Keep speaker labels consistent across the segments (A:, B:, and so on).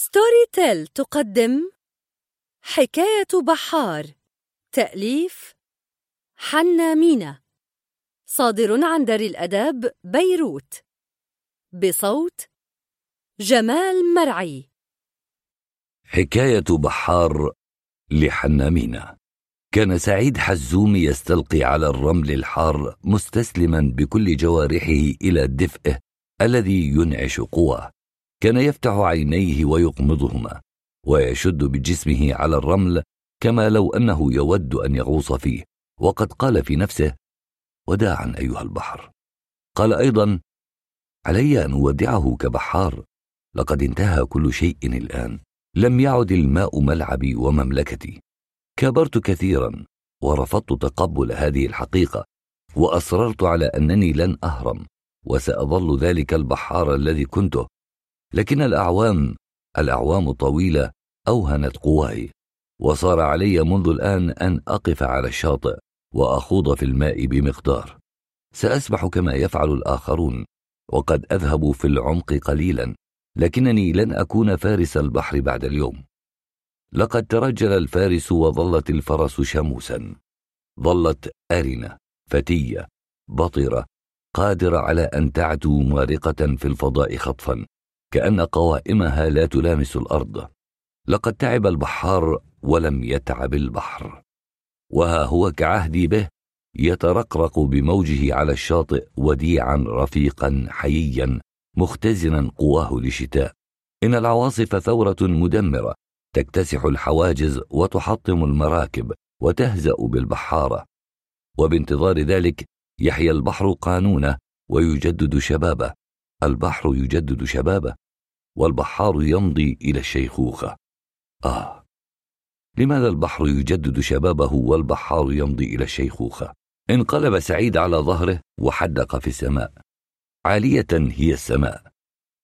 A: ستوري تيل تقدم حكاية بحار تأليف حنا مينا صادر عن دار الأداب بيروت بصوت جمال مرعي
B: حكاية بحار لحنا مينا كان سعيد حزوم يستلقي على الرمل الحار مستسلما بكل جوارحه إلى دفئه الذي ينعش قواه كان يفتح عينيه ويغمضهما ويشد بجسمه على الرمل كما لو انه يود ان يغوص فيه وقد قال في نفسه وداعا ايها البحر قال ايضا علي ان اودعه كبحار لقد انتهى كل شيء الان لم يعد الماء ملعبي ومملكتي كابرت كثيرا ورفضت تقبل هذه الحقيقه واصررت على انني لن اهرم وساظل ذلك البحار الذي كنته لكن الأعوام الأعوام الطويلة أوهنت قواي وصار علي منذ الآن أن أقف على الشاطئ وأخوض في الماء بمقدار سأسبح كما يفعل الآخرون وقد أذهب في العمق قليلا لكنني لن أكون فارس البحر بعد اليوم لقد ترجل الفارس وظلت الفرس شموسا ظلت أرنة فتية بطرة قادرة على أن تعدو مارقة في الفضاء خطفا كأن قوائمها لا تلامس الأرض لقد تعب البحار ولم يتعب البحر وها هو كعهدي به يترقرق بموجه على الشاطئ وديعا رفيقا حييا مختزنا قواه لشتاء ان العواصف ثوره مدمره تكتسح الحواجز وتحطم المراكب وتهزا بالبحاره وبانتظار ذلك يحيا البحر قانونه ويجدد شبابه البحر يجدد شبابه والبحار يمضي الى الشيخوخه اه لماذا البحر يجدد شبابه والبحار يمضي الى الشيخوخه انقلب سعيد على ظهره وحدق في السماء عاليه هي السماء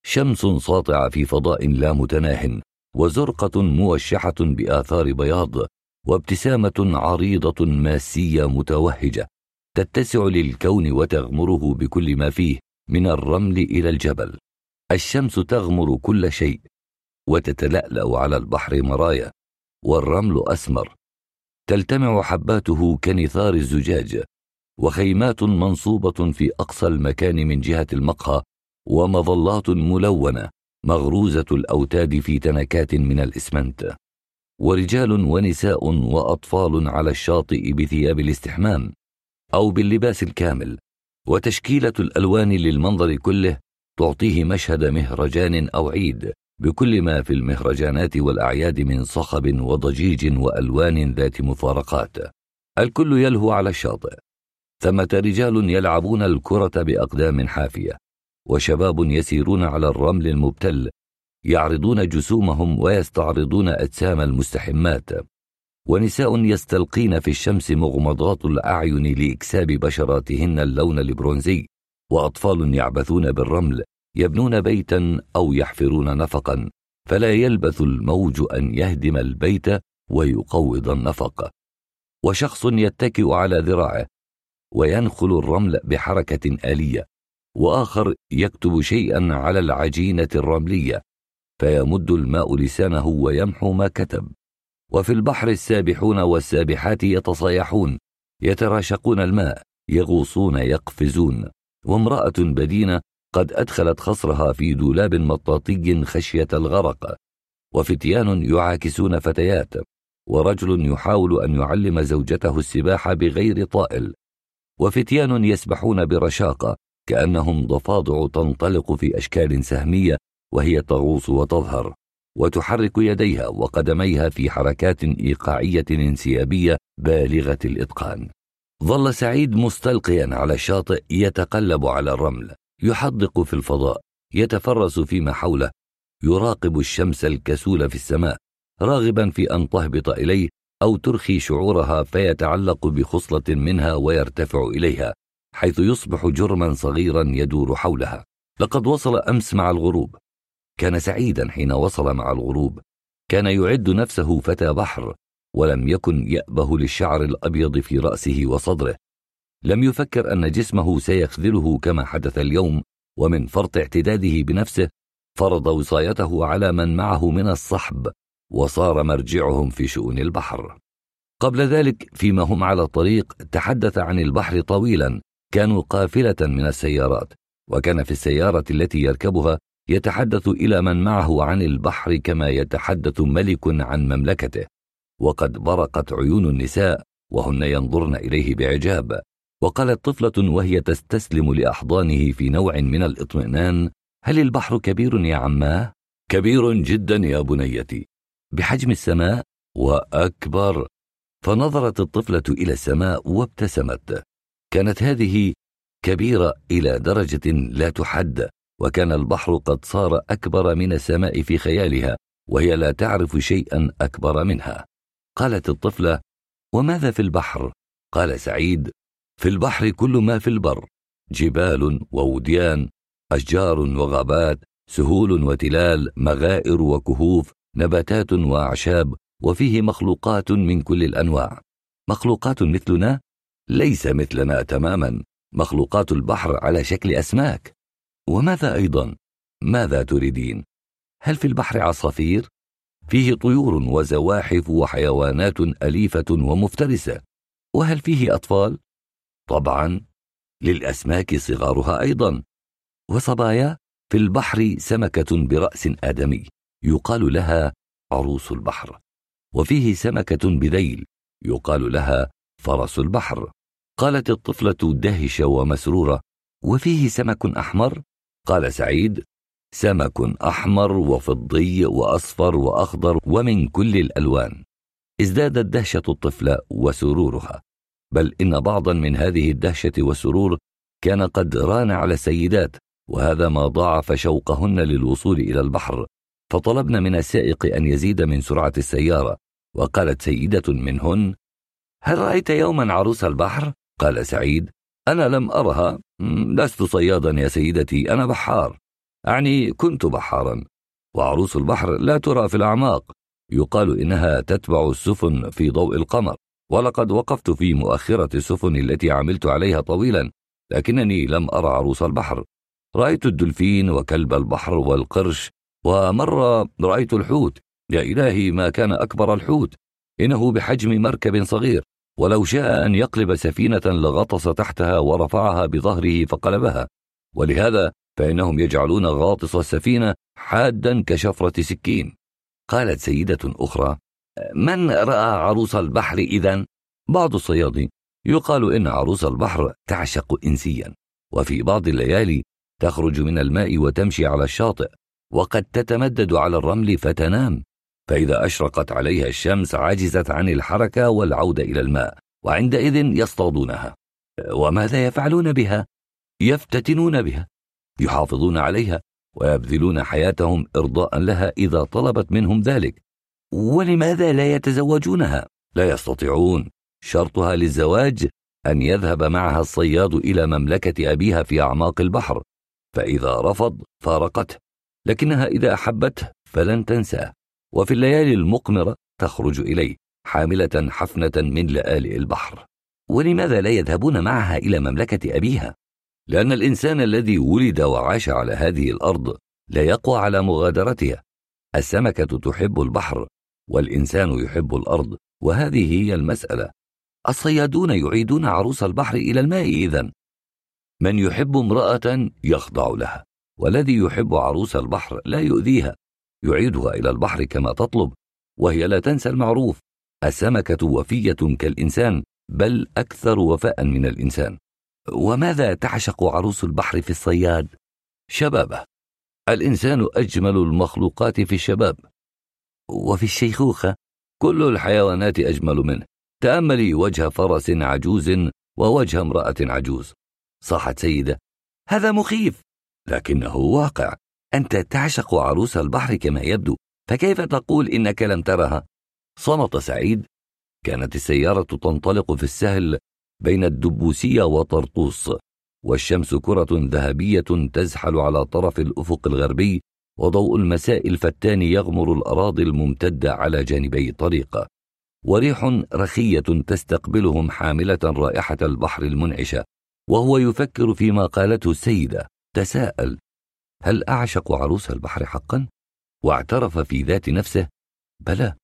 B: شمس ساطعه في فضاء لا متناه وزرقه موشحه باثار بياض وابتسامه عريضه ماسيه متوهجه تتسع للكون وتغمره بكل ما فيه من الرمل الى الجبل الشمس تغمر كل شيء وتتلالا على البحر مرايا والرمل اسمر تلتمع حباته كنثار الزجاج وخيمات منصوبه في اقصى المكان من جهه المقهى ومظلات ملونه مغروزه الاوتاد في تنكات من الاسمنت ورجال ونساء واطفال على الشاطئ بثياب الاستحمام او باللباس الكامل وتشكيلة الألوان للمنظر كله تعطيه مشهد مهرجان أو عيد بكل ما في المهرجانات والأعياد من صخب وضجيج وألوان ذات مفارقات الكل يلهو على الشاطئ ثمة رجال يلعبون الكرة بأقدام حافية وشباب يسيرون على الرمل المبتل يعرضون جسومهم ويستعرضون أجسام المستحمات ونساء يستلقين في الشمس مغمضات الأعين لإكساب بشراتهن اللون البرونزي وأطفال يعبثون بالرمل يبنون بيتا أو يحفرون نفقا فلا يلبث الموج أن يهدم البيت ويقوض النفق وشخص يتكئ على ذراعه وينخل الرمل بحركة آلية وآخر يكتب شيئا على العجينة الرملية فيمد الماء لسانه ويمحو ما كتب وفي البحر السابحون والسابحات يتصايحون يتراشقون الماء يغوصون يقفزون وامراه بدينه قد ادخلت خصرها في دولاب مطاطي خشيه الغرق وفتيان يعاكسون فتيات ورجل يحاول ان يعلم زوجته السباحه بغير طائل وفتيان يسبحون برشاقه كانهم ضفادع تنطلق في اشكال سهميه وهي تغوص وتظهر وتحرك يديها وقدميها في حركات ايقاعيه انسيابيه بالغه الاتقان ظل سعيد مستلقيا على الشاطئ يتقلب على الرمل يحدق في الفضاء يتفرس فيما حوله يراقب الشمس الكسول في السماء راغبا في ان تهبط اليه او ترخي شعورها فيتعلق بخصله منها ويرتفع اليها حيث يصبح جرما صغيرا يدور حولها لقد وصل امس مع الغروب كان سعيدا حين وصل مع الغروب كان يعد نفسه فتى بحر ولم يكن يأبه للشعر الأبيض في رأسه وصدره لم يفكر أن جسمه سيخذله كما حدث اليوم ومن فرط اعتداده بنفسه فرض وصايته على من معه من الصحب وصار مرجعهم في شؤون البحر قبل ذلك فيما هم على الطريق تحدث عن البحر طويلا كانوا قافله من السيارات وكان في السياره التي يركبها يتحدث الى من معه عن البحر كما يتحدث ملك عن مملكته وقد برقت عيون النساء وهن ينظرن اليه باعجاب وقالت طفله وهي تستسلم لاحضانه في نوع من الاطمئنان هل البحر كبير يا عماه كبير جدا يا بنيتي بحجم السماء واكبر فنظرت الطفله الى السماء وابتسمت كانت هذه كبيره الى درجه لا تحد وكان البحر قد صار اكبر من السماء في خيالها وهي لا تعرف شيئا اكبر منها قالت الطفله وماذا في البحر قال سعيد في البحر كل ما في البر جبال ووديان اشجار وغابات سهول وتلال مغائر وكهوف نباتات واعشاب وفيه مخلوقات من كل الانواع مخلوقات مثلنا ليس مثلنا تماما مخلوقات البحر على شكل اسماك وماذا أيضا؟ ماذا تريدين؟ هل في البحر عصافير؟ فيه طيور وزواحف وحيوانات أليفة ومفترسة، وهل فيه أطفال؟ طبعا، للأسماك صغارها أيضا، وصبايا في البحر سمكة برأس آدمي يقال لها عروس البحر، وفيه سمكة بذيل يقال لها فرس البحر. قالت الطفلة دهشة ومسرورة: وفيه سمك أحمر قال سعيد سمك احمر وفضي واصفر واخضر ومن كل الالوان ازدادت دهشه الطفله وسرورها بل ان بعضا من هذه الدهشه والسرور كان قد ران على السيدات وهذا ما ضاعف شوقهن للوصول الى البحر فطلبن من السائق ان يزيد من سرعه السياره وقالت سيده منهن هل رايت يوما عروس البحر قال سعيد انا لم ارها لست صيادا يا سيدتي أنا بحار أعني كنت بحارا وعروس البحر لا ترى في الأعماق يقال إنها تتبع السفن في ضوء القمر ولقد وقفت في مؤخرة السفن التي عملت عليها طويلا لكنني لم أرى عروس البحر رأيت الدلفين وكلب البحر والقرش ومرة رأيت الحوت يا إلهي ما كان أكبر الحوت إنه بحجم مركب صغير ولو شاء أن يقلب سفينة لغطس تحتها ورفعها بظهره فقلبها ولهذا فإنهم يجعلون غاطس السفينة حادا كشفرة سكين قالت سيدة أخرى من رأى عروس البحر إذا؟ بعض الصيادين يقال إن عروس البحر تعشق إنسيا وفي بعض الليالي تخرج من الماء وتمشي على الشاطئ وقد تتمدد على الرمل فتنام فإذا أشرقت عليها الشمس عجزت عن الحركة والعودة إلى الماء وعندئذ يصطادونها وماذا يفعلون بها؟ يفتتنون بها يحافظون عليها ويبذلون حياتهم إرضاء لها إذا طلبت منهم ذلك ولماذا لا يتزوجونها؟ لا يستطيعون شرطها للزواج أن يذهب معها الصياد إلى مملكة أبيها في أعماق البحر فإذا رفض فارقته لكنها إذا أحبته فلن تنساه وفي الليالي المقمرة تخرج إليه حاملة حفنة من لآلئ البحر ولماذا لا يذهبون معها إلى مملكة أبيها؟ لأن الإنسان الذي ولد وعاش على هذه الأرض لا يقوى على مغادرتها السمكة تحب البحر والإنسان يحب الأرض وهذه هي المسألة الصيادون يعيدون عروس البحر إلى الماء إذا من يحب امرأة يخضع لها والذي يحب عروس البحر لا يؤذيها يعيدها إلى البحر كما تطلب وهي لا تنسى المعروف السمكة وفية كالإنسان بل أكثر وفاء من الإنسان وماذا تعشق عروس البحر في الصياد؟ شبابه الإنسان أجمل المخلوقات في الشباب وفي الشيخوخة كل الحيوانات أجمل منه تأملي وجه فرس عجوز ووجه امرأة عجوز صاحت سيدة هذا مخيف لكنه واقع أنت تعشق عروس البحر كما يبدو فكيف تقول إنك لم ترها؟ صمت سعيد كانت السيارة تنطلق في السهل بين الدبوسية وطرطوس والشمس كرة ذهبية تزحل على طرف الأفق الغربي وضوء المساء الفتان يغمر الأراضي الممتدة على جانبي الطريق وريح رخية تستقبلهم حاملة رائحة البحر المنعشة وهو يفكر فيما قالته السيدة تساءل هل أعشق عروس البحر حقا؟ واعترف في ذات نفسه بلى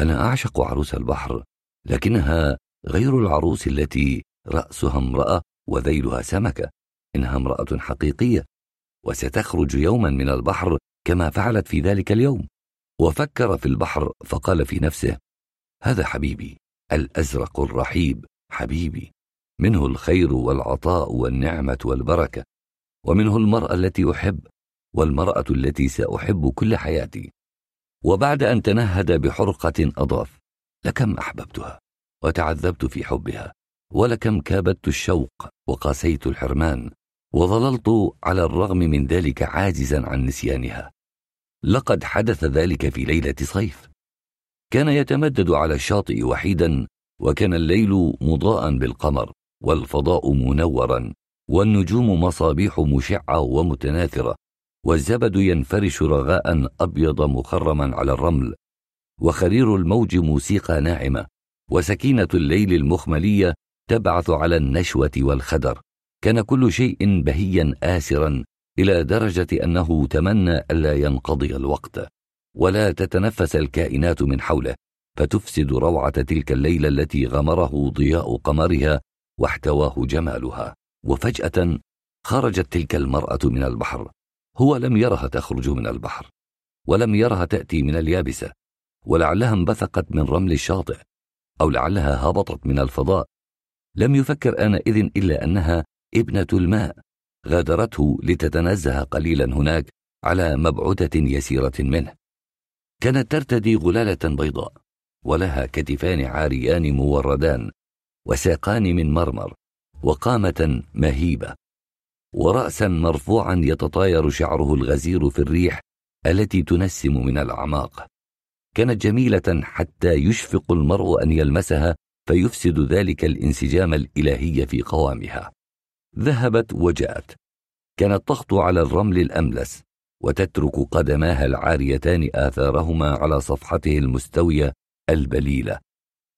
B: أنا أعشق عروس البحر لكنها غير العروس التي رأسها امرأة وذيلها سمكة إنها امرأة حقيقية وستخرج يوما من البحر كما فعلت في ذلك اليوم وفكر في البحر فقال في نفسه هذا حبيبي الازرق الرحيب حبيبي منه الخير والعطاء والنعمه والبركه ومنه المراه التي احب والمرأة التي سأحب كل حياتي وبعد أن تنهد بحرقة أضاف لكم أحببتها وتعذبت في حبها ولكم كابدت الشوق وقاسيت الحرمان وظللت على الرغم من ذلك عاجزا عن نسيانها لقد حدث ذلك في ليله صيف كان يتمدد على الشاطئ وحيدا وكان الليل مضاء بالقمر والفضاء منورا والنجوم مصابيح مشعه ومتناثره والزبد ينفرش رغاء أبيض مخرما على الرمل وخرير الموج موسيقى ناعمة وسكينة الليل المخملية تبعث على النشوة والخدر كان كل شيء بهيا آسرا إلى درجة أنه تمنى ألا ينقضي الوقت ولا تتنفس الكائنات من حوله فتفسد روعة تلك الليلة التي غمره ضياء قمرها واحتواه جمالها وفجأة خرجت تلك المرأة من البحر هو لم يرها تخرج من البحر ولم يرها تاتي من اليابسه ولعلها انبثقت من رمل الشاطئ او لعلها هبطت من الفضاء لم يفكر انئذ الا انها ابنه الماء غادرته لتتنزه قليلا هناك على مبعوده يسيره منه كانت ترتدي غلاله بيضاء ولها كتفان عاريان موردان وساقان من مرمر وقامه مهيبه ورأسا مرفوعا يتطاير شعره الغزير في الريح التي تنسم من الأعماق كانت جميلة حتى يشفق المرء أن يلمسها فيفسد ذلك الانسجام الإلهي في قوامها ذهبت وجاءت كانت تخطو على الرمل الأملس وتترك قدماها العاريتان آثارهما على صفحته المستوية البليلة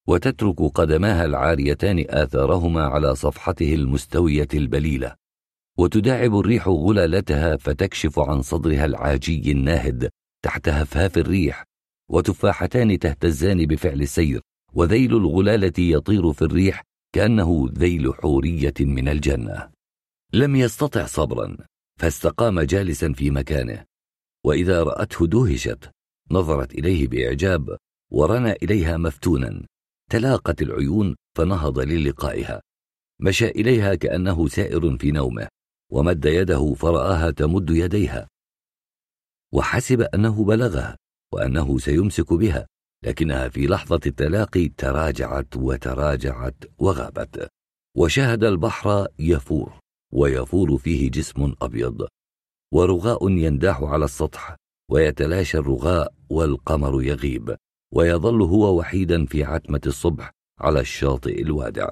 B: وتترك قدماها العاريتان آثارهما على صفحته المستوية البليلة وتداعب الريح غلالتها فتكشف عن صدرها العاجي الناهد تحت هفهاف الريح وتفاحتان تهتزان بفعل السير وذيل الغلاله يطير في الريح كانه ذيل حوريه من الجنه لم يستطع صبرا فاستقام جالسا في مكانه واذا راته دهشت نظرت اليه باعجاب ورنى اليها مفتونا تلاقت العيون فنهض للقائها مشى اليها كانه سائر في نومه ومد يده فرآها تمد يديها وحسب أنه بلغها وأنه سيمسك بها لكنها في لحظة التلاقي تراجعت وتراجعت وغابت وشاهد البحر يفور ويفور فيه جسم أبيض ورغاء ينداح على السطح ويتلاشى الرغاء والقمر يغيب ويظل هو وحيدا في عتمة الصبح على الشاطئ الوادع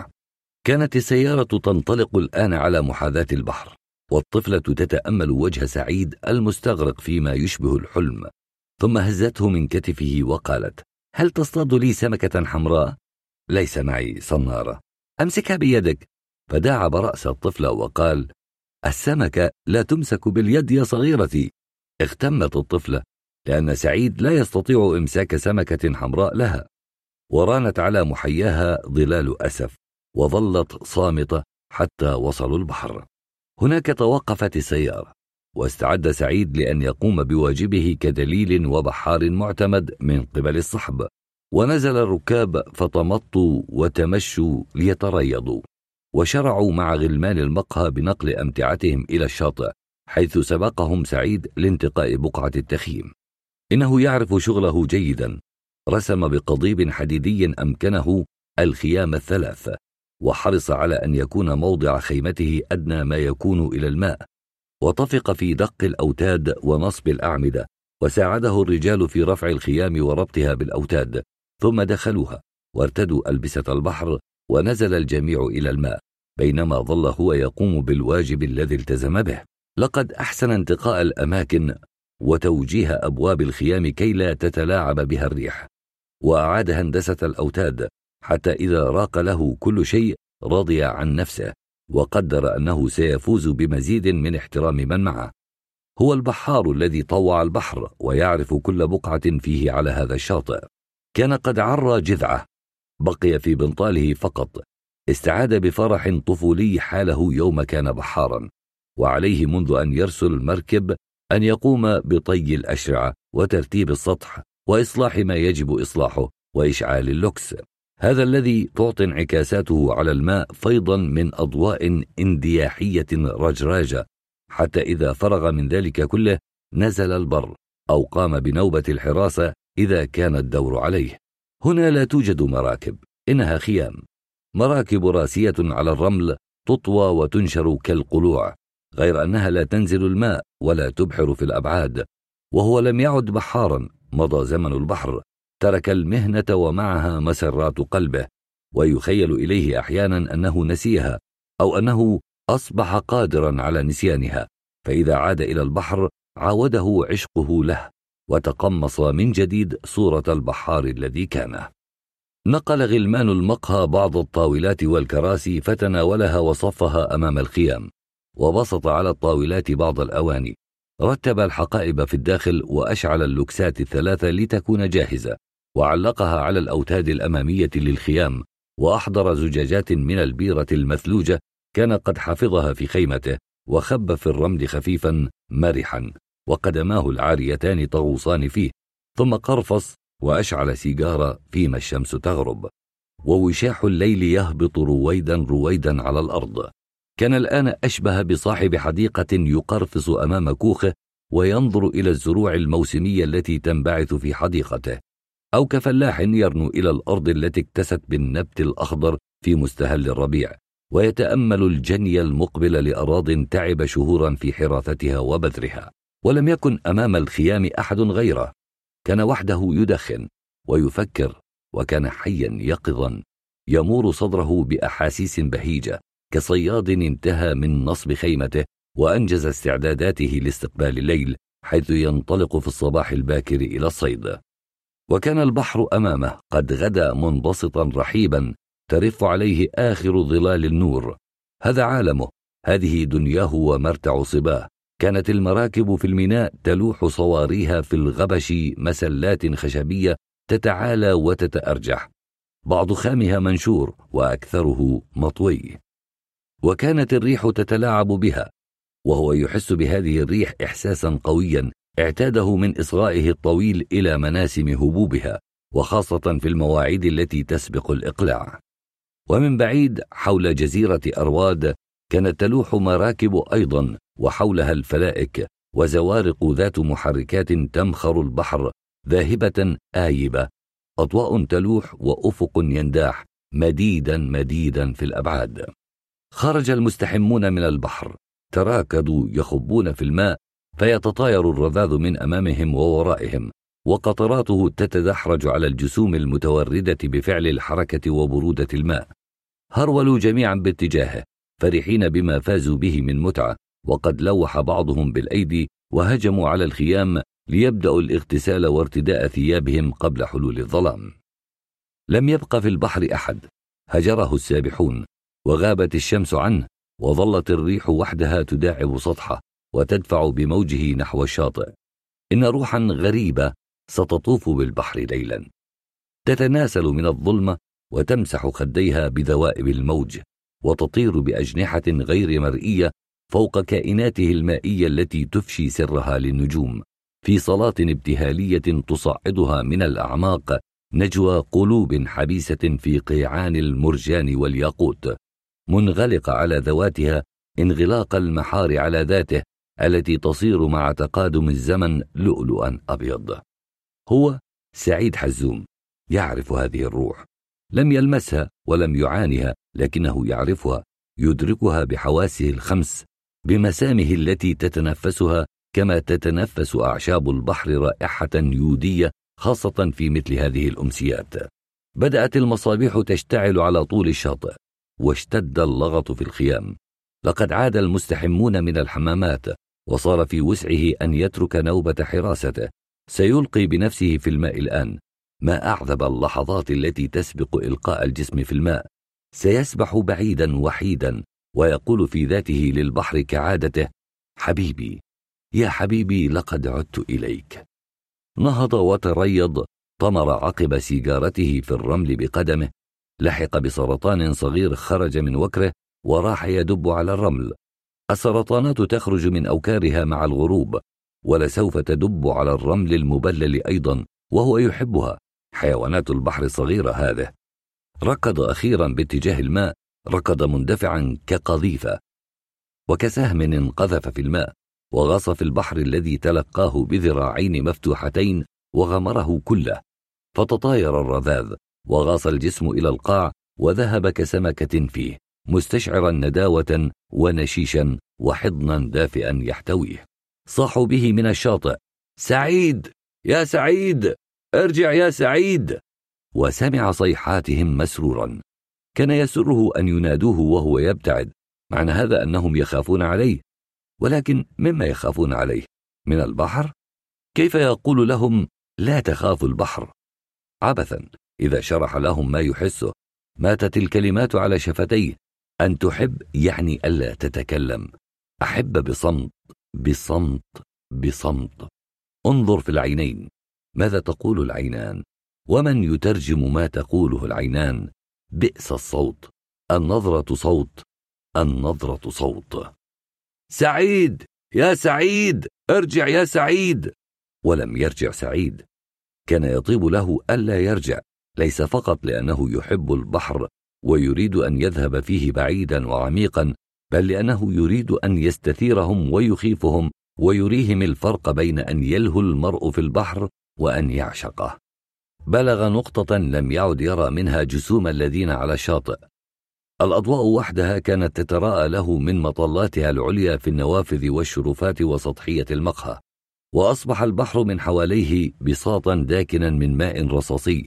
B: كانت السيارة تنطلق الآن على محاذاة البحر والطفلة تتأمل وجه سعيد المستغرق فيما يشبه الحلم ثم هزته من كتفه وقالت هل تصطاد لي سمكة حمراء؟ ليس معي صنارة أمسكها بيدك فداعب رأس الطفلة وقال السمكة لا تمسك باليد يا صغيرتي اختمت الطفلة لأن سعيد لا يستطيع إمساك سمكة حمراء لها ورانت على محياها ظلال أسف وظلت صامتة حتى وصلوا البحر هناك توقفت السيارة واستعد سعيد لأن يقوم بواجبه كدليل وبحار معتمد من قبل الصحب ونزل الركاب فتمطوا وتمشوا ليتريضوا وشرعوا مع غلمان المقهى بنقل أمتعتهم إلى الشاطئ حيث سبقهم سعيد لانتقاء بقعة التخييم إنه يعرف شغله جيدا رسم بقضيب حديدي أمكنه الخيام الثلاث وحرص على أن يكون موضع خيمته أدنى ما يكون إلى الماء وطفق في دق الأوتاد ونصب الأعمدة وساعده الرجال في رفع الخيام وربطها بالأوتاد ثم دخلوها وارتدوا ألبسة البحر ونزل الجميع إلى الماء بينما ظل هو يقوم بالواجب الذي التزم به لقد أحسن انتقاء الأماكن وتوجيه أبواب الخيام كي لا تتلاعب بها الريح وأعاد هندسة الأوتاد حتى إذا راق له كل شيء رضي عن نفسه وقدر أنه سيفوز بمزيد من احترام من معه هو البحار الذي طوع البحر ويعرف كل بقعة فيه على هذا الشاطئ كان قد عرى جذعه بقي في بنطاله فقط استعاد بفرح طفولي حاله يوم كان بحارا وعليه منذ أن يرسل المركب أن يقوم بطي الأشرعة وترتيب السطح وإصلاح ما يجب إصلاحه وإشعال اللوكس هذا الذي تعطي انعكاساته على الماء فيضا من أضواء اندياحية رجراجة حتى إذا فرغ من ذلك كله نزل البر أو قام بنوبة الحراسة إذا كان الدور عليه هنا لا توجد مراكب إنها خيام مراكب راسية على الرمل تطوى وتنشر كالقلوع غير أنها لا تنزل الماء ولا تبحر في الأبعاد وهو لم يعد بحارا مضى زمن البحر ترك المهنة ومعها مسرات قلبه ويخيل إليه أحيانا أنه نسيها أو أنه أصبح قادرا على نسيانها فإذا عاد إلى البحر عاوده عشقه له وتقمص من جديد صورة البحار الذي كان نقل غلمان المقهى بعض الطاولات والكراسي فتناولها وصفها أمام الخيام وبسط على الطاولات بعض الأواني رتب الحقائب في الداخل وأشعل اللوكسات الثلاثة لتكون جاهزة وعلقها على الأوتاد الأمامية للخيام وأحضر زجاجات من البيرة المثلوجة كان قد حفظها في خيمته وخب في الرمل خفيفا مرحا وقدماه العاريتان تغوصان فيه ثم قرفص وأشعل سيجارة فيما الشمس تغرب ووشاح الليل يهبط رويدا رويدا على الأرض كان الآن أشبه بصاحب حديقة يقرفص أمام كوخه وينظر إلى الزروع الموسمية التي تنبعث في حديقته أو كفلاح يرنو إلى الأرض التي اكتست بالنبت الأخضر في مستهل الربيع ويتأمل الجني المقبل لأراض تعب شهورا في حراثتها وبذرها ولم يكن أمام الخيام أحد غيره كان وحده يدخن ويفكر وكان حيا يقظا يمور صدره بأحاسيس بهيجة كصياد انتهى من نصب خيمته وأنجز استعداداته لاستقبال الليل حيث ينطلق في الصباح الباكر إلى الصيد وكان البحر امامه قد غدا منبسطا رحيبا ترف عليه اخر ظلال النور هذا عالمه هذه دنياه ومرتع صباه كانت المراكب في الميناء تلوح صواريها في الغبش مسلات خشبيه تتعالى وتتارجح بعض خامها منشور واكثره مطوي وكانت الريح تتلاعب بها وهو يحس بهذه الريح احساسا قويا اعتاده من إصغائه الطويل إلى مناسم هبوبها وخاصة في المواعيد التي تسبق الإقلاع ومن بعيد حول جزيرة أرواد كانت تلوح مراكب أيضا وحولها الفلائك وزوارق ذات محركات تمخر البحر ذاهبة آيبة أضواء تلوح وأفق ينداح مديدا مديدا في الأبعاد خرج المستحمون من البحر تراكضوا يخبون في الماء فيتطاير الرذاذ من امامهم وورائهم وقطراته تتدحرج على الجسوم المتورده بفعل الحركه وبروده الماء هرولوا جميعا باتجاهه فرحين بما فازوا به من متعه وقد لوح بعضهم بالايدي وهجموا على الخيام ليبداوا الاغتسال وارتداء ثيابهم قبل حلول الظلام لم يبق في البحر احد هجره السابحون وغابت الشمس عنه وظلت الريح وحدها تداعب سطحه وتدفع بموجه نحو الشاطئ إن روحا غريبة ستطوف بالبحر ليلا تتناسل من الظلمة وتمسح خديها بذوائب الموج وتطير بأجنحة غير مرئية فوق كائناته المائية التي تفشي سرها للنجوم في صلاه ابتهالية تصعدها من الأعماق نجوى قلوب حبيسة في قيعان المرجان والياقوت منغلقة على ذواتها انغلاق المحار على ذاته التي تصير مع تقادم الزمن لؤلؤا ابيض هو سعيد حزوم يعرف هذه الروح لم يلمسها ولم يعانها لكنه يعرفها يدركها بحواسه الخمس بمسامه التي تتنفسها كما تتنفس اعشاب البحر رائحه يوديه خاصه في مثل هذه الامسيات بدات المصابيح تشتعل على طول الشاطئ واشتد اللغط في الخيام لقد عاد المستحمون من الحمامات وصار في وسعه أن يترك نوبة حراسته سيلقي بنفسه في الماء الآن ما أعذب اللحظات التي تسبق إلقاء الجسم في الماء سيسبح بعيدا وحيدا ويقول في ذاته للبحر كعادته حبيبي يا حبيبي لقد عدت إليك نهض وتريض طمر عقب سيجارته في الرمل بقدمه لحق بسرطان صغير خرج من وكره وراح يدب على الرمل السرطانات تخرج من أوكارها مع الغروب ولسوف تدب على الرمل المبلل أيضا وهو يحبها حيوانات البحر الصغيرة هذه ركض أخيرا باتجاه الماء ركض مندفعا كقذيفة وكسهم انقذف في الماء وغاص في البحر الذي تلقاه بذراعين مفتوحتين وغمره كله فتطاير الرذاذ وغاص الجسم إلى القاع وذهب كسمكة فيه مستشعرا نداوة ونشيشا وحضنا دافئا يحتويه صاحوا به من الشاطئ سعيد يا سعيد ارجع يا سعيد وسمع صيحاتهم مسرورا كان يسره ان ينادوه وهو يبتعد معنى هذا انهم يخافون عليه ولكن مما يخافون عليه من البحر كيف يقول لهم لا تخافوا البحر عبثا اذا شرح لهم ما يحسه ماتت الكلمات على شفتيه أن تحب يعني ألا تتكلم أحب بصمت بصمت بصمت انظر في العينين ماذا تقول العينان ومن يترجم ما تقوله العينان بئس الصوت النظرة صوت النظرة صوت سعيد يا سعيد ارجع يا سعيد ولم يرجع سعيد كان يطيب له ألا يرجع ليس فقط لأنه يحب البحر ويريد ان يذهب فيه بعيدا وعميقا بل لانه يريد ان يستثيرهم ويخيفهم ويريهم الفرق بين ان يلهو المرء في البحر وان يعشقه بلغ نقطه لم يعد يرى منها جسوم الذين على الشاطئ الاضواء وحدها كانت تتراءى له من مطلاتها العليا في النوافذ والشرفات وسطحيه المقهى واصبح البحر من حواليه بساطا داكنا من ماء رصاصي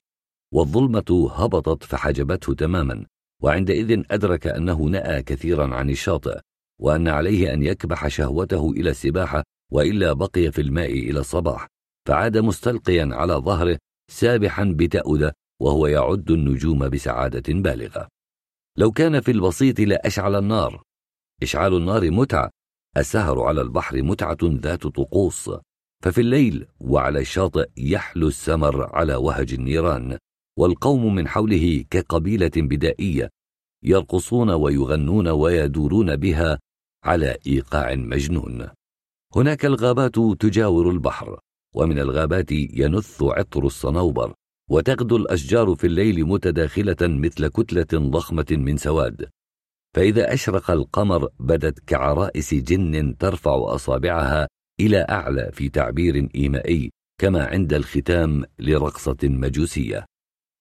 B: والظلمة هبطت فحجبته تماما وعندئذ أدرك أنه نأى كثيرا عن الشاطئ وأن عليه أن يكبح شهوته إلى السباحة وإلا بقي في الماء إلى الصباح فعاد مستلقيا على ظهره سابحا بتأودة وهو يعد النجوم بسعادة بالغة لو كان في البسيط لأشعل النار إشعال النار متعة السهر على البحر متعة ذات طقوس ففي الليل وعلى الشاطئ يحلو السمر على وهج النيران والقوم من حوله كقبيلة بدائية يرقصون ويغنون ويدورون بها على إيقاع مجنون. هناك الغابات تجاور البحر، ومن الغابات ينث عطر الصنوبر، وتغدو الأشجار في الليل متداخلة مثل كتلة ضخمة من سواد. فإذا أشرق القمر بدت كعرائس جن ترفع أصابعها إلى أعلى في تعبير إيمائي، كما عند الختام لرقصة مجوسية.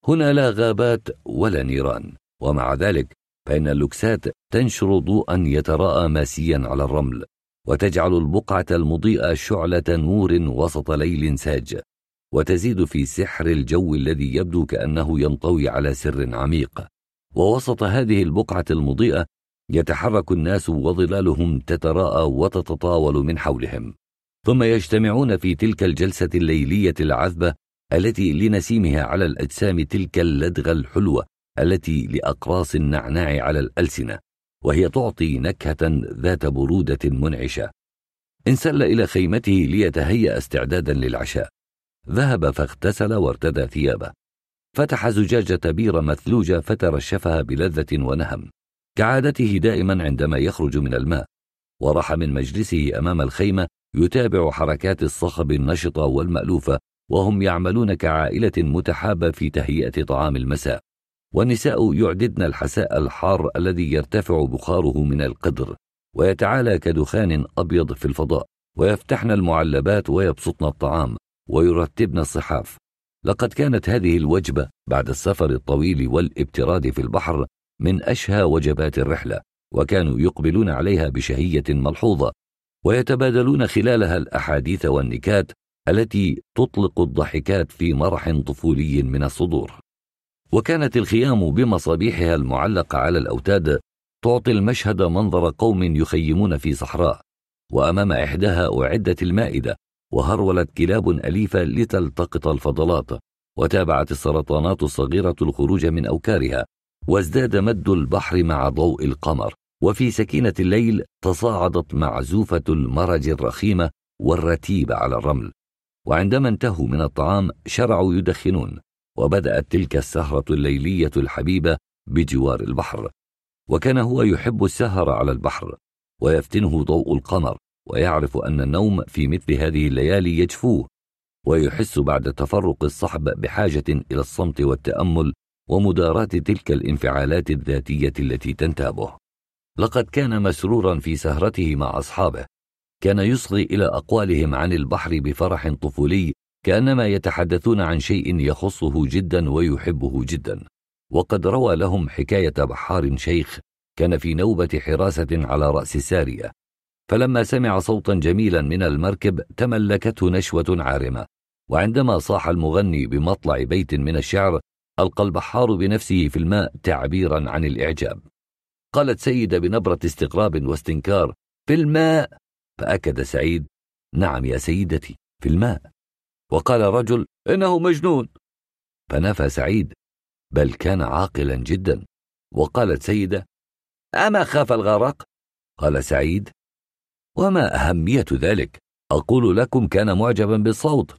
B: هنا لا غابات ولا نيران ومع ذلك فإن اللوكسات تنشر ضوءا يتراءى ماسيا على الرمل وتجعل البقعة المضيئة شعلة نور وسط ليل ساج وتزيد في سحر الجو الذي يبدو كأنه ينطوي على سر عميق ووسط هذه البقعة المضيئة يتحرك الناس وظلالهم تتراءى وتتطاول من حولهم ثم يجتمعون في تلك الجلسة الليلية العذبة التي لنسيمها على الأجسام تلك اللدغة الحلوة التي لأقراص النعناع على الألسنة وهي تعطي نكهة ذات برودة منعشة انسل إلى خيمته ليتهيأ استعدادا للعشاء ذهب فاغتسل وارتدى ثيابه فتح زجاجة بيرة مثلوجة فترشفها بلذة ونهم كعادته دائما عندما يخرج من الماء وراح من مجلسه أمام الخيمة يتابع حركات الصخب النشطة والمألوفة وهم يعملون كعائلة متحابة في تهيئة طعام المساء والنساء يعددن الحساء الحار الذي يرتفع بخاره من القدر ويتعالى كدخان أبيض في الفضاء ويفتحن المعلبات ويبسطن الطعام ويرتبن الصحاف لقد كانت هذه الوجبة بعد السفر الطويل والابتراد في البحر من أشهى وجبات الرحلة وكانوا يقبلون عليها بشهية ملحوظة ويتبادلون خلالها الأحاديث والنكات التي تطلق الضحكات في مرح طفولي من الصدور وكانت الخيام بمصابيحها المعلقه على الاوتاد تعطي المشهد منظر قوم يخيمون في صحراء وامام احداها اعدت المائده وهرولت كلاب اليفه لتلتقط الفضلات وتابعت السرطانات الصغيره الخروج من اوكارها وازداد مد البحر مع ضوء القمر وفي سكينه الليل تصاعدت معزوفه المرج الرخيمه والرتيبه على الرمل وعندما انتهوا من الطعام شرعوا يدخنون وبدأت تلك السهرة الليلية الحبيبة بجوار البحر وكان هو يحب السهر على البحر ويفتنه ضوء القمر ويعرف أن النوم في مثل هذه الليالي يجفوه ويحس بعد تفرق الصحب بحاجة إلى الصمت والتأمل ومداراة تلك الانفعالات الذاتية التي تنتابه لقد كان مسرورا في سهرته مع أصحابه كان يصغي إلى أقوالهم عن البحر بفرح طفولي كأنما يتحدثون عن شيء يخصه جدا ويحبه جدا وقد روى لهم حكاية بحار شيخ كان في نوبة حراسة على رأس سارية فلما سمع صوتا جميلا من المركب تملكته نشوة عارمة وعندما صاح المغني بمطلع بيت من الشعر ألقى البحار بنفسه في الماء تعبيرا عن الإعجاب قالت سيدة بنبرة استغراب واستنكار في الماء فأكد سعيد نعم يا سيدتي في الماء وقال رجل إنه مجنون فنفى سعيد بل كان عاقلا جدا وقالت سيدة أما خاف الغرق؟ قال سعيد وما أهمية ذلك أقول لكم كان معجبا بالصوت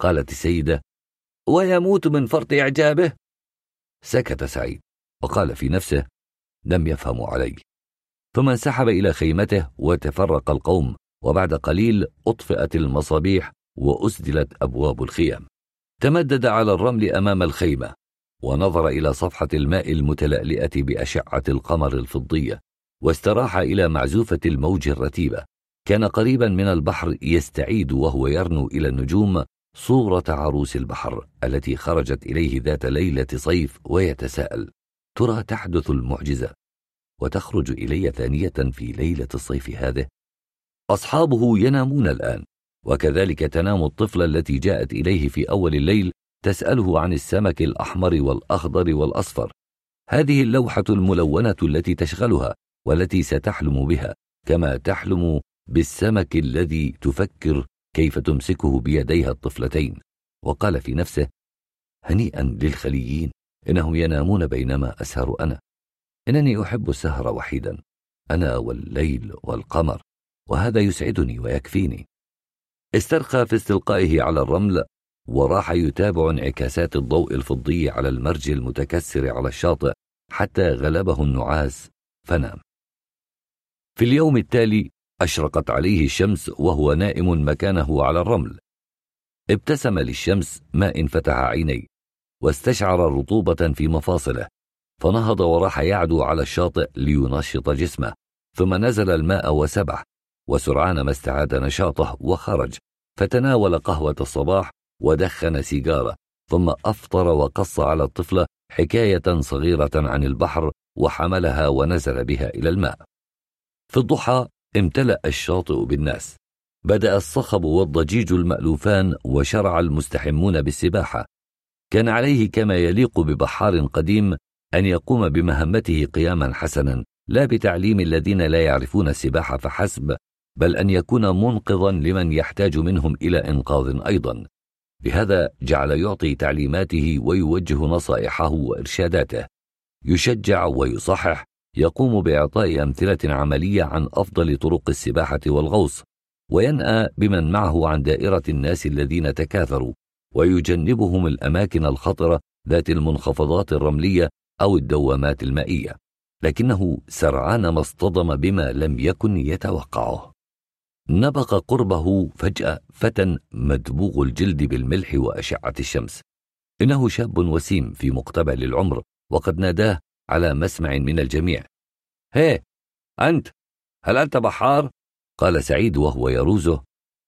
B: قالت السيدة ويموت من فرط إعجابه سكت سعيد وقال في نفسه لم يفهم علي ثم انسحب إلى خيمته وتفرق القوم وبعد قليل أطفئت المصابيح وأسدلت أبواب الخيام تمدد على الرمل أمام الخيمة ونظر إلى صفحة الماء المتلألئة بأشعة القمر الفضية واستراح إلى معزوفة الموج الرتيبة كان قريبا من البحر يستعيد وهو يرنو إلى النجوم صورة عروس البحر التي خرجت إليه ذات ليلة صيف ويتساءل ترى تحدث المعجزة وتخرج إلي ثانية في ليلة الصيف هذه أصحابه ينامون الآن وكذلك تنام الطفلة التي جاءت إليه في أول الليل تسأله عن السمك الأحمر والأخضر والأصفر هذه اللوحة الملونة التي تشغلها والتي ستحلم بها كما تحلم بالسمك الذي تفكر كيف تمسكه بيديها الطفلتين وقال في نفسه هنيئا للخليين إنهم ينامون بينما أسهر أنا إنني أحب السهر وحيدا أنا والليل والقمر وهذا يسعدني ويكفيني استرخى في استلقائه على الرمل وراح يتابع انعكاسات الضوء الفضي على المرج المتكسر على الشاطئ حتى غلبه النعاس فنام في اليوم التالي أشرقت عليه الشمس وهو نائم مكانه على الرمل ابتسم للشمس ما إن فتح عينيه واستشعر رطوبة في مفاصله فنهض وراح يعدو على الشاطئ لينشط جسمه ثم نزل الماء وسبح وسرعان ما استعاد نشاطه وخرج فتناول قهوة الصباح ودخن سيجارة ثم أفطر وقص على الطفلة حكاية صغيرة عن البحر وحملها ونزل بها إلى الماء في الضحى امتلأ الشاطئ بالناس بدأ الصخب والضجيج المألوفان وشرع المستحمون بالسباحة كان عليه كما يليق ببحار قديم أن يقوم بمهمته قياما حسنا لا بتعليم الذين لا يعرفون السباحة فحسب بل أن يكون منقذا لمن يحتاج منهم إلى إنقاذ أيضا بهذا جعل يعطي تعليماته ويوجه نصائحه وإرشاداته يشجع ويصحح يقوم بإعطاء أمثلة عملية عن أفضل طرق السباحة والغوص وينأى بمن معه عن دائرة الناس الذين تكاثروا ويجنبهم الأماكن الخطرة ذات المنخفضات الرملية أو الدوامات المائية لكنه سرعان ما اصطدم بما لم يكن يتوقعه نبق قربه فجأة فتى مدبوغ الجلد بالملح وأشعة الشمس إنه شاب وسيم في مقتبل العمر وقد ناداه على مسمع من الجميع هي أنت هل أنت بحار؟ قال سعيد وهو يروزه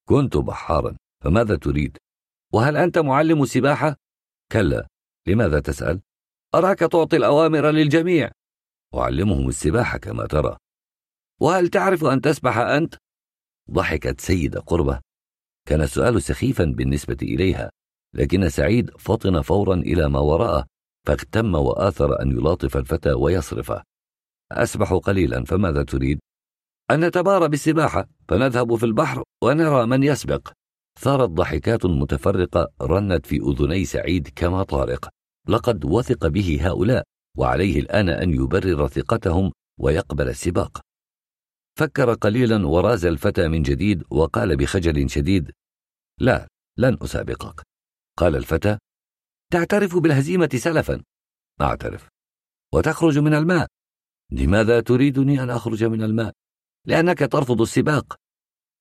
B: كنت بحارا فماذا تريد؟ وهل أنت معلم سباحة؟ كلا لماذا تسأل؟ أراك تعطي الأوامر للجميع أعلمهم السباحة كما ترى وهل تعرف أن تسبح أنت؟ ضحكت سيدة قربة كان السؤال سخيفا بالنسبة إليها لكن سعيد فطن فورا إلى ما وراءه فاغتم وآثر أن يلاطف الفتى ويصرفه أسبح قليلا فماذا تريد؟ أن نتبارى بالسباحة فنذهب في البحر ونرى من يسبق ثارت ضحكات متفرقة رنت في أذني سعيد كما طارق لقد وثق به هؤلاء وعليه الآن أن يبرر ثقتهم ويقبل السباق فكر قليلا وراز الفتى من جديد وقال بخجل شديد لا لن أسابقك قال الفتى تعترف بالهزيمة سلفا أعترف وتخرج من الماء لماذا تريدني أن أخرج من الماء؟ لأنك ترفض السباق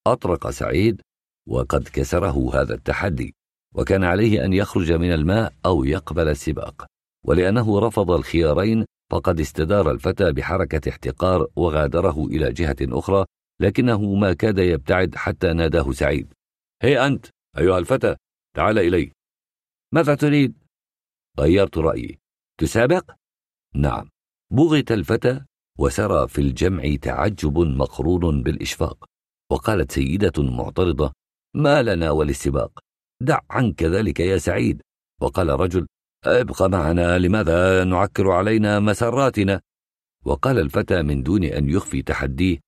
B: أطرق سعيد وقد كسره هذا التحدي وكان عليه أن يخرج من الماء أو يقبل السباق ولأنه رفض الخيارين فقد استدار الفتى بحركة احتقار وغادره إلى جهة أخرى لكنه ما كاد يبتعد حتى ناداه سعيد هي أنت أيها الفتى تعال إلي ماذا تريد؟ غيرت رأيي تسابق؟ نعم بغت الفتى وسرى في الجمع تعجب مقرون بالإشفاق وقالت سيدة معترضة ما لنا وللسباق دع عنك ذلك يا سعيد وقال رجل ابق معنا لماذا نعكر علينا مسراتنا وقال الفتى من دون ان يخفي تحديه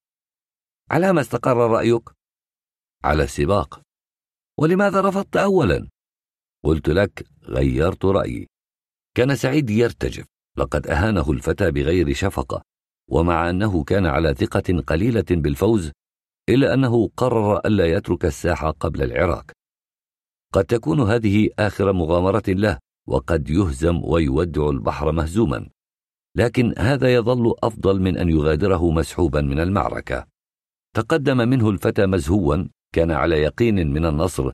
B: على ما استقر رايك على السباق ولماذا رفضت اولا قلت لك غيرت رايي كان سعيد يرتجف لقد اهانه الفتى بغير شفقه ومع انه كان على ثقه قليله بالفوز الا انه قرر الا يترك الساحه قبل العراك قد تكون هذه آخر مغامرة له وقد يهزم ويودع البحر مهزوما لكن هذا يظل أفضل من أن يغادره مسحوبا من المعركة تقدم منه الفتى مزهوا كان على يقين من النصر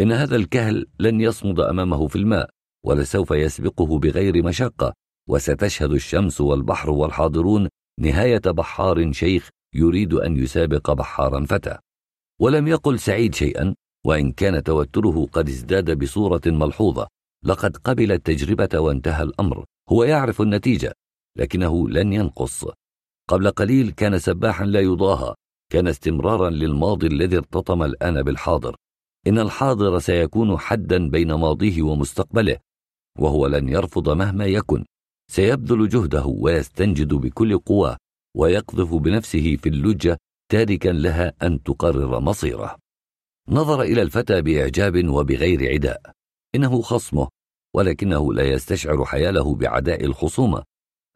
B: إن هذا الكهل لن يصمد أمامه في الماء ولسوف يسبقه بغير مشقة وستشهد الشمس والبحر والحاضرون نهاية بحار شيخ يريد أن يسابق بحارا فتى ولم يقل سعيد شيئا وإن كان توتره قد ازداد بصورة ملحوظة لقد قبل التجربة وانتهى الأمر هو يعرف النتيجة لكنه لن ينقص قبل قليل كان سباحا لا يضاهى كان استمرارا للماضي الذي ارتطم الآن بالحاضر إن الحاضر سيكون حدا بين ماضيه ومستقبله وهو لن يرفض مهما يكن سيبذل جهده ويستنجد بكل قواه ويقذف بنفسه في اللجة تاركا لها أن تقرر مصيره نظر إلى الفتى بإعجاب وبغير عداء إنه خصمه ولكنه لا يستشعر حياله بعداء الخصومة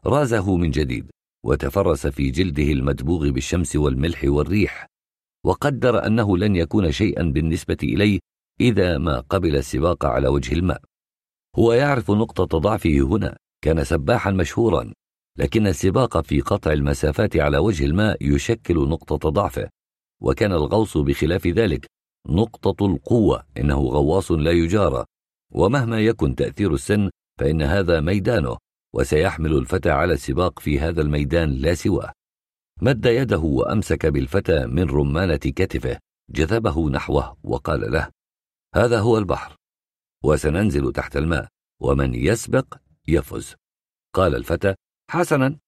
B: رازه من جديد وتفرس في جلده المدبوغ بالشمس والملح والريح وقدر أنه لن يكون شيئا بالنسبة إليه إذا ما قبل السباق على وجه الماء هو يعرف نقطة ضعفه هنا كان سباحا مشهورا لكن السباق في قطع المسافات على وجه الماء يشكل نقطة ضعفه وكان الغوص بخلاف ذلك نقطة القوة إنه غواص لا يجارى ومهما يكن تأثير السن فإن هذا ميدانه وسيحمل الفتى على السباق في هذا الميدان لا سواه مد يده وأمسك بالفتى من رمانة كتفه جذبه نحوه وقال له هذا هو البحر وسننزل تحت الماء ومن يسبق يفز قال الفتى حسنا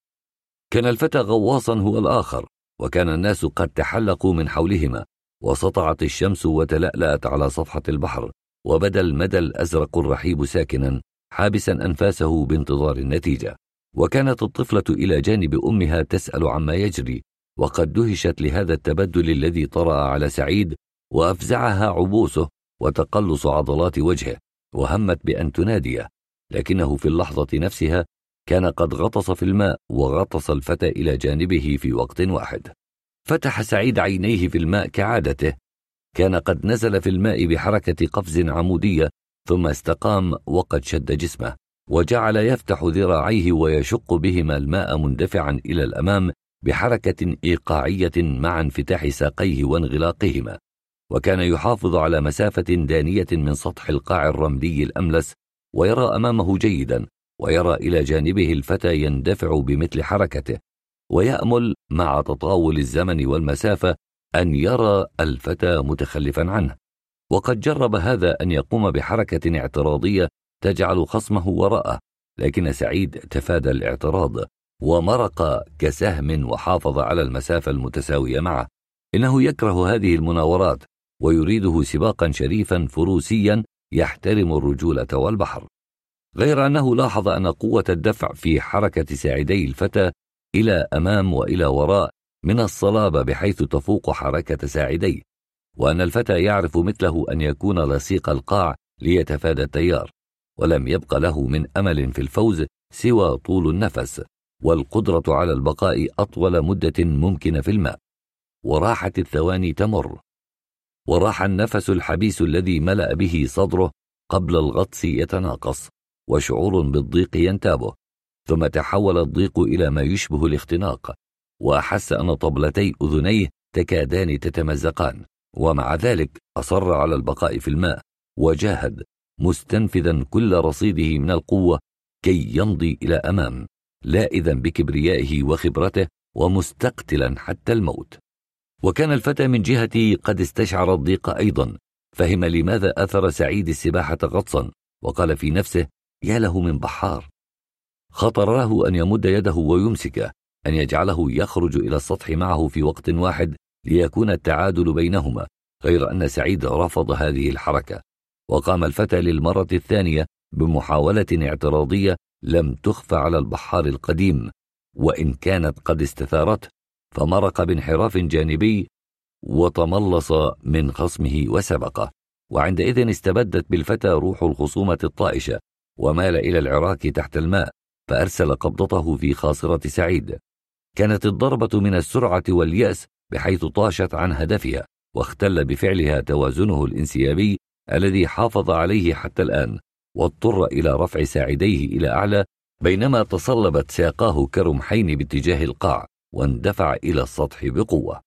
B: كان الفتى غواصا هو الآخر وكان الناس قد تحلقوا من حولهما وسطعت الشمس وتلألأت على صفحة البحر وبدا المدى الأزرق الرحيب ساكنا حابسا أنفاسه بانتظار النتيجة وكانت الطفلة إلى جانب أمها تسأل عما يجري وقد دهشت لهذا التبدل الذي طرأ على سعيد وأفزعها عبوسه وتقلص عضلات وجهه وهمت بأن تناديه لكنه في اللحظة نفسها كان قد غطس في الماء وغطس الفتى إلى جانبه في وقت واحد فتح سعيد عينيه في الماء كعادته كان قد نزل في الماء بحركه قفز عموديه ثم استقام وقد شد جسمه وجعل يفتح ذراعيه ويشق بهما الماء مندفعا الى الامام بحركه ايقاعيه مع انفتاح ساقيه وانغلاقهما وكان يحافظ على مسافه دانيه من سطح القاع الرملي الاملس ويرى امامه جيدا ويرى الى جانبه الفتى يندفع بمثل حركته ويأمل مع تطاول الزمن والمسافة أن يرى الفتى متخلفا عنه وقد جرب هذا أن يقوم بحركة اعتراضية تجعل خصمه وراءه لكن سعيد تفادى الاعتراض ومرق كسهم وحافظ على المسافة المتساوية معه إنه يكره هذه المناورات ويريده سباقا شريفا فروسيا يحترم الرجولة والبحر غير أنه لاحظ أن قوة الدفع في حركة ساعدي الفتى إلى أمام وإلى وراء من الصلابة بحيث تفوق حركة ساعديه وأن الفتى يعرف مثله أن يكون لصيق القاع ليتفادى التيار ولم يبق له من أمل في الفوز سوى طول النفس والقدرة على البقاء أطول مدة ممكنه في الماء وراحت الثواني تمر وراح النفس الحبيس الذي ملأ به صدره قبل الغطس يتناقص وشعور بالضيق ينتابه ثم تحول الضيق إلى ما يشبه الاختناق وأحس أن طبلتي أذنيه تكادان تتمزقان ومع ذلك أصر على البقاء في الماء وجاهد مستنفذا كل رصيده من القوة كي يمضي إلى أمام لائذا بكبريائه وخبرته ومستقتلا حتى الموت وكان الفتى من جهتي قد استشعر الضيق أيضا فهم لماذا أثر سعيد السباحة غطسا وقال في نفسه يا له من بحار خطر له أن يمد يده ويمسكه أن يجعله يخرج إلى السطح معه في وقت واحد ليكون التعادل بينهما غير أن سعيد رفض هذه الحركة وقام الفتى للمرة الثانية بمحاولة اعتراضية لم تخف على البحار القديم وإن كانت قد استثارته فمرق بانحراف جانبي وتملص من خصمه وسبقه وعندئذ استبدت بالفتى روح الخصومة الطائشة ومال إلى العراك تحت الماء فأرسل قبضته في خاصرة سعيد كانت الضربة من السرعة واليأس بحيث طاشت عن هدفها واختل بفعلها توازنه الانسيابي الذي حافظ عليه حتى الآن واضطر إلى رفع ساعديه إلى أعلى بينما تصلبت ساقاه كرمحين باتجاه القاع واندفع إلى السطح بقوة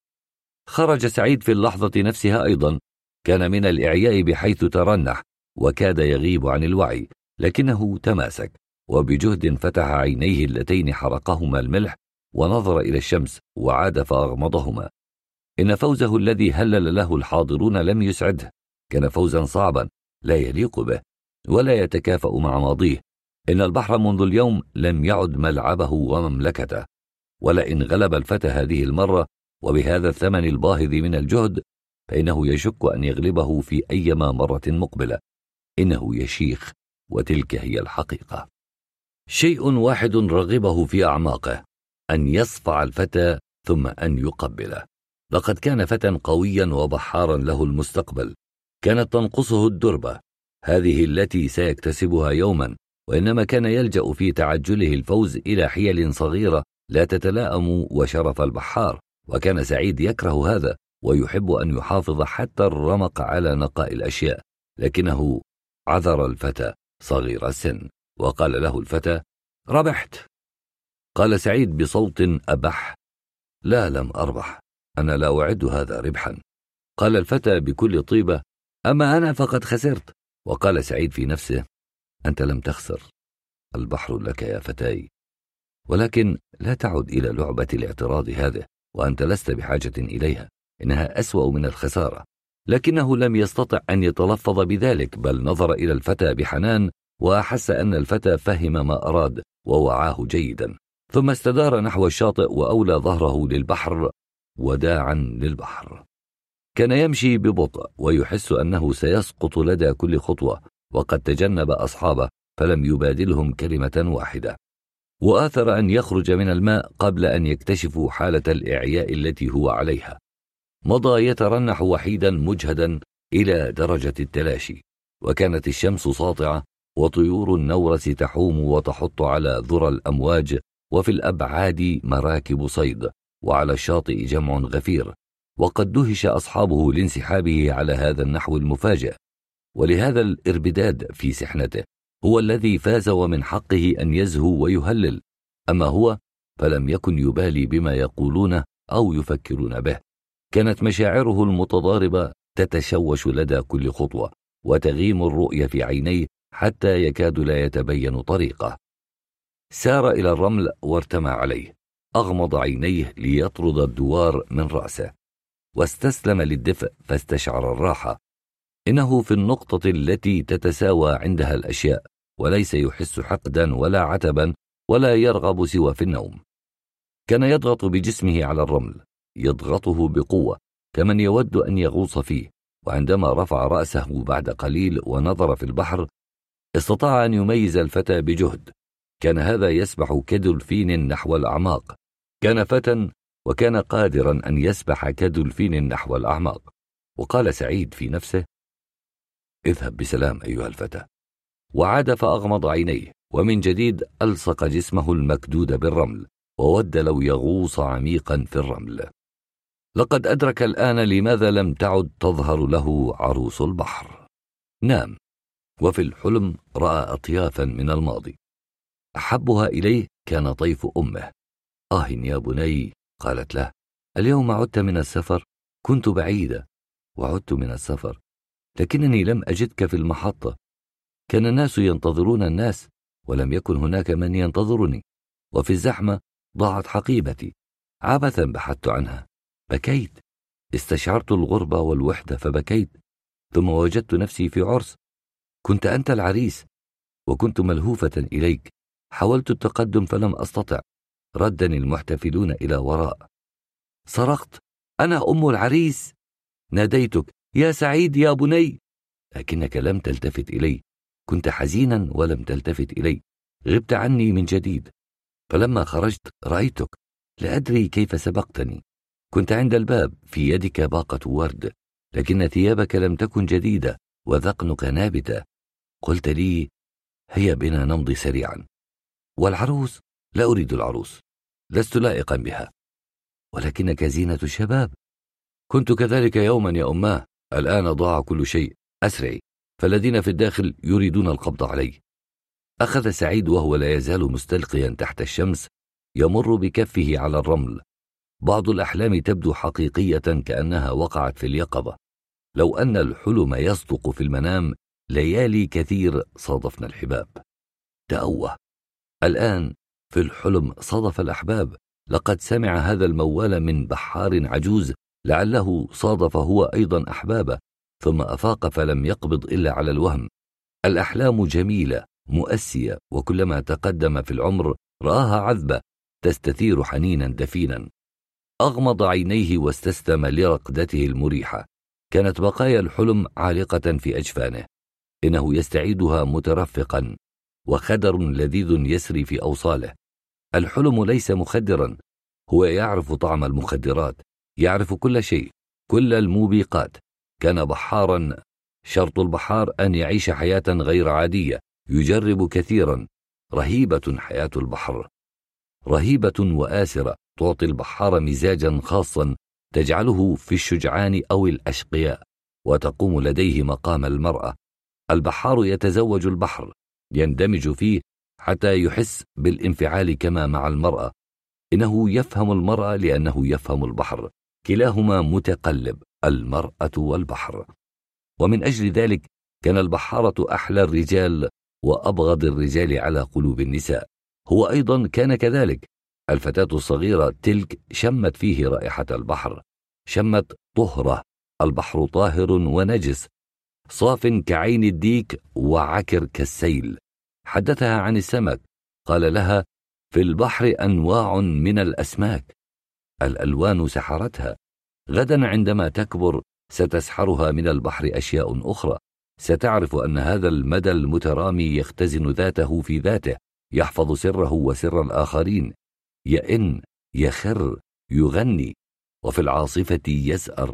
B: خرج سعيد في اللحظة نفسها أيضا كان من الإعياء بحيث ترنح وكاد يغيب عن الوعي لكنه تماسك وبجهد فتح عينيه اللتين حرقهما الملح ونظر إلى الشمس وعاد فأغمضهما إن فوزه الذي هلل له الحاضرون لم يسعده كان فوزا صعبا لا يليق به ولا يتكافأ مع ماضيه إن البحر منذ اليوم لم يعد ملعبه ومملكته ولئن غلب الفتى هذه المرة وبهذا الثمن الباهظ من الجهد فإنه يشك أن يغلبه في أيما مرة مقبلة إنه يشيخ وتلك هي الحقيقة شيء واحد رغبه في اعماقه ان يصفع الفتى ثم ان يقبله لقد كان فتى قويا وبحارا له المستقبل كانت تنقصه الدربه هذه التي سيكتسبها يوما وانما كان يلجا في تعجله الفوز الى حيل صغيره لا تتلائم وشرف البحار وكان سعيد يكره هذا ويحب ان يحافظ حتى الرمق على نقاء الاشياء لكنه عذر الفتى صغير السن وقال له الفتى ربحت قال سعيد بصوت ابح لا لم اربح انا لا اعد هذا ربحا قال الفتى بكل طيبه اما انا فقد خسرت وقال سعيد في نفسه انت لم تخسر البحر لك يا فتاي ولكن لا تعد الى لعبه الاعتراض هذه وانت لست بحاجه اليها انها اسوا من الخساره لكنه لم يستطع ان يتلفظ بذلك بل نظر الى الفتى بحنان وأحس أن الفتى فهم ما أراد ووعاه جيدا ثم استدار نحو الشاطئ وأولى ظهره للبحر وداعا للبحر كان يمشي ببطء ويحس أنه سيسقط لدى كل خطوة وقد تجنب أصحابه فلم يبادلهم كلمة واحدة وآثر أن يخرج من الماء قبل أن يكتشفوا حالة الإعياء التي هو عليها مضى يترنح وحيدا مجهدا إلى درجة التلاشي وكانت الشمس ساطعة وطيور النورة تحوم وتحط على ذرى الأمواج وفي الأبعاد مراكب صيد وعلى الشاطئ جمع غفير وقد دهش أصحابه لانسحابه على هذا النحو المفاجئ ولهذا الإربداد في سحنته هو الذي فاز ومن حقه أن يزهو ويهلل أما هو فلم يكن يبالي بما يقولونه أو يفكرون به كانت مشاعره المتضاربة تتشوش لدى كل خطوة وتغيم الرؤية في عينيه حتى يكاد لا يتبين طريقه سار الى الرمل وارتمى عليه اغمض عينيه ليطرد الدوار من راسه واستسلم للدفء فاستشعر الراحه انه في النقطه التي تتساوى عندها الاشياء وليس يحس حقدا ولا عتبا ولا يرغب سوى في النوم كان يضغط بجسمه على الرمل يضغطه بقوه كمن يود ان يغوص فيه وعندما رفع راسه بعد قليل ونظر في البحر استطاع أن يميز الفتى بجهد كان هذا يسبح كدلفين نحو الأعماق كان فتى وكان قادرا أن يسبح كدلفين نحو الأعماق وقال سعيد في نفسه اذهب بسلام أيها الفتى وعاد فأغمض عينيه ومن جديد ألصق جسمه المكدود بالرمل وود لو يغوص عميقا في الرمل لقد أدرك الآن لماذا لم تعد تظهر له عروس البحر نام وفي الحلم راى اطيافا من الماضي احبها اليه كان طيف امه اه يا بني قالت له اليوم عدت من السفر كنت بعيده وعدت من السفر لكنني لم اجدك في المحطه كان الناس ينتظرون الناس ولم يكن هناك من ينتظرني وفي الزحمه ضاعت حقيبتي عبثا بحثت عنها بكيت استشعرت الغربه والوحده فبكيت ثم وجدت نفسي في عرس كنت أنت العريس وكنت ملهوفة إليك حاولت التقدم فلم أستطع ردني المحتفلون إلى وراء صرخت أنا أم العريس ناديتك يا سعيد يا بني لكنك لم تلتفت إلي كنت حزينا ولم تلتفت إلي غبت عني من جديد فلما خرجت رأيتك لا أدري كيف سبقتني كنت عند الباب في يدك باقة ورد لكن ثيابك لم تكن جديدة وذقنك نابتة قلت لي هيا بنا نمضي سريعا والعروس لا أريد العروس لست لائقا بها ولكنك زينة الشباب كنت كذلك يوما يا أماه الآن ضاع كل شيء أسرعي فالذين في الداخل يريدون القبض علي أخذ سعيد وهو لا يزال مستلقيا تحت الشمس يمر بكفه على الرمل بعض الأحلام تبدو حقيقية كأنها وقعت في اليقظة لو أن الحلم يصدق في المنام ليالي كثير صادفنا الحباب تأوه الآن في الحلم صادف الأحباب لقد سمع هذا الموال من بحار عجوز لعله صادف هو أيضا أحبابه ثم أفاق فلم يقبض إلا على الوهم الأحلام جميلة مؤسية وكلما تقدم في العمر رآها عذبة تستثير حنينا دفينا أغمض عينيه واستسلم لرقدته المريحة كانت بقايا الحلم عالقة في أجفانه إنه يستعيدها مترفقا وخدر لذيذ يسري في أوصاله الحلم ليس مخدرا هو يعرف طعم المخدرات يعرف كل شيء كل الموبقات كان بحارا شرط البحار أن يعيش حياة غير عادية يجرب كثيرا رهيبة حياة البحر رهيبة وآسرة تعطي البحار مزاجا خاصا تجعله في الشجعان أو الأشقياء وتقوم لديه مقام المرأة البحار يتزوج البحر يندمج فيه حتى يحس بالانفعال كما مع المرأة إنه يفهم المرأة لأنه يفهم البحر كلاهما متقلب المرأة والبحر ومن أجل ذلك كان البحارة أحلى الرجال وأبغض الرجال على قلوب النساء هو أيضا كان كذلك الفتاة الصغيرة تلك شمت فيه رائحة البحر شمت طهرة البحر طاهر ونجس صاف كعين الديك وعكر كالسيل حدثها عن السمك قال لها في البحر انواع من الاسماك الالوان سحرتها غدا عندما تكبر ستسحرها من البحر اشياء اخرى ستعرف ان هذا المدى المترامي يختزن ذاته في ذاته يحفظ سره وسر الاخرين يئن يخر يغني وفي العاصفه يسار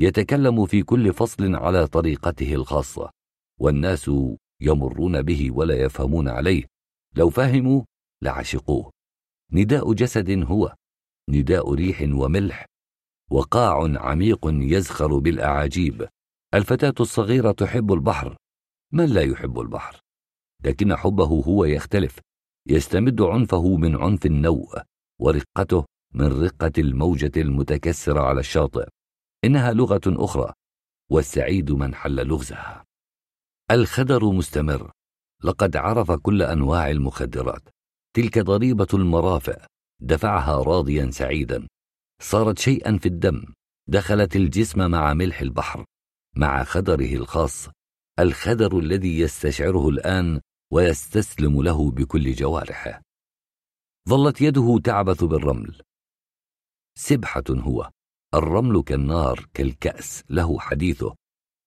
B: يتكلم في كل فصل على طريقته الخاصة والناس يمرون به ولا يفهمون عليه لو فهموا لعشقوه نداء جسد هو نداء ريح وملح وقاع عميق يزخر بالاعاجيب الفتاه الصغيره تحب البحر من لا يحب البحر لكن حبه هو يختلف يستمد عنفه من عنف النوء ورقته من رقه الموجه المتكسره على الشاطئ إنها لغة أخرى والسعيد من حل لغزها الخدر مستمر لقد عرف كل أنواع المخدرات تلك ضريبة المرافق دفعها راضيا سعيدا صارت شيئا في الدم دخلت الجسم مع ملح البحر مع خدره الخاص الخدر الذي يستشعره الآن ويستسلم له بكل جوارحه ظلت يده تعبث بالرمل سبحة هو الرمل كالنار كالكأس له حديثه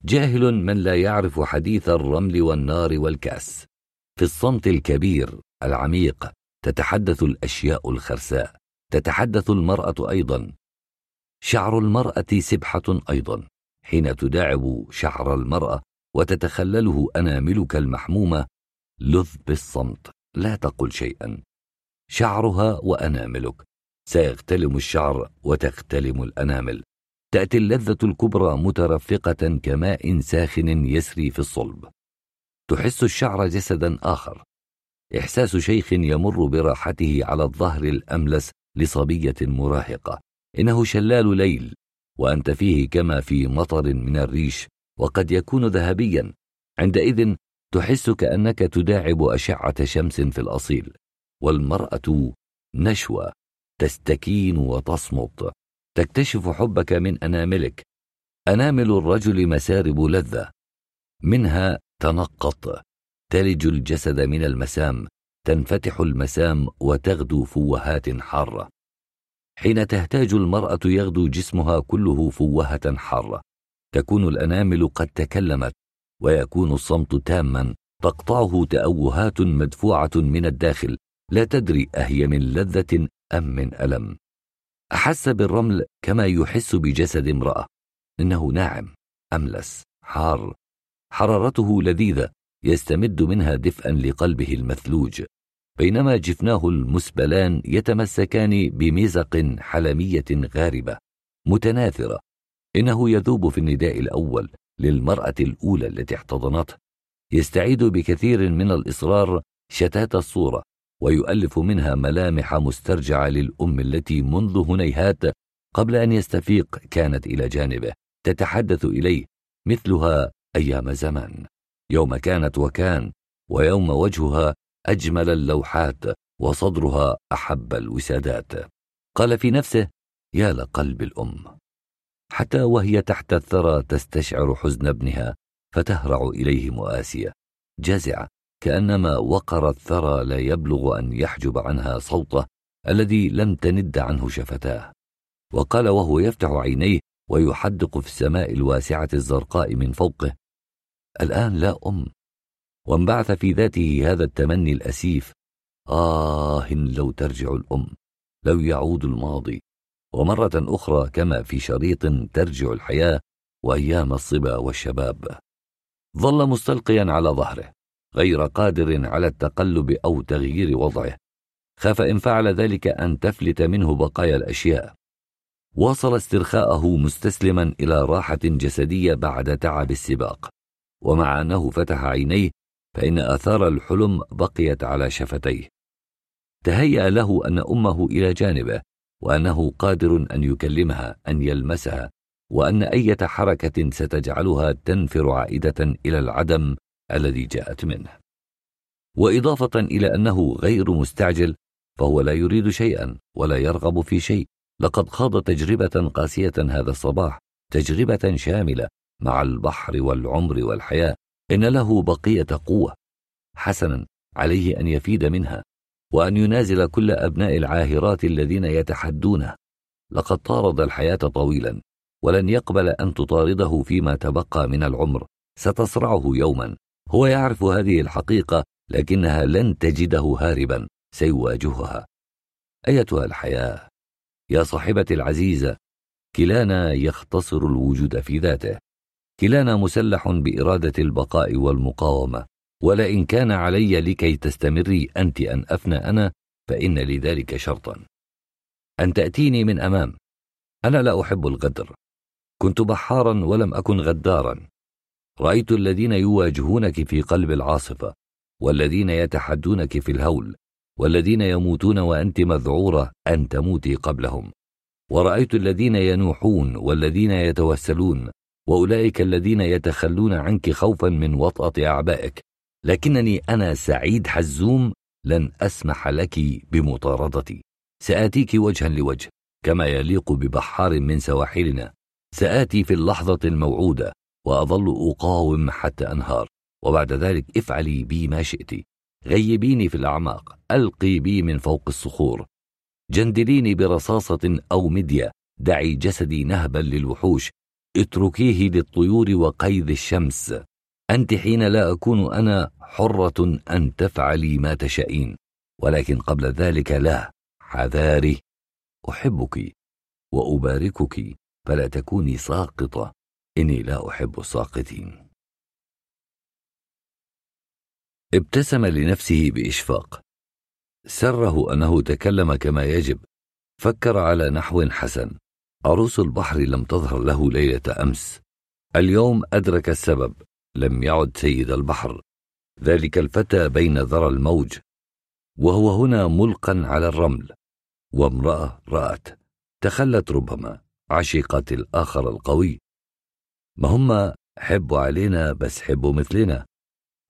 B: جاهل من لا يعرف حديث الرمل والنار والكأس في الصمت الكبير العميق تتحدث الأشياء الخرساء تتحدث المرأة أيضا شعر المرأة سبحة أيضا حين تداعب شعر المرأة وتتخلله أناملك المحمومة لذ بالصمت لا تقل شيئا شعرها وأناملك سيغتلم الشعر وتغتلم الأنامل تأتي اللذة الكبرى مترفقة كماء ساخن يسري في الصلب تحس الشعر جسدا آخر إحساس شيخ يمر براحته على الظهر الأملس لصبية مراهقة إنه شلال ليل وأنت فيه كما في مطر من الريش وقد يكون ذهبيا عندئذ تحس كأنك تداعب أشعة شمس في الأصيل والمرأة نشوى تستكين وتصمت تكتشف حبك من اناملك انامل الرجل مسارب لذه منها تنقط تلج الجسد من المسام تنفتح المسام وتغدو فوهات حاره حين تهتاج المراه يغدو جسمها كله فوهه حاره تكون الانامل قد تكلمت ويكون الصمت تاما تقطعه تاوهات مدفوعه من الداخل لا تدري اهي من لذه أم من ألم أحس بالرمل كما يحس بجسد امرأة إنه ناعم أملس حار حرارته لذيذة يستمد منها دفءا لقلبه المثلوج بينما جفناه المسبلان يتمسكان بمزق حلمية غاربة متناثرة إنه يذوب في النداء الأول للمرأة الأولى التي احتضنته يستعيد بكثير من الإصرار شتات الصورة ويؤلف منها ملامح مسترجعة للأم التي منذ هنيهات قبل أن يستفيق كانت إلى جانبه تتحدث إليه مثلها أيام زمان يوم كانت وكان ويوم وجهها أجمل اللوحات وصدرها أحب الوسادات قال في نفسه يا لقلب الأم حتى وهي تحت الثرى تستشعر حزن ابنها فتهرع إليه مؤاسية جزعة كأنما وقر الثرى لا يبلغ أن يحجب عنها صوته الذي لم تند عنه شفتاه وقال وهو يفتح عينيه ويحدق في السماء الواسعة الزرقاء من فوقه الآن لا أم وانبعث في ذاته هذا التمني الأسيف آه لو ترجع الأم لو يعود الماضي ومرة أخرى كما في شريط ترجع الحياة وأيام الصبا والشباب ظل مستلقيا على ظهره غير قادر على التقلب او تغيير وضعه خاف ان فعل ذلك ان تفلت منه بقايا الاشياء واصل استرخاءه مستسلما الى راحه جسديه بعد تعب السباق ومع انه فتح عينيه فان اثار الحلم بقيت على شفتيه تهيا له ان امه الى جانبه وانه قادر ان يكلمها ان يلمسها وان ايه حركه ستجعلها تنفر عائده الى العدم الذي جاءت منه وإضافة إلى أنه غير مستعجل فهو لا يريد شيئا ولا يرغب في شيء لقد خاض تجربة قاسية هذا الصباح تجربة شاملة مع البحر والعمر والحياة إن له بقية قوة حسنا عليه أن يفيد منها وأن ينازل كل أبناء العاهرات الذين يتحدونه لقد طارد الحياة طويلا ولن يقبل أن تطارده فيما تبقى من العمر ستصرعه يوما هو يعرف هذه الحقيقه لكنها لن تجده هاربا سيواجهها ايتها الحياه يا صاحبتي العزيزه كلانا يختصر الوجود في ذاته كلانا مسلح باراده البقاء والمقاومه ولئن كان علي لكي تستمري انت ان افنى انا فان لذلك شرطا ان تاتيني من امام انا لا احب الغدر كنت بحارا ولم اكن غدارا رأيت الذين يواجهونك في قلب العاصفة والذين يتحدونك في الهول والذين يموتون وأنت مذعورة أن تموتي قبلهم ورأيت الذين ينوحون والذين يتوسلون وأولئك الذين يتخلون عنك خوفا من وطأة أعبائك لكنني أنا سعيد حزوم لن أسمح لك بمطاردتي سآتيك وجها لوجه كما يليق ببحار من سواحلنا سآتي في اللحظة الموعودة وأظل أقاوم حتى أنهار وبعد ذلك افعلي بي ما شئت غيبيني في الأعماق ألقي بي من فوق الصخور جندليني برصاصة أو مدية دعي جسدي نهبا للوحوش اتركيه للطيور وقيد الشمس أنت حين لا أكون أنا حرة أن تفعلي ما تشائين ولكن قبل ذلك لا حذاري أحبك وأباركك فلا تكوني ساقطة إني لا أحب الساقطين ابتسم لنفسه بإشفاق سره أنه تكلم كما يجب فكر على نحو حسن عروس البحر لم تظهر له ليلة أمس اليوم أدرك السبب لم يعد سيد البحر ذلك الفتى بين ذرى الموج وهو هنا ملقا على الرمل وامرأة رأت تخلت ربما عشقت الآخر القوي ما هم حبوا علينا بس حبوا مثلنا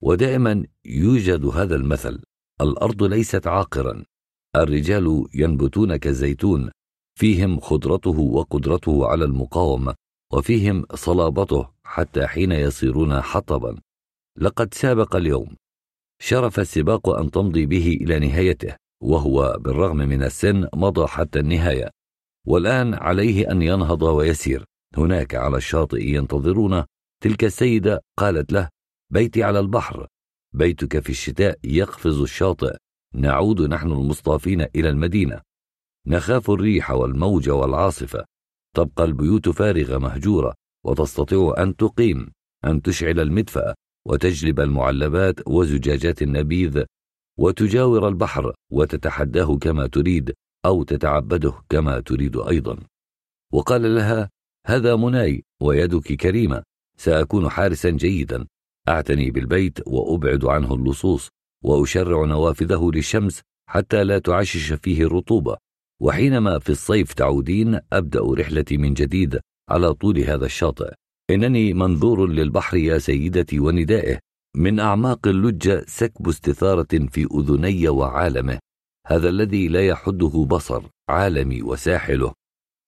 B: ودائما يوجد هذا المثل الارض ليست عاقرا الرجال ينبتون كالزيتون فيهم خضرته وقدرته على المقاومه وفيهم صلابته حتى حين يصيرون حطبا لقد سابق اليوم شرف السباق ان تمضي به الى نهايته وهو بالرغم من السن مضى حتى النهايه والان عليه ان ينهض ويسير هناك على الشاطئ ينتظرون تلك السيدة قالت له بيتي على البحر بيتك في الشتاء يقفز الشاطئ نعود نحن المصطافين إلى المدينة نخاف الريح والموج والعاصفة تبقى البيوت فارغة مهجورة وتستطيع أن تقيم أن تشعل المدفأة وتجلب المعلبات وزجاجات النبيذ وتجاور البحر وتتحداه كما تريد أو تتعبده كما تريد أيضا وقال لها هذا مناي ويدك كريمة سأكون حارسا جيدا أعتني بالبيت وأبعد عنه اللصوص وأشرع نوافذه للشمس حتى لا تعشش فيه الرطوبة وحينما في الصيف تعودين أبدأ رحلتي من جديد على طول هذا الشاطئ إنني منظور للبحر يا سيدتي وندائه من أعماق اللجة سكب استثارة في أذني وعالمه هذا الذي لا يحده بصر عالمي وساحله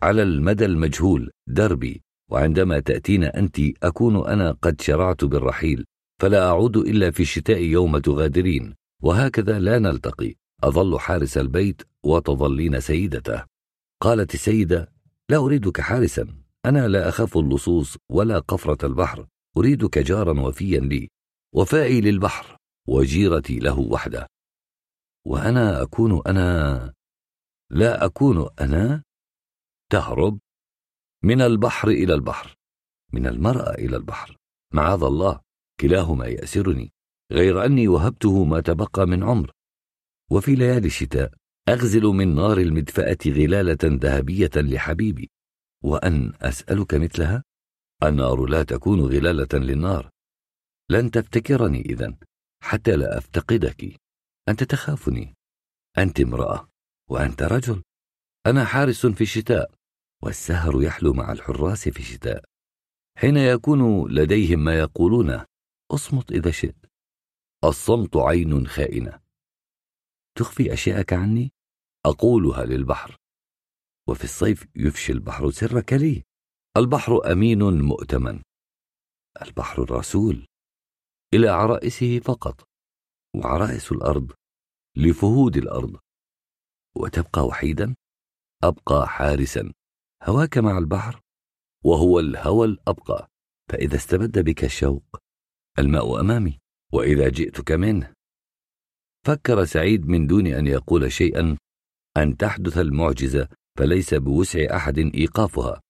B: على المدى المجهول دربي وعندما تأتين أنت أكون أنا قد شرعت بالرحيل فلا أعود إلا في الشتاء يوم تغادرين وهكذا لا نلتقي أظل حارس البيت وتظلين سيدته قالت السيدة لا أريدك حارسا أنا لا أخاف اللصوص ولا قفرة البحر أريدك جارا وفيا لي وفائي للبحر وجيرتي له وحده وأنا أكون أنا لا أكون أنا تهرب من البحر إلى البحر من المرأة إلى البحر معاذ الله كلاهما يأسرني غير أني وهبته ما تبقى من عمر وفي ليالي الشتاء أغزل من نار المدفأة غلالة ذهبية لحبيبي وأن أسألك مثلها النار لا تكون غلالة للنار لن تفتكرني إذا حتى لا أفتقدك أنت تخافني أنت امرأة وأنت رجل أنا حارس في الشتاء والسهر يحلو مع الحراس في الشتاء حين يكون لديهم ما يقولونه اصمت إذا شئت الصمت عين خائنة تخفي أشياءك عني أقولها للبحر وفي الصيف يفشي البحر سرك لي البحر أمين مؤتمن البحر الرسول إلى عرائسه فقط وعرائس الأرض لفهود الأرض وتبقى وحيدا أبقى حارسا هواك مع البحر وهو الهوى الأبقى فإذا استبد بك الشوق الماء أمامي وإذا جئتك منه فكر سعيد من دون أن يقول شيئا أن تحدث المعجزة فليس بوسع أحد إيقافها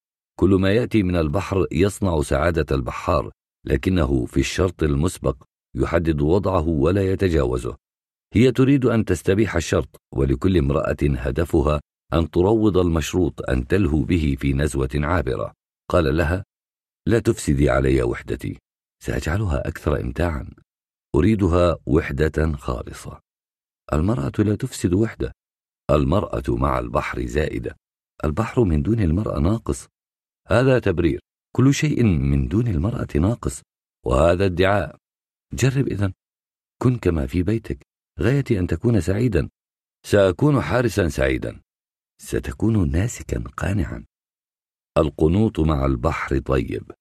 B: كل ما يأتي من البحر يصنع سعادة البحار لكنه في الشرط المسبق يحدد وضعه ولا يتجاوزه هي تريد أن تستبيح الشرط ولكل امرأة هدفها أن تروض المشروط أن تلهو به في نزوة عابرة قال لها لا تفسدي علي وحدتي سأجعلها أكثر إمتاعا أريدها وحدة خالصة المرأة لا تفسد وحدة المرأة مع البحر زائدة البحر من دون المرأة ناقص هذا تبرير كل شيء من دون المرأة ناقص وهذا ادعاء جرب إذا كن كما في بيتك غايتي أن تكون سعيدا سأكون حارسا سعيدا ستكون ناسكا قانعا القنوط مع البحر طيب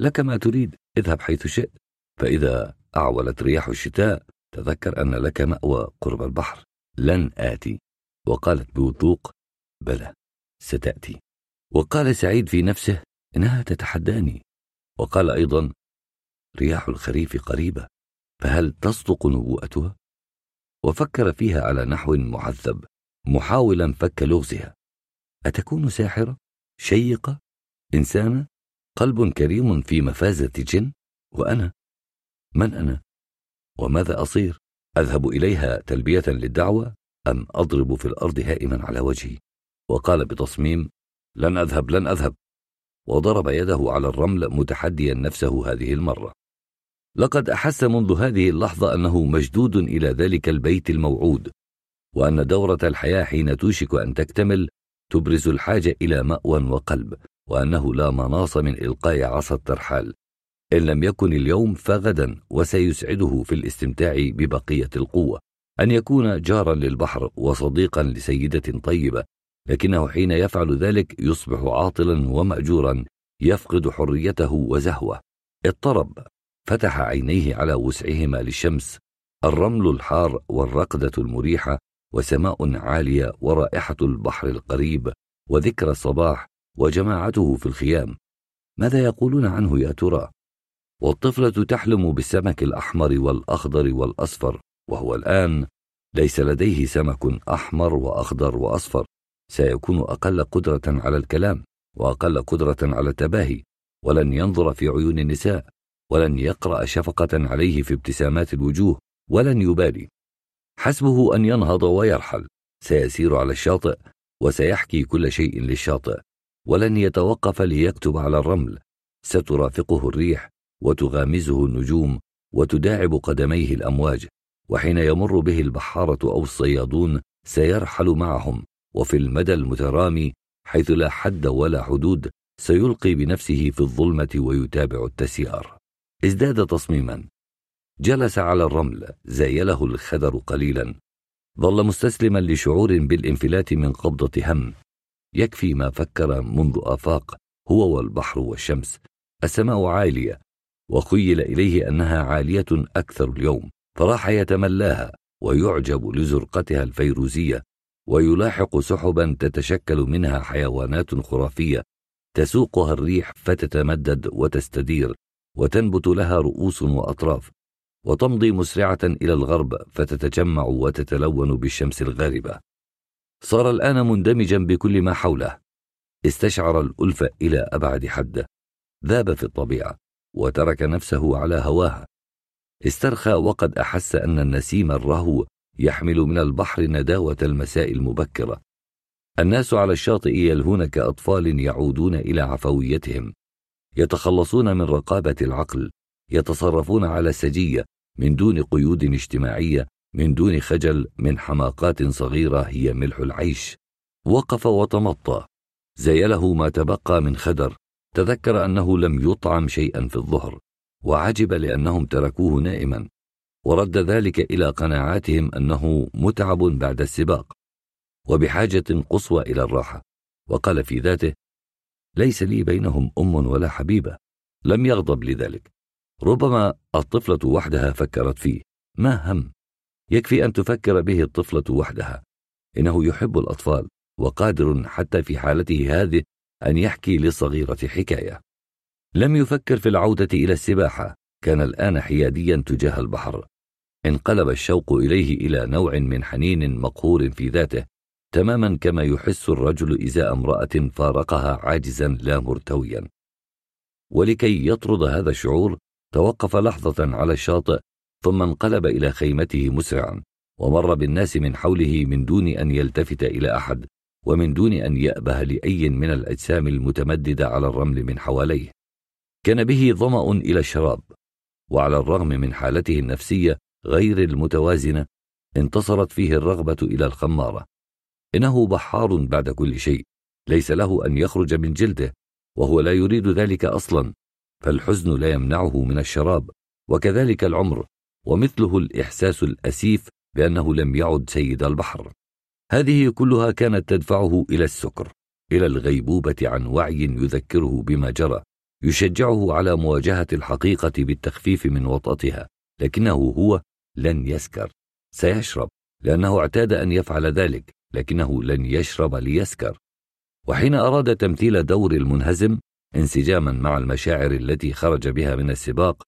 B: لك ما تريد اذهب حيث شئت فإذا أعولت رياح الشتاء تذكر أن لك مأوى قرب البحر لن آتي وقالت بوثوق بلى ستأتي وقال سعيد في نفسه إنها تتحداني وقال أيضا رياح الخريف قريبة فهل تصدق نبوءتها وفكر فيها على نحو معذب محاولا فك لغزها أتكون ساحرة؟ شيقة؟ إنسانة؟ قلب كريم في مفازة جن؟ وأنا؟ من أنا؟ وماذا أصير؟ أذهب إليها تلبية للدعوة أم أضرب في الأرض هائما على وجهي؟ وقال بتصميم: لن أذهب لن أذهب، وضرب يده على الرمل متحديا نفسه هذه المرة. لقد أحس منذ هذه اللحظة أنه مشدود إلى ذلك البيت الموعود وأن دورة الحياة حين توشك أن تكتمل تبرز الحاجة إلى مأوى وقلب وأنه لا مناص من إلقاء عصا الترحال إن لم يكن اليوم فغدا وسيسعده في الاستمتاع ببقية القوة أن يكون جارا للبحر وصديقا لسيدة طيبة لكنه حين يفعل ذلك يصبح عاطلا ومأجورا يفقد حريته وزهوه اضطرب فتح عينيه على وسعهما للشمس الرمل الحار والرقدة المريحة وسماء عاليه ورائحه البحر القريب وذكرى الصباح وجماعته في الخيام ماذا يقولون عنه يا ترى والطفله تحلم بالسمك الاحمر والاخضر والاصفر وهو الان ليس لديه سمك احمر واخضر واصفر سيكون اقل قدره على الكلام واقل قدره على التباهي ولن ينظر في عيون النساء ولن يقرا شفقه عليه في ابتسامات الوجوه ولن يبالي حسبه أن ينهض ويرحل سيسير على الشاطئ وسيحكي كل شيء للشاطئ ولن يتوقف ليكتب على الرمل سترافقه الريح وتغامزه النجوم وتداعب قدميه الأمواج وحين يمر به البحارة أو الصيادون سيرحل معهم وفي المدى المترامي حيث لا حد ولا حدود سيلقي بنفسه في الظلمة ويتابع التسيار ازداد تصميما جلس على الرمل زايله الخدر قليلا ظل مستسلما لشعور بالانفلات من قبضة هم يكفي ما فكر منذ آفاق هو والبحر والشمس السماء عالية وخيل إليه أنها عالية أكثر اليوم فراح يتملاها ويعجب لزرقتها الفيروزية ويلاحق سحبا تتشكل منها حيوانات خرافية تسوقها الريح فتتمدد وتستدير وتنبت لها رؤوس وأطراف وتمضي مسرعة إلى الغرب فتتجمع وتتلون بالشمس الغاربة. صار الآن مندمجا بكل ما حوله. استشعر الألفة إلى أبعد حد. ذاب في الطبيعة وترك نفسه على هواها. استرخى وقد أحس أن النسيم الرهو يحمل من البحر نداوة المساء المبكرة. الناس على الشاطئ يلهون كأطفال يعودون إلى عفويتهم. يتخلصون من رقابة العقل. يتصرفون على السجية من دون قيود اجتماعيه من دون خجل من حماقات صغيره هي ملح العيش وقف وتمطى زيله ما تبقى من خدر تذكر انه لم يطعم شيئا في الظهر وعجب لانهم تركوه نائما ورد ذلك الى قناعاتهم انه متعب بعد السباق وبحاجه قصوى الى الراحه وقال في ذاته ليس لي بينهم ام ولا حبيبه لم يغضب لذلك ربما الطفلة وحدها فكرت فيه ما هم يكفي أن تفكر به الطفلة وحدها إنه يحب الأطفال وقادر حتى في حالته هذه أن يحكي للصغيرة حكاية لم يفكر في العودة إلى السباحة كان الآن حياديا تجاه البحر انقلب الشوق إليه إلى نوع من حنين مقهور في ذاته تماما كما يحس الرجل إزاء امرأة فارقها عاجزا لا مرتويا ولكي يطرد هذا الشعور توقف لحظة على الشاطئ ثم انقلب إلى خيمته مسرعا ومر بالناس من حوله من دون أن يلتفت إلى أحد ومن دون أن يأبه لأي من الأجسام المتمددة على الرمل من حواليه كان به ظمأ إلى الشراب وعلى الرغم من حالته النفسية غير المتوازنة انتصرت فيه الرغبة إلى الخمارة إنه بحار بعد كل شيء ليس له أن يخرج من جلده وهو لا يريد ذلك أصلا فالحزن لا يمنعه من الشراب وكذلك العمر ومثله الإحساس الأسيف بأنه لم يعد سيد البحر هذه كلها كانت تدفعه إلى السكر إلى الغيبوبة عن وعي يذكره بما جرى يشجعه على مواجهة الحقيقة بالتخفيف من وطأتها لكنه هو لن يسكر سيشرب لأنه اعتاد أن يفعل ذلك لكنه لن يشرب ليسكر وحين أراد تمثيل دور المنهزم انسجاما مع المشاعر التي خرج بها من السباق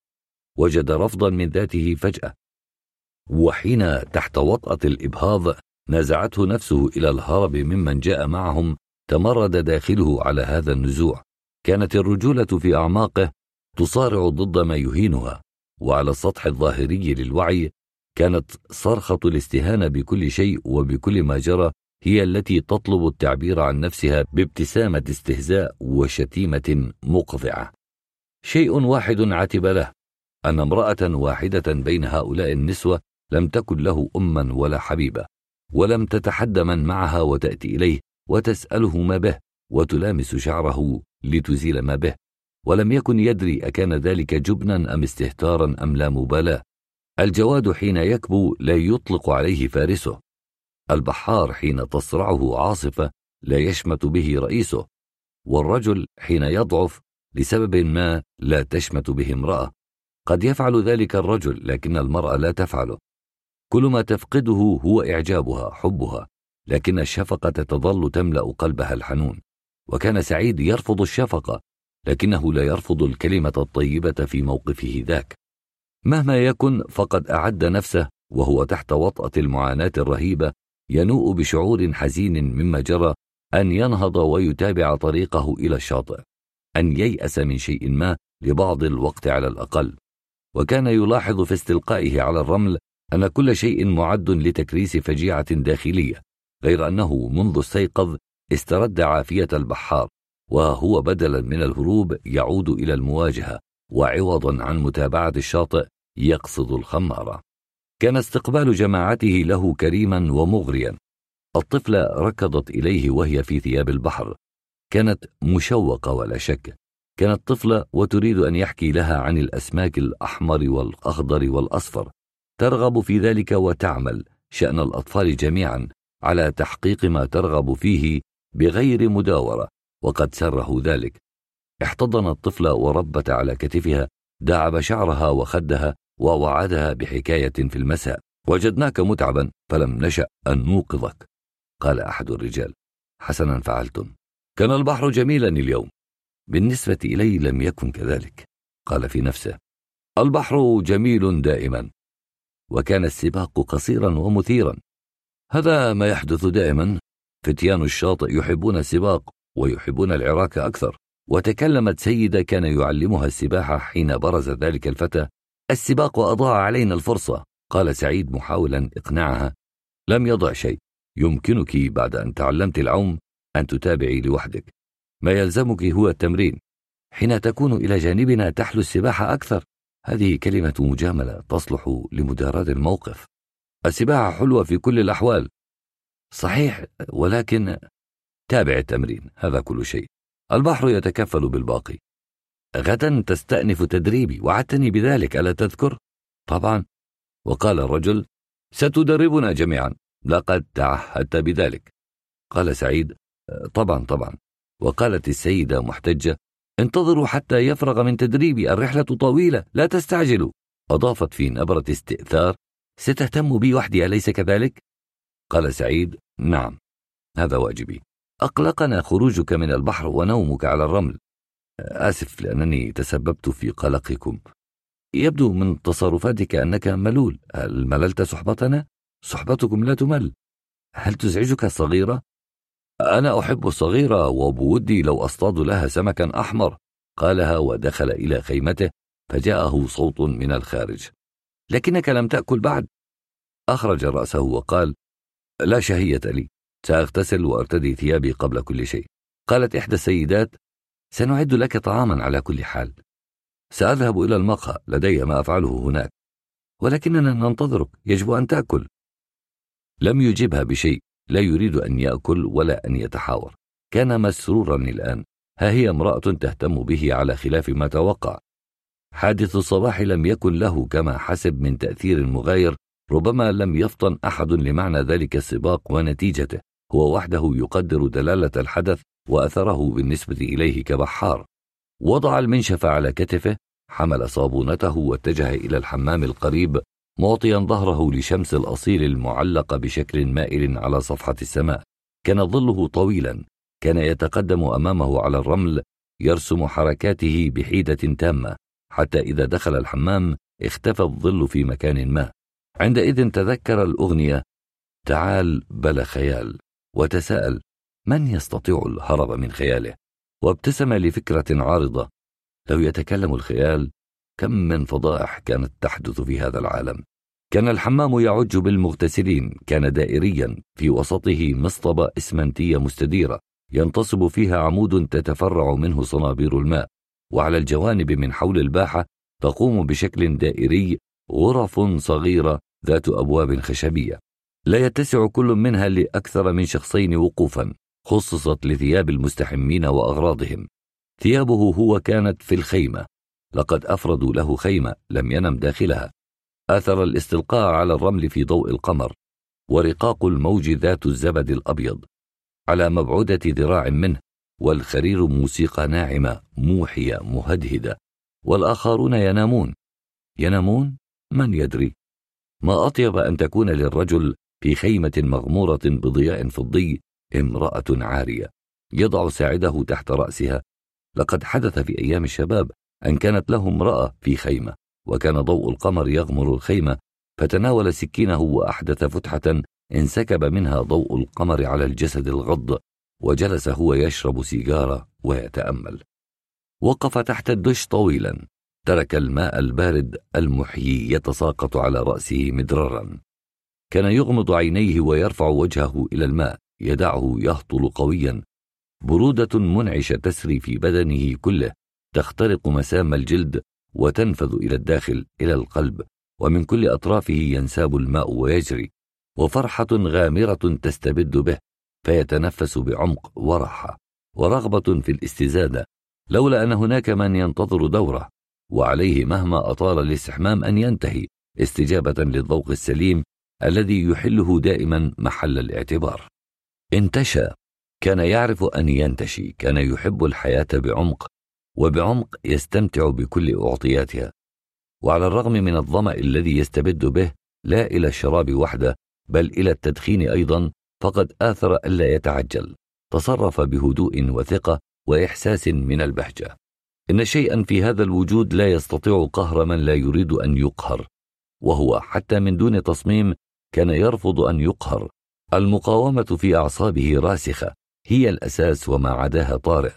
B: وجد رفضا من ذاته فجاه وحين تحت وطاه الابهاض نازعته نفسه الى الهرب ممن جاء معهم تمرد داخله على هذا النزوع كانت الرجوله في اعماقه تصارع ضد ما يهينها وعلى السطح الظاهري للوعي كانت صرخه الاستهانه بكل شيء وبكل ما جرى هي التي تطلب التعبير عن نفسها بابتسامه استهزاء وشتيمه مقضعه شيء واحد عتب له ان امراه واحده بين هؤلاء النسوه لم تكن له اما ولا حبيبه ولم تتحدى من معها وتاتي اليه وتساله ما به وتلامس شعره لتزيل ما به ولم يكن يدري اكان ذلك جبنا ام استهتارا ام لا مبالاه الجواد حين يكبو لا يطلق عليه فارسه البحار حين تصرعه عاصفة لا يشمت به رئيسه والرجل حين يضعف لسبب ما لا تشمت به امرأة قد يفعل ذلك الرجل لكن المرأة لا تفعله كل ما تفقده هو إعجابها حبها لكن الشفقة تظل تملأ قلبها الحنون وكان سعيد يرفض الشفقة لكنه لا يرفض الكلمة الطيبة في موقفه ذاك مهما يكن فقد أعد نفسه وهو تحت وطأة المعاناة الرهيبة ينوء بشعور حزين مما جرى أن ينهض ويتابع طريقه إلى الشاطئ، أن ييأس من شيء ما لبعض الوقت على الأقل، وكان يلاحظ في استلقائه على الرمل أن كل شيء معد لتكريس فجيعة داخلية، غير أنه منذ استيقظ استرد عافية البحار، وهو بدلا من الهروب يعود إلى المواجهة، وعوضا عن متابعة الشاطئ يقصد الخمارة. كان استقبال جماعته له كريما ومغريا الطفلة ركضت إليه وهي في ثياب البحر كانت مشوقة ولا شك كانت طفلة وتريد أن يحكي لها عن الأسماك الأحمر والأخضر والأصفر ترغب في ذلك وتعمل شأن الأطفال جميعا على تحقيق ما ترغب فيه بغير مداورة وقد سره ذلك احتضن الطفل وربت على كتفها داعب شعرها وخدها ووعدها بحكاية في المساء وجدناك متعبا فلم نشأ أن نوقظك قال أحد الرجال حسنا فعلتم كان البحر جميلا اليوم بالنسبة إلي لم يكن كذلك قال في نفسه البحر جميل دائما وكان السباق قصيرا ومثيرا هذا ما يحدث دائما فتيان الشاطئ يحبون السباق ويحبون العراك أكثر وتكلمت سيدة كان يعلمها السباحة حين برز ذلك الفتى السباق أضاع علينا الفرصة قال سعيد محاولا إقناعها لم يضع شيء يمكنك بعد أن تعلمت العوم أن تتابعي لوحدك ما يلزمك هو التمرين حين تكون إلى جانبنا تحلو السباحة أكثر هذه كلمة مجاملة تصلح لمداراة الموقف السباحة حلوة في كل الأحوال صحيح ولكن تابع التمرين هذا كل شيء البحر يتكفل بالباقي غدا تستأنف تدريبي وعدتني بذلك ألا تذكر؟ طبعا وقال الرجل ستدربنا جميعا لقد تعهدت بذلك قال سعيد طبعا طبعا وقالت السيدة محتجة انتظروا حتى يفرغ من تدريبي الرحلة طويلة لا تستعجلوا أضافت في نبرة استئثار ستهتم بي وحدي أليس كذلك؟ قال سعيد نعم هذا واجبي أقلقنا خروجك من البحر ونومك على الرمل آسف لأنني تسببت في قلقكم يبدو من تصرفاتك أنك ملول هل مللت صحبتنا؟ صحبتكم لا تمل هل تزعجك الصغيرة؟ أنا أحب الصغيرة وبودي لو أصطاد لها سمكا أحمر قالها ودخل إلى خيمته فجاءه صوت من الخارج لكنك لم تأكل بعد أخرج رأسه وقال لا شهية لي سأغتسل وأرتدي ثيابي قبل كل شيء قالت إحدى السيدات سنعد لك طعاما على كل حال سأذهب إلى المقهى لدي ما أفعله هناك ولكننا ننتظرك يجب أن تأكل لم يجبها بشيء لا يريد أن يأكل ولا أن يتحاور كان مسرورا الآن ها هي امرأة تهتم به على خلاف ما توقع حادث الصباح لم يكن له كما حسب من تأثير مغاير ربما لم يفطن أحد لمعنى ذلك السباق ونتيجته هو وحده يقدر دلالة الحدث وأثره بالنسبة إليه كبحار وضع المنشف على كتفه حمل صابونته واتجه إلى الحمام القريب معطيا ظهره لشمس الأصيل المعلقة بشكل مائل على صفحة السماء كان ظله طويلا كان يتقدم أمامه على الرمل يرسم حركاته بحيدة تامة حتى إذا دخل الحمام اختفى الظل في مكان ما عندئذ تذكر الأغنية تعال بلا خيال وتساءل من يستطيع الهرب من خياله وابتسم لفكره عارضه لو يتكلم الخيال كم من فضائح كانت تحدث في هذا العالم كان الحمام يعج بالمغتسلين كان دائريا في وسطه مصطبه اسمنتيه مستديره ينتصب فيها عمود تتفرع منه صنابير الماء وعلى الجوانب من حول الباحه تقوم بشكل دائري غرف صغيره ذات ابواب خشبيه لا يتسع كل منها لاكثر من شخصين وقوفا خصصت لثياب المستحمين واغراضهم ثيابه هو كانت في الخيمه لقد افردوا له خيمه لم ينم داخلها اثر الاستلقاء على الرمل في ضوء القمر ورقاق الموج ذات الزبد الابيض على مبعوده ذراع منه والخرير موسيقى ناعمه موحيه مهدهده والاخرون ينامون ينامون من يدري ما اطيب ان تكون للرجل في خيمه مغموره بضياء فضي امرأة عارية يضع ساعده تحت رأسها لقد حدث في أيام الشباب أن كانت له امرأة في خيمة وكان ضوء القمر يغمر الخيمة فتناول سكينه وأحدث فتحة انسكب منها ضوء القمر على الجسد الغض وجلس هو يشرب سيجارة ويتأمل وقف تحت الدش طويلا ترك الماء البارد المحيي يتساقط على رأسه مدرارا كان يغمض عينيه ويرفع وجهه إلى الماء يدعه يهطل قويا برودة منعشة تسري في بدنه كله تخترق مسام الجلد وتنفذ إلى الداخل إلى القلب ومن كل أطرافه ينساب الماء ويجري وفرحة غامرة تستبد به فيتنفس بعمق وراحة ورغبة في الاستزادة لولا أن هناك من ينتظر دوره وعليه مهما أطال الاستحمام أن ينتهي استجابة للذوق السليم الذي يحله دائما محل الاعتبار انتشى كان يعرف أن ينتشي كان يحب الحياة بعمق وبعمق يستمتع بكل أعطياتها وعلى الرغم من الظمأ الذي يستبد به لا إلى الشراب وحده بل إلى التدخين أيضا فقد آثر ألا يتعجل تصرف بهدوء وثقة وإحساس من البهجة إن شيئا في هذا الوجود لا يستطيع قهر من لا يريد أن يقهر وهو حتى من دون تصميم كان يرفض أن يقهر المقاومة في أعصابه راسخة هي الأساس وما عداها طارئ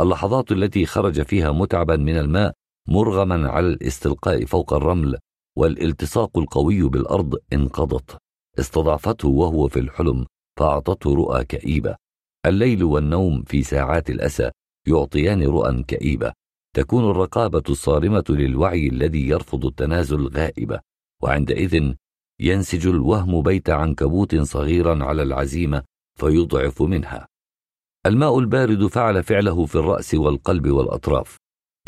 B: اللحظات التي خرج فيها متعبا من الماء مرغما على الاستلقاء فوق الرمل والالتصاق القوي بالأرض انقضت استضعفته وهو في الحلم فأعطته رؤى كئيبة الليل والنوم في ساعات الأسى يعطيان رؤى كئيبة تكون الرقابة الصارمة للوعي الذي يرفض التنازل غائبة وعندئذ ينسج الوهم بيت عنكبوت صغيرا على العزيمه فيضعف منها الماء البارد فعل فعله في الراس والقلب والاطراف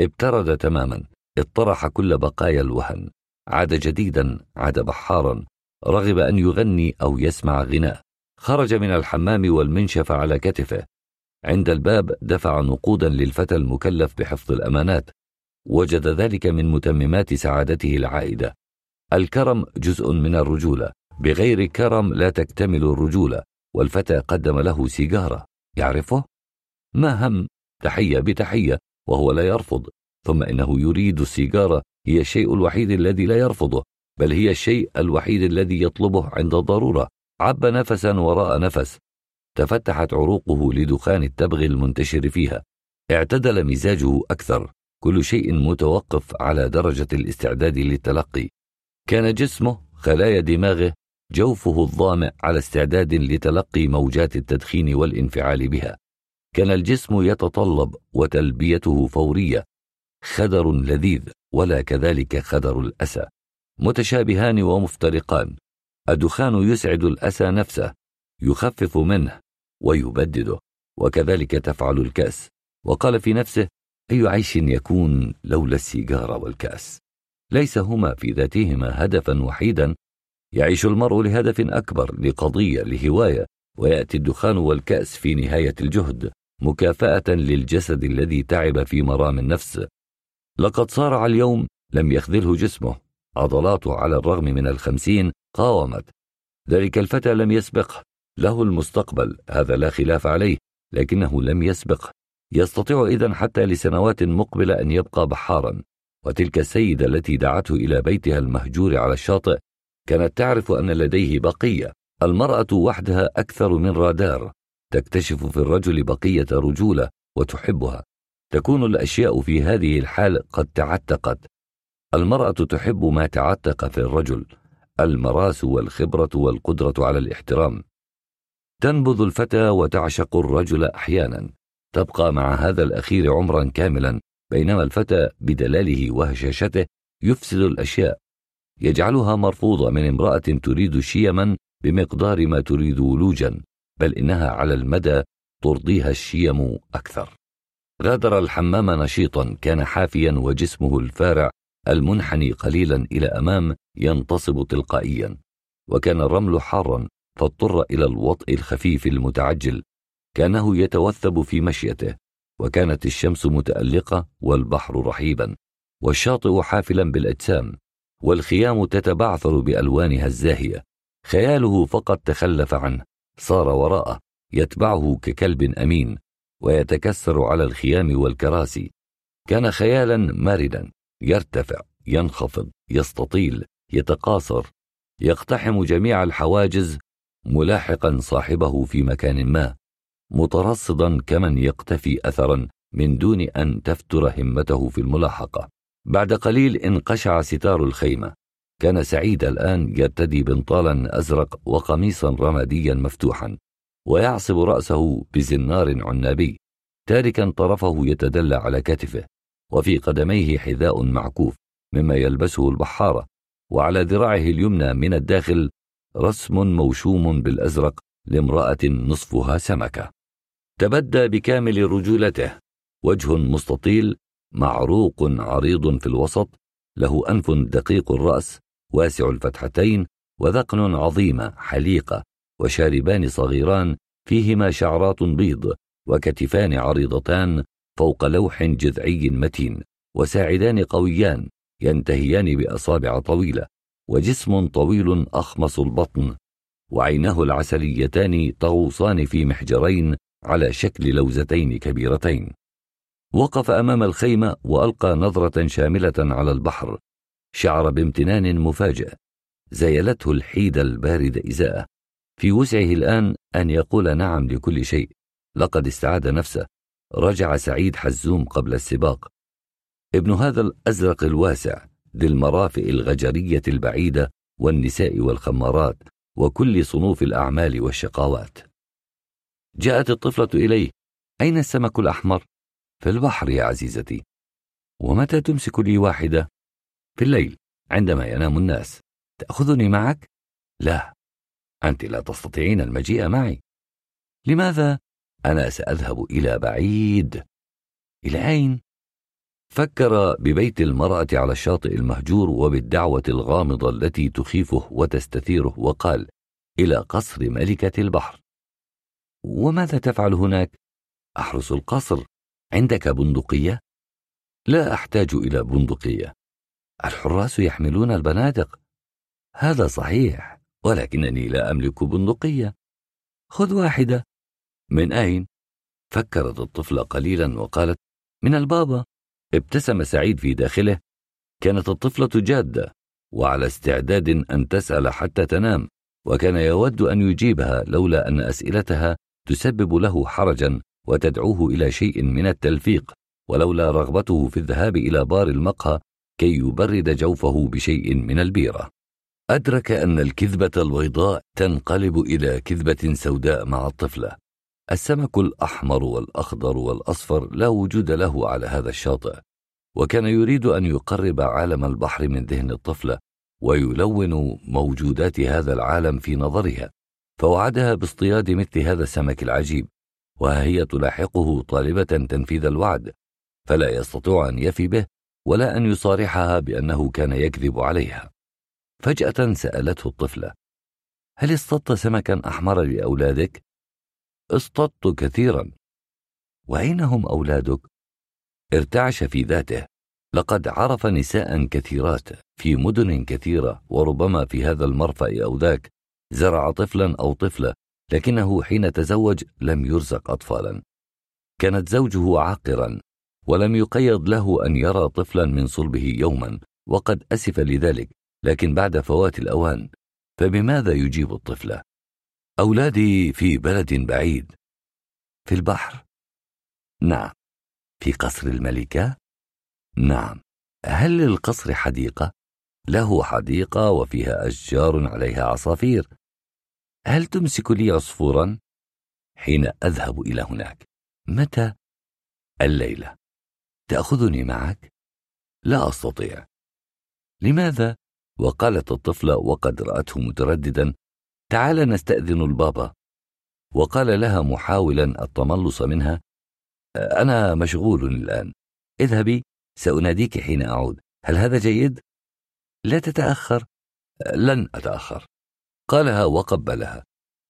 B: ابترد تماما اطرح كل بقايا الوهن عاد جديدا عاد بحارا رغب ان يغني او يسمع غناء خرج من الحمام والمنشف على كتفه عند الباب دفع نقودا للفتى المكلف بحفظ الامانات وجد ذلك من متممات سعادته العائده الكرم جزء من الرجولة بغير كرم لا تكتمل الرجولة والفتى قدم له سيجارة يعرفه؟ ما هم تحية بتحية وهو لا يرفض ثم إنه يريد السيجارة هي الشيء الوحيد الذي لا يرفضه بل هي الشيء الوحيد الذي يطلبه عند الضرورة عب نفسا وراء نفس تفتحت عروقه لدخان التبغ المنتشر فيها اعتدل مزاجه أكثر كل شيء متوقف على درجة الاستعداد للتلقي كان جسمه خلايا دماغه جوفه الظامئ على استعداد لتلقي موجات التدخين والانفعال بها كان الجسم يتطلب وتلبيته فوريه خدر لذيذ ولا كذلك خدر الاسى متشابهان ومفترقان الدخان يسعد الاسى نفسه يخفف منه ويبدده وكذلك تفعل الكاس وقال في نفسه اي عيش يكون لولا السيجاره والكاس ليس هما في ذاتهما هدفا وحيدا يعيش المرء لهدف اكبر لقضيه لهوايه وياتي الدخان والكاس في نهايه الجهد مكافاه للجسد الذي تعب في مرام النفس لقد صارع اليوم لم يخذله جسمه عضلاته على الرغم من الخمسين قاومت ذلك الفتى لم يسبقه له المستقبل هذا لا خلاف عليه لكنه لم يسبقه يستطيع اذا حتى لسنوات مقبله ان يبقى بحارا وتلك السيدة التي دعته إلى بيتها المهجور على الشاطئ كانت تعرف أن لديه بقية المرأة وحدها أكثر من رادار تكتشف في الرجل بقية رجولة وتحبها تكون الأشياء في هذه الحال قد تعتقت المرأة تحب ما تعتق في الرجل المراس والخبرة والقدرة على الاحترام تنبذ الفتى وتعشق الرجل أحيانا تبقى مع هذا الأخير عمرا كاملا بينما الفتى بدلاله وهشاشته يفسد الاشياء يجعلها مرفوضه من امراه تريد شيما بمقدار ما تريد ولوجا بل انها على المدى ترضيها الشيم اكثر غادر الحمام نشيطا كان حافيا وجسمه الفارع المنحني قليلا الى امام ينتصب تلقائيا وكان الرمل حارا فاضطر الى الوطء الخفيف المتعجل كانه يتوثب في مشيته وكانت الشمس متألقة والبحر رحيبا والشاطئ حافلا بالأجسام والخيام تتبعثر بألوانها الزاهية خياله فقط تخلف عنه صار وراءه يتبعه ككلب أمين ويتكسر على الخيام والكراسي كان خيالا مردا يرتفع ينخفض يستطيل يتقاصر يقتحم جميع الحواجز ملاحقا صاحبه في مكان ما مترصدا كمن يقتفي اثرا من دون ان تفتر همته في الملاحقه بعد قليل انقشع ستار الخيمه كان سعيد الان يرتدي بنطالا ازرق وقميصا رماديا مفتوحا ويعصب راسه بزنار عنابي تاركا طرفه يتدلى على كتفه وفي قدميه حذاء معكوف مما يلبسه البحاره وعلى ذراعه اليمنى من الداخل رسم موشوم بالازرق لامراه نصفها سمكه تبدى بكامل رجولته وجه مستطيل معروق عريض في الوسط له انف دقيق الراس واسع الفتحتين وذقن عظيمه حليقه وشاربان صغيران فيهما شعرات بيض وكتفان عريضتان فوق لوح جذعي متين وساعدان قويان ينتهيان باصابع طويله وجسم طويل اخمص البطن وعيناه العسليتان تغوصان في محجرين على شكل لوزتين كبيرتين وقف امام الخيمه والقى نظره شامله على البحر شعر بامتنان مفاجئ زيلته الحيده البارده ازاءه في وسعه الان ان يقول نعم لكل شيء لقد استعاد نفسه رجع سعيد حزوم قبل السباق ابن هذا الازرق الواسع ذي المرافئ الغجريه البعيده والنساء والخمارات وكل صنوف الاعمال والشقاوات جاءت الطفلة إليه أين السمك الأحمر؟ في البحر يا عزيزتي ومتى تمسك لي واحدة؟ في الليل عندما ينام الناس تأخذني معك؟ لا أنت لا تستطيعين المجيء معي لماذا؟ أنا سأذهب إلى بعيد إلى أين؟ فكر ببيت المرأة على الشاطئ المهجور وبالدعوة الغامضة التي تخيفه وتستثيره وقال: إلى قصر ملكة البحر. وماذا تفعل هناك احرس القصر عندك بندقيه لا احتاج الى بندقيه الحراس يحملون البنادق هذا صحيح ولكنني لا املك بندقيه خذ واحده من اين فكرت الطفله قليلا وقالت من البابا ابتسم سعيد في داخله كانت الطفله جاده وعلى استعداد ان تسال حتى تنام وكان يود ان يجيبها لولا ان اسئلتها تسبب له حرجا وتدعوه إلى شيء من التلفيق ولولا رغبته في الذهاب إلى بار المقهى كي يبرد جوفه بشيء من البيرة. أدرك أن الكذبة البيضاء تنقلب إلى كذبة سوداء مع الطفلة. السمك الأحمر والأخضر والأصفر لا وجود له على هذا الشاطئ، وكان يريد أن يقرب عالم البحر من ذهن الطفلة ويلون موجودات هذا العالم في نظرها فوعدها باصطياد مثل هذا السمك العجيب وها هي تلاحقه طالبة تنفيذ الوعد فلا يستطيع أن يفي به ولا أن يصارحها بأنه كان يكذب عليها فجأة سألته الطفلة هل اصطدت سمكا أحمر لأولادك؟ اصطدت كثيرا وأين هم أولادك؟ ارتعش في ذاته لقد عرف نساء كثيرات في مدن كثيرة وربما في هذا المرفأ أو ذاك زرع طفلا او طفله لكنه حين تزوج لم يرزق اطفالا كانت زوجه عاقرا ولم يقيد له ان يرى طفلا من صلبه يوما وقد اسف لذلك لكن بعد فوات الاوان فبماذا يجيب الطفله اولادي في بلد بعيد في البحر نعم في قصر الملكه نعم هل للقصر حديقه له حديقه وفيها اشجار عليها عصافير هل تمسك لي عصفورا حين اذهب الى هناك متى الليله تاخذني معك لا استطيع لماذا وقالت الطفله وقد راته مترددا تعال نستاذن البابا وقال لها محاولا التملص منها انا مشغول الان اذهبي ساناديك حين اعود هل هذا جيد لا تتاخر لن اتاخر قالها وقبلها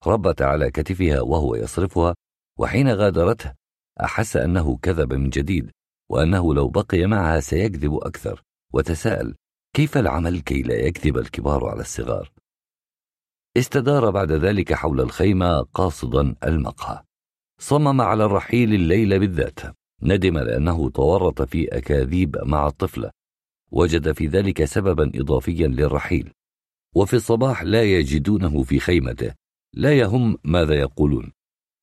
B: ربت على كتفها وهو يصرفها وحين غادرته احس انه كذب من جديد وانه لو بقي معها سيكذب اكثر وتساءل كيف العمل كي لا يكذب الكبار على الصغار استدار بعد ذلك حول الخيمه قاصدا المقهى صمم على الرحيل الليله بالذات ندم لانه تورط في اكاذيب مع الطفله وجد في ذلك سببا اضافيا للرحيل وفي الصباح لا يجدونه في خيمته لا يهم ماذا يقولون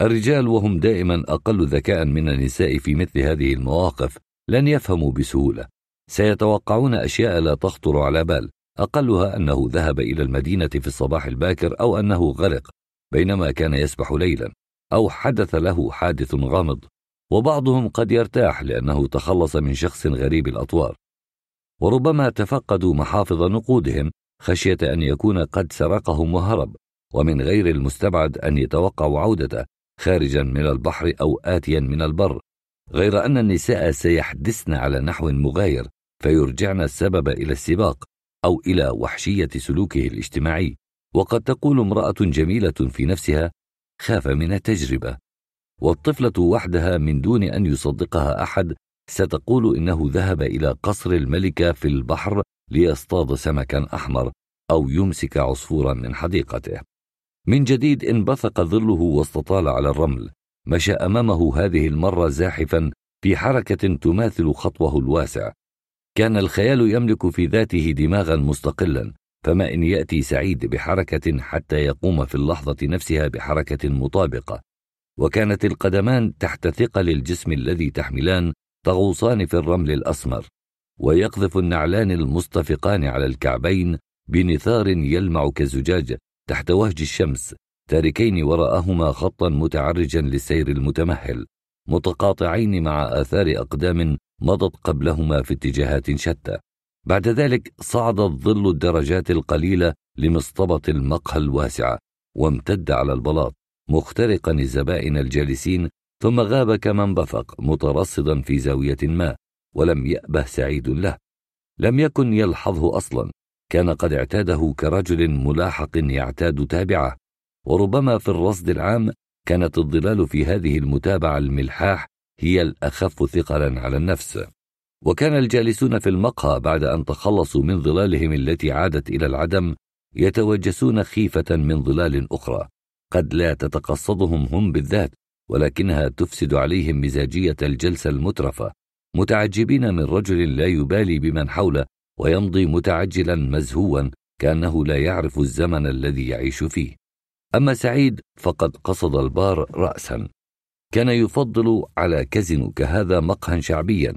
B: الرجال وهم دائما اقل ذكاء من النساء في مثل هذه المواقف لن يفهموا بسهوله سيتوقعون اشياء لا تخطر على بال اقلها انه ذهب الى المدينه في الصباح الباكر او انه غرق بينما كان يسبح ليلا او حدث له حادث غامض وبعضهم قد يرتاح لانه تخلص من شخص غريب الاطوار وربما تفقدوا محافظ نقودهم خشية أن يكون قد سرقهم وهرب ومن غير المستبعد أن يتوقعوا عودته خارجا من البحر أو آتيا من البر غير أن النساء سيحدثن على نحو مغاير فيرجعن السبب إلى السباق أو إلى وحشية سلوكه الاجتماعي وقد تقول امرأة جميلة في نفسها خاف من التجربة والطفلة وحدها من دون أن يصدقها أحد ستقول إنه ذهب إلى قصر الملكة في البحر ليصطاد سمكا أحمر أو يمسك عصفورا من حديقته. من جديد انبثق ظله واستطال على الرمل، مشى أمامه هذه المرة زاحفا في حركة تماثل خطوه الواسع. كان الخيال يملك في ذاته دماغا مستقلا، فما إن يأتي سعيد بحركة حتى يقوم في اللحظة نفسها بحركة مطابقة. وكانت القدمان تحت ثقل الجسم الذي تحملان تغوصان في الرمل الأسمر. ويقذف النعلان المصطفقان على الكعبين بنثار يلمع كالزجاج تحت وهج الشمس تاركين وراءهما خطا متعرجا للسير المتمهل متقاطعين مع آثار أقدام مضت قبلهما في اتجاهات شتى بعد ذلك صعد الظل الدرجات القليلة لمصطبة المقهى الواسعة وامتد على البلاط مخترقا الزبائن الجالسين ثم غاب كما انبثق مترصدا في زاوية ما ولم يأبه سعيد له لم يكن يلحظه أصلا كان قد اعتاده كرجل ملاحق يعتاد تابعه وربما في الرصد العام كانت الظلال في هذه المتابعة الملحاح هي الأخف ثقلا على النفس وكان الجالسون في المقهى بعد أن تخلصوا من ظلالهم التي عادت إلى العدم يتوجسون خيفة من ظلال أخرى قد لا تتقصدهم هم بالذات ولكنها تفسد عليهم مزاجية الجلسة المترفة متعجبين من رجل لا يبالي بمن حوله ويمضي متعجلا مزهوا كانه لا يعرف الزمن الذي يعيش فيه اما سعيد فقد قصد البار راسا كان يفضل على كازينو كهذا مقهى شعبيا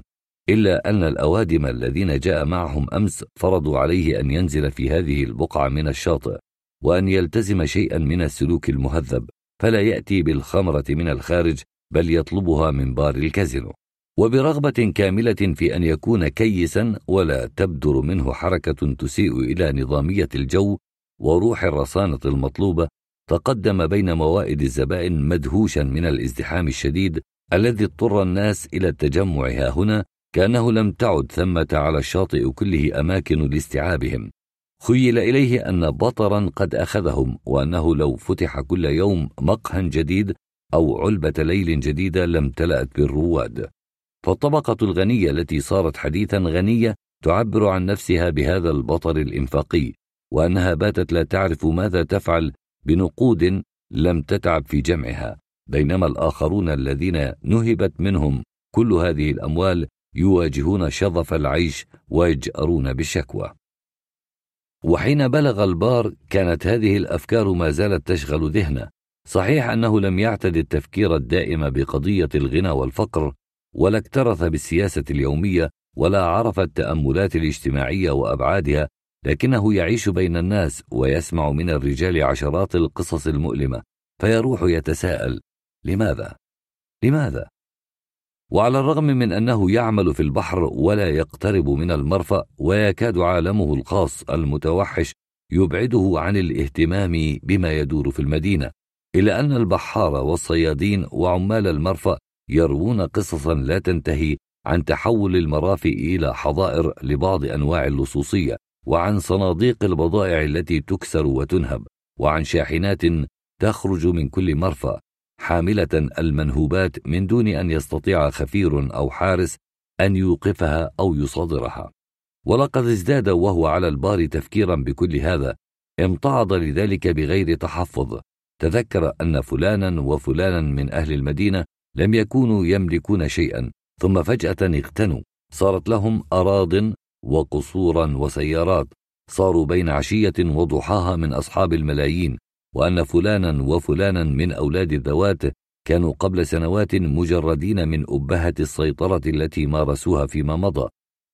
B: الا ان الاوادم الذين جاء معهم امس فرضوا عليه ان ينزل في هذه البقعه من الشاطئ وان يلتزم شيئا من السلوك المهذب فلا ياتي بالخمره من الخارج بل يطلبها من بار الكازينو وبرغبة كاملة في أن يكون كيسا ولا تبدر منه حركة تسيء إلى نظامية الجو وروح الرصانة المطلوبة تقدم بين موائد الزبائن مدهوشا من الازدحام الشديد الذي اضطر الناس إلى التجمع ها هنا كأنه لم تعد ثمة على الشاطئ كله أماكن لاستيعابهم خيل إليه أن بطرا قد أخذهم وأنه لو فتح كل يوم مقهى جديد أو علبة ليل جديدة لامتلأت بالرواد فالطبقة الغنية التي صارت حديثا غنية تعبر عن نفسها بهذا البطر الإنفاقي وأنها باتت لا تعرف ماذا تفعل بنقود لم تتعب في جمعها بينما الآخرون الذين نهبت منهم كل هذه الأموال يواجهون شظف العيش ويجأرون بالشكوى وحين بلغ البار كانت هذه الافكار ما زالت تشغل ذهنه صحيح انه لم يعتد التفكير الدائم بقضيه الغنى والفقر ولا اكترث بالسياسة اليومية ولا عرف التأملات الاجتماعية وأبعادها لكنه يعيش بين الناس ويسمع من الرجال عشرات القصص المؤلمة فيروح يتساءل لماذا؟ لماذا؟ وعلى الرغم من أنه يعمل في البحر ولا يقترب من المرفأ ويكاد عالمه الخاص المتوحش يبعده عن الاهتمام بما يدور في المدينة إلا أن البحار والصيادين وعمال المرفأ يروون قصصا لا تنتهي عن تحول المرافئ إلى حظائر لبعض أنواع اللصوصية وعن صناديق البضائع التي تكسر وتنهب وعن شاحنات تخرج من كل مرفأ حاملة المنهوبات من دون أن يستطيع خفير أو حارس أن يوقفها أو يصادرها ولقد ازداد وهو على البار تفكيرا بكل هذا امتعض لذلك بغير تحفظ تذكر أن فلانا وفلانا من أهل المدينة لم يكونوا يملكون شيئا ثم فجاه اغتنوا صارت لهم اراض وقصورا وسيارات صاروا بين عشيه وضحاها من اصحاب الملايين وان فلانا وفلانا من اولاد الذوات كانوا قبل سنوات مجردين من ابهه السيطره التي مارسوها فيما مضى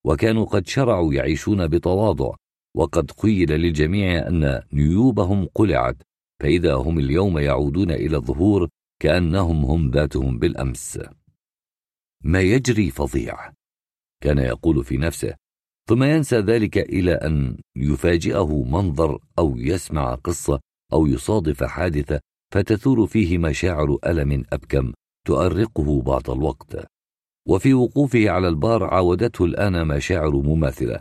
B: وكانوا قد شرعوا يعيشون بتواضع وقد قيل للجميع ان نيوبهم قلعت فاذا هم اليوم يعودون الى الظهور كأنهم هم ذاتهم بالأمس ما يجري فظيع كان يقول في نفسه ثم ينسى ذلك إلى أن يفاجئه منظر أو يسمع قصة أو يصادف حادثة فتثور فيه مشاعر ألم أبكم تؤرقه بعض الوقت وفي وقوفه على البار عاودته الآن مشاعر مماثلة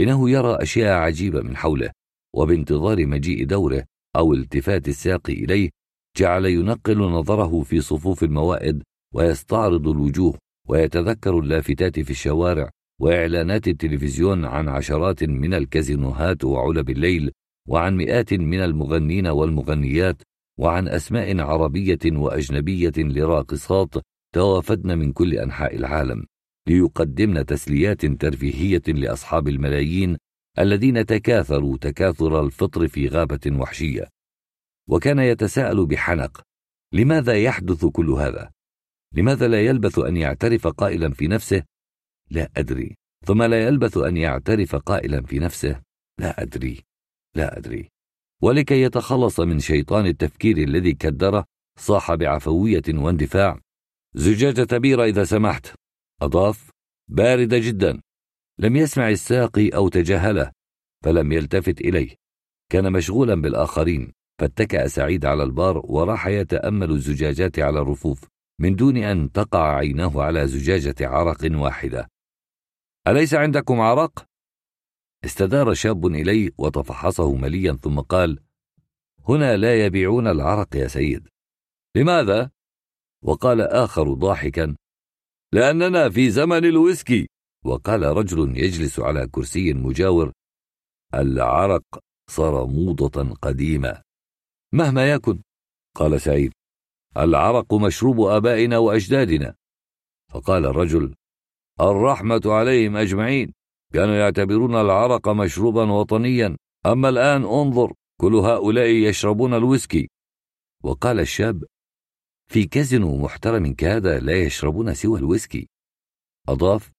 B: إنه يرى أشياء عجيبة من حوله وبانتظار مجيء دوره أو التفات الساق إليه جعل ينقل نظره في صفوف الموائد ويستعرض الوجوه ويتذكر اللافتات في الشوارع واعلانات التلفزيون عن عشرات من الكازينوهات وعلب الليل وعن مئات من المغنين والمغنيات وعن اسماء عربيه واجنبيه لراقصات توافدن من كل انحاء العالم ليقدمن تسليات ترفيهيه لاصحاب الملايين الذين تكاثروا تكاثر الفطر في غابه وحشيه وكان يتساءل بحنق لماذا يحدث كل هذا لماذا لا يلبث ان يعترف قائلا في نفسه لا ادري ثم لا يلبث ان يعترف قائلا في نفسه لا ادري لا ادري ولكي يتخلص من شيطان التفكير الذي كدره صاح بعفويه واندفاع زجاجه بيره اذا سمحت اضاف بارده جدا لم يسمع الساقي او تجاهله فلم يلتفت اليه كان مشغولا بالاخرين فاتكأ سعيد على البار وراح يتأمل الزجاجات على الرفوف من دون أن تقع عيناه على زجاجة عرق واحدة أليس عندكم عرق؟ استدار شاب إليه وتفحصه مليا ثم قال هنا لا يبيعون العرق يا سيد لماذا؟ وقال آخر ضاحكا لأننا في زمن الويسكي وقال رجل يجلس على كرسي مجاور العرق صار موضة قديمة مهما يكن قال سعيد العرق مشروب ابائنا واجدادنا فقال الرجل الرحمه عليهم اجمعين كانوا يعتبرون العرق مشروبا وطنيا اما الان انظر كل هؤلاء يشربون الويسكي وقال الشاب في كازينو محترم كهذا لا يشربون سوى الويسكي اضاف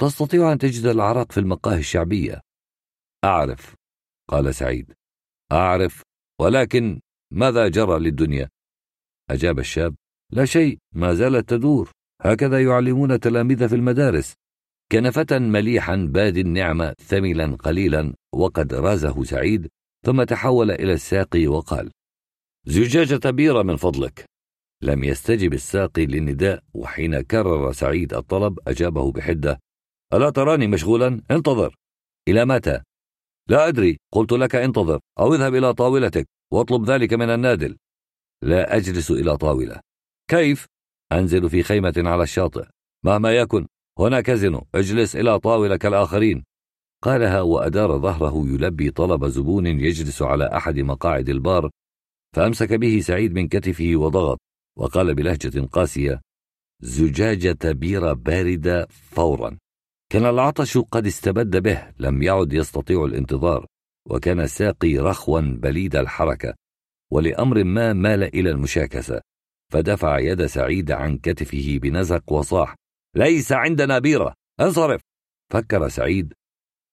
B: تستطيع ان تجد العرق في المقاهي الشعبيه اعرف قال سعيد اعرف ولكن ماذا جرى للدنيا اجاب الشاب لا شيء ما زالت تدور هكذا يعلمون تلاميذ في المدارس كان فتى مليحا بادي النعمه ثملا قليلا وقد رازه سعيد ثم تحول الى الساقي وقال زجاجه بيره من فضلك لم يستجب الساقي للنداء وحين كرر سعيد الطلب اجابه بحده الا تراني مشغولا انتظر الى متى لا أدري قلت لك انتظر أو اذهب إلى طاولتك واطلب ذلك من النادل لا أجلس إلى طاولة كيف؟ أنزل في خيمة على الشاطئ مهما يكن هنا كازينو اجلس إلى طاولة كالآخرين قالها وأدار ظهره يلبي طلب زبون يجلس على أحد مقاعد البار فأمسك به سعيد من كتفه وضغط وقال بلهجة قاسية زجاجة بيرة باردة فورا كان العطش قد استبد به لم يعد يستطيع الانتظار وكان ساقي رخوا بليد الحركه ولامر ما مال الى المشاكسه فدفع يد سعيد عن كتفه بنزق وصاح ليس عندنا بيره انصرف فكر سعيد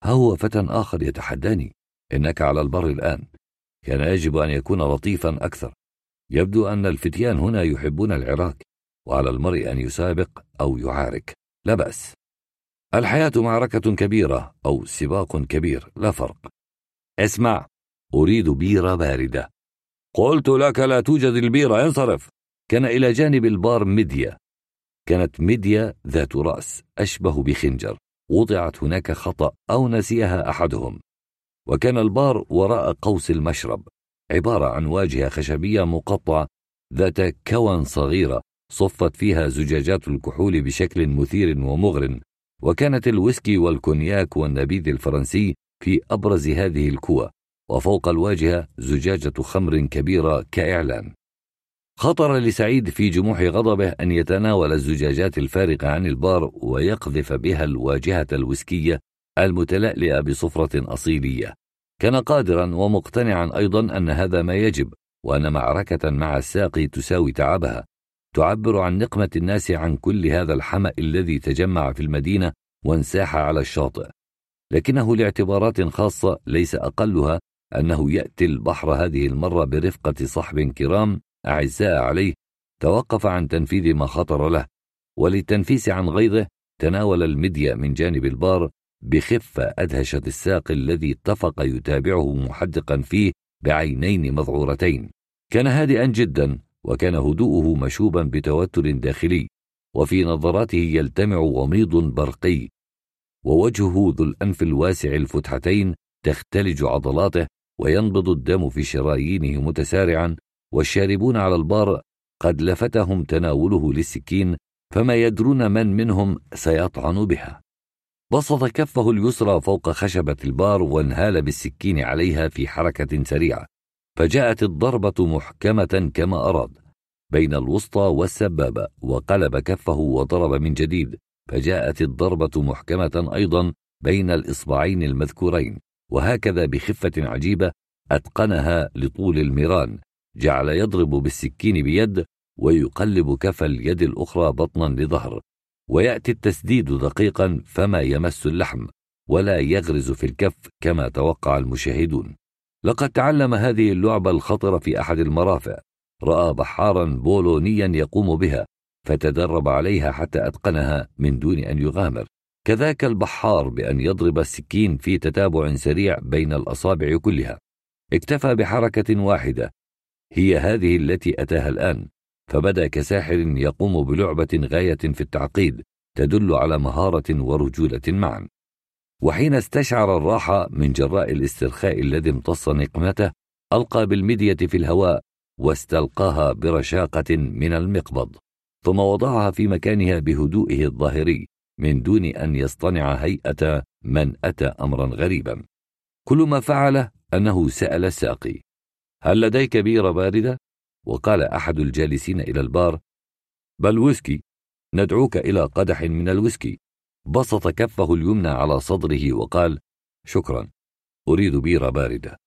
B: ها هو فتى اخر يتحداني انك على البر الان كان يجب ان يكون لطيفا اكثر يبدو ان الفتيان هنا يحبون العراك وعلى المرء ان يسابق او يعارك لا باس الحياة معركة كبيرة أو سباق كبير لا فرق اسمع أريد بيرة باردة قلت لك لا توجد البيرة انصرف كان إلى جانب البار ميديا كانت ميديا ذات رأس أشبه بخنجر وضعت هناك خطأ أو نسيها أحدهم وكان البار وراء قوس المشرب عبارة عن واجهة خشبية مقطعة ذات كوان صغيرة صفت فيها زجاجات الكحول بشكل مثير ومغر وكانت الويسكي والكونياك والنبيذ الفرنسي في أبرز هذه الكوى وفوق الواجهة زجاجة خمر كبيرة كإعلان خطر لسعيد في جموح غضبه أن يتناول الزجاجات الفارقة عن البار ويقذف بها الواجهة الويسكية المتلألئة بصفرة أصيلية كان قادرا ومقتنعا أيضا أن هذا ما يجب وأن معركة مع الساقي تساوي تعبها تعبر عن نقمة الناس عن كل هذا الحمأ الذي تجمع في المدينة وانساح على الشاطئ لكنه لاعتبارات خاصة ليس أقلها أنه يأتي البحر هذه المرة برفقة صحب كرام أعزاء عليه توقف عن تنفيذ ما خطر له وللتنفيس عن غيظه تناول المدية من جانب البار بخفة أدهشت الساق الذي اتفق يتابعه محدقا فيه بعينين مذعورتين كان هادئا جدا وكان هدوءه مشوبا بتوتر داخلي وفي نظراته يلتمع غميض برقي ووجهه ذو الأنف الواسع الفتحتين تختلج عضلاته وينبض الدم في شرايينه متسارعا والشاربون على البار قد لفتهم تناوله للسكين فما يدرون من منهم سيطعن بها بسط كفه اليسرى فوق خشبة البار وانهال بالسكين عليها في حركة سريعة فجاءت الضربة محكمة كما أراد بين الوسطى والسبابة وقلب كفه وضرب من جديد فجاءت الضربة محكمة أيضا بين الإصبعين المذكورين وهكذا بخفة عجيبة أتقنها لطول الميران جعل يضرب بالسكين بيد ويقلب كف اليد الأخرى بطنا لظهر ويأتي التسديد دقيقا فما يمس اللحم ولا يغرز في الكف كما توقع المشاهدون لقد تعلم هذه اللعبة الخطرة في أحد المرافق رأى بحارا بولونيا يقوم بها فتدرب عليها حتى أتقنها من دون أن يغامر كذاك البحار بأن يضرب السكين في تتابع سريع بين الأصابع كلها اكتفى بحركة واحدة هي هذه التي أتاها الآن فبدا كساحر يقوم بلعبة غاية في التعقيد تدل على مهارة ورجولة معا وحين استشعر الراحة من جراء الاسترخاء الذي امتص نقمته ألقى بالمدية في الهواء واستلقاها برشاقة من المقبض ثم وضعها في مكانها بهدوئه الظاهري من دون أن يصطنع هيئة من أتى أمرا غريبا كل ما فعله أنه سأل الساقي هل لديك بيرة باردة؟ وقال أحد الجالسين إلى البار بل ويسكي ندعوك إلى قدح من الويسكي بسط كفه اليمنى على صدره وقال شكرا اريد بيره بارده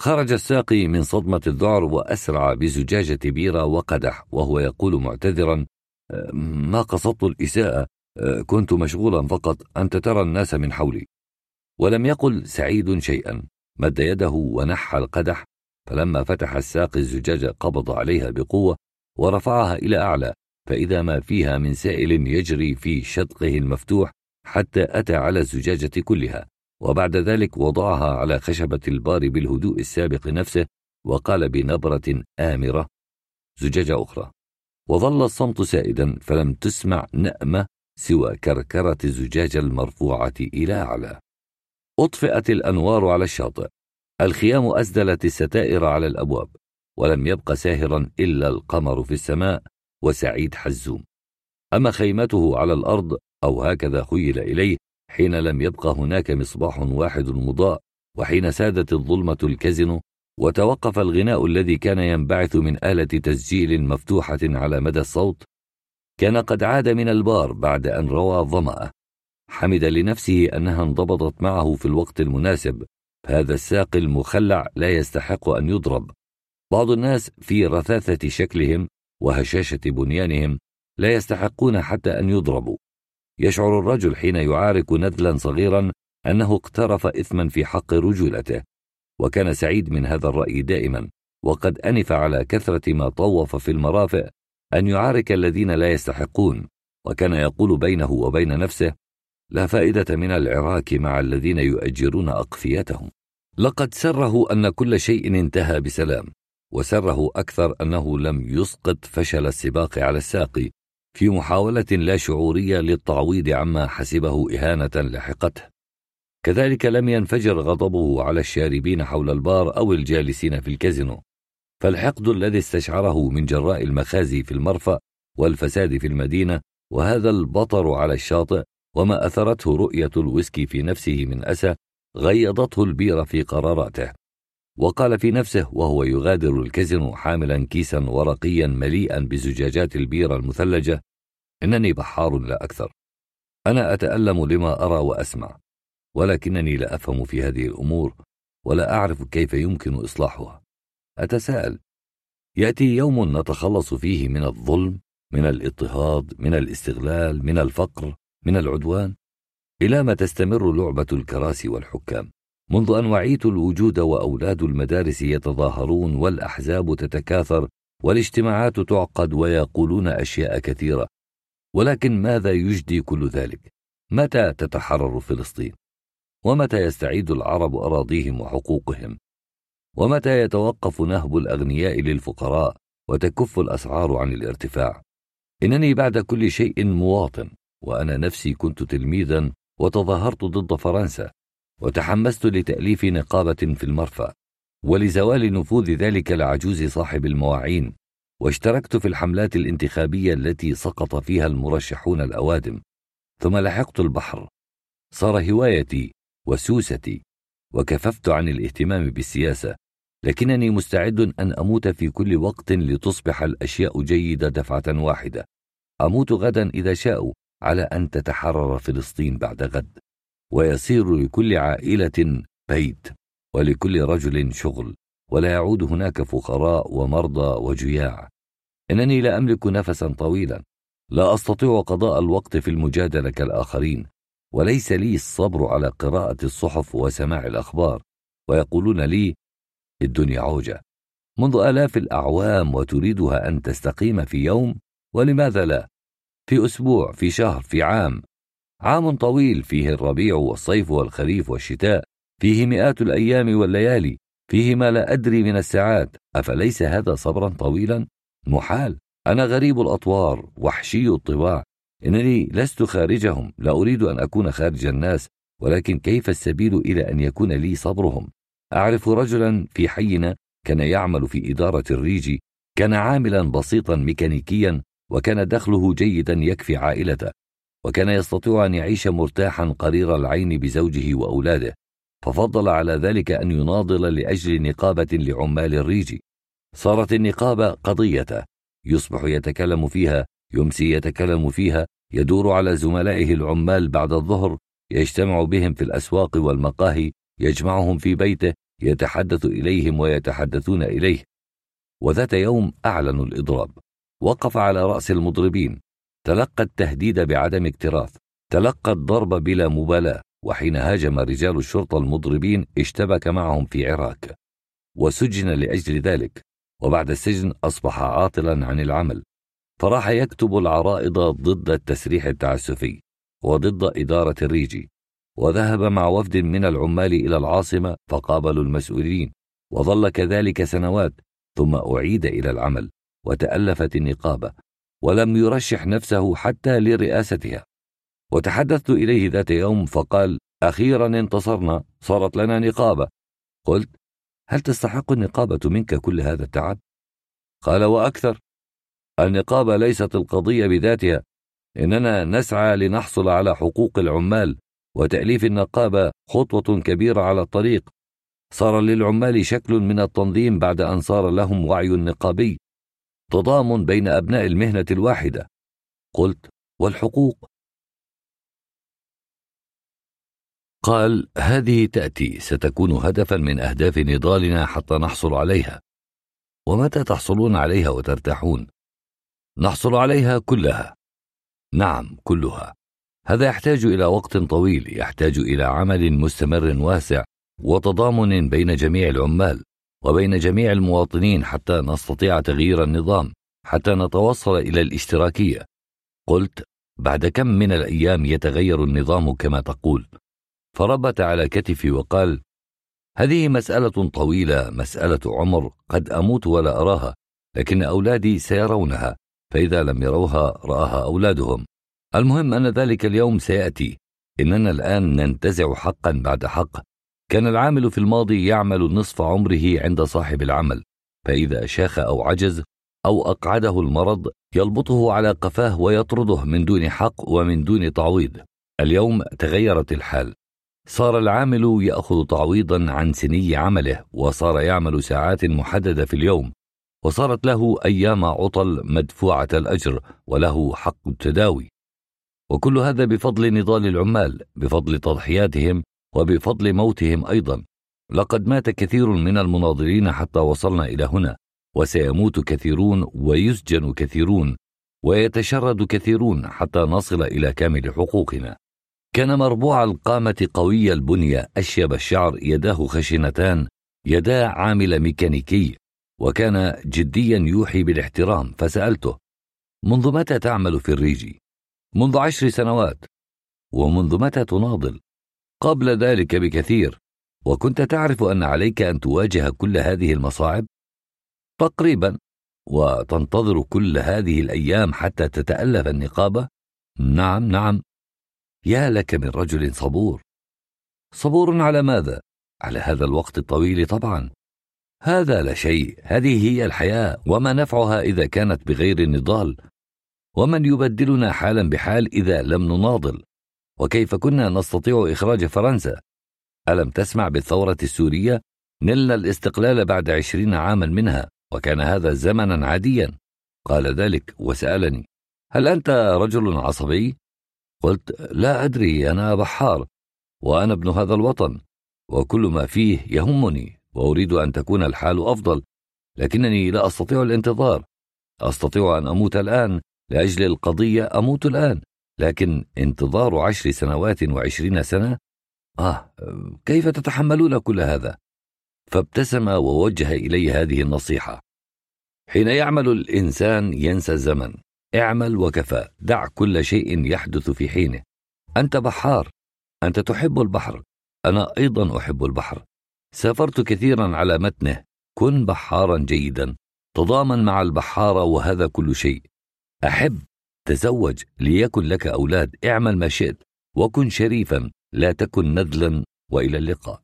B: خرج الساقي من صدمه الذعر واسرع بزجاجه بيره وقدح وهو يقول معتذرا ما قصدت الاساءه أه، كنت مشغولا فقط انت ترى الناس من حولي ولم يقل سعيد شيئا مد يده ونحى القدح فلما فتح الساقي الزجاجه قبض عليها بقوه ورفعها الى اعلى فإذا ما فيها من سائل يجري في شدقه المفتوح حتى أتى على الزجاجة كلها وبعد ذلك وضعها على خشبة البار بالهدوء السابق نفسه وقال بنبرة آمرة زجاجة أخرى وظل الصمت سائدا فلم تسمع نأمة سوى كركرة الزجاجة المرفوعة إلى أعلى أطفئت الأنوار على الشاطئ الخيام أسدلت الستائر على الأبواب ولم يبق ساهرا إلا القمر في السماء وسعيد حزوم أما خيمته على الأرض أو هكذا خيل إليه حين لم يبق هناك مصباح واحد مضاء وحين سادت الظلمة الكزن وتوقف الغناء الذي كان ينبعث من آلة تسجيل مفتوحة على مدى الصوت كان قد عاد من البار بعد أن روى ظمأه حمد لنفسه أنها انضبطت معه في الوقت المناسب هذا الساق المخلع لا يستحق أن يضرب بعض الناس في رثاثة شكلهم وهشاشه بنيانهم لا يستحقون حتى ان يضربوا يشعر الرجل حين يعارك نذلا صغيرا انه اقترف اثما في حق رجولته وكان سعيد من هذا الراي دائما وقد انف على كثره ما طوف في المرافئ ان يعارك الذين لا يستحقون وكان يقول بينه وبين نفسه لا فائده من العراك مع الذين يؤجرون اقفيتهم لقد سره ان كل شيء انتهى بسلام وسره أكثر أنه لم يسقط فشل السباق على الساق في محاولة لا شعورية للتعويض عما حسبه إهانة لحقته كذلك لم ينفجر غضبه على الشاربين حول البار أو الجالسين في الكازينو فالحقد الذي استشعره من جراء المخازي في المرفأ والفساد في المدينة وهذا البطر على الشاطئ وما أثرته رؤية الويسكي في نفسه من أسى غيضته البيرة في قراراته وقال في نفسه وهو يغادر الكازينو حاملا كيسا ورقيا مليئا بزجاجات البيرة المثلجة إنني بحار لا أكثر أنا أتألم لما أرى وأسمع ولكنني لا أفهم في هذه الأمور ولا أعرف كيف يمكن إصلاحها أتساءل يأتي يوم نتخلص فيه من الظلم من الاضطهاد من الاستغلال من الفقر من العدوان إلى ما تستمر لعبة الكراسي والحكام منذ أن وعيت الوجود وأولاد المدارس يتظاهرون والأحزاب تتكاثر والاجتماعات تعقد ويقولون أشياء كثيرة ولكن ماذا يجدي كل ذلك؟ متى تتحرر فلسطين؟ ومتى يستعيد العرب أراضيهم وحقوقهم؟ ومتى يتوقف نهب الأغنياء للفقراء وتكف الأسعار عن الارتفاع؟ إنني بعد كل شيء مواطن وأنا نفسي كنت تلميذا وتظاهرت ضد فرنسا وتحمست لتأليف نقابة في المرفأ ولزوال نفوذ ذلك العجوز صاحب المواعين واشتركت في الحملات الانتخابية التي سقط فيها المرشحون الأوادم ثم لحقت البحر صار هوايتي وسوستي وكففت عن الاهتمام بالسياسة لكنني مستعد أن أموت في كل وقت لتصبح الأشياء جيدة دفعة واحدة أموت غدا إذا شاءوا على أن تتحرر فلسطين بعد غد ويصير لكل عائلة بيت ولكل رجل شغل ولا يعود هناك فقراء ومرضى وجياع إنني لا أملك نفسا طويلا لا أستطيع قضاء الوقت في المجادلة كالآخرين وليس لي الصبر على قراءة الصحف وسماع الأخبار ويقولون لي الدنيا عوجة منذ آلاف الأعوام وتريدها أن تستقيم في يوم ولماذا لا؟ في أسبوع في شهر في عام عام طويل فيه الربيع والصيف والخريف والشتاء فيه مئات الايام والليالي فيه ما لا ادري من الساعات افليس هذا صبرا طويلا محال انا غريب الاطوار وحشي الطباع انني لست خارجهم لا اريد ان اكون خارج الناس ولكن كيف السبيل الى ان يكون لي صبرهم اعرف رجلا في حينا كان يعمل في اداره الريج كان عاملا بسيطا ميكانيكيا وكان دخله جيدا يكفي عائلته وكان يستطيع أن يعيش مرتاحا قرير العين بزوجه وأولاده ففضل على ذلك أن يناضل لأجل نقابة لعمال الريج صارت النقابة قضيته يصبح يتكلم فيها يمسي يتكلم فيها يدور على زملائه العمال بعد الظهر يجتمع بهم في الأسواق والمقاهي يجمعهم في بيته يتحدث إليهم ويتحدثون إليه وذات يوم أعلنوا الإضراب وقف على رأس المضربين تلقى التهديد بعدم اكتراث تلقى الضرب بلا مبالاه وحين هاجم رجال الشرطه المضربين اشتبك معهم في عراك وسجن لاجل ذلك وبعد السجن اصبح عاطلا عن العمل فراح يكتب العرائض ضد التسريح التعسفي وضد اداره الريجي وذهب مع وفد من العمال الى العاصمه فقابلوا المسؤولين وظل كذلك سنوات ثم اعيد الى العمل وتالفت النقابه ولم يرشح نفسه حتى لرئاستها وتحدثت اليه ذات يوم فقال اخيرا انتصرنا صارت لنا نقابه قلت هل تستحق النقابه منك كل هذا التعب قال واكثر النقابه ليست القضيه بذاتها اننا نسعى لنحصل على حقوق العمال وتاليف النقابه خطوه كبيره على الطريق صار للعمال شكل من التنظيم بعد ان صار لهم وعي نقابي تضامن بين أبناء المهنة الواحدة قلت والحقوق قال هذه تأتي ستكون هدفا من أهداف نضالنا حتى نحصل عليها ومتى تحصلون عليها وترتاحون نحصل عليها كلها نعم كلها هذا يحتاج الى وقت طويل يحتاج الى عمل مستمر واسع وتضامن بين جميع العمال وبين جميع المواطنين حتى نستطيع تغيير النظام حتى نتوصل الى الاشتراكيه قلت بعد كم من الايام يتغير النظام كما تقول فربت على كتفي وقال هذه مساله طويله مساله عمر قد اموت ولا اراها لكن اولادي سيرونها فاذا لم يروها راها اولادهم المهم ان ذلك اليوم سياتي اننا الان ننتزع حقا بعد حق كان العامل في الماضي يعمل نصف عمره عند صاحب العمل فاذا شاخ او عجز او اقعده المرض يلبطه على قفاه ويطرده من دون حق ومن دون تعويض اليوم تغيرت الحال صار العامل ياخذ تعويضا عن سني عمله وصار يعمل ساعات محدده في اليوم وصارت له ايام عطل مدفوعه الاجر وله حق التداوي وكل هذا بفضل نضال العمال بفضل تضحياتهم وبفضل موتهم أيضا لقد مات كثير من المناضلين حتى وصلنا إلى هنا وسيموت كثيرون ويسجن كثيرون ويتشرد كثيرون حتى نصل إلى كامل حقوقنا كان مربوع القامة قوي البنية أشيب الشعر يداه خشنتان يدا عامل ميكانيكي وكان جديا يوحي بالاحترام فسألته منذ متى تعمل في الريجي؟ منذ عشر سنوات ومنذ متى تناضل؟ قبل ذلك بكثير وكنت تعرف ان عليك ان تواجه كل هذه المصاعب تقريبا وتنتظر كل هذه الايام حتى تتالف النقابه نعم نعم يا لك من رجل صبور صبور على ماذا على هذا الوقت الطويل طبعا هذا لا شيء هذه هي الحياه وما نفعها اذا كانت بغير النضال ومن يبدلنا حالا بحال اذا لم نناضل وكيف كنا نستطيع إخراج فرنسا؟ ألم تسمع بالثورة السورية؟ نلنا الاستقلال بعد عشرين عاما منها وكان هذا زمنا عاديا قال ذلك وسألني هل أنت رجل عصبي؟ قلت لا أدري أنا بحار وأنا ابن هذا الوطن وكل ما فيه يهمني وأريد أن تكون الحال أفضل لكنني لا أستطيع الانتظار أستطيع أن أموت الآن لأجل القضية أموت الآن لكن انتظار عشر سنوات وعشرين سنة آه كيف تتحملون كل هذا؟ فابتسم ووجه إلي هذه النصيحة حين يعمل الإنسان ينسى الزمن اعمل وكفى دع كل شيء يحدث في حينه أنت بحار أنت تحب البحر أنا أيضا أحب البحر سافرت كثيرا على متنه كن بحارا جيدا تضامن مع البحارة وهذا كل شيء أحب تزوج ليكن لك أولاد اعمل ما شئت وكن شريفا لا تكن نذلا وإلى اللقاء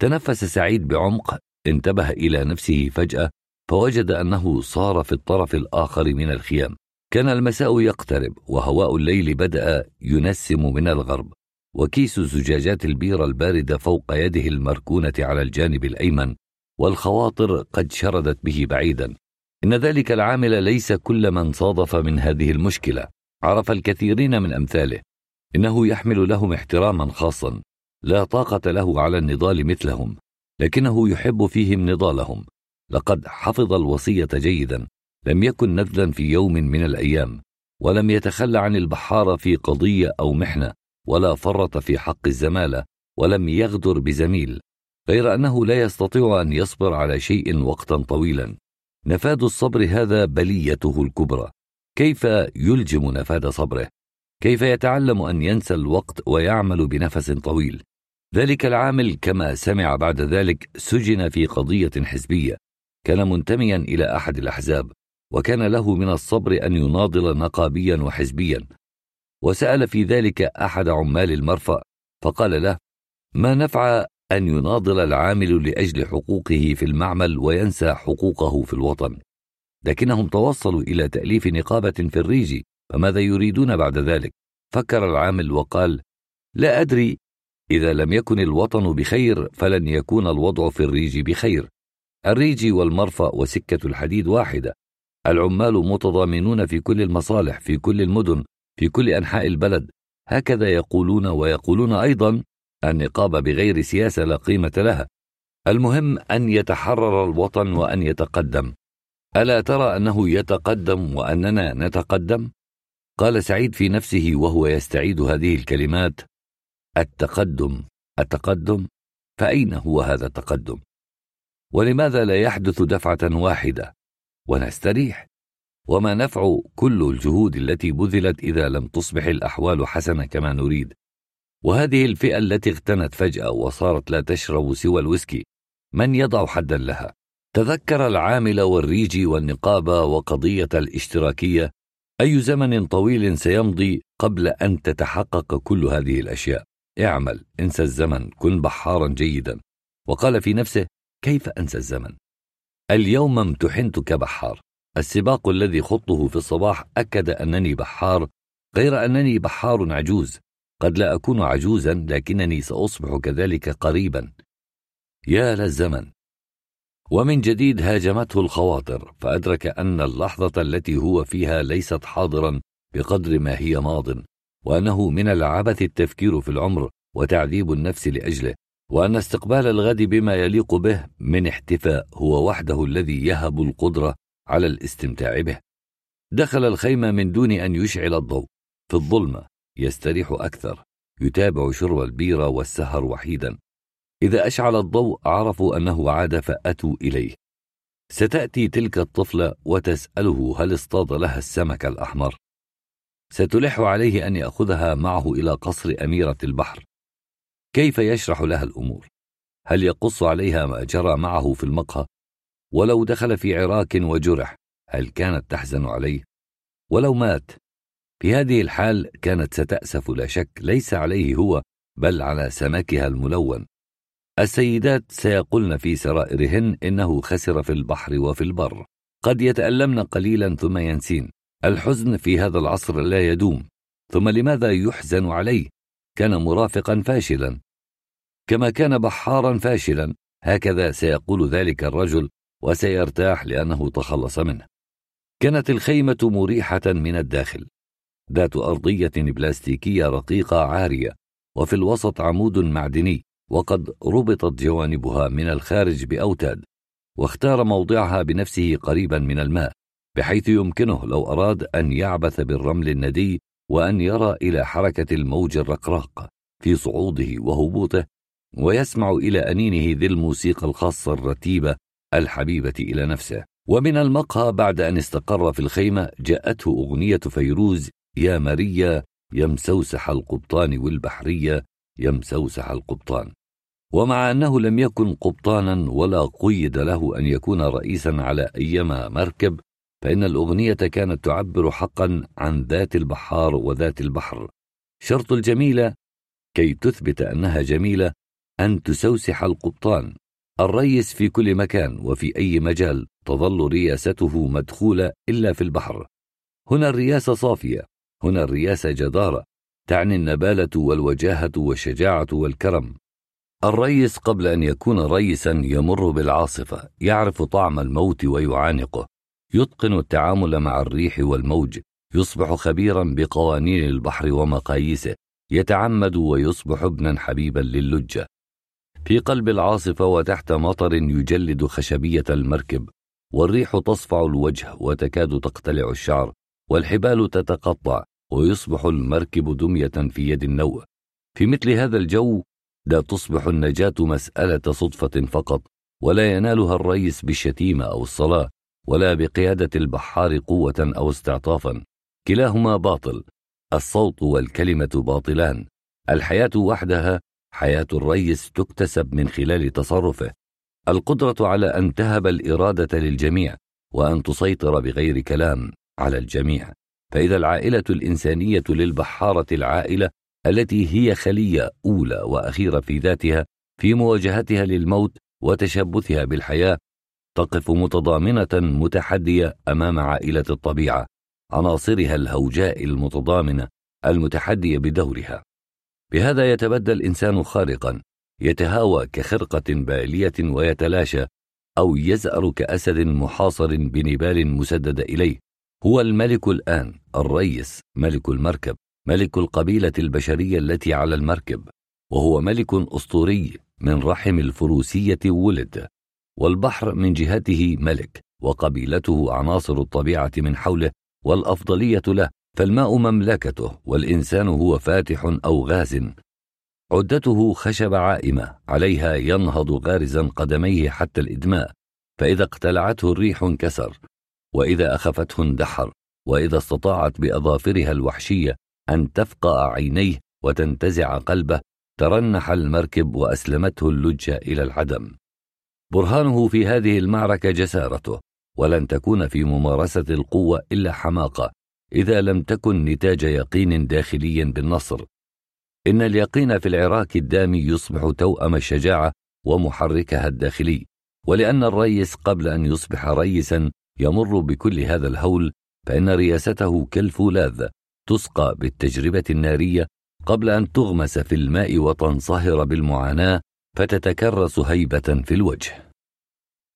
B: تنفس سعيد بعمق انتبه إلى نفسه فجأة فوجد أنه صار في الطرف الآخر من الخيام كان المساء يقترب وهواء الليل بدأ ينسم من الغرب وكيس زجاجات البيرة الباردة فوق يده المركونة على الجانب الأيمن والخواطر قد شردت به بعيدا إن ذلك العامل ليس كل من صادف من هذه المشكلة عرف الكثيرين من أمثاله إنه يحمل لهم احتراما خاصا لا طاقة له على النضال مثلهم لكنه يحب فيهم نضالهم لقد حفظ الوصية جيدا لم يكن نذلا في يوم من الأيام ولم يتخلى عن البحارة في قضية أو محنة ولا فرط في حق الزمالة ولم يغدر بزميل غير أنه لا يستطيع أن يصبر على شيء وقتا طويلا نفاد الصبر هذا بليته الكبرى كيف يلجم نفاد صبره كيف يتعلم ان ينسى الوقت ويعمل بنفس طويل ذلك العامل كما سمع بعد ذلك سجن في قضيه حزبيه كان منتميا الى احد الاحزاب وكان له من الصبر ان يناضل نقابيا وحزبيا وسال في ذلك احد عمال المرفأ فقال له ما نفع ان يناضل العامل لاجل حقوقه في المعمل وينسى حقوقه في الوطن لكنهم توصلوا الى تاليف نقابه في الريج فماذا يريدون بعد ذلك فكر العامل وقال لا ادري اذا لم يكن الوطن بخير فلن يكون الوضع في الريج بخير الريج والمرفأ وسكه الحديد واحده العمال متضامنون في كل المصالح في كل المدن في كل انحاء البلد هكذا يقولون ويقولون ايضا النقاب بغير سياسة لا قيمة لها المهم أن يتحرر الوطن وأن يتقدم ألا ترى أنه يتقدم وأننا نتقدم؟ قال سعيد في نفسه وهو يستعيد هذه الكلمات التقدم التقدم فأين هو هذا التقدم؟ ولماذا لا يحدث دفعة واحدة ونستريح؟ وما نفع كل الجهود التي بذلت إذا لم تصبح الأحوال حسنة كما نريد؟ وهذه الفئة التي اغتنت فجأة وصارت لا تشرب سوى الويسكي من يضع حدا لها؟ تذكر العامل والريجي والنقاب وقضية الاشتراكية أي زمن طويل سيمضي قبل أن تتحقق كل هذه الأشياء اعمل انسى الزمن كن بحارا جيدا وقال في نفسه كيف أنسى الزمن؟ اليوم امتحنت كبحار السباق الذي خطه في الصباح أكد أنني بحار غير أنني بحار عجوز قد لا أكون عجوزا لكنني سأصبح كذلك قريبا يا للزمن ومن جديد هاجمته الخواطر فأدرك أن اللحظة التي هو فيها ليست حاضرا بقدر ما هي ماض وأنه من العبث التفكير في العمر وتعذيب النفس لأجله وأن استقبال الغد بما يليق به من احتفاء هو وحده الذي يهب القدرة على الاستمتاع به دخل الخيمة من دون أن يشعل الضوء في الظلمة يستريح أكثر يتابع شرب البيرة والسهر وحيدا إذا أشعل الضوء عرفوا أنه عاد فأتوا إليه ستأتي تلك الطفلة وتسأله هل اصطاد لها السمك الأحمر ستلح عليه أن يأخذها معه إلى قصر أميرة البحر كيف يشرح لها الأمور؟ هل يقص عليها ما جرى معه في المقهى؟ ولو دخل في عراك وجرح هل كانت تحزن عليه؟ ولو مات في هذه الحال كانت ستأسف لا شك ليس عليه هو بل على سمكها الملون السيدات سيقولن في سرائرهن إنه خسر في البحر وفي البر قد يتألمن قليلا ثم ينسين الحزن في هذا العصر لا يدوم ثم لماذا يحزن عليه كان مرافقا فاشلا كما كان بحارا فاشلا هكذا سيقول ذلك الرجل وسيرتاح لأنه تخلص منه كانت الخيمة مريحة من الداخل ذات أرضية بلاستيكية رقيقة عارية وفي الوسط عمود معدني وقد ربطت جوانبها من الخارج بأوتاد واختار موضعها بنفسه قريبا من الماء بحيث يمكنه لو أراد أن يعبث بالرمل الندي وأن يرى إلى حركة الموج الرقراق في صعوده وهبوطه ويسمع إلى أنينه ذي الموسيقى الخاصة الرتيبة الحبيبة إلى نفسه ومن المقهى بعد أن استقر في الخيمة جاءته أغنية فيروز يا ماريا يا مسوسح القبطان والبحرية يا مسوسح القبطان ومع أنه لم يكن قبطانا ولا قيد له أن يكون رئيسا على أيما مركب فإن الأغنية كانت تعبر حقا عن ذات البحار وذات البحر شرط الجميلة كي تثبت أنها جميلة أن تسوسح القبطان الريس في كل مكان وفي أي مجال تظل رياسته مدخولة إلا في البحر هنا الرياسة صافية هنا الرياسة جدارة تعني النبالة والوجاهة والشجاعة والكرم الريس قبل أن يكون ريسا يمر بالعاصفة يعرف طعم الموت ويعانقه يتقن التعامل مع الريح والموج يصبح خبيرا بقوانين البحر ومقاييسه يتعمد ويصبح ابنا حبيبا للجة في قلب العاصفة وتحت مطر يجلد خشبية المركب والريح تصفع الوجه وتكاد تقتلع الشعر والحبال تتقطع ويصبح المركب دمية في يد النوء في مثل هذا الجو لا تصبح النجاة مسألة صدفة فقط ولا ينالها الرئيس بالشتيمة أو الصلاة ولا بقيادة البحار قوة أو استعطافا كلاهما باطل الصوت والكلمة باطلان الحياة وحدها حياة الرئيس تكتسب من خلال تصرفه القدرة على أن تهب الإرادة للجميع وأن تسيطر بغير كلام على الجميع فإذا العائلة الإنسانية للبحارة العائلة التي هي خلية أولى وأخيرة في ذاتها في مواجهتها للموت وتشبثها بالحياة تقف متضامنة متحدية أمام عائلة الطبيعة عناصرها الهوجاء المتضامنة المتحدية بدورها بهذا يتبدى الإنسان خارقا يتهاوى كخرقة بالية ويتلاشى أو يزأر كأسد محاصر بنبال مسدد إليه هو الملك الآن الرئيس ملك المركب ملك القبيلة البشرية التي على المركب وهو ملك أسطوري من رحم الفروسية ولد والبحر من جهته ملك وقبيلته عناصر الطبيعة من حوله والأفضلية له فالماء مملكته والإنسان هو فاتح أو غاز عدته خشب عائمة عليها ينهض غارزا قدميه حتى الإدماء فإذا اقتلعته الريح انكسر واذا اخفته اندحر واذا استطاعت باظافرها الوحشيه ان تفقا عينيه وتنتزع قلبه ترنح المركب واسلمته اللجه الى العدم برهانه في هذه المعركه جسارته ولن تكون في ممارسه القوه الا حماقه اذا لم تكن نتاج يقين داخلي بالنصر ان اليقين في العراك الدامي يصبح توام الشجاعه ومحركها الداخلي ولان الريس قبل ان يصبح ريسا يمر بكل هذا الهول فإن رياسته كالفولاذ تسقى بالتجربة النارية قبل أن تغمس في الماء وتنصهر بالمعاناة فتتكرس هيبة في الوجه.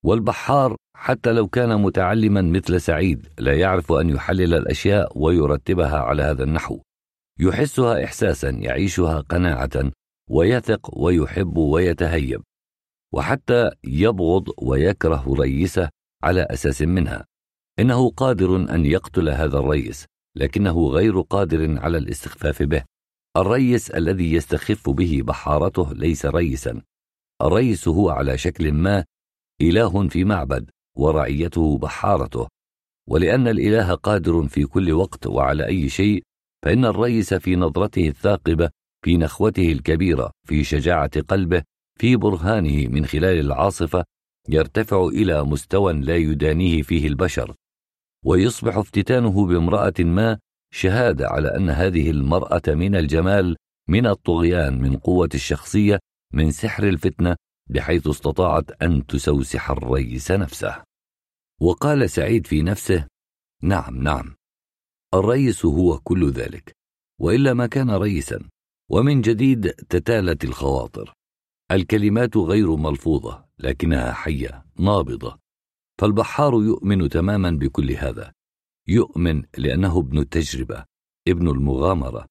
B: والبحار حتى لو كان متعلما مثل سعيد لا يعرف أن يحلل الأشياء ويرتبها على هذا النحو. يحسها إحساسا يعيشها قناعة ويثق ويحب ويتهيب. وحتى يبغض ويكره ريسه على أساس منها إنه قادر أن يقتل هذا الريس لكنه غير قادر على الاستخفاف به الريس الذي يستخف به بحارته ليس ريسا الريس هو على شكل ما إله في معبد ورعيته بحارته ولأن الإله قادر في كل وقت وعلى أي شيء فإن الريس في نظرته الثاقبة في نخوته الكبيرة في شجاعة قلبه في برهانه من خلال العاصفة يرتفع الى مستوى لا يدانيه فيه البشر ويصبح افتتانه بامراه ما شهاده على ان هذه المراه من الجمال من الطغيان من قوه الشخصيه من سحر الفتنه بحيث استطاعت ان تسوسح الرئيس نفسه وقال سعيد في نفسه نعم نعم الرئيس هو كل ذلك والا ما كان رئيسا ومن جديد تتالت الخواطر الكلمات غير ملفوظه لكنها حيه نابضه فالبحار يؤمن تماما بكل هذا يؤمن لانه ابن التجربه ابن المغامره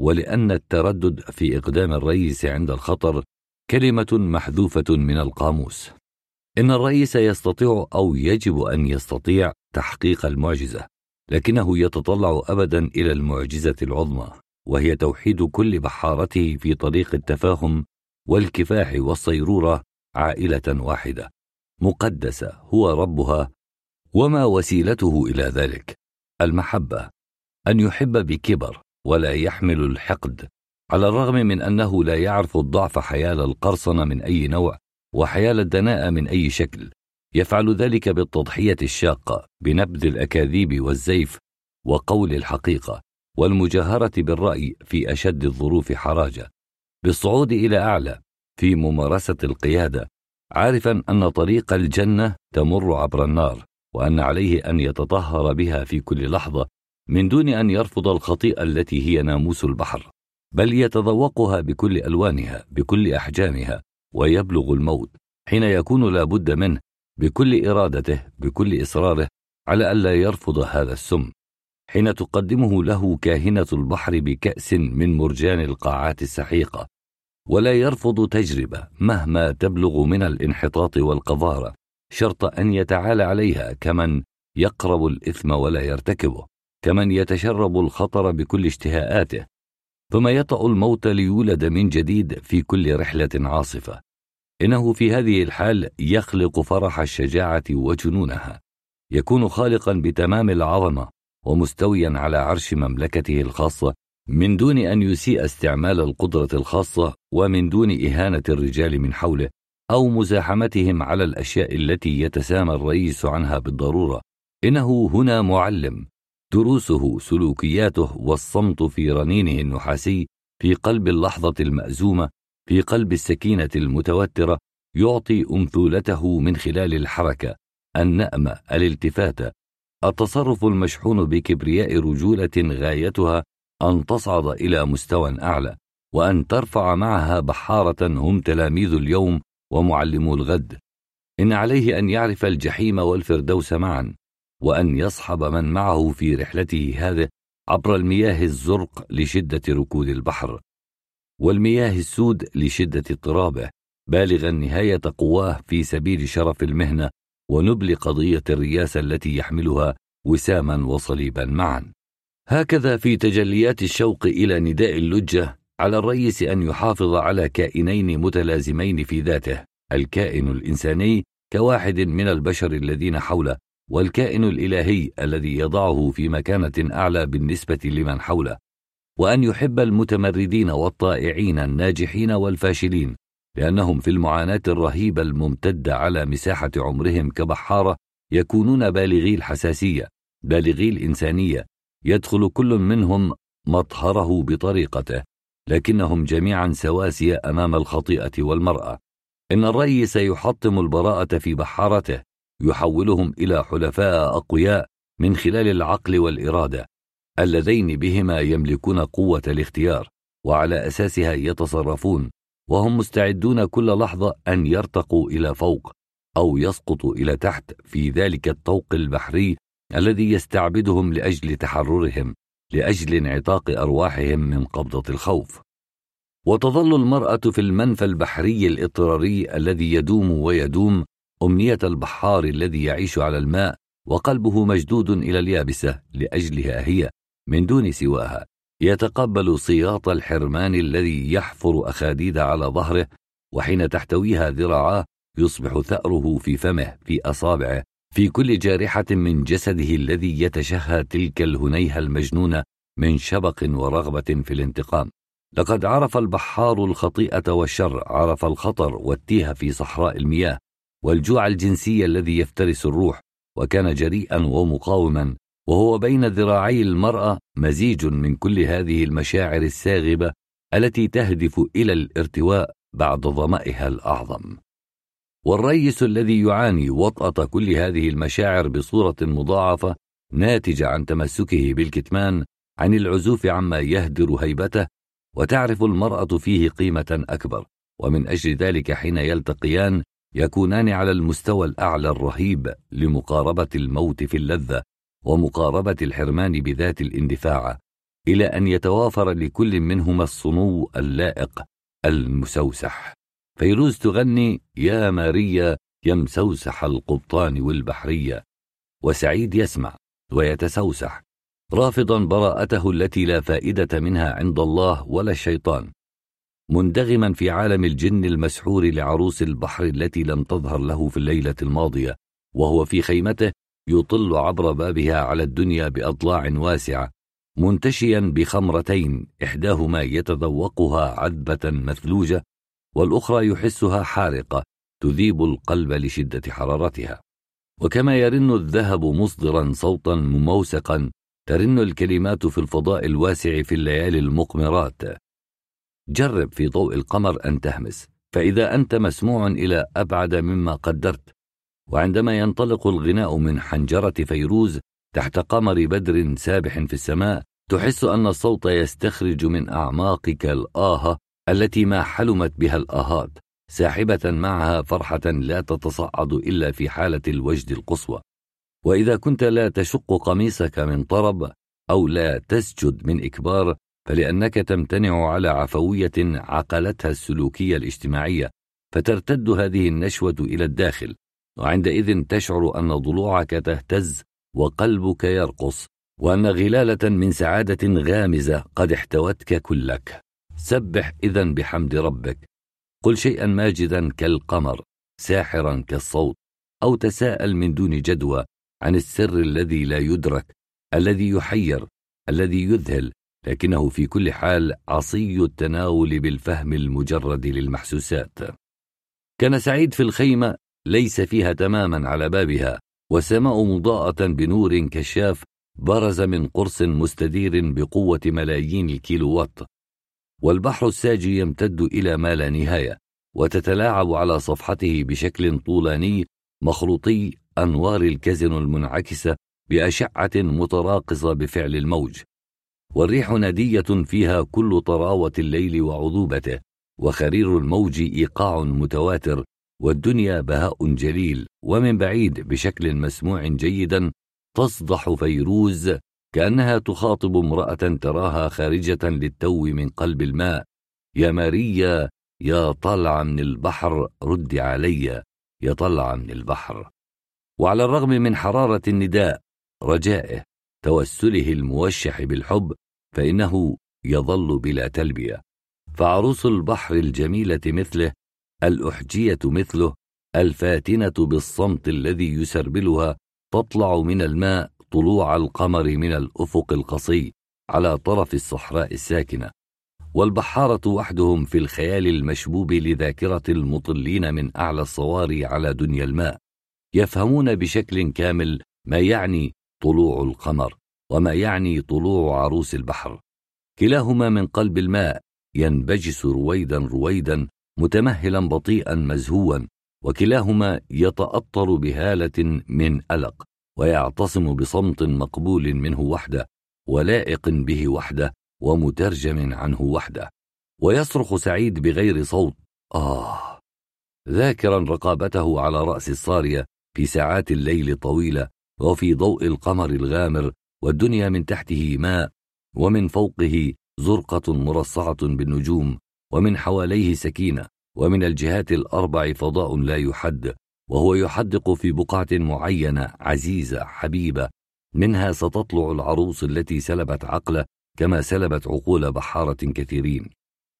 B: ولان التردد في اقدام الرئيس عند الخطر كلمه محذوفه من القاموس ان الرئيس يستطيع او يجب ان يستطيع تحقيق المعجزه لكنه يتطلع ابدا الى المعجزه العظمى وهي توحيد كل بحارته في طريق التفاهم والكفاح والصيروره عائله واحده مقدسه هو ربها وما وسيلته الى ذلك المحبه ان يحب بكبر ولا يحمل الحقد على الرغم من انه لا يعرف الضعف حيال القرصنه من اي نوع وحيال الدناءه من اي شكل يفعل ذلك بالتضحيه الشاقه بنبذ الاكاذيب والزيف وقول الحقيقه والمجاهره بالراي في اشد الظروف حراجه بالصعود الى اعلى في ممارسه القياده عارفا ان طريق الجنه تمر عبر النار وان عليه ان يتطهر بها في كل لحظه من دون ان يرفض الخطيئه التي هي ناموس البحر بل يتذوقها بكل الوانها بكل احجامها ويبلغ الموت حين يكون لا بد منه بكل ارادته بكل اصراره على الا يرفض هذا السم حين تقدمه له كاهنه البحر بكاس من مرجان القاعات السحيقه ولا يرفض تجربه مهما تبلغ من الانحطاط والقذاره شرط ان يتعالى عليها كمن يقرب الاثم ولا يرتكبه كمن يتشرب الخطر بكل اشتهاءاته ثم يطا الموت ليولد من جديد في كل رحله عاصفه انه في هذه الحال يخلق فرح الشجاعه وجنونها يكون خالقا بتمام العظمه ومستويا على عرش مملكته الخاصه من دون ان يسيء استعمال القدره الخاصه ومن دون اهانه الرجال من حوله او مزاحمتهم على الاشياء التي يتسامى الرئيس عنها بالضروره انه هنا معلم دروسه سلوكياته والصمت في رنينه النحاسي في قلب اللحظه المازومه في قلب السكينه المتوتره يعطي امثولته من خلال الحركه النامه الالتفاته التصرف المشحون بكبرياء رجوله غايتها أن تصعد إلى مستوى أعلى وأن ترفع معها بحارة هم تلاميذ اليوم ومعلمو الغد إن عليه أن يعرف الجحيم والفردوس معا وأن يصحب من معه في رحلته هذه عبر المياه الزرق لشدة ركود البحر والمياه السود لشدة اضطرابه بالغا نهاية قواه في سبيل شرف المهنة ونبل قضية الرياسة التي يحملها وساما وصليبا معا هكذا في تجليات الشوق الى نداء اللجه على الرئيس ان يحافظ على كائنين متلازمين في ذاته الكائن الانساني كواحد من البشر الذين حوله والكائن الالهي الذي يضعه في مكانه اعلى بالنسبه لمن حوله وان يحب المتمردين والطائعين الناجحين والفاشلين لانهم في المعاناه الرهيبه الممتده على مساحه عمرهم كبحاره يكونون بالغي الحساسيه بالغي الانسانيه يدخل كل منهم مطهره بطريقته لكنهم جميعا سواسية أمام الخطيئة والمرأة إن الرأي سيحطم البراءة في بحارته يحولهم إلى حلفاء أقوياء من خلال العقل والإرادة اللذين بهما يملكون قوة الاختيار وعلى أساسها يتصرفون وهم مستعدون كل لحظة أن يرتقوا إلى فوق أو يسقطوا إلى تحت في ذلك الطوق البحري الذي يستعبدهم لاجل تحررهم لاجل انعتاق ارواحهم من قبضه الخوف وتظل المراه في المنفى البحري الاضطراري الذي يدوم ويدوم امنيه البحار الذي يعيش على الماء وقلبه مشدود الى اليابسه لاجلها هي من دون سواها يتقبل صياط الحرمان الذي يحفر اخاديد على ظهره وحين تحتويها ذراعاه يصبح ثأره في فمه في أصابعه في كل جارحة من جسده الذي يتشهى تلك الهنيهة المجنونة من شبق ورغبة في الانتقام لقد عرف البحار الخطيئة والشر عرف الخطر والتيه في صحراء المياه والجوع الجنسي الذي يفترس الروح وكان جريئا ومقاوما وهو بين ذراعي المرأة مزيج من كل هذه المشاعر الساغبة التي تهدف إلى الارتواء بعد ظمئها الأعظم والريس الذي يعاني وطأة كل هذه المشاعر بصورة مضاعفة ناتجة عن تمسكه بالكتمان عن العزوف عما يهدر هيبته وتعرف المرأة فيه قيمة أكبر ومن أجل ذلك حين يلتقيان يكونان على المستوى الأعلى الرهيب لمقاربة الموت في اللذة ومقاربة الحرمان بذات الاندفاع إلى أن يتوافر لكل منهما الصنو اللائق المسوسح فيروز تغني يا ماريا يا مسوسح القبطان والبحرية وسعيد يسمع ويتسوسح رافضا براءته التي لا فائدة منها عند الله ولا الشيطان مندغما في عالم الجن المسحور لعروس البحر التي لم تظهر له في الليلة الماضية وهو في خيمته يطل عبر بابها على الدنيا بأضلاع واسعة منتشيا بخمرتين إحداهما يتذوقها عذبة مثلوجة والأخرى يحسها حارقة تذيب القلب لشدة حرارتها وكما يرن الذهب مصدرا صوتا مموسقا ترن الكلمات في الفضاء الواسع في الليالي المقمرات جرب في ضوء القمر أن تهمس فإذا أنت مسموع إلى أبعد مما قدرت وعندما ينطلق الغناء من حنجرة فيروز تحت قمر بدر سابح في السماء تحس أن الصوت يستخرج من أعماقك الآه التي ما حلمت بها الآهات ساحبة معها فرحة لا تتصعد إلا في حالة الوجد القصوى وإذا كنت لا تشق قميصك من طرب أو لا تسجد من إكبار فلأنك تمتنع على عفوية عقلتها السلوكية الاجتماعية فترتد هذه النشوة إلى الداخل وعندئذ تشعر أن ضلوعك تهتز وقلبك يرقص وأن غلالة من سعادة غامزة قد احتوتك كلك سبح إذا بحمد ربك قل شيئا ماجدا كالقمر ساحرا كالصوت أو تساءل من دون جدوى عن السر الذي لا يدرك الذي يحير الذي يذهل لكنه في كل حال عصي التناول بالفهم المجرد للمحسوسات كان سعيد في الخيمة ليس فيها تماما على بابها والسماء مضاءة بنور كشاف برز من قرص مستدير بقوة ملايين الكيلووات والبحر الساجي يمتد الى ما لا نهايه وتتلاعب على صفحته بشكل طولاني مخروطي انوار الكازينو المنعكسه باشعه متراقصه بفعل الموج والريح ناديه فيها كل طراوه الليل وعذوبته وخرير الموج ايقاع متواتر والدنيا بهاء جليل ومن بعيد بشكل مسموع جيدا تصدح فيروز كأنها تخاطب امرأة تراها خارجة للتو من قلب الماء يا ماريا يا طلعة من البحر رد علي يا طلعة من البحر وعلى الرغم من حرارة النداء رجائه توسله الموشح بالحب فإنه يظل بلا تلبية فعروس البحر الجميلة مثله الأحجية مثله الفاتنة بالصمت الذي يسربلها تطلع من الماء طلوع القمر من الافق القصي على طرف الصحراء الساكنه والبحاره وحدهم في الخيال المشبوب لذاكره المطلين من اعلى الصواري على دنيا الماء يفهمون بشكل كامل ما يعني طلوع القمر وما يعني طلوع عروس البحر كلاهما من قلب الماء ينبجس رويدا رويدا متمهلا بطيئا مزهوا وكلاهما يتاطر بهاله من الق ويعتصم بصمت مقبول منه وحده ولائق به وحده ومترجم عنه وحده ويصرخ سعيد بغير صوت آه ذاكرا رقابته على رأس الصارية في ساعات الليل الطويلة وفي ضوء القمر الغامر والدنيا من تحته ماء ومن فوقه زرقة مرصعة بالنجوم ومن حواليه سكينة ومن الجهات الأربع فضاء لا يحد وهو يحدق في بقعة معينة عزيزة حبيبة منها ستطلع العروس التي سلبت عقله كما سلبت عقول بحارة كثيرين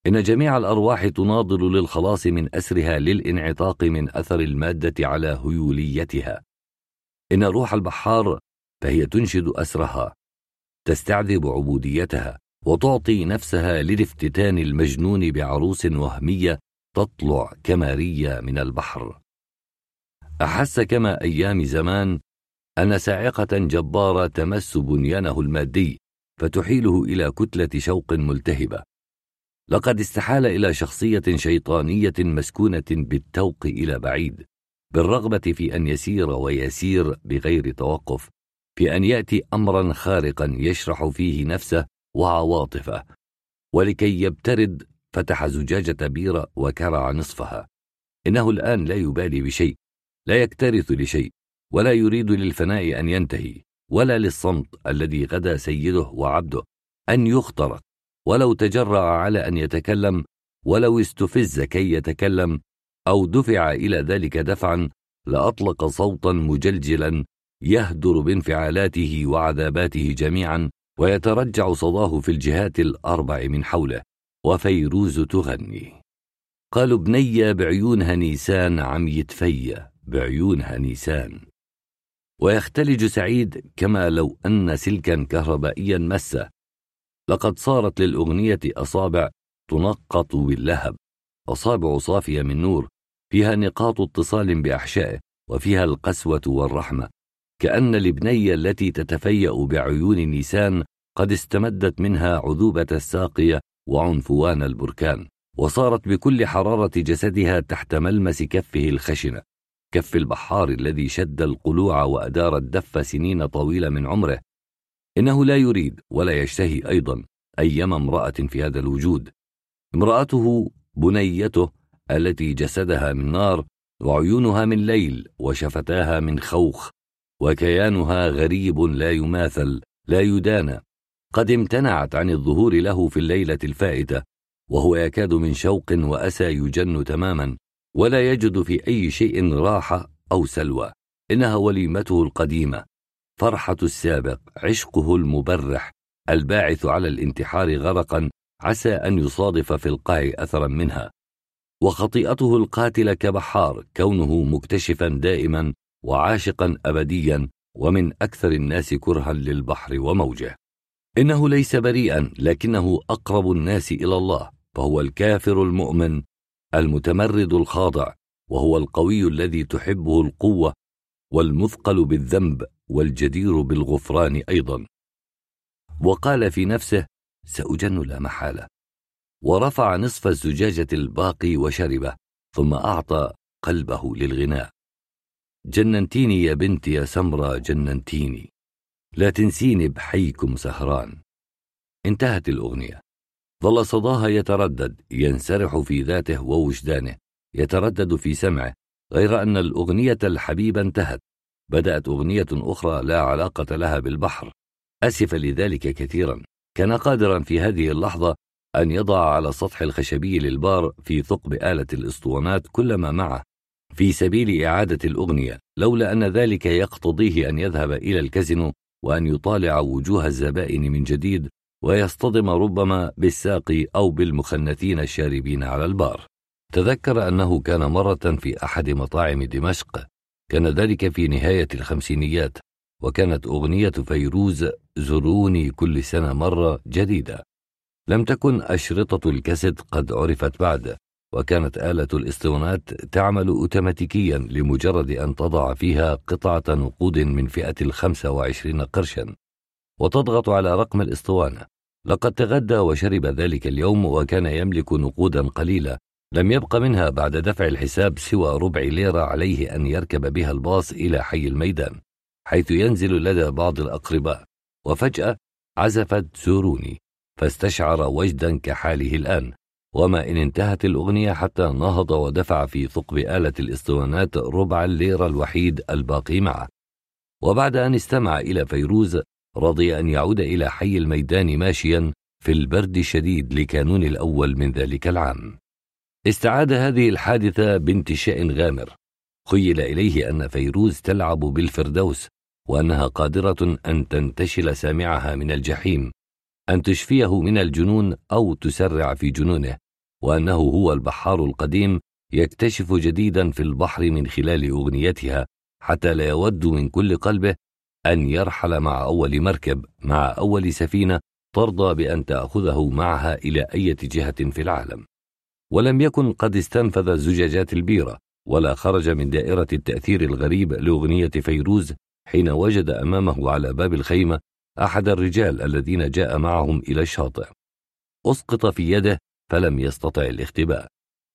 B: إن جميع الأرواح تناضل للخلاص من أسرها للانعطاق من أثر المادة على هيوليتها إن روح البحار فهي تنشد أسرها تستعذب عبوديتها وتعطي نفسها للافتتان المجنون بعروس وهمية تطلع كمارية من البحر احس كما ايام زمان ان ساعقه جباره تمس بنيانه المادي فتحيله الى كتله شوق ملتهبه لقد استحال الى شخصيه شيطانيه مسكونه بالتوق الى بعيد بالرغبه في ان يسير ويسير بغير توقف في ان ياتي امرا خارقا يشرح فيه نفسه وعواطفه ولكي يبترد فتح زجاجه بيره وكرع نصفها انه الان لا يبالي بشيء لا يكترث لشيء ولا يريد للفناء أن ينتهي ولا للصمت الذي غدا سيده وعبده أن يخترق ولو تجرأ على أن يتكلم ولو استفز كي يتكلم أو دفع إلى ذلك دفعا لأطلق صوتا مجلجلا يهدر بانفعالاته وعذاباته جميعا ويترجع صداه في الجهات الأربع من حوله وفيروز تغني قالوا ابني بعيونها نيسان عم يتفيا بعيونها نيسان ويختلج سعيد كما لو أن سلكا كهربائيا مسه لقد صارت للأغنية أصابع تنقط باللهب أصابع صافية من نور فيها نقاط اتصال بأحشائه وفيها القسوة والرحمة كأن لبني التي تتفيأ بعيون نيسان قد استمدت منها عذوبة الساقية وعنفوان البركان وصارت بكل حرارة جسدها تحت ملمس كفه الخشنة كف البحار الذي شد القلوع وأدار الدف سنين طويلة من عمره إنه لا يريد ولا يشتهي أيضا أيما امرأة في هذا الوجود امرأته بنيته التي جسدها من نار وعيونها من ليل وشفتاها من خوخ وكيانها غريب لا يماثل لا يدانى قد امتنعت عن الظهور له في الليلة الفائتة وهو يكاد من شوق وأسى يجن تماما ولا يجد في أي شيء راحة أو سلوى إنها وليمته القديمة فرحة السابق عشقه المبرح الباعث على الانتحار غرقا عسى أن يصادف في القاع أثرا منها وخطيئته القاتلة كبحار كونه مكتشفا دائما وعاشقا أبديا ومن أكثر الناس كرها للبحر وموجه إنه ليس بريئا لكنه أقرب الناس إلى الله فهو الكافر المؤمن المتمرد الخاضع وهو القوي الذي تحبه القوه والمثقل بالذنب والجدير بالغفران ايضا وقال في نفسه ساجن لا محاله ورفع نصف الزجاجه الباقي وشربه ثم اعطى قلبه للغناء جننتيني يا بنتي يا سمرة جننتيني لا تنسيني بحيكم سهران انتهت الأغنية ظل صداها يتردد ينسرح في ذاته ووجدانه يتردد في سمعه غير أن الأغنية الحبيبة انتهت بدأت أغنية أخرى لا علاقة لها بالبحر أسف لذلك كثيرا كان قادرا في هذه اللحظة أن يضع على السطح الخشبي للبار في ثقب آلة الإسطوانات كل ما معه في سبيل إعادة الأغنية لولا أن ذلك يقتضيه أن يذهب إلى الكازينو وأن يطالع وجوه الزبائن من جديد ويصطدم ربما بالساقي أو بالمخنثين الشاربين على البار تذكر أنه كان مرة في أحد مطاعم دمشق كان ذلك في نهاية الخمسينيات وكانت أغنية فيروز زروني كل سنة مرة جديدة لم تكن أشرطة الكاسيت قد عرفت بعد وكانت آلة الاسطوانات تعمل أوتوماتيكيا لمجرد أن تضع فيها قطعة نقود من فئة الخمسة وعشرين قرشا وتضغط على رقم الاسطوانة لقد تغدى وشرب ذلك اليوم وكان يملك نقودا قليلة لم يبق منها بعد دفع الحساب سوى ربع ليرة عليه أن يركب بها الباص إلى حي الميدان حيث ينزل لدى بعض الأقرباء وفجأة عزفت زوروني فاستشعر وجدا كحاله الآن وما إن انتهت الأغنية حتى نهض ودفع في ثقب آلة الاسطوانات ربع الليرة الوحيد الباقي معه وبعد أن استمع إلى فيروز رضي أن يعود إلى حي الميدان ماشيا في البرد الشديد لكانون الأول من ذلك العام استعاد هذه الحادثة بانتشاء غامر خيل إليه أن فيروز تلعب بالفردوس وأنها قادرة أن تنتشل سامعها من الجحيم أن تشفيه من الجنون أو تسرع في جنونه وأنه هو البحار القديم يكتشف جديدا في البحر من خلال أغنيتها حتى لا يود من كل قلبه أن يرحل مع أول مركب مع أول سفينة ترضى بأن تأخذه معها إلى أي جهة في العالم ولم يكن قد استنفذ زجاجات البيرة ولا خرج من دائرة التأثير الغريب لأغنية فيروز حين وجد أمامه على باب الخيمة أحد الرجال الذين جاء معهم إلى الشاطئ أسقط في يده فلم يستطع الاختباء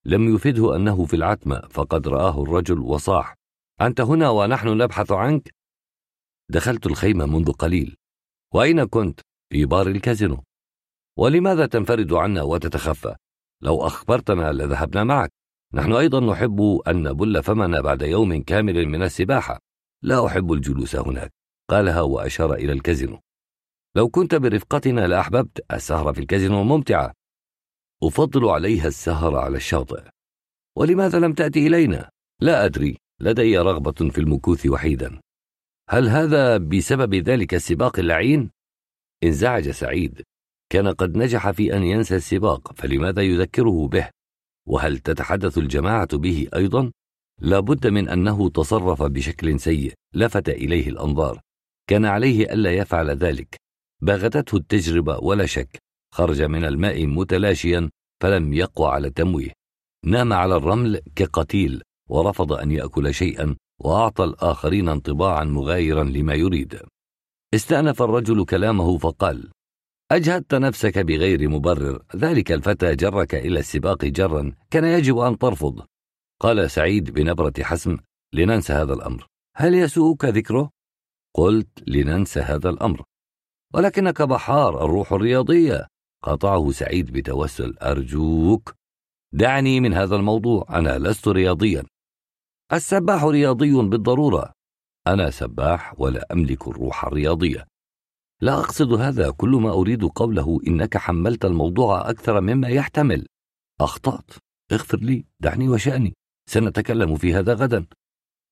B: لم يفده أنه في العتمة فقد رآه الرجل وصاح أنت هنا ونحن نبحث عنك دخلت الخيمة منذ قليل. وأين كنت؟ في بار الكازينو. ولماذا تنفرد عنا وتتخفى؟ لو أخبرتنا لذهبنا معك. نحن أيضا نحب أن نبل فمنا بعد يوم كامل من السباحة. لا أحب الجلوس هناك. قالها وأشار إلى الكازينو. لو كنت برفقتنا لأحببت السهرة في الكازينو ممتعة. أفضل عليها السهر على الشاطئ. ولماذا لم تأتي إلينا؟ لا أدري. لدي رغبة في المكوث وحيدا. هل هذا بسبب ذلك السباق اللعين؟ انزعج سعيد كان قد نجح في أن ينسى السباق فلماذا يذكره به؟ وهل تتحدث الجماعة به أيضا؟ لابد من أنه تصرف بشكل سيء لفت إليه الأنظار كان عليه ألا يفعل ذلك باغتته التجربة ولا شك خرج من الماء متلاشيا فلم يقوى على تمويه نام على الرمل كقتيل ورفض أن يأكل شيئا واعطى الاخرين انطباعا مغايرا لما يريد استانف الرجل كلامه فقال اجهدت نفسك بغير مبرر ذلك الفتى جرك الى السباق جرا كان يجب ان ترفض قال سعيد بنبره حسم لننسى هذا الامر هل يسوءك ذكره قلت لننسى هذا الامر ولكنك بحار الروح الرياضيه قطعه سعيد بتوسل ارجوك دعني من هذا الموضوع انا لست رياضيا السباح رياضي بالضروره انا سباح ولا املك الروح الرياضيه لا اقصد هذا كل ما اريد قوله انك حملت الموضوع اكثر مما يحتمل اخطات اغفر لي دعني وشاني سنتكلم في هذا غدا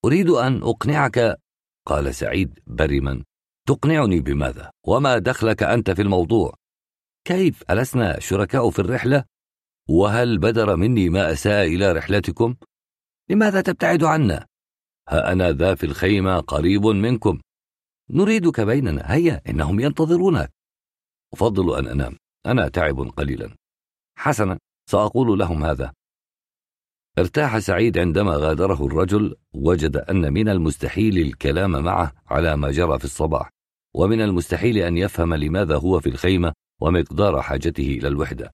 B: اريد ان اقنعك قال سعيد برما تقنعني بماذا وما دخلك انت في الموضوع كيف ألسنا شركاء في الرحلة؟ وهل بدر مني ما أساء إلى رحلتكم؟ لماذا تبتعد عنا ها أنا ذا في الخيمة قريب منكم نريدك بيننا هيا إنهم ينتظرونك أفضل أن أنام أنا تعب قليلا حسنا سأقول لهم هذا ارتاح سعيد عندما غادره الرجل وجد أن من المستحيل الكلام معه على ما جرى في الصباح ومن المستحيل أن يفهم لماذا هو في الخيمة ومقدار حاجته إلى الوحدة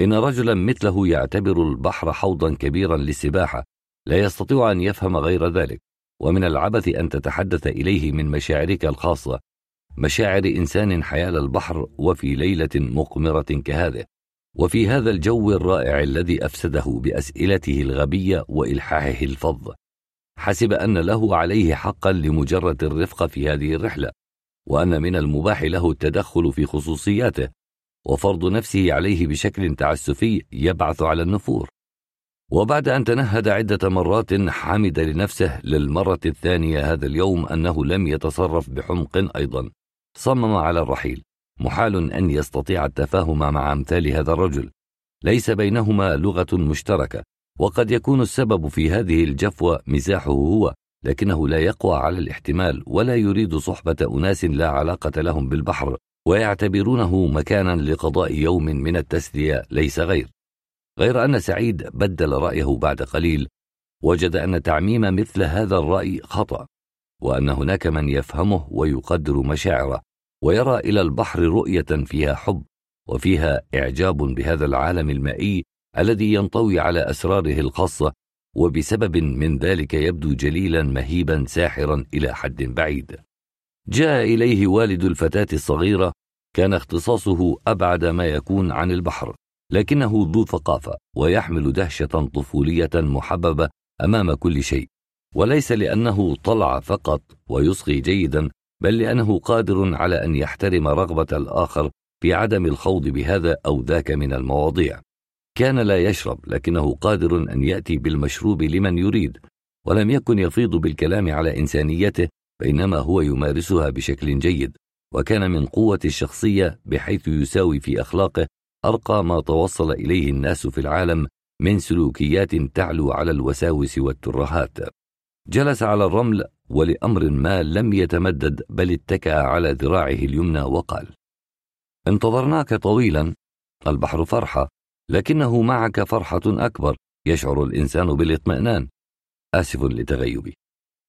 B: إن رجلا مثله يعتبر البحر حوضا كبيرا للسباحة لا يستطيع أن يفهم غير ذلك ومن العبث أن تتحدث إليه من مشاعرك الخاصة مشاعر إنسان حيال البحر وفي ليلة مقمرة كهذه وفي هذا الجو الرائع الذي أفسده بأسئلته الغبية وإلحاحه الفظ حسب أن له عليه حقا لمجرد الرفقة في هذه الرحلة وأن من المباح له التدخل في خصوصياته وفرض نفسه عليه بشكل تعسفي يبعث على النفور وبعد أن تنهد عدة مرات حمد لنفسه للمرة الثانية هذا اليوم أنه لم يتصرف بحمق أيضا صمم على الرحيل محال أن يستطيع التفاهم مع أمثال هذا الرجل ليس بينهما لغة مشتركة وقد يكون السبب في هذه الجفوة مزاحه هو لكنه لا يقوى على الاحتمال ولا يريد صحبة أناس لا علاقة لهم بالبحر ويعتبرونه مكانا لقضاء يوم من التسلية ليس غير غير أن سعيد بدل رأيه بعد قليل وجد أن تعميم مثل هذا الرأي خطأ وأن هناك من يفهمه ويقدر مشاعره ويرى إلى البحر رؤية فيها حب وفيها إعجاب بهذا العالم المائي الذي ينطوي على أسراره الخاصة وبسبب من ذلك يبدو جليلا مهيبا ساحرا إلى حد بعيد جاء إليه والد الفتاة الصغيرة كان اختصاصه أبعد ما يكون عن البحر لكنه ذو ثقافة ويحمل دهشة طفولية محببة أمام كل شيء وليس لأنه طلع فقط ويصغي جيدا بل لأنه قادر على أن يحترم رغبة الآخر في عدم الخوض بهذا أو ذاك من المواضيع كان لا يشرب لكنه قادر أن يأتي بالمشروب لمن يريد ولم يكن يفيض بالكلام على إنسانيته بينما هو يمارسها بشكل جيد وكان من قوة الشخصية بحيث يساوي في أخلاقه ارقى ما توصل اليه الناس في العالم من سلوكيات تعلو على الوساوس والترهات جلس على الرمل ولامر ما لم يتمدد بل اتكا على ذراعه اليمنى وقال انتظرناك طويلا البحر فرحه لكنه معك فرحه اكبر يشعر الانسان بالاطمئنان اسف لتغيبي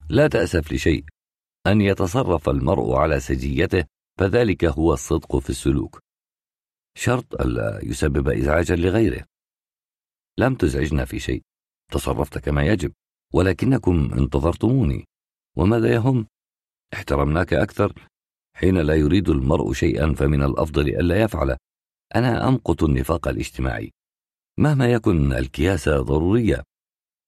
B: لا تاسف لشيء ان يتصرف المرء على سجيته فذلك هو الصدق في السلوك شرط ألا يسبب إزعاجا لغيره لم تزعجنا في شيء تصرفت كما يجب ولكنكم انتظرتموني وماذا يهم احترمناك أكثر حين لا يريد المرء شيئا فمن الأفضل ألا يفعله أنا أمقت النفاق الاجتماعي مهما يكن الكياسة ضرورية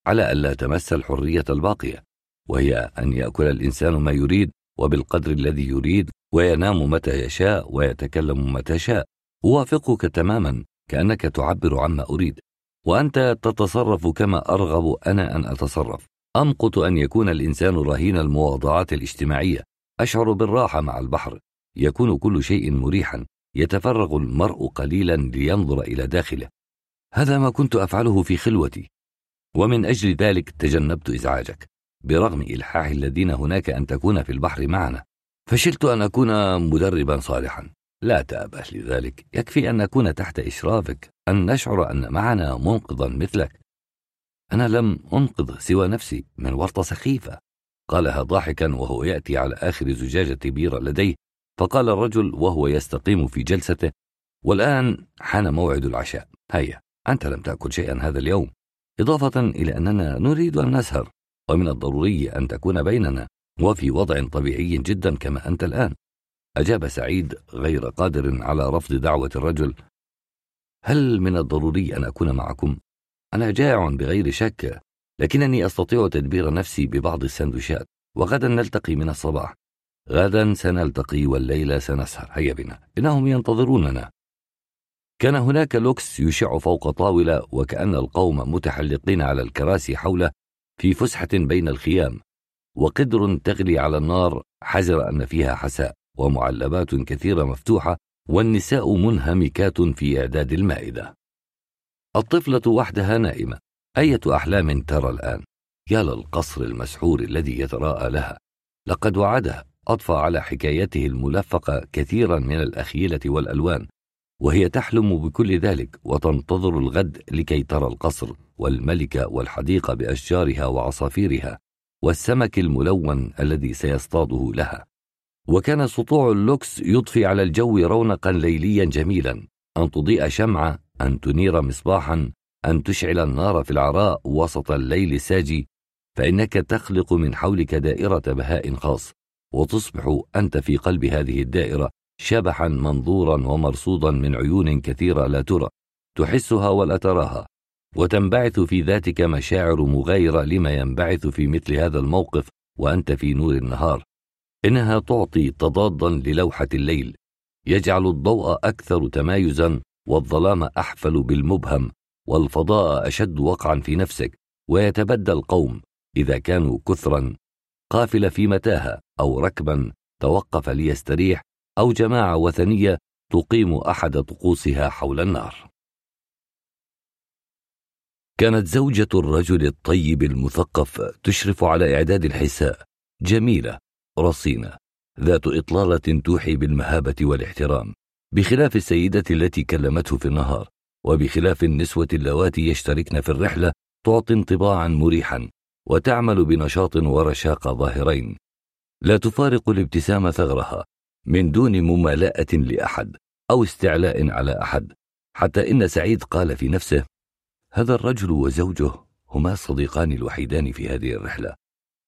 B: على ألا تمس الحرية الباقية وهي أن يأكل الإنسان ما يريد وبالقدر الذي يريد وينام متى يشاء ويتكلم متى شاء اوافقك تماما كانك تعبر عما اريد وانت تتصرف كما ارغب انا ان اتصرف امقت ان يكون الانسان رهين المواضعات الاجتماعيه اشعر بالراحه مع البحر يكون كل شيء مريحا يتفرغ المرء قليلا لينظر الى داخله هذا ما كنت افعله في خلوتي ومن اجل ذلك تجنبت ازعاجك برغم الحاح الذين هناك ان تكون في البحر معنا فشلت ان اكون مدربا صالحا لا تأبه لذلك يكفي أن نكون تحت إشرافك أن نشعر أن معنا منقذا مثلك أنا لم أنقذ سوى نفسي من ورطة سخيفة قالها ضاحكا وهو يأتي على آخر زجاجة بيرة لديه فقال الرجل وهو يستقيم في جلسته والآن حان موعد العشاء هيا أنت لم تأكل شيئا هذا اليوم إضافة إلى أننا نريد أن نسهر ومن الضروري أن تكون بيننا وفي وضع طبيعي جدا كما أنت الآن أجاب سعيد غير قادر على رفض دعوة الرجل هل من الضروري أن أكون معكم؟ أنا جائع بغير شك لكنني أستطيع تدبير نفسي ببعض السندويشات وغدا نلتقي من الصباح غدا سنلتقي والليلة سنسهر هيا بنا إنهم ينتظروننا كان هناك لوكس يشع فوق طاولة وكأن القوم متحلقين على الكراسي حوله في فسحة بين الخيام وقدر تغلي على النار حذر أن فيها حساء ومعلبات كثيرة مفتوحة والنساء منهمكات في إعداد المائدة. الطفلة وحدها نائمة، أية أحلام ترى الآن؟ يا للقصر المسحور الذي يتراءى لها، لقد وعدها أضفى على حكايته الملفقة كثيرا من الأخيلة والألوان، وهي تحلم بكل ذلك وتنتظر الغد لكي ترى القصر والملكة والحديقة بأشجارها وعصافيرها والسمك الملون الذي سيصطاده لها. وكان سطوع اللوكس يضفي على الجو رونقا ليليا جميلا ان تضيء شمعه ان تنير مصباحا ان تشعل النار في العراء وسط الليل الساجي فانك تخلق من حولك دائره بهاء خاص وتصبح انت في قلب هذه الدائره شبحا منظورا ومرصودا من عيون كثيره لا ترى تحسها ولا تراها وتنبعث في ذاتك مشاعر مغايره لما ينبعث في مثل هذا الموقف وانت في نور النهار إنها تعطي تضادا للوحة الليل يجعل الضوء أكثر تمايزا والظلام أحفل بالمبهم والفضاء أشد وقعا في نفسك ويتبدى القوم إذا كانوا كثرا قافلة في متاهة أو ركبا توقف ليستريح أو جماعة وثنية تقيم أحد طقوسها حول النار كانت زوجة الرجل الطيب المثقف تشرف على إعداد الحساء جميلة رصينة ذات إطلالة توحي بالمهابة والاحترام بخلاف السيدة التي كلمته في النهار وبخلاف النسوة اللواتي يشتركن في الرحلة تعطي انطباعا مريحا وتعمل بنشاط ورشاقة ظاهرين لا تفارق الابتسامة ثغرها من دون ممالاة لأحد أو استعلاء على أحد حتى إن سعيد قال في نفسه هذا الرجل وزوجه هما الصديقان الوحيدان في هذه الرحلة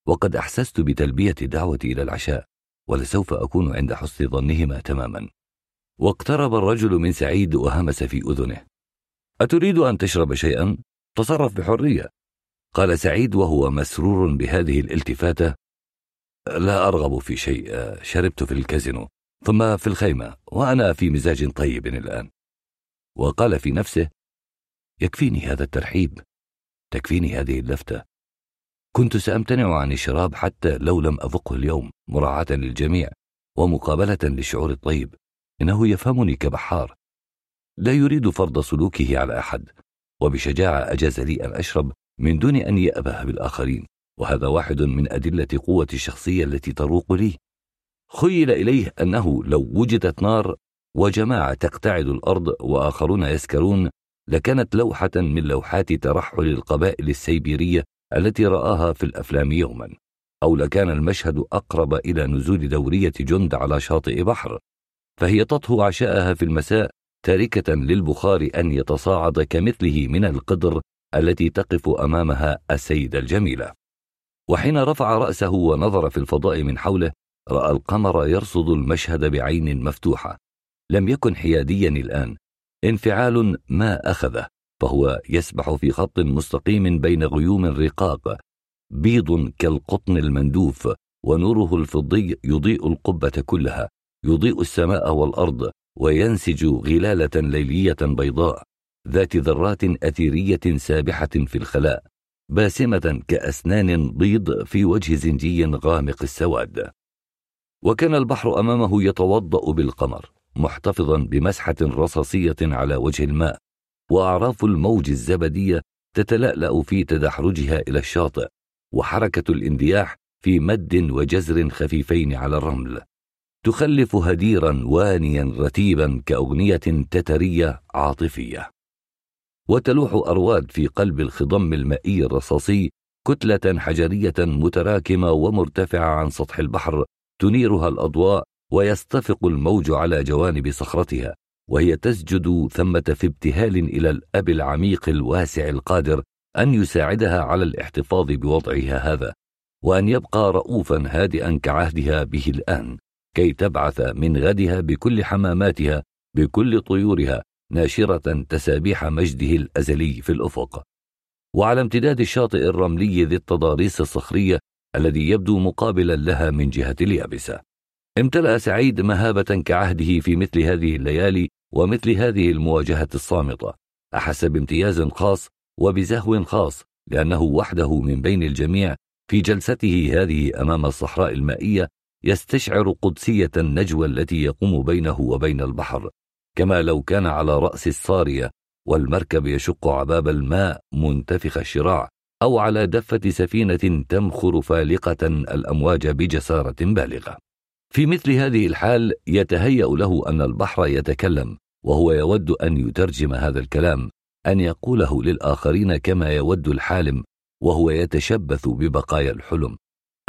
B: وقد أحسست بتلبية الدعوة إلى العشاء ولسوف أكون عند حسن ظنهما تماما واقترب الرجل من سعيد وهمس في أذنه أتريد أن تشرب شيئا؟ تصرف بحرية قال سعيد وهو مسرور بهذه الالتفاتة لا أرغب في شيء شربت في الكازينو ثم في الخيمة وأنا في مزاج طيب الآن وقال في نفسه يكفيني هذا الترحيب تكفيني هذه اللفتة كنت سامتنع عن الشراب حتى لو لم اذقه اليوم مراعاه للجميع ومقابله للشعور الطيب انه يفهمني كبحار لا يريد فرض سلوكه على احد وبشجاعه اجاز لي ان اشرب من دون ان يابه بالاخرين وهذا واحد من ادله قوه الشخصيه التي تروق لي خيل اليه انه لو وجدت نار وجماعه تقتعد الارض واخرون يسكرون لكانت لوحه من لوحات ترحل القبائل السيبيريه التي رآها في الأفلام يوما أو لكان المشهد أقرب إلى نزول دورية جند على شاطئ بحر فهي تطهو عشاءها في المساء تاركة للبخار أن يتصاعد كمثله من القدر التي تقف أمامها السيدة الجميلة وحين رفع رأسه ونظر في الفضاء من حوله رأى القمر يرصد المشهد بعين مفتوحة لم يكن حياديا الآن انفعال ما أخذه فهو يسبح في خط مستقيم بين غيوم رقاق بيض كالقطن المندوف ونوره الفضي يضيء القبة كلها يضيء السماء والأرض وينسج غلالة ليلية بيضاء ذات ذرات أثيرية سابحة في الخلاء باسمة كأسنان بيض في وجه زنجي غامق السواد وكان البحر أمامه يتوضأ بالقمر محتفظا بمسحة رصاصية على وجه الماء وأعراف الموج الزبدية تتلألأ في تدحرجها إلى الشاطئ وحركة الاندياح في مد وجزر خفيفين على الرمل تخلف هديرا وانيا رتيبا كأغنية تترية عاطفية وتلوح أرواد في قلب الخضم المائي الرصاصي كتلة حجرية متراكمة ومرتفعة عن سطح البحر تنيرها الأضواء ويستفق الموج على جوانب صخرتها وهي تسجد ثمه في ابتهال الى الاب العميق الواسع القادر ان يساعدها على الاحتفاظ بوضعها هذا وان يبقى رؤوفا هادئا كعهدها به الان كي تبعث من غدها بكل حماماتها بكل طيورها ناشره تسابيح مجده الازلي في الافق وعلى امتداد الشاطئ الرملي ذي التضاريس الصخريه الذي يبدو مقابلا لها من جهه اليابسه امتلأ سعيد مهابة كعهده في مثل هذه الليالي ومثل هذه المواجهة الصامتة، أحس بامتياز خاص وبزهو خاص لأنه وحده من بين الجميع في جلسته هذه أمام الصحراء المائية يستشعر قدسية النجوى التي يقوم بينه وبين البحر، كما لو كان على رأس الصارية والمركب يشق عباب الماء منتفخ الشراع، أو على دفة سفينة تمخر فالقة الأمواج بجسارة بالغة. في مثل هذه الحال يتهيأ له أن البحر يتكلم وهو يود أن يترجم هذا الكلام أن يقوله للآخرين كما يود الحالم وهو يتشبث ببقايا الحلم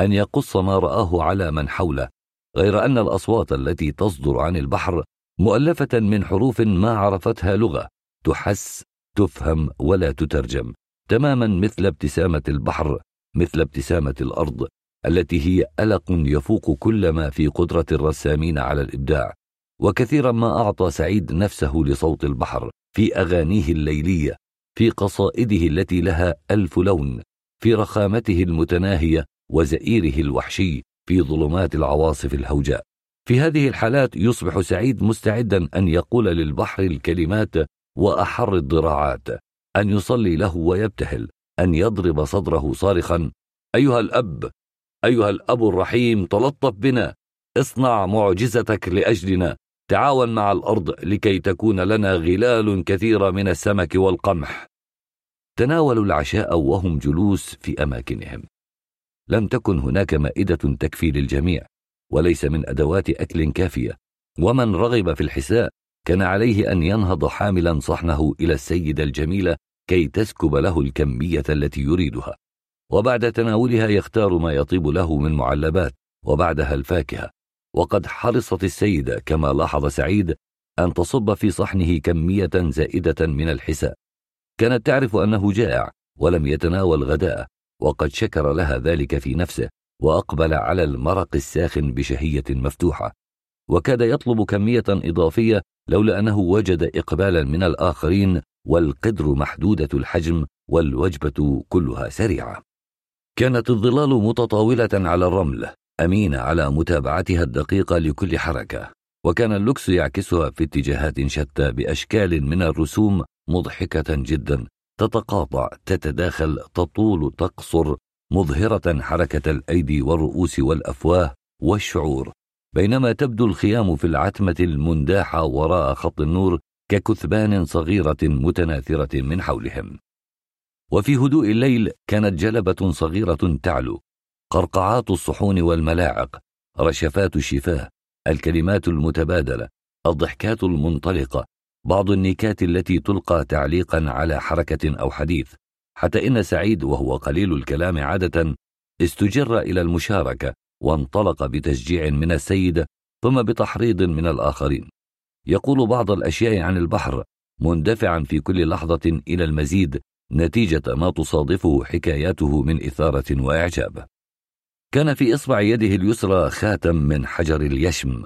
B: أن يقص ما رآه على من حوله غير أن الأصوات التي تصدر عن البحر مؤلفة من حروف ما عرفتها لغة تحس تفهم ولا تترجم تماما مثل ابتسامة البحر مثل ابتسامة الأرض التي هي ألق يفوق كل ما في قدرة الرسامين على الإبداع وكثيرا ما أعطى سعيد نفسه لصوت البحر في أغانيه الليلية في قصائده التي لها ألف لون في رخامته المتناهية وزئيره الوحشي في ظلمات العواصف الهوجاء في هذه الحالات يصبح سعيد مستعدا أن يقول للبحر الكلمات وأحر الضراعات أن يصلي له ويبتهل أن يضرب صدره صارخا أيها الأب أيها الأب الرحيم تلطف بنا اصنع معجزتك لأجلنا تعاون مع الأرض لكي تكون لنا غلال كثيرة من السمك والقمح تناولوا العشاء وهم جلوس في أماكنهم لم تكن هناك مائدة تكفي للجميع وليس من أدوات أكل كافية ومن رغب في الحساء كان عليه أن ينهض حاملا صحنه إلى السيدة الجميلة كي تسكب له الكمية التي يريدها وبعد تناولها يختار ما يطيب له من معلبات وبعدها الفاكهة وقد حرصت السيدة كما لاحظ سعيد أن تصب في صحنه كمية زائدة من الحساء كانت تعرف أنه جائع ولم يتناول غداءه وقد شكر لها ذلك في نفسه وأقبل على المرق الساخن بشهية مفتوحة وكاد يطلب كمية إضافية لولا أنه وجد إقبالا من الآخرين والقدر محدودة الحجم والوجبة كلها سريعة كانت الظلال متطاولة على الرمل أمينة على متابعتها الدقيقة لكل حركة وكان اللوكس يعكسها في اتجاهات شتى بأشكال من الرسوم مضحكة جدا تتقاطع تتداخل تطول تقصر مظهرة حركة الأيدي والرؤوس والأفواه والشعور بينما تبدو الخيام في العتمة المنداحة وراء خط النور ككثبان صغيرة متناثرة من حولهم وفي هدوء الليل كانت جلبة صغيرة تعلو قرقعات الصحون والملاعق رشفات الشفاه الكلمات المتبادلة الضحكات المنطلقة بعض النكات التي تلقى تعليقا على حركة أو حديث حتى إن سعيد وهو قليل الكلام عادة استجر إلى المشاركة وانطلق بتشجيع من السيدة ثم بتحريض من الآخرين يقول بعض الأشياء عن البحر مندفعا في كل لحظة إلى المزيد نتيجة ما تصادفه حكاياته من إثارة وإعجاب. كان في إصبع يده اليسرى خاتم من حجر اليشم،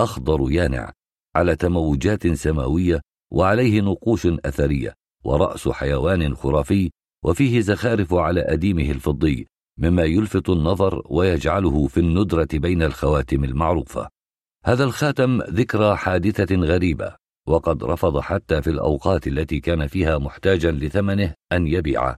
B: أخضر يانع، على تموجات سماوية وعليه نقوش أثرية، ورأس حيوان خرافي، وفيه زخارف على أديمه الفضي، مما يلفت النظر ويجعله في الندرة بين الخواتم المعروفة. هذا الخاتم ذكرى حادثة غريبة وقد رفض حتى في الأوقات التي كان فيها محتاجا لثمنه أن يبيعه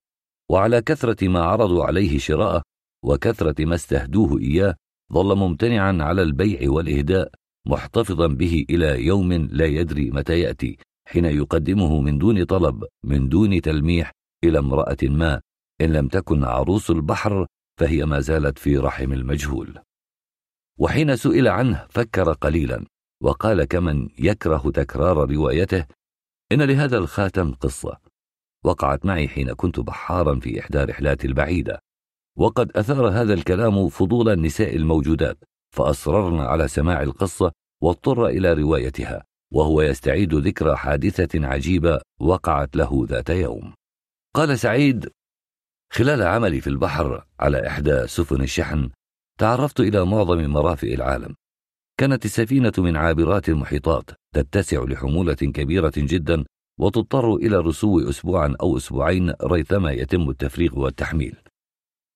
B: وعلى كثرة ما عرضوا عليه شراءه وكثرة ما استهدوه إياه ظل ممتنعا على البيع والإهداء محتفظا به إلى يوم لا يدري متى يأتي حين يقدمه من دون طلب من دون تلميح إلى امرأة ما إن لم تكن عروس البحر فهي ما زالت في رحم المجهول وحين سئل عنه فكر قليلا وقال كمن يكره تكرار روايته إن لهذا الخاتم قصة وقعت معي حين كنت بحارا في إحدى رحلاتي البعيدة وقد أثار هذا الكلام فضول النساء الموجودات فأصررن على سماع القصة واضطر إلى روايتها وهو يستعيد ذكرى حادثة عجيبة وقعت له ذات يوم قال سعيد خلال عملي في البحر على إحدى سفن الشحن تعرفت إلى معظم مرافئ العالم كانت السفينة من عابرات المحيطات تتسع لحمولة كبيرة جدا وتضطر إلى الرسو أسبوعا أو أسبوعين ريثما يتم التفريغ والتحميل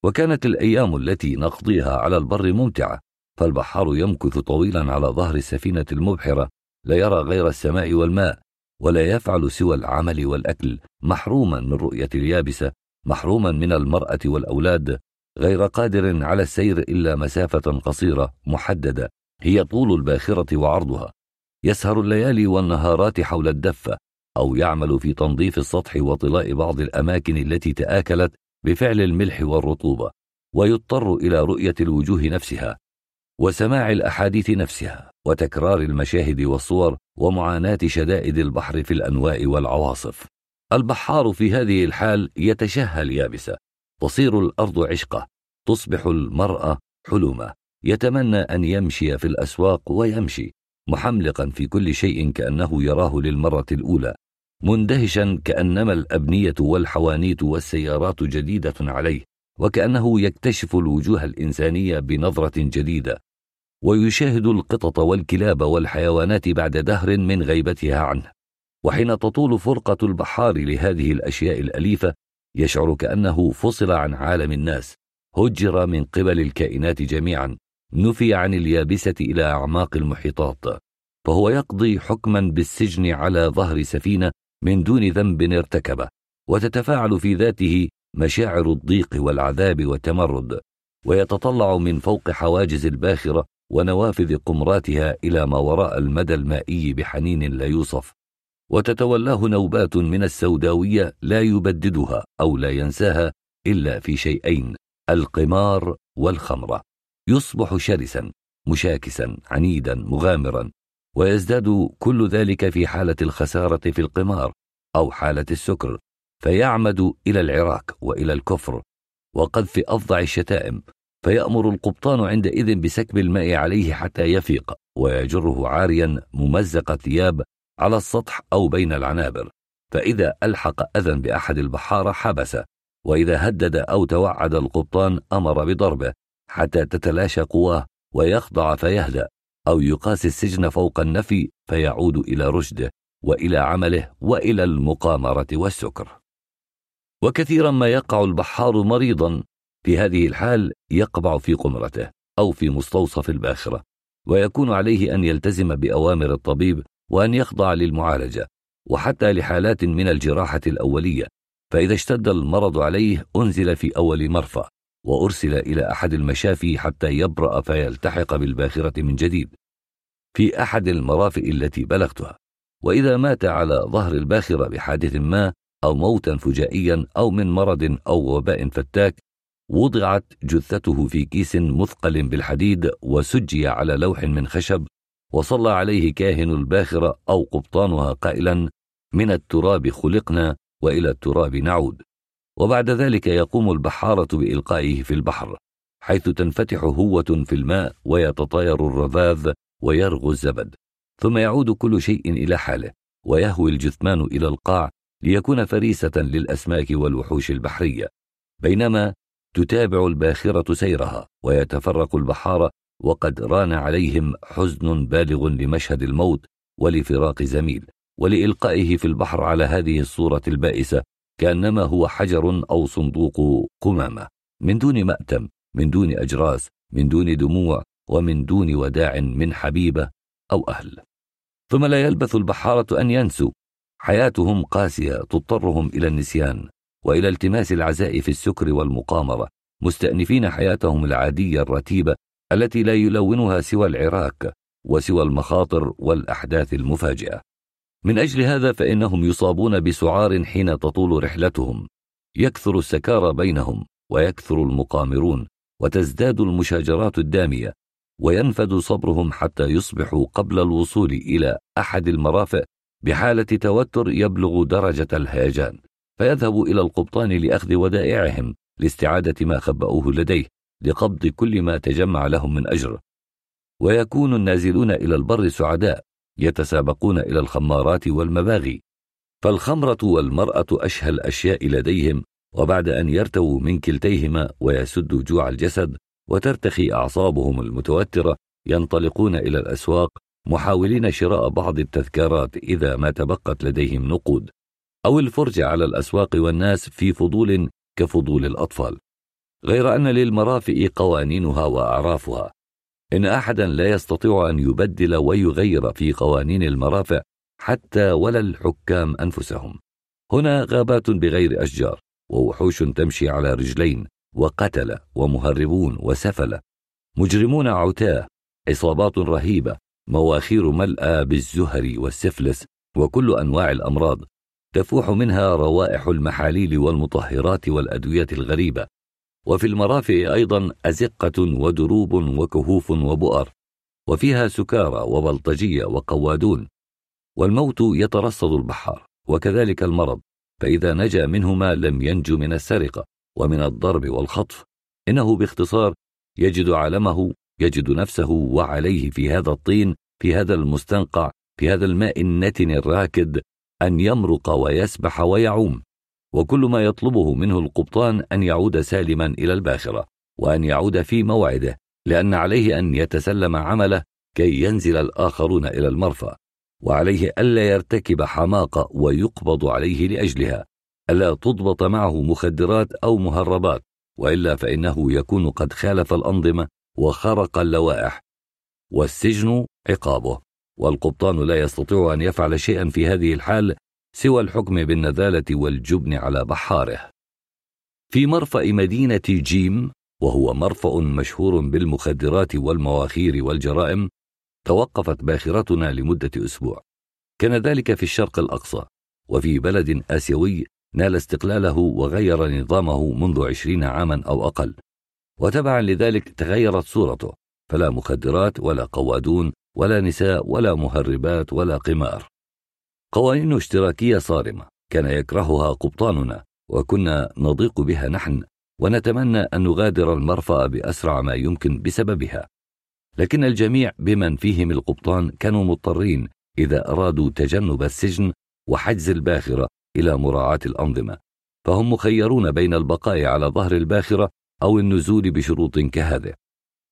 B: وكانت الأيام التي نقضيها على البر ممتعة فالبحار يمكث طويلا على ظهر السفينة المبحرة لا يرى غير السماء والماء ولا يفعل سوى العمل والأكل محروما من رؤية اليابسة محروما من المرأة والأولاد غير قادر على السير إلا مسافة قصيرة محددة هي طول الباخرة وعرضها يسهر الليالي والنهارات حول الدفة أو يعمل في تنظيف السطح وطلاء بعض الأماكن التي تآكلت بفعل الملح والرطوبة ويضطر إلى رؤية الوجوه نفسها وسماع الأحاديث نفسها وتكرار المشاهد والصور ومعاناة شدائد البحر في الأنواء والعواصف البحار في هذه الحال يتشهى اليابسة تصير الأرض عشقة تصبح المرأة حلمة يتمنى أن يمشي في الأسواق ويمشي محملقا في كل شيء كأنه يراه للمرة الأولى مندهشا كأنما الأبنية والحوانيت والسيارات جديدة عليه وكأنه يكتشف الوجوه الإنسانية بنظرة جديدة ويشاهد القطط والكلاب والحيوانات بعد دهر من غيبتها عنه وحين تطول فرقة البحار لهذه الأشياء الأليفة يشعر كأنه فصل عن عالم الناس هجر من قبل الكائنات جميعا نفي عن اليابسة إلى أعماق المحيطات، فهو يقضي حكما بالسجن على ظهر سفينة من دون ذنب ارتكبه، وتتفاعل في ذاته مشاعر الضيق والعذاب والتمرد، ويتطلع من فوق حواجز الباخرة ونوافذ قمراتها إلى ما وراء المدى المائي بحنين لا يوصف، وتتولاه نوبات من السوداوية لا يبددها أو لا ينساها إلا في شيئين: القمار والخمرة. يصبح شرسا مشاكسا عنيدا مغامرا ويزداد كل ذلك في حاله الخساره في القمار او حاله السكر فيعمد الى العراك والى الكفر وقذف افظع الشتائم فيامر القبطان عندئذ بسكب الماء عليه حتى يفيق ويجره عاريا ممزق الثياب على السطح او بين العنابر فاذا الحق اذى باحد البحاره حبسه واذا هدد او توعد القبطان امر بضربه حتى تتلاشى قواه ويخضع فيهدأ أو يقاسي السجن فوق النفي فيعود إلى رشده والى عمله والى المقامره والسكر وكثيرا ما يقع البحار مريضا في هذه الحال يقبع في قمرته او في مستوصف الباخره ويكون عليه ان يلتزم باوامر الطبيب وان يخضع للمعالجه وحتى لحالات من الجراحه الاوليه فاذا اشتد المرض عليه انزل في اول مرفا وأرسل إلى أحد المشافي حتى يبرأ فيلتحق بالباخرة من جديد في أحد المرافئ التي بلغتها وإذا مات على ظهر الباخرة بحادث ما أو موتا فجائيا أو من مرض أو وباء فتاك وضعت جثته في كيس مثقل بالحديد وسجي على لوح من خشب وصلى عليه كاهن الباخرة أو قبطانها قائلا من التراب خلقنا وإلى التراب نعود وبعد ذلك يقوم البحارة بإلقائه في البحر حيث تنفتح هوة في الماء ويتطاير الرذاذ ويرغو الزبد ثم يعود كل شيء إلى حاله ويهوي الجثمان إلى القاع ليكون فريسة للأسماك والوحوش البحرية بينما تتابع الباخرة سيرها ويتفرق البحارة وقد ران عليهم حزن بالغ لمشهد الموت ولفراق زميل ولإلقائه في البحر على هذه الصورة البائسة كانما هو حجر او صندوق قمامه من دون ماتم من دون اجراس من دون دموع ومن دون وداع من حبيبه او اهل ثم لا يلبث البحاره ان ينسوا حياتهم قاسيه تضطرهم الى النسيان والى التماس العزاء في السكر والمقامره مستانفين حياتهم العاديه الرتيبه التي لا يلونها سوى العراك وسوى المخاطر والاحداث المفاجئه من أجل هذا فإنهم يصابون بسعار حين تطول رحلتهم يكثر السكارى بينهم ويكثر المقامرون وتزداد المشاجرات الدامية وينفد صبرهم حتى يصبحوا قبل الوصول إلى أحد المرافئ بحالة توتر يبلغ درجة الهيجان فيذهب إلى القبطان لأخذ ودائعهم لاستعادة ما خبأوه لديه لقبض كل ما تجمع لهم من أجر ويكون النازلون إلى البر سعداء يتسابقون إلى الخمارات والمباغي فالخمرة والمرأة أشهى الأشياء لديهم وبعد أن يرتووا من كلتيهما ويسدوا جوع الجسد وترتخي أعصابهم المتوترة ينطلقون إلى الأسواق محاولين شراء بعض التذكارات إذا ما تبقت لديهم نقود أو الفرج على الأسواق والناس في فضول كفضول الأطفال غير أن للمرافئ قوانينها وأعرافها إن أحدا لا يستطيع أن يبدل ويغير في قوانين المرافع حتى ولا الحكام أنفسهم. هنا غابات بغير أشجار، ووحوش تمشي على رجلين، وقتلة، ومهربون، وسفلة، مجرمون عتاة، عصابات رهيبة، مواخير ملأى بالزهر والسفلس وكل أنواع الأمراض، تفوح منها روائح المحاليل والمطهرات والأدوية الغريبة، وفي المرافئ أيضا أزقة ودروب وكهوف وبؤر وفيها سكارى وبلطجية وقوادون والموت يترصد البحار وكذلك المرض فإذا نجا منهما لم ينج من السرقة ومن الضرب والخطف إنه باختصار يجد عالمه يجد نفسه وعليه في هذا الطين في هذا المستنقع في هذا الماء النتن الراكد أن يمرق ويسبح ويعوم وكل ما يطلبه منه القبطان أن يعود سالما إلى الباخرة وأن يعود في موعده لأن عليه أن يتسلم عمله كي ينزل الآخرون إلى المرفأ وعليه ألا يرتكب حماقة ويقبض عليه لأجلها ألا تضبط معه مخدرات أو مهربات وإلا فإنه يكون قد خالف الأنظمة وخرق اللوائح والسجن عقابه والقبطان لا يستطيع أن يفعل شيئا في هذه الحال سوى الحكم بالنذالة والجبن على بحاره. في مرفأ مدينة جيم، وهو مرفأ مشهور بالمخدرات والمواخير والجرائم، توقفت باخرتنا لمدة أسبوع. كان ذلك في الشرق الأقصى، وفي بلد آسيوي نال استقلاله وغير نظامه منذ عشرين عاما أو أقل. وتبعا لذلك تغيرت صورته، فلا مخدرات ولا قوادون ولا نساء ولا مهربات ولا قمار. قوانين اشتراكية صارمة كان يكرهها قبطاننا وكنا نضيق بها نحن ونتمنى أن نغادر المرفأ بأسرع ما يمكن بسببها لكن الجميع بمن فيهم القبطان كانوا مضطرين إذا أرادوا تجنب السجن وحجز الباخرة إلى مراعاة الأنظمة فهم مخيرون بين البقاء على ظهر الباخرة أو النزول بشروط كهذه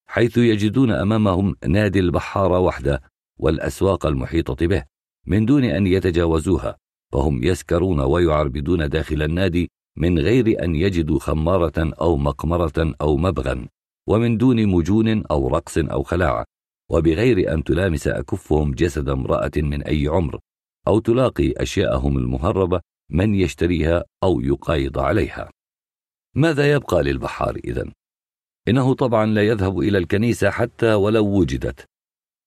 B: حيث يجدون أمامهم نادي البحارة وحده والأسواق المحيطة به من دون أن يتجاوزوها فهم يسكرون ويعربدون داخل النادي من غير أن يجدوا خمارة أو مقمرة أو مبغا ومن دون مجون أو رقص أو خلاعه وبغير أن تلامس أكفهم جسد امرأة من أي عمر أو تلاقي أشياءهم المهربة من يشتريها أو يقايض عليها ماذا يبقى للبحار إذن؟ إنه طبعا لا يذهب إلى الكنيسة حتى ولو وجدت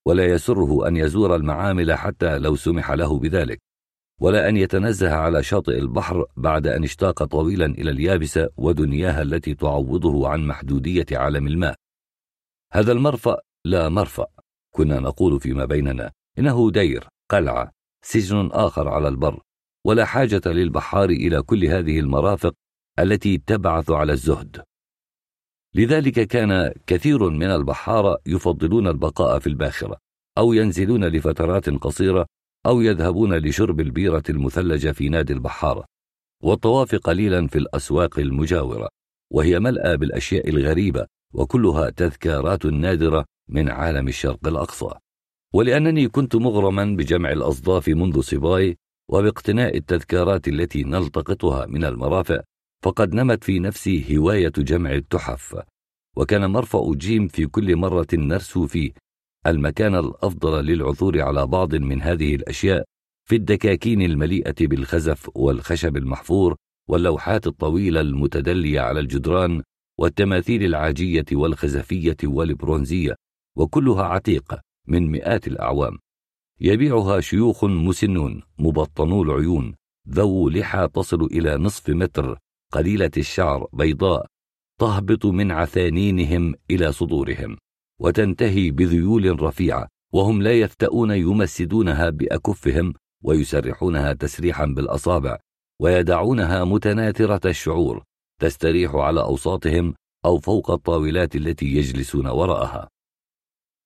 B: ولا يسره أن يزور المعامل حتى لو سمح له بذلك ولا أن يتنزه على شاطئ البحر بعد أن اشتاق طويلا إلى اليابسة ودنياها التي تعوضه عن محدودية عالم الماء هذا المرفأ لا مرفأ كنا نقول فيما بيننا إنه دير قلعة سجن آخر على البر ولا حاجة للبحار إلى كل هذه المرافق التي تبعث على الزهد لذلك كان كثير من البحارة يفضلون البقاء في الباخرة أو ينزلون لفترات قصيرة أو يذهبون لشرب البيرة المثلجة في نادي البحارة والطواف قليلا في الأسواق المجاورة وهي ملأى بالأشياء الغريبة وكلها تذكارات نادرة من عالم الشرق الأقصى ولأنني كنت مغرما بجمع الأصداف منذ صباي وباقتناء التذكارات التي نلتقطها من المرافق فقد نمت في نفسي هواية جمع التحف وكان مرفأ جيم في كل مرة نرسو فيه المكان الأفضل للعثور على بعض من هذه الأشياء في الدكاكين المليئة بالخزف والخشب المحفور واللوحات الطويلة المتدلية على الجدران والتماثيل العاجية والخزفية والبرونزية وكلها عتيقة من مئات الأعوام يبيعها شيوخ مسنون مبطنو العيون ذو لحى تصل إلى نصف متر قليلة الشعر بيضاء تهبط من عثانينهم إلى صدورهم وتنتهي بذيول رفيعة وهم لا يفتؤون يمسدونها بأكفهم ويسرحونها تسريحا بالأصابع ويدعونها متناثرة الشعور تستريح على أوساطهم أو فوق الطاولات التي يجلسون وراءها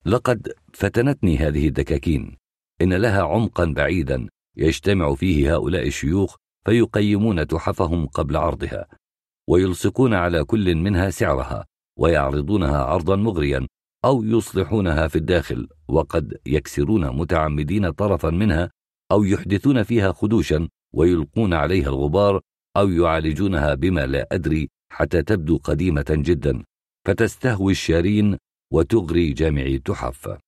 B: لقد فتنتني هذه الدكاكين إن لها عمقا بعيدا يجتمع فيه هؤلاء الشيوخ فيقيمون تحفهم قبل عرضها ويلصقون على كل منها سعرها ويعرضونها عرضا مغريا أو يصلحونها في الداخل وقد يكسرون متعمدين طرفا منها أو يحدثون فيها خدوشا ويلقون عليها الغبار أو يعالجونها بما لا أدري حتى تبدو قديمة جدا فتستهوي الشارين وتغري جامعي التحف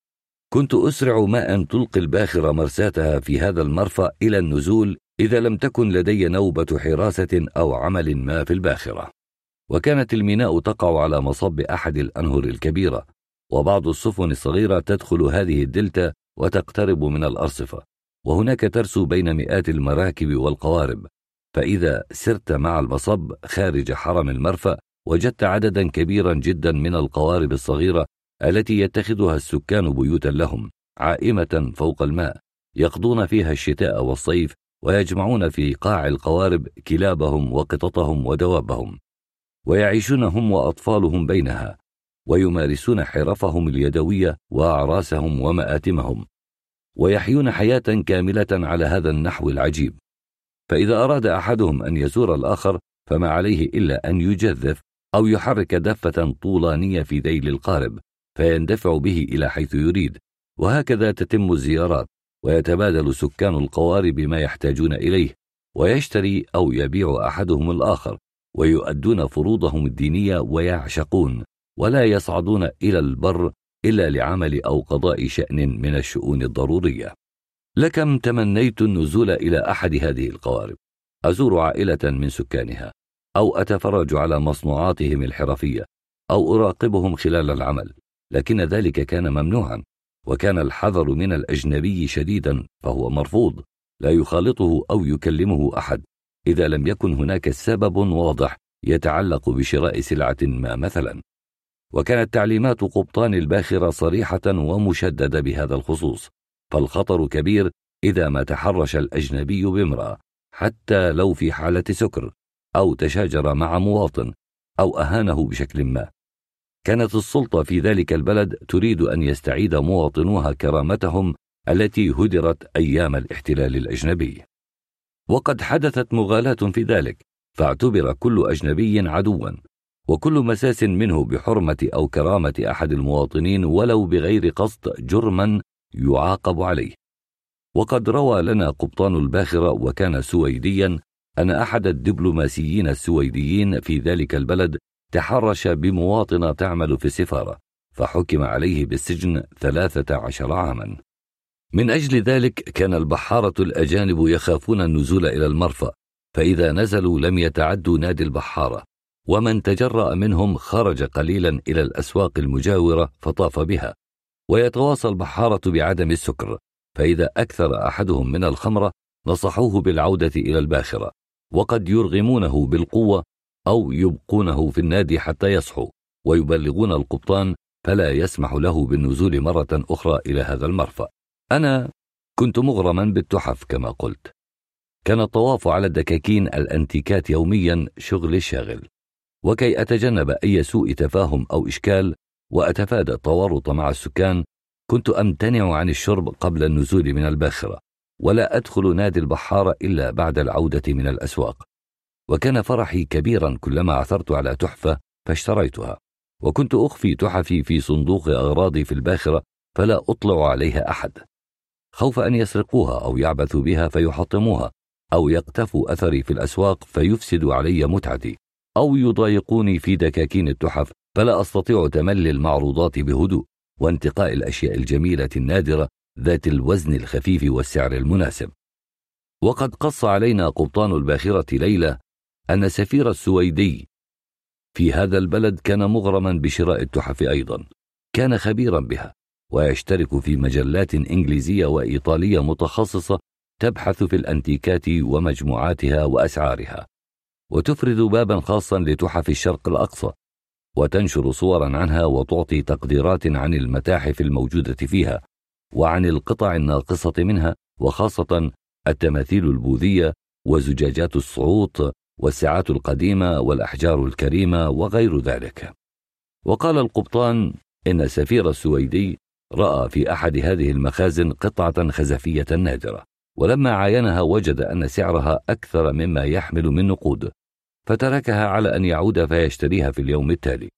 B: كنت أسرع ما أن تلقي الباخرة مرساتها في هذا المرفأ إلى النزول إذا لم تكن لدي نوبة حراسة أو عمل ما في الباخرة. وكانت الميناء تقع على مصب أحد الأنهر الكبيرة، وبعض السفن الصغيرة تدخل هذه الدلتا وتقترب من الأرصفة، وهناك ترسو بين مئات المراكب والقوارب، فإذا سرت مع المصب خارج حرم المرفأ وجدت عددا كبيرا جدا من القوارب الصغيرة التي يتخذها السكان بيوتا لهم، عائمة فوق الماء، يقضون فيها الشتاء والصيف ويجمعون في قاع القوارب كلابهم وقططهم ودوابهم ويعيشون هم واطفالهم بينها ويمارسون حرفهم اليدويه واعراسهم وماتمهم ويحيون حياه كامله على هذا النحو العجيب فاذا اراد احدهم ان يزور الاخر فما عليه الا ان يجذف او يحرك دفه طولانيه في ذيل القارب فيندفع به الى حيث يريد وهكذا تتم الزيارات ويتبادل سكان القوارب ما يحتاجون اليه ويشتري او يبيع احدهم الاخر ويؤدون فروضهم الدينيه ويعشقون ولا يصعدون الى البر الا لعمل او قضاء شان من الشؤون الضروريه لكم تمنيت النزول الى احد هذه القوارب ازور عائله من سكانها او اتفرج على مصنوعاتهم الحرفيه او اراقبهم خلال العمل لكن ذلك كان ممنوعا وكان الحذر من الأجنبي شديدا فهو مرفوض لا يخالطه أو يكلمه أحد إذا لم يكن هناك سبب واضح يتعلق بشراء سلعة ما مثلا وكانت تعليمات قبطان الباخرة صريحة ومشددة بهذا الخصوص فالخطر كبير إذا ما تحرش الأجنبي بامرأة حتى لو في حالة سكر أو تشاجر مع مواطن أو أهانه بشكل ما كانت السلطة في ذلك البلد تريد أن يستعيد مواطنوها كرامتهم التي هدرت أيام الاحتلال الأجنبي. وقد حدثت مغالاة في ذلك، فاعتبر كل أجنبي عدواً، وكل مساس منه بحرمة أو كرامة أحد المواطنين ولو بغير قصد جرماً يعاقب عليه. وقد روى لنا قبطان الباخرة وكان سويدياً أن أحد الدبلوماسيين السويديين في ذلك البلد تحرش بمواطنة تعمل في السفارة فحكم عليه بالسجن ثلاثة عشر عاما من أجل ذلك كان البحارة الأجانب يخافون النزول إلى المرفأ فإذا نزلوا لم يتعدوا نادي البحارة ومن تجرأ منهم خرج قليلا إلى الأسواق المجاورة فطاف بها ويتواصى البحارة بعدم السكر فإذا أكثر أحدهم من الخمرة نصحوه بالعودة إلى الباخرة وقد يرغمونه بالقوة أو يبقونه في النادي حتى يصحو ويبلغون القبطان فلا يسمح له بالنزول مرة أخرى إلى هذا المرفأ أنا كنت مغرما بالتحف كما قلت كان الطواف على الدكاكين الأنتيكات يوميا شغل شاغل وكي أتجنب أي سوء تفاهم أو إشكال وأتفادى التورط مع السكان كنت أمتنع عن الشرب قبل النزول من الباخرة ولا أدخل نادي البحارة إلا بعد العودة من الأسواق وكان فرحي كبيرا كلما عثرت على تحفة فاشتريتها وكنت أخفي تحفي في صندوق أغراضي في الباخرة فلا أطلع عليها أحد خوف أن يسرقوها أو يعبثوا بها فيحطموها أو يقتفوا أثري في الأسواق فيفسدوا علي متعتي أو يضايقوني في دكاكين التحف فلا أستطيع تملي المعروضات بهدوء وانتقاء الأشياء الجميلة النادرة ذات الوزن الخفيف والسعر المناسب وقد قص علينا قبطان الباخرة ليلة أن سفير السويدي في هذا البلد كان مغرما بشراء التحف أيضا كان خبيرا بها ويشترك في مجلات إنجليزية وإيطالية متخصصة تبحث في الأنتيكات ومجموعاتها وأسعارها وتفرد بابا خاصا لتحف الشرق الأقصى وتنشر صورا عنها وتعطي تقديرات عن المتاحف الموجودة فيها وعن القطع الناقصة منها وخاصة التماثيل البوذية وزجاجات الصعوط والساعات القديمة والأحجار الكريمة وغير ذلك. وقال القبطان إن السفير السويدي رأى في أحد هذه المخازن قطعة خزفية نادرة، ولما عاينها وجد أن سعرها أكثر مما يحمل من نقود، فتركها على أن يعود فيشتريها في اليوم التالي.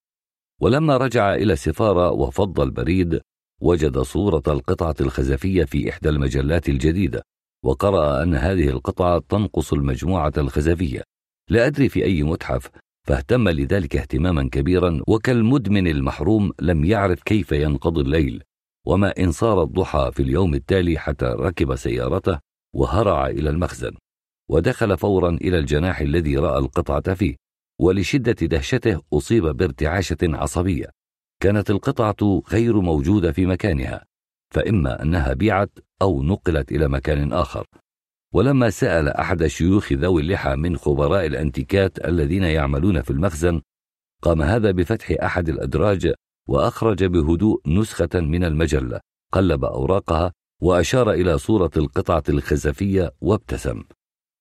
B: ولما رجع إلى السفارة وفض البريد، وجد صورة القطعة الخزفية في إحدى المجلات الجديدة، وقرأ أن هذه القطعة تنقص المجموعة الخزفية، لا أدري في أي متحف فاهتم لذلك اهتماما كبيرا وكالمدمن المحروم لم يعرف كيف ينقضي الليل وما إن صار الضحى في اليوم التالي حتى ركب سيارته وهرع إلى المخزن ودخل فورا إلى الجناح الذي رأى القطعة فيه ولشدة دهشته أصيب بارتعاشة عصبية كانت القطعة غير موجودة في مكانها فإما أنها بيعت أو نقلت إلى مكان آخر ولما سأل أحد شيوخ ذوي اللحى من خبراء الأنتيكات الذين يعملون في المخزن قام هذا بفتح أحد الأدراج وأخرج بهدوء نسخة من المجلة قلب أوراقها وأشار إلى صورة القطعة الخزفية وابتسم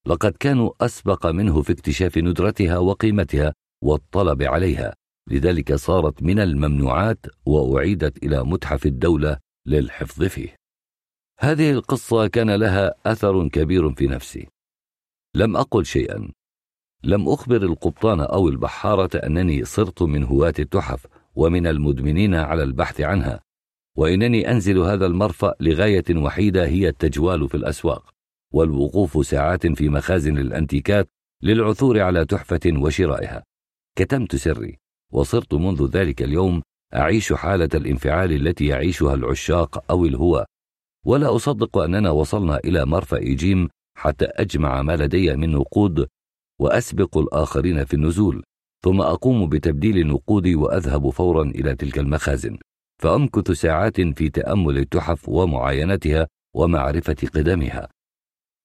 B: لقد كانوا أسبق منه في اكتشاف ندرتها وقيمتها والطلب عليها لذلك صارت من الممنوعات وأعيدت إلى متحف الدولة للحفظ فيه هذه القصة كان لها أثر كبير في نفسي. لم أقل شيئا. لم أخبر القبطان أو البحارة أنني صرت من هواة التحف ومن المدمنين على البحث عنها، وإنني أنزل هذا المرفأ لغاية وحيدة هي التجوال في الأسواق، والوقوف ساعات في مخازن الأنتيكات للعثور على تحفة وشرائها. كتمت سري، وصرت منذ ذلك اليوم أعيش حالة الانفعال التي يعيشها العشاق أو الهوى ولا أصدق أننا وصلنا إلى مرفأ جيم حتى أجمع ما لدي من نقود وأسبق الآخرين في النزول ثم أقوم بتبديل نقودي وأذهب فورا إلى تلك المخازن فأمكث ساعات في تأمل التحف ومعاينتها ومعرفة قدمها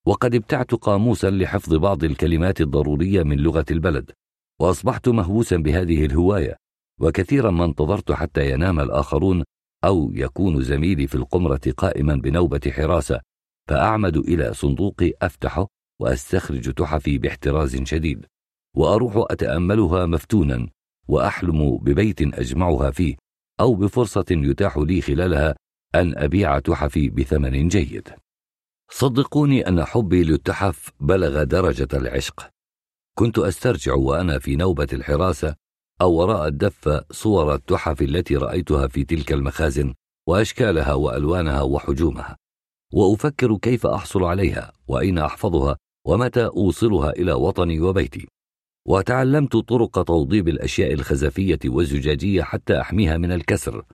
B: وقد ابتعت قاموسا لحفظ بعض الكلمات الضرورية من لغة البلد وأصبحت مهووسا بهذه الهواية وكثيرا ما انتظرت حتى ينام الآخرون أو يكون زميلي في القمرة قائما بنوبة حراسة فأعمد إلى صندوقي أفتحه وأستخرج تحفي باحتراز شديد وأروح أتأملها مفتونا وأحلم ببيت أجمعها فيه أو بفرصة يتاح لي خلالها أن أبيع تحفي بثمن جيد صدقوني أن حبي للتحف بلغ درجة العشق كنت أسترجع وأنا في نوبة الحراسة أو وراء الدفة صور التحف التي رأيتها في تلك المخازن وأشكالها وألوانها وحجومها وأفكر كيف أحصل عليها وأين أحفظها ومتى أوصلها إلى وطني وبيتي وتعلمت طرق توضيب الأشياء الخزفية والزجاجية حتى أحميها من الكسر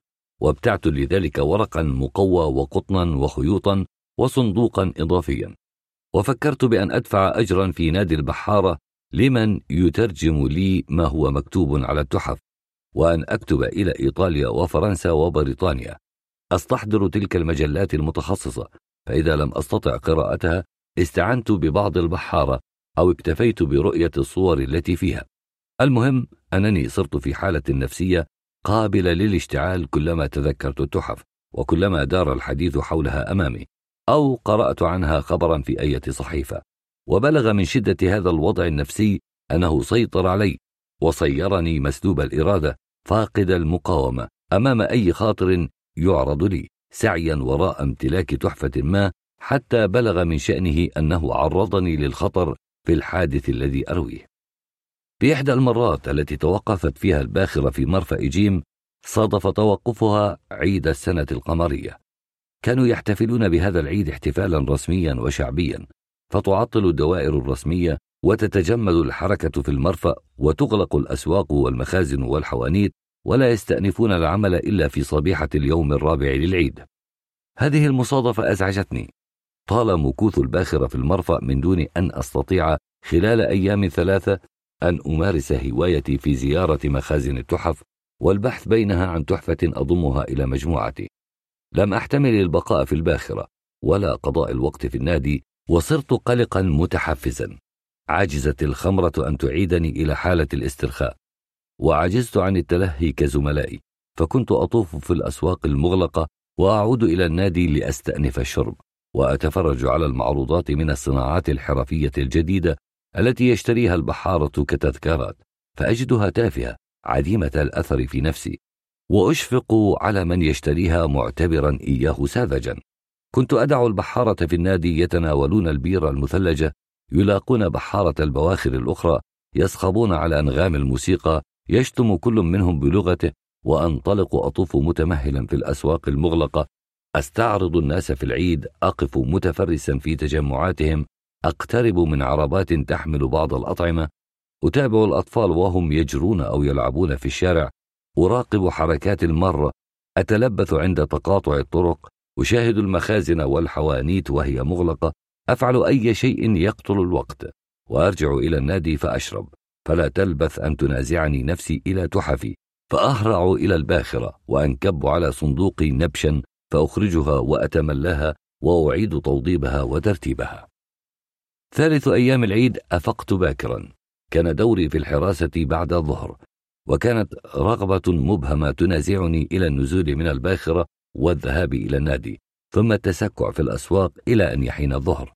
B: وابتعت لذلك ورقا مقوى وقطنا وخيوطا وصندوقا إضافيا وفكرت بأن أدفع أجرا في نادي البحارة لمن يترجم لي ما هو مكتوب على التحف وأن أكتب إلى إيطاليا وفرنسا وبريطانيا أستحضر تلك المجلات المتخصصة فإذا لم أستطع قراءتها استعنت ببعض البحارة أو اكتفيت برؤية الصور التي فيها المهم أنني صرت في حالة نفسية قابلة للاشتعال كلما تذكرت التحف وكلما دار الحديث حولها أمامي أو قرأت عنها خبرا في أية صحيفة وبلغ من شدة هذا الوضع النفسي أنه سيطر علي وصيرني مسلوب الإرادة فاقد المقاومة أمام أي خاطر يعرض لي سعيا وراء امتلاك تحفة ما حتى بلغ من شأنه أنه عرضني للخطر في الحادث الذي أرويه. في إحدى المرات التي توقفت فيها الباخرة في مرفأ جيم صادف توقفها عيد السنة القمرية. كانوا يحتفلون بهذا العيد احتفالا رسميا وشعبيا فتعطل الدوائر الرسمية وتتجمد الحركة في المرفأ وتغلق الأسواق والمخازن والحوانيت ولا يستأنفون العمل إلا في صبيحة اليوم الرابع للعيد. هذه المصادفة أزعجتني. طال مكوث الباخرة في المرفأ من دون أن أستطيع خلال أيام ثلاثة أن أمارس هوايتي في زيارة مخازن التحف والبحث بينها عن تحفة أضمها إلى مجموعتي. لم أحتمل البقاء في الباخرة ولا قضاء الوقت في النادي وصرت قلقا متحفزا عجزت الخمرة أن تعيدني إلى حالة الاسترخاء وعجزت عن التلهي كزملائي فكنت أطوف في الأسواق المغلقة وأعود إلى النادي لأستأنف الشرب وأتفرج على المعروضات من الصناعات الحرفية الجديدة التي يشتريها البحارة كتذكارات فأجدها تافهة عديمة الأثر في نفسي وأشفق على من يشتريها معتبرا إياه ساذجا كنت أدع البحارة في النادي يتناولون البيرة المثلجة يلاقون بحارة البواخر الأخرى يصخبون على أنغام الموسيقى يشتم كل منهم بلغته وأنطلق أطوف متمهلا في الأسواق المغلقة أستعرض الناس في العيد أقف متفرسا في تجمعاتهم أقترب من عربات تحمل بعض الأطعمة أتابع الأطفال وهم يجرون أو يلعبون في الشارع أراقب حركات المرة أتلبث عند تقاطع الطرق أشاهد المخازن والحوانيت وهي مغلقة أفعل أي شيء يقتل الوقت وأرجع إلى النادي فأشرب فلا تلبث أن تنازعني نفسي إلى تحفي فأهرع إلى الباخرة وأنكب على صندوقي نبشا فأخرجها وأتملاها وأعيد توضيبها وترتيبها ثالث أيام العيد أفقت باكرا كان دوري في الحراسة بعد الظهر وكانت رغبة مبهمة تنازعني إلى النزول من الباخرة والذهاب إلى النادي ثم التسكع في الأسواق إلى أن يحين الظهر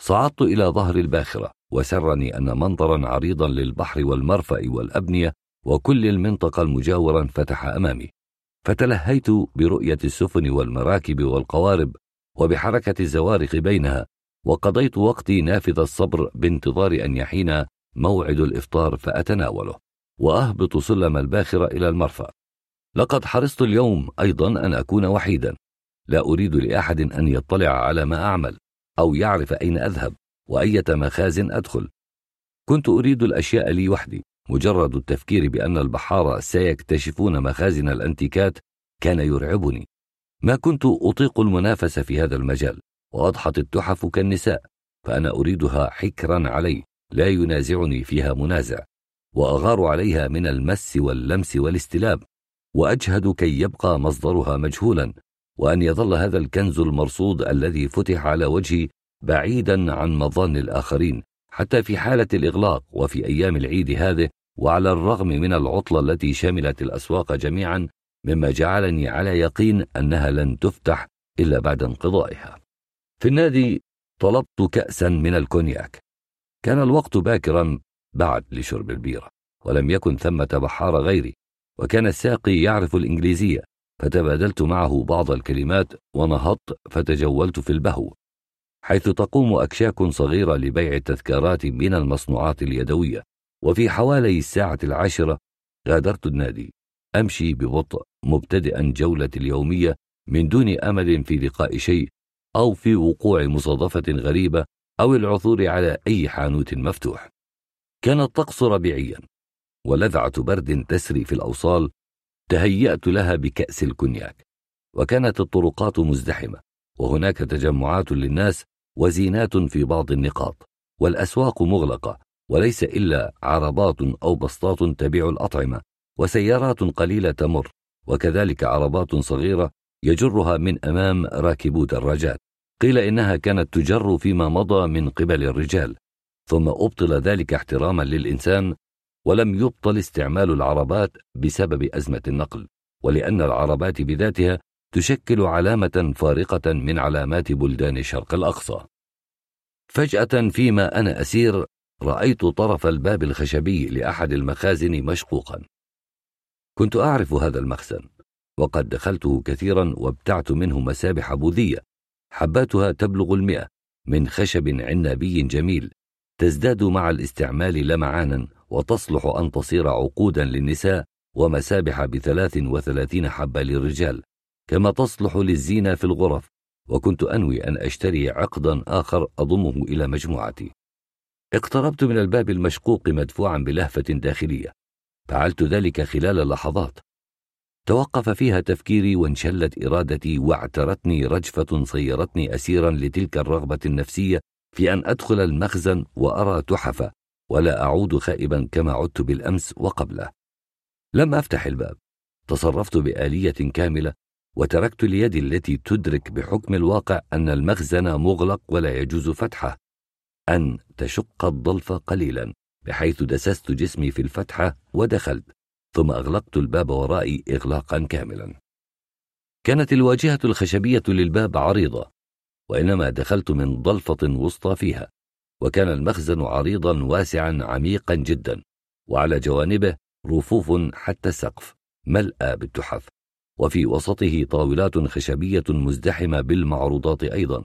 B: صعدت إلى ظهر الباخرة وسرني أن منظرا عريضا للبحر والمرفأ والأبنية وكل المنطقة المجاورة انفتح أمامي فتلهيت برؤية السفن والمراكب والقوارب وبحركة الزوارق بينها وقضيت وقتي نافذ الصبر بانتظار أن يحين موعد الإفطار فأتناوله وأهبط سلم الباخرة إلى المرفأ لقد حرصت اليوم ايضا ان اكون وحيدا لا اريد لاحد ان يطلع على ما اعمل او يعرف اين اذهب وايه مخازن ادخل كنت اريد الاشياء لي وحدي مجرد التفكير بان البحاره سيكتشفون مخازن الانتيكات كان يرعبني ما كنت اطيق المنافسه في هذا المجال واضحت التحف كالنساء فانا اريدها حكرا علي لا ينازعني فيها منازع واغار عليها من المس واللمس والاستلاب وأجهد كي يبقى مصدرها مجهولا وأن يظل هذا الكنز المرصود الذي فتح على وجهي بعيدا عن مظان الآخرين حتى في حالة الإغلاق وفي أيام العيد هذه وعلى الرغم من العطلة التي شملت الأسواق جميعا مما جعلني على يقين أنها لن تفتح إلا بعد انقضائها في النادي طلبت كأسا من الكونياك كان الوقت باكرا بعد لشرب البيرة ولم يكن ثمة بحار غيري وكان الساقي يعرف الإنجليزية فتبادلت معه بعض الكلمات ونهضت فتجولت في البهو حيث تقوم أكشاك صغيرة لبيع التذكارات من المصنوعات اليدوية وفي حوالي الساعة العاشرة غادرت النادي أمشي ببطء مبتدئا جولتي اليومية من دون أمل في لقاء شيء أو في وقوع مصادفة غريبة أو العثور على أي حانوت مفتوح كان الطقس ربيعيا ولذعة برد تسري في الأوصال تهيأت لها بكأس الكونياك وكانت الطرقات مزدحمة وهناك تجمعات للناس وزينات في بعض النقاط والأسواق مغلقة وليس إلا عربات أو بسطات تبيع الأطعمة وسيارات قليلة تمر وكذلك عربات صغيرة يجرها من أمام راكبو دراجات قيل إنها كانت تجر فيما مضى من قبل الرجال ثم أبطل ذلك احتراما للإنسان ولم يبطل استعمال العربات بسبب أزمة النقل، ولأن العربات بذاتها تشكل علامة فارقة من علامات بلدان الشرق الأقصى. فجأة فيما أنا أسير رأيت طرف الباب الخشبي لأحد المخازن مشقوقا. كنت أعرف هذا المخزن، وقد دخلته كثيرا وابتعت منه مسابح بوذية، حباتها تبلغ المئة من خشب عنابي جميل، تزداد مع الاستعمال لمعانا وتصلح أن تصير عقودا للنساء ومسابح بثلاث وثلاثين حبة للرجال كما تصلح للزينة في الغرف وكنت أنوي أن أشتري عقدا آخر أضمه إلى مجموعتي اقتربت من الباب المشقوق مدفوعا بلهفة داخلية فعلت ذلك خلال لحظات توقف فيها تفكيري وانشلت إرادتي واعترتني رجفة صيرتني أسيرا لتلك الرغبة النفسية في أن أدخل المخزن وأرى تحفة ولا أعود خائبا كما عدت بالأمس وقبله لم أفتح الباب تصرفت بآلية كاملة وتركت اليد التي تدرك بحكم الواقع أن المخزن مغلق ولا يجوز فتحه أن تشق الضلف قليلا بحيث دسست جسمي في الفتحة ودخلت ثم أغلقت الباب ورائي إغلاقا كاملا كانت الواجهة الخشبية للباب عريضة وإنما دخلت من ضلفة وسطى فيها وكان المخزن عريضا واسعا عميقا جدا وعلى جوانبه رفوف حتى السقف ملأى بالتحف وفي وسطه طاولات خشبية مزدحمة بالمعروضات أيضا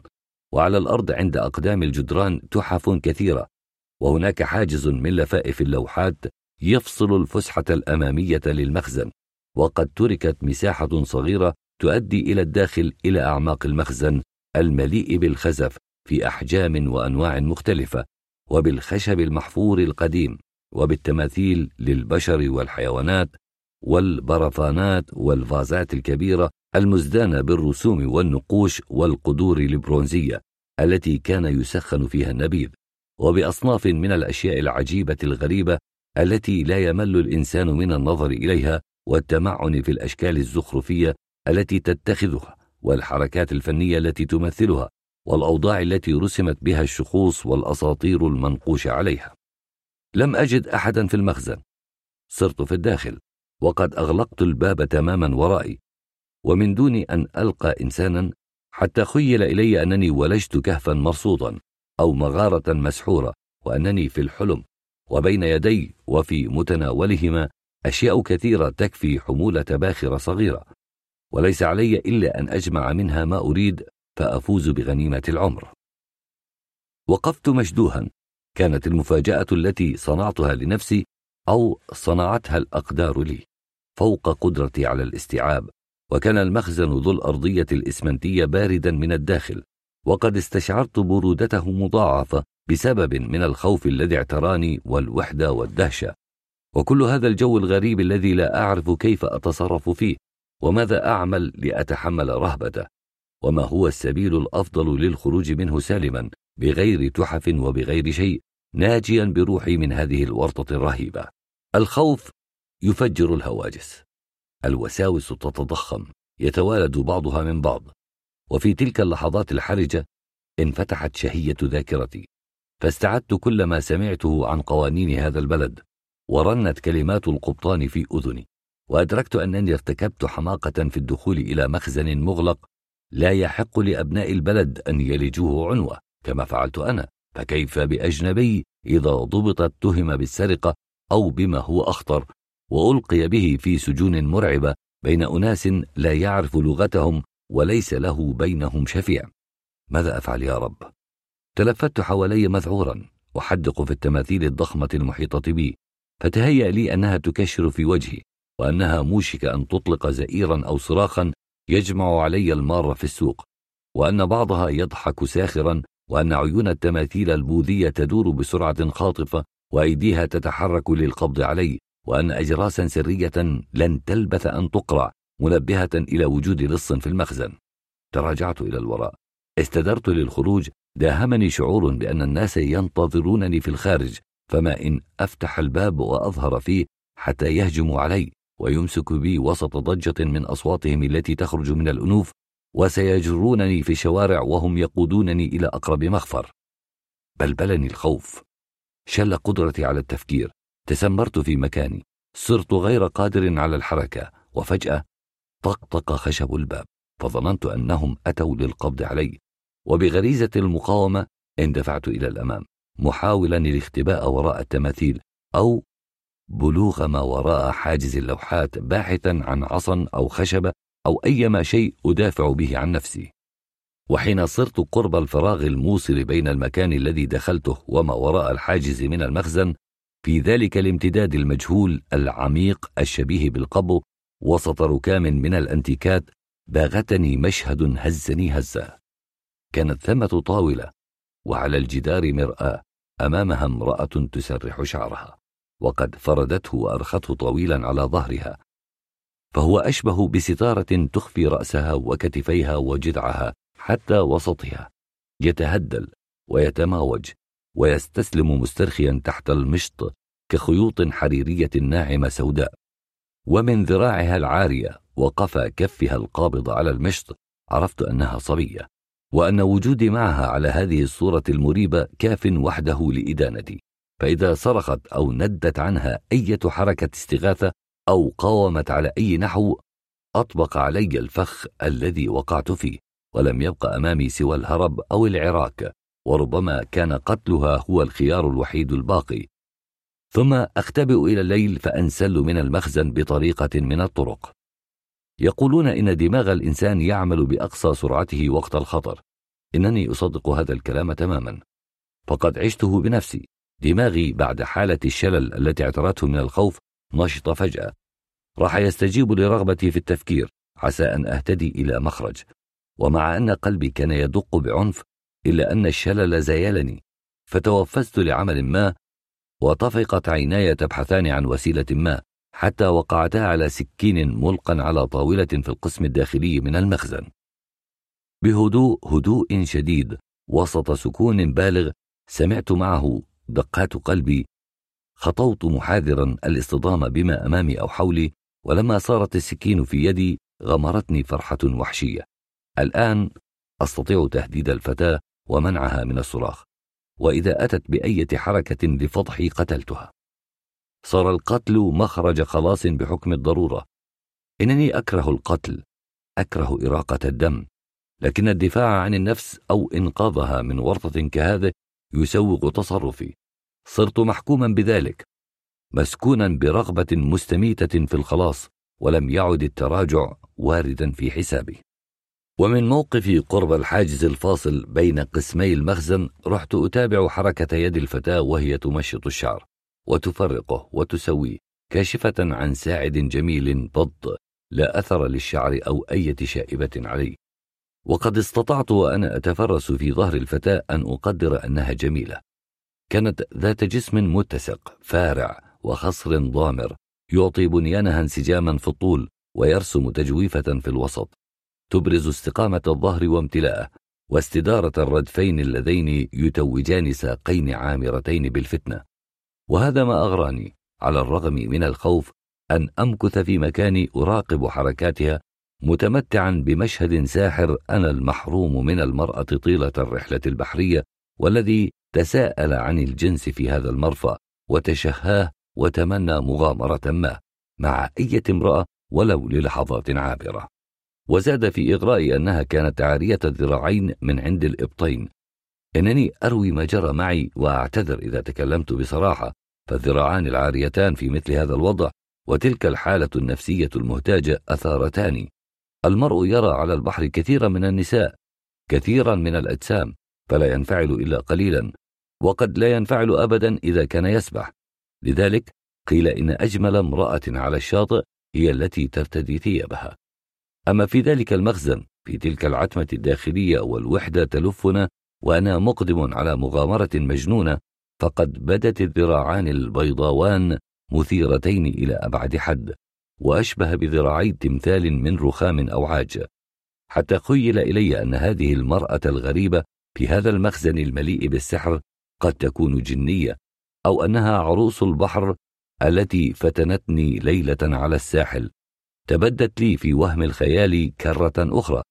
B: وعلى الأرض عند أقدام الجدران تحف كثيرة وهناك حاجز من لفائف اللوحات يفصل الفسحة الأمامية للمخزن وقد تركت مساحة صغيرة تؤدي إلى الداخل إلى أعماق المخزن المليء بالخزف في أحجام وأنواع مختلفة وبالخشب المحفور القديم وبالتماثيل للبشر والحيوانات والبرفانات والفازات الكبيرة المزدانة بالرسوم والنقوش والقدور البرونزية التي كان يسخن فيها النبيذ وبأصناف من الأشياء العجيبة الغريبة التي لا يمل الإنسان من النظر إليها والتمعن في الأشكال الزخرفية التي تتخذها والحركات الفنية التي تمثلها والاوضاع التي رسمت بها الشخوص والاساطير المنقوش عليها لم اجد احدا في المخزن صرت في الداخل وقد اغلقت الباب تماما ورائي ومن دون ان القى انسانا حتى خيل الي انني ولجت كهفا مرصودا او مغاره مسحوره وانني في الحلم وبين يدي وفي متناولهما اشياء كثيره تكفي حموله باخره صغيره وليس علي الا ان اجمع منها ما اريد فافوز بغنيمه العمر وقفت مشدوها كانت المفاجاه التي صنعتها لنفسي او صنعتها الاقدار لي فوق قدرتي على الاستيعاب وكان المخزن ذو الارضيه الاسمنتيه باردا من الداخل وقد استشعرت برودته مضاعفه بسبب من الخوف الذي اعتراني والوحده والدهشه وكل هذا الجو الغريب الذي لا اعرف كيف اتصرف فيه وماذا اعمل لاتحمل رهبته وما هو السبيل الافضل للخروج منه سالما بغير تحف وبغير شيء ناجيا بروحي من هذه الورطه الرهيبه الخوف يفجر الهواجس الوساوس تتضخم يتوالد بعضها من بعض وفي تلك اللحظات الحرجه انفتحت شهيه ذاكرتي فاستعدت كل ما سمعته عن قوانين هذا البلد ورنت كلمات القبطان في اذني وادركت انني ارتكبت حماقه في الدخول الى مخزن مغلق لا يحق لأبناء البلد أن يلجوه عنوة كما فعلت أنا فكيف بأجنبي إذا ضبط اتهم بالسرقة أو بما هو أخطر وألقي به في سجون مرعبة بين أناس لا يعرف لغتهم وليس له بينهم شفيع ماذا أفعل يا رب؟ تلفت حوالي مذعورا أحدق في التماثيل الضخمة المحيطة بي فتهيأ لي أنها تكشر في وجهي وأنها موشك أن تطلق زئيرا أو صراخا يجمع علي المارة في السوق وأن بعضها يضحك ساخرا وأن عيون التماثيل البوذية تدور بسرعة خاطفة وأيديها تتحرك للقبض علي وأن أجراسا سرية لن تلبث أن تقرع منبهة إلى وجود لص في المخزن تراجعت إلى الوراء استدرت للخروج داهمني شعور بأن الناس ينتظرونني في الخارج فما إن أفتح الباب وأظهر فيه حتى يهجموا علي ويمسك بي وسط ضجة من أصواتهم التي تخرج من الأنوف وسيجرونني في الشوارع وهم يقودونني إلى أقرب مخفر بلبلني الخوف شل قدرتي على التفكير تسمرت في مكاني صرت غير قادر على الحركة وفجأة طقطق خشب الباب فظننت أنهم أتوا للقبض علي وبغريزة المقاومة اندفعت إلى الأمام محاولا الاختباء وراء التماثيل أو بلوغ ما وراء حاجز اللوحات باحثا عن عصا او خشبه او ايما شيء ادافع به عن نفسي وحين صرت قرب الفراغ الموصل بين المكان الذي دخلته وما وراء الحاجز من المخزن في ذلك الامتداد المجهول العميق الشبيه بالقبو وسط ركام من الانتيكات باغتني مشهد هزني هزه كانت ثمه طاوله وعلى الجدار مراه امامها امراه تسرح شعرها وقد فردته وأرخته طويلا على ظهرها فهو أشبه بستارة تخفي رأسها وكتفيها وجذعها حتى وسطها يتهدل ويتماوج ويستسلم مسترخيا تحت المشط كخيوط حريرية ناعمة سوداء ومن ذراعها العارية وقفى كفها القابض على المشط عرفت أنها صبية وأن وجودي معها على هذه الصورة المريبة كاف وحده لإدانتي فإذا صرخت أو ندت عنها أية حركة استغاثة أو قاومت على أي نحو أطبق علي الفخ الذي وقعت فيه ولم يبق أمامي سوى الهرب أو العراك وربما كان قتلها هو الخيار الوحيد الباقي ثم أختبئ إلى الليل فأنسل من المخزن بطريقة من الطرق يقولون إن دماغ الإنسان يعمل بأقصى سرعته وقت الخطر إنني أصدق هذا الكلام تماما فقد عشته بنفسي دماغي بعد حالة الشلل التي اعترته من الخوف نشط فجأة راح يستجيب لرغبتي في التفكير عسى أن أهتدي إلى مخرج ومع أن قلبي كان يدق بعنف إلا أن الشلل زيلني فتوفزت لعمل ما وطفقت عيناي تبحثان عن وسيلة ما حتى وقعتا على سكين ملقى على طاولة في القسم الداخلي من المخزن بهدوء هدوء شديد وسط سكون بالغ سمعت معه دقات قلبي خطوت محاذرا الاصطدام بما امامي او حولي ولما صارت السكين في يدي غمرتني فرحه وحشيه الان استطيع تهديد الفتاه ومنعها من الصراخ واذا اتت بايه حركه لفضحي قتلتها صار القتل مخرج خلاص بحكم الضروره انني اكره القتل اكره اراقه الدم لكن الدفاع عن النفس او انقاذها من ورطه كهذه يسوغ تصرفي صرت محكوما بذلك مسكونا برغبه مستميته في الخلاص ولم يعد التراجع واردا في حسابي ومن موقفي قرب الحاجز الفاصل بين قسمي المخزن رحت اتابع حركه يد الفتاه وهي تمشط الشعر وتفرقه وتسويه كاشفه عن ساعد جميل بض لا اثر للشعر او اي شائبه عليه وقد استطعت وانا اتفرس في ظهر الفتاه ان اقدر انها جميله كانت ذات جسم متسق فارع وخصر ضامر يعطي بنيانها انسجاما في الطول ويرسم تجويفة في الوسط تبرز استقامة الظهر وامتلاءه واستدارة الردفين اللذين يتوجان ساقين عامرتين بالفتنة وهذا ما أغراني على الرغم من الخوف أن أمكث في مكاني أراقب حركاتها متمتعا بمشهد ساحر أنا المحروم من المرأة طيلة الرحلة البحرية والذي تساءل عن الجنس في هذا المرفأ وتشهاه وتمنى مغامرة ما مع أي امرأة ولو للحظات عابرة وزاد في إغرائي أنها كانت عارية الذراعين من عند الإبطين إنني أروي ما جرى معي وأعتذر إذا تكلمت بصراحة فالذراعان العاريتان في مثل هذا الوضع وتلك الحالة النفسية المهتاجة اثارتاني المرء يرى على البحر كثيرا من النساء كثيرا من الأجسام فلا ينفعل إلا قليلا وقد لا ينفعل أبدا إذا كان يسبح لذلك قيل إن أجمل امرأة على الشاطئ هي التي ترتدي ثيابها أما في ذلك المخزن في تلك العتمة الداخلية والوحدة تلفنا وأنا مقدم على مغامرة مجنونة فقد بدت الذراعان البيضاوان مثيرتين إلى أبعد حد وأشبه بذراعي تمثال من رخام أو عاج حتى خيل إلي أن هذه المرأة الغريبة في هذا المخزن المليء بالسحر قد تكون جنيه او انها عروس البحر التي فتنتني ليله على الساحل تبدت لي في وهم الخيال كره اخرى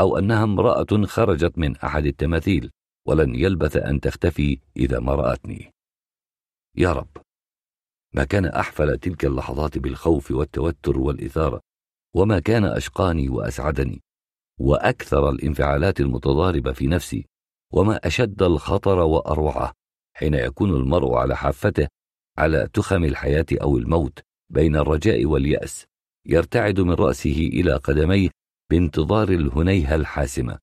B: او انها امراه خرجت من احد التماثيل ولن يلبث ان تختفي اذا ما راتني يا رب ما كان احفل تلك اللحظات بالخوف والتوتر والاثاره وما كان اشقاني واسعدني واكثر الانفعالات المتضاربه في نفسي وما أشد الخطر وأروعه حين يكون المرء على حافته على تخم الحياة أو الموت بين الرجاء واليأس يرتعد من رأسه إلى قدميه بانتظار الهنيهة الحاسمة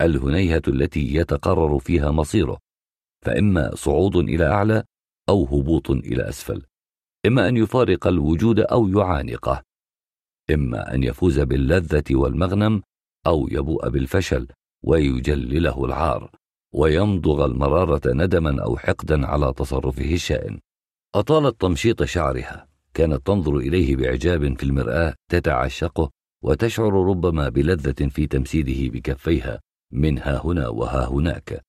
B: الهنيهة التي يتقرر فيها مصيره فإما صعود إلى أعلى أو هبوط إلى أسفل إما أن يفارق الوجود أو يعانقه إما أن يفوز باللذة والمغنم أو يبوء بالفشل ويجلله العار ويمضغ المرارة ندما أو حقدا على تصرفه الشائن أطالت تمشيط شعرها كانت تنظر إليه بإعجاب في المرآة تتعشقه وتشعر ربما بلذة في تمسيده بكفيها من ها هنا وها هناك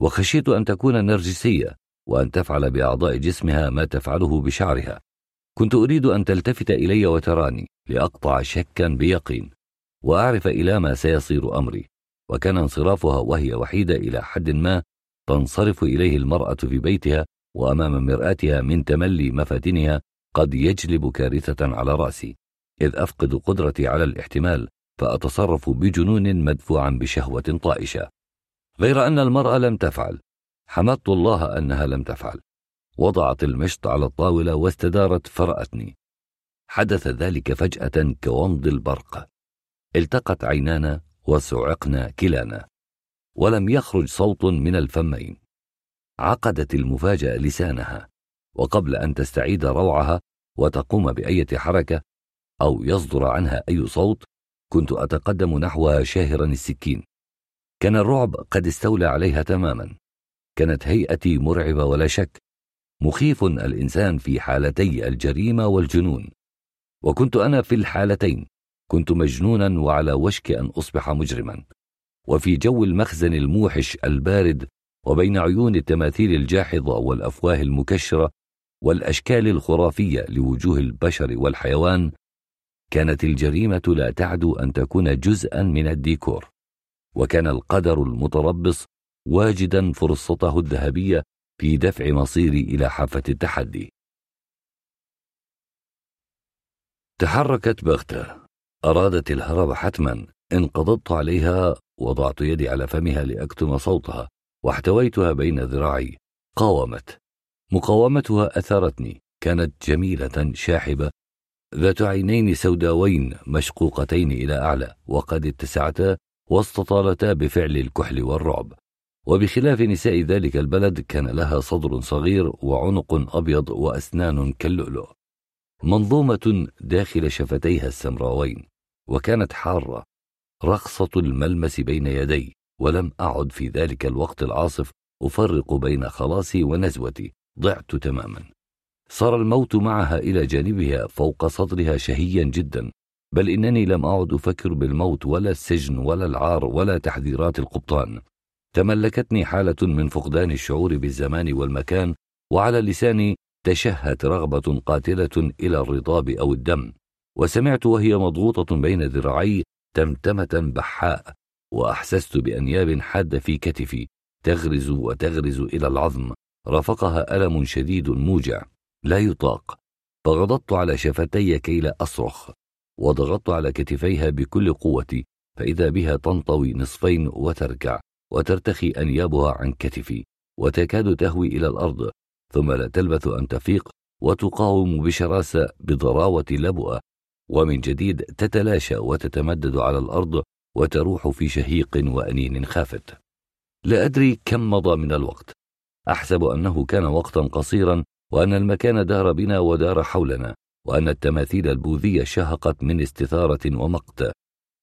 B: وخشيت أن تكون نرجسية وأن تفعل بأعضاء جسمها ما تفعله بشعرها كنت أريد أن تلتفت إلي وتراني لأقطع شكا بيقين وأعرف إلى ما سيصير أمري وكان انصرافها وهي وحيدة إلى حد ما تنصرف إليه المرأة في بيتها وأمام مرآتها من تملي مفاتنها قد يجلب كارثة على رأسي إذ أفقد قدرتي على الاحتمال فأتصرف بجنون مدفوعا بشهوة طائشة غير أن المرأة لم تفعل حمدت الله أنها لم تفعل وضعت المشط على الطاولة واستدارت فرأتني حدث ذلك فجأة كومض البرق التقت عينانا وصعقنا كلانا ولم يخرج صوت من الفمين عقدت المفاجاه لسانها وقبل ان تستعيد روعها وتقوم بايه حركه او يصدر عنها اي صوت كنت اتقدم نحوها شاهرا السكين كان الرعب قد استولى عليها تماما كانت هيئتي مرعبه ولا شك مخيف الانسان في حالتي الجريمه والجنون وكنت انا في الحالتين كنت مجنونا وعلى وشك أن أصبح مجرما وفي جو المخزن الموحش البارد وبين عيون التماثيل الجاحظة والأفواه المكشرة والأشكال الخرافية لوجوه البشر والحيوان كانت الجريمة لا تعدو أن تكون جزءا من الديكور وكان القدر المتربص واجدا فرصته الذهبية في دفع مصيري إلى حافة التحدي تحركت بغتة أرادت الهرب حتما انقضضت عليها وضعت يدي على فمها لأكتم صوتها واحتويتها بين ذراعي قاومت مقاومتها أثارتني كانت جميلة شاحبة ذات عينين سوداوين مشقوقتين إلى أعلى وقد اتسعتا واستطالتا بفعل الكحل والرعب وبخلاف نساء ذلك البلد كان لها صدر صغير وعنق أبيض وأسنان كاللؤلؤ منظومة داخل شفتيها السمراوين وكانت حارة رخصة الملمس بين يدي ولم أعد في ذلك الوقت العاصف أفرق بين خلاصي ونزوتي ضعت تماما صار الموت معها إلى جانبها فوق صدرها شهيا جدا بل إنني لم أعد أفكر بالموت ولا السجن ولا العار ولا تحذيرات القبطان تملكتني حالة من فقدان الشعور بالزمان والمكان وعلى لساني تشهت رغبة قاتلة إلى الرضاب أو الدم وسمعت وهي مضغوطة بين ذراعي تمتمة بحاء وأحسست بأنياب حادة في كتفي تغرز وتغرز إلى العظم رافقها ألم شديد موجع لا يطاق فغضضت على شفتي كي لا أصرخ وضغطت على كتفيها بكل قوتي فإذا بها تنطوي نصفين وتركع وترتخي أنيابها عن كتفي وتكاد تهوي إلى الأرض ثم لا تلبث أن تفيق وتقاوم بشراسة بضراوة لبؤة ومن جديد تتلاشى وتتمدد على الأرض وتروح في شهيق وأنين خافت. لا أدري كم مضى من الوقت. أحسب أنه كان وقتا قصيرا وأن المكان دار بنا ودار حولنا وأن التماثيل البوذية شهقت من استثارة ومقت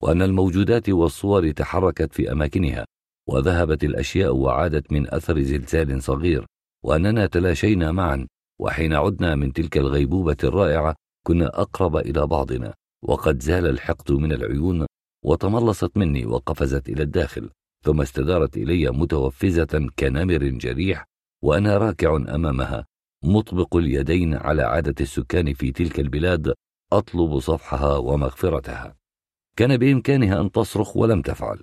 B: وأن الموجودات والصور تحركت في أماكنها وذهبت الأشياء وعادت من أثر زلزال صغير وأننا تلاشينا معا وحين عدنا من تلك الغيبوبة الرائعة كنا أقرب إلى بعضنا وقد زال الحقد من العيون وتملصت مني وقفزت إلى الداخل ثم استدارت إلي متوفزة كنمر جريح وأنا راكع أمامها مطبق اليدين على عادة السكان في تلك البلاد أطلب صفحها ومغفرتها كان بإمكانها أن تصرخ ولم تفعل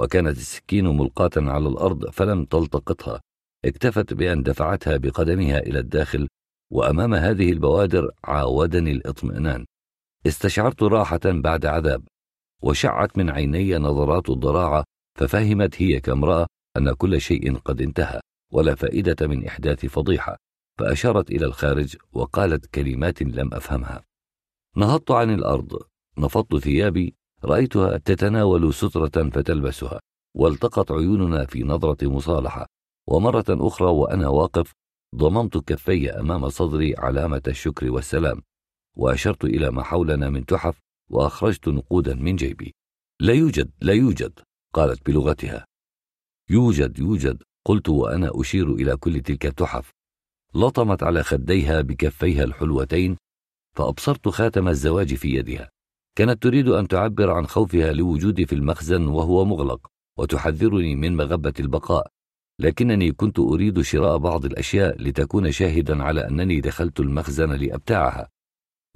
B: وكانت السكين ملقاة على الأرض فلم تلتقطها اكتفت بأن دفعتها بقدمها إلى الداخل وأمام هذه البوادر عاودني الاطمئنان استشعرت راحة بعد عذاب وشعت من عيني نظرات الضراعة ففهمت هي كامرأة أن كل شيء قد انتهى ولا فائدة من إحداث فضيحة فأشارت إلى الخارج وقالت كلمات لم أفهمها نهضت عن الأرض نفضت ثيابي رأيتها تتناول سترة فتلبسها والتقت عيوننا في نظرة مصالحة ومرة أخرى وأنا واقف ضممت كفي أمام صدري علامة الشكر والسلام وأشرت إلى ما حولنا من تحف وأخرجت نقودا من جيبي لا يوجد لا يوجد قالت بلغتها يوجد يوجد قلت وأنا أشير إلى كل تلك التحف لطمت على خديها بكفيها الحلوتين فأبصرت خاتم الزواج في يدها كانت تريد أن تعبر عن خوفها لوجودي في المخزن وهو مغلق وتحذرني من مغبة البقاء لكنني كنت أريد شراء بعض الأشياء لتكون شاهدا على أنني دخلت المخزن لأبتاعها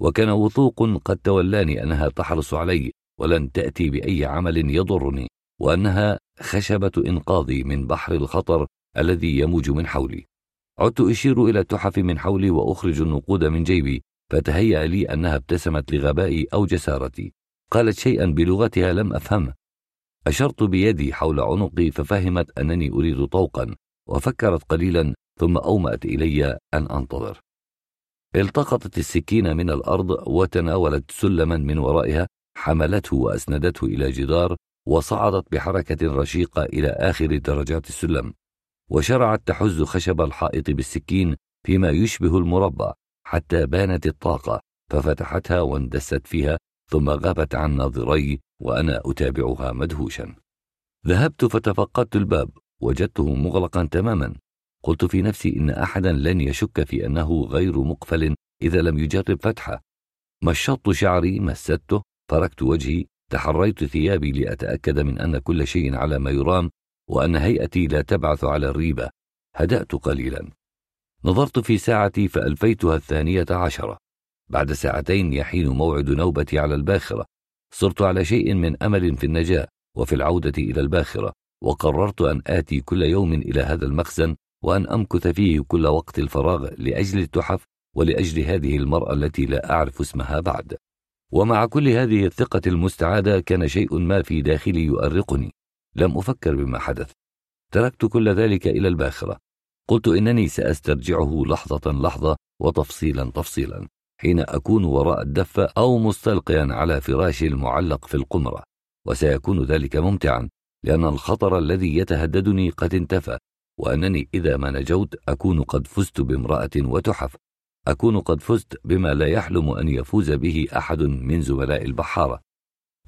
B: وكان وثوق قد تولاني أنها تحرص علي ولن تأتي بأي عمل يضرني وأنها خشبة إنقاذي من بحر الخطر الذي يموج من حولي عدت أشير إلى التحف من حولي وأخرج النقود من جيبي فتهيأ لي أنها ابتسمت لغبائي أو جسارتي قالت شيئا بلغتها لم أفهمه أشرت بيدي حول عنقي ففهمت أنني أريد طوقا وفكرت قليلا ثم أومأت إلي أن أنتظر التقطت السكينة من الأرض وتناولت سلما من ورائها حملته وأسندته إلى جدار وصعدت بحركة رشيقة إلى آخر درجات السلم وشرعت تحز خشب الحائط بالسكين فيما يشبه المربع حتى بانت الطاقة ففتحتها واندست فيها ثم غابت عن ناظري وأنا أتابعها مدهوشا ذهبت فتفقدت الباب وجدته مغلقا تماما قلت في نفسي إن أحدا لن يشك في أنه غير مقفل إذا لم يجرب فتحه مشطت شعري مسدته فركت وجهي تحريت ثيابي لأتأكد من أن كل شيء على ما يرام وأن هيئتي لا تبعث على الريبة هدأت قليلا نظرت في ساعتي فألفيتها الثانية عشرة بعد ساعتين يحين موعد نوبتي على الباخرة صرت على شيء من امل في النجاه وفي العوده الى الباخره وقررت ان اتي كل يوم الى هذا المخزن وان امكث فيه كل وقت الفراغ لاجل التحف ولاجل هذه المراه التي لا اعرف اسمها بعد ومع كل هذه الثقه المستعاده كان شيء ما في داخلي يؤرقني لم افكر بما حدث تركت كل ذلك الى الباخره قلت انني ساسترجعه لحظه لحظه وتفصيلا تفصيلا حين أكون وراء الدفة أو مستلقيا على فراشي المعلق في القمرة وسيكون ذلك ممتعا لأن الخطر الذي يتهددني قد انتفى وأنني إذا ما نجوت أكون قد فزت بامرأة وتحف أكون قد فزت بما لا يحلم أن يفوز به أحد من زملاء البحارة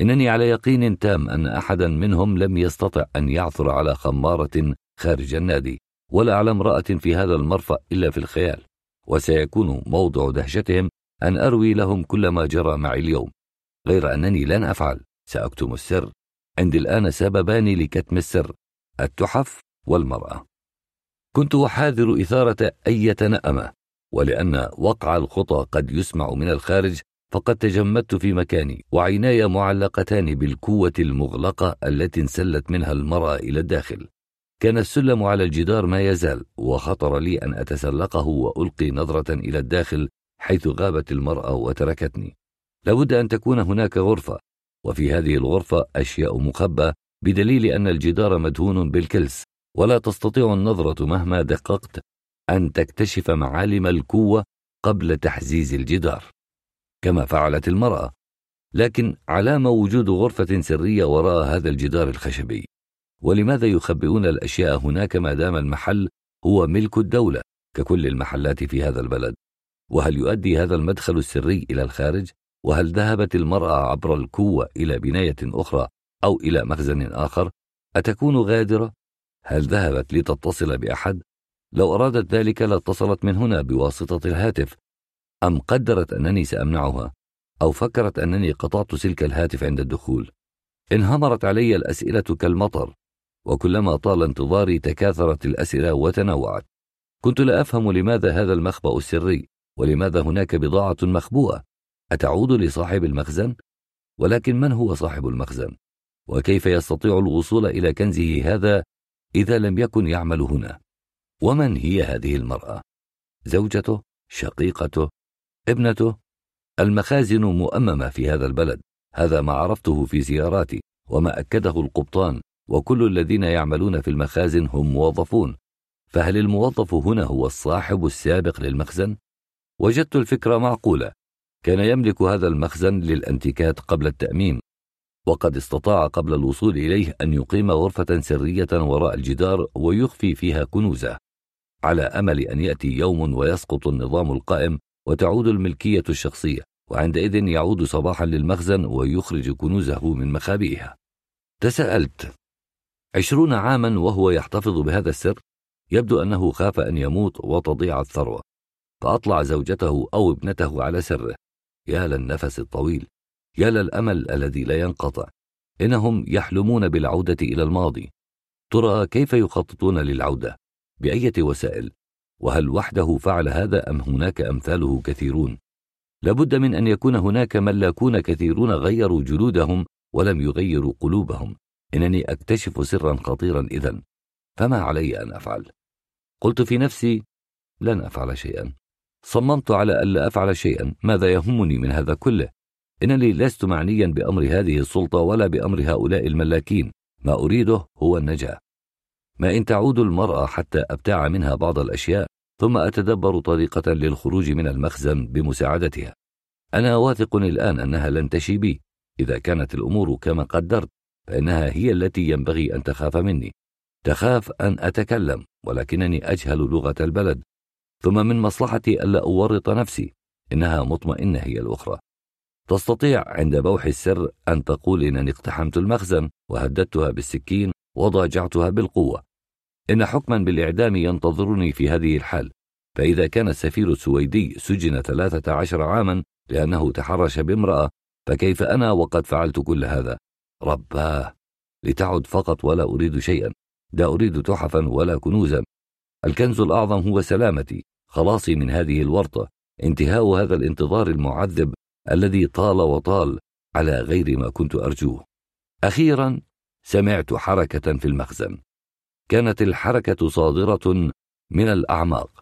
B: إنني على يقين تام أن أحدا منهم لم يستطع أن يعثر على خمارة خارج النادي ولا على امرأة في هذا المرفأ إلا في الخيال وسيكون موضع دهشتهم أن أروي لهم كل ما جرى معي اليوم غير أنني لن أفعل سأكتم السر عندي الآن سببان لكتم السر التحف والمرأة كنت أحاذر إثارة أي تنأمة ولأن وقع الخطى قد يسمع من الخارج فقد تجمدت في مكاني وعيناي معلقتان بالكوة المغلقة التي انسلت منها المرأة إلى الداخل كان السلم على الجدار ما يزال وخطر لي أن أتسلقه وألقي نظرة إلى الداخل حيث غابت المرأة وتركتني لابد أن تكون هناك غرفة وفي هذه الغرفة أشياء مخبأة بدليل أن الجدار مدهون بالكلس ولا تستطيع النظرة مهما دققت أن تكتشف معالم الكوة قبل تحزيز الجدار كما فعلت المرأة لكن علام وجود غرفة سرية وراء هذا الجدار الخشبي ولماذا يخبئون الأشياء هناك ما دام المحل هو ملك الدولة ككل المحلات في هذا البلد وهل يؤدي هذا المدخل السري إلى الخارج؟ وهل ذهبت المرأة عبر الكوة إلى بناية أخرى أو إلى مخزن آخر؟ أتكون غادرة؟ هل ذهبت لتتصل بأحد؟ لو أرادت ذلك لاتصلت من هنا بواسطة الهاتف، أم قدرت أنني سأمنعها، أو فكرت أنني قطعت سلك الهاتف عند الدخول. انهمرت علي الأسئلة كالمطر، وكلما طال انتظاري تكاثرت الأسئلة وتنوعت. كنت لا أفهم لماذا هذا المخبأ السري، ولماذا هناك بضاعة مخبوءة أتعود لصاحب المخزن؟ ولكن من هو صاحب المخزن؟ وكيف يستطيع الوصول إلى كنزه هذا إذا لم يكن يعمل هنا؟ ومن هي هذه المرأة؟ زوجته؟ شقيقته؟ ابنته؟ المخازن مؤممة في هذا البلد، هذا ما عرفته في زياراتي، وما أكده القبطان، وكل الذين يعملون في المخازن هم موظفون، فهل الموظف هنا هو الصاحب السابق للمخزن؟ وجدت الفكرة معقولة كان يملك هذا المخزن للانتيكات قبل التأميم وقد استطاع قبل الوصول إليه أن يقيم غرفة سرية وراء الجدار ويخفي فيها كنوزه على أمل أن يأتي يوم ويسقط النظام القائم وتعود الملكية الشخصية وعندئذ يعود صباحا للمخزن ويخرج كنوزه من مخابئها تساءلت عشرون عاما وهو يحتفظ بهذا السر يبدو أنه خاف أن يموت وتضيع الثروة فأطلع زوجته أو ابنته على سره يا للنفس الطويل يا للأمل الذي لا ينقطع إنهم يحلمون بالعودة إلى الماضي ترى كيف يخططون للعودة بأية وسائل وهل وحده فعل هذا أم هناك أمثاله كثيرون لابد من أن يكون هناك ملاكون كثيرون غيروا جلودهم ولم يغيروا قلوبهم إنني أكتشف سرا خطيرا إذا فما علي أن أفعل قلت في نفسي لن أفعل شيئا صممت على ألا أفعل شيئا ماذا يهمني من هذا كله إنني لست معنيا بأمر هذه السلطة ولا بأمر هؤلاء الملاكين ما أريده هو النجاة ما إن تعود المرأة حتى أبتاع منها بعض الأشياء ثم أتدبر طريقة للخروج من المخزن بمساعدتها أنا واثق الآن أنها لن تشي بي إذا كانت الأمور كما قدرت فإنها هي التي ينبغي أن تخاف مني تخاف أن أتكلم ولكنني أجهل لغة البلد ثم من مصلحتي ألا أورط نفسي إنها مطمئنة هي الأخرى تستطيع عند بوح السر أن تقول إنني اقتحمت المخزن وهددتها بالسكين وضاجعتها بالقوة إن حكما بالإعدام ينتظرني في هذه الحال فإذا كان السفير السويدي سجن 13 عاما لأنه تحرش بامرأة فكيف أنا وقد فعلت كل هذا رباه لتعد فقط ولا أريد شيئا لا أريد تحفا ولا كنوزا الكنز الأعظم هو سلامتي خلاصي من هذه الورطه انتهاء هذا الانتظار المعذب الذي طال وطال على غير ما كنت ارجوه اخيرا سمعت حركه في المخزن كانت الحركه صادره من الاعماق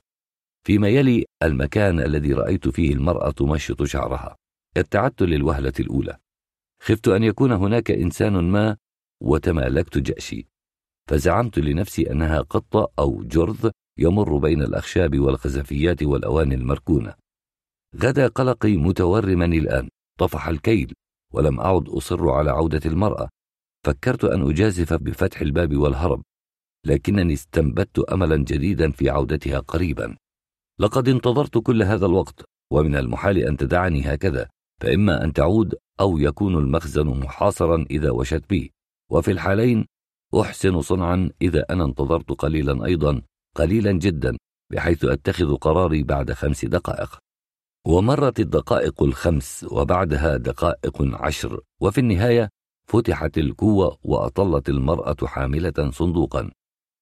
B: فيما يلي المكان الذي رايت فيه المراه تمشط شعرها ابتعدت للوهله الاولى خفت ان يكون هناك انسان ما وتمالكت جاشي فزعمت لنفسي انها قطه او جرذ يمر بين الأخشاب والخزفيات والأواني المركونة غدا قلقي متورما الآن طفح الكيل ولم أعد أصر على عودة المرأة فكرت أن أجازف بفتح الباب والهرب لكنني استنبت أملا جديدا في عودتها قريبا لقد انتظرت كل هذا الوقت ومن المحال أن تدعني هكذا فإما أن تعود أو يكون المخزن محاصرا إذا وشت بي وفي الحالين أحسن صنعا إذا أنا انتظرت قليلا أيضا قليلا جدا بحيث أتخذ قراري بعد خمس دقائق ومرت الدقائق الخمس وبعدها دقائق عشر وفي النهاية فتحت الكوة وأطلت المرأة حاملة صندوقا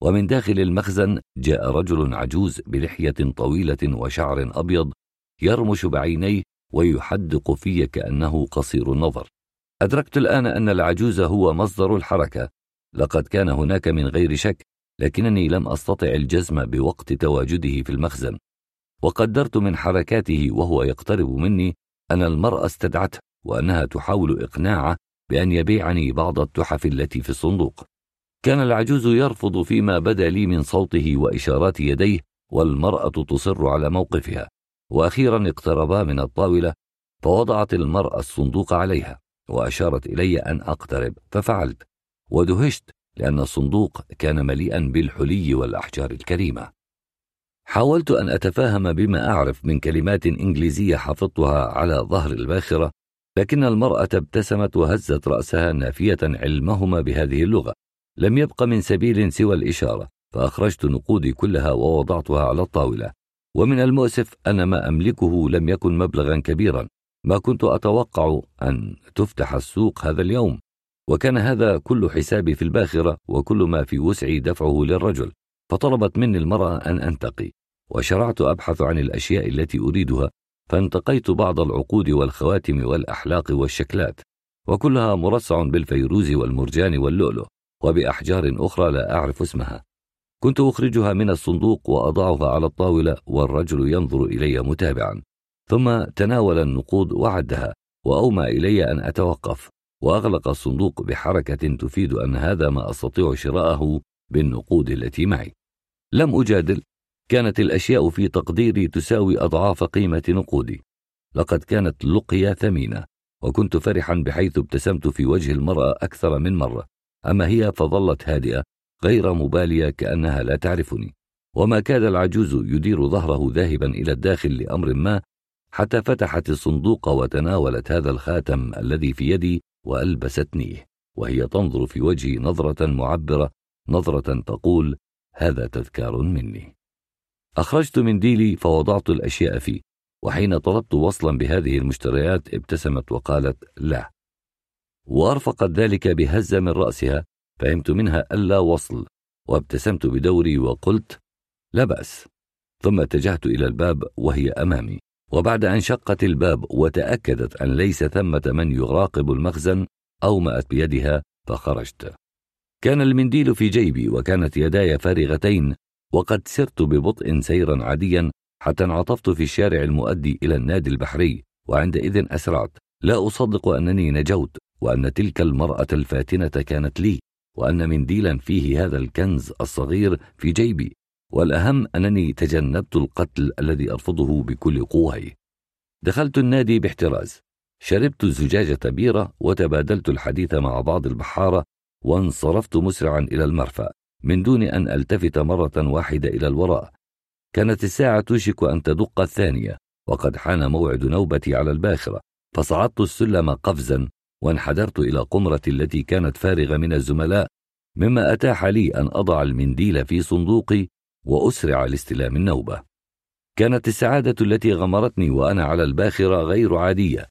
B: ومن داخل المخزن جاء رجل عجوز بلحية طويلة وشعر أبيض يرمش بعينيه ويحدق في كأنه قصير النظر أدركت الآن أن العجوز هو مصدر الحركة لقد كان هناك من غير شك لكنني لم أستطع الجزم بوقت تواجده في المخزن وقدرت من حركاته وهو يقترب مني أن المرأة استدعته وأنها تحاول إقناعه بأن يبيعني بعض التحف التي في الصندوق كان العجوز يرفض فيما بدا لي من صوته وإشارات يديه والمرأة تصر على موقفها وأخيرا اقتربا من الطاولة فوضعت المرأة الصندوق عليها وأشارت إلي أن أقترب ففعلت ودهشت لأن الصندوق كان مليئا بالحلي والأحجار الكريمة. حاولت أن أتفاهم بما أعرف من كلمات إنجليزية حفظتها على ظهر الباخرة، لكن المرأة ابتسمت وهزت رأسها نافية علمهما بهذه اللغة. لم يبق من سبيل سوى الإشارة، فأخرجت نقودي كلها ووضعتها على الطاولة. ومن المؤسف أن ما أملكه لم يكن مبلغا كبيرا، ما كنت أتوقع أن تفتح السوق هذا اليوم، وكان هذا كل حسابي في الباخرة وكل ما في وسعي دفعه للرجل فطلبت مني المرأة أن أنتقي وشرعت أبحث عن الأشياء التي أريدها فانتقيت بعض العقود والخواتم والأحلاق والشكلات وكلها مرصع بالفيروز والمرجان واللؤلؤ وبأحجار أخرى لا أعرف اسمها كنت أخرجها من الصندوق وأضعها على الطاولة والرجل ينظر إلي متابعا ثم تناول النقود وعدها وأومى إلي أن أتوقف وأغلق الصندوق بحركة تفيد أن هذا ما أستطيع شراءه بالنقود التي معي. لم أجادل، كانت الأشياء في تقديري تساوي أضعاف قيمة نقودي. لقد كانت لقيا ثمينة، وكنت فرحا بحيث ابتسمت في وجه المرأة أكثر من مرة، أما هي فظلت هادئة غير مبالية كأنها لا تعرفني. وما كاد العجوز يدير ظهره ذاهبا إلى الداخل لأمر ما حتى فتحت الصندوق وتناولت هذا الخاتم الذي في يدي وألبستنيه وهي تنظر في وجهي نظرة معبرة نظرة تقول هذا تذكار مني أخرجت منديلي فوضعت الأشياء فيه وحين طلبت وصلا بهذه المشتريات ابتسمت وقالت لا وأرفقت ذلك بهزة من رأسها فهمت منها ألا وصل وابتسمت بدوري وقلت لا بأس ثم اتجهت إلى الباب وهي أمامي وبعد أن شقت الباب وتأكدت أن ليس ثمة من يراقب المخزن أومأت بيدها فخرجت. كان المنديل في جيبي وكانت يداي فارغتين وقد سرت ببطء سيرا عاديا حتى انعطفت في الشارع المؤدي إلى النادي البحري وعندئذ أسرعت لا أصدق أنني نجوت وأن تلك المرأة الفاتنة كانت لي وأن منديلا فيه هذا الكنز الصغير في جيبي والأهم أنني تجنبت القتل الذي أرفضه بكل قواي دخلت النادي باحتراز شربت زجاجة بيرة وتبادلت الحديث مع بعض البحارة وانصرفت مسرعا إلى المرفأ من دون أن ألتفت مرة واحدة إلى الوراء كانت الساعة توشك أن تدق الثانية وقد حان موعد نوبتي على الباخرة فصعدت السلم قفزا وانحدرت إلى قمرة التي كانت فارغة من الزملاء مما أتاح لي أن أضع المنديل في صندوقي وأسرع لاستلام النوبة. كانت السعادة التي غمرتني وأنا على الباخرة غير عادية.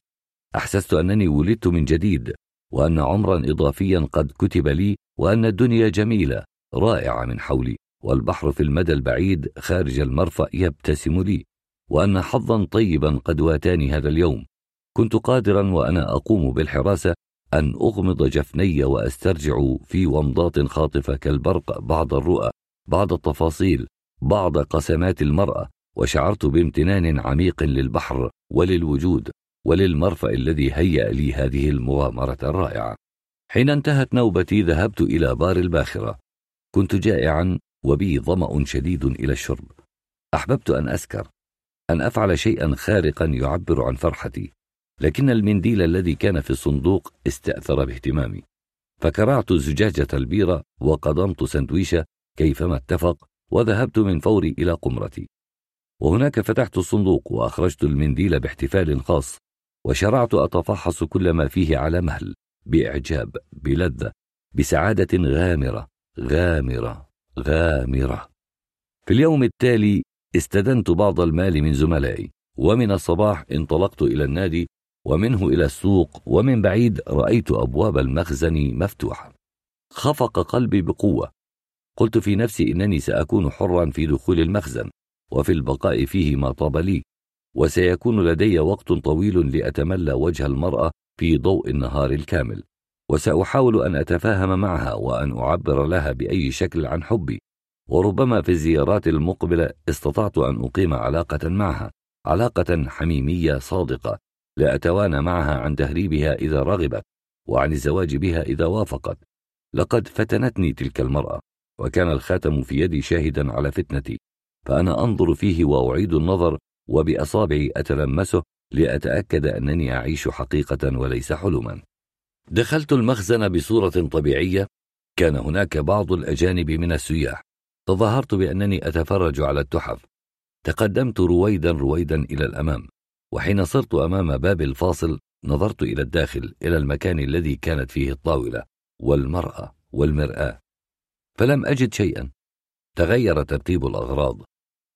B: أحسست أنني ولدت من جديد، وأن عمرا إضافيا قد كتب لي، وأن الدنيا جميلة، رائعة من حولي، والبحر في المدى البعيد خارج المرفأ يبتسم لي، وأن حظا طيبا قد واتاني هذا اليوم. كنت قادرا وأنا أقوم بالحراسة أن أغمض جفني وأسترجع في ومضات خاطفة كالبرق بعض الرؤى بعض التفاصيل بعض قسمات المرأة وشعرت بامتنان عميق للبحر وللوجود وللمرفأ الذي هيأ لي هذه المغامرة الرائعة. حين انتهت نوبتي ذهبت إلى بار الباخرة. كنت جائعا وبي ظمأ شديد إلى الشرب. أحببت أن أسكر، أن أفعل شيئا خارقا يعبر عن فرحتي، لكن المنديل الذي كان في الصندوق استأثر باهتمامي. فكرعت زجاجة البيرة وقضمت سندويشة كيفما اتفق وذهبت من فوري إلى قمرتي وهناك فتحت الصندوق وأخرجت المنديل باحتفال خاص وشرعت أتفحص كل ما فيه على مهل بإعجاب بلذة بسعادة غامرة غامرة غامرة في اليوم التالي استدنت بعض المال من زملائي ومن الصباح انطلقت إلى النادي ومنه إلى السوق ومن بعيد رأيت أبواب المخزن مفتوحة خفق قلبي بقوة قلت في نفسي إنني سأكون حرا في دخول المخزن وفي البقاء فيه ما طاب لي وسيكون لدي وقت طويل لأتملى وجه المرأة في ضوء النهار الكامل وسأحاول أن أتفاهم معها وأن أعبر لها بأي شكل عن حبي وربما في الزيارات المقبلة استطعت أن أقيم علاقة معها علاقة حميمية صادقة لا أتوانى معها عن تهريبها إذا رغبت وعن الزواج بها إذا وافقت لقد فتنتني تلك المرأة وكان الخاتم في يدي شاهدا على فتنتي فأنا أنظر فيه وأعيد النظر وبأصابعي أتلمسه لأتأكد أنني أعيش حقيقة وليس حلما دخلت المخزن بصورة طبيعية كان هناك بعض الأجانب من السياح تظاهرت بأنني أتفرج على التحف تقدمت رويدا رويدا إلى الأمام وحين صرت أمام باب الفاصل نظرت إلى الداخل إلى المكان الذي كانت فيه الطاولة والمرأة والمرآة فلم أجد شيئا تغير ترتيب الأغراض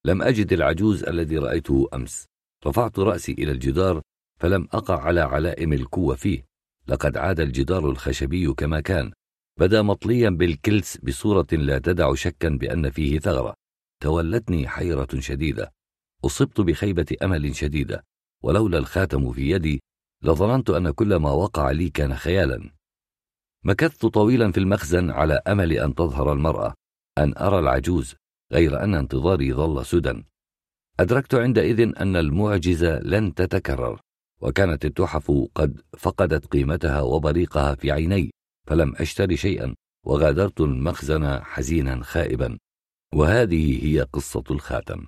B: لم أجد العجوز الذي رأيته أمس رفعت رأسي إلى الجدار فلم أقع على علائم القوة فيه لقد عاد الجدار الخشبي كما كان بدا مطليا بالكلس بصورة لا تدع شكا بأن فيه ثغرة تولتني حيرة شديدة أصبت بخيبة أمل شديدة ولولا الخاتم في يدي لظننت أن كل ما وقع لي كان خيالا مكثت طويلا في المخزن على امل ان تظهر المراه ان ارى العجوز غير ان انتظاري ظل سدى ادركت عندئذ ان المعجزه لن تتكرر وكانت التحف قد فقدت قيمتها وبريقها في عيني فلم اشتري شيئا وغادرت المخزن حزينا خائبا وهذه هي قصه الخاتم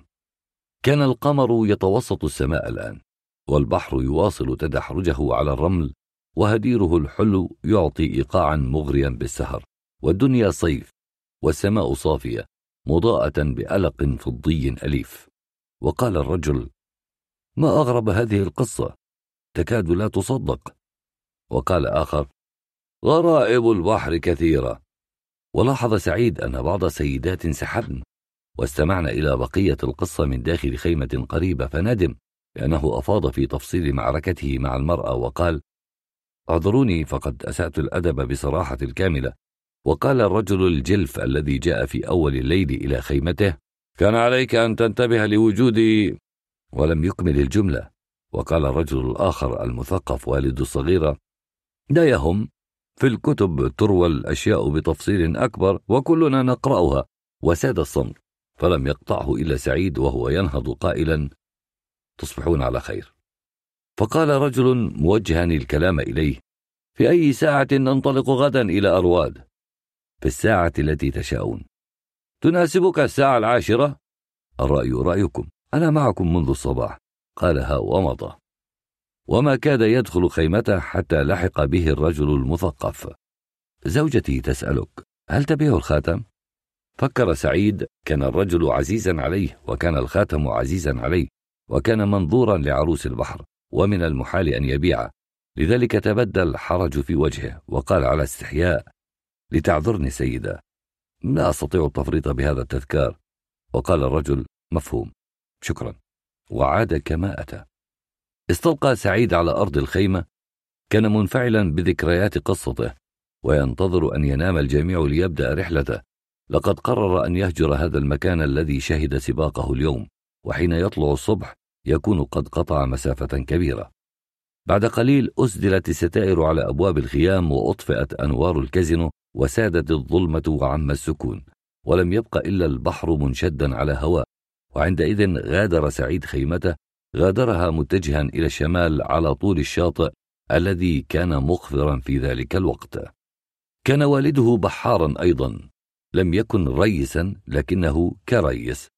B: كان القمر يتوسط السماء الان والبحر يواصل تدحرجه على الرمل وهديره الحلو يعطي ايقاعا مغريا بالسهر والدنيا صيف والسماء صافيه مضاءه بالق فضي اليف وقال الرجل ما اغرب هذه القصه تكاد لا تصدق وقال اخر غرائب البحر كثيره ولاحظ سعيد ان بعض سيدات انسحبن واستمعنا الى بقيه القصه من داخل خيمه قريبه فندم لانه افاض في تفصيل معركته مع المراه وقال اعذروني فقد أسأت الأدب بصراحة الكاملة وقال الرجل الجلف الذي جاء في أول الليل إلى خيمته كان عليك أن تنتبه لوجودي ولم يكمل الجملة وقال الرجل الآخر المثقف والد الصغيرة لا يهم في الكتب تروى الأشياء بتفصيل أكبر وكلنا نقرأها وساد الصمت فلم يقطعه إلا سعيد وهو ينهض قائلا تصبحون على خير فقال رجل موجها الكلام اليه في اي ساعه ننطلق غدا الى ارواد في الساعه التي تشاءون تناسبك الساعه العاشره الراي رايكم انا معكم منذ الصباح قالها ومضى وما كاد يدخل خيمته حتى لحق به الرجل المثقف زوجتي تسالك هل تبيع الخاتم فكر سعيد كان الرجل عزيزا عليه وكان الخاتم عزيزا عليه وكان منظورا لعروس البحر ومن المحال أن يبيعه لذلك تبدى الحرج في وجهه وقال على استحياء لتعذرني سيدة لا أستطيع التفريط بهذا التذكار وقال الرجل مفهوم شكرا وعاد كما أتى استلقى سعيد على أرض الخيمة كان منفعلا بذكريات قصته وينتظر أن ينام الجميع ليبدأ رحلته لقد قرر أن يهجر هذا المكان الذي شهد سباقه اليوم وحين يطلع الصبح يكون قد قطع مسافة كبيرة. بعد قليل أسدلت الستائر على أبواب الخيام وأطفئت أنوار الكازينو وسادت الظلمة وعم السكون، ولم يبق إلا البحر منشدا على هواء، وعندئذ غادر سعيد خيمته، غادرها متجها إلى الشمال على طول الشاطئ الذي كان مخفرا في ذلك الوقت. كان والده بحارا أيضا، لم يكن ريسا لكنه كريس،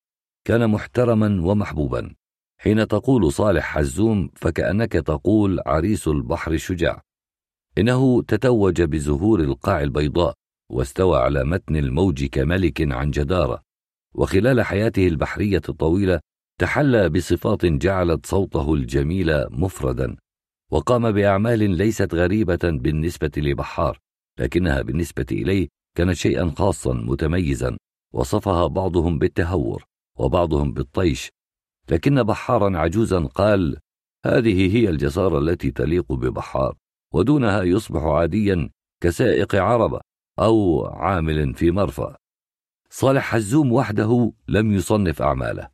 B: كان محترما ومحبوبا حين تقول صالح حزوم فكأنك تقول عريس البحر الشجاع إنه تتوج بزهور القاع البيضاء واستوى على متن الموج كملك عن جدارة وخلال حياته البحرية الطويلة تحلى بصفات جعلت صوته الجميل مفردا وقام بأعمال ليست غريبة بالنسبة لبحار لكنها بالنسبة إليه كانت شيئا خاصا متميزا وصفها بعضهم بالتهور وبعضهم بالطيش لكن بحارا عجوزا قال هذه هي الجسارة التي تليق ببحار ودونها يصبح عاديا كسائق عربة أو عامل في مرفأ صالح حزوم وحده لم يصنف أعماله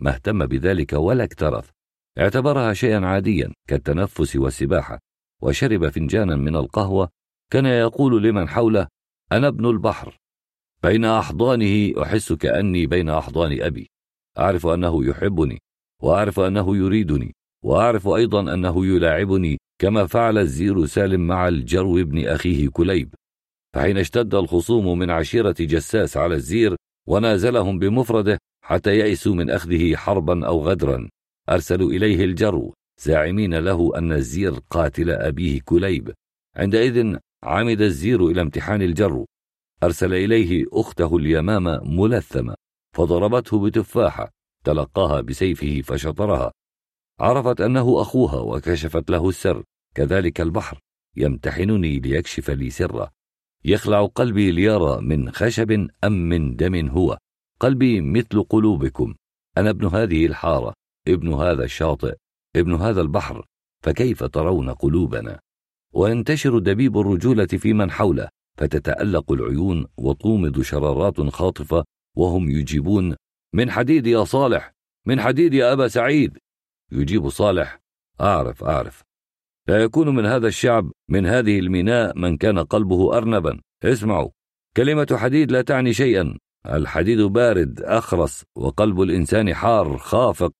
B: ما اهتم بذلك ولا اكترث اعتبرها شيئا عاديا كالتنفس والسباحة وشرب فنجانا من القهوة كان يقول لمن حوله أنا ابن البحر بين أحضانه أحس كأني بين أحضان أبي اعرف انه يحبني واعرف انه يريدني واعرف ايضا انه يلاعبني كما فعل الزير سالم مع الجرو ابن اخيه كليب فحين اشتد الخصوم من عشيره جساس على الزير ونازلهم بمفرده حتى يئسوا من اخذه حربا او غدرا ارسلوا اليه الجرو زاعمين له ان الزير قاتل ابيه كليب عندئذ عمد الزير الى امتحان الجرو ارسل اليه اخته اليمامه ملثمه فضربته بتفاحة تلقاها بسيفه فشطرها عرفت أنه أخوها وكشفت له السر كذلك البحر يمتحنني ليكشف لي سره يخلع قلبي ليرى من خشب أم من دم هو قلبي مثل قلوبكم أنا ابن هذه الحارة ابن هذا الشاطئ ابن هذا البحر فكيف ترون قلوبنا وينتشر دبيب الرجولة في من حوله فتتألق العيون وتومض شرارات خاطفة وهم يجيبون من حديد يا صالح من حديد يا أبا سعيد يجيب صالح أعرف أعرف لا يكون من هذا الشعب من هذه الميناء من كان قلبه أرنبا اسمعوا كلمة حديد لا تعني شيئا الحديد بارد أخرس وقلب الإنسان حار خافق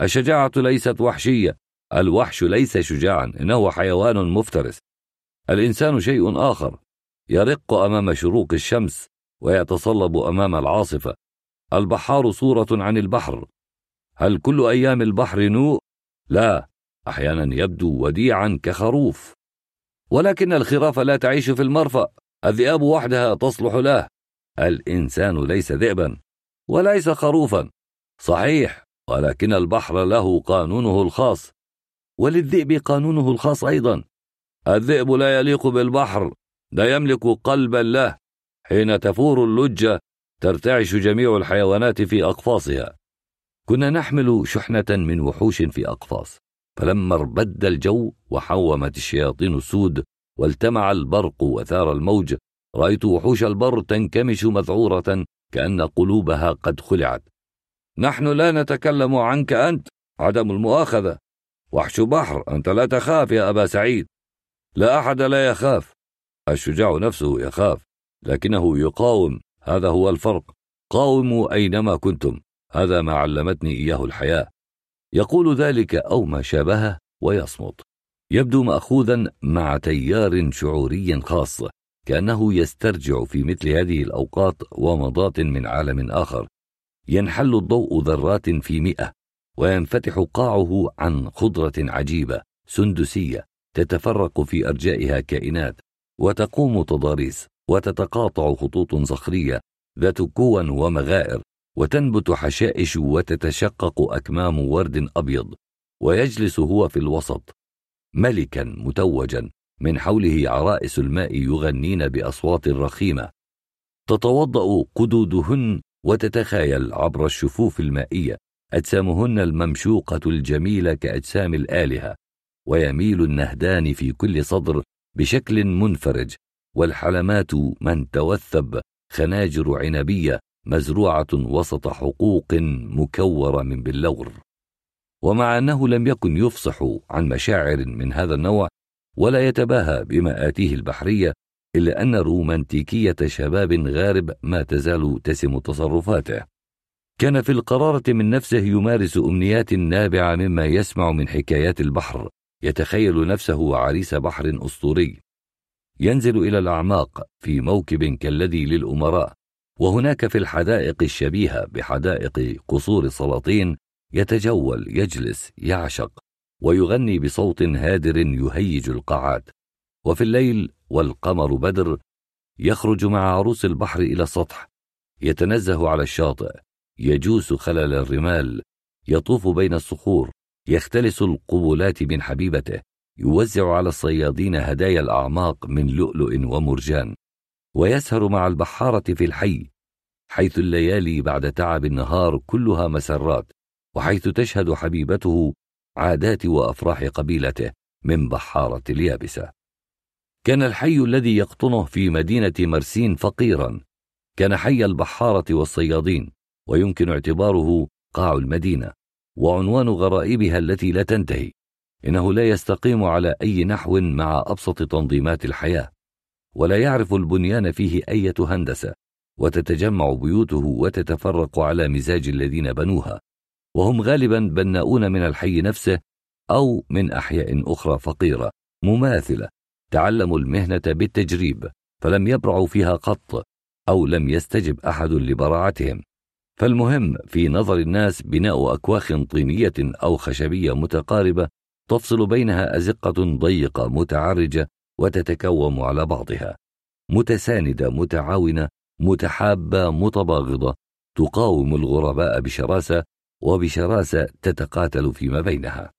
B: الشجاعة ليست وحشية الوحش ليس شجاعا إنه حيوان مفترس الإنسان شيء آخر يرق أمام شروق الشمس ويتصلب امام العاصفه البحار صوره عن البحر هل كل ايام البحر نوء لا احيانا يبدو وديعا كخروف ولكن الخراف لا تعيش في المرفا الذئاب وحدها تصلح له الانسان ليس ذئبا وليس خروفا صحيح ولكن البحر له قانونه الخاص وللذئب قانونه الخاص ايضا الذئب لا يليق بالبحر لا يملك قلبا له حين تفور اللجة ترتعش جميع الحيوانات في أقفاصها. كنا نحمل شحنة من وحوش في أقفاص، فلما اربد الجو وحومت الشياطين السود والتمع البرق وثار الموج، رأيت وحوش البر تنكمش مذعورة كأن قلوبها قد خلعت. نحن لا نتكلم عنك أنت، عدم المؤاخذة. وحش بحر، أنت لا تخاف يا أبا سعيد. لا أحد لا يخاف. الشجاع نفسه يخاف. لكنه يقاوم هذا هو الفرق قاوموا اينما كنتم هذا ما علمتني اياه الحياه يقول ذلك او ما شابهه ويصمت يبدو ماخوذا مع تيار شعوري خاص كانه يسترجع في مثل هذه الاوقات ومضات من عالم اخر ينحل الضوء ذرات في مئه وينفتح قاعه عن خضره عجيبه سندسيه تتفرق في ارجائها كائنات وتقوم تضاريس وتتقاطع خطوط صخريه ذات كوى ومغائر وتنبت حشائش وتتشقق اكمام ورد ابيض ويجلس هو في الوسط ملكا متوجا من حوله عرائس الماء يغنين باصوات رخيمه تتوضا قدودهن وتتخايل عبر الشفوف المائيه اجسامهن الممشوقه الجميله كاجسام الالهه ويميل النهدان في كل صدر بشكل منفرج والحلمات من توثب خناجر عنبية مزروعة وسط حقوق مكورة من باللور ومع أنه لم يكن يفصح عن مشاعر من هذا النوع ولا يتباهى بمآتيه البحرية إلا أن رومانتيكية شباب غارب ما تزال تسم تصرفاته كان في القرارة من نفسه يمارس أمنيات نابعة مما يسمع من حكايات البحر يتخيل نفسه عريس بحر أسطوري ينزل إلى الأعماق في موكب كالذي للأمراء وهناك في الحدائق الشبيهة بحدائق قصور السلاطين يتجول يجلس يعشق ويغني بصوت هادر يهيج القاعات وفي الليل والقمر بدر يخرج مع عروس البحر إلى السطح يتنزه على الشاطئ يجوس خلل الرمال يطوف بين الصخور يختلس القبلات من حبيبته يوزع على الصيادين هدايا الأعماق من لؤلؤ ومرجان ويسهر مع البحارة في الحي حيث الليالي بعد تعب النهار كلها مسرات وحيث تشهد حبيبته عادات وأفراح قبيلته من بحارة اليابسة كان الحي الذي يقطنه في مدينة مرسين فقيرا كان حي البحارة والصيادين ويمكن اعتباره قاع المدينة وعنوان غرائبها التي لا تنتهي انه لا يستقيم على اي نحو مع ابسط تنظيمات الحياه ولا يعرف البنيان فيه ايه هندسه وتتجمع بيوته وتتفرق على مزاج الذين بنوها وهم غالبا بناؤون من الحي نفسه او من احياء اخرى فقيره مماثله تعلموا المهنه بالتجريب فلم يبرعوا فيها قط او لم يستجب احد لبراعتهم فالمهم في نظر الناس بناء اكواخ طينيه او خشبيه متقاربه تفصل بينها أزقة ضيقة متعرجة وتتكوم على بعضها متساندة متعاونة متحابة متباغضة تقاوم الغرباء بشراسة وبشراسة تتقاتل فيما بينها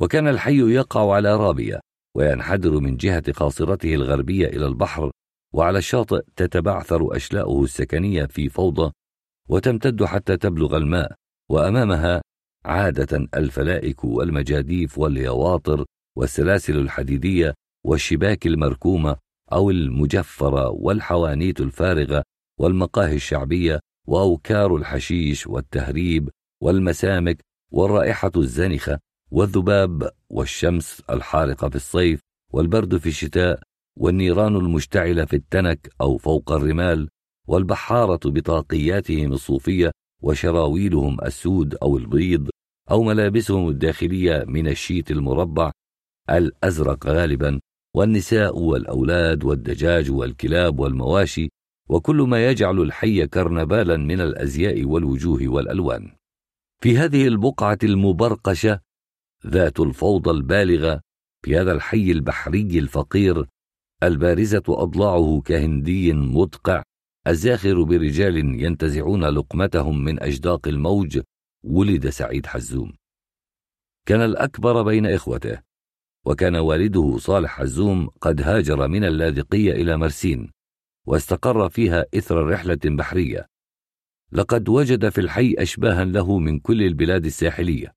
B: وكان الحي يقع على رابية وينحدر من جهة قاصرته الغربية إلى البحر وعلى الشاطئ تتبعثر أشلاؤه السكنية في فوضى وتمتد حتى تبلغ الماء وأمامها عادة الفلائك والمجاديف واليواطر والسلاسل الحديدية والشباك المركومة أو المجفرة والحوانيت الفارغة والمقاهي الشعبية وأوكار الحشيش والتهريب والمسامك والرائحة الزنخة والذباب والشمس الحارقة في الصيف والبرد في الشتاء والنيران المشتعلة في التنك أو فوق الرمال والبحارة بطاقياتهم الصوفية وشراويلهم السود أو البيض أو ملابسهم الداخلية من الشيت المربع الأزرق غالبا والنساء والأولاد والدجاج والكلاب والمواشي وكل ما يجعل الحي كرنبالا من الأزياء والوجوه والألوان. في هذه البقعة المبرقشة ذات الفوضى البالغة في هذا الحي البحري الفقير البارزة أضلاعه كهندي مدقع الزاخر برجال ينتزعون لقمتهم من أجداق الموج ولد سعيد حزوم كان الأكبر بين إخوته وكان والده صالح حزوم قد هاجر من اللاذقية إلى مرسين واستقر فيها إثر رحلة بحرية لقد وجد في الحي أشباها له من كل البلاد الساحلية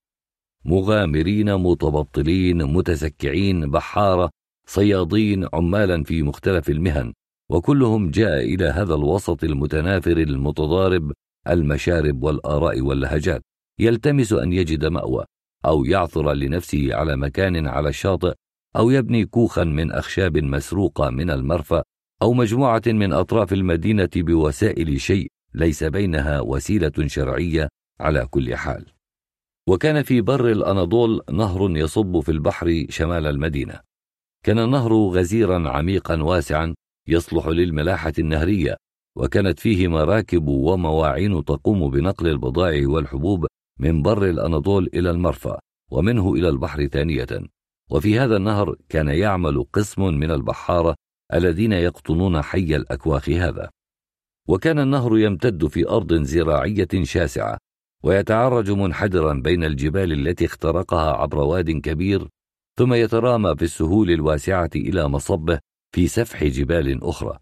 B: مغامرين متبطلين متسكعين بحارة صيادين عمالا في مختلف المهن وكلهم جاء إلى هذا الوسط المتنافر المتضارب المشارب والآراء واللهجات يلتمس أن يجد مأوى أو يعثر لنفسه على مكان على الشاطئ أو يبني كوخا من أخشاب مسروقة من المرفأ أو مجموعة من أطراف المدينة بوسائل شيء ليس بينها وسيلة شرعية على كل حال. وكان في بر الأناضول نهر يصب في البحر شمال المدينة. كان النهر غزيرا عميقا واسعا يصلح للملاحة النهرية وكانت فيه مراكب ومواعين تقوم بنقل البضائع والحبوب من بر الأناضول إلى المرفأ ومنه إلى البحر ثانية وفي هذا النهر كان يعمل قسم من البحارة الذين يقطنون حي الأكواخ هذا وكان النهر يمتد في أرض زراعية شاسعة ويتعرج منحدرا بين الجبال التي اخترقها عبر واد كبير ثم يترامى في السهول الواسعة إلى مصبه في سفح جبال أخرى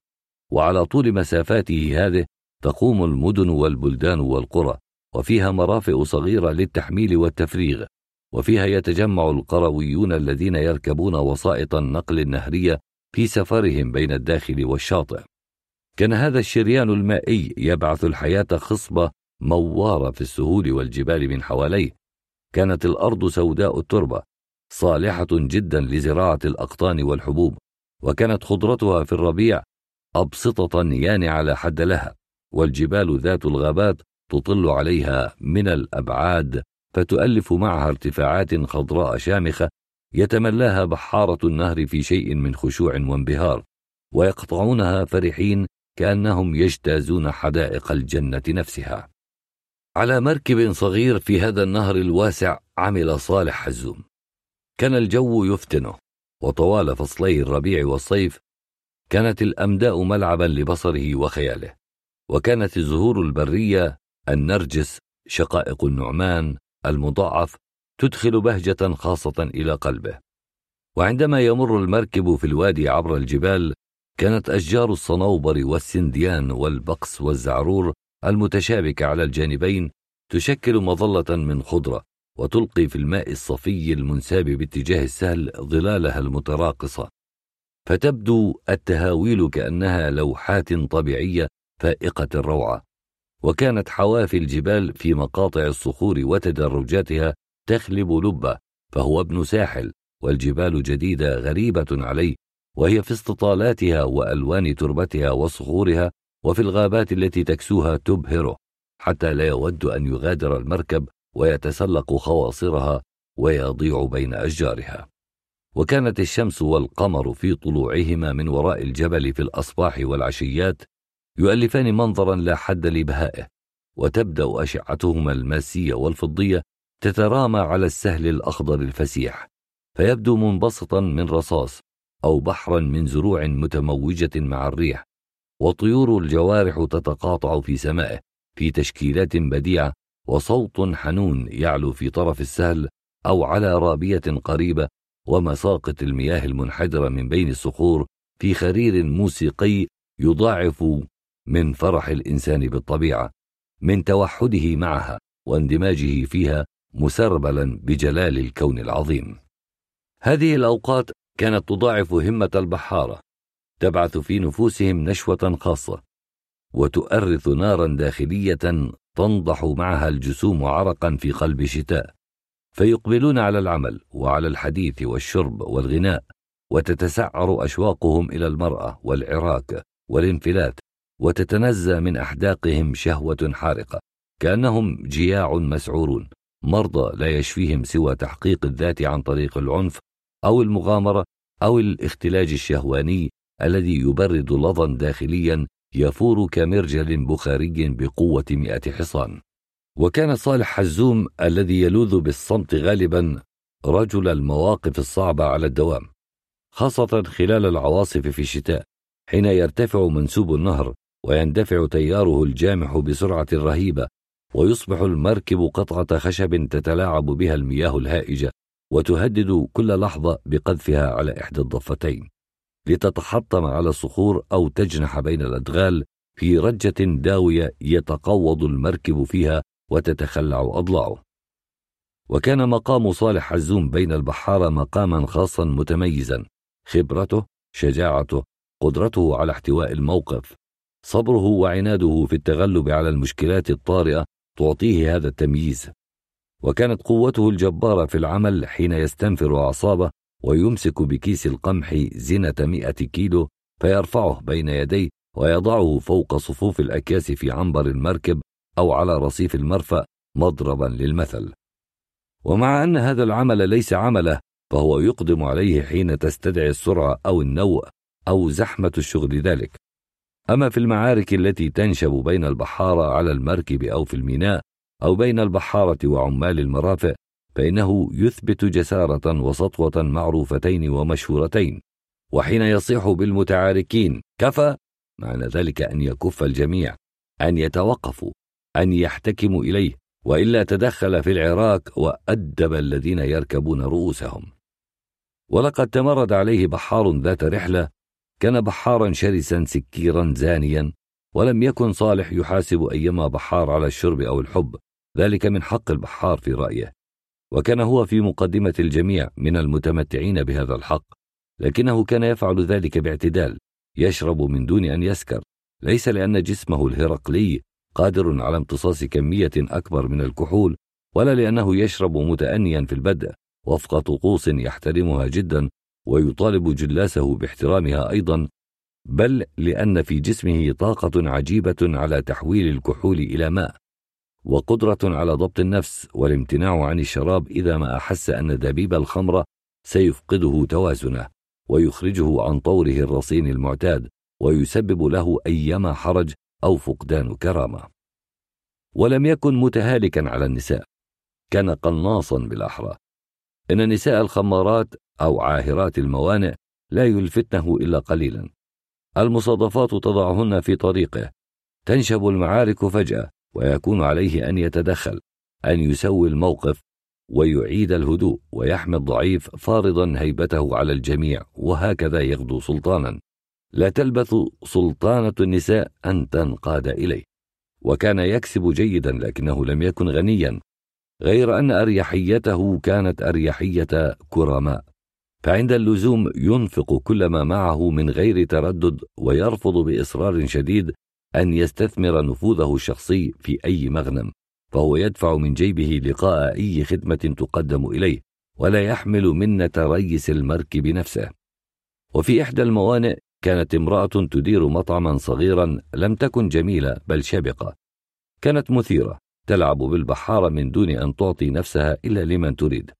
B: وعلى طول مسافاته هذه تقوم المدن والبلدان والقرى وفيها مرافئ صغيرة للتحميل والتفريغ وفيها يتجمع القرويون الذين يركبون وسائط النقل النهرية في سفرهم بين الداخل والشاطئ كان هذا الشريان المائي يبعث الحياة خصبة موارة في السهول والجبال من حواليه كانت الأرض سوداء التربة صالحة جدا لزراعة الأقطان والحبوب وكانت خضرتها في الربيع أبسطة يانعة على حد لها والجبال ذات الغابات تطل عليها من الأبعاد فتؤلف معها ارتفاعات خضراء شامخة يتملاها بحارة النهر في شيء من خشوع وانبهار ويقطعونها فرحين كأنهم يجتازون حدائق الجنة نفسها على مركب صغير في هذا النهر الواسع عمل صالح حزوم كان الجو يفتنه وطوال فصلي الربيع والصيف كانت الأمداء ملعبا لبصره وخياله وكانت الزهور البرية النرجس شقائق النعمان المضاعف تدخل بهجة خاصة إلى قلبه وعندما يمر المركب في الوادي عبر الجبال كانت أشجار الصنوبر والسنديان والبقس والزعرور المتشابكة على الجانبين تشكل مظلة من خضرة وتلقي في الماء الصفي المنساب باتجاه السهل ظلالها المتراقصة فتبدو التهاويل كأنها لوحات طبيعية فائقة الروعة وكانت حوافي الجبال في مقاطع الصخور وتدرجاتها تخلب لبه فهو ابن ساحل والجبال جديدة غريبة عليه وهي في استطالاتها وألوان تربتها وصخورها وفي الغابات التي تكسوها تبهره حتى لا يود أن يغادر المركب ويتسلق خواصرها ويضيع بين أشجارها وكانت الشمس والقمر في طلوعهما من وراء الجبل في الأصباح والعشيات يؤلفان منظرا لا حد لبهائه وتبدأ أشعتهما الماسية والفضية تترامى على السهل الأخضر الفسيح فيبدو منبسطا من رصاص أو بحرا من زروع متموجة مع الريح وطيور الجوارح تتقاطع في سمائه في تشكيلات بديعة وصوت حنون يعلو في طرف السهل أو على رابية قريبة ومساقط المياه المنحدرة من بين الصخور في خرير موسيقي يضاعف من فرح الإنسان بالطبيعة من توحده معها واندماجه فيها مسربلا بجلال الكون العظيم هذه الأوقات كانت تضاعف همة البحارة تبعث في نفوسهم نشوة خاصة وتؤرث نارا داخلية تنضح معها الجسوم عرقا في قلب شتاء فيقبلون على العمل وعلى الحديث والشرب والغناء وتتسعر اشواقهم الى المراه والعراك والانفلات وتتنزى من احداقهم شهوه حارقه كانهم جياع مسعورون مرضى لا يشفيهم سوى تحقيق الذات عن طريق العنف او المغامره او الاختلاج الشهواني الذي يبرد لظا داخليا يفور كمرجل بخاري بقوة مئة حصان وكان صالح حزوم الذي يلوذ بالصمت غالبا رجل المواقف الصعبة على الدوام خاصة خلال العواصف في الشتاء حين يرتفع منسوب النهر ويندفع تياره الجامح بسرعة رهيبة ويصبح المركب قطعة خشب تتلاعب بها المياه الهائجة وتهدد كل لحظة بقذفها على إحدى الضفتين لتتحطم على الصخور أو تجنح بين الأدغال في رجة داوية يتقوض المركب فيها وتتخلع أضلاعه. وكان مقام صالح عزوم بين البحارة مقاما خاصا متميزا خبرته شجاعته قدرته على احتواء الموقف صبره وعناده في التغلب على المشكلات الطارئة تعطيه هذا التمييز وكانت قوته الجبارة في العمل حين يستنفر أعصابه ويمسك بكيس القمح زنة مئة كيلو فيرفعه بين يديه ويضعه فوق صفوف الأكياس في عنبر المركب أو على رصيف المرفأ مضربا للمثل ومع أن هذا العمل ليس عمله فهو يقدم عليه حين تستدعي السرعة أو النوء أو زحمة الشغل ذلك أما في المعارك التي تنشب بين البحارة على المركب أو في الميناء أو بين البحارة وعمال المرافق فإنه يثبت جسارة وسطوة معروفتين ومشهورتين وحين يصيح بالمتعاركين كفى معنى ذلك أن يكف الجميع أن يتوقفوا أن يحتكموا إليه وإلا تدخل في العراك وأدب الذين يركبون رؤوسهم ولقد تمرد عليه بحار ذات رحلة كان بحارا شرسا سكيرا زانيا ولم يكن صالح يحاسب أيما بحار على الشرب أو الحب ذلك من حق البحار في رأيه وكان هو في مقدمة الجميع من المتمتعين بهذا الحق، لكنه كان يفعل ذلك باعتدال، يشرب من دون أن يسكر، ليس لأن جسمه الهرقلي قادر على امتصاص كمية أكبر من الكحول، ولا لأنه يشرب متأنيا في البدء وفق طقوس يحترمها جدا ويطالب جلاسه باحترامها أيضا، بل لأن في جسمه طاقة عجيبة على تحويل الكحول إلى ماء، وقدرة على ضبط النفس والامتناع عن الشراب إذا ما أحس أن دبيب الخمر سيفقده توازنه ويخرجه عن طوره الرصين المعتاد ويسبب له أيما حرج أو فقدان كرامة. ولم يكن متهالكا على النساء، كان قناصا بالأحرى. إن النساء الخمارات أو عاهرات الموانئ لا يلفتنه إلا قليلا. المصادفات تضعهن في طريقه، تنشب المعارك فجأة ويكون عليه أن يتدخل أن يسوي الموقف ويعيد الهدوء ويحمي الضعيف فارضا هيبته على الجميع وهكذا يغدو سلطانا لا تلبث سلطانة النساء أن تنقاد إليه وكان يكسب جيدا لكنه لم يكن غنيا غير أن أريحيته كانت أريحية كرماء فعند اللزوم ينفق كل ما معه من غير تردد ويرفض بإصرار شديد أن يستثمر نفوذه الشخصي في أي مغنم فهو يدفع من جيبه لقاء أي خدمة تقدم إليه ولا يحمل منة رئيس المركب نفسه وفي إحدى الموانئ كانت امرأة تدير مطعما صغيرا لم تكن جميلة بل شبقة كانت مثيرة تلعب بالبحارة من دون أن تعطي نفسها إلا لمن تريد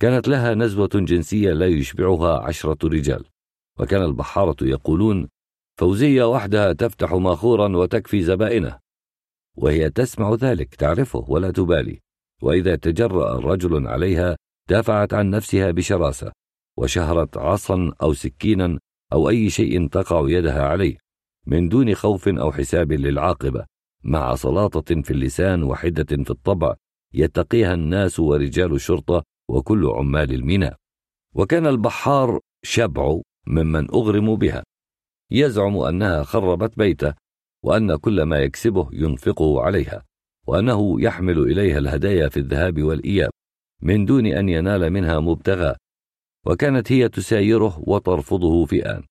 B: كانت لها نزوة جنسية لا يشبعها عشرة رجال وكان البحارة يقولون فوزية وحدها تفتح ماخورا وتكفي زبائنه وهي تسمع ذلك تعرفه ولا تبالي وإذا تجرأ رجل عليها دافعت عن نفسها بشراسة وشهرت عصا أو سكينا أو أي شيء تقع يدها عليه من دون خوف أو حساب للعاقبة مع سلاطة في اللسان وحدة في الطبع يتقيها الناس ورجال الشرطة وكل عمال الميناء وكان البحار شبع ممن أغرموا بها يزعم أنها خربت بيته وأن كل ما يكسبه ينفقه عليها وأنه يحمل إليها الهدايا في الذهاب والإياب من دون أن ينال منها مبتغاه وكانت هي تسايره وترفضه في آن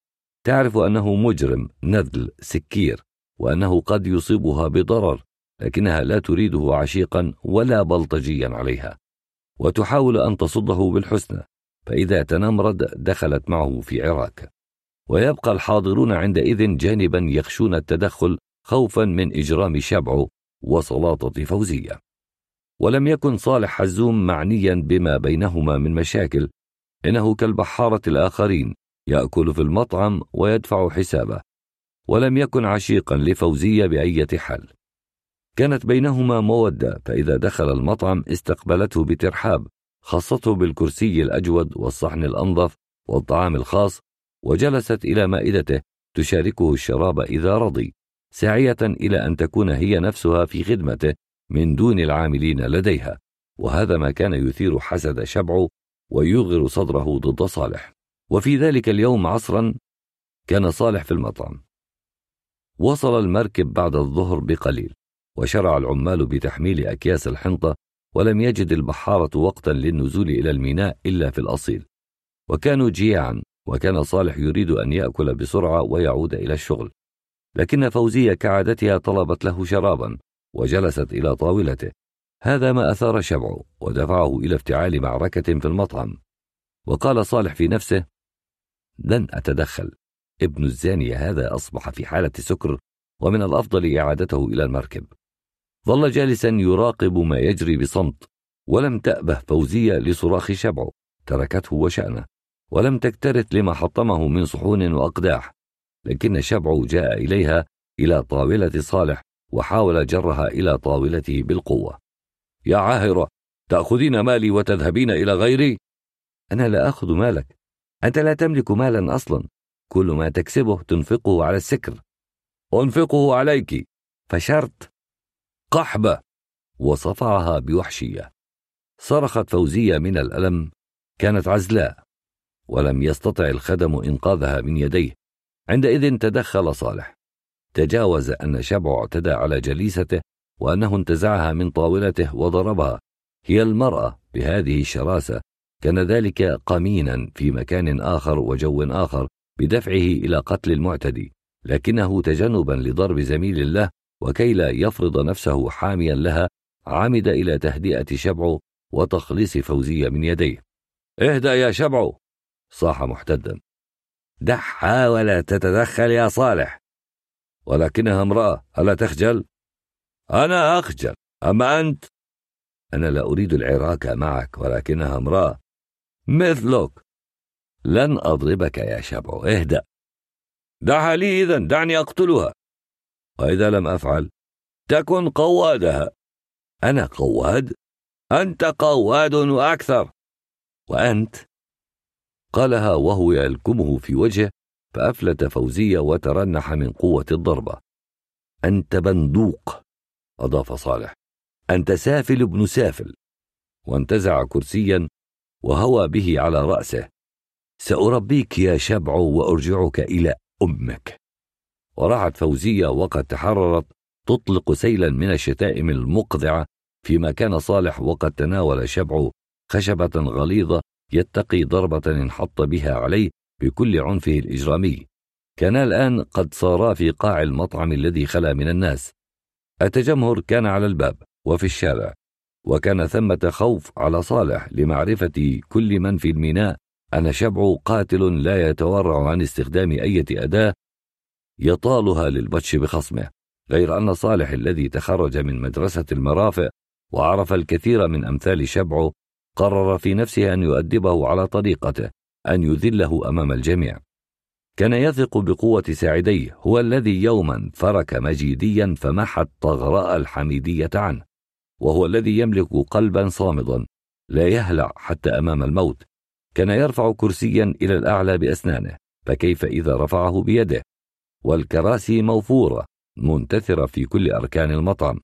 B: تعرف أنه مجرم نذل سكير وأنه قد يصيبها بضرر لكنها لا تريده عشيقا ولا بلطجيا عليها وتحاول أن تصده بالحسنى فإذا تنمرد دخلت معه في عراك ويبقى الحاضرون عندئذ جانبا يخشون التدخل خوفا من إجرام شبعه وسلاطة فوزية ولم يكن صالح حزوم معنيا بما بينهما من مشاكل إنه كالبحارة الآخرين يأكل في المطعم ويدفع حسابه ولم يكن عشيقا لفوزية بأية حال كانت بينهما مودة فإذا دخل المطعم استقبلته بترحاب خاصته بالكرسي الأجود والصحن الأنظف والطعام الخاص وجلست إلى مائدته تشاركه الشراب إذا رضي ساعية إلى أن تكون هي نفسها في خدمته من دون العاملين لديها وهذا ما كان يثير حسد شبعه ويغر صدره ضد صالح وفي ذلك اليوم عصرا كان صالح في المطعم وصل المركب بعد الظهر بقليل وشرع العمال بتحميل أكياس الحنطة ولم يجد البحارة وقتا للنزول إلى الميناء إلا في الأصيل وكانوا جياعا وكان صالح يريد أن يأكل بسرعة ويعود إلى الشغل لكن فوزية كعادتها طلبت له شرابا وجلست إلى طاولته هذا ما أثار شبعه ودفعه إلى افتعال معركة في المطعم وقال صالح في نفسه لن أتدخل ابن الزاني هذا أصبح في حالة سكر ومن الأفضل إعادته إلى المركب ظل جالسا يراقب ما يجري بصمت ولم تأبه فوزية لصراخ شبعه تركته وشأنه ولم تكترث لما حطمه من صحون وأقداح لكن شبع جاء إليها إلى طاولة صالح وحاول جرها إلى طاولته بالقوة يا عاهرة تأخذين مالي وتذهبين إلى غيري؟
C: أنا لا آخذ مالك
B: أنت لا تملك مالا أصلا كل ما تكسبه تنفقه على السكر
C: أنفقه عليك
B: فشرت
C: قحبة
B: وصفعها بوحشية صرخت فوزية من الألم كانت عزلاء ولم يستطع الخدم إنقاذها من يديه عندئذ تدخل صالح تجاوز أن شبع اعتدى على جليسته وأنه انتزعها من طاولته وضربها هي المرأة بهذه الشراسة كان ذلك قمينا في مكان آخر وجو آخر بدفعه إلى قتل المعتدي لكنه تجنبا لضرب زميل له وكي لا يفرض نفسه حاميا لها عمد إلى تهدئة شبع وتخليص فوزية من يديه
C: اهدأ يا شبعو
B: صاح محتدا
C: دعها ولا تتدخل يا صالح
B: ولكنها امرأة ألا تخجل؟
C: أنا أخجل أما أنت؟
B: أنا لا أريد العراك معك ولكنها امرأة
C: مثلك
B: لن أضربك يا شبع اهدأ
C: دعها لي إذا دعني أقتلها
B: وإذا لم أفعل
C: تكن قوادها
B: أنا قواد؟
C: أنت قواد وأكثر
B: وأنت قالها وهو يلكمه في وجهه فأفلت فوزية وترنح من قوة الضربة أنت بندوق أضاف صالح أنت سافل ابن سافل وانتزع كرسيا وهوى به على رأسه سأربيك يا شبع وأرجعك إلى أمك ورعت فوزية وقد تحررت تطلق سيلا من الشتائم المقذعة فيما كان صالح وقد تناول شبع خشبة غليظة يتقي ضربة انحط بها عليه بكل عنفه الإجرامي كان الآن قد صارا في قاع المطعم الذي خلا من الناس التجمهر كان على الباب وفي الشارع وكان ثمة خوف على صالح لمعرفة كل من في الميناء أن شبع قاتل لا يتورع عن استخدام أي أداة يطالها للبطش بخصمه غير أن صالح الذي تخرج من مدرسة المرافق وعرف الكثير من أمثال شبعه قرر في نفسه أن يؤدبه على طريقته أن يذله أمام الجميع كان يثق بقوة ساعديه هو الذي يوما فرك مجيديا فمحى الطغراء الحميدية عنه وهو الذي يملك قلبا صامدا لا يهلع حتى أمام الموت كان يرفع كرسيا إلى الأعلى بأسنانه فكيف إذا رفعه بيده والكراسي موفورة منتثرة في كل أركان المطعم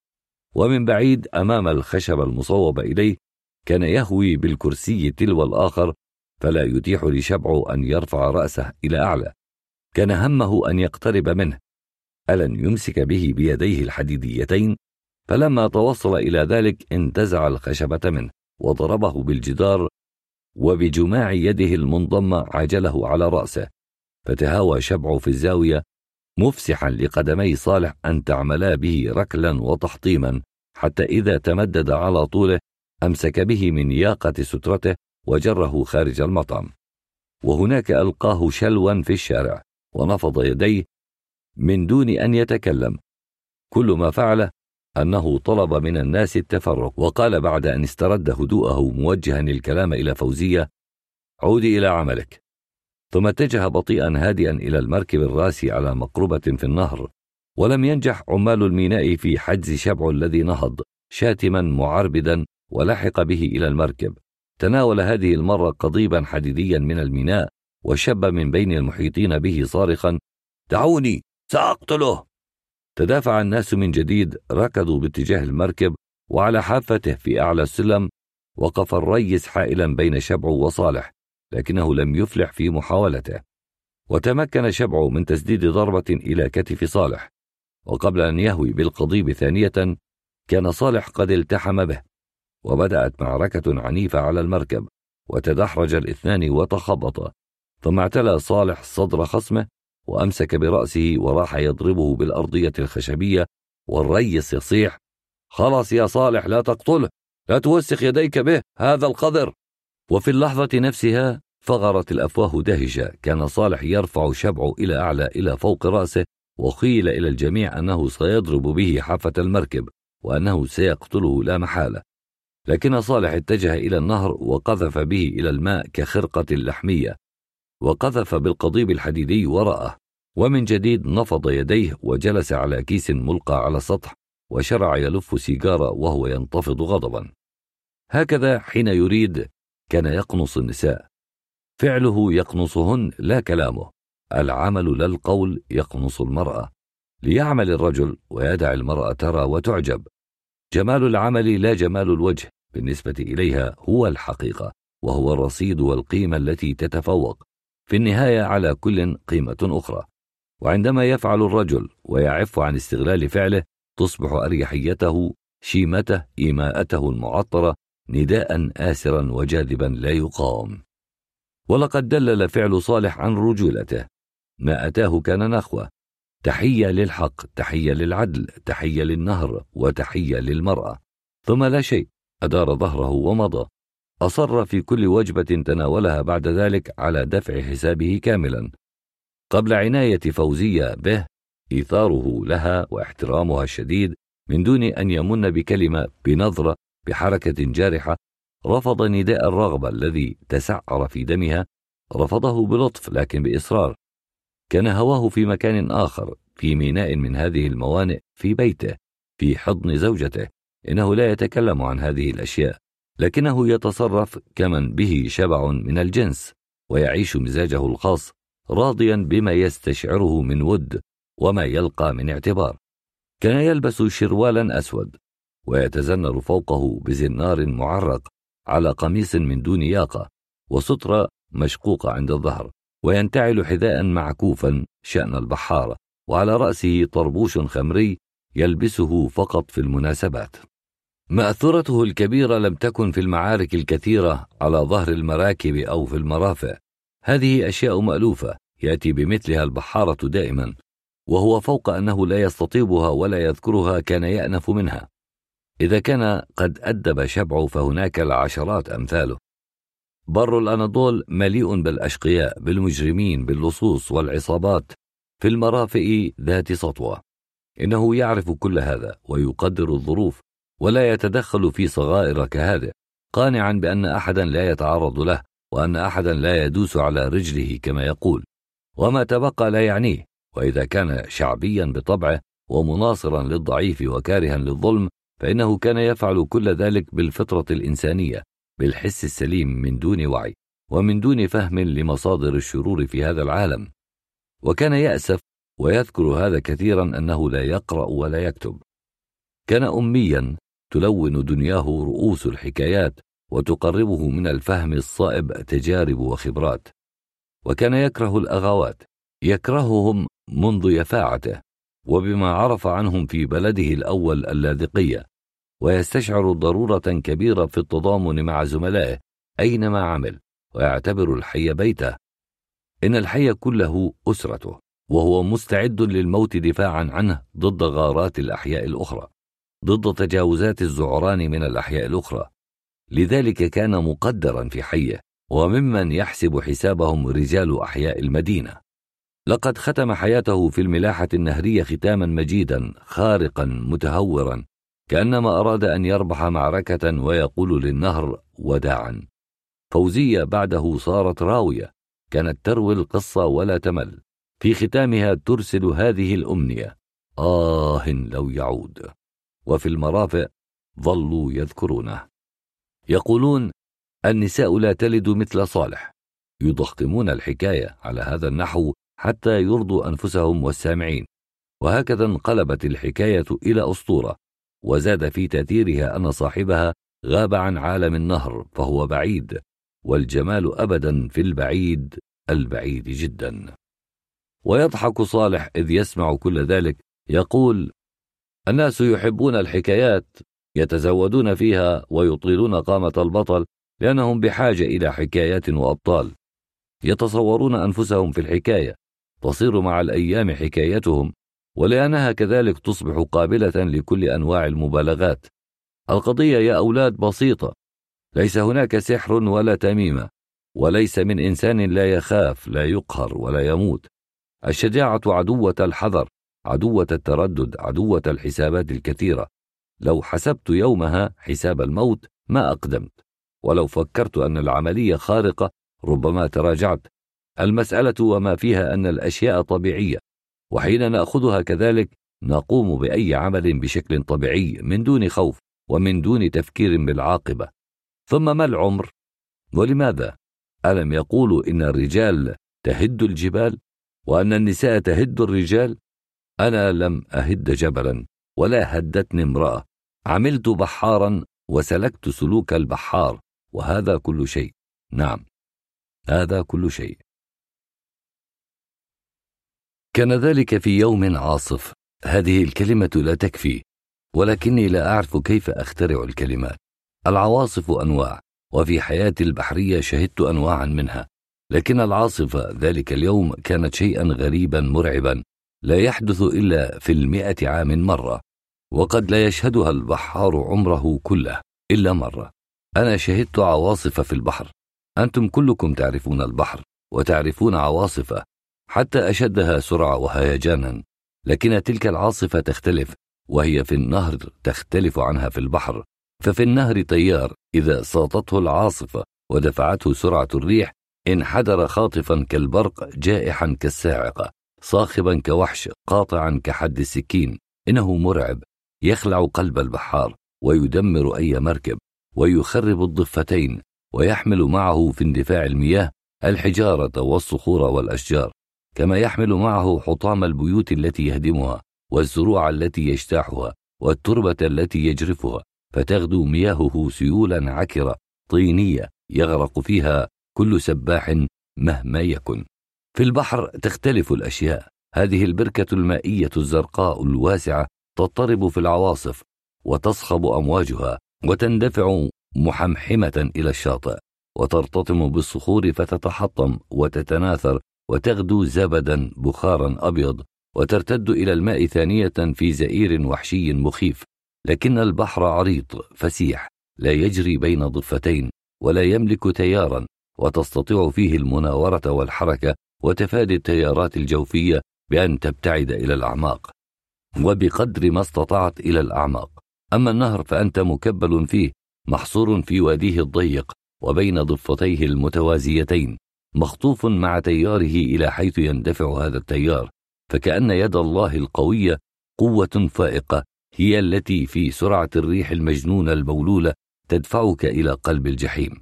B: ومن بعيد أمام الخشب المصوب إليه كان يهوي بالكرسي تلو الآخر فلا يتيح لشبع أن يرفع رأسه إلى أعلى كان همه أن يقترب منه ألن يمسك به بيديه الحديديتين فلما توصل إلى ذلك انتزع الخشبة منه وضربه بالجدار وبجماع يده المنضمة عجله على رأسه فتهاوى شبع في الزاوية مفسحا لقدمي صالح أن تعملا به ركلا وتحطيما حتى إذا تمدد على طوله أمسك به من ياقة سترته وجره خارج المطعم وهناك ألقاه شلوا في الشارع ونفض يديه من دون أن يتكلم كل ما فعله أنه طلب من الناس التفرق وقال بعد أن استرد هدوءه موجها الكلام إلى فوزية عود إلى عملك ثم اتجه بطيئا هادئا إلى المركب الراسي على مقربة في النهر ولم ينجح عمال الميناء في حجز شبع الذي نهض شاتما معربدا ولحق به إلى المركب تناول هذه المرة قضيبا حديديا من الميناء وشب من بين المحيطين به صارخا دعوني سأقتله تدافع الناس من جديد ركضوا باتجاه المركب وعلى حافته في أعلى السلم وقف الريس حائلا بين شبعو وصالح لكنه لم يفلح في محاولته وتمكن شبعو من تسديد ضربة إلى كتف صالح وقبل أن يهوي بالقضيب ثانية كان صالح قد التحم به وبدأت معركة عنيفة على المركب وتدحرج الاثنان وتخبطا ثم اعتلى صالح صدر خصمه وأمسك برأسه وراح يضربه بالأرضية الخشبية والريس يصيح خلاص يا صالح لا تقتله لا توسخ يديك به هذا القذر وفي اللحظة نفسها فغرت الأفواه دهشة كان صالح يرفع شبعه إلى أعلى إلى فوق رأسه وقيل إلى الجميع أنه سيضرب به حافة المركب وأنه سيقتله لا محالة لكن صالح اتجه إلى النهر وقذف به إلى الماء كخرقة لحمية وقذف بالقضيب الحديدي وراءه ومن جديد نفض يديه وجلس على كيس ملقى على السطح وشرع يلف سيجارة وهو ينتفض غضبا هكذا حين يريد كان يقنص النساء فعله يقنصهن لا كلامه العمل لا القول يقنص المرأة ليعمل الرجل ويدع المرأة ترى وتعجب جمال العمل لا جمال الوجه بالنسبة إليها هو الحقيقة وهو الرصيد والقيمة التي تتفوق في النهاية على كل قيمة أخرى وعندما يفعل الرجل ويعف عن استغلال فعله تصبح أريحيته شيمته إيماءته المعطرة نداء آسرا وجاذبا لا يقاوم ولقد دلل فعل صالح عن رجولته ما أتاه كان نخوة تحية للحق، تحية للعدل، تحية للنهر، وتحية للمرأة. ثم لا شيء، أدار ظهره ومضى. أصر في كل وجبة تناولها بعد ذلك على دفع حسابه كاملا. قبل عناية فوزية به، إيثاره لها واحترامها الشديد من دون أن يمن بكلمة، بنظرة، بحركة جارحة، رفض نداء الرغبة الذي تسعر في دمها، رفضه بلطف لكن بإصرار. كان هواه في مكان آخر في ميناء من هذه الموانئ في بيته في حضن زوجته إنه لا يتكلم عن هذه الأشياء لكنه يتصرف كمن به شبع من الجنس ويعيش مزاجه الخاص راضيا بما يستشعره من ود وما يلقى من اعتبار كان يلبس شروالا أسود ويتزنر فوقه بزنار معرق على قميص من دون ياقة وسترة مشقوقة عند الظهر وينتعل حذاء معكوفا شأن البحارة وعلى رأسه طربوش خمري يلبسه فقط في المناسبات مأثرته الكبيرة لم تكن في المعارك الكثيرة على ظهر المراكب أو في المرافق هذه أشياء مألوفة يأتي بمثلها البحارة دائما وهو فوق أنه لا يستطيبها ولا يذكرها كان يأنف منها إذا كان قد أدب شبعه فهناك العشرات أمثاله بر الأناضول مليء بالأشقياء بالمجرمين باللصوص والعصابات في المرافئ ذات سطوة إنه يعرف كل هذا ويقدر الظروف ولا يتدخل في صغائر كهذه قانعا بأن أحدا لا يتعرض له وأن أحدا لا يدوس على رجله كما يقول وما تبقى لا يعنيه وإذا كان شعبيا بطبعه ومناصرا للضعيف وكارها للظلم فإنه كان يفعل كل ذلك بالفطرة الإنسانية بالحس السليم من دون وعي ومن دون فهم لمصادر الشرور في هذا العالم وكان ياسف ويذكر هذا كثيرا انه لا يقرا ولا يكتب كان اميا تلون دنياه رؤوس الحكايات وتقربه من الفهم الصائب تجارب وخبرات وكان يكره الاغاوات يكرههم منذ يفاعته وبما عرف عنهم في بلده الاول اللاذقيه ويستشعر ضرورة كبيرة في التضامن مع زملائه أينما عمل ويعتبر الحي بيته إن الحي كله أسرته وهو مستعد للموت دفاعا عنه ضد غارات الأحياء الأخرى ضد تجاوزات الزعران من الأحياء الأخرى لذلك كان مقدرا في حيه وممن يحسب حسابهم رجال أحياء المدينة لقد ختم حياته في الملاحة النهرية ختاما مجيدا خارقا متهورا كأنما أراد أن يربح معركة ويقول للنهر وداعا فوزية بعده صارت راوية كانت تروي القصة ولا تمل في ختامها ترسل هذه الأمنية آه لو يعود وفي المرافئ ظلوا يذكرونه يقولون النساء لا تلد مثل صالح يضخمون الحكاية على هذا النحو حتى يرضوا أنفسهم والسامعين وهكذا انقلبت الحكاية إلى أسطورة وزاد في تأثيرها أن صاحبها غاب عن عالم النهر فهو بعيد والجمال أبدا في البعيد البعيد جدا ويضحك صالح إذ يسمع كل ذلك يقول الناس يحبون الحكايات يتزودون فيها ويطيلون قامة البطل لأنهم بحاجة إلى حكايات وأبطال يتصورون أنفسهم في الحكاية تصير مع الأيام حكايتهم ولأنها كذلك تصبح قابلة لكل أنواع المبالغات. القضية يا أولاد بسيطة، ليس هناك سحر ولا تميمة، وليس من إنسان لا يخاف، لا يقهر، ولا يموت. الشجاعة عدوة الحذر، عدوة التردد، عدوة الحسابات الكثيرة. لو حسبت يومها حساب الموت ما أقدمت، ولو فكرت أن العملية خارقة ربما تراجعت. المسألة وما فيها أن الأشياء طبيعية، وحين ناخذها كذلك نقوم باي عمل بشكل طبيعي من دون خوف ومن دون تفكير بالعاقبه ثم ما العمر ولماذا الم يقولوا ان الرجال تهد الجبال وان النساء تهد الرجال انا لم اهد جبلا ولا هدتني امراه عملت بحارا وسلكت سلوك البحار وهذا كل شيء نعم هذا كل شيء كان ذلك في يوم عاصف هذه الكلمه لا تكفي ولكني لا اعرف كيف اخترع الكلمات العواصف انواع وفي حياتي البحريه شهدت انواعا منها لكن العاصفه ذلك اليوم كانت شيئا غريبا مرعبا لا يحدث الا في المئه عام مره وقد لا يشهدها البحار عمره كله الا مره انا شهدت عواصف في البحر انتم كلكم تعرفون البحر وتعرفون عواصفه حتى أشدها سرعة وهيجانا لكن تلك العاصفة تختلف وهي في النهر تختلف عنها في البحر ففي النهر تيار إذا ساطته العاصفة ودفعته سرعة الريح انحدر خاطفا كالبرق جائحا كالساعقة صاخبا كوحش قاطعا كحد السكين إنه مرعب يخلع قلب البحار ويدمر أي مركب ويخرب الضفتين ويحمل معه في اندفاع المياه الحجارة والصخور والأشجار كما يحمل معه حطام البيوت التي يهدمها والزروع التي يجتاحها والتربة التي يجرفها فتغدو مياهه سيولا عكرة طينية يغرق فيها كل سباح مهما يكن في البحر تختلف الأشياء هذه البركة المائية الزرقاء الواسعة تضطرب في العواصف وتصخب أمواجها وتندفع محمحمة إلى الشاطئ وترتطم بالصخور فتتحطم وتتناثر وتغدو زبدا بخارا أبيض وترتد إلى الماء ثانية في زئير وحشي مخيف لكن البحر عريض فسيح لا يجري بين ضفتين ولا يملك تيارا وتستطيع فيه المناورة والحركة وتفادي التيارات الجوفية بأن تبتعد إلى الأعماق وبقدر ما استطعت إلى الأعماق أما النهر فأنت مكبل فيه محصور في واديه الضيق وبين ضفتيه المتوازيتين مخطوف مع تياره إلى حيث يندفع هذا التيار فكأن يد الله القوية قوة فائقة هي التي في سرعة الريح المجنونة المولولة تدفعك إلى قلب الجحيم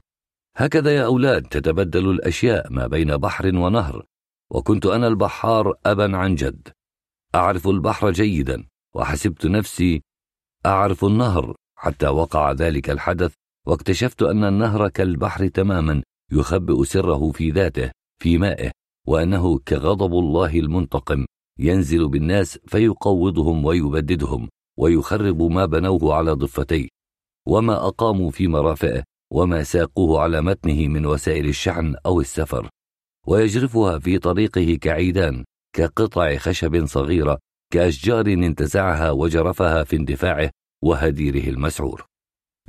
B: هكذا يا أولاد تتبدل الأشياء ما بين بحر ونهر وكنت أنا البحار أبا عن جد أعرف البحر جيدا وحسبت نفسي أعرف النهر حتى وقع ذلك الحدث واكتشفت أن النهر كالبحر تماما يخبئ سره في ذاته في مائه وأنه كغضب الله المنتقم ينزل بالناس فيقوضهم ويبددهم ويخرب ما بنوه على ضفتيه وما أقاموا في مرافئه وما ساقوه على متنه من وسائل الشحن أو السفر ويجرفها في طريقه كعيدان كقطع خشب صغيرة كأشجار انتزعها وجرفها في اندفاعه وهديره المسعور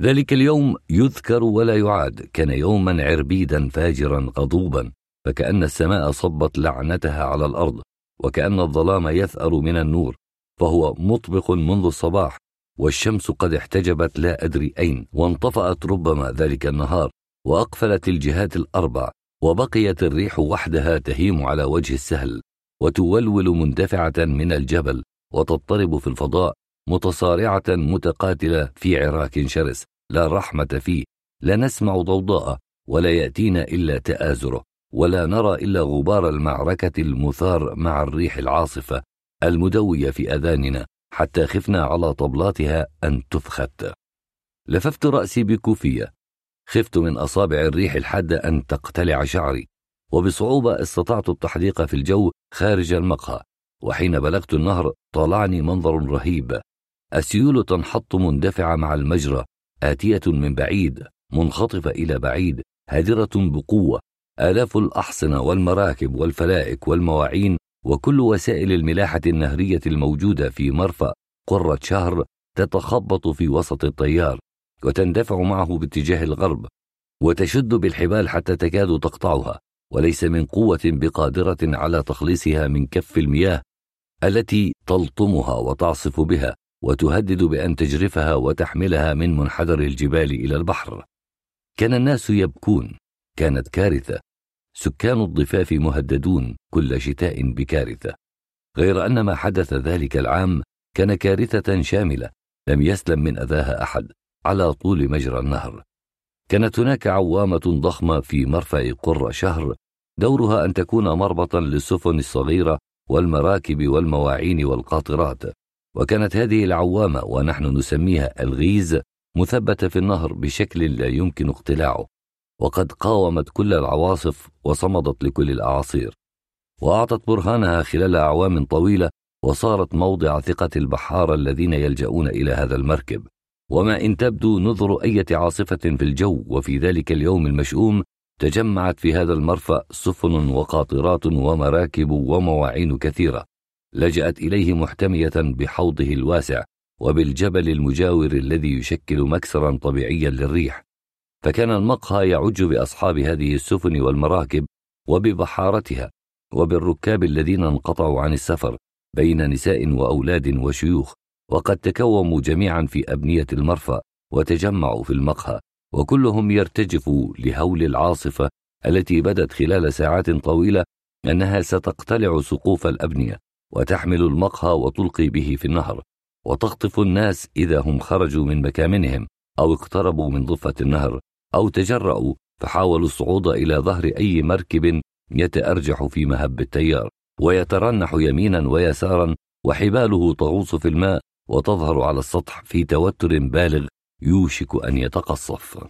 B: ذلك اليوم يذكر ولا يعاد كان يوما عربيدا فاجرا غضوبا فكأن السماء صبت لعنتها على الأرض وكأن الظلام يثأر من النور فهو مطبق منذ الصباح والشمس قد احتجبت لا أدري أين وانطفأت ربما ذلك النهار وأقفلت الجهات الأربع وبقيت الريح وحدها تهيم على وجه السهل وتولول مندفعة من الجبل وتضطرب في الفضاء متصارعة متقاتلة في عراك شرس لا رحمة فيه لا نسمع ضوضاء ولا يأتينا إلا تآزره ولا نرى إلا غبار المعركة المثار مع الريح العاصفة المدوية في أذاننا حتى خفنا على طبلاتها أن تفخت لففت رأسي بكوفية خفت من أصابع الريح الحادة أن تقتلع شعري وبصعوبة استطعت التحديق في الجو خارج المقهى وحين بلغت النهر طالعني منظر رهيب السيول تنحط مندفعة مع المجرى آتية من بعيد منخطفة إلى بعيد هادرة بقوة آلاف الأحصنة والمراكب والفلائك والمواعين وكل وسائل الملاحة النهرية الموجودة في مرفأ قرة شهر تتخبط في وسط التيار وتندفع معه باتجاه الغرب وتشد بالحبال حتى تكاد تقطعها وليس من قوة بقادرة على تخليصها من كف المياه التي تلطمها وتعصف بها وتهدد بأن تجرفها وتحملها من منحدر الجبال إلى البحر. كان الناس يبكون، كانت كارثة. سكان الضفاف مهددون كل شتاء بكارثة. غير أن ما حدث ذلك العام كان كارثة شاملة لم يسلم من أذاها أحد على طول مجرى النهر. كانت هناك عوامة ضخمة في مرفأ قرة شهر دورها أن تكون مربطا للسفن الصغيرة والمراكب والمواعين والقاطرات وكانت هذه العوامة ونحن نسميها الغيز مثبتة في النهر بشكل لا يمكن اقتلاعه وقد قاومت كل العواصف وصمدت لكل الأعاصير وأعطت برهانها خلال أعوام طويلة وصارت موضع ثقة البحارة الذين يلجؤون إلى هذا المركب وما إن تبدو نذر أية عاصفة في الجو وفي ذلك اليوم المشؤوم تجمعت في هذا المرفأ سفن وقاطرات ومراكب ومواعين كثيرة لجأت إليه محتمية بحوضه الواسع وبالجبل المجاور الذي يشكل مكسرا طبيعيا للريح فكان المقهى يعج بأصحاب هذه السفن والمراكب وببحارتها وبالركاب الذين انقطعوا عن السفر بين نساء وأولاد وشيوخ وقد تكوموا جميعا في أبنية المرفأ وتجمعوا في المقهى وكلهم يرتجف لهول العاصفة التي بدت خلال ساعات طويلة أنها ستقتلع سقوف الأبنية وتحمل المقهى وتلقي به في النهر وتخطف الناس إذا هم خرجوا من مكامنهم أو اقتربوا من ضفة النهر أو تجرأوا فحاولوا الصعود إلى ظهر أي مركب يتأرجح في مهب التيار ويترنح يمينا ويسارا وحباله تغوص في الماء وتظهر على السطح في توتر بالغ يوشك أن يتقصف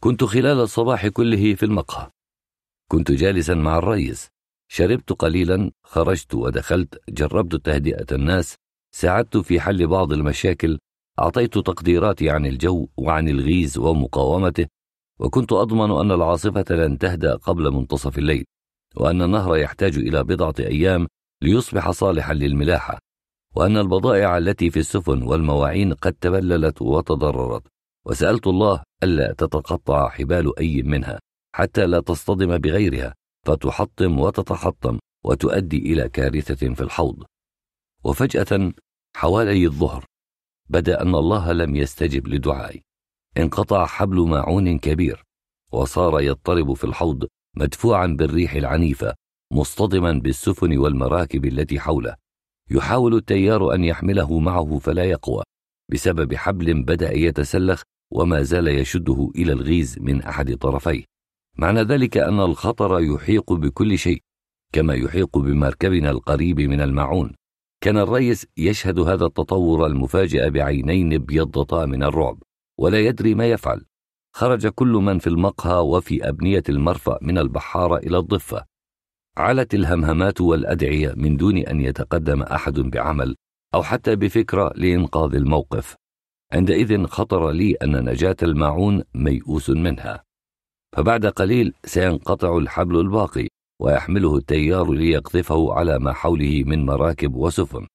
B: كنت خلال الصباح كله في المقهى كنت جالسا مع الرئيس شربت قليلا خرجت ودخلت جربت تهدئه الناس ساعدت في حل بعض المشاكل اعطيت تقديراتي عن الجو وعن الغيز ومقاومته وكنت اضمن ان العاصفه لن تهدا قبل منتصف الليل وان النهر يحتاج الى بضعه ايام ليصبح صالحا للملاحه وان البضائع التي في السفن والمواعين قد تبللت وتضررت وسالت الله الا تتقطع حبال اي منها حتى لا تصطدم بغيرها فتحطم وتتحطم وتؤدي الى كارثه في الحوض وفجاه حوالي الظهر بدا ان الله لم يستجب لدعائي انقطع حبل ماعون كبير وصار يضطرب في الحوض مدفوعا بالريح العنيفه مصطدما بالسفن والمراكب التي حوله يحاول التيار ان يحمله معه فلا يقوى بسبب حبل بدا يتسلخ وما زال يشده الى الغيز من احد طرفيه معنى ذلك أن الخطر يحيق بكل شيء كما يحيق بمركبنا القريب من المعون كان الريس يشهد هذا التطور المفاجئ بعينين ابيضتا من الرعب ولا يدري ما يفعل خرج كل من في المقهى وفي أبنية المرفأ من البحارة إلى الضفة علت الهمهمات والأدعية من دون أن يتقدم أحد بعمل أو حتى بفكرة لإنقاذ الموقف عندئذ خطر لي أن نجاة الماعون ميؤوس منها فبعد قليل سينقطع الحبل الباقي ويحمله التيار ليقذفه على ما حوله من مراكب وسفن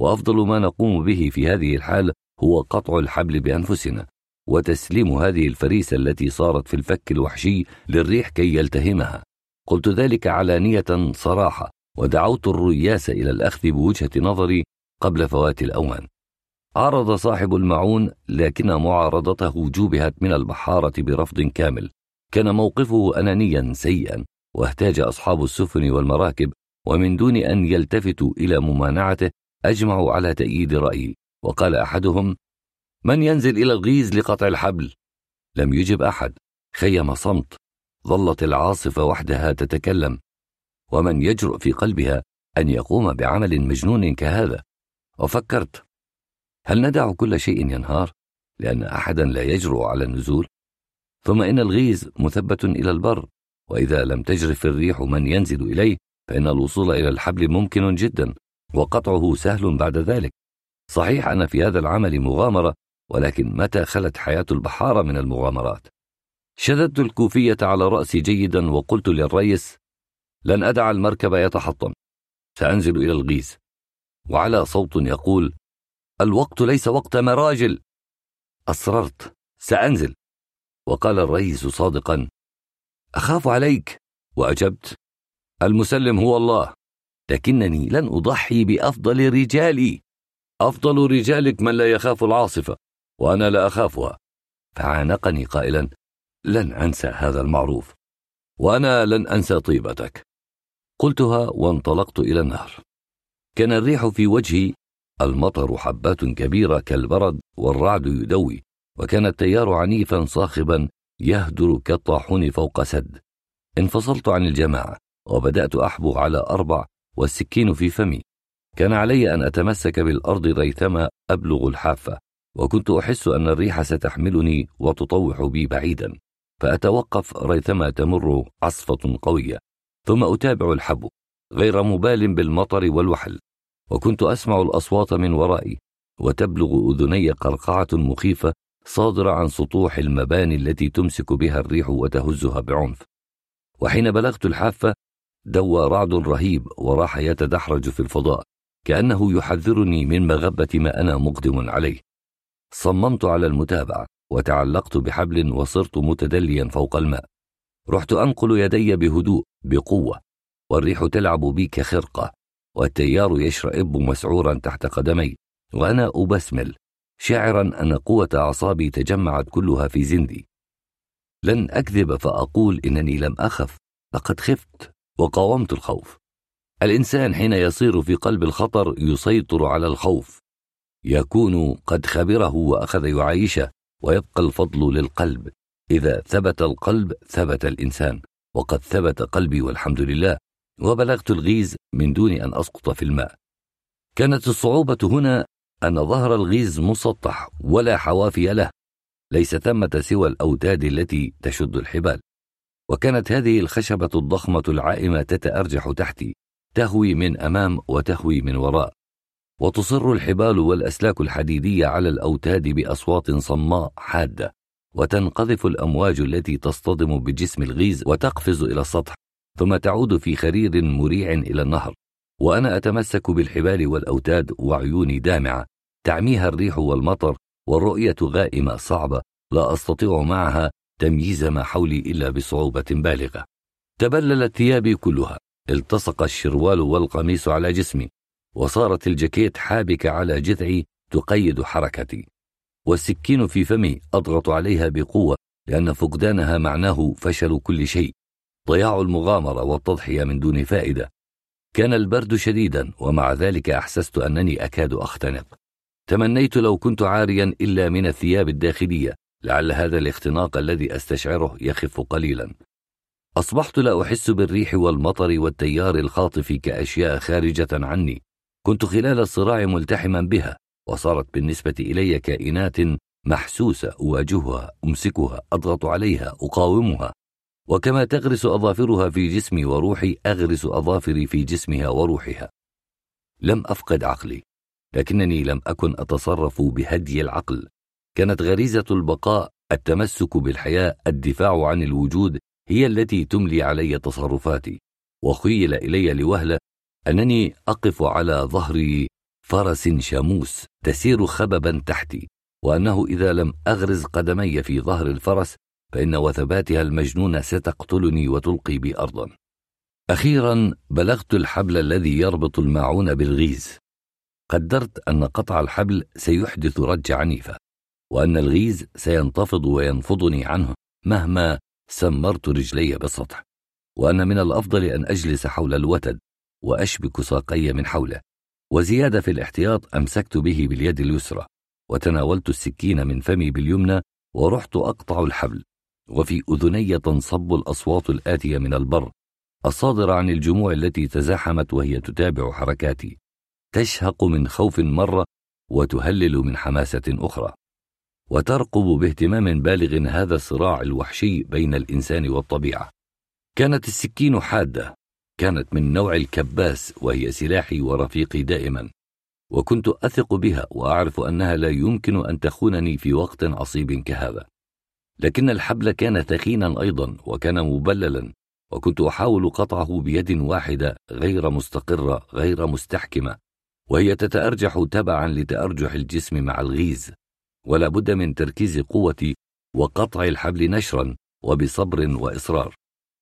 B: وافضل ما نقوم به في هذه الحال هو قطع الحبل بانفسنا وتسليم هذه الفريسه التي صارت في الفك الوحشي للريح كي يلتهمها قلت ذلك علانيه صراحه ودعوت الرياس الى الاخذ بوجهه نظري قبل فوات الاوان عارض صاحب المعون لكن معارضته جوبهت من البحاره برفض كامل كان موقفه أنانيا سيئا واهتاج أصحاب السفن والمراكب ومن دون أن يلتفتوا إلى ممانعته أجمعوا على تأييد رايي وقال أحدهم من ينزل إلى الغيز لقطع الحبل؟ لم يجب أحد خيم صمت ظلت العاصفة وحدها تتكلم ومن يجرؤ في قلبها أن يقوم بعمل مجنون كهذا وفكرت هل ندع كل شيء ينهار لأن أحدا لا يجرؤ على النزول ثم إن الغيز مثبت إلى البر وإذا لم تجرف الريح من ينزل إليه فإن الوصول إلى الحبل ممكن جدا وقطعه سهل بعد ذلك صحيح أن في هذا العمل مغامرة ولكن متى خلت حياة البحارة من المغامرات شددت الكوفية على رأسي جيدا وقلت للرئيس لن أدع المركب يتحطم سأنزل إلى الغيز وعلى صوت يقول الوقت ليس وقت مراجل أصررت سأنزل وقال الرئيس صادقا اخاف عليك واجبت المسلم هو الله لكنني لن اضحي بافضل رجالي افضل رجالك من لا يخاف العاصفه وانا لا اخافها فعانقني قائلا لن انسى هذا المعروف وانا لن انسى طيبتك قلتها وانطلقت الى النهر كان الريح في وجهي المطر حبات كبيره كالبرد والرعد يدوي وكان التيار عنيفا صاخبا يهدر كالطاحون فوق سد انفصلت عن الجماعة وبدأت أحبو على أربع والسكين في فمي كان علي أن أتمسك بالأرض ريثما أبلغ الحافة وكنت أحس أن الريح ستحملني وتطوح بي بعيدا فأتوقف ريثما تمر عصفة قوية ثم أتابع الحبو غير مبال بالمطر والوحل وكنت أسمع الأصوات من ورائي وتبلغ أذني قرقعة مخيفة صادرة عن سطوح المباني التي تمسك بها الريح وتهزها بعنف وحين بلغت الحافة دوى رعد رهيب وراح يتدحرج في الفضاء كأنه يحذرني من مغبة ما أنا مقدم عليه صممت على المتابعة وتعلقت بحبل وصرت متدليا فوق الماء رحت أنقل يدي بهدوء بقوة والريح تلعب بي كخرقة والتيار يشرئب مسعورا تحت قدمي وأنا أبسمل شاعرا أن قوة أعصابي تجمعت كلها في زندي لن أكذب فأقول إنني لم أخف لقد خفت وقاومت الخوف الإنسان حين يصير في قلب الخطر يسيطر على الخوف يكون قد خبره وأخذ يعايشه ويبقى الفضل للقلب إذا ثبت القلب ثبت الإنسان وقد ثبت قلبي والحمد لله وبلغت الغيز من دون أن أسقط في الماء كانت الصعوبة هنا أن ظهر الغيز مسطح ولا حوافي له ليس ثمة سوى الأوتاد التي تشد الحبال وكانت هذه الخشبة الضخمة العائمة تتأرجح تحتي تهوي من أمام وتهوي من وراء وتصر الحبال والأسلاك الحديدية على الأوتاد بأصوات صماء حادة وتنقذف الأمواج التي تصطدم بجسم الغيز وتقفز إلى السطح ثم تعود في خرير مريع إلى النهر وأنا أتمسك بالحبال والأوتاد وعيوني دامعة تعميها الريح والمطر والرؤية غائمة صعبة لا أستطيع معها تمييز ما حولي إلا بصعوبة بالغة تبللت ثيابي كلها التصق الشروال والقميص على جسمي وصارت الجاكيت حابكة على جذعي تقيد حركتي والسكين في فمي أضغط عليها بقوة لأن فقدانها معناه فشل كل شيء ضياع المغامرة والتضحية من دون فائدة كان البرد شديدا ومع ذلك أحسست أنني أكاد أختنق تمنيت لو كنت عاريا إلا من الثياب الداخلية لعل هذا الاختناق الذي أستشعره يخف قليلا أصبحت لا أحس بالريح والمطر والتيار الخاطف كأشياء خارجة عني كنت خلال الصراع ملتحما بها وصارت بالنسبة إلي كائنات محسوسة أواجهها أمسكها أضغط عليها أقاومها وكما تغرس أظافرها في جسمي وروحي أغرس أظافري في جسمها وروحها لم أفقد عقلي لكنني لم أكن أتصرف بهدي العقل كانت غريزة البقاء التمسك بالحياة الدفاع عن الوجود هي التي تملي علي تصرفاتي وخيل إلي لوهلة أنني أقف على ظهر فرس شاموس تسير خببا تحتي وأنه إذا لم أغرز قدمي في ظهر الفرس فإن وثباتها المجنونة ستقتلني وتلقي بي أرضا أخيرا بلغت الحبل الذي يربط الماعون بالغيز قدرت أن قطع الحبل سيحدث رج عنيفة وأن الغيز سينتفض وينفضني عنه مهما سمرت رجلي بالسطح وأن من الأفضل أن أجلس حول الوتد وأشبك ساقي من حوله وزيادة في الاحتياط أمسكت به باليد اليسرى وتناولت السكين من فمي باليمنى ورحت أقطع الحبل وفي أذني تنصب الأصوات الآتية من البر الصادرة عن الجموع التي تزاحمت وهي تتابع حركاتي تشهق من خوف مرة وتهلل من حماسة أخرى وترقب باهتمام بالغ هذا الصراع الوحشي بين الإنسان والطبيعة كانت السكين حادة كانت من نوع الكباس وهي سلاحي ورفيقي دائما وكنت أثق بها وأعرف أنها لا يمكن أن تخونني في وقت عصيب كهذا لكن الحبل كان ثخينا أيضا وكان مبللا وكنت أحاول قطعه بيد واحدة غير مستقرة غير مستحكمة وهي تتأرجح تبعا لتأرجح الجسم مع الغيز ولا بد من تركيز قوة وقطع الحبل نشرا وبصبر وإصرار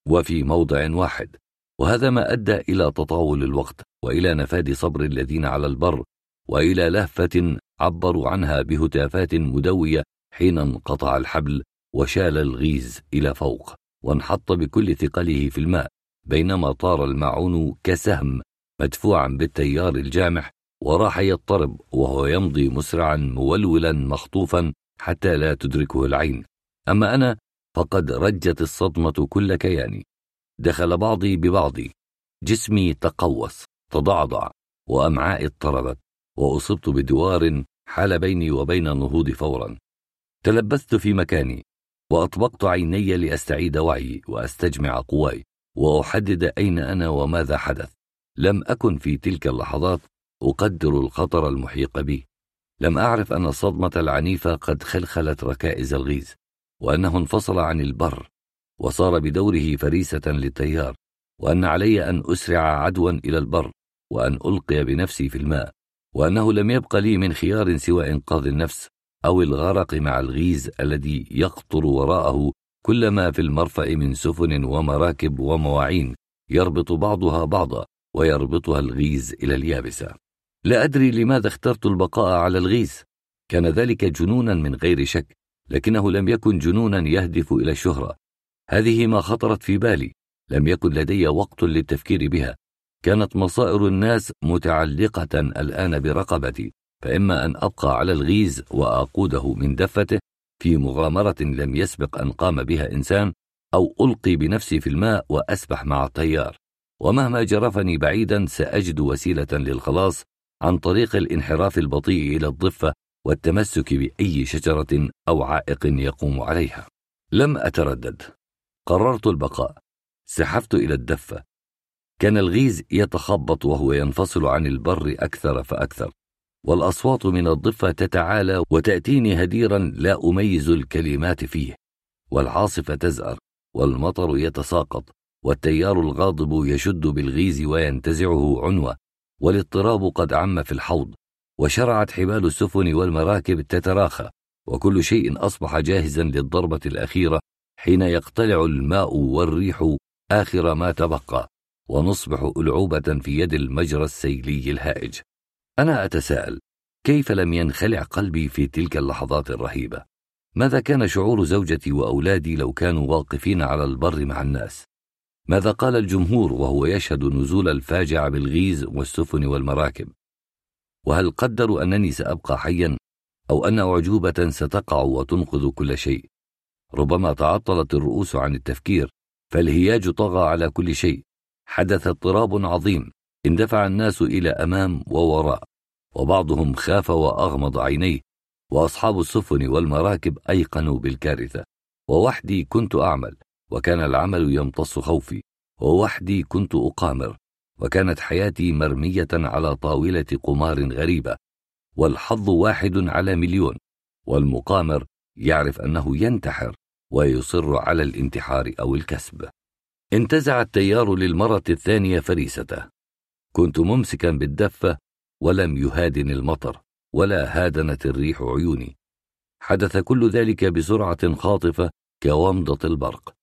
B: وفي موضع واحد وهذا ما أدى إلى تطاول الوقت وإلى نفاد صبر الذين على البر وإلى لهفة عبروا عنها بهتافات مدوية حين انقطع الحبل وشال الغيز إلى فوق وانحط بكل ثقله في الماء بينما طار الماعون كسهم مدفوعا بالتيار الجامح وراح يضطرب وهو يمضي مسرعا مولولا مخطوفا حتى لا تدركه العين أما أنا فقد رجت الصدمة كل كياني دخل بعضي ببعضي جسمي تقوس تضعضع وأمعائي اضطربت وأصبت بدوار حال بيني وبين النهوض فورا تلبثت في مكاني وأطبقت عيني لأستعيد وعيي وأستجمع قواي وأحدد أين أنا وماذا حدث لم أكن في تلك اللحظات أقدر الخطر المحيق بي لم أعرف أن الصدمة العنيفة قد خلخلت ركائز الغيز وأنه انفصل عن البر وصار بدوره فريسة للتيار وأن علي أن أسرع عدوا إلى البر وأن ألقي بنفسي في الماء وأنه لم يبق لي من خيار سوى إنقاذ النفس أو الغرق مع الغيز الذي يقطر وراءه كل ما في المرفأ من سفن ومراكب ومواعين يربط بعضها بعضا ويربطها الغيز إلى اليابسة لا أدري لماذا اخترت البقاء على الغيز كان ذلك جنونا من غير شك لكنه لم يكن جنونا يهدف إلى الشهرة هذه ما خطرت في بالي لم يكن لدي وقت للتفكير بها كانت مصائر الناس متعلقة الآن برقبتي فإما أن أبقى على الغيز وأقوده من دفته في مغامرة لم يسبق أن قام بها إنسان أو ألقي بنفسي في الماء وأسبح مع التيار ومهما جرفني بعيدا سأجد وسيلة للخلاص عن طريق الانحراف البطيء إلى الضفة والتمسك بأي شجرة أو عائق يقوم عليها. لم أتردد. قررت البقاء. سحبت إلى الدفة. كان الغيز يتخبط وهو ينفصل عن البر أكثر فأكثر. والأصوات من الضفة تتعالى وتأتيني هديرا لا أميز الكلمات فيه. والعاصفة تزأر والمطر يتساقط والتيار الغاضب يشد بالغيز وينتزعه عنوة والاضطراب قد عم في الحوض وشرعت حبال السفن والمراكب تتراخى وكل شيء أصبح جاهزا للضربة الأخيرة حين يقتلع الماء والريح آخر ما تبقى ونصبح ألعوبة في يد المجرى السيلي الهائج أنا أتساءل كيف لم ينخلع قلبي في تلك اللحظات الرهيبة ماذا كان شعور زوجتي وأولادي لو كانوا واقفين على البر مع الناس ماذا قال الجمهور وهو يشهد نزول الفاجع بالغيز والسفن والمراكب؟ وهل قدروا أنني سأبقى حيا أو أن أعجوبة ستقع وتنقذ كل شيء؟ ربما تعطلت الرؤوس عن التفكير فالهياج طغى على كل شيء حدث اضطراب عظيم اندفع الناس إلى أمام ووراء وبعضهم خاف وأغمض عينيه وأصحاب السفن والمراكب أيقنوا بالكارثة ووحدي كنت أعمل وكان العمل يمتص خوفي ووحدي كنت اقامر وكانت حياتي مرميه على طاوله قمار غريبه والحظ واحد على مليون والمقامر يعرف انه ينتحر ويصر على الانتحار او الكسب انتزع التيار للمره الثانيه فريسته كنت ممسكا بالدفه ولم يهادن المطر ولا هادنت الريح عيوني حدث كل ذلك بسرعه خاطفه كومضه البرق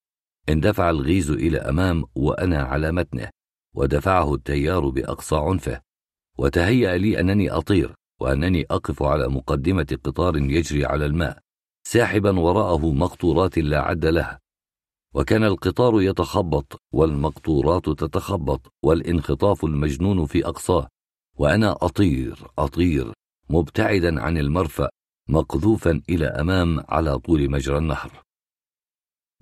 B: اندفع الغيز إلى أمام وأنا على متنه ودفعه التيار بأقصى عنفه وتهيأ لي أنني أطير وأنني أقف على مقدمة قطار يجري على الماء ساحبا وراءه مقطورات لا عد لها وكان القطار يتخبط والمقطورات تتخبط والانخطاف المجنون في أقصاه وأنا أطير أطير مبتعدا عن المرفأ مقذوفا إلى أمام على طول مجرى النهر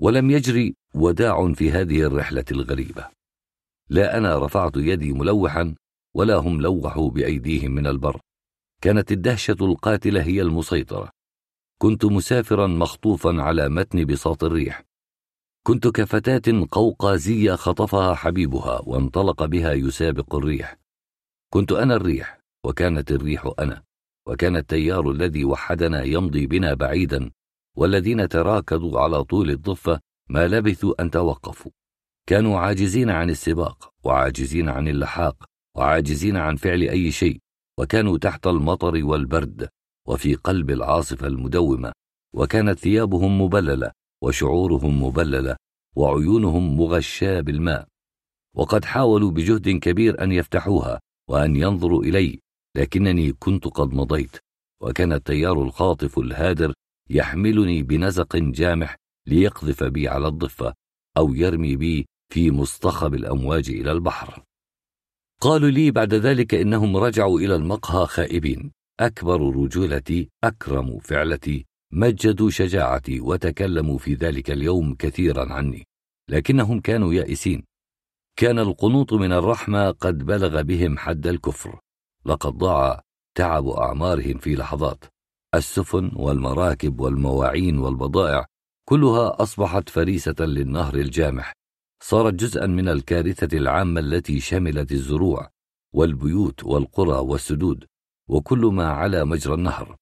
B: ولم يجري وداع في هذه الرحلة الغريبة لا أنا رفعت يدي ملوحا ولا هم لوحوا بأيديهم من البر كانت الدهشة القاتلة هي المسيطرة كنت مسافرا مخطوفا على متن بساط الريح كنت كفتاة قوقازية خطفها حبيبها وانطلق بها يسابق الريح كنت أنا الريح وكانت الريح أنا وكان التيار الذي وحدنا يمضي بنا بعيدا والذين تراكضوا على طول الضفة ما لبثوا أن توقفوا كانوا عاجزين عن السباق وعاجزين عن اللحاق وعاجزين عن فعل أي شيء وكانوا تحت المطر والبرد وفي قلب العاصفة المدومة وكانت ثيابهم مبللة وشعورهم مبللة وعيونهم مغشاة بالماء وقد حاولوا بجهد كبير أن يفتحوها وأن ينظروا إلي لكنني كنت قد مضيت وكان التيار الخاطف الهادر يحملني بنزق جامح ليقذف بي على الضفة أو يرمي بي في مصطخب الأمواج إلى البحر. قالوا لي بعد ذلك إنهم رجعوا إلى المقهى خائبين، اكبر رجولتي، أكرموا فعلتي، مجدوا شجاعتي وتكلموا في ذلك اليوم كثيرا عني، لكنهم كانوا يائسين. كان القنوط من الرحمة قد بلغ بهم حد الكفر، لقد ضاع تعب أعمارهم في لحظات. السفن والمراكب والمواعين والبضائع كلها اصبحت فريسه للنهر الجامح صارت جزءا من الكارثه العامه التي شملت الزروع والبيوت والقرى والسدود وكل ما على مجرى النهر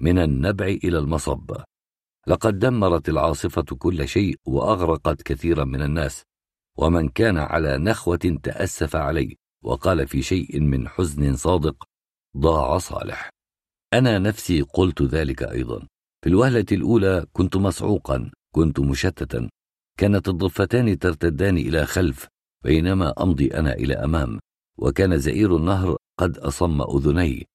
B: من النبع الى المصب لقد دمرت العاصفه كل شيء واغرقت كثيرا من الناس ومن كان على نخوه تاسف عليه وقال في شيء من حزن صادق ضاع صالح انا نفسي قلت ذلك ايضا في الوهله الاولى كنت مصعوقا كنت مشتتا كانت الضفتان ترتدان الى خلف بينما امضي انا الى امام وكان زئير النهر قد اصم اذني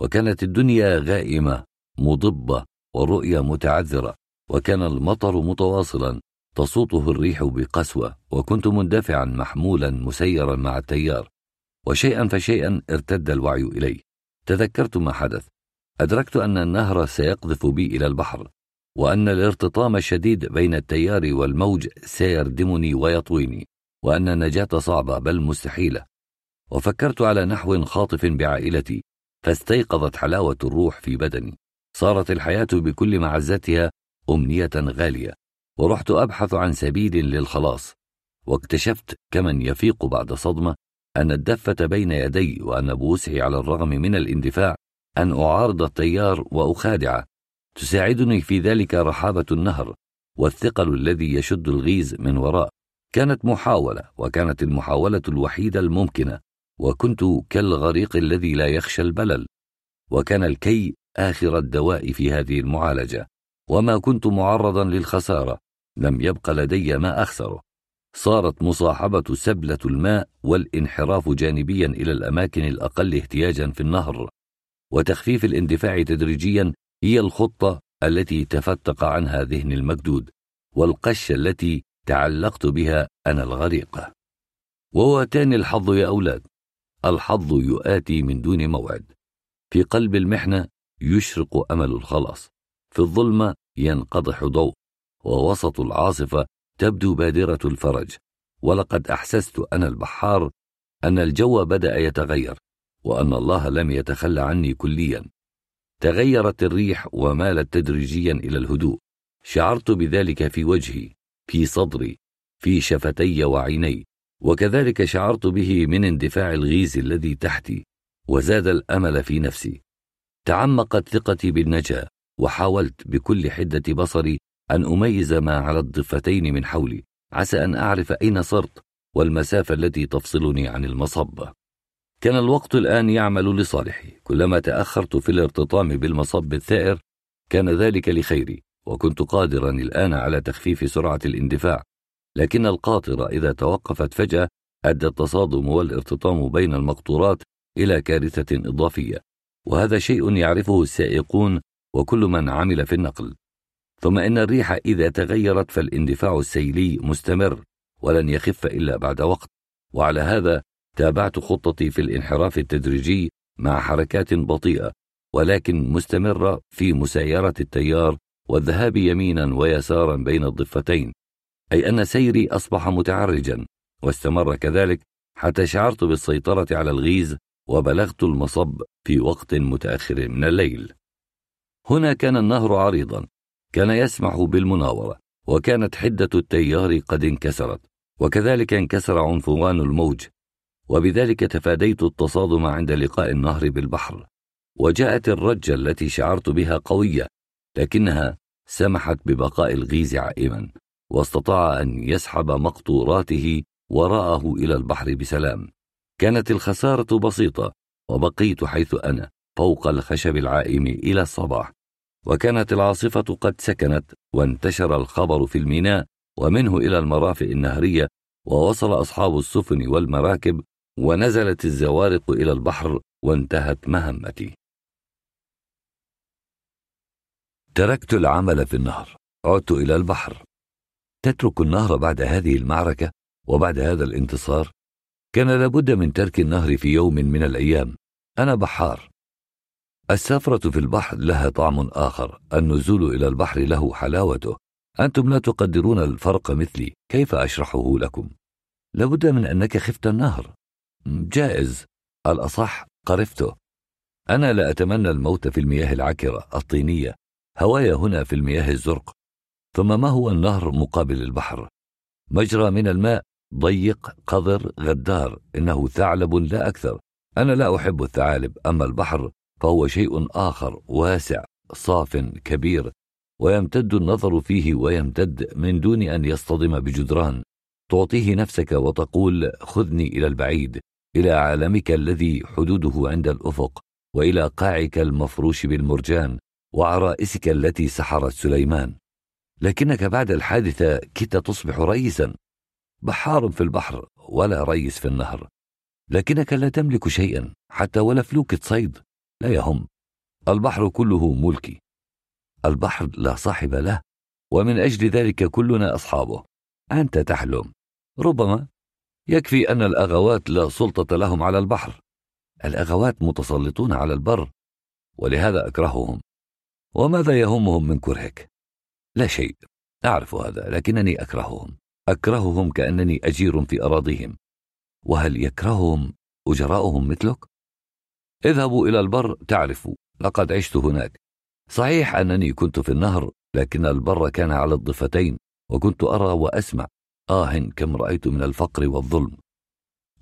B: وكانت الدنيا غائمه مضبه ورؤيه متعذره وكان المطر متواصلا تصوته الريح بقسوه وكنت مندفعا محمولا مسيرا مع التيار وشيئا فشيئا ارتد الوعي الي تذكرت ما حدث أدركت أن النهر سيقذف بي إلى البحر وأن الارتطام الشديد بين التيار والموج سيردمني ويطويني وأن النجاة صعبة بل مستحيلة وفكرت على نحو خاطف بعائلتي فاستيقظت حلاوة الروح في بدني صارت الحياة بكل معزتها أمنية غالية ورحت أبحث عن سبيل للخلاص واكتشفت كمن يفيق بعد صدمة أن الدفة بين يدي وأن بوسعي على الرغم من الاندفاع أن أعارض التيار وأخادعه تساعدني في ذلك رحابة النهر والثقل الذي يشد الغيز من وراء كانت محاولة وكانت المحاولة الوحيدة الممكنة وكنت كالغريق الذي لا يخشى البلل وكان الكي آخر الدواء في هذه المعالجة وما كنت معرضا للخسارة لم يبق لدي ما أخسره صارت مصاحبة سبلة الماء والانحراف جانبيا إلى الأماكن الأقل احتياجا في النهر وتخفيف الاندفاع تدريجيا هي الخطة التي تفتق عنها ذهن المكدود والقشة التي تعلقت بها أنا الغريقة وواتان الحظ يا أولاد الحظ يؤتي من دون موعد في قلب المحنة يشرق أمل الخلاص في الظلمة ينقضح ضوء ووسط العاصفة تبدو بادرة الفرج ولقد أحسست أنا البحار أن الجو بدأ يتغير وان الله لم يتخلى عني كليا تغيرت الريح ومالت تدريجيا الى الهدوء شعرت بذلك في وجهي في صدري في شفتي وعيني وكذلك شعرت به من اندفاع الغيز الذي تحتي وزاد الامل في نفسي تعمقت ثقتي بالنجاه وحاولت بكل حده بصري ان اميز ما على الضفتين من حولي عسى ان اعرف اين صرت والمسافه التي تفصلني عن المصبه كان الوقت الآن يعمل لصالحي كلما تأخرت في الارتطام بالمصب الثائر كان ذلك لخيري وكنت قادرا الآن على تخفيف سرعة الاندفاع لكن القاطرة إذا توقفت فجأة أدى التصادم والارتطام بين المقطورات إلى كارثة إضافية وهذا شيء يعرفه السائقون وكل من عمل في النقل ثم إن الريح إذا تغيرت فالاندفاع السيلي مستمر ولن يخف إلا بعد وقت وعلى هذا تابعت خطتي في الانحراف التدريجي مع حركات بطيئه ولكن مستمره في مسايره التيار والذهاب يمينا ويسارا بين الضفتين اي ان سيري اصبح متعرجا واستمر كذلك حتى شعرت بالسيطره على الغيز وبلغت المصب في وقت متاخر من الليل هنا كان النهر عريضا كان يسمح بالمناوره وكانت حده التيار قد انكسرت وكذلك انكسر عنفوان الموج وبذلك تفاديت التصادم عند لقاء النهر بالبحر وجاءت الرجة التي شعرت بها قوية لكنها سمحت ببقاء الغيز عائما واستطاع أن يسحب مقطوراته وراءه إلى البحر بسلام كانت الخسارة بسيطة وبقيت حيث أنا فوق الخشب العائم إلى الصباح وكانت العاصفة قد سكنت وانتشر الخبر في الميناء ومنه إلى المرافئ النهرية ووصل أصحاب السفن والمراكب ونزلت الزوارق إلى البحر وانتهت مهمتي. تركت العمل في النهر، عدت إلى البحر. تترك النهر بعد هذه المعركة وبعد هذا الانتصار؟ كان لابد من ترك النهر في يوم من الأيام. أنا بحار. السفرة في البحر لها طعم آخر، النزول إلى البحر له حلاوته. أنتم لا تقدرون الفرق مثلي، كيف أشرحه لكم؟ لابد من أنك خفت النهر، جائز الأصح قرفته أنا لا أتمنى الموت في المياه العكرة الطينية هواي هنا في المياه الزرق ثم ما هو النهر مقابل البحر مجرى من الماء ضيق قذر غدار إنه ثعلب لا أكثر أنا لا أحب الثعالب أما البحر فهو شيء آخر واسع صاف كبير ويمتد النظر فيه ويمتد من دون أن يصطدم بجدران تعطيه نفسك وتقول خذني إلى البعيد إلى عالمك الذي حدوده عند الأفق وإلى قاعك المفروش بالمرجان وعرائسك التي سحرت سليمان لكنك بعد الحادثة كدت تصبح ريسا بحار في البحر ولا ريس في النهر لكنك لا تملك شيئا حتى ولا فلوكة صيد لا يهم البحر كله ملكي البحر لا صاحب له ومن أجل ذلك كلنا أصحابه أنت تحلم ربما يكفي أن الأغوات لا سلطة لهم على البحر الأغوات متسلطون على البر ولهذا أكرههم وماذا يهمهم من كرهك؟ لا شيء أعرف هذا لكنني أكرههم أكرههم كأنني أجير في أراضيهم وهل يكرههم أجراؤهم مثلك؟ اذهبوا إلى البر تعرفوا لقد عشت هناك صحيح أنني كنت في النهر لكن البر كان على الضفتين وكنت أرى وأسمع آه كم رأيت من الفقر والظلم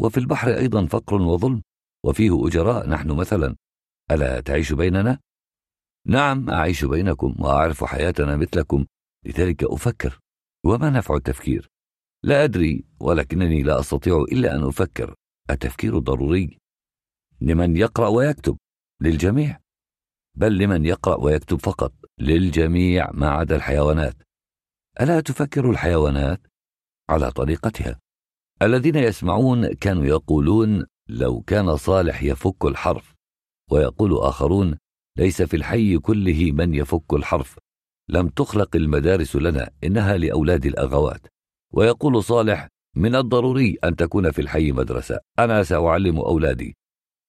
B: وفي البحر أيضا فقر وظلم وفيه أجراء نحن مثلا ألا تعيش بيننا؟ نعم أعيش بينكم وأعرف حياتنا مثلكم لذلك أفكر وما نفع التفكير؟ لا أدري ولكنني لا أستطيع إلا أن أفكر التفكير ضروري لمن يقرأ ويكتب للجميع بل لمن يقرأ ويكتب فقط للجميع ما عدا الحيوانات ألا تفكر الحيوانات؟ على طريقتها الذين يسمعون كانوا يقولون لو كان صالح يفك الحرف ويقول اخرون ليس في الحي كله من يفك الحرف لم تخلق المدارس لنا انها لاولاد الاغوات ويقول صالح من الضروري ان تكون في الحي مدرسه انا ساعلم اولادي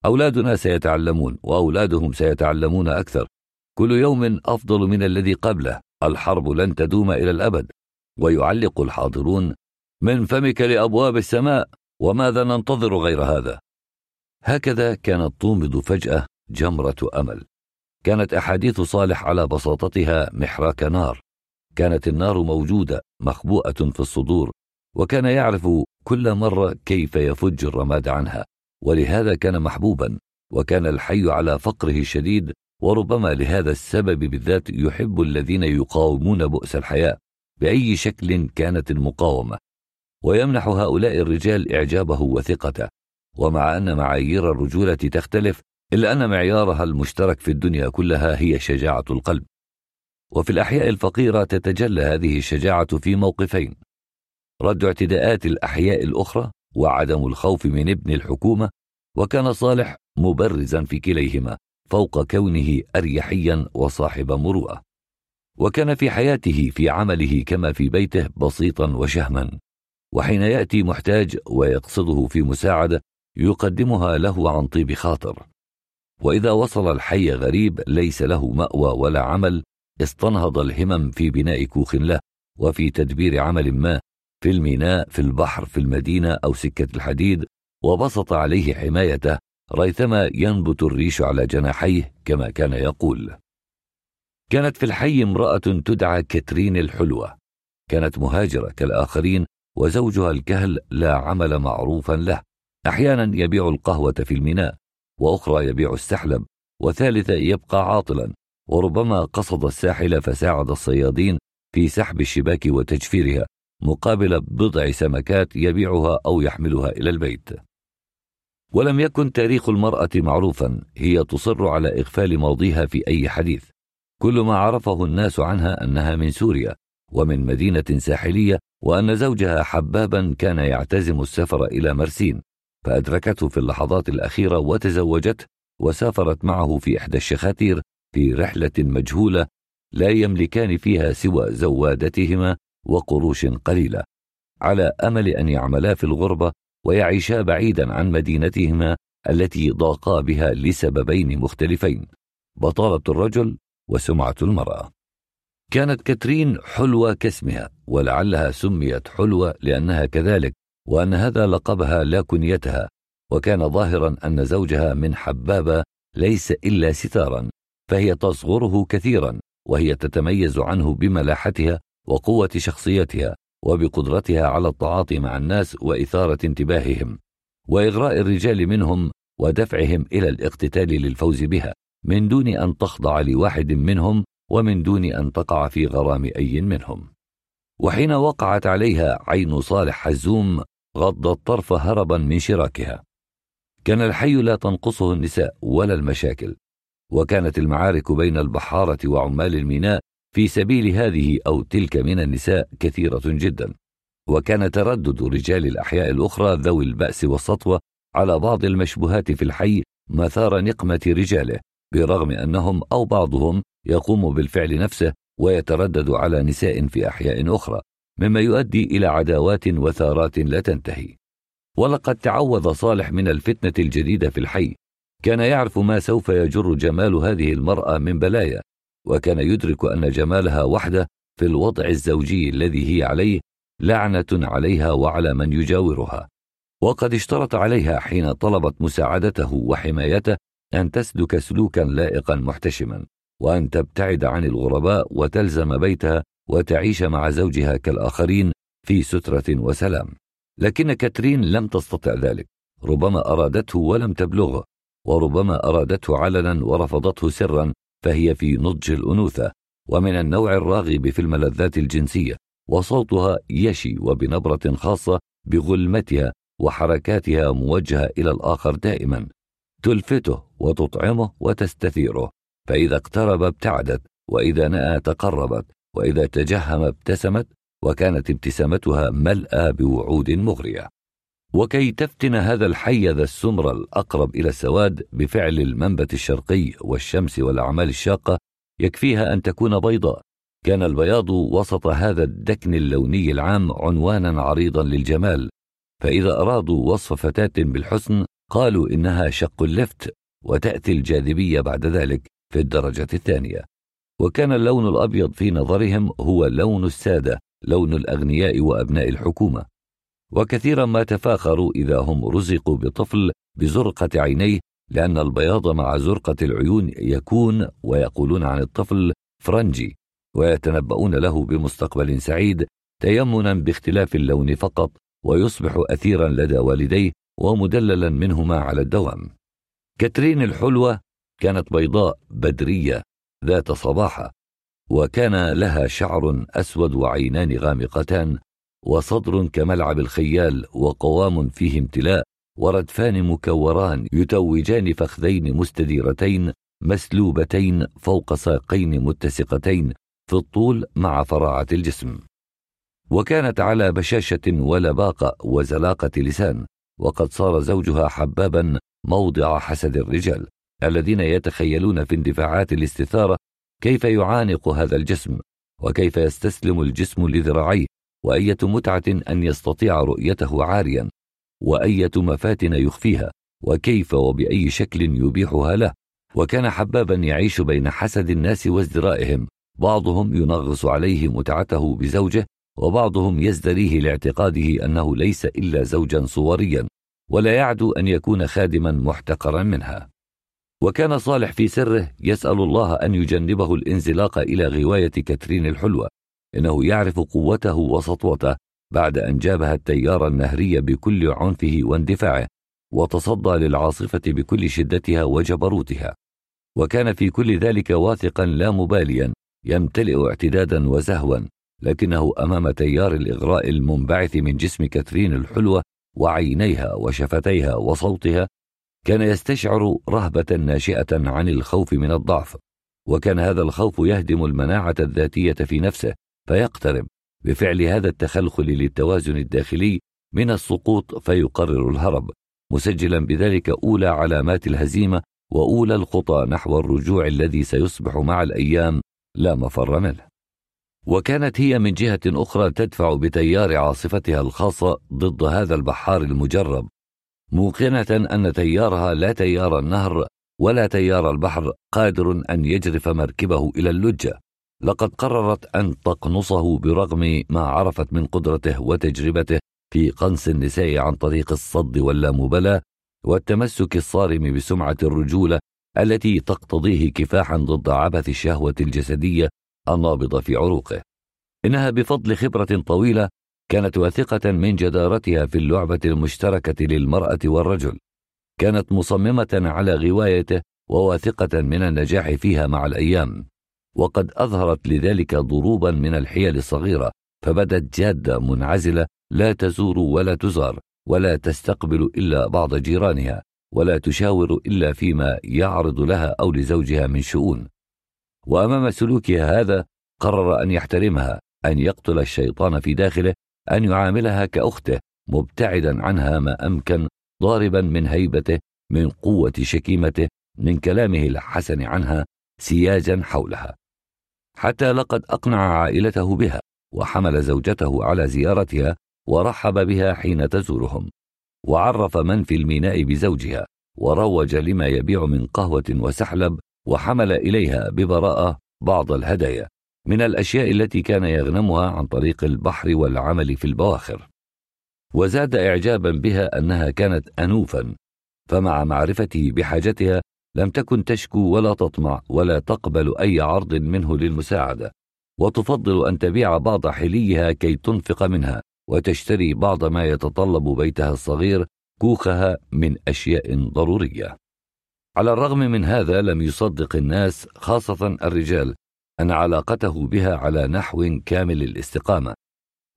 B: اولادنا سيتعلمون واولادهم سيتعلمون اكثر كل يوم افضل من الذي قبله الحرب لن تدوم الى الابد ويعلق الحاضرون من فمك لابواب السماء وماذا ننتظر غير هذا هكذا كانت تومض فجاه جمره امل كانت احاديث صالح على بساطتها محراك نار كانت النار موجوده مخبوءه في الصدور وكان يعرف كل مره كيف يفج الرماد عنها ولهذا كان محبوبا وكان الحي على فقره الشديد وربما لهذا السبب بالذات يحب الذين يقاومون بؤس الحياه باي شكل كانت المقاومه ويمنح هؤلاء الرجال إعجابه وثقته ومع أن معايير الرجولة تختلف إلا أن معيارها المشترك في الدنيا كلها هي شجاعة القلب وفي الأحياء الفقيرة تتجلى هذه الشجاعة في موقفين رد اعتداءات الأحياء الأخرى وعدم الخوف من ابن الحكومة وكان صالح مبرزا في كليهما فوق كونه أريحيا وصاحب مروءة وكان في حياته في عمله كما في بيته بسيطا وشهما وحين ياتي محتاج ويقصده في مساعده يقدمها له عن طيب خاطر واذا وصل الحي غريب ليس له ماوى ولا عمل استنهض الهمم في بناء كوخ له وفي تدبير عمل ما في الميناء في البحر في المدينه او سكه الحديد وبسط عليه حمايته ريثما ينبت الريش على جناحيه كما كان يقول كانت في الحي امراه تدعى كاترين الحلوه كانت مهاجره كالاخرين وزوجها الكهل لا عمل معروفا له احيانا يبيع القهوه في الميناء واخرى يبيع السحلب وثالثة يبقى عاطلا وربما قصد الساحل فساعد الصيادين في سحب الشباك وتجفيرها مقابل بضع سمكات يبيعها أو يحملها إلى البيت ولم يكن تاريخ المرأة معروفا هي تصر على إغفال ماضيها في أي حديث كل ما عرفه الناس عنها أنها من سوريا ومن مدينة ساحلية وأن زوجها حبابا كان يعتزم السفر إلى مرسين فأدركته في اللحظات الأخيرة وتزوجته وسافرت معه في إحدى الشخاتير في رحلة مجهولة لا يملكان فيها سوى زوادتهما وقروش قليلة على أمل أن يعملا في الغربة ويعيشا بعيدا عن مدينتهما التي ضاقا بها لسببين مختلفين بطالة الرجل وسمعة المرأة كانت كاترين حلوة كاسمها ولعلها سميت حلوة لأنها كذلك وأن هذا لقبها لا كنيتها وكان ظاهرا أن زوجها من حبابة ليس إلا ستارا فهي تصغره كثيرا وهي تتميز عنه بملاحتها وقوة شخصيتها وبقدرتها على التعاطي مع الناس وإثارة انتباههم وإغراء الرجال منهم ودفعهم إلى الاقتتال للفوز بها من دون أن تخضع لواحد منهم ومن دون أن تقع في غرام أي منهم وحين وقعت عليها عين صالح حزوم غضت الطرف هربا من شراكها كان الحي لا تنقصه النساء ولا المشاكل وكانت المعارك بين البحارة وعمال الميناء في سبيل هذه أو تلك من النساء كثيرة جدا وكان تردد رجال الأحياء الأخرى ذوي البأس والسطوة على بعض المشبوهات في الحي مثار نقمة رجاله برغم أنهم أو بعضهم يقوم بالفعل نفسه ويتردد على نساء في احياء اخرى مما يؤدي الى عداوات وثارات لا تنتهي ولقد تعوض صالح من الفتنه الجديده في الحي كان يعرف ما سوف يجر جمال هذه المراه من بلايا وكان يدرك ان جمالها وحده في الوضع الزوجي الذي هي عليه لعنه عليها وعلى من يجاورها وقد اشترط عليها حين طلبت مساعدته وحمايته ان تسلك سلوكا لائقا محتشما وأن تبتعد عن الغرباء وتلزم بيتها وتعيش مع زوجها كالآخرين في سترة وسلام. لكن كاترين لم تستطع ذلك، ربما أرادته ولم تبلغه، وربما أرادته علنا ورفضته سرا فهي في نضج الأنوثة، ومن النوع الراغب في الملذات الجنسية، وصوتها يشي وبنبرة خاصة بغلمتها وحركاتها موجهة إلى الآخر دائما، تلفته وتطعمه وتستثيره، فإذا اقترب ابتعدت وإذا نأى تقربت وإذا تجهم ابتسمت وكانت ابتسامتها ملأى بوعود مغرية وكي تفتن هذا الحي ذا السمرة الأقرب إلى السواد بفعل المنبت الشرقي والشمس والأعمال الشاقة يكفيها أن تكون بيضاء كان البياض وسط هذا الدكن اللوني العام عنوانا عريضا للجمال فإذا أرادوا وصف فتاة بالحسن قالوا إنها شق اللفت وتأتي الجاذبية بعد ذلك في الدرجة الثانية وكان اللون الأبيض في نظرهم هو لون السادة لون الأغنياء وأبناء الحكومة وكثيرا ما تفاخروا إذا هم رزقوا بطفل بزرقة عينيه لأن البياض مع زرقة العيون يكون ويقولون عن الطفل فرنجي ويتنبؤون له بمستقبل سعيد تيمنا باختلاف اللون فقط ويصبح أثيرا لدى والديه ومدللا منهما على الدوام كاترين الحلوة كانت بيضاء بدريه ذات صباحه وكان لها شعر اسود وعينان غامقتان وصدر كملعب الخيال وقوام فيه امتلاء وردفان مكوران يتوجان فخذين مستديرتين مسلوبتين فوق ساقين متسقتين في الطول مع فراعه الجسم وكانت على بشاشه ولباقه وزلاقه لسان وقد صار زوجها حبابا موضع حسد الرجال الذين يتخيلون في اندفاعات الاستثارة كيف يعانق هذا الجسم وكيف يستسلم الجسم لذراعيه وأية متعة أن يستطيع رؤيته عاريا وأية مفاتن يخفيها وكيف وبأي شكل يبيحها له وكان حبابا يعيش بين حسد الناس وازدرائهم بعضهم ينغص عليه متعته بزوجه وبعضهم يزدريه لاعتقاده أنه ليس إلا زوجا صوريا ولا يعدو أن يكون خادما محتقرا منها وكان صالح في سره يسأل الله أن يجنبه الانزلاق إلى غواية كاترين الحلوة إنه يعرف قوته وسطوته بعد أن جابها التيار النهري بكل عنفه واندفاعه وتصدى للعاصفة بكل شدتها وجبروتها وكان في كل ذلك واثقا لا مباليا يمتلئ اعتدادا وزهوا لكنه أمام تيار الإغراء المنبعث من جسم كاترين الحلوة وعينيها وشفتيها وصوتها كان يستشعر رهبة ناشئة عن الخوف من الضعف، وكان هذا الخوف يهدم المناعة الذاتية في نفسه، فيقترب بفعل هذا التخلخل للتوازن الداخلي من السقوط فيقرر الهرب، مسجلا بذلك أولى علامات الهزيمة وأولى الخطى نحو الرجوع الذي سيصبح مع الأيام لا مفر منه. وكانت هي من جهة أخرى تدفع بتيار عاصفتها الخاصة ضد هذا البحار المجرب موقنة أن تيارها لا تيار النهر ولا تيار البحر قادر أن يجرف مركبه إلى اللجة لقد قررت أن تقنصه برغم ما عرفت من قدرته وتجربته في قنص النساء عن طريق الصد واللامبالاة والتمسك الصارم بسمعة الرجولة التي تقتضيه كفاحا ضد عبث الشهوة الجسدية النابضة في عروقه. إنها بفضل خبرة طويلة كانت واثقة من جدارتها في اللعبة المشتركة للمرأة والرجل. كانت مصممة على غوايته وواثقة من النجاح فيها مع الأيام. وقد أظهرت لذلك ضروبا من الحيل الصغيرة، فبدت جادة منعزلة لا تزور ولا تزار، ولا تستقبل إلا بعض جيرانها، ولا تشاور إلا فيما يعرض لها أو لزوجها من شؤون. وأمام سلوكها هذا قرر أن يحترمها أن يقتل الشيطان في داخله أن يعاملها كأخته مبتعدا عنها ما أمكن ضاربا من هيبته من قوة شكيمته من كلامه الحسن عنها سياجا حولها حتى لقد أقنع عائلته بها وحمل زوجته على زيارتها ورحب بها حين تزورهم وعرف من في الميناء بزوجها وروج لما يبيع من قهوة وسحلب وحمل إليها ببراءة بعض الهدايا من الأشياء التي كان يغنمها عن طريق البحر والعمل في البواخر وزاد إعجابا بها أنها كانت أنوفا فمع معرفته بحاجتها لم تكن تشكو ولا تطمع ولا تقبل أي عرض منه للمساعدة وتفضل أن تبيع بعض حليها كي تنفق منها وتشتري بعض ما يتطلب بيتها الصغير كوخها من أشياء ضرورية على الرغم من هذا لم يصدق الناس خاصة الرجال أن علاقته بها على نحو كامل الاستقامة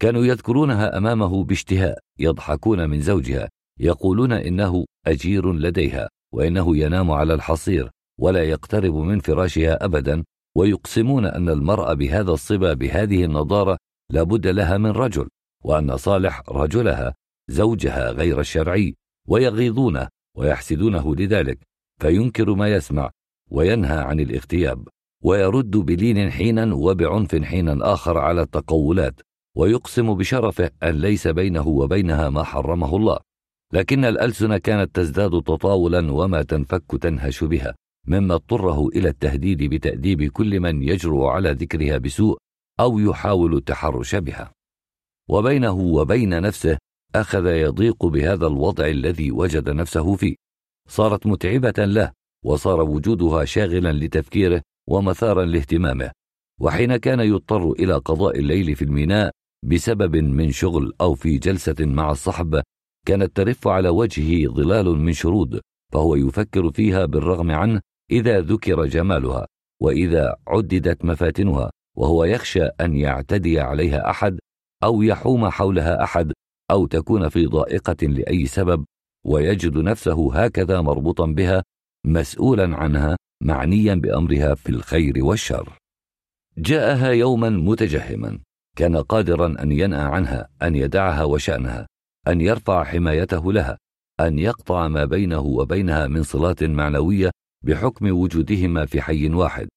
B: كانوا يذكرونها أمامه باشتهاء يضحكون من زوجها يقولون إنه أجير لديها وإنه ينام على الحصير ولا يقترب من فراشها أبدا ويقسمون أن المرأة بهذا الصبا بهذه النضارة لابد لها من رجل وأن صالح رجلها زوجها غير الشرعي ويغيظونه ويحسدونه لذلك فينكر ما يسمع وينهى عن الاغتياب ويرد بلين حينا وبعنف حينا آخر على التقولات ويقسم بشرفه أن ليس بينه وبينها ما حرمه الله لكن الألسن كانت تزداد تطاولا وما تنفك تنهش بها مما اضطره إلى التهديد بتأديب كل من يجرؤ على ذكرها بسوء أو يحاول التحرش بها وبينه وبين نفسه أخذ يضيق بهذا الوضع الذي وجد نفسه فيه صارت متعبة له وصار وجودها شاغلا لتفكيره ومثارا لاهتمامه وحين كان يضطر الى قضاء الليل في الميناء بسبب من شغل او في جلسه مع الصحب كانت ترف على وجهه ظلال من شرود فهو يفكر فيها بالرغم عنه اذا ذكر جمالها واذا عددت مفاتنها وهو يخشى ان يعتدي عليها احد او يحوم حولها احد او تكون في ضائقه لاي سبب ويجد نفسه هكذا مربوطا بها مسؤولا عنها معنيا بامرها في الخير والشر جاءها يوما متجهما كان قادرا ان ينأى عنها ان يدعها وشانها ان يرفع حمايته لها ان يقطع ما بينه وبينها من صلات معنويه بحكم وجودهما في حي واحد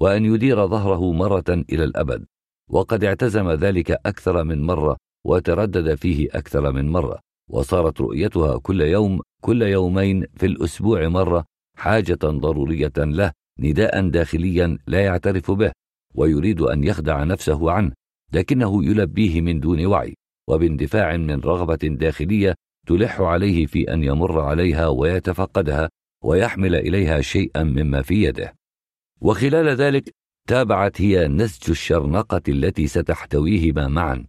B: وان يدير ظهره مره الى الابد وقد اعتزم ذلك اكثر من مره وتردد فيه اكثر من مره وصارت رؤيتها كل يوم كل يومين في الاسبوع مره حاجة ضرورية له نداء داخليا لا يعترف به ويريد أن يخدع نفسه عنه لكنه يلبيه من دون وعي وباندفاع من رغبة داخلية تلح عليه في أن يمر عليها ويتفقدها ويحمل إليها شيئا مما في يده وخلال ذلك تابعت هي نسج الشرنقة التي ستحتويهما معا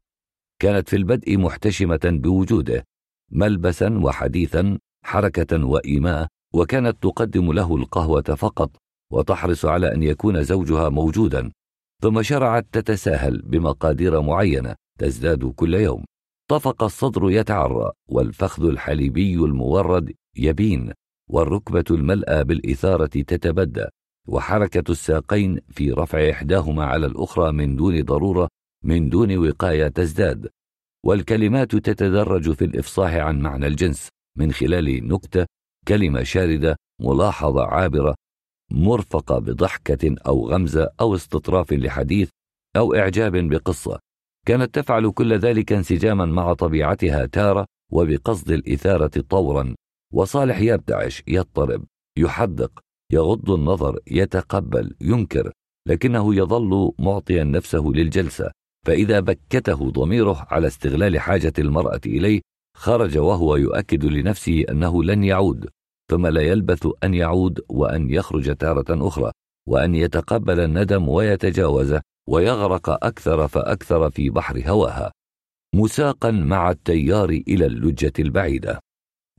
B: كانت في البدء محتشمة بوجوده ملبسا وحديثا حركة وإيماء وكانت تقدم له القهوة فقط وتحرص على أن يكون زوجها موجودا ثم شرعت تتساهل بمقادير معينة تزداد كل يوم طفق الصدر يتعرى والفخذ الحليبي المورد يبين والركبة الملأى بالإثارة تتبدى وحركة الساقين في رفع إحداهما على الأخرى من دون ضرورة من دون وقاية تزداد والكلمات تتدرج في الإفصاح عن معنى الجنس من خلال نكتة كلمة شاردة ملاحظة عابرة مرفقة بضحكة أو غمزة أو استطراف لحديث أو إعجاب بقصة كانت تفعل كل ذلك انسجاما مع طبيعتها تارة وبقصد الإثارة طورا وصالح يرتعش يضطرب يحدق يغض النظر يتقبل ينكر لكنه يظل معطيا نفسه للجلسه فاذا بكته ضميره على استغلال حاجه المراه اليه خرج وهو يؤكد لنفسه انه لن يعود ثم لا يلبث ان يعود وان يخرج تاره اخرى وان يتقبل الندم ويتجاوزه ويغرق اكثر فاكثر في بحر هواها مساقا مع التيار الى اللجه البعيده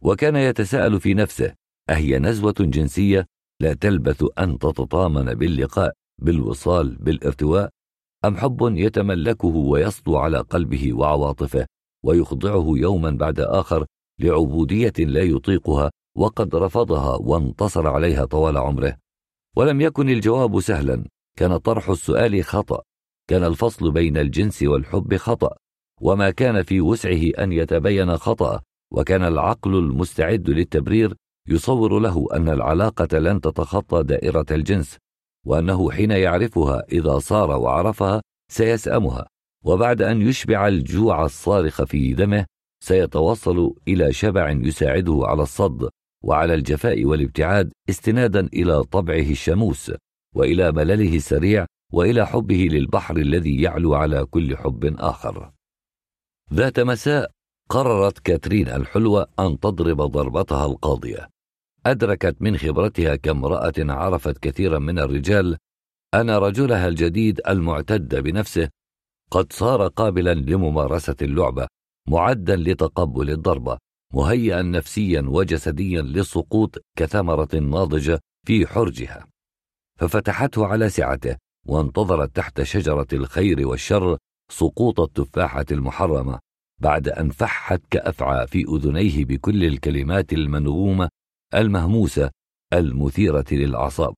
B: وكان يتساءل في نفسه اهي نزوه جنسيه لا تلبث ان تتطامن باللقاء بالوصال بالارتواء ام حب يتملكه ويسطو على قلبه وعواطفه ويخضعه يوما بعد آخر لعبودية لا يطيقها وقد رفضها وانتصر عليها طوال عمره ولم يكن الجواب سهلا كان طرح السؤال خطأ كان الفصل بين الجنس والحب خطأ وما كان في وسعه أن يتبين خطأ وكان العقل المستعد للتبرير يصور له أن العلاقة لن تتخطى دائرة الجنس وأنه حين يعرفها إذا صار وعرفها سيسأمها وبعد أن يشبع الجوع الصارخ في دمه سيتوصل إلى شبع يساعده على الصد وعلى الجفاء والابتعاد استنادا إلى طبعه الشموس وإلى ملله السريع والى حبه للبحر الذي يعلو على كل حب اخر ذات مساء قررت كاترين الحلوه ان تضرب ضربتها القاضيه ادركت من خبرتها كامراه عرفت كثيرا من الرجال ان رجلها الجديد المعتد بنفسه قد صار قابلا لممارسه اللعبه معدا لتقبل الضربه مهيئا نفسيا وجسديا للسقوط كثمره ناضجه في حرجها ففتحته على سعته وانتظرت تحت شجره الخير والشر سقوط التفاحه المحرمه بعد ان فحت كافعى في اذنيه بكل الكلمات المنغومه المهموسه المثيره للاعصاب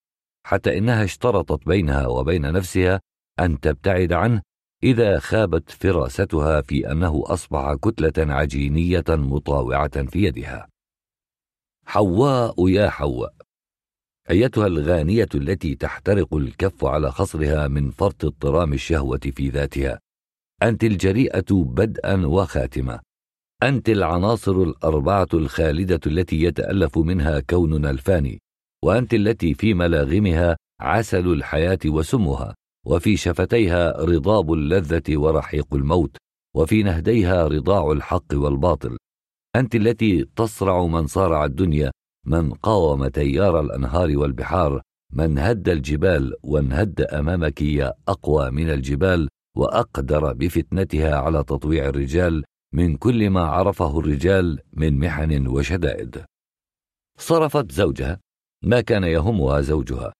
B: حتى انها اشترطت بينها وبين نفسها ان تبتعد عنه اذا خابت فراستها في انه اصبح كتله عجينيه مطاوعه في يدها حواء يا حواء ايتها الغانيه التي تحترق الكف على خصرها من فرط اضطرام الشهوه في ذاتها انت الجريئه بدءا وخاتمه انت العناصر الاربعه الخالده التي يتالف منها كوننا الفاني وانت التي في ملاغمها عسل الحياه وسمها وفي شفتيها رضاب اللذة ورحيق الموت وفي نهديها رضاع الحق والباطل أنت التي تصرع من صارع الدنيا من قاوم تيار الأنهار والبحار من هد الجبال وانهد أمامك يا أقوى من الجبال وأقدر بفتنتها على تطويع الرجال من كل ما عرفه الرجال من محن وشدائد صرفت زوجها ما كان يهمها زوجها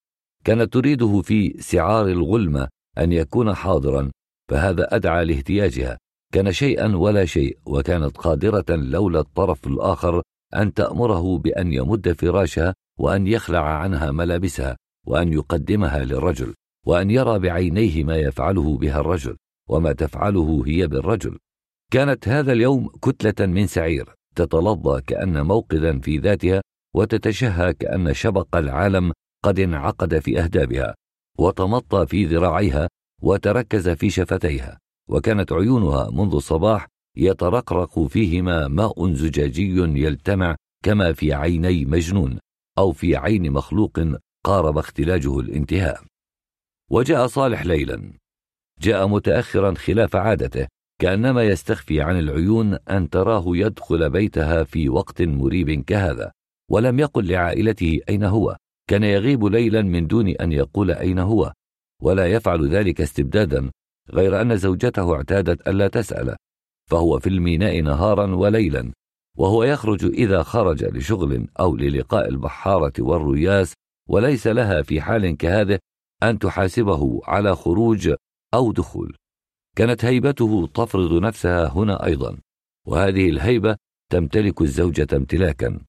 B: كانت تريده في سعار الغلمة أن يكون حاضرا فهذا أدعى لاهتياجها كان شيئا ولا شيء وكانت قادرة لولا الطرف الآخر أن تأمره بأن يمد فراشها وأن يخلع عنها ملابسها وأن يقدمها للرجل وأن يرى بعينيه ما يفعله بها الرجل وما تفعله هي بالرجل كانت هذا اليوم كتلة من سعير تتلظى كأن موقدا في ذاتها وتتشهى كأن شبق العالم قد انعقد في أهدابها وتمطى في ذراعيها وتركز في شفتيها وكانت عيونها منذ الصباح يترقرق فيهما ماء زجاجي يلتمع كما في عيني مجنون أو في عين مخلوق قارب اختلاجه الانتهاء وجاء صالح ليلا جاء متأخرا خلاف عادته كأنما يستخفي عن العيون أن تراه يدخل بيتها في وقت مريب كهذا ولم يقل لعائلته أين هو كان يغيب ليلا من دون أن يقول أين هو ولا يفعل ذلك استبدادا غير أن زوجته اعتادت ألا تسأل فهو في الميناء نهارا وليلا وهو يخرج إذا خرج لشغل أو للقاء البحارة والرياس وليس لها في حال كهذه أن تحاسبه على خروج أو دخول كانت هيبته تفرض نفسها هنا أيضا وهذه الهيبة تمتلك الزوجة امتلاكا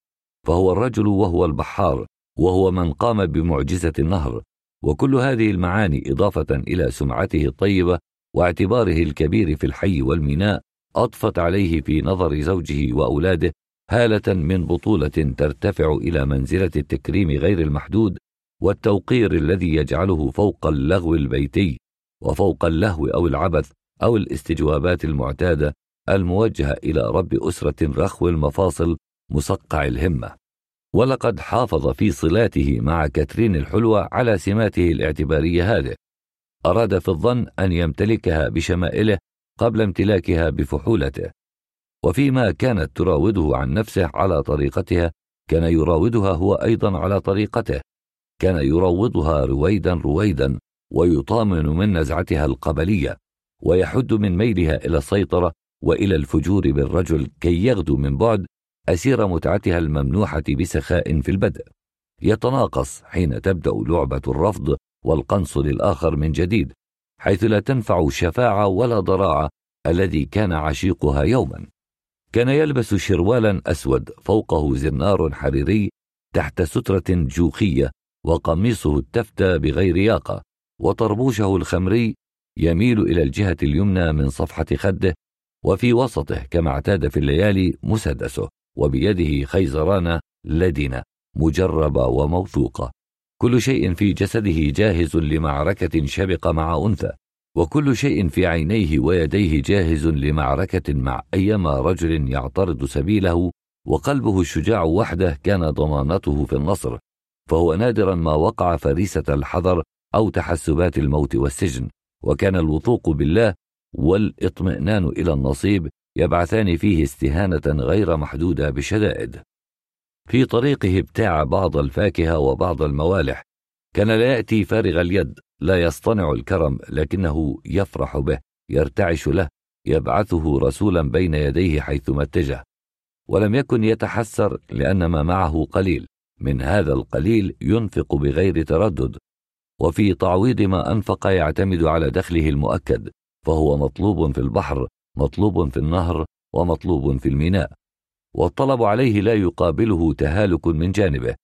B: فهو الرجل وهو البحار وهو من قام بمعجزه النهر وكل هذه المعاني اضافه الى سمعته الطيبه واعتباره الكبير في الحي والميناء اضفت عليه في نظر زوجه واولاده هاله من بطوله ترتفع الى منزله التكريم غير المحدود والتوقير الذي يجعله فوق اللغو البيتي وفوق اللهو او العبث او الاستجوابات المعتاده الموجهه الى رب اسره رخو المفاصل مسقع الهمه ولقد حافظ في صلاته مع كاترين الحلوة على سماته الاعتبارية هذه أراد في الظن أن يمتلكها بشمائله قبل امتلاكها بفحولته وفيما كانت تراوده عن نفسه على طريقتها كان يراودها هو أيضا على طريقته كان يراودها رويدا رويدا ويطامن من نزعتها القبلية ويحد من ميلها إلى السيطرة وإلى الفجور بالرجل كي يغدو من بعد أسير متعتها الممنوحة بسخاء في البدء يتناقص حين تبدأ لعبة الرفض والقنص للآخر من جديد حيث لا تنفع شفاعة ولا ضراعة الذي كان عشيقها يوما كان يلبس شروالا أسود فوقه زنار حريري تحت سترة جوخية وقميصه التفتى بغير ياقة وطربوشه الخمري يميل إلى الجهة اليمنى من صفحة خده وفي وسطه كما اعتاد في الليالي مسدسه وبيده خيزران لدنة مجربة وموثوقة كل شيء في جسده جاهز لمعركة شبقة مع أنثى وكل شيء في عينيه ويديه جاهز لمعركة مع أيما رجل يعترض سبيله وقلبه الشجاع وحده كان ضمانته في النصر فهو نادرا ما وقع فريسة الحذر أو تحسبات الموت والسجن وكان الوثوق بالله والاطمئنان إلى النصيب يبعثان فيه استهانة غير محدودة بشدائد. في طريقه ابتاع بعض الفاكهة وبعض الموالح، كان لا يأتي فارغ اليد، لا يصطنع الكرم لكنه يفرح به، يرتعش له، يبعثه رسولا بين يديه حيثما اتجه. ولم يكن يتحسر لأن ما معه قليل، من هذا القليل ينفق بغير تردد، وفي تعويض ما أنفق يعتمد على دخله المؤكد، فهو مطلوب في البحر مطلوب في النهر ومطلوب في الميناء والطلب عليه لا يقابله تهالك من جانبه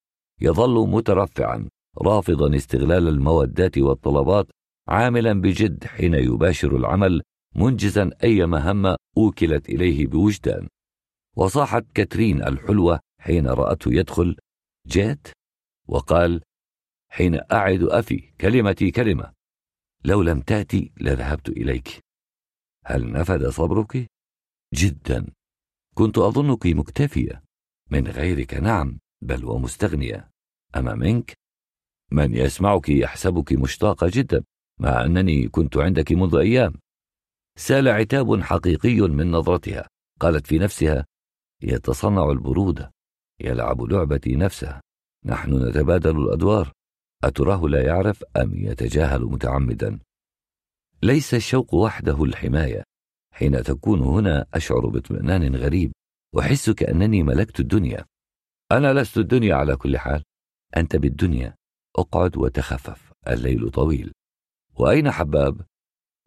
B: يظل مترفعا رافضا استغلال المودات والطلبات عاملا بجد حين يباشر العمل منجزا اي مهمه اوكلت اليه بوجدان وصاحت كاترين الحلوه حين راته يدخل جيت وقال حين اعد افي كلمتي كلمه لو لم تاتي لذهبت اليك هل نفد صبرك؟ جدا كنت أظنك مكتفية من غيرك نعم بل ومستغنية أما منك من يسمعك يحسبك مشتاقة جدا مع أنني كنت عندك منذ أيام سال عتاب حقيقي من نظرتها قالت في نفسها يتصنع البرودة يلعب لعبتي نفسها نحن نتبادل الأدوار أتراه لا يعرف أم يتجاهل متعمدا ليس الشوق وحده الحمايه حين تكون هنا اشعر باطمئنان غريب احس كانني ملكت الدنيا انا لست الدنيا على كل حال انت بالدنيا اقعد وتخفف الليل طويل واين حباب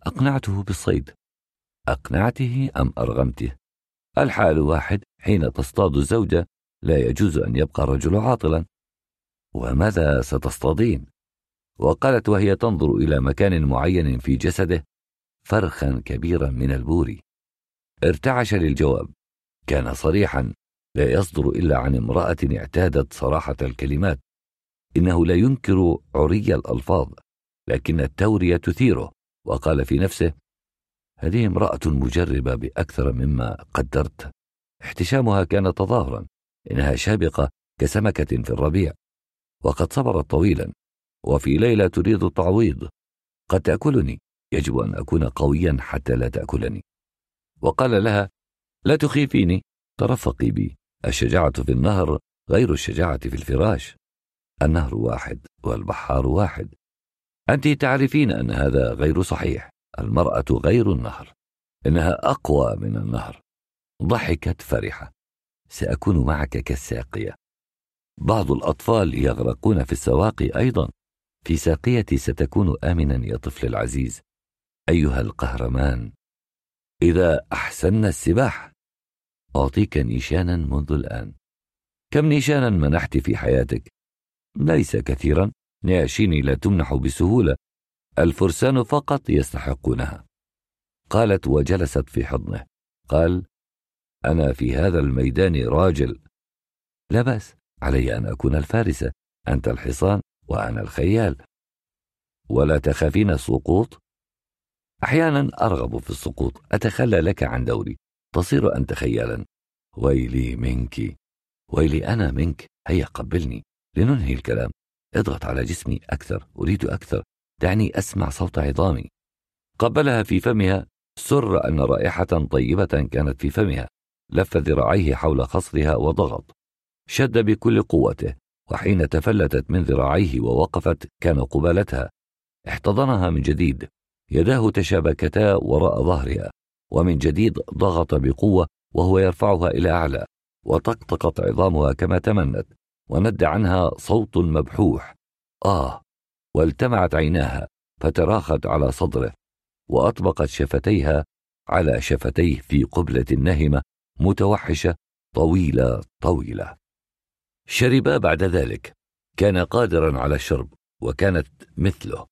B: اقنعته بالصيد اقنعته ام ارغمته الحال واحد حين تصطاد الزوجه لا يجوز ان يبقى الرجل عاطلا وماذا ستصطادين وقالت وهي تنظر إلى مكان معين في جسده فرخا كبيرا من البور ارتعش للجواب كان صريحا لا يصدر إلا عن امرأة اعتادت صراحة الكلمات إنه لا ينكر عري الألفاظ لكن التورية تثيره وقال في نفسه هذه امرأة مجربة بأكثر مما قدرت احتشامها كان تظاهرا إنها شابقة كسمكة في الربيع وقد صبرت طويلا وفي ليلة تريد التعويض قد تأكلني يجب أن أكون قويا حتى لا تأكلني وقال لها لا تخيفيني ترفقي بي الشجاعة في النهر غير الشجاعة في الفراش النهر واحد والبحار واحد أنت تعرفين أن هذا غير صحيح المرأة غير النهر إنها أقوى من النهر ضحكت فرحة سأكون معك كالساقية بعض الأطفال يغرقون في السواقي أيضا في ساقيتي ستكون امنا يا طفل العزيز ايها القهرمان اذا احسنا السباحه اعطيك نيشانا منذ الان كم نيشانا منحت في حياتك ليس كثيرا نياشيني لا تمنح بسهوله الفرسان فقط يستحقونها قالت وجلست في حضنه قال انا في هذا الميدان راجل لا باس علي ان اكون الفارسه انت الحصان وأنا الخيال ولا تخافين السقوط أحيانا أرغب في السقوط أتخلى لك عن دوري تصير أنت خيالا ويلي منك ويلي أنا منك هيا قبلني لننهي الكلام اضغط على جسمي أكثر أريد أكثر دعني أسمع صوت عظامي قبلها في فمها سر أن رائحة طيبة كانت في فمها لف ذراعيه حول خصرها وضغط شد بكل قوته وحين تفلتت من ذراعيه ووقفت كان قبالتها احتضنها من جديد يداه تشابكتا وراء ظهرها ومن جديد ضغط بقوة وهو يرفعها إلى أعلى وطقطقت عظامها كما تمنت وند عنها صوت مبحوح آه والتمعت عيناها فتراخت على صدره وأطبقت شفتيها على شفتيه في قبلة نهمة متوحشة طويلة طويلة شربا بعد ذلك كان قادرا على الشرب وكانت مثله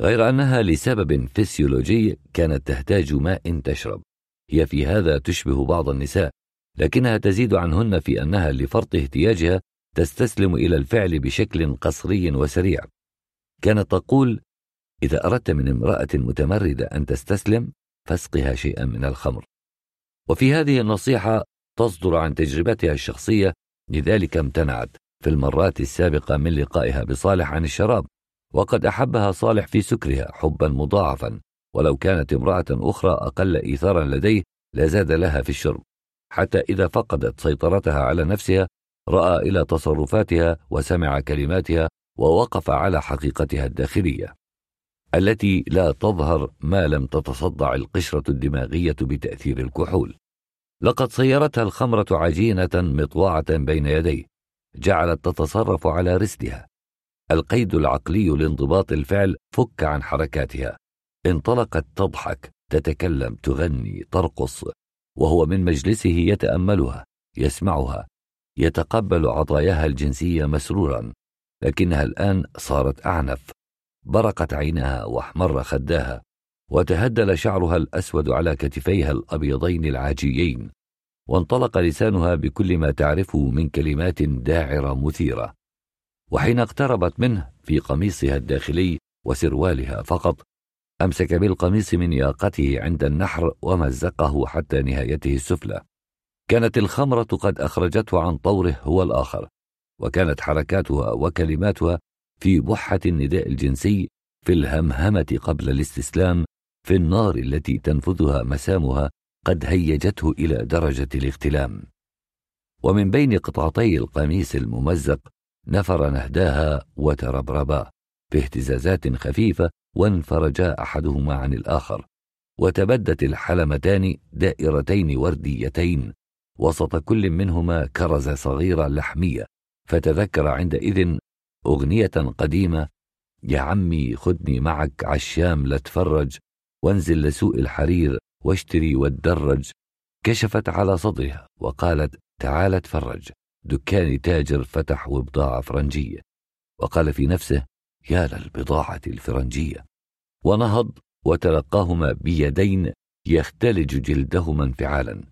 B: غير انها لسبب فسيولوجي كانت تحتاج ماء تشرب هي في هذا تشبه بعض النساء لكنها تزيد عنهن في انها لفرط احتياجها تستسلم الى الفعل بشكل قصري وسريع كانت تقول اذا اردت من امراه متمرده ان تستسلم فاسقها شيئا من الخمر وفي هذه النصيحه تصدر عن تجربتها الشخصيه لذلك امتنعت في المرات السابقة من لقائها بصالح عن الشراب وقد أحبها صالح في سكرها حبا مضاعفا ولو كانت امرأة أخرى أقل إيثارا لديه لزاد لها في الشرب حتى إذا فقدت سيطرتها على نفسها رأى إلى تصرفاتها وسمع كلماتها ووقف على حقيقتها الداخلية التي لا تظهر ما لم تتصدع القشرة الدماغية بتأثير الكحول لقد صيرتها الخمرة عجينة مطواعة بين يديه، جعلت تتصرف على رسدها. القيد العقلي لانضباط الفعل فك عن حركاتها. انطلقت تضحك، تتكلم، تغني، ترقص، وهو من مجلسه يتأملها، يسمعها، يتقبل عطاياها الجنسية مسرورا، لكنها الآن صارت أعنف. برقت عينها واحمر خداها وتهدل شعرها الأسود على كتفيها الأبيضين العاجيين وانطلق لسانها بكل ما تعرفه من كلمات داعرة مثيرة وحين اقتربت منه في قميصها الداخلي وسروالها فقط أمسك بالقميص من ياقته عند النحر ومزقه حتى نهايته السفلى كانت الخمرة قد أخرجته عن طوره هو الآخر وكانت حركاتها وكلماتها في بحة النداء الجنسي في الهمهمة قبل الاستسلام في النار التي تنفذها مسامها قد هيجته الى درجه الاغتلام ومن بين قطعتي القميص الممزق نفر نهداها وتربربا باهتزازات خفيفه وانفرجا احدهما عن الاخر وتبدت الحلمتان دائرتين ورديتين وسط كل منهما كرزه صغيره لحميه فتذكر عندئذ اغنيه قديمه يا عمي خدني معك عالشام لاتفرج وانزل لسوق الحرير واشتري والدرج كشفت على صدرها وقالت تعال اتفرج دكان تاجر فتح وبضاعة فرنجية وقال في نفسه يا للبضاعة الفرنجية ونهض وتلقاهما بيدين يختلج جلدهما انفعالا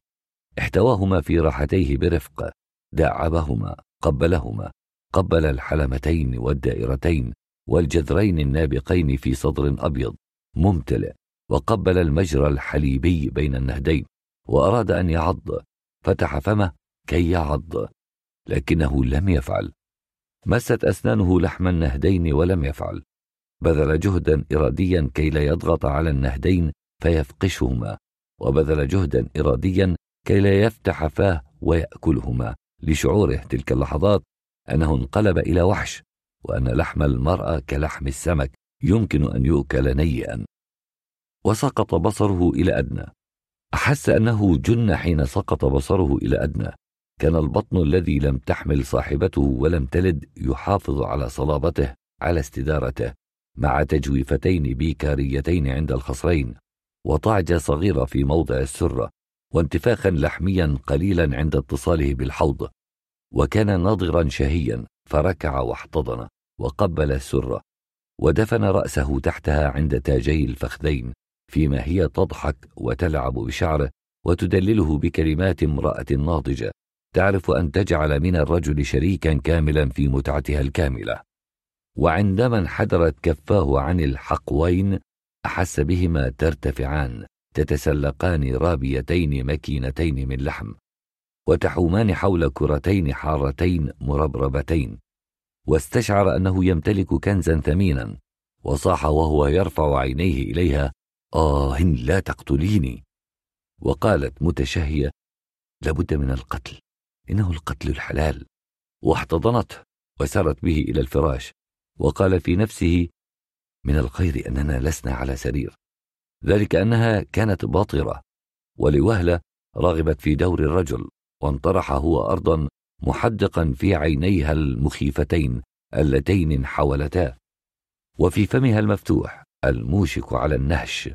B: احتواهما في راحتيه برفق داعبهما قبلهما قبل الحلمتين والدائرتين والجذرين النابقين في صدر أبيض ممتلئ وقبل المجرى الحليبي بين النهدين وأراد أن يعض فتح فمه كي يعض لكنه لم يفعل مست أسنانه لحم النهدين ولم يفعل بذل جهدا إراديا كي لا يضغط على النهدين فيفقشهما وبذل جهدا إراديا كي لا يفتح فاه ويأكلهما لشعوره تلك اللحظات أنه انقلب إلى وحش وأن لحم المرأة كلحم السمك يمكن أن يؤكل نيئا وسقط بصره إلى أدنى أحس أنه جن حين سقط بصره إلى أدنى كان البطن الذي لم تحمل صاحبته ولم تلد يحافظ على صلابته على استدارته مع تجويفتين بيكاريتين عند الخصرين وطعجة صغيرة في موضع السرة وانتفاخا لحميا قليلا عند اتصاله بالحوض وكان ناضرا شهيا فركع واحتضن وقبل السرة ودفن رأسه تحتها عند تاجي الفخذين فيما هي تضحك وتلعب بشعره وتدلله بكلمات امرأة ناضجة تعرف أن تجعل من الرجل شريكا كاملا في متعتها الكاملة وعندما انحدرت كفاه عن الحقوين أحس بهما ترتفعان تتسلقان رابيتين مكينتين من لحم وتحومان حول كرتين حارتين مربربتين واستشعر أنه يمتلك كنزا ثمينا وصاح وهو يرفع عينيه إليها آه لا تقتليني وقالت متشهية لابد من القتل إنه القتل الحلال واحتضنته وسارت به إلى الفراش وقال في نفسه من الخير أننا لسنا على سرير ذلك أنها كانت باطرة ولوهلة رغبت في دور الرجل وانطرح هو أرضا محدقا في عينيها المخيفتين اللتين حولتا وفي فمها المفتوح الموشك على النهش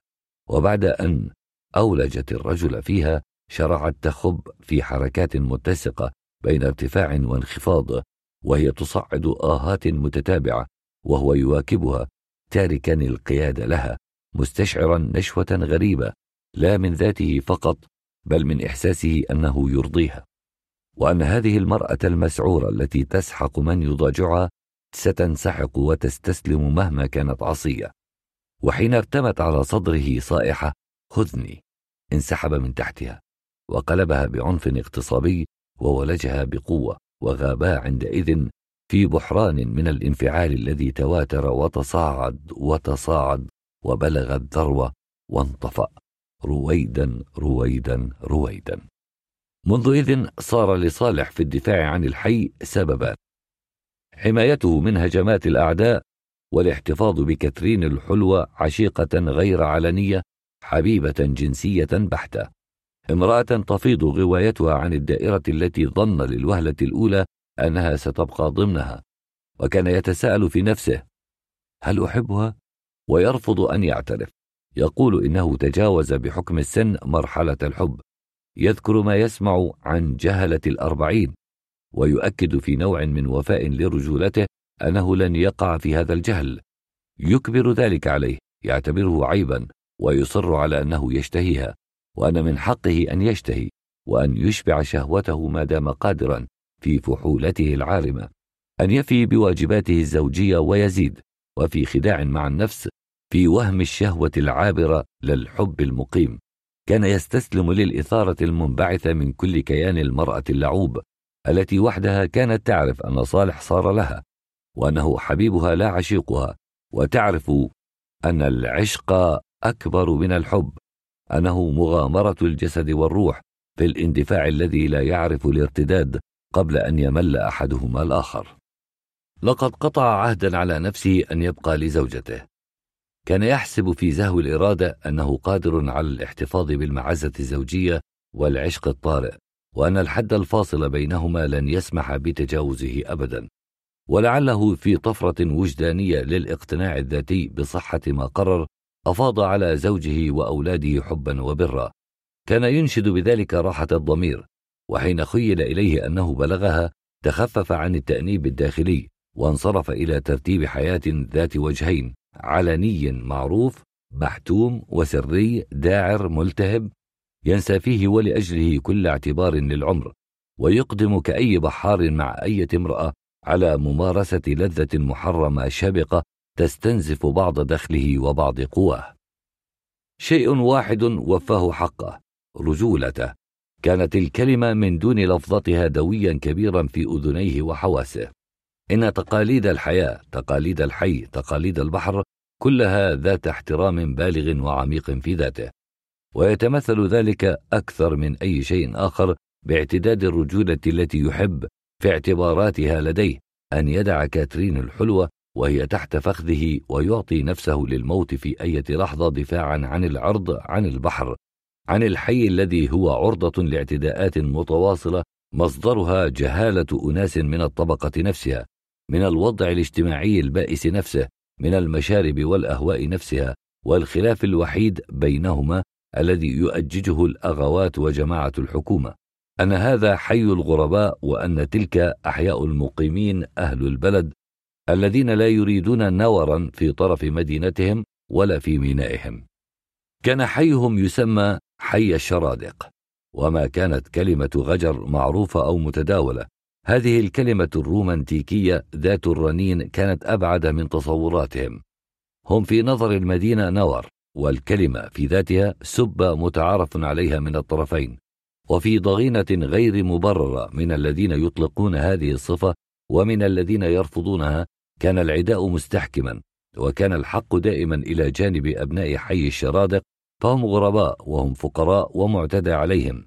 B: وبعد أن أولجت الرجل فيها شرعت تخب في حركات متسقة بين ارتفاع وانخفاض وهي تصعد آهات متتابعة وهو يواكبها تاركا القيادة لها مستشعرا نشوة غريبة لا من ذاته فقط بل من إحساسه أنه يرضيها وأن هذه المرأة المسعورة التي تسحق من يضاجعها ستنسحق وتستسلم مهما كانت عصية وحين ارتمت على صدره صائحة خذني انسحب من تحتها وقلبها بعنف اغتصابي وولجها بقوة وغابا عندئذ في بحران من الانفعال الذي تواتر وتصاعد وتصاعد وبلغ الذروة وانطفأ رويدا رويدا رويدا منذ إذ صار لصالح في الدفاع عن الحي سببان حمايته من هجمات الأعداء والاحتفاظ بكاترين الحلوة عشيقة غير علنية حبيبة جنسية بحتة امرأة تفيض غوايتها عن الدائرة التي ظن للوهلة الأولى أنها ستبقى ضمنها وكان يتساءل في نفسه هل أحبها؟ ويرفض أن يعترف يقول إنه تجاوز بحكم السن مرحلة الحب يذكر ما يسمع عن جهلة الأربعين ويؤكد في نوع من وفاء لرجولته أنه لن يقع في هذا الجهل يكبر ذلك عليه يعتبره عيبا ويصر على أنه يشتهيها وأن من حقه أن يشتهي وأن يشبع شهوته ما دام قادرا في فحولته العارمة أن يفي بواجباته الزوجية ويزيد وفي خداع مع النفس في وهم الشهوة العابرة للحب المقيم كان يستسلم للإثارة المنبعثة من كل كيان المرأة اللعوب التي وحدها كانت تعرف أن صالح صار لها وانه حبيبها لا عشيقها وتعرف ان العشق اكبر من الحب انه مغامره الجسد والروح في الاندفاع الذي لا يعرف الارتداد قبل ان يمل احدهما الاخر لقد قطع عهدا على نفسه ان يبقى لزوجته كان يحسب في زهو الاراده انه قادر على الاحتفاظ بالمعزه الزوجيه والعشق الطارئ وان الحد الفاصل بينهما لن يسمح بتجاوزه ابدا ولعله في طفرة وجدانية للاقتناع الذاتي بصحة ما قرر أفاض على زوجه وأولاده حبا وبرا كان ينشد بذلك راحة الضمير وحين خيل إليه أنه بلغها تخفف عن التأنيب الداخلي وانصرف إلى ترتيب حياة ذات وجهين علني معروف محتوم وسري داعر ملتهب ينسى فيه ولأجله كل اعتبار للعمر ويقدم كأي بحار مع أي امرأة على ممارسة لذة محرمة شبقة تستنزف بعض دخله وبعض قواه. شيء واحد وفاه حقه، رجولته. كانت الكلمة من دون لفظتها دويا كبيرا في أذنيه وحواسه. إن تقاليد الحياة، تقاليد الحي، تقاليد البحر، كلها ذات احترام بالغ وعميق في ذاته. ويتمثل ذلك أكثر من أي شيء آخر باعتداد الرجولة التي يحب في اعتباراتها لديه أن يدع كاترين الحلوة وهي تحت فخذه ويعطي نفسه للموت في أي لحظة دفاعا عن العرض عن البحر عن الحي الذي هو عرضة لاعتداءات متواصلة مصدرها جهالة أناس من الطبقة نفسها من الوضع الاجتماعي البائس نفسه من المشارب والأهواء نفسها والخلاف الوحيد بينهما الذي يؤججه الأغوات وجماعة الحكومة أن هذا حي الغرباء وأن تلك أحياء المقيمين أهل البلد الذين لا يريدون نورا في طرف مدينتهم ولا في مينائهم. كان حيهم يسمى حي الشرادق، وما كانت كلمة غجر معروفة أو متداولة، هذه الكلمة الرومانتيكية ذات الرنين كانت أبعد من تصوراتهم. هم في نظر المدينة نور، والكلمة في ذاتها سبة متعارف عليها من الطرفين، وفي ضغينة غير مبررة من الذين يطلقون هذه الصفة ومن الذين يرفضونها كان العداء مستحكما وكان الحق دائما إلى جانب أبناء حي الشرادق فهم غرباء وهم فقراء ومعتدى عليهم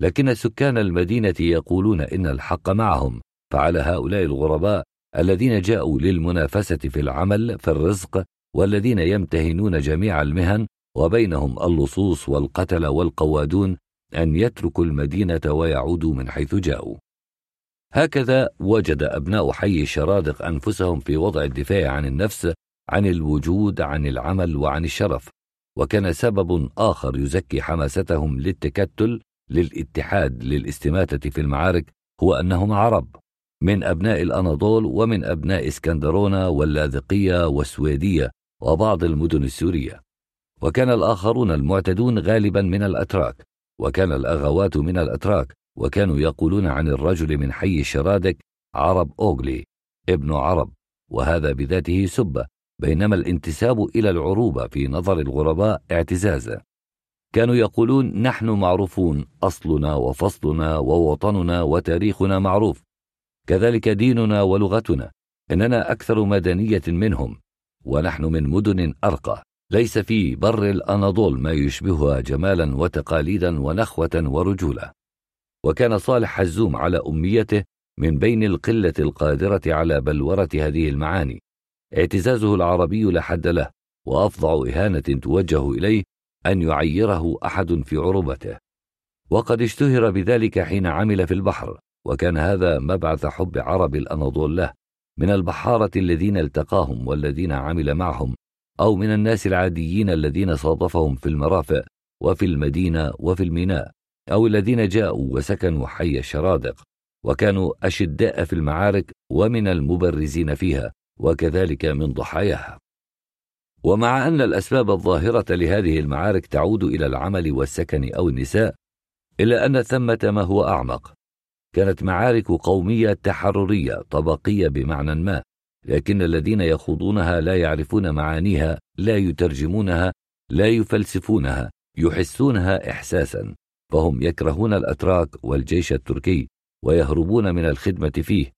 B: لكن سكان المدينة يقولون إن الحق معهم فعلى هؤلاء الغرباء الذين جاءوا للمنافسة في العمل في الرزق والذين يمتهنون جميع المهن وبينهم اللصوص والقتل والقوادون ان يتركوا المدينه ويعودوا من حيث جاءوا هكذا وجد ابناء حي الشرادق انفسهم في وضع الدفاع عن النفس عن الوجود عن العمل وعن الشرف وكان سبب اخر يزكي حماستهم للتكتل للاتحاد للاستماته في المعارك هو انهم عرب من ابناء الاناضول ومن ابناء اسكندرونه واللاذقيه والسويديه وبعض المدن السوريه وكان الاخرون المعتدون غالبا من الاتراك وكان الأغوات من الأتراك وكانوا يقولون عن الرجل من حي شرادك عرب أوغلي ابن عرب وهذا بذاته سبة بينما الانتساب إلى العروبة في نظر الغرباء اعتزازا كانوا يقولون نحن معروفون أصلنا وفصلنا ووطننا وتاريخنا معروف كذلك ديننا ولغتنا إننا أكثر مدنية منهم ونحن من مدن أرقى ليس في بر الأناضول ما يشبهها جمالا وتقاليدا ونخوة ورجولة وكان صالح حزوم على أميته من بين القلة القادرة على بلورة هذه المعاني اعتزازه العربي لا حد له وأفظع إهانة توجه إليه أن يعيره أحد في عروبته وقد اشتهر بذلك حين عمل في البحر وكان هذا مبعث حب عرب الأناضول له من البحارة الذين التقاهم والذين عمل معهم أو من الناس العاديين الذين صادفهم في المرافق وفي المدينة وفي الميناء أو الذين جاءوا وسكنوا حي الشرادق وكانوا أشداء في المعارك ومن المبرزين فيها وكذلك من ضحاياها ومع أن الأسباب الظاهرة لهذه المعارك تعود إلى العمل والسكن أو النساء إلا أن ثمة ما هو أعمق كانت معارك قومية تحررية طبقية بمعنى ما لكن الذين يخوضونها لا يعرفون معانيها لا يترجمونها لا يفلسفونها يحسونها إحساسا فهم يكرهون الأتراك والجيش التركي ويهربون من الخدمة فيه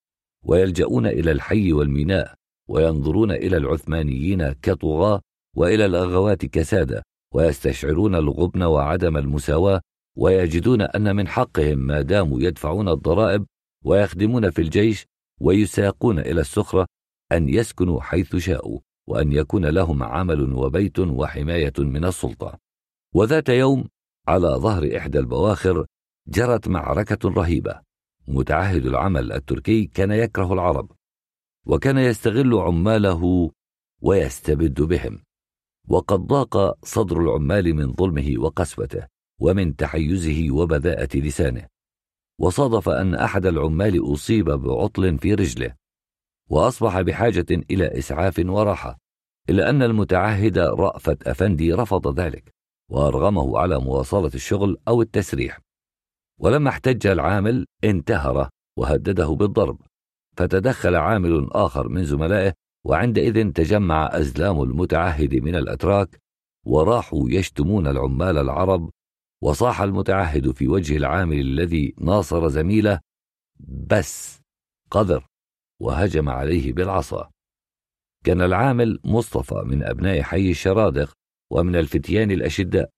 B: ويلجؤون إلى الحي والميناء وينظرون إلى العثمانيين كطغاة وإلى الأغوات كسادة ويستشعرون الغبن وعدم المساواة ويجدون أن من حقهم ما داموا يدفعون الضرائب ويخدمون في الجيش ويساقون إلى السخرة أن يسكنوا حيث شاءوا وأن يكون لهم عمل وبيت وحماية من السلطة وذات يوم على ظهر إحدى البواخر جرت معركة رهيبة متعهد العمل التركي كان يكره العرب وكان يستغل عماله ويستبد بهم وقد ضاق صدر العمال من ظلمه وقسوته ومن تحيزه وبذاءة لسانه وصادف أن أحد العمال أصيب بعطل في رجله واصبح بحاجه الى اسعاف وراحه الا ان المتعهد رافت افندي رفض ذلك وارغمه على مواصله الشغل او التسريح ولما احتج العامل انتهر وهدده بالضرب فتدخل عامل اخر من زملائه وعندئذ تجمع ازلام المتعهد من الاتراك وراحوا يشتمون العمال العرب وصاح المتعهد في وجه العامل الذي ناصر زميله بس قذر وهجم عليه بالعصا كان العامل مصطفى من أبناء حي الشرادق ومن الفتيان الأشداء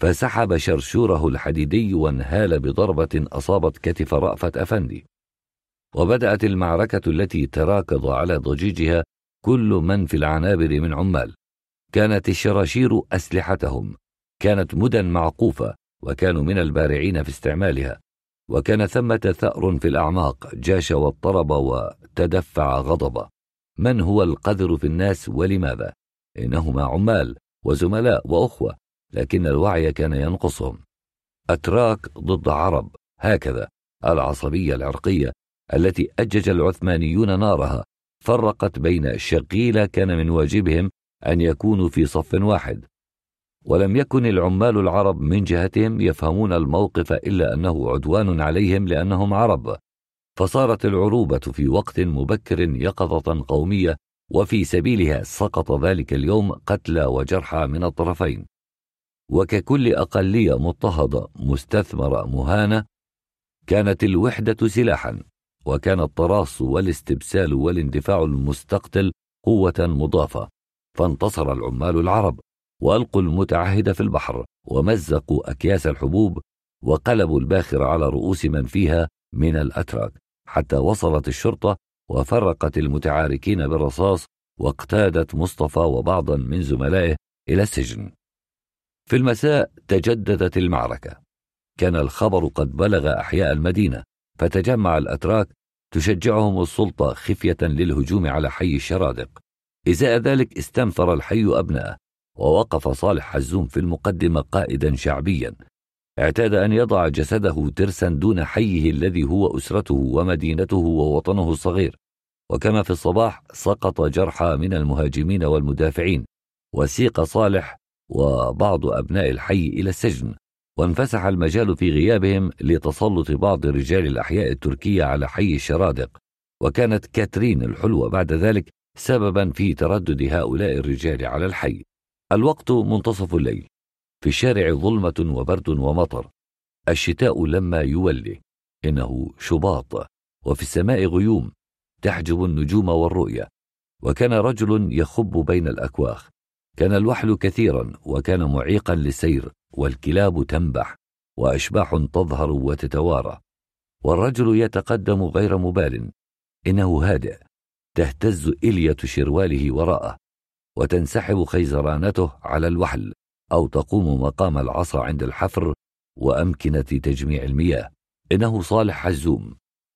B: فسحب شرشوره الحديدي وانهال بضربة أصابت كتف رأفت أفندي وبدأت المعركة التي تراكض على ضجيجها كل من في العنابر من عمال كانت الشراشير أسلحتهم كانت مدى معقوفة وكانوا من البارعين في استعمالها وكان ثمة ثأر في الأعماق جاش واضطرب وتدفع غضبه من هو القذر في الناس ولماذا؟ إنهما عمال وزملاء وأخوة لكن الوعي كان ينقصهم أتراك ضد عرب هكذا العصبية العرقية التي أجج العثمانيون نارها فرقت بين شقيلة كان من واجبهم أن يكونوا في صف واحد ولم يكن العمال العرب من جهتهم يفهمون الموقف الا انه عدوان عليهم لانهم عرب فصارت العروبه في وقت مبكر يقظه قوميه وفي سبيلها سقط ذلك اليوم قتلى وجرحى من الطرفين وككل اقليه مضطهده مستثمره مهانه كانت الوحده سلاحا وكان التراص والاستبسال والاندفاع المستقتل قوه مضافه فانتصر العمال العرب والقوا المتعهد في البحر ومزقوا اكياس الحبوب وقلبوا الباخر على رؤوس من فيها من الاتراك حتى وصلت الشرطه وفرقت المتعاركين بالرصاص واقتادت مصطفى وبعضا من زملائه الى السجن في المساء تجددت المعركه كان الخبر قد بلغ احياء المدينه فتجمع الاتراك تشجعهم السلطه خفيه للهجوم على حي الشرادق ازاء ذلك استنفر الحي ابناءه ووقف صالح حزوم في المقدمة قائدا شعبيا اعتاد أن يضع جسده ترسا دون حيه الذي هو أسرته ومدينته ووطنه الصغير وكما في الصباح سقط جرحى من المهاجمين والمدافعين وسيق صالح وبعض أبناء الحي إلى السجن وانفسح المجال في غيابهم لتسلط بعض رجال الأحياء التركية على حي الشرادق وكانت كاترين الحلوة بعد ذلك سببا في تردد هؤلاء الرجال على الحي الوقت منتصف الليل في الشارع ظلمة وبرد ومطر الشتاء لما يولي إنه شباط وفي السماء غيوم تحجب النجوم والرؤيا وكان رجل يخب بين الأكواخ كان الوحل كثيرا وكان معيقا للسير والكلاب تنبح وأشباح تظهر وتتوارى والرجل يتقدم غير مبال إنه هادئ تهتز إلية شرواله وراءه وتنسحب خيزرانته على الوحل أو تقوم مقام العصا عند الحفر وأمكنة تجميع المياه إنه صالح حزوم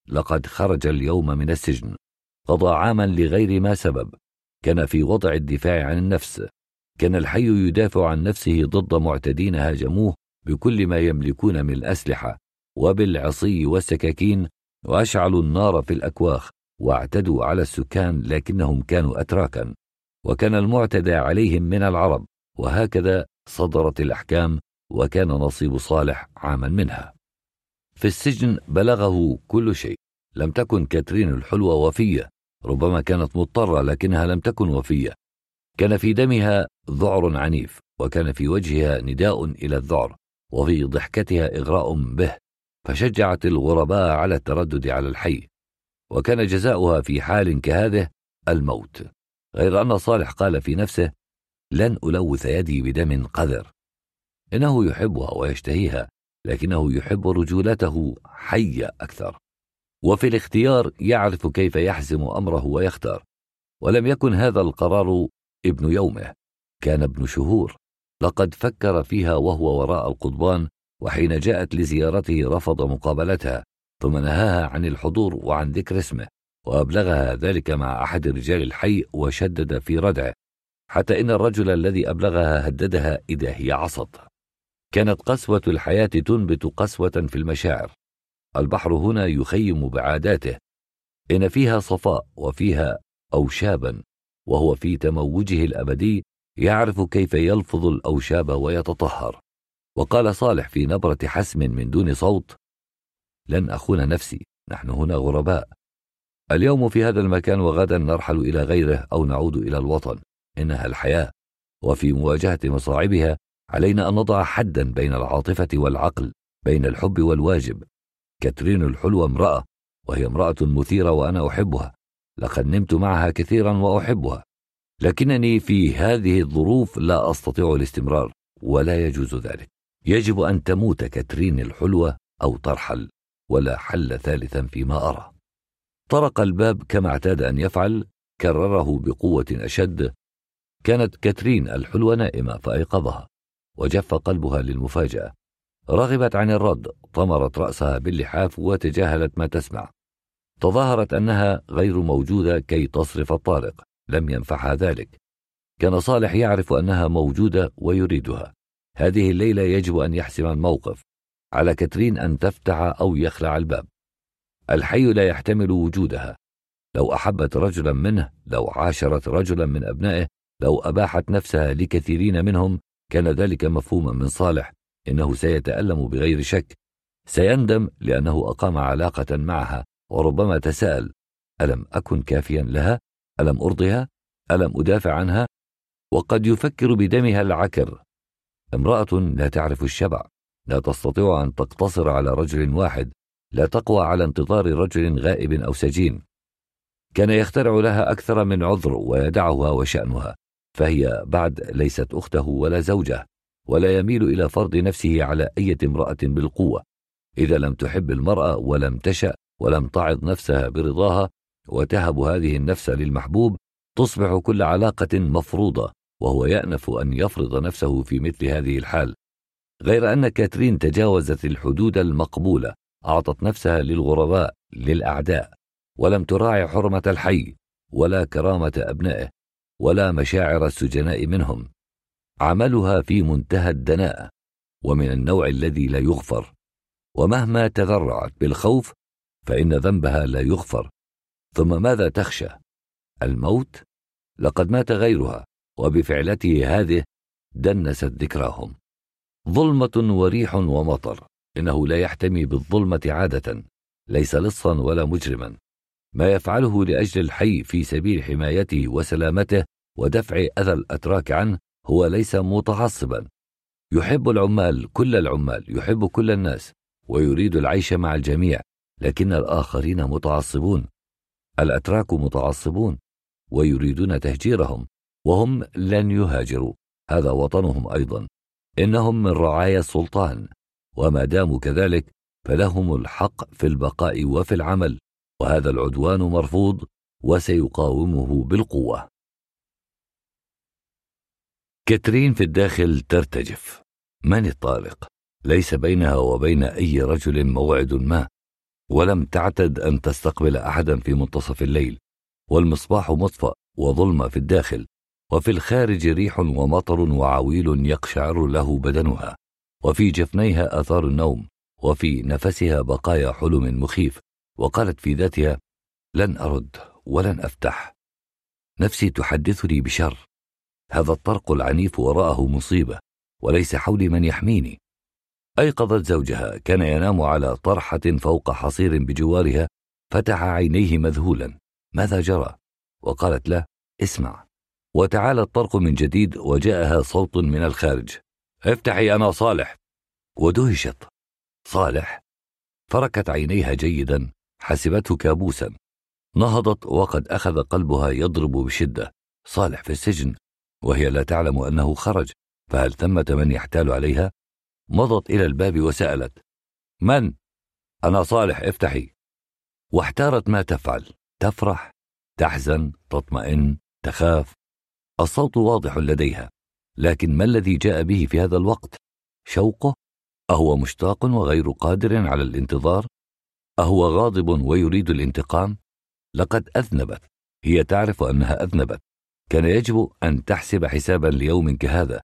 B: لقد خرج اليوم من السجن قضى عاما لغير ما سبب كان في وضع الدفاع عن النفس كان الحي يدافع عن نفسه ضد معتدين هاجموه بكل ما يملكون من الأسلحة وبالعصي والسكاكين وأشعلوا النار في الأكواخ واعتدوا على السكان لكنهم كانوا أتراكا وكان المعتدى عليهم من العرب وهكذا صدرت الأحكام وكان نصيب صالح عاما منها في السجن بلغه كل شيء لم تكن كاترين الحلوة وفية ربما كانت مضطرة لكنها لم تكن وفية كان في دمها ذعر عنيف وكان في وجهها نداء إلى الذعر وفي ضحكتها إغراء به فشجعت الغرباء على التردد على الحي وكان جزاؤها في حال كهذه الموت غير أن صالح قال في نفسه لن ألوث يدي بدم قذر إنه يحبها ويشتهيها لكنه يحب رجولته حية أكثر وفي الاختيار يعرف كيف يحزم أمره ويختار ولم يكن هذا القرار ابن يومه كان ابن شهور لقد فكر فيها وهو وراء القضبان وحين جاءت لزيارته رفض مقابلتها ثم نهاها عن الحضور وعن ذكر اسمه وأبلغها ذلك مع أحد رجال الحي وشدد في ردعه حتى إن الرجل الذي أبلغها هددها إذا هي عصت كانت قسوة الحياة تنبت قسوة في المشاعر البحر هنا يخيم بعاداته إن فيها صفاء وفيها أوشابا وهو في تموجه الأبدي يعرف كيف يلفظ الأوشاب ويتطهر وقال صالح في نبرة حسم من دون صوت لن أخون نفسي نحن هنا غرباء اليوم في هذا المكان وغدا نرحل إلى غيره أو نعود إلى الوطن إنها الحياة وفي مواجهة مصاعبها علينا أن نضع حدا بين العاطفة والعقل بين الحب والواجب كاترين الحلوة امرأة وهي امرأة مثيرة وأنا أحبها لقد نمت معها كثيرا وأحبها لكنني في هذه الظروف لا أستطيع الاستمرار ولا يجوز ذلك يجب أن تموت كاترين الحلوة أو ترحل ولا حل ثالثا فيما أرى طرق الباب كما اعتاد أن يفعل كرره بقوة أشد كانت كاترين الحلوة نائمة فأيقظها وجف قلبها للمفاجأة رغبت عن الرد طمرت رأسها باللحاف وتجاهلت ما تسمع تظاهرت أنها غير موجودة كي تصرف الطارق لم ينفعها ذلك كان صالح يعرف أنها موجودة ويريدها هذه الليلة يجب أن يحسم الموقف على كاترين أن تفتح أو يخلع الباب الحي لا يحتمل وجودها لو احبت رجلا منه لو عاشرت رجلا من ابنائه لو اباحت نفسها لكثيرين منهم كان ذلك مفهوما من صالح انه سيتالم بغير شك سيندم لانه اقام علاقه معها وربما تساءل الم اكن كافيا لها الم ارضها الم ادافع عنها وقد يفكر بدمها العكر امراه لا تعرف الشبع لا تستطيع ان تقتصر على رجل واحد لا تقوى على انتظار رجل غائب أو سجين كان يخترع لها أكثر من عذر ويدعها وشأنها فهي بعد ليست أخته ولا زوجه ولا يميل إلى فرض نفسه على أي امرأة بالقوة إذا لم تحب المرأة ولم تشأ ولم تعظ نفسها برضاها وتهب هذه النفس للمحبوب تصبح كل علاقة مفروضة وهو يأنف أن يفرض نفسه في مثل هذه الحال غير أن كاترين تجاوزت الحدود المقبولة أعطت نفسها للغرباء للأعداء ولم تراعي حرمة الحي ولا كرامة أبنائه ولا مشاعر السجناء منهم عملها في منتهى الدناءة ومن النوع الذي لا يغفر ومهما تذرعت بالخوف فإن ذنبها لا يغفر ثم ماذا تخشى الموت لقد مات غيرها وبفعلته هذه دنست ذكراهم ظلمه وريح ومطر إنه لا يحتمي بالظلمة عادة ليس لصا ولا مجرما ما يفعله لأجل الحي في سبيل حمايته وسلامته ودفع أذى الأتراك عنه هو ليس متعصبا يحب العمال كل العمال يحب كل الناس ويريد العيش مع الجميع لكن الآخرين متعصبون الأتراك متعصبون ويريدون تهجيرهم وهم لن يهاجروا هذا وطنهم أيضا إنهم من رعايا السلطان وما داموا كذلك فلهم الحق في البقاء وفي العمل وهذا العدوان مرفوض وسيقاومه بالقوه كاترين في الداخل ترتجف من الطارق ليس بينها وبين اي رجل موعد ما ولم تعتد ان تستقبل احدا في منتصف الليل والمصباح مطفا وظلمه في الداخل وفي الخارج ريح ومطر وعويل يقشعر له بدنها وفي جفنيها آثار النوم وفي نفسها بقايا حلم مخيف وقالت في ذاتها لن أرد ولن أفتح نفسي تحدثني بشر هذا الطرق العنيف وراءه مصيبة وليس حولي من يحميني أيقظت زوجها كان ينام على طرحة فوق حصير بجوارها فتح عينيه مذهولا ماذا جرى وقالت له اسمع وتعالى الطرق من جديد وجاءها صوت من الخارج افتحي أنا صالح ودهشت صالح فركت عينيها جيدا حسبته كابوسا نهضت وقد أخذ قلبها يضرب بشدة صالح في السجن وهي لا تعلم أنه خرج فهل ثمة من يحتال عليها؟ مضت إلى الباب وسألت من؟ أنا صالح افتحي واحتارت ما تفعل تفرح تحزن تطمئن تخاف الصوت واضح لديها لكن ما الذي جاء به في هذا الوقت شوقه اهو مشتاق وغير قادر على الانتظار اهو غاضب ويريد الانتقام لقد اذنبت هي تعرف انها اذنبت كان يجب ان تحسب حسابا ليوم كهذا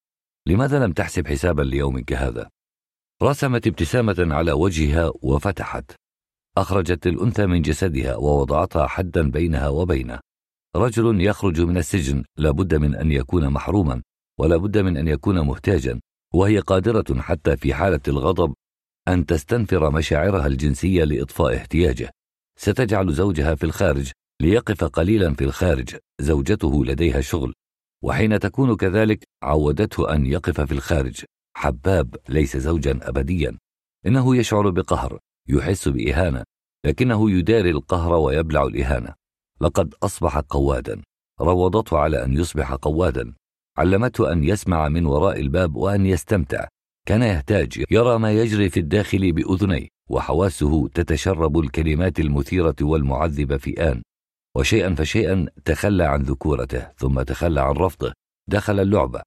B: لماذا لم تحسب حسابا ليوم كهذا رسمت ابتسامه على وجهها وفتحت اخرجت الانثى من جسدها ووضعتها حدا بينها وبينه رجل يخرج من السجن لابد من ان يكون محروما ولا بد من ان يكون مهتاجا وهي قادره حتى في حاله الغضب ان تستنفر مشاعرها الجنسيه لاطفاء احتياجه ستجعل زوجها في الخارج ليقف قليلا في الخارج زوجته لديها شغل وحين تكون كذلك عودته ان يقف في الخارج حباب ليس زوجا ابديا انه يشعر بقهر يحس باهانه لكنه يداري القهر ويبلع الاهانه لقد اصبح قوادا روضته على ان يصبح قوادا علمته أن يسمع من وراء الباب وأن يستمتع كان يهتاج يرى ما يجري في الداخل بأذنيه وحواسه تتشرب الكلمات المثيرة والمعذبة في آن وشيئا فشيئا تخلى عن ذكورته ثم تخلى عن رفضه دخل اللعبة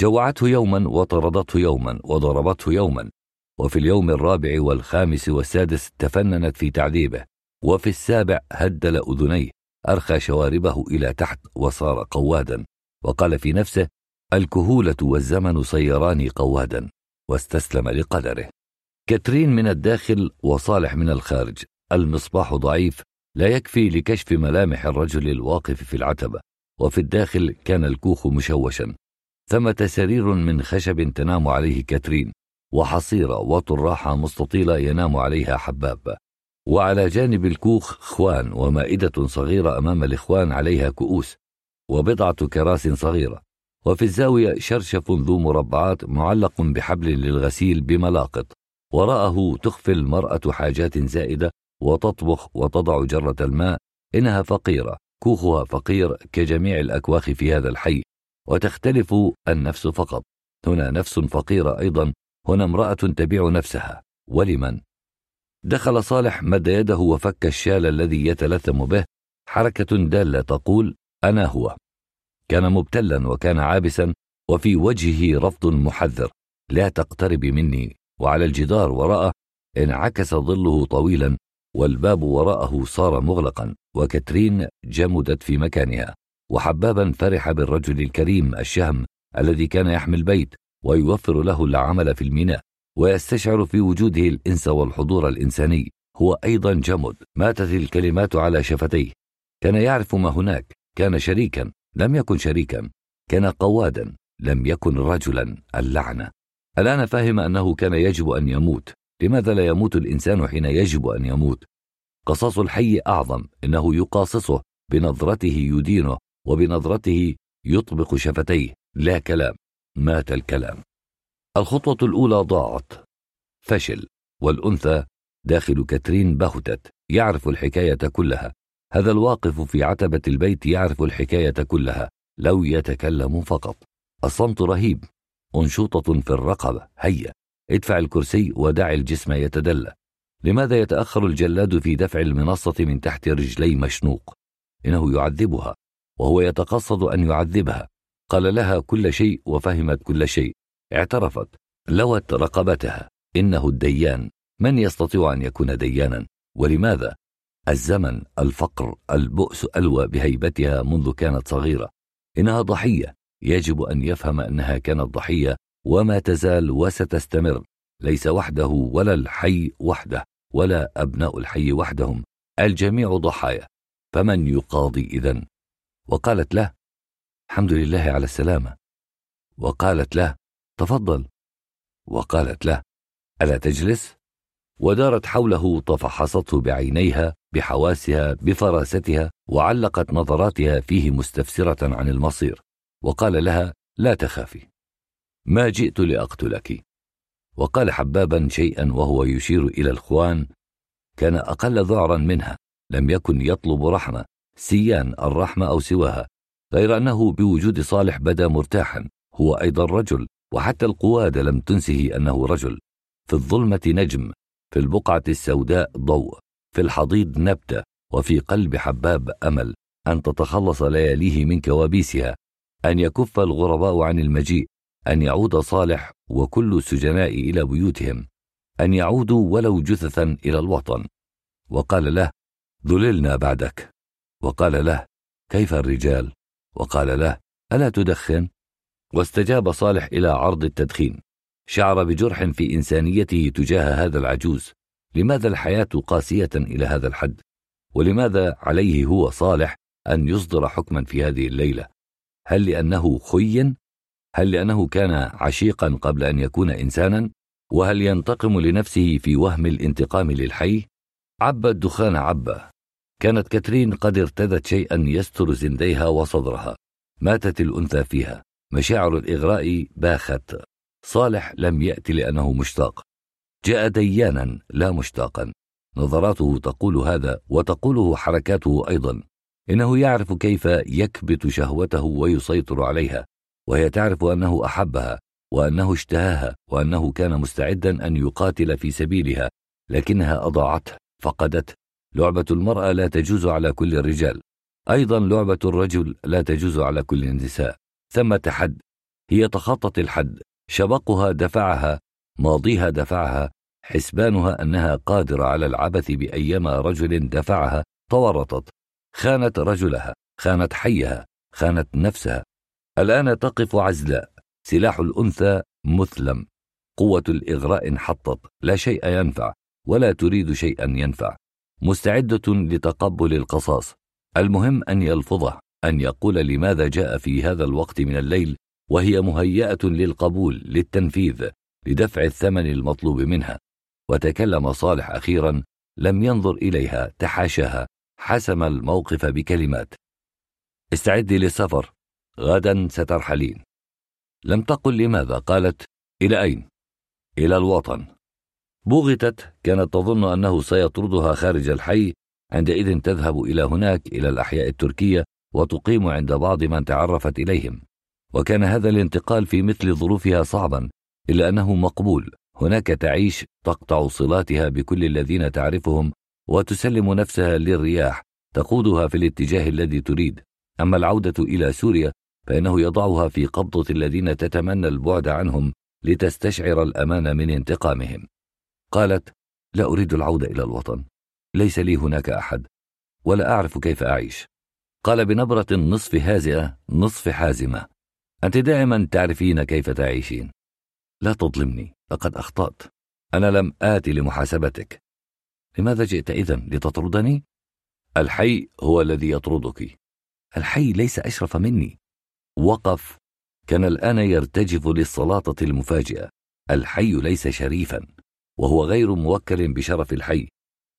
B: جوعته يوما وطردته يوما وضربته يوما وفي اليوم الرابع والخامس والسادس تفننت في تعذيبه وفي السابع هدل أذنيه أرخى شواربه إلى تحت وصار قوادا وقال في نفسه الكهولة والزمن سيراني قوادا واستسلم لقدره كاترين من الداخل وصالح من الخارج المصباح ضعيف لا يكفي لكشف ملامح الرجل الواقف في العتبة وفي الداخل كان الكوخ مشوشا ثمة سرير من خشب تنام عليه كاترين وحصيرة وطراحة مستطيلة ينام عليها حباب وعلى جانب الكوخ خوان ومائدة صغيرة أمام الإخوان عليها كؤوس وبضعة كراس صغيرة وفي الزاوية شرشف ذو مربعات معلق بحبل للغسيل بملاقط وراءه تخفي المرأة حاجات زائدة وتطبخ وتضع جرة الماء إنها فقيرة كوخها فقير كجميع الأكواخ في هذا الحي وتختلف النفس فقط هنا نفس فقيرة أيضا هنا امرأة تبيع نفسها ولمن؟ دخل صالح مد يده وفك الشال الذي يتلثم به حركة دالة تقول أنا هو كان مبتلا وكان عابسا وفي وجهه رفض محذر لا تقتربي مني وعلى الجدار وراءه انعكس ظله طويلا والباب وراءه صار مغلقا وكاترين جمدت في مكانها وحبابا فرح بالرجل الكريم الشهم الذي كان يحمي البيت ويوفر له العمل في الميناء ويستشعر في وجوده الانس والحضور الانساني هو ايضا جمد ماتت الكلمات على شفتيه كان يعرف ما هناك كان شريكا لم يكن شريكا كان قوادا لم يكن رجلا اللعنه الان فهم انه كان يجب ان يموت لماذا لا يموت الانسان حين يجب ان يموت قصاص الحي اعظم انه يقاصصه بنظرته يدينه وبنظرته يطبق شفتيه لا كلام مات الكلام الخطوه الاولى ضاعت فشل والانثى داخل كاترين بهتت يعرف الحكايه كلها هذا الواقف في عتبة البيت يعرف الحكاية كلها لو يتكلم فقط الصمت رهيب أنشوطة في الرقبة هيا ادفع الكرسي ودع الجسم يتدلى لماذا يتأخر الجلاد في دفع المنصة من تحت رجلي مشنوق إنه يعذبها وهو يتقصد أن يعذبها قال لها كل شيء وفهمت كل شيء اعترفت لوت رقبتها إنه الديان من يستطيع أن يكون ديانا ولماذا الزمن الفقر البؤس ألوى بهيبتها منذ كانت صغيرة إنها ضحية يجب أن يفهم أنها كانت ضحية وما تزال وستستمر ليس وحده ولا الحي وحده ولا أبناء الحي وحدهم الجميع ضحايا فمن يقاضي إذا وقالت له الحمد لله على السلامة وقالت له تفضل وقالت له ألا تجلس ودارت حوله تفحصته بعينيها بحواسها بفراستها وعلقت نظراتها فيه مستفسره عن المصير وقال لها لا تخافي ما جئت لاقتلك وقال حبابا شيئا وهو يشير الى الخوان كان اقل ذعرا منها لم يكن يطلب رحمه سيان الرحمه او سواها غير انه بوجود صالح بدا مرتاحا هو ايضا رجل وحتى القواد لم تنسه انه رجل في الظلمه نجم في البقعه السوداء ضوء في الحضيض نبتة وفي قلب حباب أمل أن تتخلص لياليه من كوابيسها أن يكف الغرباء عن المجيء أن يعود صالح وكل السجناء إلى بيوتهم أن يعودوا ولو جثثا إلى الوطن وقال له ذللنا بعدك وقال له كيف الرجال وقال له ألا تدخن واستجاب صالح إلى عرض التدخين شعر بجرح في إنسانيته تجاه هذا العجوز لماذا الحياة قاسية إلى هذا الحد؟ ولماذا عليه هو صالح أن يصدر حكما في هذه الليلة؟ هل لأنه خين؟ هل لأنه كان عشيقا قبل أن يكون إنسانا؟ وهل ينتقم لنفسه في وهم الانتقام للحي؟ عبى الدخان عبى كانت كاترين قد ارتدت شيئا يستر زنديها وصدرها ماتت الأنثى فيها مشاعر الإغراء باخت صالح لم يأتي لأنه مشتاق جاء ديانا لا مشتاقا نظراته تقول هذا وتقوله حركاته ايضا انه يعرف كيف يكبت شهوته ويسيطر عليها وهي تعرف انه احبها وانه اشتهاها وانه كان مستعدا ان يقاتل في سبيلها لكنها اضاعته فقدته لعبه المراه لا تجوز على كل الرجال ايضا لعبه الرجل لا تجوز على كل النساء ثمه حد هي تخطت الحد شبقها دفعها ماضيها دفعها حسبانها أنها قادرة على العبث بأيما رجل دفعها تورطت خانت رجلها خانت حيها خانت نفسها الآن تقف عزلاء سلاح الأنثى مثلم قوة الإغراء انحطت لا شيء ينفع ولا تريد شيئا ينفع مستعدة لتقبل القصاص المهم أن يلفظه أن يقول لماذا جاء في هذا الوقت من الليل وهي مهيئة للقبول للتنفيذ لدفع الثمن المطلوب منها وتكلم صالح أخيرا لم ينظر إليها تحاشاها حسم الموقف بكلمات استعدي للسفر غدا سترحلين لم تقل لماذا قالت إلى أين؟ إلى الوطن بوغتت كانت تظن أنه سيطردها خارج الحي عندئذ تذهب إلى هناك إلى الأحياء التركية وتقيم عند بعض من تعرفت إليهم وكان هذا الانتقال في مثل ظروفها صعبا إلا أنه مقبول هناك تعيش تقطع صلاتها بكل الذين تعرفهم وتسلم نفسها للرياح تقودها في الاتجاه الذي تريد أما العودة إلى سوريا فإنه يضعها في قبضة الذين تتمنى البعد عنهم لتستشعر الأمان من انتقامهم قالت لا أريد العودة إلى الوطن ليس لي هناك أحد ولا أعرف كيف أعيش قال بنبرة نصف هازئة نصف حازمة أنت دائما تعرفين كيف تعيشين لا تظلمني لقد أخطأت أنا لم آتي لمحاسبتك لماذا جئت إذا لتطردني؟ الحي هو الذي يطردك الحي ليس أشرف مني وقف كان الآن يرتجف للسلاطة المفاجئة الحي ليس شريفا وهو غير موكل بشرف الحي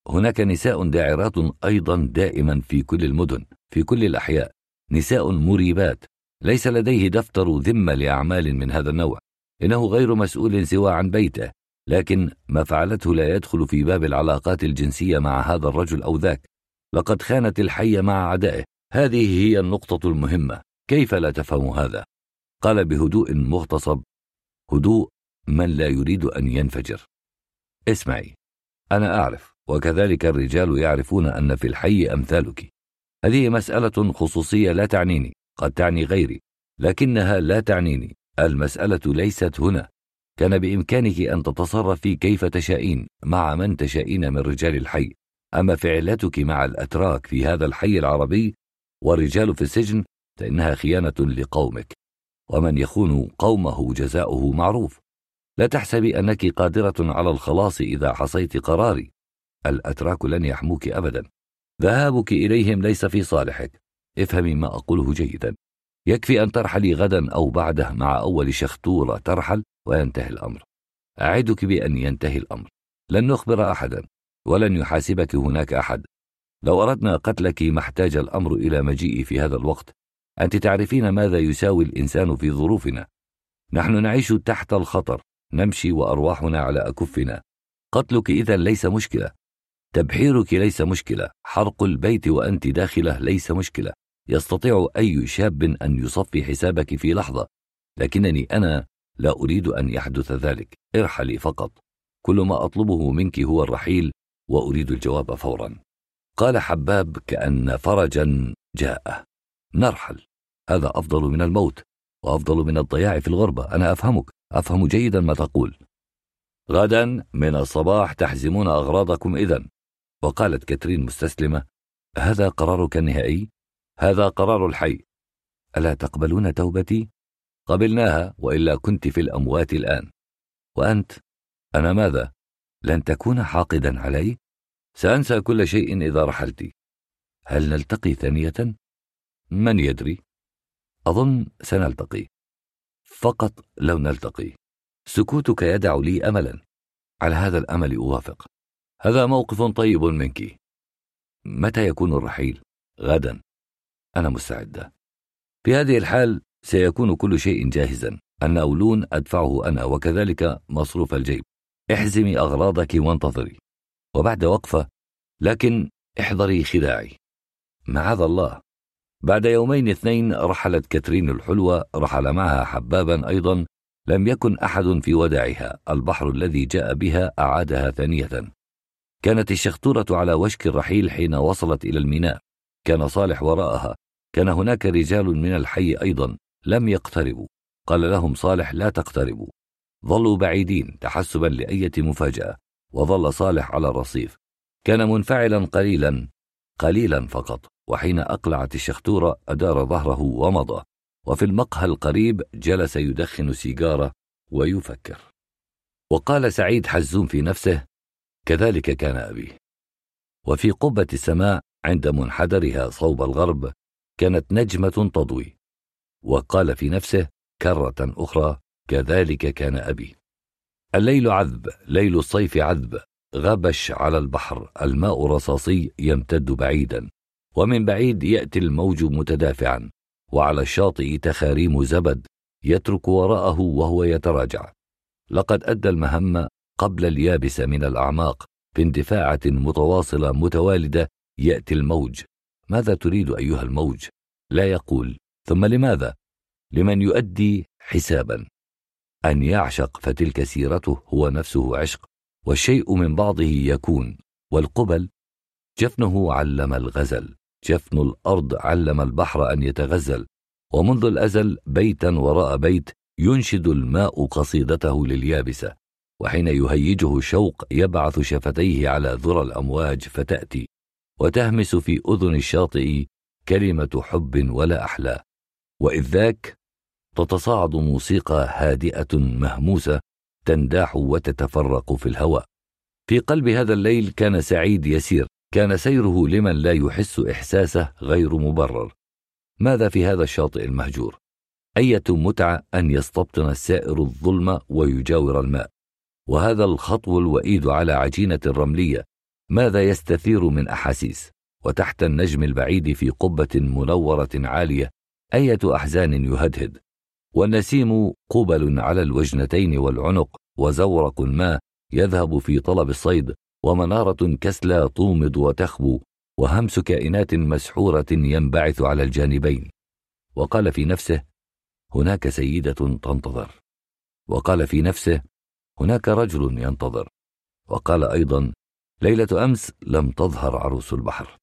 B: هناك نساء داعرات أيضا دائما في كل المدن في كل الأحياء نساء مريبات ليس لديه دفتر ذمة لأعمال من هذا النوع إنه غير مسؤول سوى عن بيته لكن ما فعلته لا يدخل في باب العلاقات الجنسية مع هذا الرجل أو ذاك لقد خانت الحي مع عدائه هذه هي النقطة المهمة كيف لا تفهم هذا؟ قال بهدوء مغتصب هدوء من لا يريد أن ينفجر اسمعي أنا أعرف وكذلك الرجال يعرفون أن في الحي أمثالك هذه مسألة خصوصية لا تعنيني قد تعني غيري لكنها لا تعنيني المسألة ليست هنا كان بإمكانك أن تتصرفي كيف تشائين مع من تشائين من رجال الحي أما فعلتك مع الأتراك في هذا الحي العربي والرجال في السجن فإنها خيانة لقومك ومن يخون قومه جزاؤه معروف لا تحسبي أنك قادرة على الخلاص إذا حصيت قراري الأتراك لن يحموك أبدا ذهابك إليهم ليس في صالحك افهمي ما أقوله جيدا يكفي أن ترحلي غدا أو بعده مع أول شخطورة ترحل وينتهي الأمر أعدك بأن ينتهي الأمر لن نخبر أحدا ولن يحاسبك هناك أحد لو أردنا قتلك ما احتاج الأمر إلى مجيئي في هذا الوقت أنت تعرفين ماذا يساوي الإنسان في ظروفنا نحن نعيش تحت الخطر نمشي وأرواحنا على أكفنا قتلك إذا ليس مشكلة تبحيرك ليس مشكلة حرق البيت وأنت داخله ليس مشكلة يستطيع أي شاب أن يصفي حسابك في لحظة لكنني أنا لا أريد أن يحدث ذلك ارحلي فقط كل ما أطلبه منك هو الرحيل وأريد الجواب فورا قال حباب كأن فرجا جاء: نرحل هذا أفضل من الموت وأفضل من الضياع في الغربة أنا أفهمك أفهم جيدا ما تقول غدا من الصباح تحزمون أغراضكم إذا وقالت كاترين مستسلمة هذا قرارك النهائي هذا قرار الحي ألا تقبلون توبتي؟ قبلناها وإلا كنت في الأموات الآن وأنت أنا ماذا؟ لن تكون حاقدا علي؟ سأنسى كل شيء إذا رحلت هل نلتقي ثانية؟ من يدري؟ أظن سنلتقي فقط لو نلتقي سكوتك يدع لي أملا على هذا الأمل أوافق هذا موقف طيب منك متى يكون الرحيل؟ غدا أنا مستعدة. في هذه الحال سيكون كل شيء جاهزا، الناولون أدفعه أنا وكذلك مصروف الجيب. احزمي أغراضك وانتظري. وبعد وقفة، لكن احضري خداعي. معاذ الله. بعد يومين اثنين رحلت كاترين الحلوة، رحل معها حبابا أيضا، لم يكن أحد في وداعها، البحر الذي جاء بها أعادها ثانية. كانت الشخطورة على وشك الرحيل حين وصلت إلى الميناء، كان صالح وراءها كان هناك رجال من الحي أيضا لم يقتربوا قال لهم صالح لا تقتربوا ظلوا بعيدين تحسبا لأية مفاجأة وظل صالح على الرصيف كان منفعلا قليلا قليلا فقط وحين أقلعت الشختورة أدار ظهره ومضى وفي المقهى القريب جلس يدخن سيجارة ويفكر وقال سعيد حزوم في نفسه كذلك كان أبي وفي قبة السماء عند منحدرها صوب الغرب كانت نجمة تضوي وقال في نفسه كرة أخرى كذلك كان أبي الليل عذب ليل الصيف عذب غبش على البحر الماء رصاصي يمتد بعيدا ومن بعيد يأتي الموج متدافعا وعلى الشاطئ تخاريم زبد يترك وراءه وهو يتراجع لقد أدى المهمة قبل اليابسة من الأعماق في اندفاعة متواصلة متوالدة يأتي الموج ماذا تريد أيها الموج؟ لا يقول ثم لماذا؟ لمن يؤدي حسابا أن يعشق فتلك سيرته هو نفسه عشق والشيء من بعضه يكون والقبل جفنه علم الغزل جفن الأرض علم البحر أن يتغزل ومنذ الأزل بيتا وراء بيت ينشد الماء قصيدته لليابسة وحين يهيجه الشوق يبعث شفتيه على ذرى الأمواج فتأتي وتهمس في أذن الشاطئ كلمة حب ولا أحلى وإذ ذاك تتصاعد موسيقى هادئة مهموسة تنداح وتتفرق في الهواء في قلب هذا الليل كان سعيد يسير كان سيره لمن لا يحس إحساسه غير مبرر ماذا في هذا الشاطئ المهجور؟ أية متعة أن يستبطن السائر الظلمة ويجاور الماء وهذا الخطو الوئيد على عجينة رملية ماذا يستثير من احاسيس وتحت النجم البعيد في قبه منوره عاليه ايه احزان يهدهد والنسيم قبل على الوجنتين والعنق وزورق ما يذهب في طلب الصيد ومناره كسلى تومض وتخبو وهمس كائنات مسحوره ينبعث على الجانبين وقال في نفسه هناك سيده تنتظر وقال في نفسه هناك رجل ينتظر وقال ايضا ليلة أمس لم تظهر عروس البحر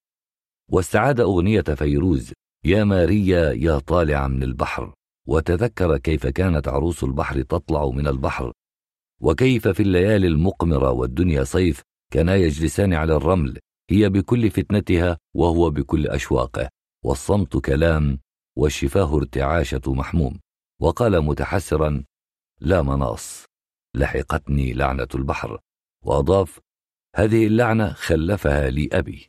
B: واستعاد أغنية فيروز يا ماريا يا طالع من البحر وتذكر كيف كانت عروس البحر تطلع من البحر وكيف في الليالي المقمرة والدنيا صيف كانا يجلسان على الرمل هي بكل فتنتها وهو بكل أشواقه والصمت كلام والشفاه ارتعاشة محموم وقال متحسرا لا مناص لحقتني لعنة البحر وأضاف هذه اللعنة خلفها لي أبي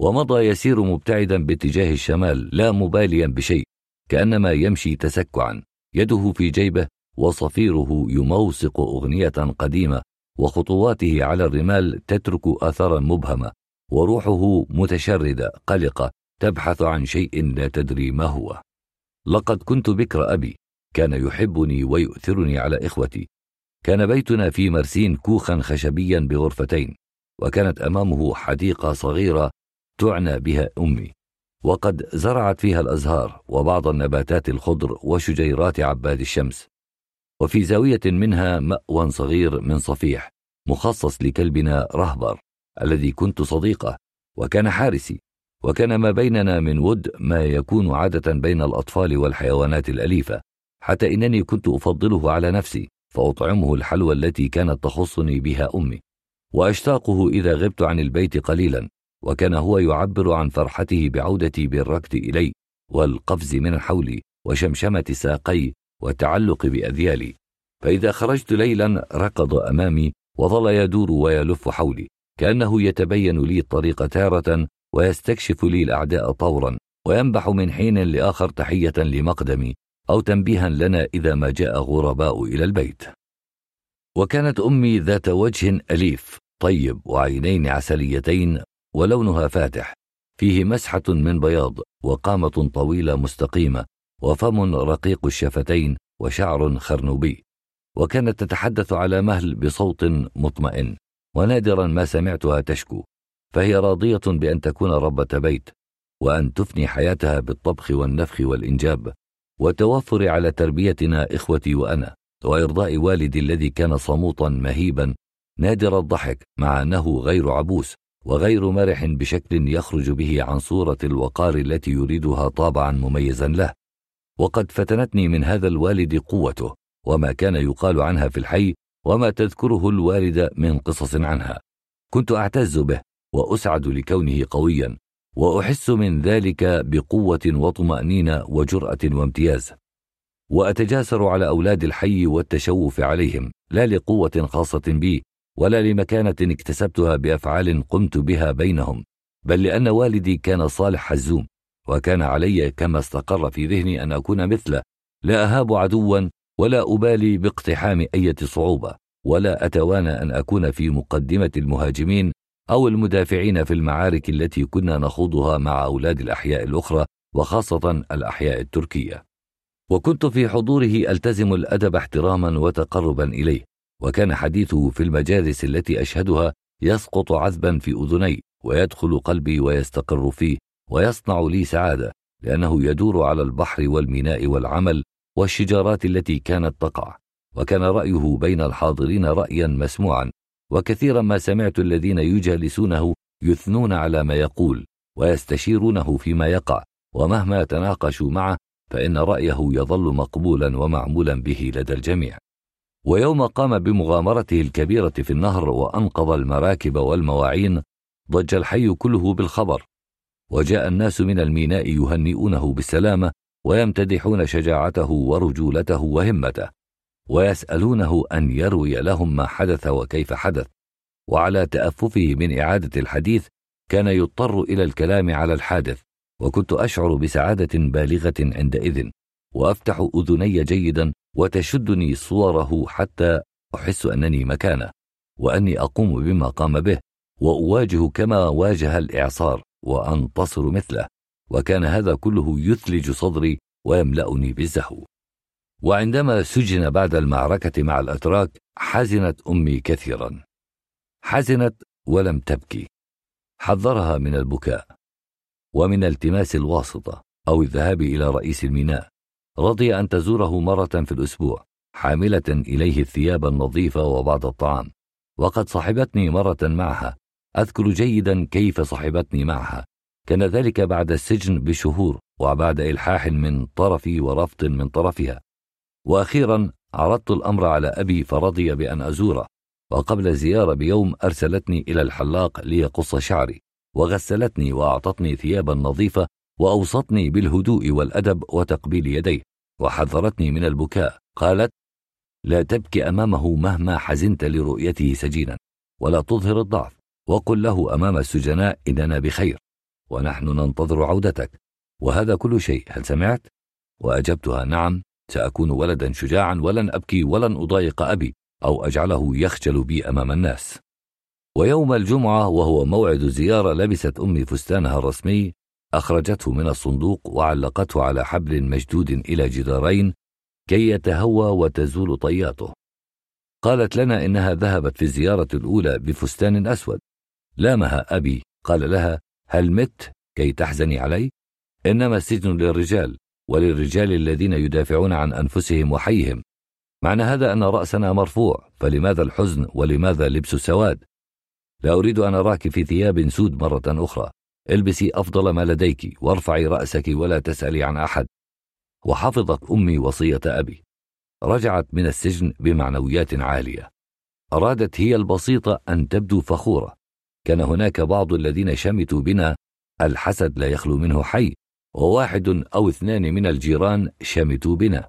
B: ومضى يسير مبتعدا باتجاه الشمال لا مباليا بشيء كأنما يمشي تسكعا يده في جيبه وصفيره يموسق أغنية قديمة وخطواته على الرمال تترك أثرا مبهمة وروحه متشردة قلقة تبحث عن شيء لا تدري ما هو لقد كنت بكر أبي كان يحبني ويؤثرني على إخوتي كان بيتنا في مرسين كوخا خشبيا بغرفتين وكانت امامه حديقه صغيره تعنى بها امي وقد زرعت فيها الازهار وبعض النباتات الخضر وشجيرات عباد الشمس وفي زاويه منها ماوى صغير من صفيح مخصص لكلبنا رهبر الذي كنت صديقه وكان حارسي وكان ما بيننا من ود ما يكون عاده بين الاطفال والحيوانات الاليفه حتى انني كنت افضله على نفسي فأطعمه الحلوى التي كانت تخصني بها أمي وأشتاقه إذا غبت عن البيت قليلا وكان هو يعبر عن فرحته بعودتي بالركض إلي، والقفز من حولي وشمشمة ساقي والتعلق بأذيالي فإذا خرجت ليلا ركض أمامي وظل يدور ويلف حولي كأنه يتبين لي الطريق تارة ويستكشف لي الأعداء طورا وينبح من حين لآخر تحية لمقدمي أو تنبيها لنا إذا ما جاء غرباء إلى البيت. وكانت أمي ذات وجه أليف طيب وعينين عسليتين ولونها فاتح فيه مسحة من بياض وقامة طويلة مستقيمة وفم رقيق الشفتين وشعر خرنوبي وكانت تتحدث على مهل بصوت مطمئن ونادرا ما سمعتها تشكو فهي راضية بأن تكون ربة بيت وأن تفني حياتها بالطبخ والنفخ والإنجاب والتوافر على تربيتنا إخوتي وأنا وإرضاء والدي الذي كان صموطا مهيبا نادر الضحك مع أنه غير عبوس وغير مرح بشكل يخرج به عن صورة الوقار التي يريدها طابعا مميزا له وقد فتنتني من هذا الوالد قوته وما كان يقال عنها في الحي وما تذكره الوالدة من قصص عنها كنت أعتز به وأسعد لكونه قويا واحس من ذلك بقوه وطمانينه وجراه وامتياز واتجاسر على اولاد الحي والتشوف عليهم لا لقوه خاصه بي ولا لمكانه اكتسبتها بافعال قمت بها بينهم بل لان والدي كان صالح حزوم وكان علي كما استقر في ذهني ان اكون مثله لا اهاب عدوا ولا ابالي باقتحام اي صعوبه ولا اتوانى ان اكون في مقدمه المهاجمين أو المدافعين في المعارك التي كنا نخوضها مع أولاد الأحياء الأخرى وخاصة الأحياء التركية وكنت في حضوره ألتزم الأدب احتراما وتقربا إليه وكان حديثه في المجالس التي أشهدها يسقط عذبا في أذني ويدخل قلبي ويستقر فيه ويصنع لي سعادة لأنه يدور على البحر والميناء والعمل والشجارات التي كانت تقع وكان رأيه بين الحاضرين رأيا مسموعا وكثيرا ما سمعت الذين يجالسونه يثنون على ما يقول ويستشيرونه فيما يقع ومهما تناقشوا معه فإن رأيه يظل مقبولا ومعمولا به لدى الجميع ويوم قام بمغامرته الكبيرة في النهر وأنقذ المراكب والمواعين ضج الحي كله بالخبر وجاء الناس من الميناء يهنئونه بالسلامة ويمتدحون شجاعته ورجولته وهمته ويسألونه أن يروي لهم ما حدث وكيف حدث وعلى تأففه من إعادة الحديث كان يضطر إلى الكلام على الحادث وكنت أشعر بسعادة بالغة عندئذ وأفتح أذني جيدا وتشدني صوره حتى أحس أنني مكانه وأني أقوم بما قام به وأواجه كما واجه الإعصار وأنتصر مثله وكان هذا كله يثلج صدري ويملأني بالزهو وعندما سجن بعد المعركة مع الأتراك حزنت أمي كثيرا حزنت ولم تبكي حذرها من البكاء ومن التماس الواسطة أو الذهاب إلى رئيس الميناء رضي أن تزوره مرة في الأسبوع حاملة إليه الثياب النظيفة وبعض الطعام وقد صحبتني مرة معها أذكر جيدا كيف صحبتني معها كان ذلك بعد السجن بشهور وبعد إلحاح من طرفي ورفض من طرفها وأخيرا عرضت الأمر على أبي فرضي بأن أزوره وقبل الزيارة بيوم أرسلتني إلى الحلاق ليقص شعري وغسلتني وأعطتني ثيابا نظيفة وأوصتني بالهدوء والأدب وتقبيل يديه وحذرتني من البكاء قالت لا تبكي أمامه مهما حزنت لرؤيته سجينا ولا تظهر الضعف وقل له أمام السجناء إننا بخير ونحن ننتظر عودتك وهذا كل شيء هل سمعت؟ وأجبتها نعم سأكون ولدا شجاعا ولن أبكي ولن أضايق أبي أو أجعله يخجل بي أمام الناس ويوم الجمعة وهو موعد الزيارة لبست أمي فستانها الرسمي أخرجته من الصندوق وعلقته على حبل مشدود إلى جدارين كي يتهوى وتزول طياته قالت لنا إنها ذهبت في الزيارة الأولى بفستان أسود لامها أبي قال لها هل مت كي تحزني علي؟ إنما السجن للرجال وللرجال الذين يدافعون عن أنفسهم وحيهم معنى هذا أن رأسنا مرفوع فلماذا الحزن ولماذا لبس السواد؟ لا أريد أن أراك في ثياب سود مرة أخرى البسي أفضل ما لديك وارفعي رأسك ولا تسألي عن أحد وحفظت أمي وصية أبي رجعت من السجن بمعنويات عالية أرادت هي البسيطة أن تبدو فخورة كان هناك بعض الذين شمتوا بنا الحسد لا يخلو منه حي وواحد أو اثنان من الجيران شمتوا بنا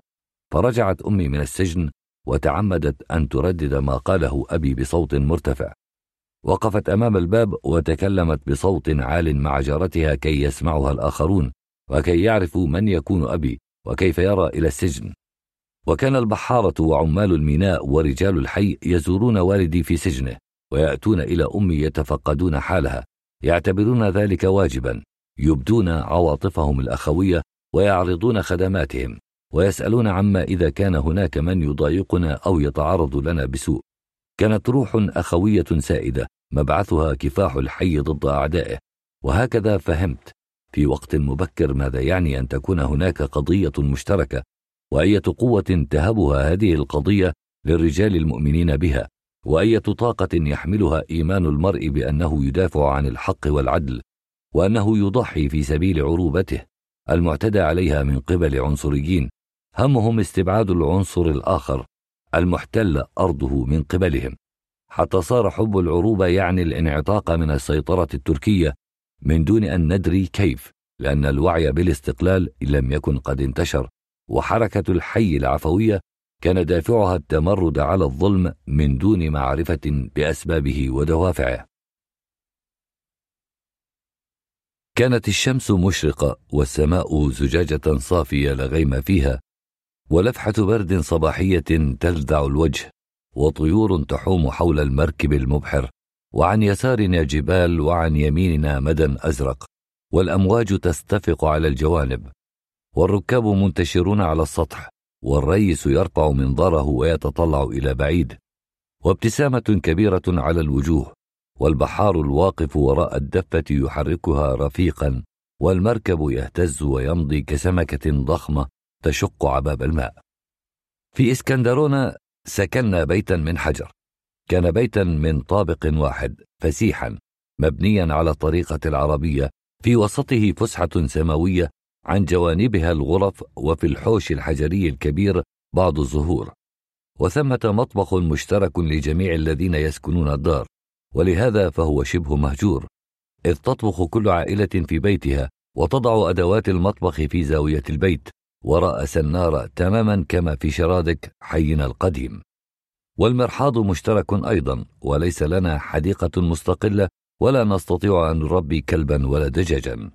B: فرجعت أمي من السجن وتعمدت أن تردد ما قاله أبي بصوت مرتفع وقفت أمام الباب وتكلمت بصوت عال مع جارتها كي يسمعها الآخرون وكي يعرفوا من يكون أبي وكيف يرى إلى السجن وكان البحارة وعمال الميناء ورجال الحي يزورون والدي في سجنه ويأتون إلى أمي يتفقدون حالها يعتبرون ذلك واجبا يبدون عواطفهم الأخوية ويعرضون خدماتهم ويسألون عما إذا كان هناك من يضايقنا أو يتعرض لنا بسوء كانت روح أخوية سائدة مبعثها كفاح الحي ضد أعدائه وهكذا فهمت في وقت مبكر ماذا يعني أن تكون هناك قضية مشتركة وأية قوة تهبها هذه القضية للرجال المؤمنين بها وأية طاقة يحملها إيمان المرء بأنه يدافع عن الحق والعدل وأنه يضحي في سبيل عروبته المعتدى عليها من قبل عنصريين همهم استبعاد العنصر الآخر المحتل أرضه من قبلهم حتى صار حب العروبة يعني الانعطاق من السيطرة التركية من دون أن ندري كيف لأن الوعي بالاستقلال لم يكن قد انتشر وحركة الحي العفوية كان دافعها التمرد على الظلم من دون معرفة بأسبابه ودوافعه كانت الشمس مشرقة والسماء زجاجة صافية لا غيم فيها ولفحة برد صباحية تلدع الوجه وطيور تحوم حول المركب المبحر وعن يسارنا جبال وعن يميننا مدى أزرق والأمواج تستفق على الجوانب والركاب منتشرون على السطح والريس يرفع منظره ويتطلع إلى بعيد وابتسامة كبيرة على الوجوه والبحار الواقف وراء الدفة يحركها رفيقا والمركب يهتز ويمضي كسمكة ضخمة تشق عباب الماء. في اسكندرونة سكننا بيتا من حجر. كان بيتا من طابق واحد فسيحا مبنيا على الطريقة العربية في وسطه فسحة سماوية عن جوانبها الغرف وفي الحوش الحجري الكبير بعض الزهور. وثمة مطبخ مشترك لجميع الذين يسكنون الدار. ولهذا فهو شبه مهجور إذ تطبخ كل عائلة في بيتها وتضع أدوات المطبخ في زاوية البيت ورأس النار تماما كما في شرادك حينا القديم والمرحاض مشترك أيضا وليس لنا حديقة مستقلة ولا نستطيع أن نربي كلبا ولا دجاجا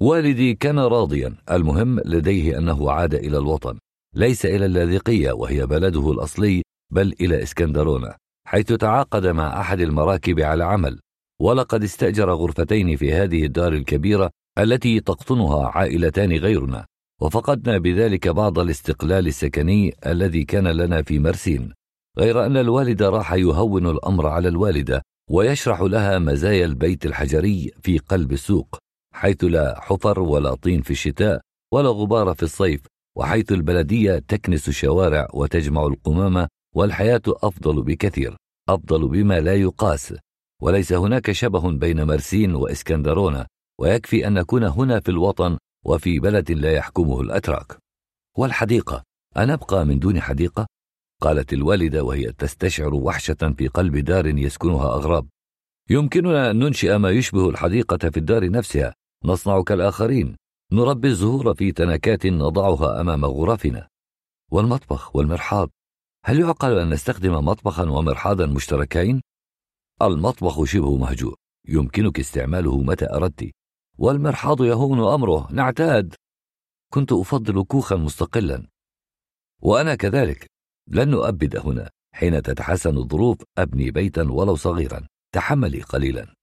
B: والدي كان راضيا المهم لديه أنه عاد إلى الوطن ليس إلى اللاذقية وهي بلده الأصلي بل إلى إسكندرونة حيث تعاقد مع أحد المراكب على عمل ولقد استأجر غرفتين في هذه الدار الكبيرة التي تقطنها عائلتان غيرنا وفقدنا بذلك بعض الاستقلال السكني الذي كان لنا في مرسين غير أن الوالد راح يهون الأمر على الوالدة ويشرح لها مزايا البيت الحجري في قلب السوق حيث لا حفر ولا طين في الشتاء ولا غبار في الصيف وحيث البلدية تكنس الشوارع وتجمع القمامة والحياة أفضل بكثير، أفضل بما لا يقاس، وليس هناك شبه بين مرسين وإسكندرونة، ويكفي أن نكون هنا في الوطن وفي بلد لا يحكمه الأتراك. والحديقة، أنبقى من دون حديقة؟ قالت الوالدة وهي تستشعر وحشة في قلب دار يسكنها أغراب. يمكننا أن ننشئ ما يشبه الحديقة في الدار نفسها، نصنع كالآخرين، نربي الزهور في تنكات نضعها أمام غرفنا. والمطبخ والمرحاض هل يعقل أن نستخدم مطبخا ومرحاضا مشتركين؟ المطبخ شبه مهجور يمكنك استعماله متى أردت والمرحاض يهون أمره نعتاد كنت أفضل كوخا مستقلا وأنا كذلك لن نؤبد هنا حين تتحسن الظروف أبني بيتا ولو صغيرا تحملي قليلا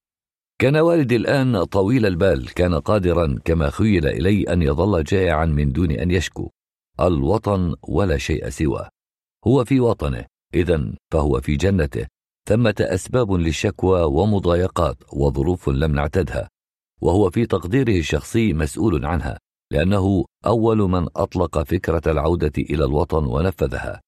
B: كان والدي الآن طويل البال كان قادرا كما خيل إلي أن يظل جائعا من دون أن يشكو الوطن ولا شيء سواه هو في وطنه إذا فهو في جنته ثمة أسباب للشكوى ومضايقات وظروف لم نعتدها وهو في تقديره الشخصي مسؤول عنها لأنه أول من أطلق فكرة العودة إلى الوطن ونفذها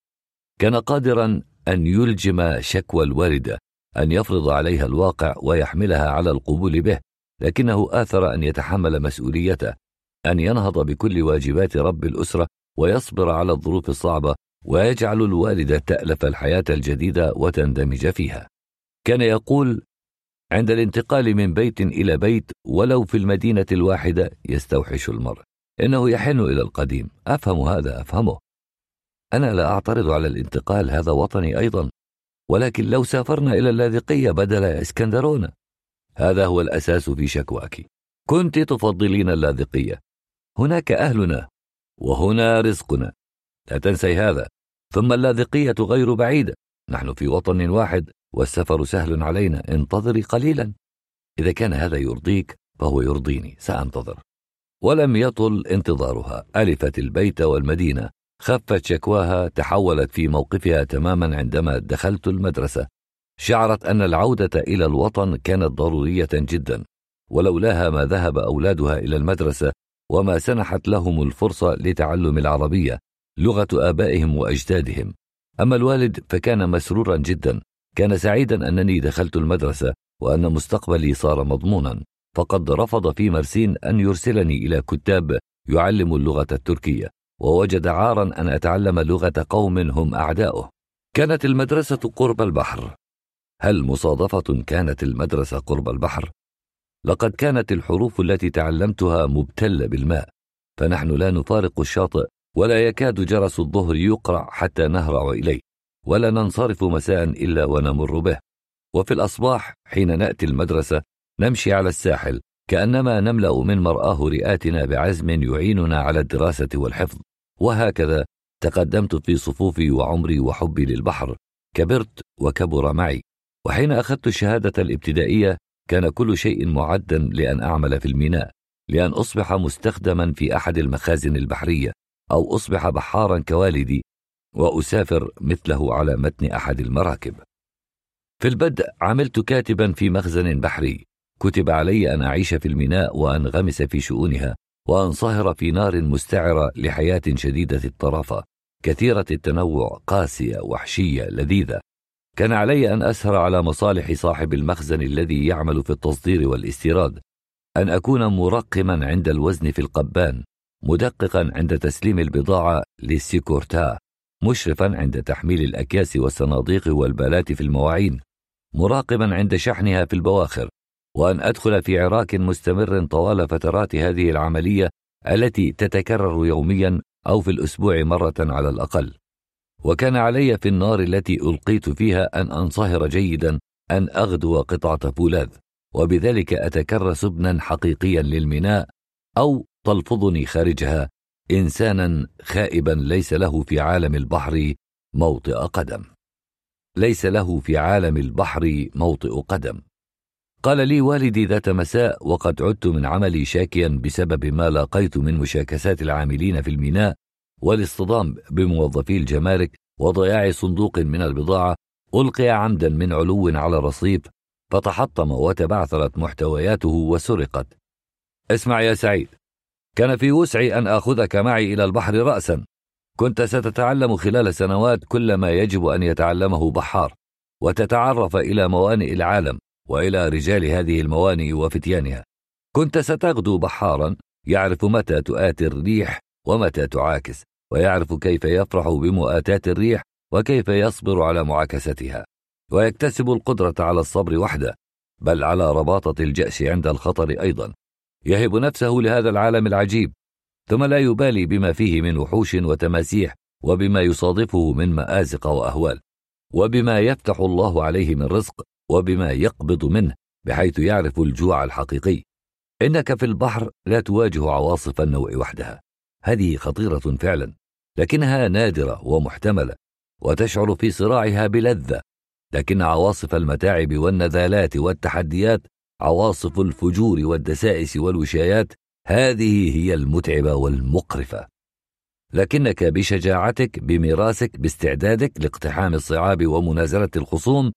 B: كان قادرا أن يلجم شكوى الواردة أن يفرض عليها الواقع ويحملها على القبول به لكنه آثر أن يتحمل مسؤوليته أن ينهض بكل واجبات رب الأسرة ويصبر على الظروف الصعبة ويجعل الوالد تألف الحياة الجديدة وتندمج فيها. كان يقول: عند الانتقال من بيت إلى بيت ولو في المدينة الواحدة يستوحش المرء، إنه يحن إلى القديم، أفهم هذا أفهمه. أنا لا أعترض على الانتقال هذا وطني أيضا، ولكن لو سافرنا إلى اللاذقية بدل اسكندرونة، هذا هو الأساس في شكواك. كنت تفضلين اللاذقية. هناك أهلنا، وهنا رزقنا. لا تنسي هذا ثم اللاذقية غير بعيدة نحن في وطن واحد والسفر سهل علينا انتظري قليلا إذا كان هذا يرضيك فهو يرضيني سأنتظر ولم يطل انتظارها ألفت البيت والمدينة خفت شكواها تحولت في موقفها تماما عندما دخلت المدرسة شعرت أن العودة إلى الوطن كانت ضرورية جدا ولولاها ما ذهب أولادها إلى المدرسة وما سنحت لهم الفرصة لتعلم العربية لغه ابائهم واجدادهم اما الوالد فكان مسرورا جدا كان سعيدا انني دخلت المدرسه وان مستقبلي صار مضمونا فقد رفض في مرسين ان يرسلني الى كتاب يعلم اللغه التركيه ووجد عارا ان اتعلم لغه قوم هم اعداؤه كانت المدرسه قرب البحر هل مصادفه كانت المدرسه قرب البحر لقد كانت الحروف التي تعلمتها مبتله بالماء فنحن لا نفارق الشاطئ ولا يكاد جرس الظهر يقرع حتى نهرع إليه ولا ننصرف مساء إلا ونمر به وفي الأصباح حين نأتي المدرسة نمشي على الساحل كأنما نملأ من مرآه رئاتنا بعزم يعيننا على الدراسة والحفظ وهكذا تقدمت في صفوفي وعمري وحبي للبحر كبرت وكبر معي وحين أخذت الشهادة الابتدائية كان كل شيء معدا لأن أعمل في الميناء لأن أصبح مستخدما في أحد المخازن البحرية أو أصبح بحارا كوالدي وأسافر مثله على متن أحد المراكب. في البدء عملت كاتبا في مخزن بحري، كتب علي أن أعيش في الميناء وأنغمس في شؤونها وأنصهر في نار مستعرة لحياة شديدة الطرافة، كثيرة التنوع، قاسية، وحشية، لذيذة. كان علي أن أسهر على مصالح صاحب المخزن الذي يعمل في التصدير والاستيراد، أن أكون مرقما عند الوزن في القبان، مدققا عند تسليم البضاعة للسيكورتا مشرفا عند تحميل الأكياس والصناديق والبالات في المواعين مراقبا عند شحنها في البواخر وأن أدخل في عراك مستمر طوال فترات هذه العملية التي تتكرر يوميا أو في الأسبوع مرة على الأقل وكان علي في النار التي ألقيت فيها أن أنصهر جيدا أن أغدو قطعة فولاذ وبذلك أتكرس ابنا حقيقيا للميناء أو تلفظني خارجها انسانا خائبا ليس له في عالم البحر موطئ قدم ليس له في عالم البحر موطئ قدم قال لي والدي ذات مساء وقد عدت من عملي شاكيا بسبب ما لاقيت من مشاكسات العاملين في الميناء والاصطدام بموظفي الجمارك وضياع صندوق من البضاعة ألقي عمدا من علو على رصيف فتحطم وتبعثرت محتوياته وسرقت اسمع يا سعيد كان في وسعي أن آخذك معي إلى البحر رأسا كنت ستتعلم خلال سنوات كل ما يجب أن يتعلمه بحار وتتعرف إلى موانئ العالم وإلى رجال هذه الموانئ وفتيانها كنت ستغدو بحارا يعرف متى تؤاتي الريح ومتى تعاكس ويعرف كيف يفرح بمؤاتاة الريح وكيف يصبر على معاكستها ويكتسب القدرة على الصبر وحده بل على رباطة الجأش عند الخطر أيضا يهب نفسه لهذا العالم العجيب ثم لا يبالي بما فيه من وحوش وتماسيح وبما يصادفه من مآزق وأهوال وبما يفتح الله عليه من رزق وبما يقبض منه بحيث يعرف الجوع الحقيقي إنك في البحر لا تواجه عواصف النوع وحدها هذه خطيرة فعلا لكنها نادرة ومحتملة وتشعر في صراعها بلذة لكن عواصف المتاعب والنذالات والتحديات عواصف الفجور والدسائس والوشايات هذه هي المتعبه والمقرفه لكنك بشجاعتك بميراثك باستعدادك لاقتحام الصعاب ومنازله الخصوم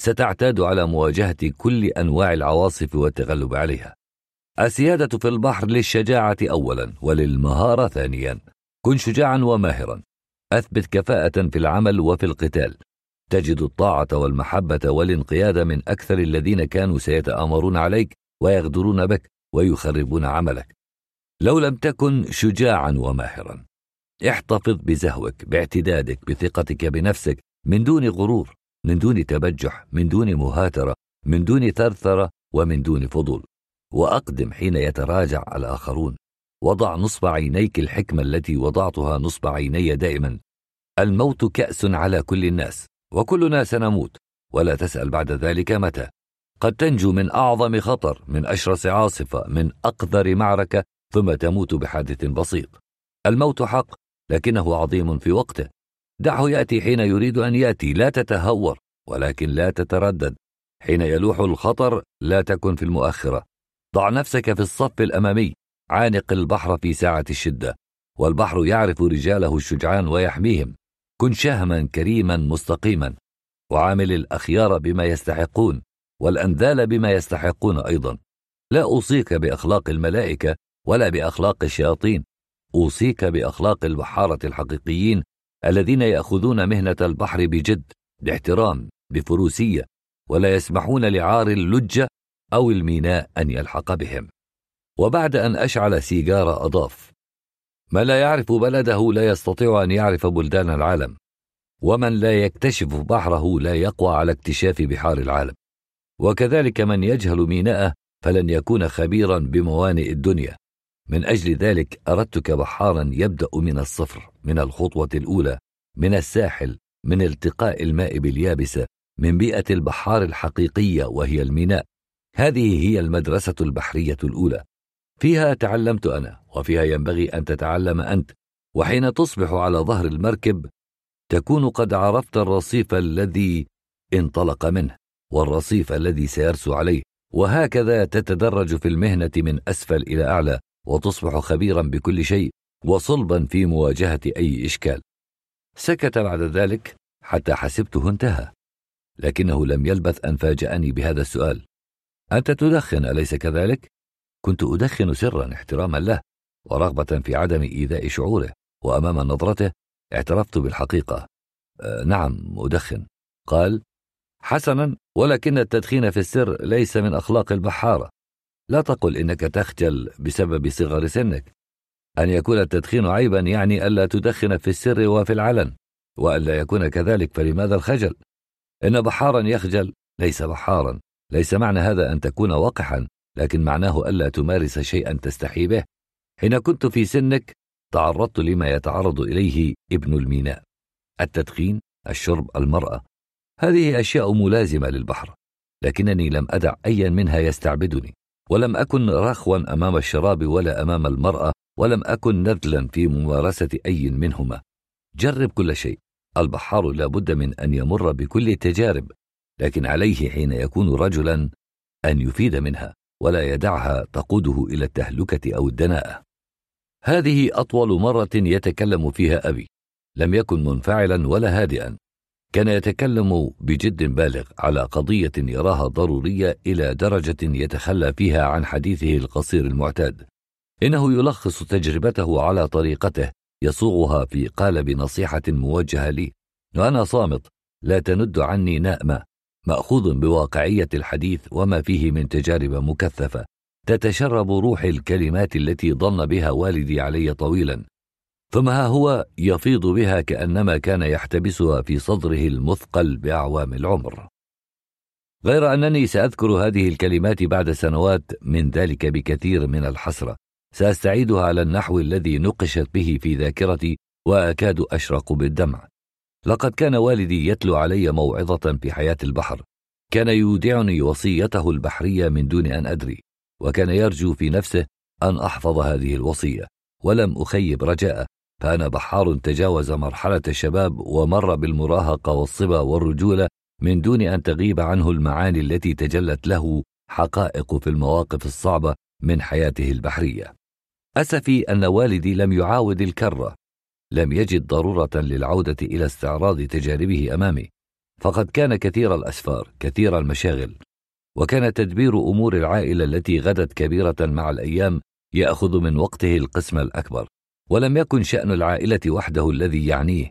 B: ستعتاد على مواجهه كل انواع العواصف والتغلب عليها السياده في البحر للشجاعه اولا وللمهاره ثانيا كن شجاعا وماهرا اثبت كفاءه في العمل وفي القتال تجد الطاعة والمحبة والانقياد من أكثر الذين كانوا سيتآمرون عليك ويغدرون بك ويخربون عملك لو لم تكن شجاعا وماهرا احتفظ بزهوك باعتدادك بثقتك بنفسك من دون غرور من دون تبجح من دون مهاترة من دون ثرثرة ومن دون فضول وأقدم حين يتراجع الآخرون وضع نصب عينيك الحكمة التي وضعتها نصب عيني دائما الموت كأس على كل الناس وكلنا سنموت ولا تسال بعد ذلك متى قد تنجو من اعظم خطر من اشرس عاصفه من اقذر معركه ثم تموت بحادث بسيط الموت حق لكنه عظيم في وقته دعه ياتي حين يريد ان ياتي لا تتهور ولكن لا تتردد حين يلوح الخطر لا تكن في المؤخره ضع نفسك في الصف الامامي عانق البحر في ساعه الشده والبحر يعرف رجاله الشجعان ويحميهم كن شهما كريما مستقيما وعامل الاخيار بما يستحقون والانذال بما يستحقون ايضا لا اوصيك باخلاق الملائكه ولا باخلاق الشياطين اوصيك باخلاق البحاره الحقيقيين الذين ياخذون مهنه البحر بجد باحترام بفروسيه ولا يسمحون لعار اللجه او الميناء ان يلحق بهم وبعد ان اشعل سيجاره اضاف من لا يعرف بلده لا يستطيع ان يعرف بلدان العالم ومن لا يكتشف بحره لا يقوى على اكتشاف بحار العالم وكذلك من يجهل ميناءه فلن يكون خبيرا بموانئ الدنيا من اجل ذلك اردتك بحارا يبدا من الصفر من الخطوه الاولى من الساحل من التقاء الماء باليابسه من بيئه البحار الحقيقيه وهي الميناء هذه هي المدرسه البحريه الاولى فيها تعلمت انا وفيها ينبغي ان تتعلم انت وحين تصبح على ظهر المركب تكون قد عرفت الرصيف الذي انطلق منه والرصيف الذي سيرسو عليه وهكذا تتدرج في المهنه من اسفل الى اعلى وتصبح خبيرا بكل شيء وصلبا في مواجهه اي اشكال سكت بعد ذلك حتى حسبته انتهى لكنه لم يلبث ان فاجاني بهذا السؤال انت تدخن اليس كذلك كنت أدخن سرا احتراما له ورغبة في عدم إيذاء شعوره وأمام نظرته اعترفت بالحقيقة أه نعم أدخن قال حسنا ولكن التدخين في السر ليس من أخلاق البحارة لا تقل إنك تخجل بسبب صغر سنك أن يكون التدخين عيبا يعني ألا تدخن في السر وفي العلن وألا يكون كذلك فلماذا الخجل إن بحارا يخجل ليس بحارا ليس معنى هذا أن تكون وقحا لكن معناه ألا تمارس شيئا تستحي به حين كنت في سنك تعرضت لما يتعرض إليه ابن الميناء التدخين الشرب المرأة هذه أشياء ملازمة للبحر لكنني لم أدع أيا منها يستعبدني ولم أكن رخوا أمام الشراب ولا أمام المرأة ولم أكن نذلا في ممارسة أي منهما جرب كل شيء البحار لا بد من أن يمر بكل التجارب لكن عليه حين يكون رجلا أن يفيد منها ولا يدعها تقوده الى التهلكه او الدناءه هذه اطول مره يتكلم فيها ابي لم يكن منفعلا ولا هادئا كان يتكلم بجد بالغ على قضيه يراها ضروريه الى درجه يتخلى فيها عن حديثه القصير المعتاد انه يلخص تجربته على طريقته يصوغها في قالب نصيحه موجهه لي وانا صامت لا تند عني نامه ماخوذ بواقعيه الحديث وما فيه من تجارب مكثفه تتشرب روح الكلمات التي ضن بها والدي علي طويلا ثم ها هو يفيض بها كانما كان يحتبسها في صدره المثقل باعوام العمر غير انني ساذكر هذه الكلمات بعد سنوات من ذلك بكثير من الحسره ساستعيدها على النحو الذي نقشت به في ذاكرتي واكاد اشرق بالدمع لقد كان والدي يتلو علي موعظة في حياة البحر كان يودعني وصيته البحرية من دون أن أدري وكان يرجو في نفسه أن أحفظ هذه الوصية ولم أخيب رجاءه فأنا بحار تجاوز مرحلة الشباب ومر بالمراهقة والصبا والرجولة من دون أن تغيب عنه المعاني التي تجلت له حقائق في المواقف الصعبة من حياته البحرية أسفي أن والدي لم يعاود الكرة لم يجد ضرورة للعودة إلى استعراض تجاربه أمامي، فقد كان كثير الأسفار، كثير المشاغل، وكان تدبير أمور العائلة التي غدت كبيرة مع الأيام يأخذ من وقته القسم الأكبر، ولم يكن شأن العائلة وحده الذي يعنيه،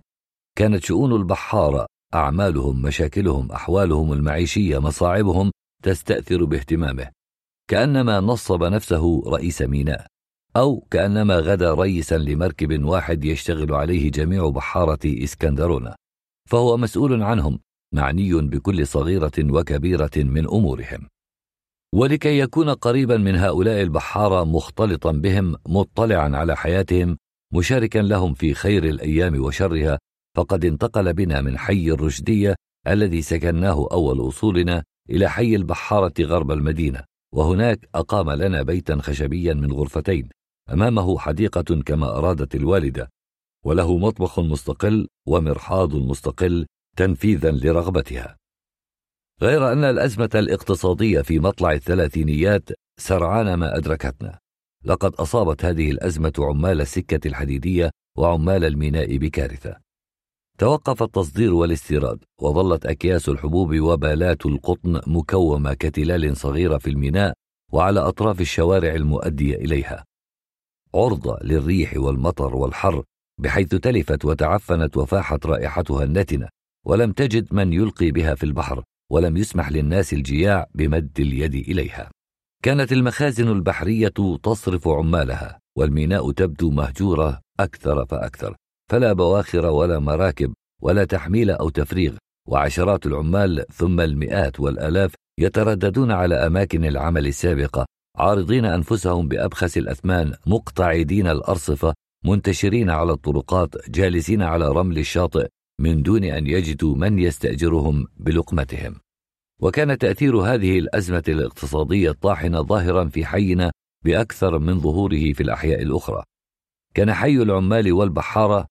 B: كانت شؤون البحارة، أعمالهم، مشاكلهم، أحوالهم المعيشية، مصاعبهم تستأثر باهتمامه، كأنما نصب نفسه رئيس ميناء، أو كأنما غدا رئيسا لمركب واحد يشتغل عليه جميع بحارة إسكندرونة فهو مسؤول عنهم معني بكل صغيرة وكبيرة من أمورهم ولكي يكون قريبا من هؤلاء البحارة مختلطا بهم مطلعا على حياتهم مشاركا لهم في خير الأيام وشرها فقد انتقل بنا من حي الرشدية الذي سكناه أول أصولنا إلى حي البحارة غرب المدينة وهناك أقام لنا بيتا خشبيا من غرفتين امامه حديقه كما ارادت الوالده وله مطبخ مستقل ومرحاض مستقل تنفيذا لرغبتها غير ان الازمه الاقتصاديه في مطلع الثلاثينيات سرعان ما ادركتنا لقد اصابت هذه الازمه عمال السكه الحديديه وعمال الميناء بكارثه توقف التصدير والاستيراد وظلت اكياس الحبوب وبالات القطن مكومه كتلال صغيره في الميناء وعلى اطراف الشوارع المؤديه اليها عرضة للريح والمطر والحر بحيث تلفت وتعفنت وفاحت رائحتها النتنة ولم تجد من يلقي بها في البحر ولم يسمح للناس الجياع بمد اليد إليها كانت المخازن البحرية تصرف عمالها والميناء تبدو مهجورة أكثر فأكثر فلا بواخر ولا مراكب ولا تحميل أو تفريغ وعشرات العمال ثم المئات والآلاف يترددون على أماكن العمل السابقة عارضين انفسهم بابخس الاثمان مقتعدين الارصفه منتشرين على الطرقات جالسين على رمل الشاطئ من دون ان يجدوا من يستاجرهم بلقمتهم وكان تاثير هذه الازمه الاقتصاديه الطاحنه ظاهرا في حينا باكثر من ظهوره في الاحياء الاخرى كان حي العمال والبحاره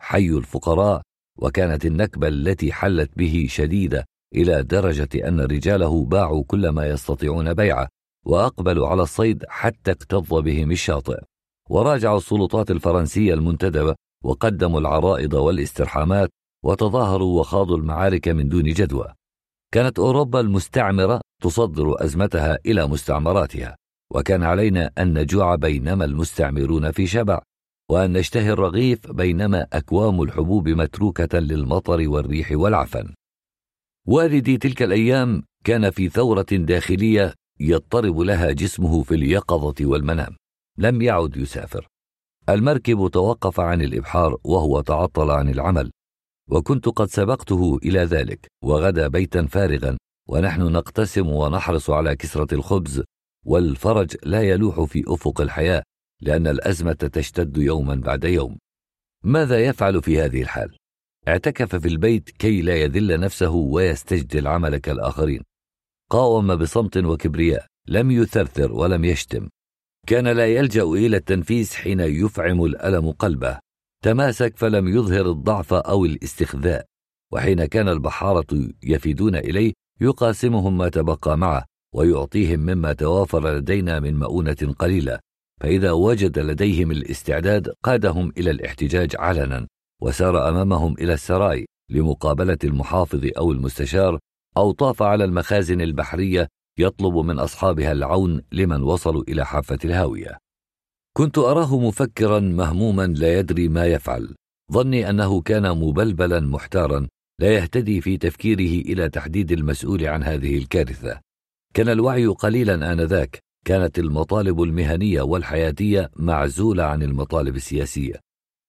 B: حي الفقراء وكانت النكبه التي حلت به شديده الى درجه ان رجاله باعوا كل ما يستطيعون بيعه وأقبلوا على الصيد حتى اكتظ بهم الشاطئ وراجعوا السلطات الفرنسية المنتدبة وقدموا العرائض والاسترحامات وتظاهروا وخاضوا المعارك من دون جدوى كانت أوروبا المستعمرة تصدر أزمتها إلى مستعمراتها وكان علينا أن نجوع بينما المستعمرون في شبع وأن نشتهي الرغيف بينما أكوام الحبوب متروكة للمطر والريح والعفن والدي تلك الأيام كان في ثورة داخلية يضطرب لها جسمه في اليقظة والمنام لم يعد يسافر المركب توقف عن الإبحار وهو تعطل عن العمل وكنت قد سبقته إلى ذلك وغدا بيتا فارغا ونحن نقتسم ونحرص على كسرة الخبز والفرج لا يلوح في أفق الحياة لأن الأزمة تشتد يوما بعد يوم ماذا يفعل في هذه الحال؟ اعتكف في البيت كي لا يذل نفسه ويستجدي العمل كالآخرين قاوم بصمت وكبرياء لم يثرثر ولم يشتم كان لا يلجا الى التنفيس حين يفعم الالم قلبه تماسك فلم يظهر الضعف او الاستخذاء وحين كان البحاره يفيدون اليه يقاسمهم ما تبقى معه ويعطيهم مما توافر لدينا من مؤونه قليله فاذا وجد لديهم الاستعداد قادهم الى الاحتجاج علنا وسار امامهم الى السراي لمقابله المحافظ او المستشار او طاف على المخازن البحريه يطلب من اصحابها العون لمن وصلوا الى حافه الهاويه كنت اراه مفكرا مهموما لا يدري ما يفعل ظني انه كان مبلبلا محتارا لا يهتدي في تفكيره الى تحديد المسؤول عن هذه الكارثه كان الوعي قليلا انذاك كانت المطالب المهنيه والحياتيه معزوله عن المطالب السياسيه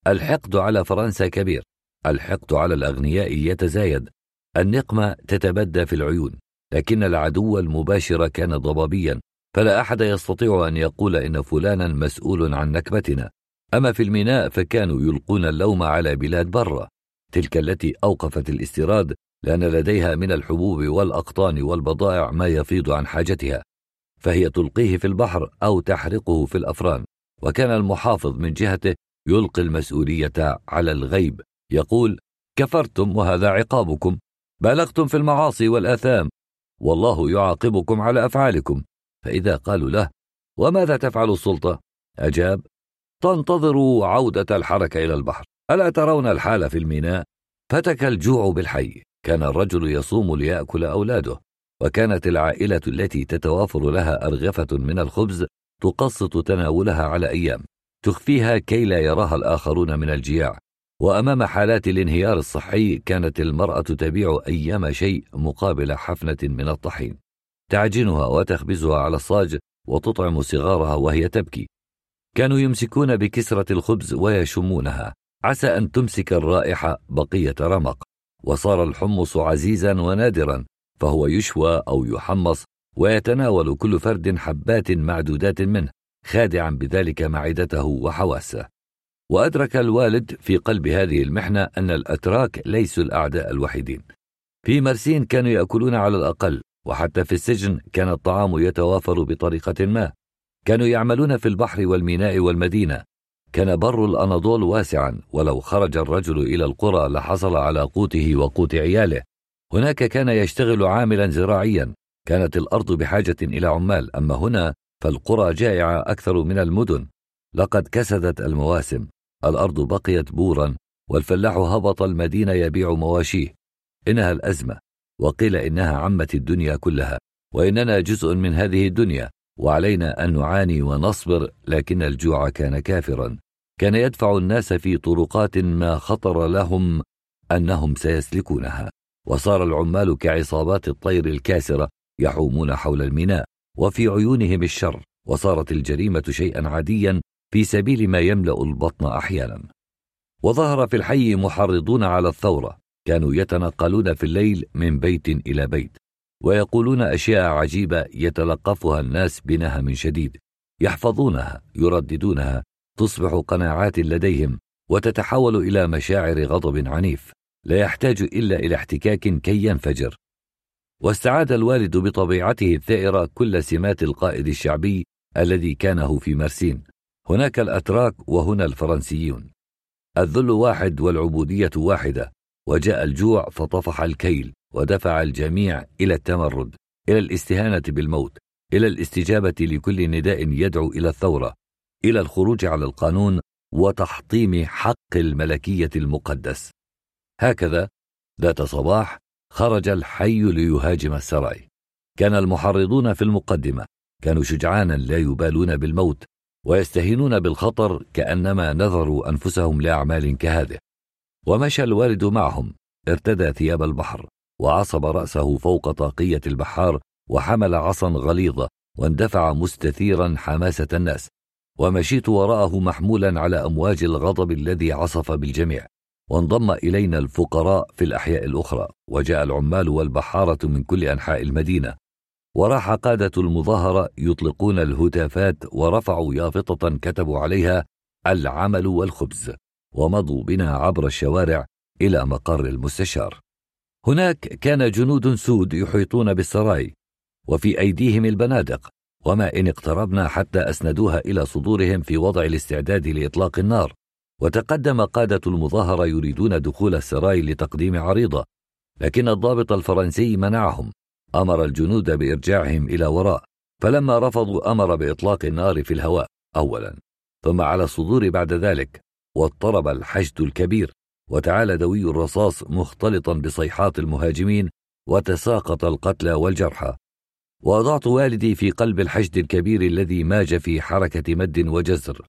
B: الحقد على فرنسا كبير الحقد على الاغنياء يتزايد النقمة تتبدى في العيون لكن العدو المباشر كان ضبابيا فلا أحد يستطيع أن يقول إن فلانا مسؤول عن نكبتنا أما في الميناء فكانوا يلقون اللوم على بلاد برة تلك التي أوقفت الاستيراد لأن لديها من الحبوب والأقطان والبضائع ما يفيض عن حاجتها فهي تلقيه في البحر أو تحرقه في الأفران وكان المحافظ من جهته يلقي المسؤولية على الغيب يقول كفرتم وهذا عقابكم بالغتم في المعاصي والآثام والله يعاقبكم على أفعالكم فإذا قالوا له وماذا تفعل السلطة؟ أجاب تنتظر عودة الحركة إلى البحر ألا ترون الحال في الميناء؟ فتك الجوع بالحي كان الرجل يصوم ليأكل أولاده وكانت العائلة التي تتوافر لها أرغفة من الخبز تقسط تناولها على أيام تخفيها كي لا يراها الآخرون من الجياع وأمام حالات الانهيار الصحي كانت المرأة تبيع أيام شيء مقابل حفنة من الطحين تعجنها وتخبزها على الصاج وتطعم صغارها وهي تبكي كانوا يمسكون بكسرة الخبز ويشمونها عسى أن تمسك الرائحة بقية رمق وصار الحمص عزيزا ونادرا فهو يشوى أو يحمص ويتناول كل فرد حبات معدودات منه خادعا بذلك معدته وحواسه وأدرك الوالد في قلب هذه المحنة أن الأتراك ليسوا الأعداء الوحيدين في مرسين كانوا يأكلون على الأقل وحتى في السجن كان الطعام يتوافر بطريقة ما كانوا يعملون في البحر والميناء والمدينة كان بر الأناضول واسعا ولو خرج الرجل إلى القرى لحصل على قوته وقوت عياله هناك كان يشتغل عاملا زراعيا كانت الأرض بحاجة إلى عمال أما هنا فالقرى جائعة أكثر من المدن لقد كسدت المواسم الأرض بقيت بورا والفلاح هبط المدينة يبيع مواشيه إنها الأزمة وقيل إنها عمت الدنيا كلها وإننا جزء من هذه الدنيا وعلينا أن نعاني ونصبر لكن الجوع كان كافرا كان يدفع الناس في طرقات ما خطر لهم أنهم سيسلكونها وصار العمال كعصابات الطير الكاسرة يحومون حول الميناء وفي عيونهم الشر وصارت الجريمة شيئا عاديا في سبيل ما يملا البطن احيانا وظهر في الحي محرضون على الثوره كانوا يتنقلون في الليل من بيت الى بيت ويقولون اشياء عجيبه يتلقفها الناس بنهم شديد يحفظونها يرددونها تصبح قناعات لديهم وتتحول الى مشاعر غضب عنيف لا يحتاج الا الى احتكاك كي ينفجر واستعاد الوالد بطبيعته الثائره كل سمات القائد الشعبي الذي كانه في مرسين هناك الأتراك وهنا الفرنسيون الذل واحد والعبودية واحدة وجاء الجوع فطفح الكيل ودفع الجميع إلى التمرد إلى الاستهانة بالموت إلى الاستجابة لكل نداء يدعو إلى الثورة إلى الخروج على القانون وتحطيم حق الملكية المقدس هكذا ذات صباح خرج الحي ليهاجم السراي كان المحرضون في المقدمة كانوا شجعانا لا يبالون بالموت ويستهينون بالخطر كانما نذروا انفسهم لاعمال كهذه ومشى الوالد معهم ارتدى ثياب البحر وعصب راسه فوق طاقيه البحار وحمل عصا غليظه واندفع مستثيرا حماسه الناس ومشيت وراءه محمولا على امواج الغضب الذي عصف بالجميع وانضم الينا الفقراء في الاحياء الاخرى وجاء العمال والبحاره من كل انحاء المدينه وراح قادة المظاهرة يطلقون الهتافات ورفعوا يافطة كتبوا عليها العمل والخبز ومضوا بنا عبر الشوارع إلى مقر المستشار. هناك كان جنود سود يحيطون بالسراي وفي أيديهم البنادق وما إن اقتربنا حتى أسندوها إلى صدورهم في وضع الاستعداد لإطلاق النار وتقدم قادة المظاهرة يريدون دخول السراي لتقديم عريضة لكن الضابط الفرنسي منعهم امر الجنود بارجاعهم الى وراء فلما رفضوا امر باطلاق النار في الهواء اولا ثم على الصدور بعد ذلك واضطرب الحشد الكبير وتعالى دوي الرصاص مختلطا بصيحات المهاجمين وتساقط القتلى والجرحى واضعت والدي في قلب الحشد الكبير الذي ماج في حركه مد وجزر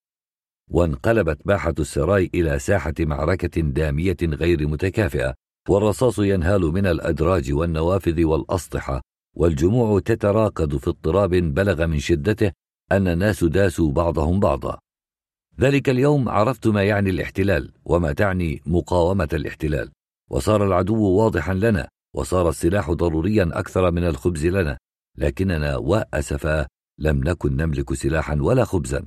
B: وانقلبت باحه السراي الى ساحه معركه داميه غير متكافئه والرصاص ينهال من الادراج والنوافذ والاسطحه والجموع تتراقد في اضطراب بلغ من شدته ان الناس داسوا بعضهم بعضا ذلك اليوم عرفت ما يعني الاحتلال وما تعني مقاومه الاحتلال وصار العدو واضحا لنا وصار السلاح ضروريا اكثر من الخبز لنا لكننا واسفا لم نكن نملك سلاحا ولا خبزا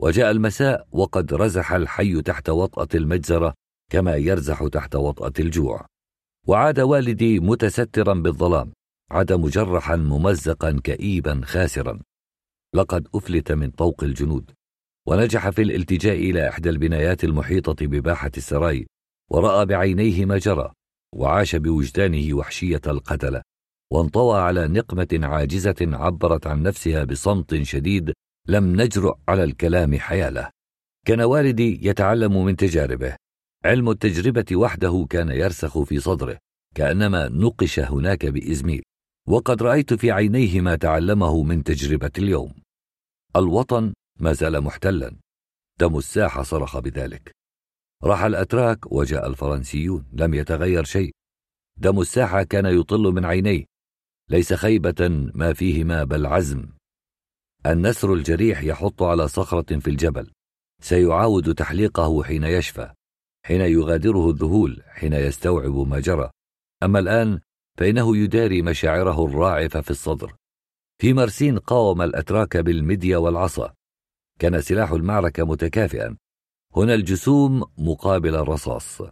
B: وجاء المساء وقد رزح الحي تحت وطاه المجزره كما يرزح تحت وطأة الجوع وعاد والدي متسترا بالظلام عاد مجرحا ممزقا كئيبا خاسرا لقد افلت من طوق الجنود ونجح في الالتجاء الى احدى البنايات المحيطه بباحه السراي وراى بعينيه ما جرى وعاش بوجدانه وحشيه القتله وانطوى على نقمه عاجزه عبرت عن نفسها بصمت شديد لم نجرؤ على الكلام حياله كان والدي يتعلم من تجاربه علم التجربة وحده كان يرسخ في صدره كأنما نقش هناك بإزميل وقد رأيت في عينيه ما تعلمه من تجربة اليوم الوطن ما زال محتلا دم الساحة صرخ بذلك راح الأتراك وجاء الفرنسيون لم يتغير شيء دم الساحة كان يطل من عينيه ليس خيبة ما فيهما بل عزم النسر الجريح يحط على صخرة في الجبل سيعاود تحليقه حين يشفى حين يغادره الذهول حين يستوعب ما جرى أما الآن فإنه يداري مشاعره الراعفة في الصدر في مرسين قاوم الأتراك بالمدية والعصا كان سلاح المعركة متكافئا هنا الجسوم مقابل الرصاص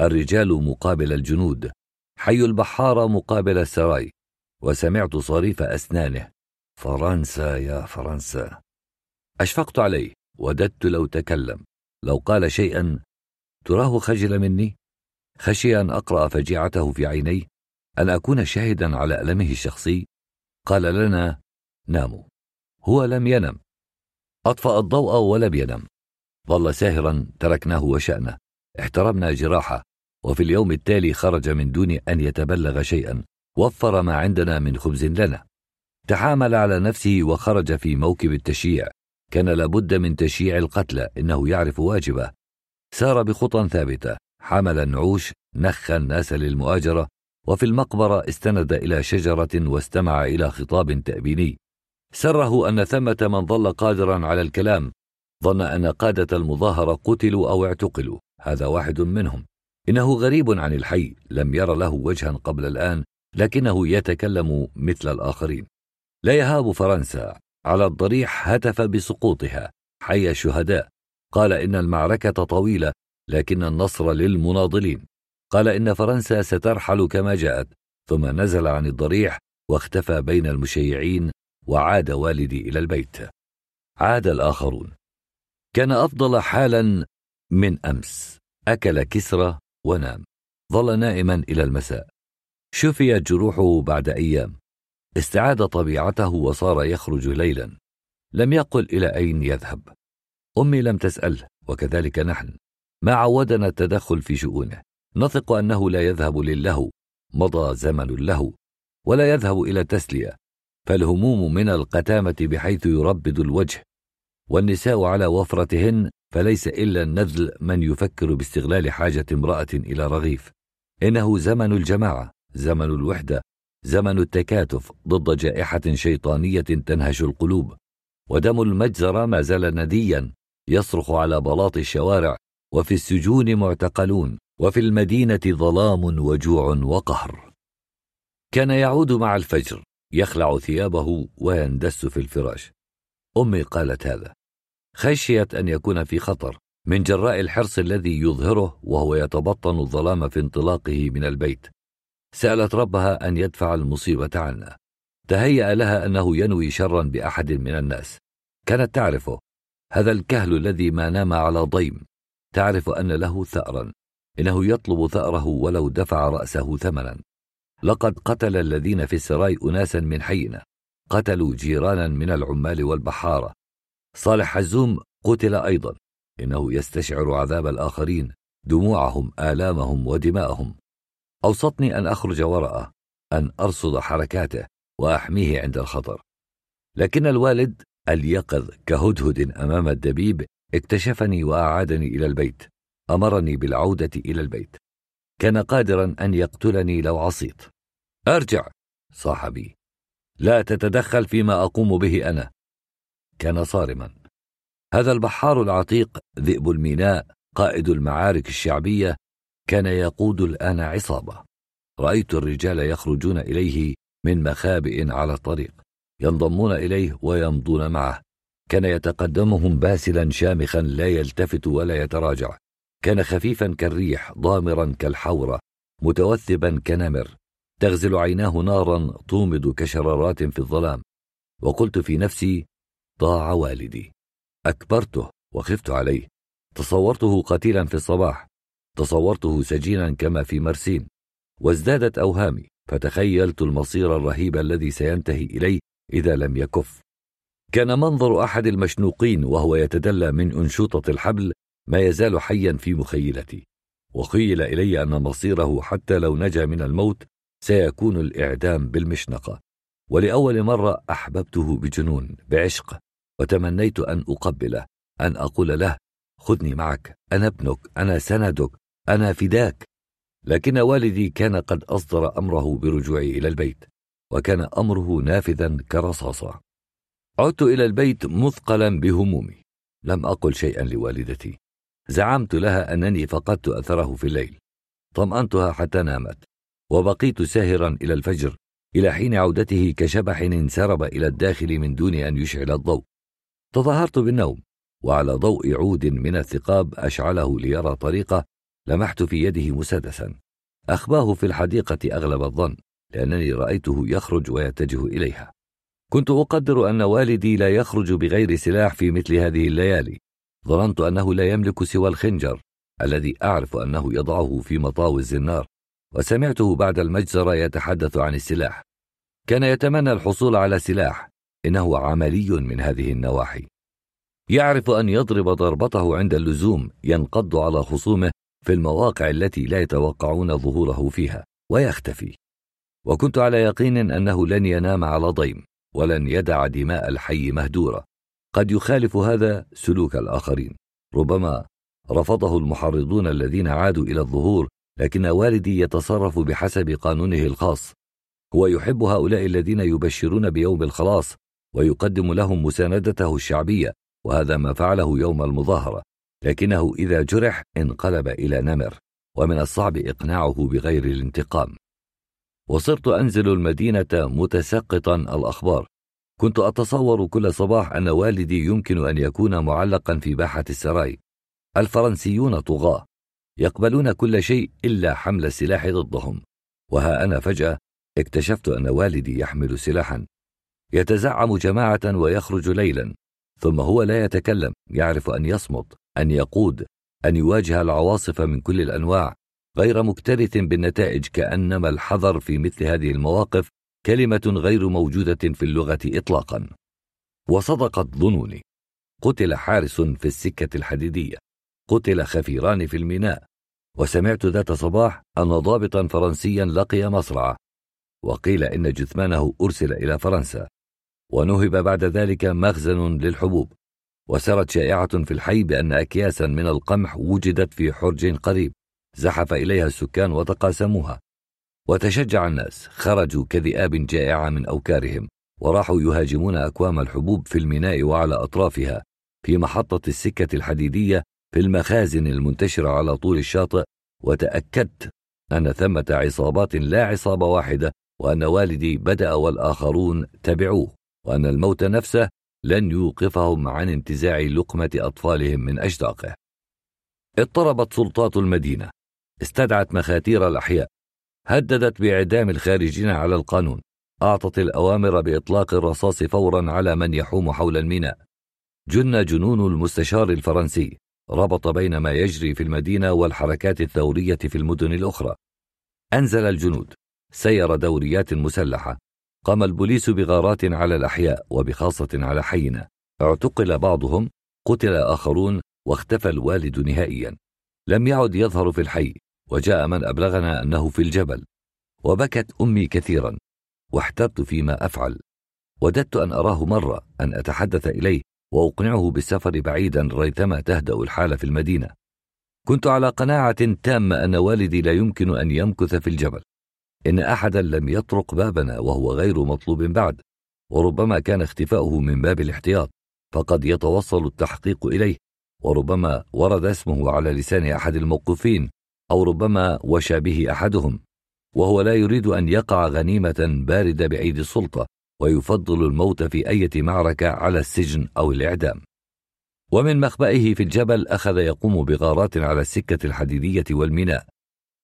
B: الرجال مقابل الجنود حي البحارة مقابل السراي وسمعت صريف أسنانه فرنسا يا فرنسا أشفقت عليه وددت لو تكلم لو قال شيئا تراه خجل مني خشي ان اقرا فجيعته في عينيه ان اكون شاهدا على المه الشخصي قال لنا ناموا هو لم ينم اطفا الضوء ولم ينم ظل ساهرا تركناه وشانه احترمنا جراحه وفي اليوم التالي خرج من دون ان يتبلغ شيئا وفر ما عندنا من خبز لنا تحامل على نفسه وخرج في موكب التشييع كان لابد من تشييع القتلى انه يعرف واجبه سار بخطى ثابته حمل النعوش نخ الناس للمؤاجره وفي المقبره استند الى شجره واستمع الى خطاب تابيني سره ان ثمه من ظل قادرا على الكلام ظن ان قاده المظاهره قتلوا او اعتقلوا هذا واحد منهم انه غريب عن الحي لم ير له وجها قبل الان لكنه يتكلم مثل الاخرين لا يهاب فرنسا على الضريح هتف بسقوطها حي الشهداء قال إن المعركة طويلة لكن النصر للمناضلين قال إن فرنسا سترحل كما جاءت ثم نزل عن الضريح واختفى بين المشيعين وعاد والدي إلى البيت عاد الآخرون كان أفضل حالا من أمس أكل كسرى ونام ظل نائما إلى المساء شفيت جروحه بعد أيام استعاد طبيعته وصار يخرج ليلا لم يقل إلى أين يذهب أمي لم تسأله وكذلك نحن ما عودنا التدخل في شؤونه نثق أنه لا يذهب للهو مضى زمن اللهو ولا يذهب إلى التسلية فالهموم من القتامة بحيث يربد الوجه والنساء على وفرتهن فليس إلا النذل من يفكر باستغلال حاجة امرأة إلى رغيف إنه زمن الجماعة زمن الوحدة زمن التكاتف ضد جائحة شيطانية تنهش القلوب ودم المجزرة ما زال نديا يصرخ على بلاط الشوارع وفي السجون معتقلون وفي المدينه ظلام وجوع وقهر كان يعود مع الفجر يخلع ثيابه ويندس في الفراش امي قالت هذا خشيت ان يكون في خطر من جراء الحرص الذي يظهره وهو يتبطن الظلام في انطلاقه من البيت سالت ربها ان يدفع المصيبه عنا تهيا لها انه ينوي شرا باحد من الناس كانت تعرفه هذا الكهل الذي ما نام على ضيم تعرف أن له ثأرا إنه يطلب ثأره ولو دفع رأسه ثمنا لقد قتل الذين في السراي أناسا من حينا قتلوا جيرانا من العمال والبحارة صالح حزوم قتل أيضا إنه يستشعر عذاب الآخرين دموعهم آلامهم ودماءهم أوصتني أن أخرج وراءه أن أرصد حركاته وأحميه عند الخطر لكن الوالد اليقظ كهدهد امام الدبيب اكتشفني واعادني الى البيت امرني بالعوده الى البيت كان قادرا ان يقتلني لو عصيت ارجع صاح بي لا تتدخل فيما اقوم به انا كان صارما هذا البحار العتيق ذئب الميناء قائد المعارك الشعبيه كان يقود الان عصابه رايت الرجال يخرجون اليه من مخابئ على الطريق ينضمون اليه ويمضون معه كان يتقدمهم باسلا شامخا لا يلتفت ولا يتراجع كان خفيفا كالريح ضامرا كالحوره متوثبا كنمر تغزل عيناه نارا تومض كشرارات في الظلام وقلت في نفسي ضاع والدي اكبرته وخفت عليه تصورته قتيلا في الصباح تصورته سجينا كما في مرسين وازدادت اوهامي فتخيلت المصير الرهيب الذي سينتهي اليه إذا لم يكف كان منظر أحد المشنوقين وهو يتدلى من أنشوطة الحبل ما يزال حيا في مخيلتي وخيل إلي أن مصيره حتى لو نجا من الموت سيكون الإعدام بالمشنقة ولأول مرة أحببته بجنون بعشق وتمنيت أن أقبله أن أقول له خذني معك أنا ابنك أنا سندك أنا فداك لكن والدي كان قد أصدر أمره برجوعي إلى البيت وكان امره نافذا كرصاصه عدت الى البيت مثقلا بهمومي لم اقل شيئا لوالدتي زعمت لها انني فقدت اثره في الليل طمانتها حتى نامت وبقيت ساهرا الى الفجر الى حين عودته كشبح انسرب الى الداخل من دون ان يشعل الضوء تظاهرت بالنوم وعلى ضوء عود من الثقاب اشعله ليرى طريقه لمحت في يده مسدسا اخباه في الحديقه اغلب الظن لأنني رأيته يخرج ويتجه إليها. كنت أقدر أن والدي لا يخرج بغير سلاح في مثل هذه الليالي. ظننت أنه لا يملك سوى الخنجر الذي أعرف أنه يضعه في مطاو الزنار، وسمعته بعد المجزرة يتحدث عن السلاح. كان يتمنى الحصول على سلاح، إنه عملي من هذه النواحي. يعرف أن يضرب ضربته عند اللزوم ينقض على خصومه في المواقع التي لا يتوقعون ظهوره فيها ويختفي وكنت على يقين انه لن ينام على ضيم ولن يدع دماء الحي مهدوره قد يخالف هذا سلوك الاخرين ربما رفضه المحرضون الذين عادوا الى الظهور لكن والدي يتصرف بحسب قانونه الخاص هو يحب هؤلاء الذين يبشرون بيوم الخلاص ويقدم لهم مساندته الشعبيه وهذا ما فعله يوم المظاهره لكنه اذا جرح انقلب الى نمر ومن الصعب اقناعه بغير الانتقام وصرت أنزل المدينة متسقطا الأخبار كنت أتصور كل صباح أن والدي يمكن أن يكون معلقا في باحة السراي الفرنسيون طغاة يقبلون كل شيء إلا حمل السلاح ضدهم وها أنا فجأة اكتشفت أن والدي يحمل سلاحا يتزعم جماعة ويخرج ليلا ثم هو لا يتكلم يعرف أن يصمت أن يقود أن يواجه العواصف من كل الأنواع غير مكترث بالنتائج كانما الحذر في مثل هذه المواقف كلمه غير موجوده في اللغه اطلاقا وصدقت ظنوني قتل حارس في السكه الحديديه قتل خفيران في الميناء وسمعت ذات صباح ان ضابطا فرنسيا لقي مصرعه وقيل ان جثمانه ارسل الى فرنسا ونهب بعد ذلك مخزن للحبوب وسرت شائعه في الحي بان اكياسا من القمح وجدت في حرج قريب زحف إليها السكان وتقاسموها وتشجع الناس خرجوا كذئاب جائعة من أوكارهم وراحوا يهاجمون أكوام الحبوب في الميناء وعلى أطرافها في محطة السكة الحديدية في المخازن المنتشرة على طول الشاطئ وتأكدت أن ثمة عصابات لا عصابة واحدة وأن والدي بدأ والآخرون تبعوه وأن الموت نفسه لن يوقفهم عن انتزاع لقمة أطفالهم من أشداقه اضطربت سلطات المدينة استدعت مخاتير الأحياء هددت بإعدام الخارجين على القانون أعطت الأوامر بإطلاق الرصاص فورا على من يحوم حول الميناء جن جنون المستشار الفرنسي ربط بين ما يجري في المدينة والحركات الثورية في المدن الأخرى أنزل الجنود سير دوريات مسلحة قام البوليس بغارات على الأحياء وبخاصة على حينا اعتقل بعضهم قتل آخرون واختفى الوالد نهائيا لم يعد يظهر في الحي وجاء من أبلغنا أنه في الجبل وبكت أمي كثيرا واحترت فيما أفعل وددت أن أراه مرة أن أتحدث إليه وأقنعه بالسفر بعيدا ريثما تهدأ الحال في المدينة كنت على قناعة تامة أن والدي لا يمكن أن يمكث في الجبل إن أحدا لم يطرق بابنا وهو غير مطلوب بعد وربما كان اختفاؤه من باب الاحتياط فقد يتوصل التحقيق إليه وربما ورد اسمه على لسان أحد الموقوفين او ربما وشى به احدهم وهو لا يريد ان يقع غنيمه بارده بايدي السلطه ويفضل الموت في اي معركه على السجن او الاعدام ومن مخبئه في الجبل اخذ يقوم بغارات على السكه الحديديه والميناء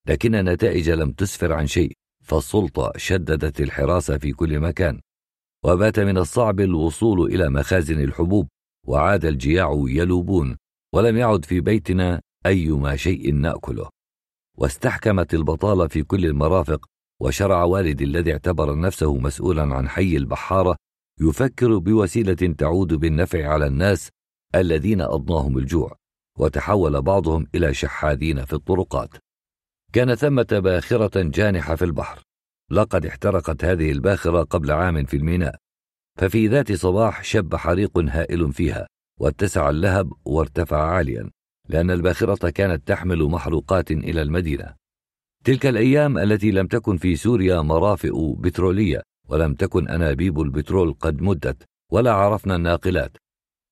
B: لكن النتائج لم تسفر عن شيء فالسلطه شددت الحراسه في كل مكان وبات من الصعب الوصول الى مخازن الحبوب وعاد الجياع يلوبون ولم يعد في بيتنا ايما شيء ناكله واستحكمت البطالة في كل المرافق وشرع والدي الذي اعتبر نفسه مسؤولا عن حي البحارة يفكر بوسيلة تعود بالنفع على الناس الذين أضناهم الجوع وتحول بعضهم إلى شحاذين في الطرقات كان ثمة باخرة جانحة في البحر لقد احترقت هذه الباخرة قبل عام في الميناء ففي ذات صباح شب حريق هائل فيها واتسع اللهب وارتفع عاليا لأن الباخرة كانت تحمل محروقات إلى المدينة. تلك الأيام التي لم تكن في سوريا مرافئ بترولية ولم تكن أنابيب البترول قد مدت ولا عرفنا الناقلات.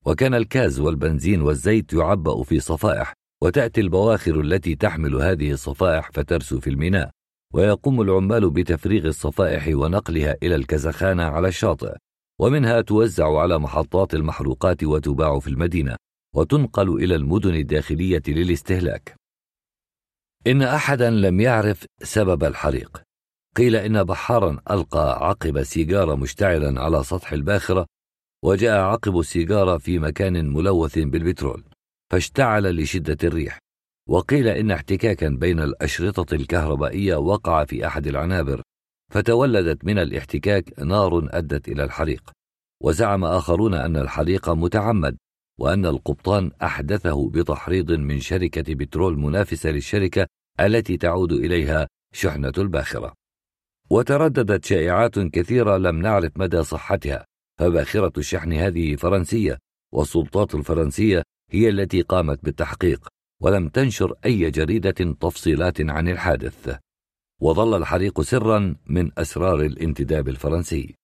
B: وكان الكاز والبنزين والزيت يعبأ في صفائح وتأتي البواخر التي تحمل هذه الصفائح فترسو في الميناء ويقوم العمال بتفريغ الصفائح ونقلها إلى الكزخانة على الشاطئ ومنها توزع على محطات المحروقات وتباع في المدينة وتنقل إلى المدن الداخلية للاستهلاك. إن أحدا لم يعرف سبب الحريق. قيل إن بحارا ألقى عقب سيجارة مشتعلا على سطح الباخرة وجاء عقب السيجارة في مكان ملوث بالبترول فاشتعل لشدة الريح وقيل إن احتكاكا بين الأشرطة الكهربائية وقع في أحد العنابر فتولدت من الاحتكاك نار أدت إلى الحريق وزعم آخرون أن الحريق متعمد وأن القبطان أحدثه بتحريض من شركة بترول منافسة للشركة التي تعود إليها شحنة الباخرة. وترددت شائعات كثيرة لم نعرف مدى صحتها، فباخرة الشحن هذه فرنسية، والسلطات الفرنسية هي التي قامت بالتحقيق، ولم تنشر أي جريدة تفصيلات عن الحادث. وظل الحريق سرا من أسرار الانتداب الفرنسي.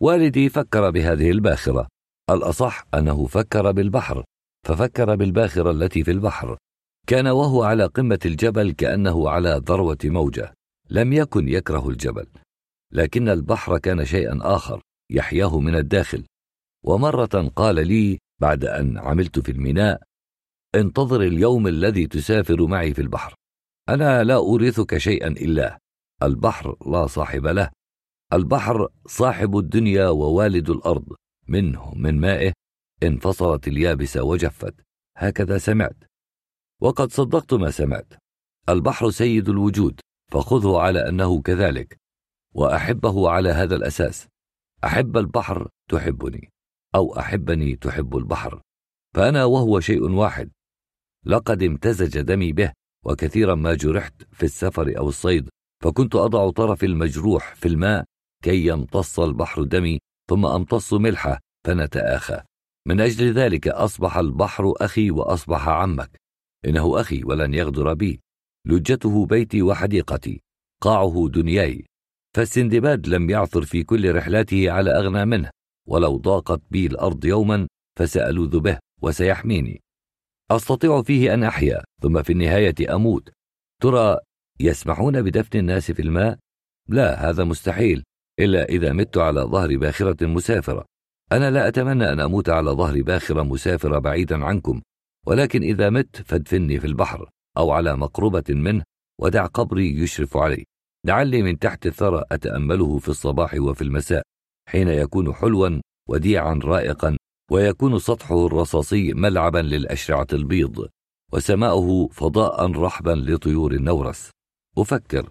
B: والدي فكر بهذه الباخرة، الاصح انه فكر بالبحر ففكر بالباخره التي في البحر كان وهو على قمه الجبل كانه على ذروه موجه لم يكن يكره الجبل لكن البحر كان شيئا اخر يحياه من الداخل ومره قال لي بعد ان عملت في الميناء انتظر اليوم الذي تسافر معي في البحر انا لا اورثك شيئا الا البحر لا صاحب له البحر صاحب الدنيا ووالد الارض منه من مائه انفصلت اليابسة وجفت هكذا سمعت وقد صدقت ما سمعت البحر سيد الوجود فخذه على أنه كذلك وأحبه على هذا الأساس أحب البحر تحبني أو أحبني تحب البحر فأنا وهو شيء واحد لقد امتزج دمي به وكثيرا ما جرحت في السفر أو الصيد فكنت أضع طرفي المجروح في الماء كي يمتص البحر دمي ثم أمتص ملحه فنتآخى من أجل ذلك أصبح البحر أخي وأصبح عمك إنه أخي ولن يغدر بي لجته بيتي وحديقتي قاعه دنياي فالسندباد لم يعثر في كل رحلاته على أغنى منه ولو ضاقت بي الأرض يوما فسألوذ به وسيحميني أستطيع فيه أن أحيا ثم في النهاية أموت ترى يسمحون بدفن الناس في الماء؟ لا هذا مستحيل إلا إذا مت على ظهر باخرة مسافرة أنا لا أتمنى أن أموت على ظهر باخرة مسافرة بعيدا عنكم ولكن إذا مت فادفني في البحر أو على مقربة منه ودع قبري يشرف علي لعلي من تحت الثرى أتأمله في الصباح وفي المساء حين يكون حلوا وديعا رائقا ويكون سطحه الرصاصي ملعبا للأشرعة البيض وسماؤه فضاء رحبا لطيور النورس أفكر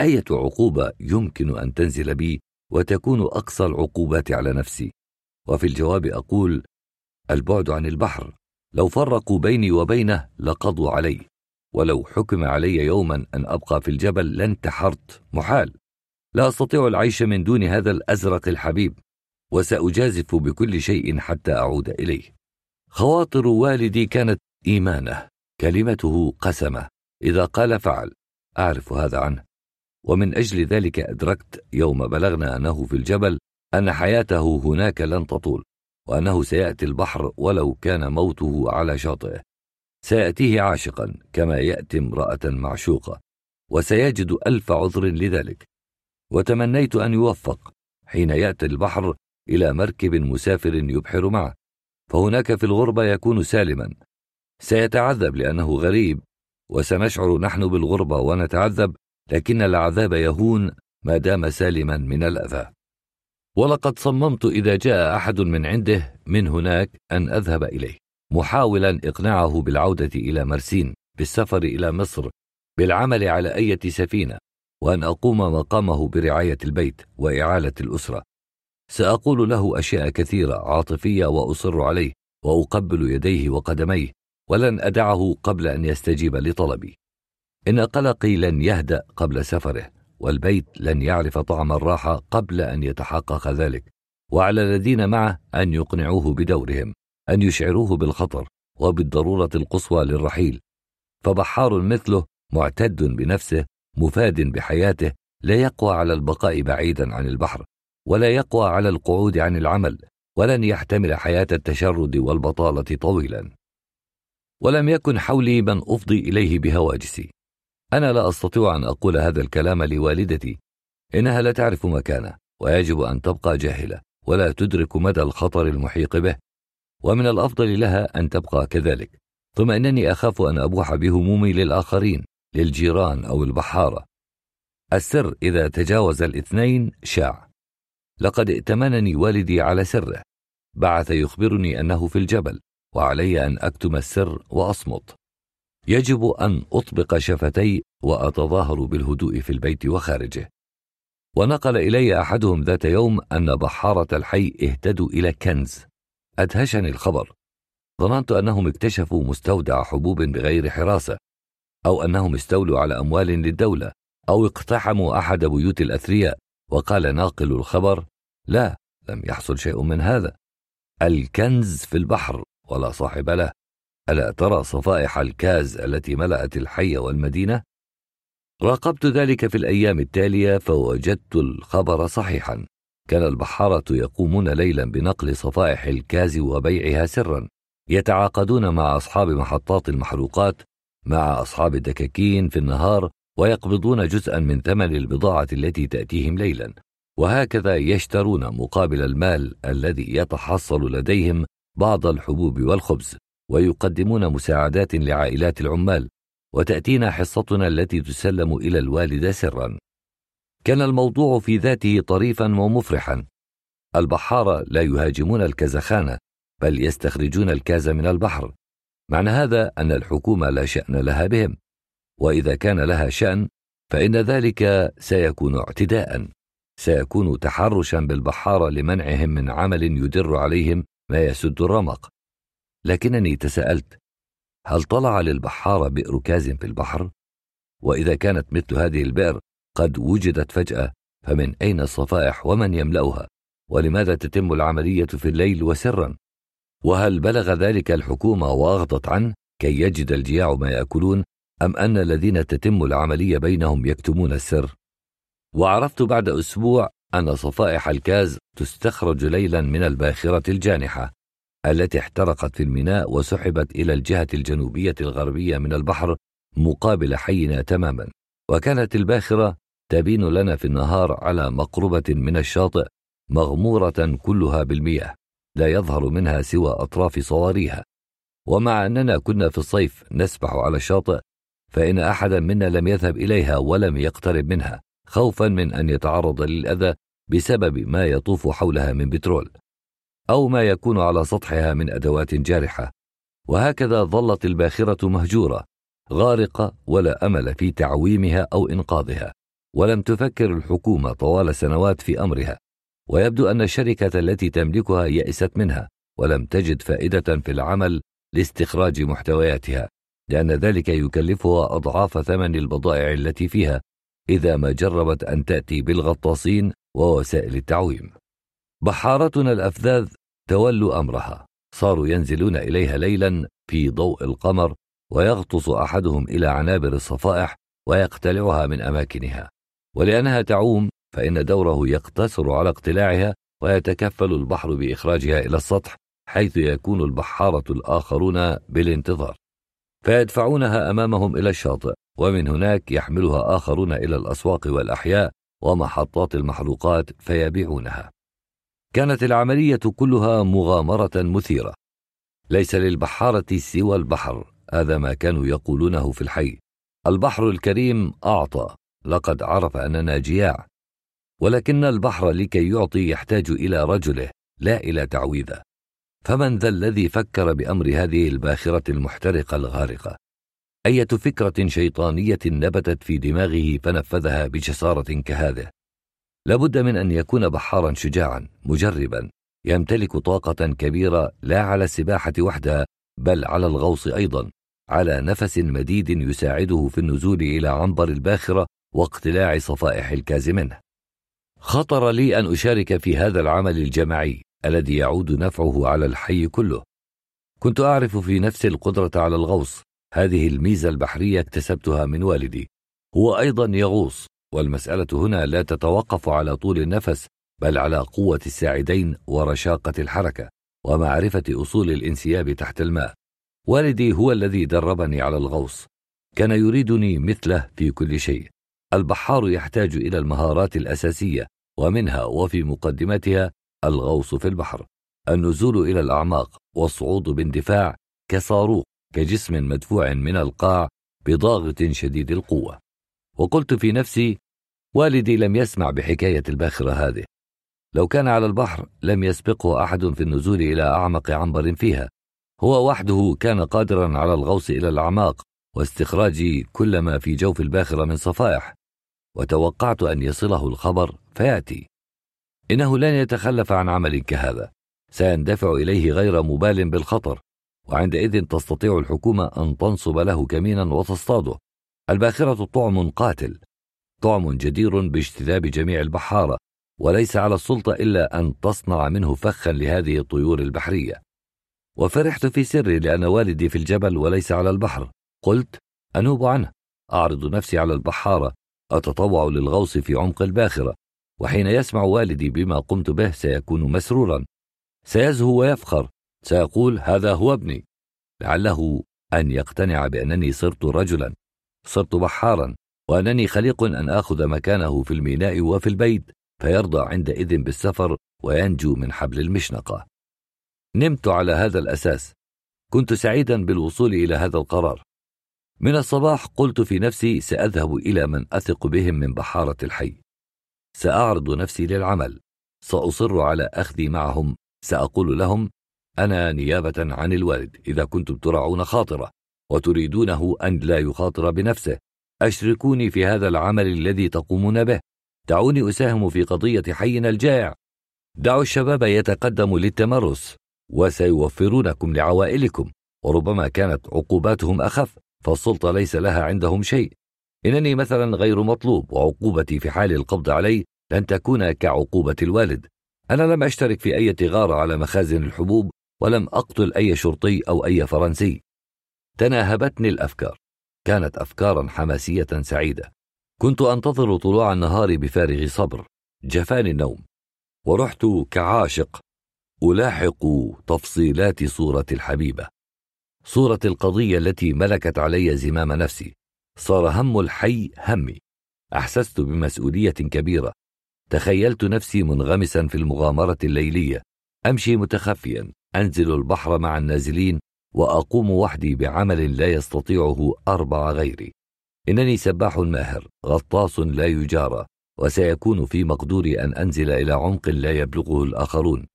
B: أية عقوبة يمكن أن تنزل بي وتكون أقصى العقوبات على نفسي وفي الجواب أقول البعد عن البحر لو فرقوا بيني وبينه لقضوا علي ولو حكم علي يوما أن أبقى في الجبل لانتحرت محال لا أستطيع العيش من دون هذا الأزرق الحبيب وسأجازف بكل شيء حتى أعود إليه خواطر والدي كانت إيمانه كلمته قسمه إذا قال فعل أعرف هذا عنه ومن أجل ذلك أدركت يوم بلغنا أنه في الجبل أن حياته هناك لن تطول وأنه سيأتي البحر ولو كان موته على شاطئه سيأتيه عاشقا كما يأتي امرأة معشوقة وسيجد ألف عذر لذلك وتمنيت أن يوفق حين يأتي البحر إلى مركب مسافر يبحر معه فهناك في الغربة يكون سالما سيتعذب لأنه غريب وسنشعر نحن بالغربة ونتعذب لكن العذاب يهون ما دام سالما من الاذى ولقد صممت اذا جاء احد من عنده من هناك ان اذهب اليه محاولا اقناعه بالعوده الى مرسين بالسفر الى مصر بالعمل على ايه سفينه وان اقوم مقامه برعايه البيت واعاله الاسره ساقول له اشياء كثيره عاطفيه واصر عليه واقبل يديه وقدميه ولن ادعه قبل ان يستجيب لطلبي إن قلقي لن يهدأ قبل سفره، والبيت لن يعرف طعم الراحة قبل أن يتحقق ذلك، وعلى الذين معه أن يقنعوه بدورهم، أن يشعروه بالخطر وبالضرورة القصوى للرحيل. فبحار مثله معتد بنفسه، مفاد بحياته، لا يقوى على البقاء بعيدا عن البحر، ولا يقوى على القعود عن العمل، ولن يحتمل حياة التشرد والبطالة طويلا. ولم يكن حولي من أفضي إليه بهواجسي أنا لا أستطيع أن أقول هذا الكلام لوالدتي إنها لا تعرف مكانه ويجب أن تبقى جاهلة ولا تدرك مدى الخطر المحيق به ومن الأفضل لها أن تبقى كذلك ثم إنني أخاف أن أبوح بهمومي للآخرين للجيران أو البحارة السر إذا تجاوز الاثنين شاع لقد ائتمنني والدي على سره بعث يخبرني أنه في الجبل وعلي أن أكتم السر وأصمت يجب أن أطبق شفتي وأتظاهر بالهدوء في البيت وخارجه. ونقل إلي أحدهم ذات يوم أن بحارة الحي اهتدوا إلى كنز. أدهشني الخبر. ظننت أنهم اكتشفوا مستودع حبوب بغير حراسة، أو أنهم استولوا على أموال للدولة، أو اقتحموا أحد بيوت الأثرياء، وقال ناقل الخبر: لا، لم يحصل شيء من هذا. الكنز في البحر ولا صاحب له ألا ترى صفائح الكاز التي ملأت الحي والمدينة؟ راقبت ذلك في الأيام التالية فوجدت الخبر صحيحا كان البحارة يقومون ليلا بنقل صفائح الكاز وبيعها سرا يتعاقدون مع أصحاب محطات المحروقات مع أصحاب الدكاكين في النهار ويقبضون جزءا من ثمن البضاعة التي تأتيهم ليلا وهكذا يشترون مقابل المال الذي يتحصل لديهم بعض الحبوب والخبز ويقدمون مساعدات لعائلات العمال وتأتينا حصتنا التي تسلم إلى الوالدة سرا كان الموضوع في ذاته طريفا ومفرحا البحارة لا يهاجمون الكازخانه بل يستخرجون الكاز من البحر معنى هذا أن الحكومة لا شأن لها بهم وإذا كان لها شأن فإن ذلك سيكون اعتداء سيكون تحرشا بالبحارة لمنعهم من عمل يدر عليهم ما يسد الرمق لكنني تساءلت هل طلع للبحارة بئر كاز في البحر؟ وإذا كانت مثل هذه البئر قد وجدت فجأة فمن أين الصفائح ومن يملأها؟ ولماذا تتم العملية في الليل وسرا؟ وهل بلغ ذلك الحكومة وأغضت عنه كي يجد الجياع ما يأكلون أم أن الذين تتم العملية بينهم يكتمون السر؟ وعرفت بعد أسبوع أن صفائح الكاز تستخرج ليلا من الباخرة الجانحة التي احترقت في الميناء وسحبت إلى الجهة الجنوبية الغربية من البحر مقابل حينا تماما وكانت الباخرة تبين لنا في النهار على مقربة من الشاطئ مغمورة كلها بالمياه لا يظهر منها سوى أطراف صواريها ومع أننا كنا في الصيف نسبح على الشاطئ فإن أحدا منا لم يذهب إليها ولم يقترب منها خوفا من أن يتعرض للأذى بسبب ما يطوف حولها من بترول او ما يكون على سطحها من ادوات جارحه وهكذا ظلت الباخره مهجوره غارقه ولا امل في تعويمها او انقاذها ولم تفكر الحكومه طوال سنوات في امرها ويبدو ان الشركه التي تملكها يئست منها ولم تجد فائده في العمل لاستخراج محتوياتها لان ذلك يكلفها اضعاف ثمن البضائع التي فيها اذا ما جربت ان تاتي بالغطاسين ووسائل التعويم بحارتنا الافذاذ تولوا امرها صاروا ينزلون اليها ليلا في ضوء القمر ويغطس احدهم الى عنابر الصفائح ويقتلعها من اماكنها ولانها تعوم فان دوره يقتصر على اقتلاعها ويتكفل البحر باخراجها الى السطح حيث يكون البحاره الاخرون بالانتظار فيدفعونها امامهم الى الشاطئ ومن هناك يحملها اخرون الى الاسواق والاحياء ومحطات المحروقات فيبيعونها كانت العملية كلها مغامرة مثيرة. ليس للبحارة سوى البحر، هذا ما كانوا يقولونه في الحي. البحر الكريم أعطى، لقد عرف أننا جياع. ولكن البحر لكي يعطي يحتاج إلى رجله، لا إلى تعويذة. فمن ذا الذي فكر بأمر هذه الباخرة المحترقة الغارقة؟ أية فكرة شيطانية نبتت في دماغه فنفذها بجسارة كهذه؟ لابد من ان يكون بحارا شجاعا مجربا يمتلك طاقه كبيره لا على السباحه وحدها بل على الغوص ايضا على نفس مديد يساعده في النزول الى عنبر الباخره واقتلاع صفائح الكاز منه خطر لي ان اشارك في هذا العمل الجماعي الذي يعود نفعه على الحي كله كنت اعرف في نفسي القدره على الغوص هذه الميزه البحريه اكتسبتها من والدي هو ايضا يغوص والمسألة هنا لا تتوقف على طول النفس بل على قوة الساعدين ورشاقة الحركة ومعرفة أصول الانسياب تحت الماء والدي هو الذي دربني على الغوص كان يريدني مثله في كل شيء البحار يحتاج إلى المهارات الأساسية ومنها وفي مقدمتها الغوص في البحر النزول إلى الأعماق والصعود باندفاع كصاروخ كجسم مدفوع من القاع بضاغط شديد القوة وقلت في نفسي والدي لم يسمع بحكاية الباخرة هذه لو كان على البحر لم يسبقه أحد في النزول إلى أعمق عنبر فيها هو وحده كان قادرا على الغوص إلى الأعماق واستخراج كل ما في جوف الباخرة من صفائح وتوقعت أن يصله الخبر فيأتي إنه لن يتخلف عن عمل كهذا سيندفع إليه غير مبال بالخطر وعندئذ تستطيع الحكومة أن تنصب له كمينا وتصطاده الباخرة طعم قاتل طعم جدير باجتذاب جميع البحاره وليس على السلطه الا ان تصنع منه فخا لهذه الطيور البحريه وفرحت في سري لان والدي في الجبل وليس على البحر قلت انوب عنه اعرض نفسي على البحاره اتطوع للغوص في عمق الباخره وحين يسمع والدي بما قمت به سيكون مسرورا سيزهو ويفخر سيقول هذا هو ابني لعله ان يقتنع بانني صرت رجلا صرت بحارا وأنني خليق أن آخذ مكانه في الميناء وفي البيت فيرضى عندئذ بالسفر وينجو من حبل المشنقة. نمت على هذا الأساس. كنت سعيدا بالوصول إلى هذا القرار. من الصباح قلت في نفسي سأذهب إلى من أثق بهم من بحارة الحي. سأعرض نفسي للعمل. سأصر على أخذي معهم. سأقول لهم: أنا نيابة عن الوالد إذا كنتم تراعون خاطرة وتريدونه أن لا يخاطر بنفسه أشركوني في هذا العمل الذي تقومون به دعوني أساهم في قضية حينا الجائع دعوا الشباب يتقدموا للتمرس وسيوفرونكم لعوائلكم وربما كانت عقوباتهم أخف فالسلطة ليس لها عندهم شيء إنني مثلا غير مطلوب وعقوبتي في حال القبض علي لن تكون كعقوبة الوالد أنا لم أشترك في أي غارة على مخازن الحبوب ولم أقتل أي شرطي أو أي فرنسي تناهبتني الأفكار كانت أفكارا حماسية سعيدة كنت أنتظر طلوع النهار بفارغ صبر جفاني النوم ورحت كعاشق ألاحق تفصيلات صورة الحبيبة صورة القضية التي ملكت علي زمام نفسي صار هم الحي همي أحسست بمسؤولية كبيرة تخيلت نفسي منغمسا في المغامرة الليلية أمشي متخفيا أنزل البحر مع النازلين واقوم وحدي بعمل لا يستطيعه اربع غيري انني سباح ماهر غطاس لا يجارى وسيكون في مقدوري ان انزل الى عمق لا يبلغه الاخرون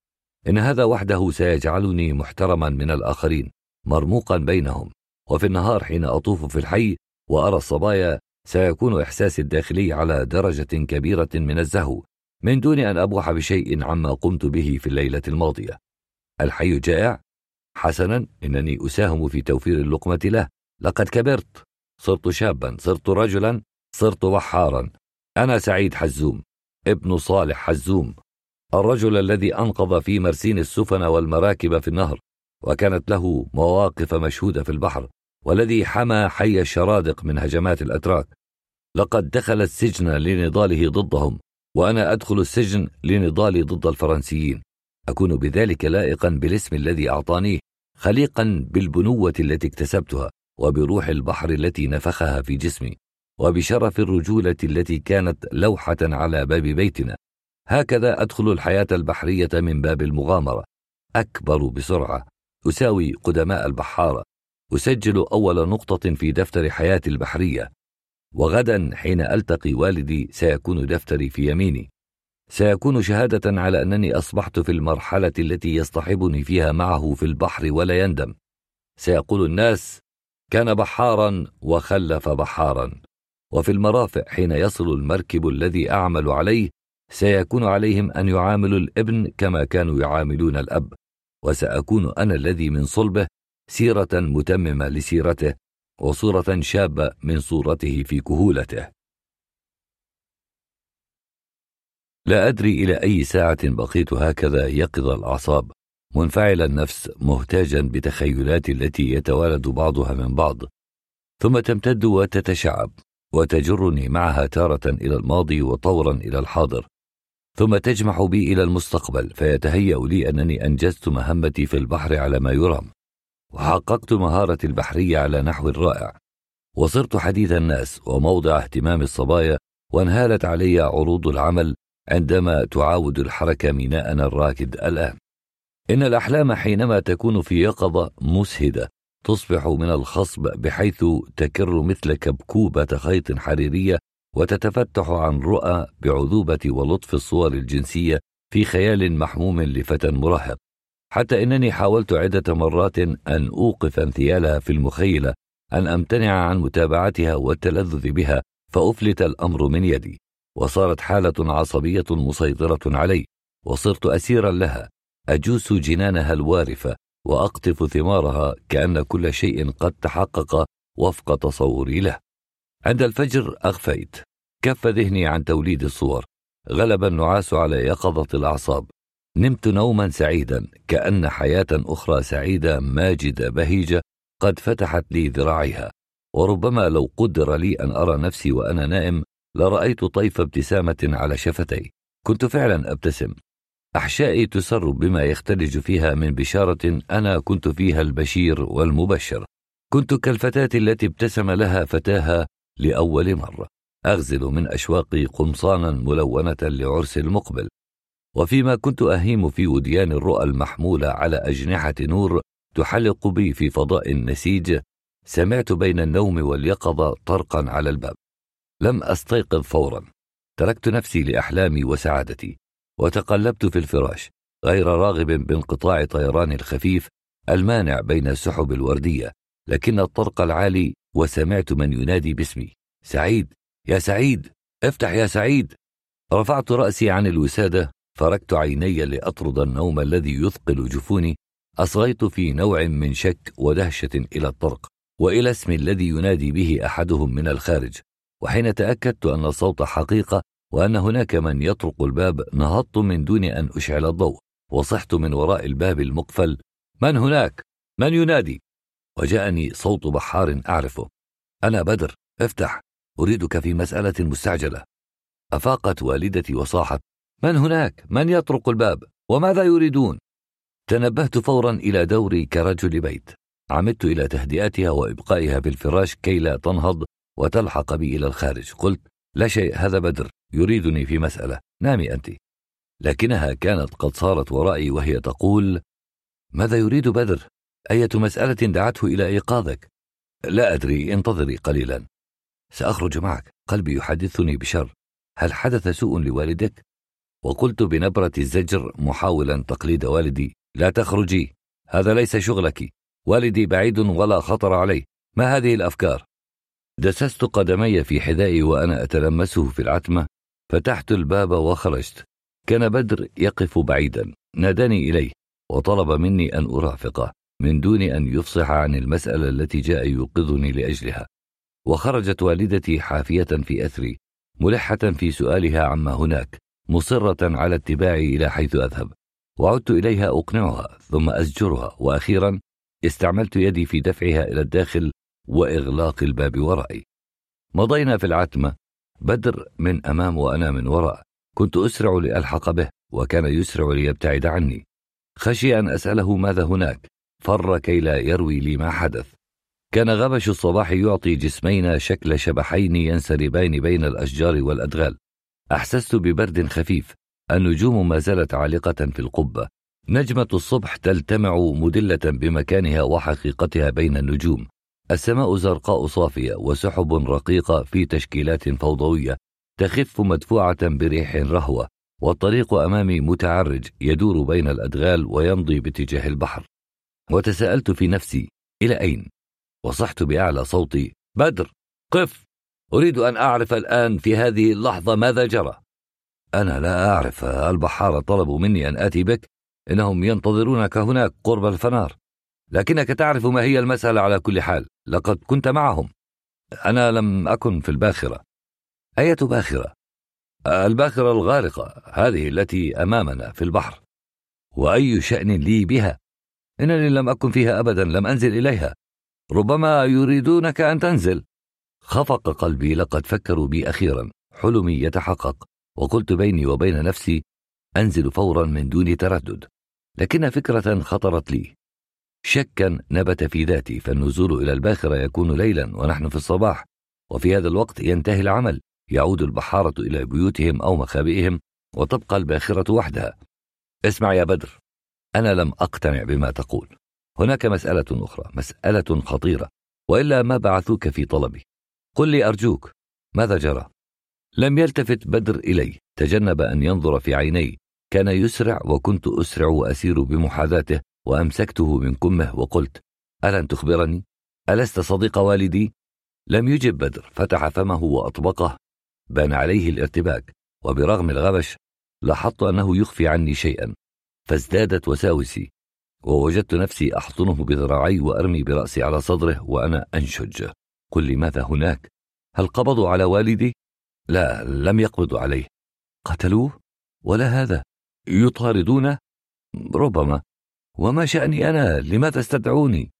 B: ان هذا وحده سيجعلني محترما من الاخرين مرموقا بينهم وفي النهار حين اطوف في الحي وارى الصبايا سيكون احساسي الداخلي على درجه كبيره من الزهو من دون ان ابوح بشيء عما قمت به في الليله الماضيه الحي جائع حسنا إنني أساهم في توفير اللقمة له لقد كبرت صرت شابا صرت رجلا صرت بحارا أنا سعيد حزوم ابن صالح حزوم الرجل الذي أنقذ في مرسين السفن والمراكب في النهر وكانت له مواقف مشهودة في البحر والذي حمى حي الشرادق من هجمات الأتراك لقد دخل السجن لنضاله ضدهم وأنا أدخل السجن لنضالي ضد الفرنسيين اكون بذلك لائقا بالاسم الذي اعطانيه خليقا بالبنوه التي اكتسبتها وبروح البحر التي نفخها في جسمي وبشرف الرجوله التي كانت لوحه على باب بيتنا هكذا ادخل الحياه البحريه من باب المغامره اكبر بسرعه اساوي قدماء البحاره اسجل اول نقطه في دفتر حياتي البحريه وغدا حين التقي والدي سيكون دفتري في يميني سيكون شهادة على أنني أصبحت في المرحلة التي يصطحبني فيها معه في البحر ولا يندم. سيقول الناس: كان بحارا وخلف بحارا. وفي المرافق حين يصل المركب الذي أعمل عليه، سيكون عليهم أن يعاملوا الابن كما كانوا يعاملون الأب، وسأكون أنا الذي من صلبه سيرة متممة لسيرته، وصورة شابة من صورته في كهولته. لا أدري إلى أي ساعة بقيت هكذا يقظ الأعصاب منفعل النفس مهتاجا بتخيلات التي يتوالد بعضها من بعض ثم تمتد وتتشعب وتجرني معها تارة إلى الماضي وطورا إلى الحاضر ثم تجمح بي إلى المستقبل فيتهيأ لي أنني أنجزت مهمتي في البحر على ما يرام وحققت مهارتي البحرية على نحو رائع وصرت حديث الناس وموضع اهتمام الصبايا وانهالت علي عروض العمل عندما تعاود الحركة ميناءنا الراكد الآن. إن الأحلام حينما تكون في يقظة مسهدة تصبح من الخصب بحيث تكر مثل كبكوبة خيط حريرية وتتفتح عن رؤى بعذوبة ولطف الصور الجنسية في خيال محموم لفتى مراهق حتى إنني حاولت عدة مرات أن أوقف انثيالها في المخيلة أن أمتنع عن متابعتها والتلذذ بها فأفلت الأمر من يدي وصارت حالة عصبية مسيطرة علي وصرت أسيرا لها أجوس جنانها الوارفة وأقطف ثمارها كأن كل شيء قد تحقق وفق تصوري له عند الفجر أغفيت كف ذهني عن توليد الصور غلب النعاس على يقظة الأعصاب نمت نوما سعيدا كأن حياة أخرى سعيدة ماجدة بهيجة قد فتحت لي ذراعيها وربما لو قدر لي أن أرى نفسي وأنا نائم لرأيت طيف ابتسامة على شفتي كنت فعلا أبتسم أحشائي تسر بما يختلج فيها من بشارة أنا كنت فيها البشير والمبشر كنت كالفتاة التي ابتسم لها فتاها لأول مرة أغزل من أشواقي قمصانا ملونة لعرس المقبل وفيما كنت أهيم في وديان الرؤى المحمولة على أجنحة نور تحلق بي في فضاء النسيج سمعت بين النوم واليقظة طرقا على الباب لم أستيقظ فورا تركت نفسي لأحلامي وسعادتي وتقلبت في الفراش غير راغب بانقطاع طيراني الخفيف المانع بين السحب الوردية لكن الطرق العالي وسمعت من ينادي باسمي سعيد يا سعيد افتح يا سعيد رفعت رأسي عن الوسادة فركت عيني لأطرد النوم الذي يثقل جفوني أصغيت في نوع من شك ودهشة إلى الطرق وإلى اسم الذي ينادي به أحدهم من الخارج وحين تاكدت ان الصوت حقيقه وان هناك من يطرق الباب نهضت من دون ان اشعل الضوء وصحت من وراء الباب المقفل من هناك من ينادي وجاءني صوت بحار اعرفه انا بدر افتح اريدك في مساله مستعجله افاقت والدتي وصاحت من هناك من يطرق الباب وماذا يريدون تنبهت فورا الى دوري كرجل بيت عمدت الى تهدئتها وابقائها في الفراش كي لا تنهض وتلحق بي إلى الخارج قلت لا شيء هذا بدر يريدني في مسألة نامي أنت لكنها كانت قد صارت ورائي وهي تقول ماذا يريد بدر أية مسألة دعته إلى إيقاظك لا أدري انتظري قليلا سأخرج معك قلبي يحدثني بشر هل حدث سوء لوالدك وقلت بنبرة الزجر محاولا تقليد والدي لا تخرجي هذا ليس شغلك والدي بعيد ولا خطر عليه ما هذه الأفكار دسست قدمي في حذائي وأنا أتلمسه في العتمة فتحت الباب وخرجت كان بدر يقف بعيدا ناداني إليه وطلب مني أن أرافقه من دون أن يفصح عن المسألة التي جاء يوقظني لأجلها وخرجت والدتي حافية في أثري ملحة في سؤالها عما هناك مصرة على اتباعي إلى حيث أذهب وعدت إليها أقنعها ثم أزجرها وأخيرا استعملت يدي في دفعها إلى الداخل واغلاق الباب ورائي مضينا في العتمه بدر من امام وانا من وراء كنت اسرع لالحق به وكان يسرع ليبتعد عني خشي ان اساله ماذا هناك فر كي لا يروي لي ما حدث كان غبش الصباح يعطي جسمينا شكل شبحين ينسربان بين الاشجار والادغال احسست ببرد خفيف النجوم ما زالت عالقه في القبه نجمه الصبح تلتمع مدله بمكانها وحقيقتها بين النجوم السماء زرقاء صافية وسحب رقيقة في تشكيلات فوضوية تخف مدفوعة بريح رهوة والطريق أمامي متعرج يدور بين الأدغال ويمضي باتجاه البحر وتساءلت في نفسي إلى أين؟ وصحت بأعلى صوتي بدر قف أريد أن أعرف الآن في هذه اللحظة ماذا جرى أنا لا أعرف البحارة طلبوا مني أن آتي بك إنهم ينتظرونك هناك قرب الفنار لكنك تعرف ما هي المسألة على كل حال لقد كنت معهم أنا لم أكن في الباخرة أية باخرة؟ الباخرة الغارقة هذه التي أمامنا في البحر وأي شأن لي بها إنني لم أكن فيها أبدا لم أنزل إليها ربما يريدونك أن تنزل خفق قلبي لقد فكروا بي أخيرا حلمي يتحقق وقلت بيني وبين نفسي أنزل فورا من دون تردد لكن فكرة خطرت لي شكا نبت في ذاتي فالنزول إلى الباخرة يكون ليلا ونحن في الصباح وفي هذا الوقت ينتهي العمل يعود البحارة إلى بيوتهم أو مخابئهم وتبقى الباخرة وحدها اسمع يا بدر أنا لم أقتنع بما تقول هناك مسألة أخرى مسألة خطيرة وإلا ما بعثوك في طلبي قل لي أرجوك ماذا جرى لم يلتفت بدر إلي تجنب أن ينظر في عيني كان يسرع وكنت أسرع وأسير بمحاذاته وأمسكته من كمه وقلت ألن تخبرني؟ ألست صديق والدي؟ لم يجب بدر فتح فمه وأطبقه بان عليه الارتباك وبرغم الغبش لاحظت أنه يخفي عني شيئا فازدادت وساوسي ووجدت نفسي أحضنه بذراعي وأرمي برأسي على صدره وأنا أنشج قل لي ماذا هناك؟ هل قبضوا على والدي؟ لا لم يقبضوا عليه قتلوه؟ ولا هذا يطاردونه؟ ربما وما شأني أنا لما تستدعوني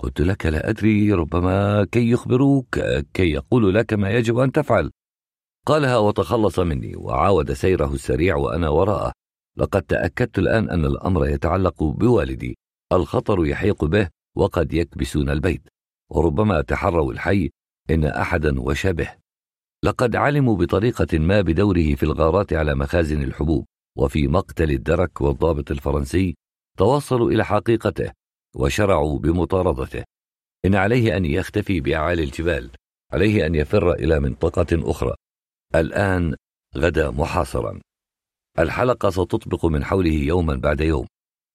B: قلت لك لا أدري ربما كي يخبروك كي يقولوا لك ما يجب أن تفعل قالها وتخلص مني وعاود سيره السريع وأنا وراءه لقد تأكدت الآن أن الأمر يتعلق بوالدي الخطر يحيق به وقد يكبسون البيت وربما تحروا الحي إن أحدا وشبه لقد علموا بطريقة ما بدوره في الغارات على مخازن الحبوب وفي مقتل الدرك والضابط الفرنسي توصلوا إلى حقيقته وشرعوا بمطاردته إن عليه أن يختفي بأعالي الجبال عليه أن يفر إلى منطقة أخرى الآن غدا محاصرا الحلقة ستطبق من حوله يوما بعد يوم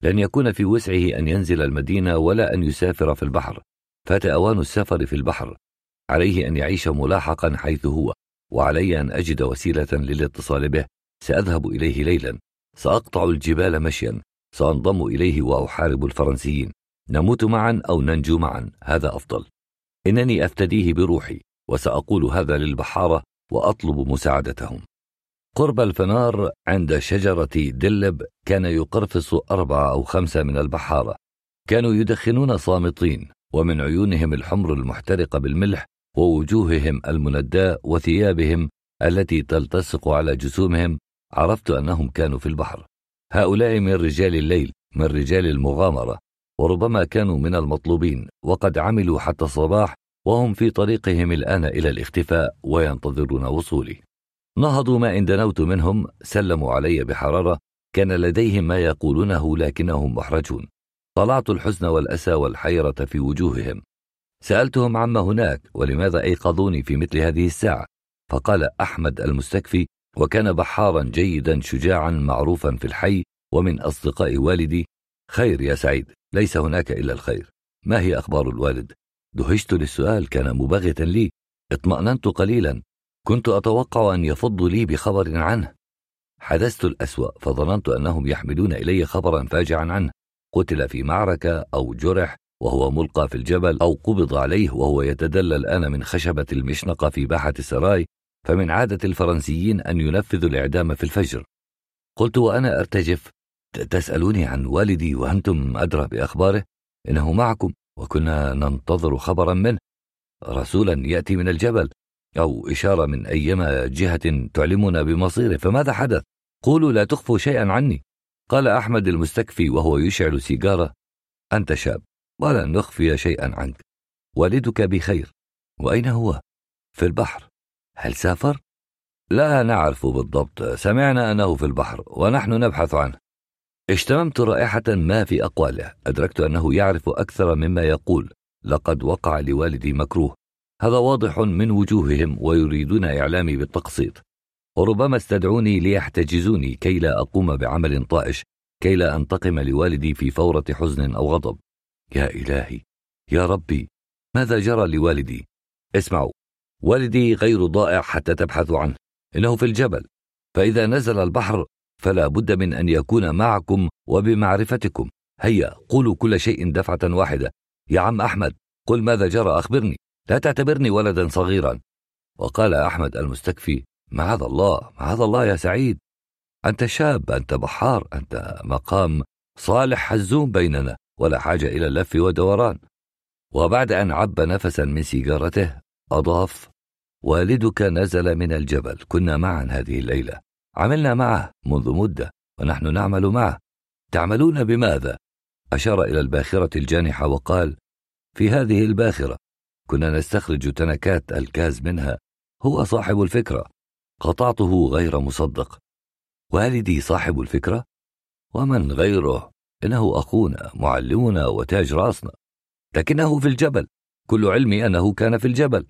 B: لن يكون في وسعه أن ينزل المدينة ولا أن يسافر في البحر فات أوان السفر في البحر عليه أن يعيش ملاحقا حيث هو وعلي أن أجد وسيلة للاتصال به سأذهب إليه ليلا سأقطع الجبال مشيا سأنضم إليه وأحارب الفرنسيين نموت معا أو ننجو معا هذا أفضل إنني أفتديه بروحي وسأقول هذا للبحارة وأطلب مساعدتهم قرب الفنار عند شجرة دلب كان يقرفص أربعة أو خمسة من البحارة كانوا يدخنون صامتين ومن عيونهم الحمر المحترقة بالملح ووجوههم المنداة وثيابهم التي تلتصق على جسومهم عرفت أنهم كانوا في البحر هؤلاء من رجال الليل من رجال المغامرة وربما كانوا من المطلوبين وقد عملوا حتى الصباح وهم في طريقهم الآن إلى الاختفاء وينتظرون وصولي نهضوا ما إن دنوت منهم سلموا علي بحرارة كان لديهم ما يقولونه لكنهم محرجون طلعت الحزن والأسى والحيرة في وجوههم سألتهم عما هناك ولماذا أيقظوني في مثل هذه الساعة فقال أحمد المستكفي وكان بحارا جيدا شجاعا معروفا في الحي ومن أصدقاء والدي خير يا سعيد ليس هناك إلا الخير ما هي أخبار الوالد؟ دهشت للسؤال كان مباغتا لي اطمأننت قليلا كنت أتوقع أن يفض لي بخبر عنه حدثت الأسوأ فظننت أنهم يحملون إلي خبرا فاجعا عنه قتل في معركة أو جرح وهو ملقى في الجبل أو قبض عليه وهو يتدلى الآن من خشبة المشنقة في باحة السراي فمن عادة الفرنسيين أن ينفذوا الإعدام في الفجر قلت وأنا أرتجف تسألوني عن والدي وأنتم أدرى بأخباره إنه معكم وكنا ننتظر خبرا منه رسولا يأتي من الجبل أو إشارة من أيما جهة تعلمنا بمصيره فماذا حدث؟ قولوا لا تخفوا شيئا عني قال أحمد المستكفي وهو يشعل سيجارة أنت شاب ولن نخفي شيئا عنك والدك بخير وأين هو؟ في البحر هل سافر؟ لا نعرف بالضبط سمعنا أنه في البحر ونحن نبحث عنه اشتممت رائحة ما في أقواله أدركت أنه يعرف أكثر مما يقول لقد وقع لوالدي مكروه هذا واضح من وجوههم ويريدون إعلامي بالتقسيط وربما استدعوني ليحتجزوني كي لا أقوم بعمل طائش كي لا أنتقم لوالدي في فورة حزن أو غضب يا إلهي يا ربي ماذا جرى لوالدي اسمعوا والدي غير ضائع حتى تبحث عنه انه في الجبل فاذا نزل البحر فلا بد من ان يكون معكم وبمعرفتكم هيا قولوا كل شيء دفعه واحده يا عم احمد قل ماذا جرى اخبرني لا تعتبرني ولدا صغيرا وقال احمد المستكفي معاذ الله معاذ الله يا سعيد انت شاب انت بحار انت مقام صالح حزوم بيننا ولا حاجه الى اللف والدوران وبعد ان عب نفسا من سيجارته اضاف والدك نزل من الجبل كنا معا هذه الليلة عملنا معه منذ مدة ونحن نعمل معه تعملون بماذا؟ أشار إلى الباخرة الجانحة وقال في هذه الباخرة كنا نستخرج تنكات الكاز منها هو صاحب الفكرة قطعته غير مصدق والدي صاحب الفكرة؟ ومن غيره؟ إنه أخونا معلمنا وتاج راسنا لكنه في الجبل كل علمي أنه كان في الجبل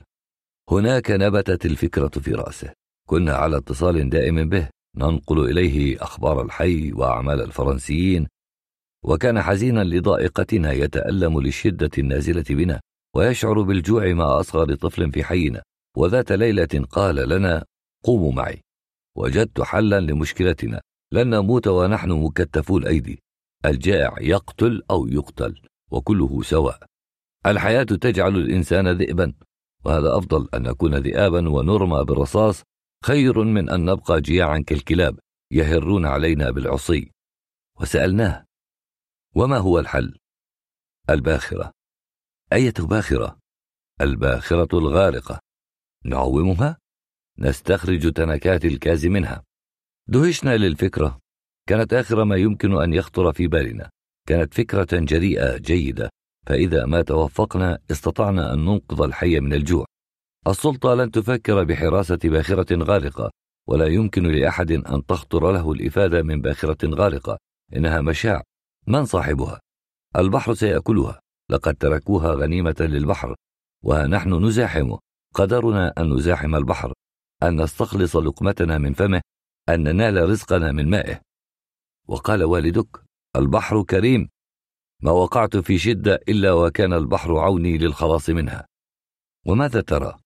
B: هناك نبتت الفكرة في رأسه كنا على اتصال دائم به ننقل إليه أخبار الحي وأعمال الفرنسيين وكان حزينا لضائقتنا يتألم للشدة النازلة بنا ويشعر بالجوع مع أصغر طفل في حينا وذات ليلة قال لنا قوموا معي وجدت حلا لمشكلتنا لن نموت ونحن مكتفو الأيدي الجائع يقتل أو يقتل وكله سواء الحياة تجعل الإنسان ذئبا وهذا أفضل أن نكون ذئابا ونرمى بالرصاص خير من أن نبقى جياعا كالكلاب يهرون علينا بالعصي وسألناه وما هو الحل؟ الباخرة أية باخرة؟ الباخرة الغارقة نعومها؟ نستخرج تنكات الكاز منها دهشنا للفكرة كانت آخر ما يمكن أن يخطر في بالنا كانت فكرة جريئة جيدة فإذا ما توفقنا استطعنا أن ننقذ الحي من الجوع. السلطة لن تفكر بحراسة باخرة غارقة، ولا يمكن لأحد أن تخطر له الإفادة من باخرة غارقة، إنها مشاع، من صاحبها؟ البحر سيأكلها، لقد تركوها غنيمة للبحر، ونحن نزاحمه، قدرنا أن نزاحم البحر، أن نستخلص لقمتنا من فمه، أن ننال رزقنا من مائه. وقال والدك: البحر كريم، ما وقعت في شدة إلا وكان البحر عوني للخلاص منها وماذا ترى؟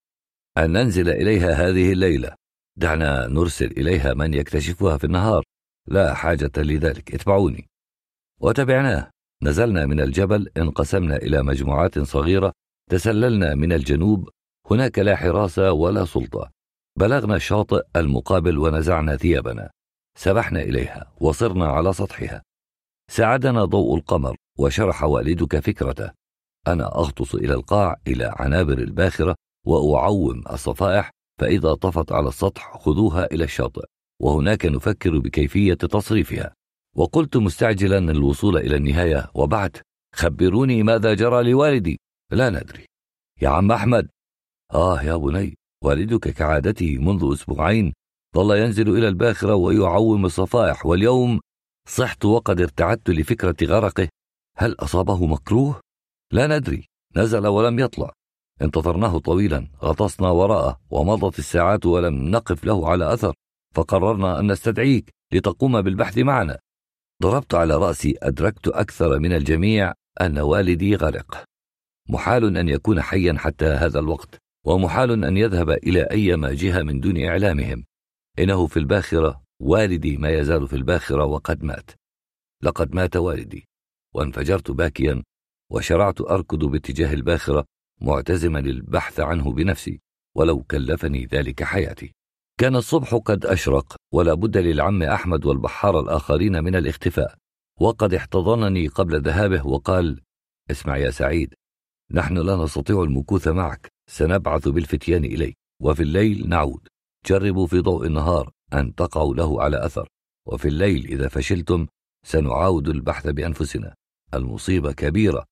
B: أن ننزل إليها هذه الليلة دعنا نرسل إليها من يكتشفها في النهار لا حاجة لذلك اتبعوني وتبعناه نزلنا من الجبل انقسمنا إلى مجموعات صغيرة تسللنا من الجنوب هناك لا حراسة ولا سلطة بلغنا الشاطئ المقابل ونزعنا ثيابنا سبحنا إليها وصرنا على سطحها ساعدنا ضوء القمر وشرح والدك فكرته أنا أغطس إلى القاع إلى عنابر الباخرة وأعوم الصفائح فإذا طفت على السطح خذوها إلى الشاطئ وهناك نفكر بكيفية تصريفها وقلت مستعجلا الوصول إلى النهاية وبعد خبروني ماذا جرى لوالدي لا ندري يا عم أحمد آه يا بني والدك كعادته منذ أسبوعين ظل ينزل إلى الباخرة ويعوم الصفائح واليوم صحت وقد ارتعدت لفكرة غرقه هل أصابه مكروه؟ لا ندري نزل ولم يطلع انتظرناه طويلا غطسنا وراءه ومضت الساعات ولم نقف له على أثر فقررنا أن نستدعيك لتقوم بالبحث معنا ضربت على رأسي أدركت أكثر من الجميع أن والدي غرق محال أن يكون حيا حتى هذا الوقت ومحال أن يذهب إلى أيما جهة من دون إعلامهم إنه في الباخرة والدي ما يزال في الباخرة وقد مات لقد مات والدي وانفجرت باكيا وشرعت أركض باتجاه الباخرة معتزما البحث عنه بنفسي ولو كلفني ذلك حياتي كان الصبح قد أشرق ولا بد للعم أحمد والبحار الآخرين من الاختفاء وقد احتضنني قبل ذهابه وقال اسمع يا سعيد نحن لا نستطيع المكوث معك سنبعث بالفتيان إليك وفي الليل نعود جربوا في ضوء النهار أن تقعوا له على أثر وفي الليل إذا فشلتم سنعاود البحث بأنفسنا المصيبة كبيرة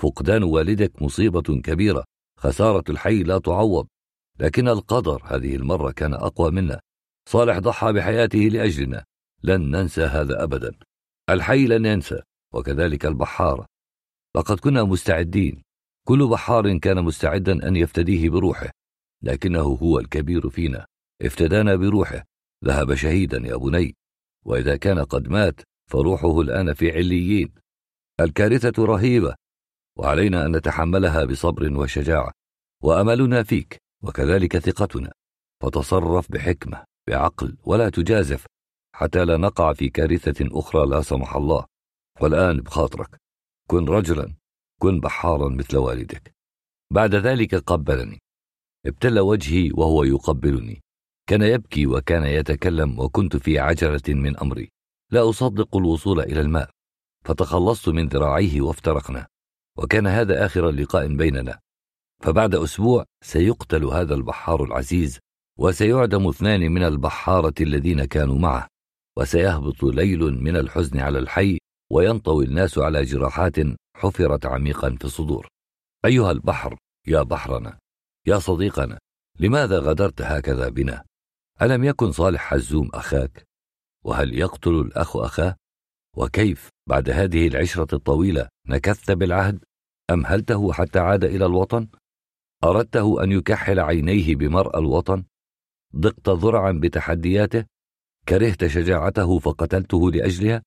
B: فقدان والدك مصيبة كبيرة خسارة الحي لا تعوض لكن القدر هذه المرة كان أقوى منا صالح ضحى بحياته لأجلنا لن ننسى هذا أبدا الحي لن ينسى وكذلك البحارة لقد كنا مستعدين كل بحار كان مستعدا أن يفتديه بروحه لكنه هو الكبير فينا افتدانا بروحه ذهب شهيدا يا بني وإذا كان قد مات فروحه الآن في عليين الكارثة رهيبة وعلينا أن نتحملها بصبر وشجاعة وأملنا فيك وكذلك ثقتنا فتصرف بحكمة بعقل ولا تجازف حتى لا نقع في كارثة أخرى لا سمح الله والآن بخاطرك كن رجلا كن بحارا مثل والدك بعد ذلك قبلني ابتل وجهي وهو يقبلني كان يبكي وكان يتكلم وكنت في عجله من امري لا اصدق الوصول الى الماء فتخلصت من ذراعيه وافترقنا وكان هذا آخر لقاء بيننا فبعد أسبوع سيقتل هذا البحار العزيز وسيعدم اثنان من البحارة الذين كانوا معه وسيهبط ليل من الحزن على الحي وينطوي الناس على جراحات حفرت عميقا في الصدور أيها البحر يا بحرنا يا صديقنا لماذا غدرت هكذا بنا ألم يكن صالح حزوم أخاك وهل يقتل الأخ أخاه وكيف بعد هذه العشرة الطويلة نكثت بالعهد؟ أمهلته حتى عاد إلى الوطن؟ أردته أن يكحل عينيه بمرأى الوطن؟ ضقت ذرعا بتحدياته؟ كرهت شجاعته فقتلته لأجلها؟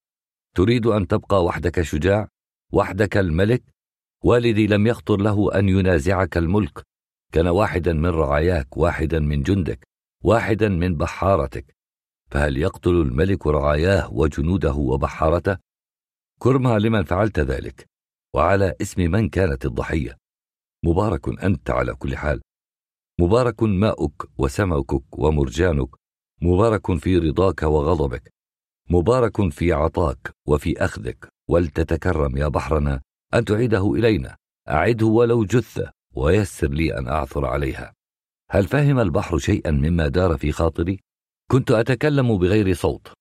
B: تريد أن تبقى وحدك شجاع؟ وحدك الملك؟ والدي لم يخطر له أن ينازعك الملك، كان واحدا من رعاياك، واحدا من جندك، واحدا من بحارتك، فهل يقتل الملك رعاياه وجنوده وبحارته كرما لمن فعلت ذلك وعلى اسم من كانت الضحيه مبارك انت على كل حال مبارك ماؤك وسمكك ومرجانك مبارك في رضاك وغضبك مبارك في عطاك وفي اخذك ولتتكرم يا بحرنا ان تعيده الينا اعده ولو جثه ويسر لي ان اعثر عليها هل فهم البحر شيئا مما دار في خاطري كنت اتكلم بغير صوت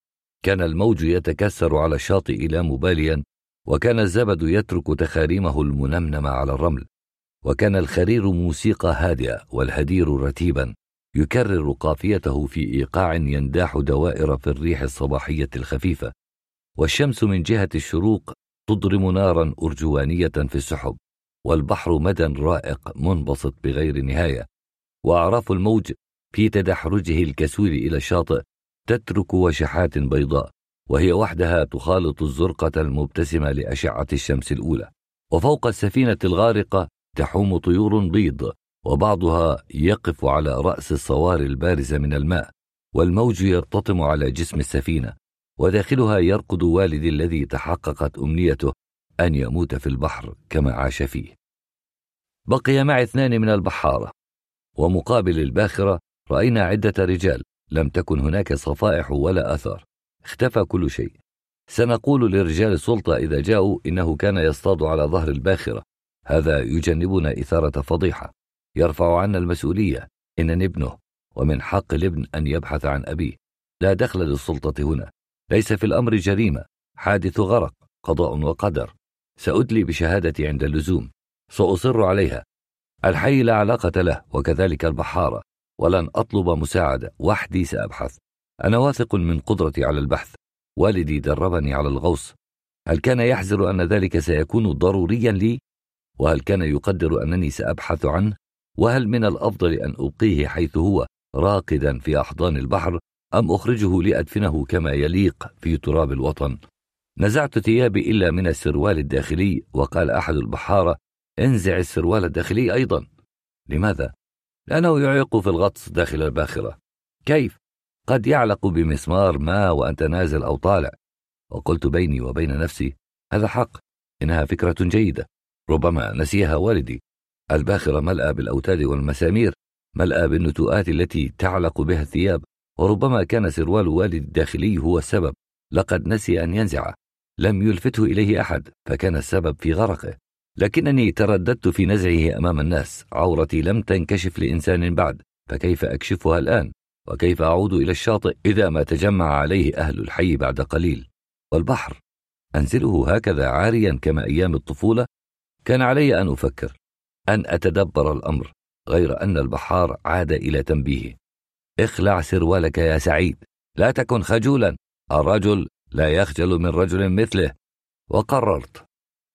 B: كان الموج يتكسر على الشاطئ لا مباليا وكان الزبد يترك تخاريمه المنمنمه على الرمل وكان الخرير موسيقى هادئه والهدير رتيبا يكرر قافيته في ايقاع ينداح دوائر في الريح الصباحيه الخفيفه والشمس من جهه الشروق تضرم نارا ارجوانيه في السحب والبحر مدى رائق منبسط بغير نهايه واعراف الموج في تدحرجه الكسول إلى الشاطئ تترك وشحات بيضاء وهي وحدها تخالط الزرقة المبتسمة لأشعة الشمس الأولى وفوق السفينة الغارقة تحوم طيور بيض وبعضها يقف على رأس الصوار البارزة من الماء والموج يرتطم على جسم السفينة وداخلها يرقد والدي الذي تحققت أمنيته أن يموت في البحر كما عاش فيه بقي معي اثنان من البحارة ومقابل الباخرة راينا عده رجال لم تكن هناك صفائح ولا اثر اختفى كل شيء سنقول لرجال السلطه اذا جاءوا انه كان يصطاد على ظهر الباخره هذا يجنبنا اثاره فضيحه يرفع عنا المسؤوليه انني ابنه ومن حق الابن ان يبحث عن ابيه لا دخل للسلطه هنا ليس في الامر جريمه حادث غرق قضاء وقدر سأدلي بشهادتي عند اللزوم سأصر عليها الحي لا علاقة له وكذلك البحارة ولن أطلب مساعدة وحدي سأبحث أنا واثق من قدرتي على البحث والدي دربني على الغوص هل كان يحزر أن ذلك سيكون ضروريا لي؟ وهل كان يقدر أنني سأبحث عنه؟ وهل من الأفضل أن أبقيه حيث هو راقدا في أحضان البحر أم أخرجه لأدفنه كما يليق في تراب الوطن؟ نزعت ثيابي إلا من السروال الداخلي وقال أحد البحارة انزع السروال الداخلي أيضا لماذا؟ لأنه يعيق في الغطس داخل الباخرة كيف؟ قد يعلق بمسمار ما وأنت نازل أو طالع وقلت بيني وبين نفسي هذا حق إنها فكرة جيدة ربما نسيها والدي الباخرة ملأى بالأوتاد والمسامير ملأى بالنتوءات التي تعلق بها الثياب وربما كان سروال والدي الداخلي هو السبب لقد نسي أن ينزعه لم يلفته إليه أحد فكان السبب في غرقه لكنني ترددت في نزعه أمام الناس عورتي لم تنكشف لإنسان بعد فكيف أكشفها الآن؟ وكيف أعود إلى الشاطئ إذا ما تجمع عليه أهل الحي بعد قليل؟ والبحر أنزله هكذا عاريا كما أيام الطفولة كان علي أن أفكر أن أتدبر الأمر غير أن البحار عاد إلى تنبيهي اخلع سروالك يا سعيد لا تكن خجولا الرجل لا يخجل من رجل مثله وقررت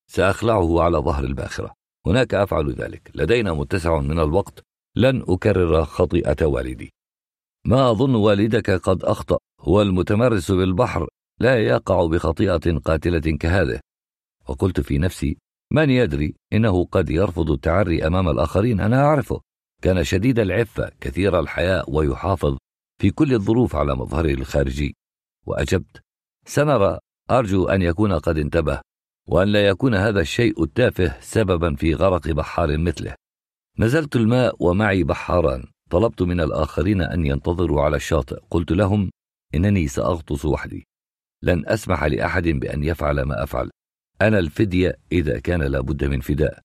B: سأخلعه على ظهر الباخرة هناك أفعل ذلك لدينا متسع من الوقت لن أكرر خطيئة والدي ما أظن والدك قد أخطأ هو المتمرس بالبحر لا يقع بخطيئة قاتلة كهذه وقلت في نفسي من يدري إنه قد يرفض التعري أمام الآخرين أنا أعرفه كان شديد العفة كثير الحياء ويحافظ في كل الظروف على مظهره الخارجي وأجبت سنرى أرجو أن يكون قد انتبه وأن لا يكون هذا الشيء التافه سببا في غرق بحار مثله. نزلت الماء ومعي بحاران، طلبت من الآخرين أن ينتظروا على الشاطئ، قلت لهم: إنني سأغطس وحدي. لن أسمح لأحد بأن يفعل ما أفعل. أنا الفدية إذا كان لابد من فداء.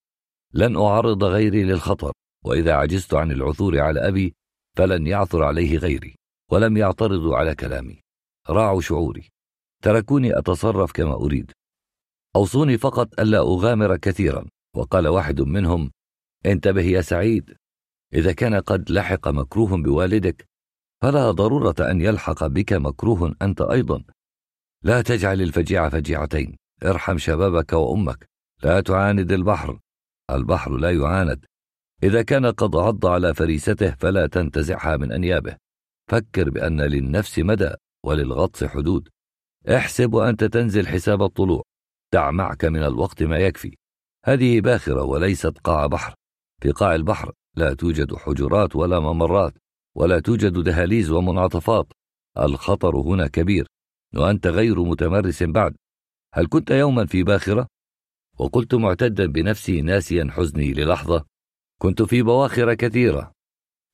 B: لن أعرض غيري للخطر، وإذا عجزت عن العثور على أبي فلن يعثر عليه غيري، ولم يعترضوا على كلامي. راعوا شعوري. تركوني أتصرف كما أريد. أوصوني فقط ألا أغامر كثيرا وقال واحد منهم انتبه يا سعيد إذا كان قد لحق مكروه بوالدك فلا ضرورة أن يلحق بك مكروه أنت أيضا لا تجعل الفجيعة فجيعتين ارحم شبابك وأمك لا تعاند البحر البحر لا يعاند إذا كان قد عض على فريسته فلا تنتزعها من أنيابه فكر بأن للنفس مدى وللغطس حدود احسب وأنت تنزل حساب الطلوع دع معك من الوقت ما يكفي هذه باخرة وليست قاع بحر في قاع البحر لا توجد حجرات ولا ممرات ولا توجد دهاليز ومنعطفات الخطر هنا كبير وأنت غير متمرس بعد هل كنت يوما في باخرة؟ وقلت معتدا بنفسي ناسيا حزني للحظة كنت في بواخر كثيرة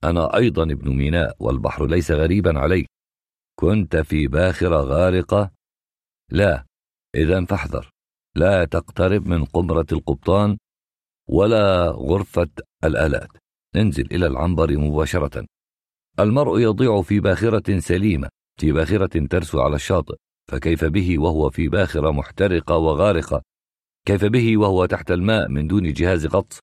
B: أنا أيضا ابن ميناء والبحر ليس غريبا علي كنت في باخرة غارقة؟ لا إذا فاحذر لا تقترب من قمرة القبطان ولا غرفة الآلات انزل إلى العنبر مباشرة المرء يضيع في باخرة سليمة في باخرة ترسو على الشاطئ فكيف به وهو في باخرة محترقة وغارقة كيف به وهو تحت الماء من دون جهاز غطس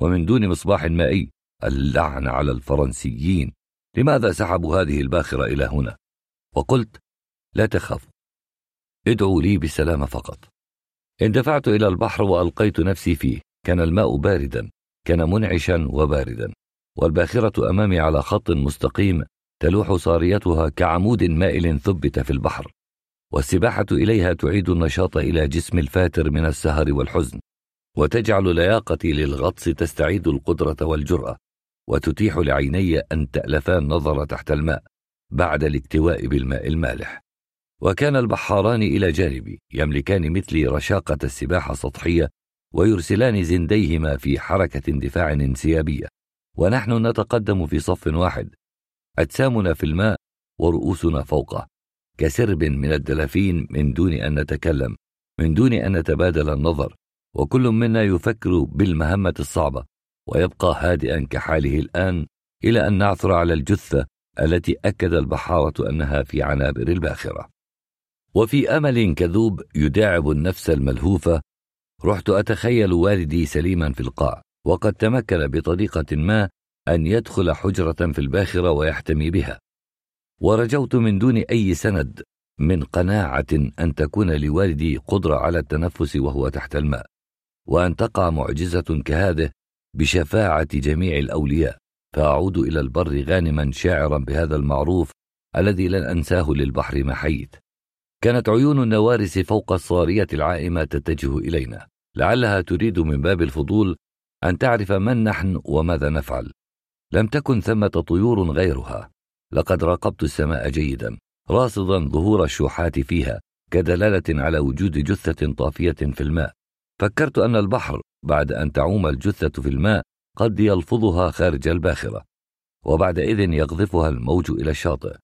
B: ومن دون مصباح مائي اللعن على الفرنسيين لماذا سحبوا هذه الباخرة إلى هنا وقلت لا تخافوا ادعوا لي بالسلامة فقط اندفعت إلى البحر وألقيت نفسي فيه كان الماء باردا كان منعشا وباردا والباخرة أمامي على خط مستقيم تلوح صاريتها كعمود مائل ثبت في البحر والسباحة إليها تعيد النشاط إلى جسم الفاتر من السهر والحزن وتجعل لياقتي للغطس تستعيد القدرة والجرأة وتتيح لعيني أن تألفا النظر تحت الماء بعد الاكتواء بالماء المالح وكان البحاران إلى جانبي يملكان مثلي رشاقة السباحة السطحية ويرسلان زنديهما في حركة دفاع انسيابية ونحن نتقدم في صف واحد أجسامنا في الماء ورؤوسنا فوقه كسرب من الدلافين من دون أن نتكلم من دون أن نتبادل النظر وكل منا يفكر بالمهمة الصعبة ويبقى هادئا كحاله الآن إلى أن نعثر على الجثة التي أكد البحارة أنها في عنابر الباخرة وفي امل كذوب يداعب النفس الملهوفه رحت اتخيل والدي سليما في القاع وقد تمكن بطريقه ما ان يدخل حجره في الباخره ويحتمي بها ورجوت من دون اي سند من قناعه ان تكون لوالدي قدره على التنفس وهو تحت الماء وان تقع معجزه كهذه بشفاعه جميع الاولياء فاعود الى البر غانما شاعرا بهذا المعروف الذي لن انساه للبحر ما حييت كانت عيون النوارس فوق الصارية العائمة تتجه إلينا لعلها تريد من باب الفضول أن تعرف من نحن وماذا نفعل لم تكن ثمة طيور غيرها لقد راقبت السماء جيدا راصدا ظهور الشوحات فيها كدلالة على وجود جثة طافية في الماء فكرت أن البحر بعد أن تعوم الجثة في الماء قد يلفظها خارج الباخرة وبعدئذ يقذفها الموج إلى الشاطئ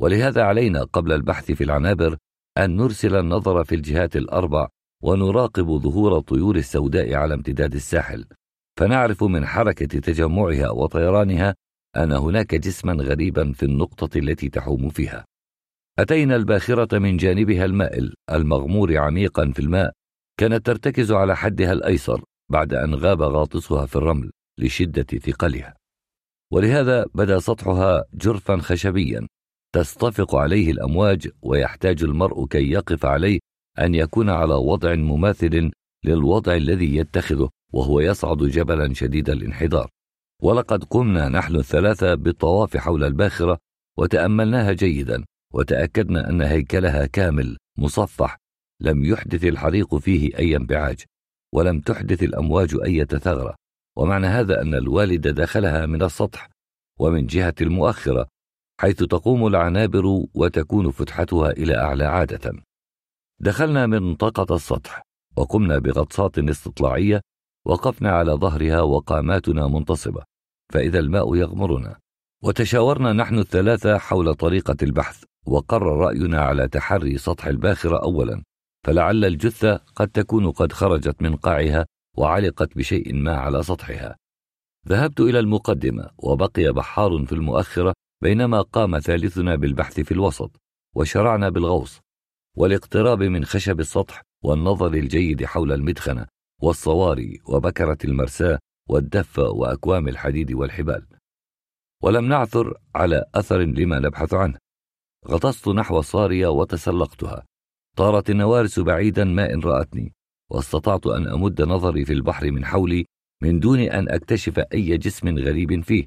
B: ولهذا علينا قبل البحث في العنابر أن نرسل النظر في الجهات الأربع ونراقب ظهور الطيور السوداء على امتداد الساحل فنعرف من حركة تجمعها وطيرانها أن هناك جسما غريبا في النقطة التي تحوم فيها أتينا الباخرة من جانبها المائل المغمور عميقا في الماء كانت ترتكز على حدها الأيسر بعد أن غاب غاطسها في الرمل لشدة ثقلها ولهذا بدا سطحها جرفا خشبيا تستفق عليه الامواج ويحتاج المرء كي يقف عليه ان يكون على وضع مماثل للوضع الذي يتخذه وهو يصعد جبلا شديد الانحدار ولقد قمنا نحن الثلاثه بالطواف حول الباخره وتاملناها جيدا وتاكدنا ان هيكلها كامل مصفح لم يحدث الحريق فيه اي انبعاج ولم تحدث الامواج اي ثغره ومعنى هذا ان الوالد دخلها من السطح ومن جهه المؤخره حيث تقوم العنابر وتكون فتحتها إلى أعلى عادة. دخلنا منطقة السطح، وقمنا بغطسات استطلاعية، وقفنا على ظهرها وقاماتنا منتصبة، فإذا الماء يغمرنا. وتشاورنا نحن الثلاثة حول طريقة البحث، وقرر رأينا على تحري سطح الباخرة أولاً، فلعل الجثة قد تكون قد خرجت من قاعها وعلقت بشيء ما على سطحها. ذهبت إلى المقدمة، وبقي بحار في المؤخرة بينما قام ثالثنا بالبحث في الوسط وشرعنا بالغوص والاقتراب من خشب السطح والنظر الجيد حول المدخنة والصواري وبكرة المرساة والدفة وأكوام الحديد والحبال ولم نعثر على أثر لما نبحث عنه غطست نحو الصارية وتسلقتها طارت النوارس بعيدا ما إن رأتني واستطعت أن أمد نظري في البحر من حولي من دون أن أكتشف أي جسم غريب فيه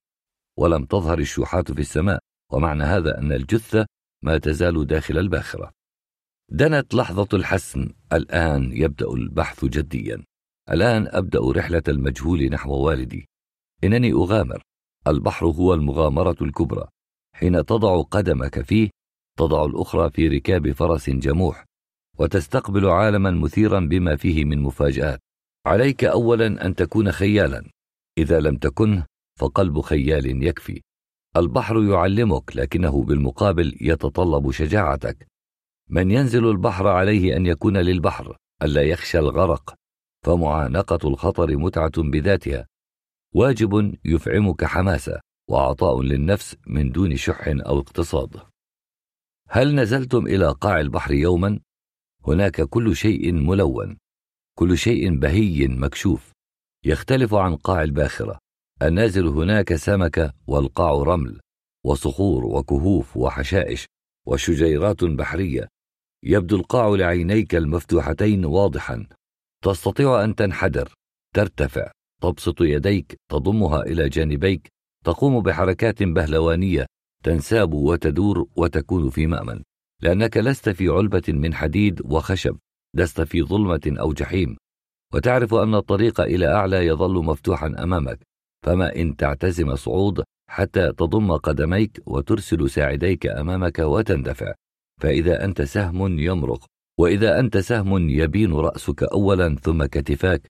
B: ولم تظهر الشوحات في السماء ومعنى هذا أن الجثة ما تزال داخل الباخرة دنت لحظة الحسم الآن يبدأ البحث جديا الآن أبدأ رحلة المجهول نحو والدي إنني أغامر البحر هو المغامرة الكبرى حين تضع قدمك فيه تضع الأخرى في ركاب فرس جموح وتستقبل عالما مثيرا بما فيه من مفاجآت عليك أولا أن تكون خيالا إذا لم تكنه فقلب خيال يكفي البحر يعلمك لكنه بالمقابل يتطلب شجاعتك من ينزل البحر عليه ان يكون للبحر الا يخشى الغرق فمعانقه الخطر متعه بذاتها واجب يفعمك حماسه وعطاء للنفس من دون شح او اقتصاد هل نزلتم الى قاع البحر يوما هناك كل شيء ملون كل شيء بهي مكشوف يختلف عن قاع الباخره النازل هناك سمك والقاع رمل وصخور وكهوف وحشائش وشجيرات بحريه يبدو القاع لعينيك المفتوحتين واضحا تستطيع ان تنحدر ترتفع تبسط يديك تضمها الى جانبيك تقوم بحركات بهلوانيه تنساب وتدور وتكون في مامن لانك لست في علبه من حديد وخشب لست في ظلمه او جحيم وتعرف ان الطريق الى اعلى يظل مفتوحا امامك فما إن تعتزم صعود حتى تضم قدميك وترسل ساعديك أمامك وتندفع فإذا أنت سهم يمرق وإذا أنت سهم يبين رأسك أولا ثم كتفاك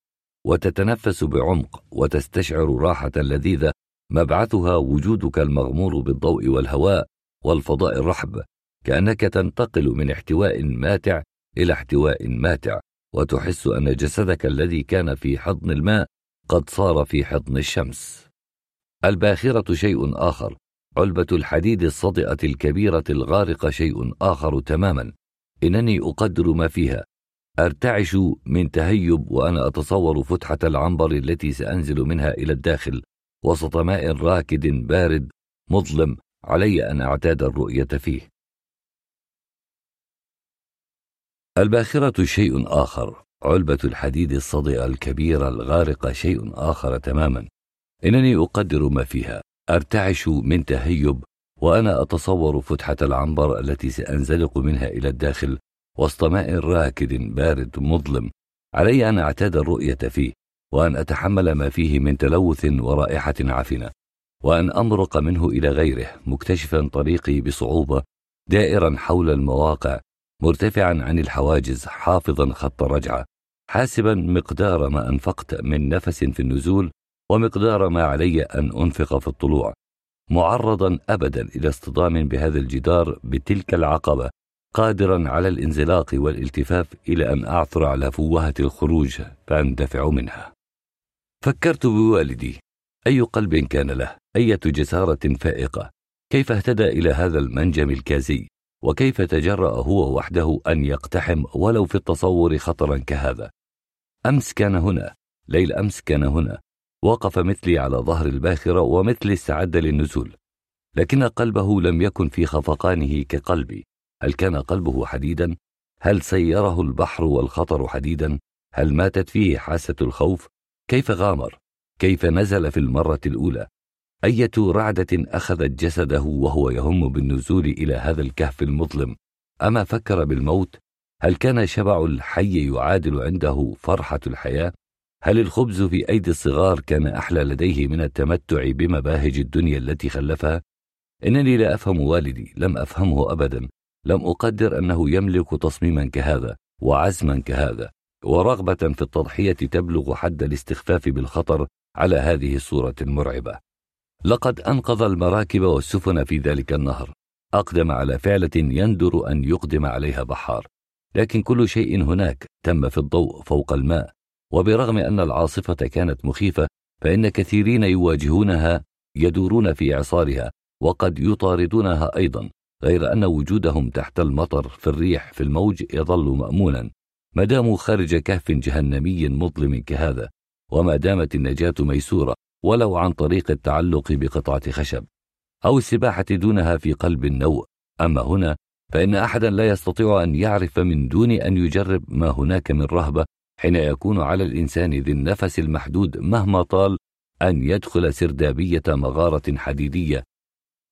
B: وتتنفس بعمق وتستشعر راحة لذيذة مبعثها وجودك المغمور بالضوء والهواء والفضاء الرحب كأنك تنتقل من احتواء ماتع إلى احتواء ماتع وتحس أن جسدك الذي كان في حضن الماء قد صار في حضن الشمس الباخرة شيء آخر علبة الحديد الصدئه الكبيرة الغارقة شيء آخر تماما إنني أقدر ما فيها أرتعش من تهيب وأنا أتصور فتحة العنبر التي سأنزل منها إلى الداخل وسط ماء راكد بارد مظلم علي أن أعتاد الرؤية فيه. الباخرة شيء آخر علبة الحديد الصدئة الكبيرة الغارقة شيء آخر تماما إنني أقدر ما فيها أرتعش من تهيب وأنا أتصور فتحة العنبر التي سأنزلق منها إلى الداخل وسط ماء راكد بارد مظلم علي أن أعتاد الرؤية فيه وأن أتحمل ما فيه من تلوث ورائحة عفنة وأن أمرق منه إلى غيره مكتشفا طريقي بصعوبة دائرا حول المواقع مرتفعا عن الحواجز حافظا خط رجعه حاسبا مقدار ما أنفقت من نفس في النزول ومقدار ما علي أن أنفق في الطلوع معرضا أبدا إلى اصطدام بهذا الجدار بتلك العقبة قادرا على الانزلاق والالتفاف إلى أن أعثر على فوهة الخروج فأندفع منها فكرت بوالدي أي قلب كان له أية جسارة فائقة كيف اهتدى إلى هذا المنجم الكازي وكيف تجرأ هو وحده أن يقتحم ولو في التصور خطرا كهذا أمس كان هنا ليل أمس كان هنا وقف مثلي على ظهر الباخرة ومثلي استعد للنزول لكن قلبه لم يكن في خفقانه كقلبي هل كان قلبه حديدا؟ هل سيره البحر والخطر حديدا؟ هل ماتت فيه حاسة الخوف؟ كيف غامر؟ كيف نزل في المرة الأولى؟ أية رعدة أخذت جسده وهو يهم بالنزول إلى هذا الكهف المظلم؟ أما فكر بالموت؟ هل كان شبع الحي يعادل عنده فرحة الحياة؟ هل الخبز في أيدي الصغار كان أحلى لديه من التمتع بمباهج الدنيا التي خلفها؟ إنني لا أفهم والدي، لم أفهمه أبدا، لم أقدر أنه يملك تصميما كهذا، وعزما كهذا، ورغبة في التضحية تبلغ حد الاستخفاف بالخطر على هذه الصورة المرعبة. لقد أنقذ المراكب والسفن في ذلك النهر، أقدم على فعلة يندر أن يقدم عليها بحار. لكن كل شيء هناك تم في الضوء فوق الماء وبرغم أن العاصفة كانت مخيفة فإن كثيرين يواجهونها يدورون في إعصارها وقد يطاردونها أيضا غير أن وجودهم تحت المطر في الريح في الموج يظل مأمونا ما داموا خارج كهف جهنمي مظلم كهذا وما دامت النجاة ميسورة ولو عن طريق التعلق بقطعة خشب أو السباحة دونها في قلب النوء أما هنا فإن أحدا لا يستطيع أن يعرف من دون أن يجرب ما هناك من رهبة حين يكون على الإنسان ذي النفس المحدود مهما طال أن يدخل سردابية مغارة حديدية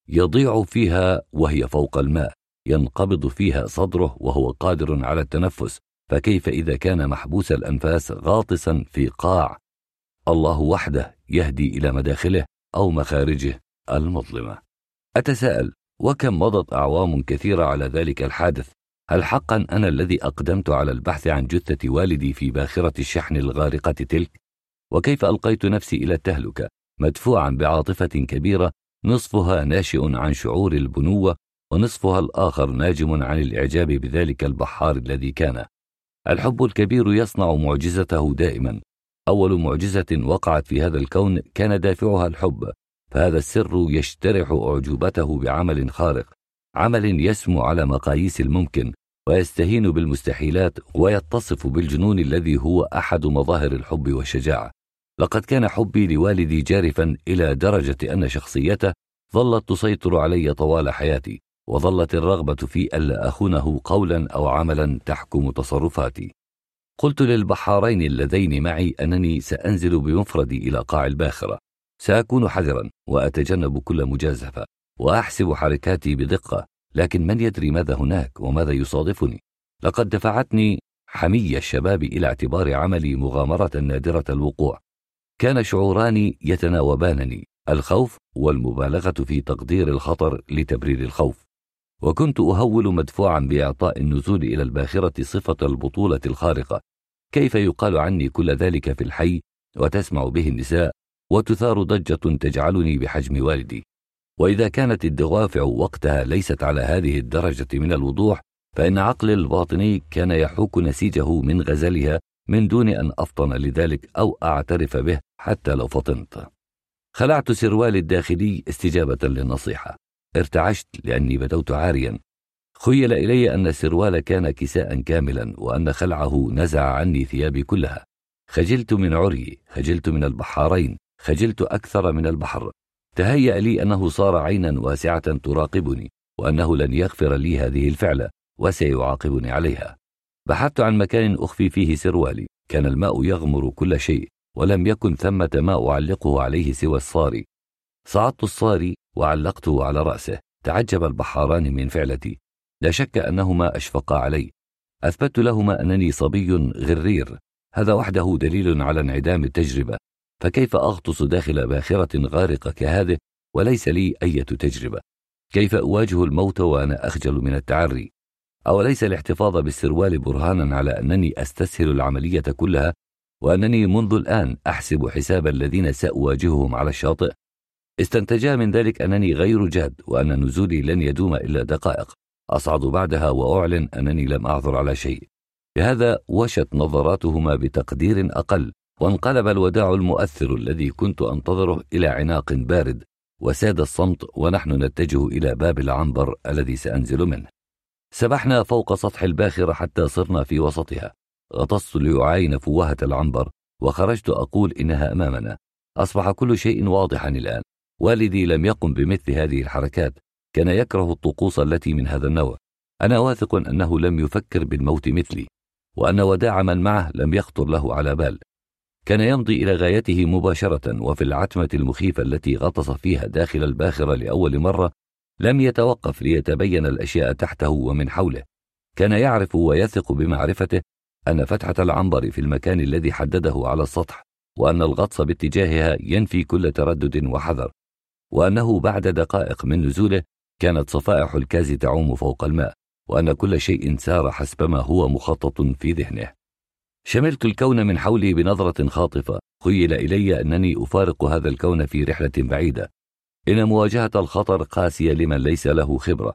B: يضيع فيها وهي فوق الماء ينقبض فيها صدره وهو قادر على التنفس فكيف إذا كان محبوس الأنفاس غاطسا في قاع الله وحده يهدي إلى مداخله أو مخارجه المظلمة أتساءل وكم مضت أعوام كثيرة على ذلك الحادث هل حقا أنا الذي أقدمت على البحث عن جثة والدي في باخرة الشحن الغارقة تلك؟ وكيف ألقيت نفسي إلى التهلكة مدفوعا بعاطفة كبيرة نصفها ناشئ عن شعور البنوة ونصفها الآخر ناجم عن الإعجاب بذلك البحار الذي كان الحب الكبير يصنع معجزته دائما أول معجزة وقعت في هذا الكون كان دافعها الحب فهذا السر يشترح أعجوبته بعمل خارق عمل يسمو على مقاييس الممكن ويستهين بالمستحيلات ويتصف بالجنون الذي هو أحد مظاهر الحب والشجاعة لقد كان حبي لوالدي جارفا إلى درجة أن شخصيته ظلت تسيطر علي طوال حياتي وظلت الرغبة في ألا أخونه قولا أو عملا تحكم تصرفاتي قلت للبحارين اللذين معي أنني سأنزل بمفردي إلى قاع الباخرة سأكون حذرا وأتجنب كل مجازفة وأحسب حركاتي بدقة لكن من يدري ماذا هناك وماذا يصادفني لقد دفعتني حمية الشباب إلى اعتبار عملي مغامرة نادرة الوقوع كان شعوران يتناوبانني الخوف والمبالغة في تقدير الخطر لتبرير الخوف وكنت أهول مدفوعا بإعطاء النزول إلى الباخرة صفة البطولة الخارقة كيف يقال عني كل ذلك في الحي وتسمع به النساء وتثار ضجة تجعلني بحجم والدي وإذا كانت الدوافع وقتها ليست على هذه الدرجة من الوضوح فإن عقلي الباطني كان يحوك نسيجه من غزلها من دون أن أفطن لذلك أو أعترف به حتى لو فطنت خلعت سروالي الداخلي استجابة للنصيحة ارتعشت لأني بدوت عاريا خيل إلي أن السروال كان كساء كاملا وأن خلعه نزع عني ثيابي كلها خجلت من عري خجلت من البحارين خجلت أكثر من البحر تهيأ لي أنه صار عينا واسعة تراقبني وأنه لن يغفر لي هذه الفعلة وسيعاقبني عليها بحثت عن مكان أخفي فيه سروالي كان الماء يغمر كل شيء ولم يكن ثمة ما أعلقه عليه سوى الصاري صعدت الصاري وعلقته على رأسه تعجب البحاران من فعلتي لا شك أنهما أشفقا علي أثبت لهما أنني صبي غرير هذا وحده دليل على انعدام التجربة فكيف أغطس داخل باخرة غارقة كهذه وليس لي أي تجربة؟ كيف أواجه الموت وأنا أخجل من التعري؟ أوليس الاحتفاظ بالسروال برهانا على أنني أستسهل العملية كلها وأنني منذ الآن أحسب حساب الذين سأواجههم على الشاطئ؟ استنتجا من ذلك أنني غير جاد وأن نزولي لن يدوم إلا دقائق أصعد بعدها وأعلن أنني لم أعثر على شيء لهذا وشت نظراتهما بتقدير أقل وانقلب الوداع المؤثر الذي كنت أنتظره إلى عناق بارد وساد الصمت ونحن نتجه إلى باب العنبر الذي سأنزل منه سبحنا فوق سطح الباخرة حتى صرنا في وسطها غطست لأعاين فوهة العنبر وخرجت أقول إنها أمامنا أصبح كل شيء واضحا الآن والدي لم يقم بمثل هذه الحركات كان يكره الطقوس التي من هذا النوع أنا واثق أنه لم يفكر بالموت مثلي وأن وداع من معه لم يخطر له على بال كان يمضي إلى غايته مباشرة وفي العتمة المخيفة التي غطس فيها داخل الباخرة لأول مرة لم يتوقف ليتبين الأشياء تحته ومن حوله كان يعرف ويثق بمعرفته أن فتحة العنبر في المكان الذي حدده على السطح وأن الغطس باتجاهها ينفي كل تردد وحذر وأنه بعد دقائق من نزوله كانت صفائح الكاز تعوم فوق الماء وأن كل شيء سار حسبما هو مخطط في ذهنه شملت الكون من حولي بنظرة خاطفة، خيل إلي أنني أفارق هذا الكون في رحلة بعيدة. إن مواجهة الخطر قاسية لمن ليس له خبرة.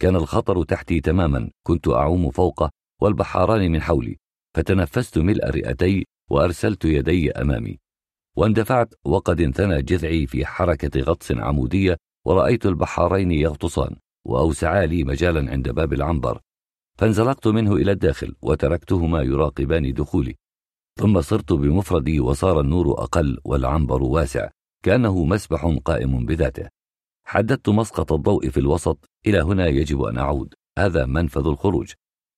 B: كان الخطر تحتي تماما، كنت أعوم فوقه والبحاران من حولي، فتنفست ملء رئتي وأرسلت يدي أمامي. واندفعت وقد انثنى جذعي في حركة غطس عمودية ورأيت البحارين يغطسان وأوسعا لي مجالا عند باب العنبر فانزلقت منه إلى الداخل وتركتهما يراقبان دخولي ثم صرت بمفردي وصار النور أقل والعنبر واسع كأنه مسبح قائم بذاته حددت مسقط الضوء في الوسط إلى هنا يجب أن أعود هذا منفذ الخروج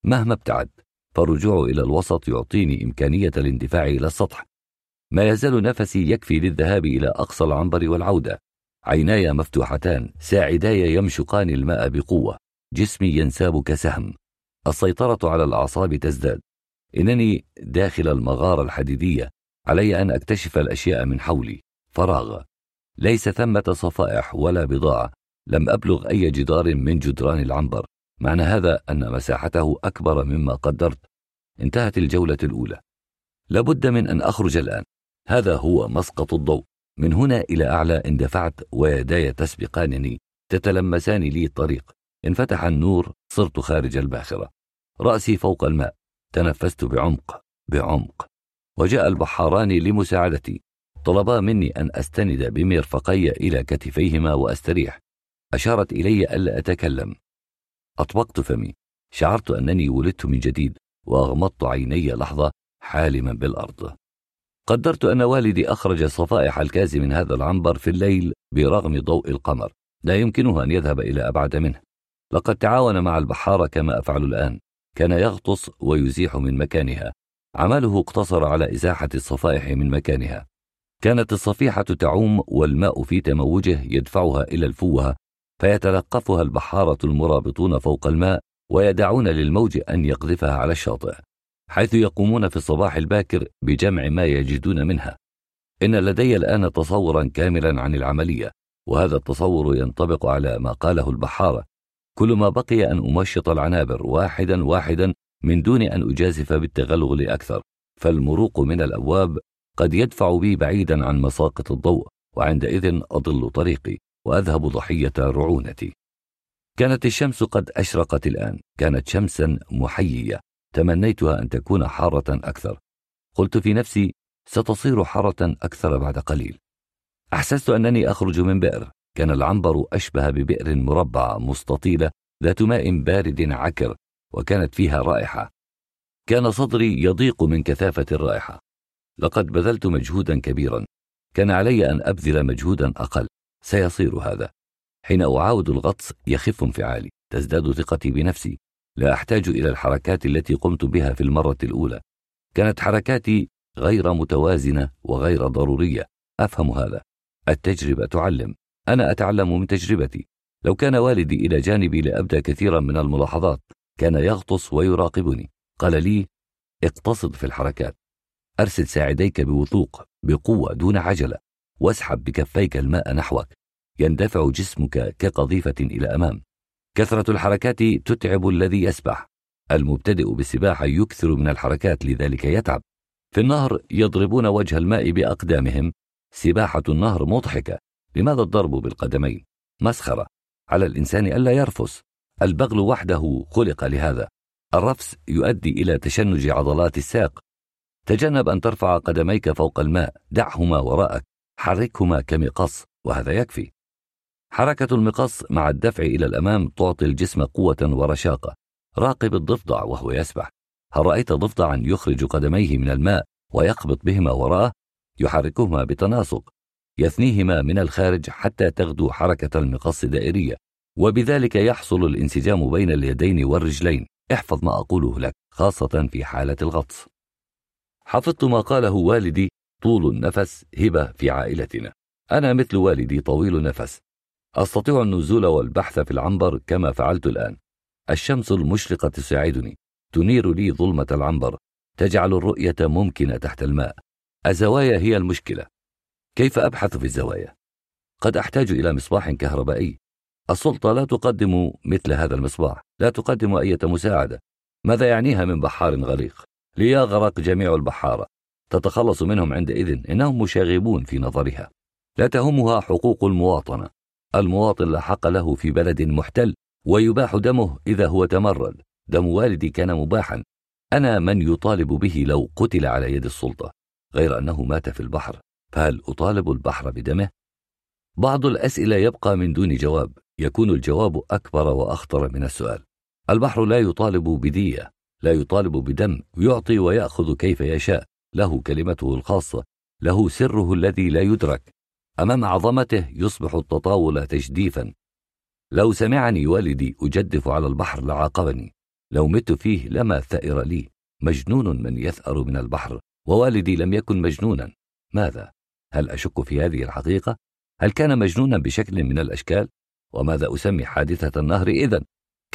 B: مهما ابتعدت فالرجوع إلى الوسط يعطيني إمكانية الاندفاع إلى السطح ما يزال نفسي يكفي للذهاب إلى أقصى العنبر والعودة عيناي مفتوحتان ساعداي يمشقان الماء بقوة جسمي ينساب كسهم السيطرة على الأعصاب تزداد إنني داخل المغارة الحديدية علي أن أكتشف الأشياء من حولي فراغ ليس ثمة صفائح ولا بضاعة لم أبلغ أي جدار من جدران العنبر معنى هذا أن مساحته أكبر مما قدرت انتهت الجولة الأولى لابد من أن أخرج الآن هذا هو مسقط الضوء من هنا إلى أعلى اندفعت ويداي تسبقانني تتلمسان لي الطريق انفتح النور صرت خارج الباخرة رأسي فوق الماء تنفست بعمق بعمق وجاء البحاران لمساعدتي طلبا مني أن أستند بمرفقي إلى كتفيهما وأستريح أشارت إلي ألا أتكلم أطبقت فمي شعرت أنني ولدت من جديد وأغمضت عيني لحظة حالما بالأرض قدرت أن والدي أخرج صفائح الكاز من هذا العنبر في الليل برغم ضوء القمر لا يمكنه أن يذهب إلى أبعد منه لقد تعاون مع البحارة كما أفعل الآن كان يغطس ويزيح من مكانها عمله اقتصر على إزاحة الصفائح من مكانها كانت الصفيحة تعوم والماء في تموجه يدفعها إلى الفوهة فيتلقفها البحارة المرابطون فوق الماء ويدعون للموج أن يقذفها على الشاطئ حيث يقومون في الصباح الباكر بجمع ما يجدون منها إن لدي الآن تصورا كاملا عن العملية وهذا التصور ينطبق على ما قاله البحارة كل ما بقي أن أمشط العنابر واحدا واحدا من دون أن أجازف بالتغلغل أكثر فالمروق من الأبواب قد يدفع بي بعيدا عن مساقط الضوء وعندئذ أضل طريقي وأذهب ضحية رعونتي كانت الشمس قد أشرقت الآن كانت شمسا محيية تمنيتها أن تكون حارة أكثر قلت في نفسي ستصير حارة أكثر بعد قليل أحسست أنني أخرج من بئر كان العنبر أشبه ببئر مربع مستطيلة ذات ماء بارد عكر وكانت فيها رائحة كان صدري يضيق من كثافة الرائحة لقد بذلت مجهودا كبيرا كان علي أن أبذل مجهودا أقل سيصير هذا حين أعاود الغطس يخف انفعالي تزداد ثقتي بنفسي لا أحتاج إلى الحركات التي قمت بها في المرة الأولى كانت حركاتي غير متوازنة وغير ضرورية أفهم هذا التجربة تعلم أنا أتعلم من تجربتي لو كان والدي إلى جانبي لأبدى كثيرا من الملاحظات كان يغطس ويراقبني قال لي اقتصد في الحركات أرسل ساعديك بوثوق بقوة دون عجلة واسحب بكفيك الماء نحوك يندفع جسمك كقذيفة إلى أمام كثرة الحركات تتعب الذي يسبح المبتدئ بالسباحة يكثر من الحركات لذلك يتعب في النهر يضربون وجه الماء بأقدامهم سباحة النهر مضحكة لماذا الضرب بالقدمين؟ مسخرة على الإنسان ألا يرفس البغل وحده خلق لهذا الرفس يؤدي إلى تشنج عضلات الساق تجنب أن ترفع قدميك فوق الماء دعهما وراءك حركهما كمقص وهذا يكفي حركة المقص مع الدفع إلى الأمام تعطي الجسم قوة ورشاقة راقب الضفدع وهو يسبح هل رأيت ضفدعا يخرج قدميه من الماء ويقبض بهما وراءه يحركهما بتناسق يثنيهما من الخارج حتى تغدو حركة المقص دائرية وبذلك يحصل الانسجام بين اليدين والرجلين احفظ ما أقوله لك خاصة في حالة الغطس حفظت ما قاله والدي طول النفس هبة في عائلتنا أنا مثل والدي طويل النفس أستطيع النزول والبحث في العنبر كما فعلت الآن الشمس المشرقة تساعدني تنير لي ظلمة العنبر تجعل الرؤية ممكنة تحت الماء الزوايا هي المشكلة كيف أبحث في الزوايا؟ قد أحتاج إلى مصباح كهربائي. السلطة لا تقدم مثل هذا المصباح، لا تقدم أي مساعدة. ماذا يعنيها من بحار غليق؟ ليغرق جميع البحارة. تتخلص منهم عندئذ، إنهم مشاغبون في نظرها. لا تهمها حقوق المواطنة. المواطن لا حق له في بلد محتل، ويباح دمه إذا هو تمرد. دم والدي كان مباحا. أنا من يطالب به لو قتل على يد السلطة، غير أنه مات في البحر فهل أطالب البحر بدمه؟ بعض الأسئلة يبقى من دون جواب، يكون الجواب أكبر وأخطر من السؤال. البحر لا يطالب بدية، لا يطالب بدم، يعطي ويأخذ كيف يشاء، له كلمته الخاصة، له سره الذي لا يدرك. أمام عظمته يصبح التطاول تجديفا. لو سمعني والدي أجدف على البحر لعاقبني، لو مت فيه لما ثأر لي، مجنون من يثأر من البحر، ووالدي لم يكن مجنونا، ماذا؟ هل أشك في هذه الحقيقة؟ هل كان مجنونا بشكل من الأشكال؟ وماذا أسمي حادثة النهر إذا؟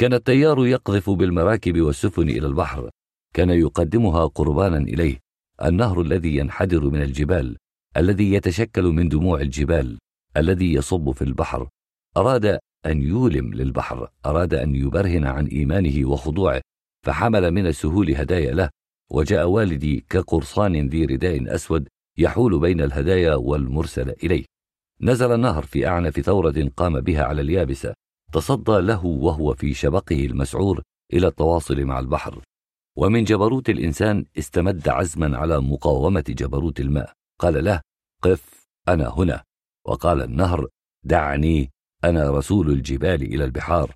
B: كان التيار يقذف بالمراكب والسفن إلى البحر، كان يقدمها قربانا إليه، النهر الذي ينحدر من الجبال، الذي يتشكل من دموع الجبال، الذي يصب في البحر، أراد أن يولم للبحر، أراد أن يبرهن عن إيمانه وخضوعه، فحمل من السهول هدايا له، وجاء والدي كقرصان ذي رداء أسود يحول بين الهدايا والمرسل إليه نزل النهر في أعنف ثورة قام بها على اليابسة تصدى له وهو في شبقه المسعور إلى التواصل مع البحر ومن جبروت الإنسان استمد عزما على مقاومة جبروت الماء قال له قف أنا هنا وقال النهر دعني أنا رسول الجبال إلى البحار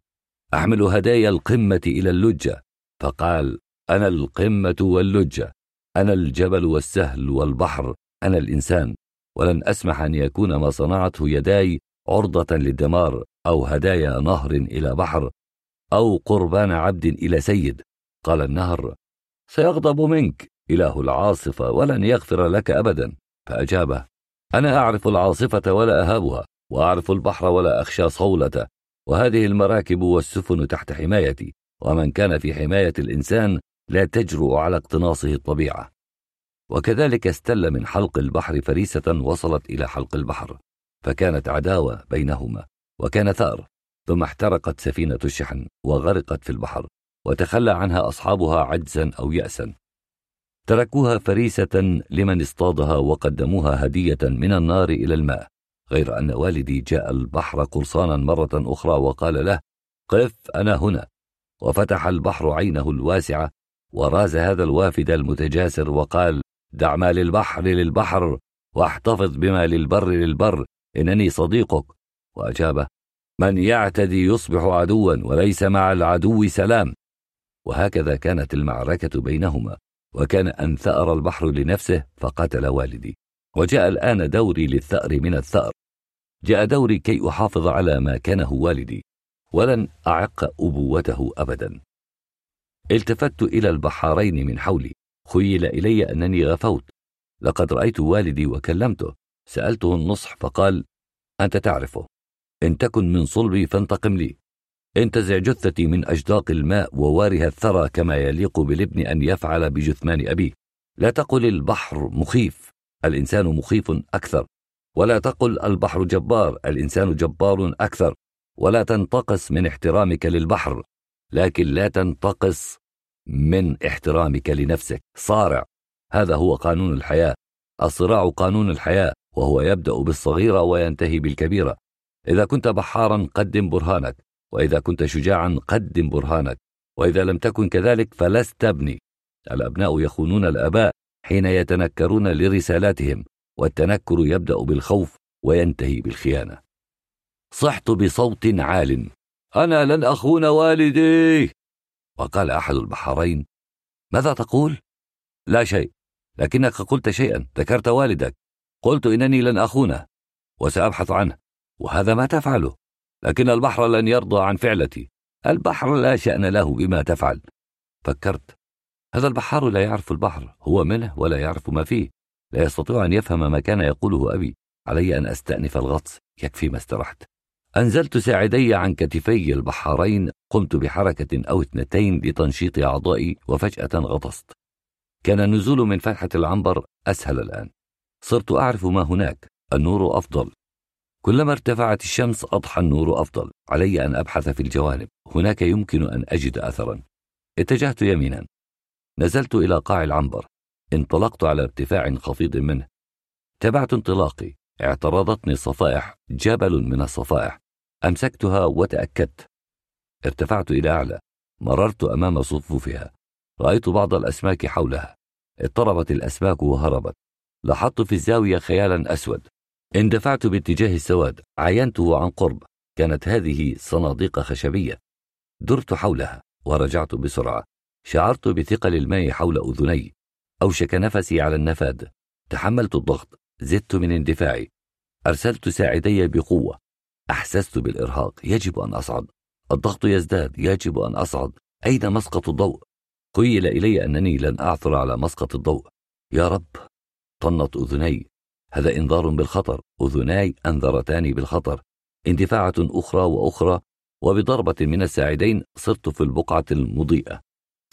B: أحمل هدايا القمة إلى اللجة فقال أنا القمة واللجة أنا الجبل والسهل والبحر أنا الإنسان ولن أسمح أن يكون ما صنعته يداي عرضة للدمار أو هدايا نهر إلى بحر أو قربان عبد إلى سيد قال النهر سيغضب منك إله العاصفة ولن يغفر لك أبدا فأجابه أنا أعرف العاصفة ولا أهابها وأعرف البحر ولا أخشى صولته وهذه المراكب والسفن تحت حمايتي ومن كان في حماية الإنسان لا تجرؤ على اقتناصه الطبيعة وكذلك استل من حلق البحر فريسة وصلت إلى حلق البحر فكانت عداوة بينهما وكان ثأر ثم احترقت سفينة الشحن وغرقت في البحر وتخلى عنها أصحابها عجزا أو يأسا تركوها فريسة لمن اصطادها وقدموها هدية من النار إلى الماء غير أن والدي جاء البحر قرصانا مرة أخرى وقال له قف أنا هنا وفتح البحر عينه الواسعة وراز هذا الوافد المتجاسر وقال دع ما للبحر للبحر واحتفظ بما للبر للبر إنني صديقك وأجابه من يعتدي يصبح عدوا وليس مع العدو سلام وهكذا كانت المعركة بينهما وكان أن ثأر البحر لنفسه فقتل والدي وجاء الآن دوري للثأر من الثأر جاء دوري كي أحافظ على ما كانه والدي ولن أعق أبوته أبدا التفت إلى البحارين من حولي خيل إلي أنني غفوت لقد رأيت والدي وكلمته سألته النصح فقال أنت تعرفه إن تكن من صلبي فانتقم لي انتزع جثتي من أجداق الماء ووارها الثرى كما يليق بالابن أن يفعل بجثمان أبيه لا تقل البحر مخيف الإنسان مخيف أكثر ولا تقل البحر جبار الإنسان جبار أكثر ولا تنتقص من احترامك للبحر لكن لا تنتقص من احترامك لنفسك صارع هذا هو قانون الحياه الصراع قانون الحياه وهو يبدا بالصغيره وينتهي بالكبيره اذا كنت بحارا قدم برهانك واذا كنت شجاعا قدم برهانك واذا لم تكن كذلك فلست ابني الابناء يخونون الاباء حين يتنكرون لرسالاتهم والتنكر يبدا بالخوف وينتهي بالخيانه صحت بصوت عال انا لن اخون والدي وقال أحد البحارين ماذا تقول؟ لا شيء لكنك قلت شيئا ذكرت والدك قلت إنني لن أخونه وسأبحث عنه وهذا ما تفعله لكن البحر لن يرضى عن فعلتي البحر لا شأن له بما تفعل فكرت هذا البحار لا يعرف البحر هو منه ولا يعرف ما فيه لا يستطيع أن يفهم ما كان يقوله أبي علي أن أستأنف الغطس يكفي ما استرحت أنزلت ساعدي عن كتفي البحارين قمت بحركة أو اثنتين لتنشيط أعضائي وفجأة غطست كان النزول من فتحة العنبر أسهل الآن صرت أعرف ما هناك النور أفضل كلما ارتفعت الشمس أضحى النور أفضل علي أن أبحث في الجوانب هناك يمكن أن أجد أثرا اتجهت يمينا نزلت إلى قاع العنبر انطلقت على ارتفاع خفيض منه تبعت انطلاقي اعترضتني صفائح جبل من الصفائح أمسكتها وتأكدت. ارتفعت إلى أعلى، مررت أمام صفوفها، رأيت بعض الأسماك حولها. اضطربت الأسماك وهربت. لاحظت في الزاوية خيالا أسود. اندفعت باتجاه السواد، عينته عن قرب. كانت هذه صناديق خشبية. درت حولها ورجعت بسرعة. شعرت بثقل الماء حول أذني. أوشك نفسي على النفاد. تحملت الضغط. زدت من اندفاعي. أرسلت ساعدي بقوة. أحسست بالإرهاق يجب أن أصعد الضغط يزداد يجب أن أصعد أين مسقط الضوء؟ خيل إلي أنني لن أعثر على مسقط الضوء يا رب طنت أذني هذا إنذار بالخطر أذناي أنذرتاني بالخطر اندفاعة أخرى وأخرى وبضربة من الساعدين صرت في البقعة المضيئة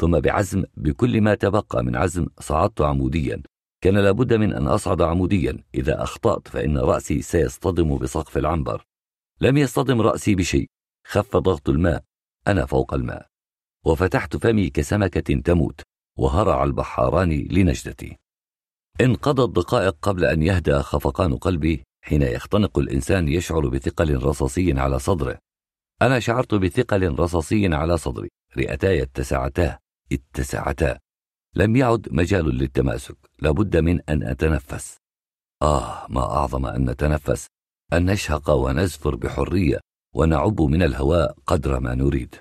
B: ثم بعزم بكل ما تبقى من عزم صعدت عموديا كان لابد من أن أصعد عموديا إذا أخطأت فإن رأسي سيصطدم بسقف العنبر لم يصطدم رأسي بشيء خف ضغط الماء أنا فوق الماء وفتحت فمي كسمكة تموت وهرع البحاران لنجدتي انقضت دقائق قبل أن يهدأ خفقان قلبي حين يختنق الإنسان يشعر بثقل رصاصي على صدره أنا شعرت بثقل رصاصي على صدري رئتاي اتسعتا اتسعتا لم يعد مجال للتماسك لابد من أن أتنفس آه ما أعظم أن نتنفس أن نشهق ونزفر بحرية ونعب من الهواء قدر ما نريد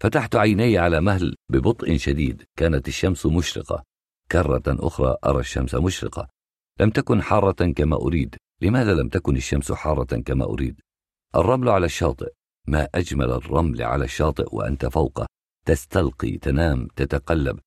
B: فتحت عيني على مهل ببطء شديد كانت الشمس مشرقة كرة أخرى أرى الشمس مشرقة لم تكن حارة كما أريد لماذا لم تكن الشمس حارة كما أريد الرمل على الشاطئ ما أجمل الرمل على الشاطئ وأنت فوقه تستلقي تنام تتقلب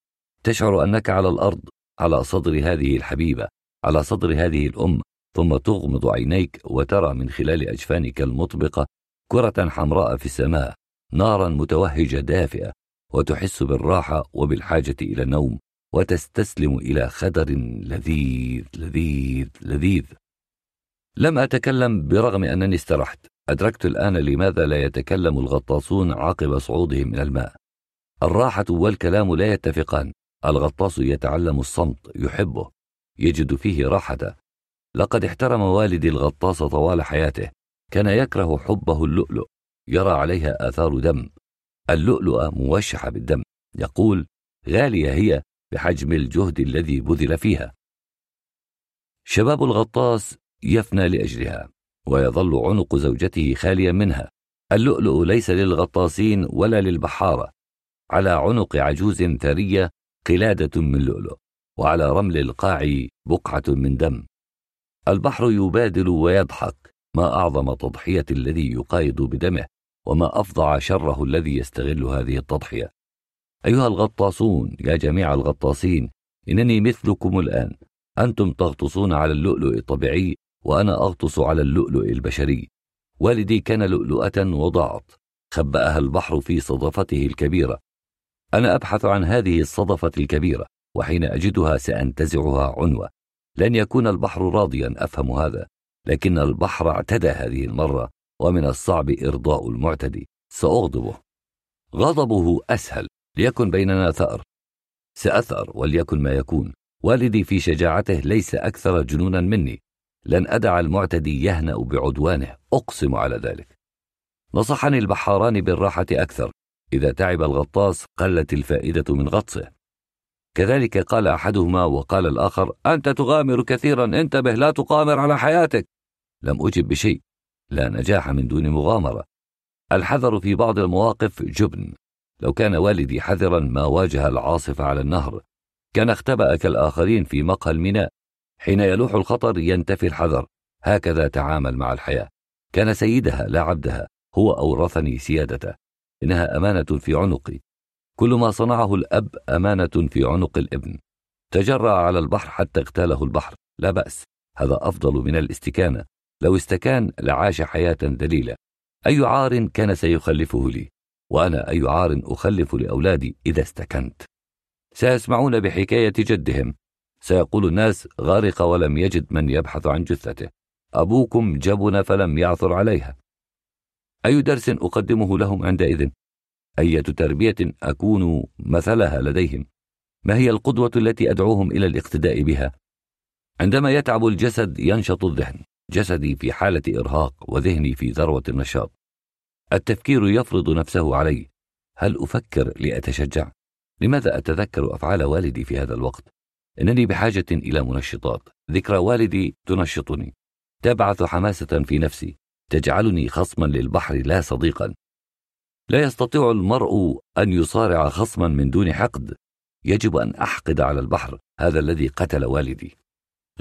B: تشعر أنك على الأرض على صدر هذه الحبيبة على صدر هذه الأم ثم تغمض عينيك وترى من خلال أجفانك المطبقة كرة حمراء في السماء نارا متوهجة دافئة وتحس بالراحة وبالحاجة إلى النوم وتستسلم إلى خدر لذيذ لذيذ لذيذ لم أتكلم برغم أنني استرحت أدركت الآن لماذا لا يتكلم الغطاسون عقب صعودهم إلى الماء الراحة والكلام لا يتفقان الغطاس يتعلم الصمت يحبه يجد فيه راحته لقد احترم والدي الغطاس طوال حياته كان يكره حبه اللؤلؤ يرى عليها آثار دم اللؤلؤة موشحة بالدم يقول غالية هي بحجم الجهد الذي بذل فيها شباب الغطاس يفنى لأجلها ويظل عنق زوجته خاليا منها اللؤلؤ ليس للغطاسين ولا للبحارة على عنق عجوز ثرية قلادة من لؤلؤ وعلى رمل القاع بقعة من دم البحر يبادل ويضحك ما أعظم تضحية الذي يقايض بدمه وما أفظع شره الذي يستغل هذه التضحية أيها الغطاسون يا جميع الغطاسين إنني مثلكم الآن أنتم تغطسون على اللؤلؤ الطبيعي وأنا أغطس على اللؤلؤ البشري والدي كان لؤلؤة وضاعت خبأها البحر في صدفته الكبيرة أنا أبحث عن هذه الصدفة الكبيرة وحين أجدها سأنتزعها عنوة لن يكون البحر راضيا افهم هذا لكن البحر اعتدى هذه المره ومن الصعب ارضاء المعتدي ساغضبه غضبه اسهل ليكن بيننا ثار ساثار وليكن ما يكون والدي في شجاعته ليس اكثر جنونا مني لن ادع المعتدي يهنا بعدوانه اقسم على ذلك نصحني البحاران بالراحه اكثر اذا تعب الغطاس قلت الفائده من غطسه كذلك قال احدهما وقال الاخر انت تغامر كثيرا انتبه لا تقامر على حياتك لم اجب بشيء لا نجاح من دون مغامره الحذر في بعض المواقف جبن لو كان والدي حذرا ما واجه العاصفه على النهر كان اختبأ كالآخرين في مقهى الميناء حين يلوح الخطر ينتفي الحذر هكذا تعامل مع الحياة كان سيدها لا عبدها هو أورثني سيادته إنها أمانة في عنقي كل ما صنعه الأب أمانة في عنق الابن تجرأ على البحر حتى اغتاله البحر لا بأس هذا أفضل من الاستكانة لو استكان لعاش حياة دليلة أي عار كان سيخلفه لي وأنا أي عار أخلف لأولادي إذا استكنت سيسمعون بحكاية جدهم سيقول الناس غرق ولم يجد من يبحث عن جثته أبوكم جبن فلم يعثر عليها أي درس أقدمه لهم عندئذ أية تربية أكون مثلها لديهم؟ ما هي القدوة التي أدعوهم إلى الاقتداء بها؟ عندما يتعب الجسد ينشط الذهن، جسدي في حالة إرهاق وذهني في ذروة النشاط. التفكير يفرض نفسه علي، هل أفكر لأتشجع؟ لماذا أتذكر أفعال والدي في هذا الوقت؟ إنني بحاجة إلى منشطات، ذكرى والدي تنشطني، تبعث حماسة في نفسي، تجعلني خصما للبحر لا صديقا، لا يستطيع المرء ان يصارع خصما من دون حقد يجب ان احقد على البحر هذا الذي قتل والدي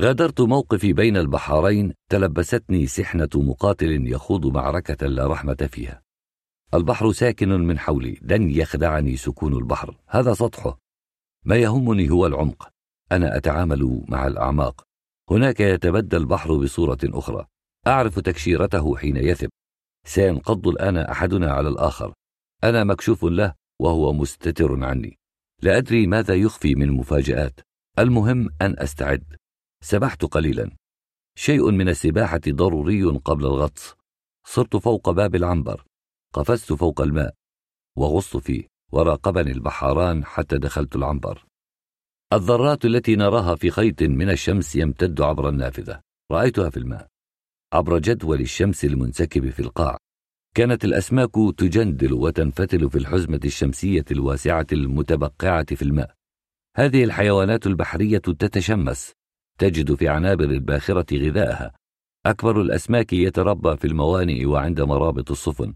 B: غادرت موقفي بين البحارين تلبستني سحنه مقاتل يخوض معركه لا رحمه فيها البحر ساكن من حولي لن يخدعني سكون البحر هذا سطحه ما يهمني هو العمق انا اتعامل مع الاعماق هناك يتبدى البحر بصوره اخرى اعرف تكشيرته حين يثب سينقض الآن أحدنا على الآخر أنا مكشوف له وهو مستتر عني لا أدري ماذا يخفي من مفاجآت المهم أن أستعد سبحت قليلا شيء من السباحة ضروري قبل الغطس صرت فوق باب العنبر قفزت فوق الماء وغصت فيه وراقبني البحاران حتى دخلت العنبر الذرات التي نراها في خيط من الشمس يمتد عبر النافذة رأيتها في الماء عبر جدول الشمس المنسكب في القاع كانت الأسماك تجندل وتنفتل في الحزمة الشمسية الواسعة المتبقعة في الماء هذه الحيوانات البحرية تتشمس تجد في عنابر الباخرة غذاءها أكبر الأسماك يتربى في الموانئ وعند مرابط السفن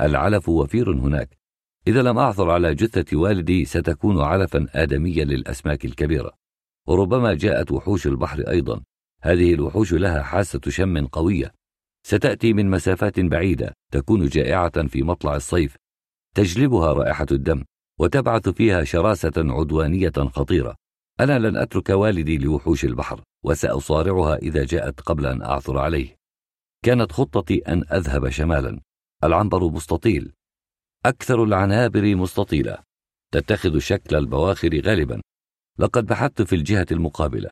B: العلف وفير هناك إذا لم أعثر على جثة والدي ستكون علفا آدميا للأسماك الكبيرة وربما جاءت وحوش البحر أيضا هذه الوحوش لها حاسة شم قوية ستأتي من مسافات بعيدة تكون جائعة في مطلع الصيف تجلبها رائحة الدم وتبعث فيها شراسة عدوانية خطيرة أنا لن أترك والدي لوحوش البحر وسأصارعها إذا جاءت قبل أن أعثر عليه كانت خطتي أن أذهب شمالا العنبر مستطيل أكثر العنابر مستطيلة تتخذ شكل البواخر غالبا لقد بحثت في الجهة المقابلة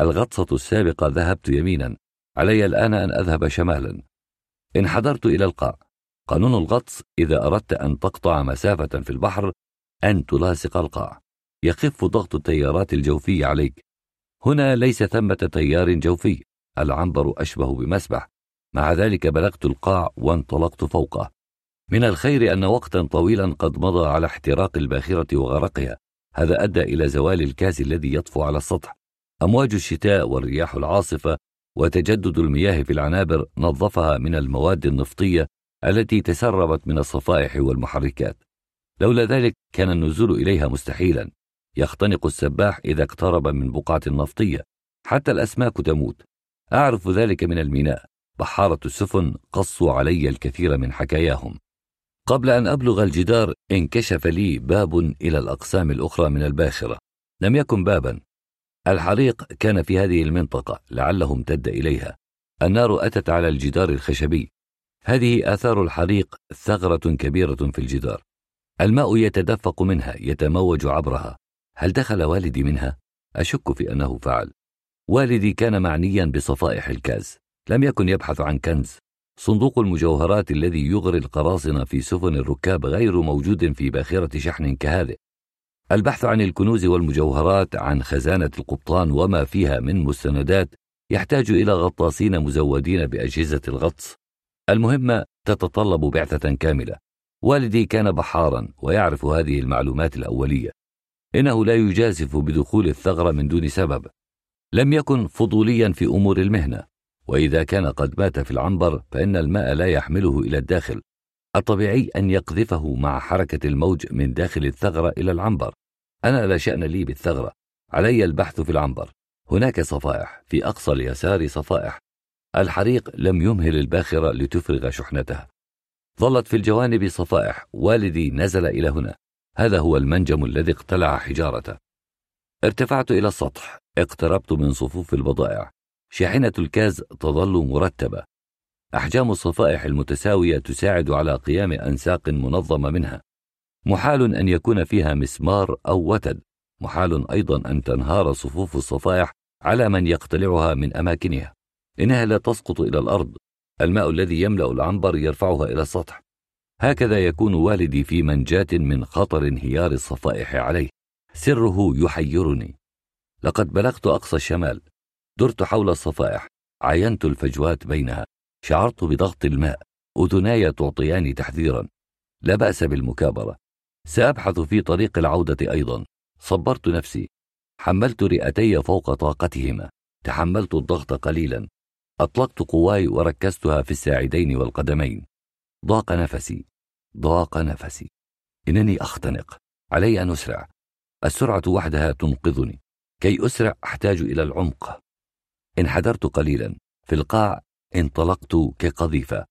B: الغطسة السابقة ذهبت يمينا علي الآن أن أذهب شمالا انحدرت إلى القاع قانون الغطس إذا أردت أن تقطع مسافة في البحر أن تلاصق القاع يخف ضغط التيارات الجوفية عليك هنا ليس ثمة تيار جوفي العنبر أشبه بمسبح مع ذلك بلغت القاع وانطلقت فوقه من الخير أن وقتا طويلا قد مضى على احتراق الباخرة وغرقها هذا أدى إلى زوال الكاس الذي يطفو على السطح أمواج الشتاء والرياح العاصفة وتجدد المياه في العنابر نظفها من المواد النفطية التي تسربت من الصفائح والمحركات. لولا ذلك كان النزول إليها مستحيلا. يختنق السباح إذا اقترب من بقعة نفطية، حتى الأسماك تموت. أعرف ذلك من الميناء، بحارة السفن قصوا علي الكثير من حكاياهم. قبل أن أبلغ الجدار انكشف لي باب إلى الأقسام الأخرى من الباخرة. لم يكن بابا الحريق كان في هذه المنطقة لعله امتد إليها النار أتت على الجدار الخشبي هذه آثار الحريق ثغرة كبيرة في الجدار الماء يتدفق منها يتموج عبرها هل دخل والدي منها؟ أشك في أنه فعل والدي كان معنيا بصفائح الكاز لم يكن يبحث عن كنز صندوق المجوهرات الذي يغري القراصنة في سفن الركاب غير موجود في باخرة شحن كهذه البحث عن الكنوز والمجوهرات عن خزانة القبطان وما فيها من مستندات يحتاج إلى غطاسين مزودين بأجهزة الغطس المهمة تتطلب بعثة كاملة والدي كان بحارا ويعرف هذه المعلومات الأولية إنه لا يجازف بدخول الثغرة من دون سبب لم يكن فضوليا في أمور المهنة وإذا كان قد مات في العنبر فإن الماء لا يحمله إلى الداخل الطبيعي أن يقذفه مع حركة الموج من داخل الثغرة إلى العنبر أنا لا شأن لي بالثغرة علي البحث في العنبر هناك صفائح في أقصى اليسار صفائح الحريق لم يمهل الباخرة لتفرغ شحنتها ظلت في الجوانب صفائح والدي نزل إلى هنا هذا هو المنجم الذي اقتلع حجارته ارتفعت إلى السطح اقتربت من صفوف البضائع شاحنة الكاز تظل مرتبة أحجام الصفائح المتساوية تساعد على قيام أنساق منظمة منها محال أن يكون فيها مسمار أو وتد محال أيضا أن تنهار صفوف الصفائح على من يقتلعها من أماكنها إنها لا تسقط إلى الأرض الماء الذي يملأ العنبر يرفعها إلى السطح هكذا يكون والدي في منجاة من خطر انهيار الصفائح عليه سره يحيرني لقد بلغت أقصى الشمال درت حول الصفائح عينت الفجوات بينها شعرت بضغط الماء أذناي تعطيان تحذيرا لا بأس بالمكابرة سأبحث في طريق العودة أيضا صبرت نفسي حملت رئتي فوق طاقتهما تحملت الضغط قليلا أطلقت قواي وركزتها في الساعدين والقدمين ضاق نفسي ضاق نفسي إنني أختنق علي أن أسرع السرعة وحدها تنقذني كي أسرع أحتاج إلى العمق انحدرت قليلا في القاع انطلقت كقذيفة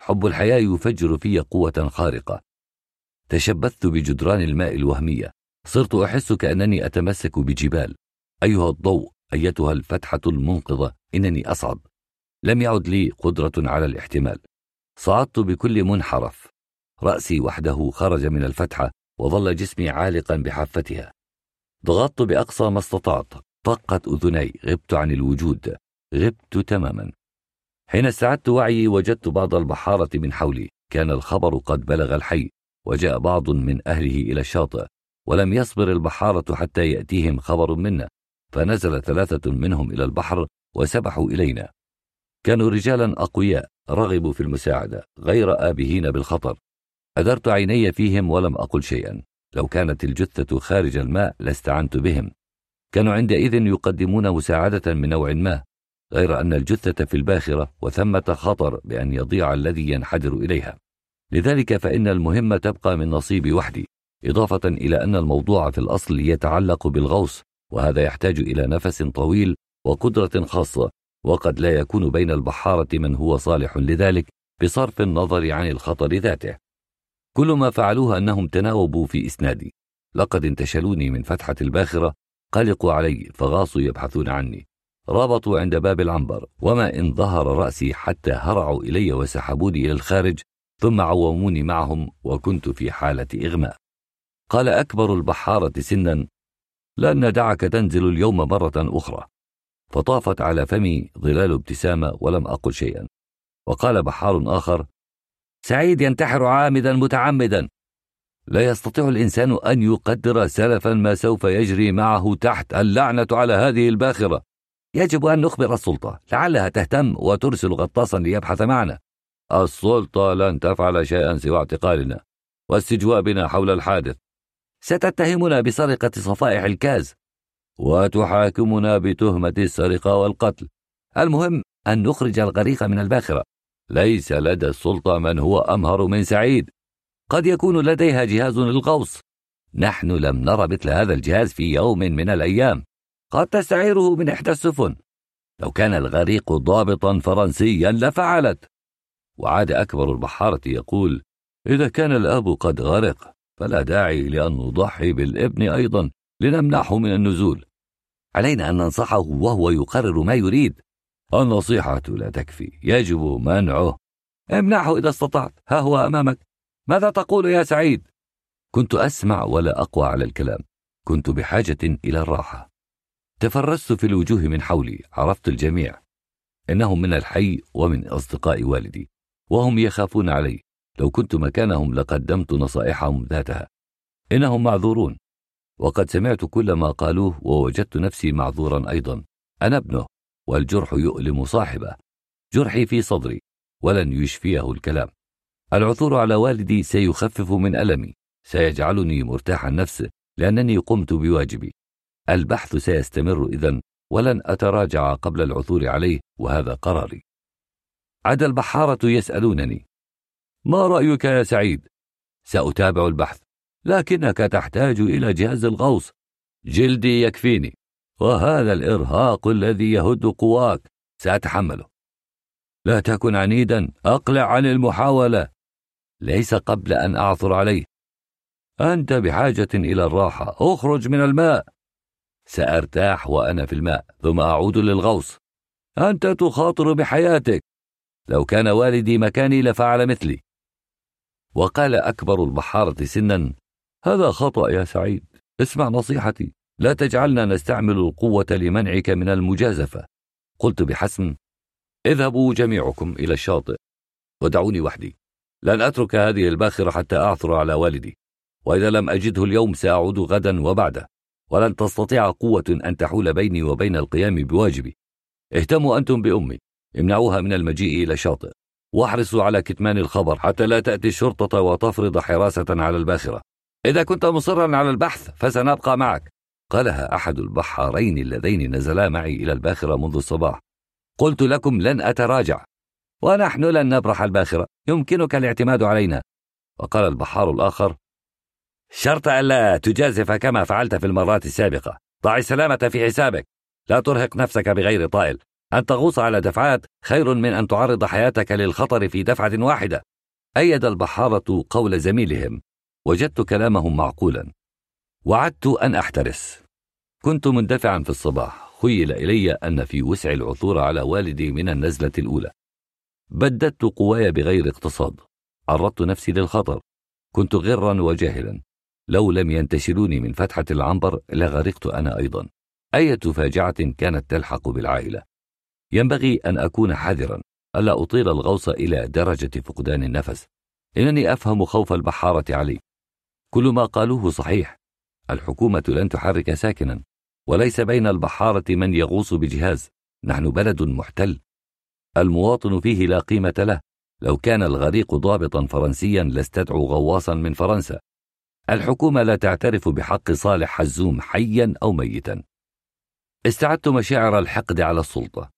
B: حب الحياة يفجر في قوة خارقة تشبثت بجدران الماء الوهمية صرت أحس كأنني أتمسك بجبال أيها الضوء أيتها الفتحة المنقذة إنني أصعد لم يعد لي قدرة على الاحتمال صعدت بكل منحرف رأسي وحده خرج من الفتحة وظل جسمي عالقا بحافتها ضغطت بأقصى ما استطعت طقت أذني غبت عن الوجود غبت تماما حين استعدت وعيي وجدت بعض البحارة من حولي كان الخبر قد بلغ الحي وجاء بعض من أهله إلى الشاطئ ولم يصبر البحارة حتى يأتيهم خبر منا فنزل ثلاثة منهم إلى البحر وسبحوا إلينا كانوا رجالا أقوياء رغبوا في المساعدة غير آبهين بالخطر أدرت عيني فيهم ولم أقل شيئا لو كانت الجثة خارج الماء لاستعنت بهم كانوا عندئذ يقدمون مساعدة من نوع ما غير أن الجثة في الباخرة وثمة خطر بأن يضيع الذي ينحدر إليها لذلك فإن المهمة تبقى من نصيب وحدي إضافة إلى أن الموضوع في الأصل يتعلق بالغوص وهذا يحتاج إلى نفس طويل وقدرة خاصة وقد لا يكون بين البحارة من هو صالح لذلك بصرف النظر عن الخطر ذاته كل ما فعلوه أنهم تناوبوا في إسنادي لقد انتشلوني من فتحة الباخرة قلقوا علي فغاصوا يبحثون عني ربطوا عند باب العنبر وما إن ظهر رأسي حتى هرعوا إلي وسحبوني إلى الخارج ثم عوموني معهم وكنت في حالة إغماء قال أكبر البحارة سنا لن ندعك تنزل اليوم مرة أخرى فطافت على فمي ظلال ابتسامة ولم أقل شيئا وقال بحار آخر سعيد ينتحر عامدا متعمدا لا يستطيع الإنسان أن يقدر سلفا ما سوف يجري معه تحت اللعنة على هذه الباخرة يجب أن نخبر السلطة لعلها تهتم وترسل غطاسا ليبحث معنا السلطة لن تفعل شيئا سوى اعتقالنا واستجوابنا حول الحادث ستتهمنا بسرقة صفائح الكاز وتحاكمنا بتهمة السرقة والقتل المهم أن نخرج الغريق من الباخرة ليس لدى السلطة من هو أمهر من سعيد قد يكون لديها جهاز للغوص نحن لم نرى مثل هذا الجهاز في يوم من الأيام قد تستعيره من إحدى السفن لو كان الغريق ضابطا فرنسيا لفعلت وعاد أكبر البحارة يقول إذا كان الأب قد غرق فلا داعي لأن نضحي بالابن أيضا لنمنعه من النزول علينا أن ننصحه وهو يقرر ما يريد النصيحة لا تكفي يجب منعه امنعه إذا استطعت ها هو أمامك ماذا تقول يا سعيد؟ كنت أسمع ولا أقوى على الكلام كنت بحاجة إلى الراحة تفرست في الوجوه من حولي عرفت الجميع إنهم من الحي ومن أصدقاء والدي وهم يخافون علي لو كنت مكانهم لقدمت نصائحهم ذاتها إنهم معذورون وقد سمعت كل ما قالوه ووجدت نفسي معذورا أيضا أنا ابنه والجرح يؤلم صاحبه جرحي في صدري ولن يشفيه الكلام العثور على والدي سيخفف من ألمي سيجعلني مرتاح النفس لأنني قمت بواجبي البحث سيستمر إذا ولن أتراجع قبل العثور عليه وهذا قراري. عاد البحارة يسألونني: ما رأيك يا سعيد؟ سأتابع البحث، لكنك تحتاج إلى جهاز الغوص. جلدي يكفيني، وهذا الإرهاق الذي يهد قواك سأتحمله. لا تكن عنيدا، أقلع عن المحاولة. ليس قبل أن أعثر عليه. أنت بحاجة إلى الراحة، اخرج من الماء. سأرتاح وأنا في الماء ثم أعود للغوص أنت تخاطر بحياتك لو كان والدي مكاني لفعل مثلي وقال أكبر البحارة سنا هذا خطأ يا سعيد اسمع نصيحتي لا تجعلنا نستعمل القوة لمنعك من المجازفة قلت بحسم اذهبوا جميعكم إلى الشاطئ ودعوني وحدي لن أترك هذه الباخرة حتى أعثر على والدي وإذا لم أجده اليوم سأعود غدا وبعده ولن تستطيع قوة أن تحول بيني وبين القيام بواجبي اهتموا أنتم بأمي امنعوها من المجيء إلى الشاطئ واحرصوا على كتمان الخبر حتى لا تأتي الشرطة وتفرض حراسة على الباخرة إذا كنت مصرا على البحث فسنبقى معك قالها أحد البحارين اللذين نزلا معي إلى الباخرة منذ الصباح قلت لكم لن أتراجع ونحن لن نبرح الباخرة يمكنك الاعتماد علينا وقال البحار الآخر شرط ألا تجازف كما فعلت في المرات السابقة ضع السلامة في حسابك لا ترهق نفسك بغير طائل أن تغوص على دفعات خير من أن تعرض حياتك للخطر في دفعة واحدة أيد البحارة قول زميلهم وجدت كلامهم معقولا وعدت أن أحترس كنت مندفعا في الصباح خيل إلي أن في وسع العثور على والدي من النزلة الأولى بددت قواي بغير اقتصاد عرضت نفسي للخطر كنت غرا وجاهلا لو لم ينتشلوني من فتحة العنبر لغرقت أنا أيضا أية فاجعة كانت تلحق بالعائلة ينبغي أن أكون حذرا ألا أطيل الغوص إلى درجة فقدان النفس إنني أفهم خوف البحارة علي كل ما قالوه صحيح الحكومة لن تحرك ساكنا وليس بين البحارة من يغوص بجهاز نحن بلد محتل المواطن فيه لا قيمة له لو كان الغريق ضابطا فرنسيا لاستدعوا غواصا من فرنسا الحكومة لا تعترف بحق صالح حزوم حيا أو ميتا استعدت مشاعر الحقد على السلطة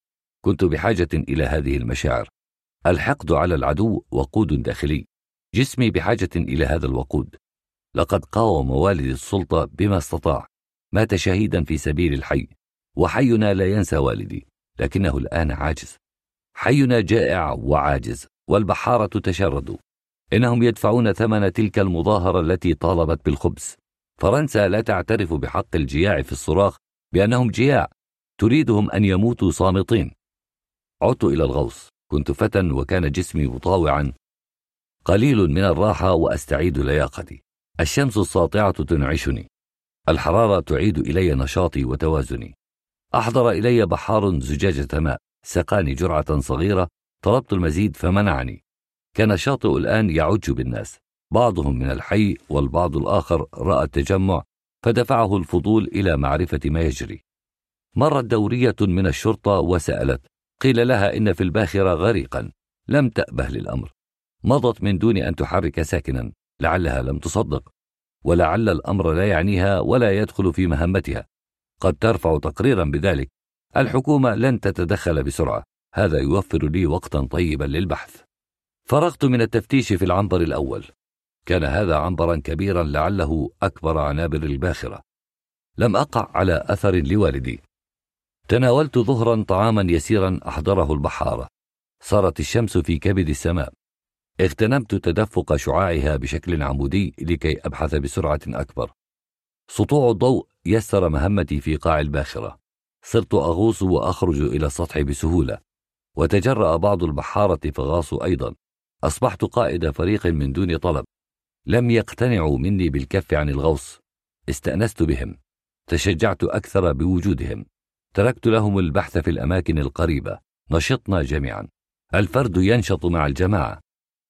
B: كنت بحاجة إلى هذه المشاعر الحقد على العدو وقود داخلي جسمي بحاجة إلى هذا الوقود لقد قاوم والد السلطة بما استطاع مات شهيدا في سبيل الحي وحينا لا ينسى والدي لكنه الآن عاجز حينا جائع وعاجز والبحارة تشرد انهم يدفعون ثمن تلك المظاهره التي طالبت بالخبز فرنسا لا تعترف بحق الجياع في الصراخ بانهم جياع تريدهم ان يموتوا صامتين عدت الى الغوص كنت فتى وكان جسمي مطاوعا قليل من الراحه واستعيد لياقتي الشمس الساطعه تنعشني الحراره تعيد الي نشاطي وتوازني احضر الي بحار زجاجه ماء سقاني جرعه صغيره طلبت المزيد فمنعني كان الشاطئ الآن يعج بالناس بعضهم من الحي والبعض الآخر رأى التجمع فدفعه الفضول إلى معرفة ما يجري مرت دورية من الشرطة وسألت قيل لها إن في الباخرة غريقا لم تأبه للأمر مضت من دون أن تحرك ساكنا لعلها لم تصدق ولعل الأمر لا يعنيها ولا يدخل في مهمتها قد ترفع تقريرا بذلك الحكومة لن تتدخل بسرعة هذا يوفر لي وقتا طيبا للبحث فرغت من التفتيش في العنبر الأول كان هذا عنبرا كبيرا لعله أكبر عنابر الباخرة لم أقع على أثر لوالدي تناولت ظهرا طعاما يسيرا أحضره البحارة صارت الشمس في كبد السماء اغتنمت تدفق شعاعها بشكل عمودي لكي أبحث بسرعة أكبر سطوع الضوء يسر مهمتي في قاع الباخرة صرت أغوص وأخرج إلى السطح بسهولة وتجرأ بعض البحارة فغاصوا أيضا أصبحت قائد فريق من دون طلب لم يقتنعوا مني بالكف عن الغوص استأنست بهم تشجعت أكثر بوجودهم تركت لهم البحث في الأماكن القريبة نشطنا جميعا الفرد ينشط مع الجماعة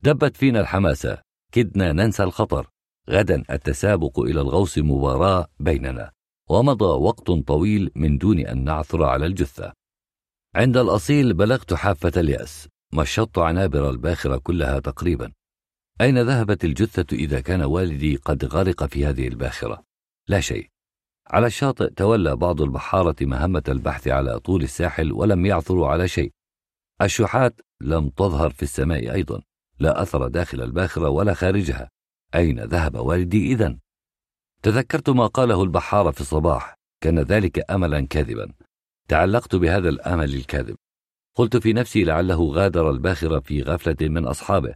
B: دبت فينا الحماسة كدنا ننسى الخطر غدا التسابق إلى الغوص مباراة بيننا ومضى وقت طويل من دون أن نعثر على الجثة عند الأصيل بلغت حافة اليأس مشطت عنابر الباخرة كلها تقريبا أين ذهبت الجثة إذا كان والدي قد غرق في هذه الباخرة؟ لا شيء على الشاطئ تولى بعض البحارة مهمة البحث على طول الساحل ولم يعثروا على شيء الشحات لم تظهر في السماء أيضا لا أثر داخل الباخرة ولا خارجها أين ذهب والدي إذا؟ تذكرت ما قاله البحارة في الصباح كان ذلك أملا كاذبا تعلقت بهذا الأمل الكاذب قلت في نفسي لعله غادر الباخر في غفلة من أصحابه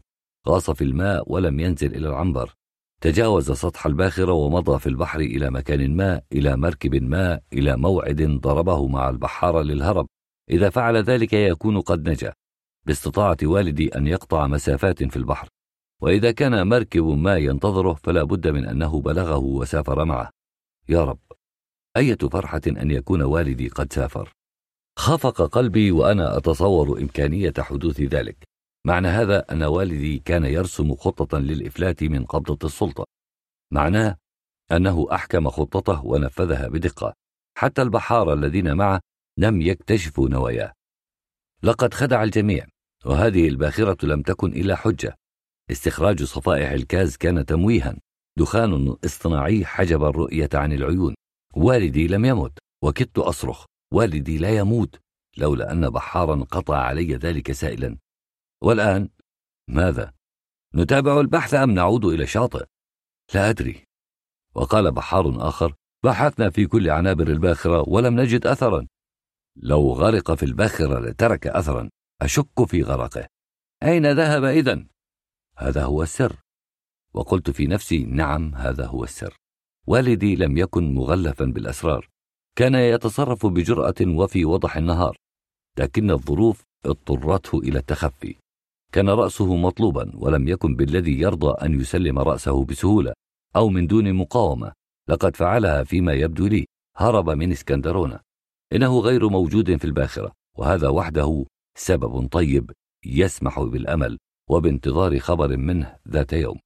B: غاص في الماء ولم ينزل إلى العنبر تجاوز سطح الباخرة ومضى في البحر إلى مكان ما إلى مركب ما إلى موعد ضربه مع البحارة للهرب إذا فعل ذلك يكون قد نجا باستطاعة والدي أن يقطع مسافات في البحر وإذا كان مركب ما ينتظره فلا بد من أنه بلغه وسافر معه يا رب أية فرحة أن يكون والدي قد سافر خفق قلبي وأنا أتصور إمكانية حدوث ذلك معنى هذا أن والدي كان يرسم خطة للإفلات من قبضة السلطة معناه أنه أحكم خطته ونفذها بدقة حتى البحارة الذين معه لم يكتشفوا نواياه لقد خدع الجميع وهذه الباخرة لم تكن إلا حجة استخراج صفائح الكاز كان تمويها دخان اصطناعي حجب الرؤية عن العيون والدي لم يمت وكدت أصرخ والدي لا يموت لولا أن بحارا قطع علي ذلك سائلا والآن ماذا؟ نتابع البحث أم نعود إلى الشاطئ؟ لا أدري وقال بحار آخر بحثنا في كل عنابر الباخرة ولم نجد أثرا لو غرق في الباخرة لترك أثرا أشك في غرقه أين ذهب إذا؟ هذا هو السر وقلت في نفسي نعم هذا هو السر والدي لم يكن مغلفا بالأسرار كان يتصرف بجرأة وفي وضح النهار، لكن الظروف اضطرته إلى التخفي. كان رأسه مطلوبا ولم يكن بالذي يرضى أن يسلم رأسه بسهولة أو من دون مقاومة، لقد فعلها فيما يبدو لي، هرب من اسكندرونة. إنه غير موجود في الباخرة، وهذا وحده سبب طيب يسمح بالأمل وبانتظار خبر منه ذات يوم.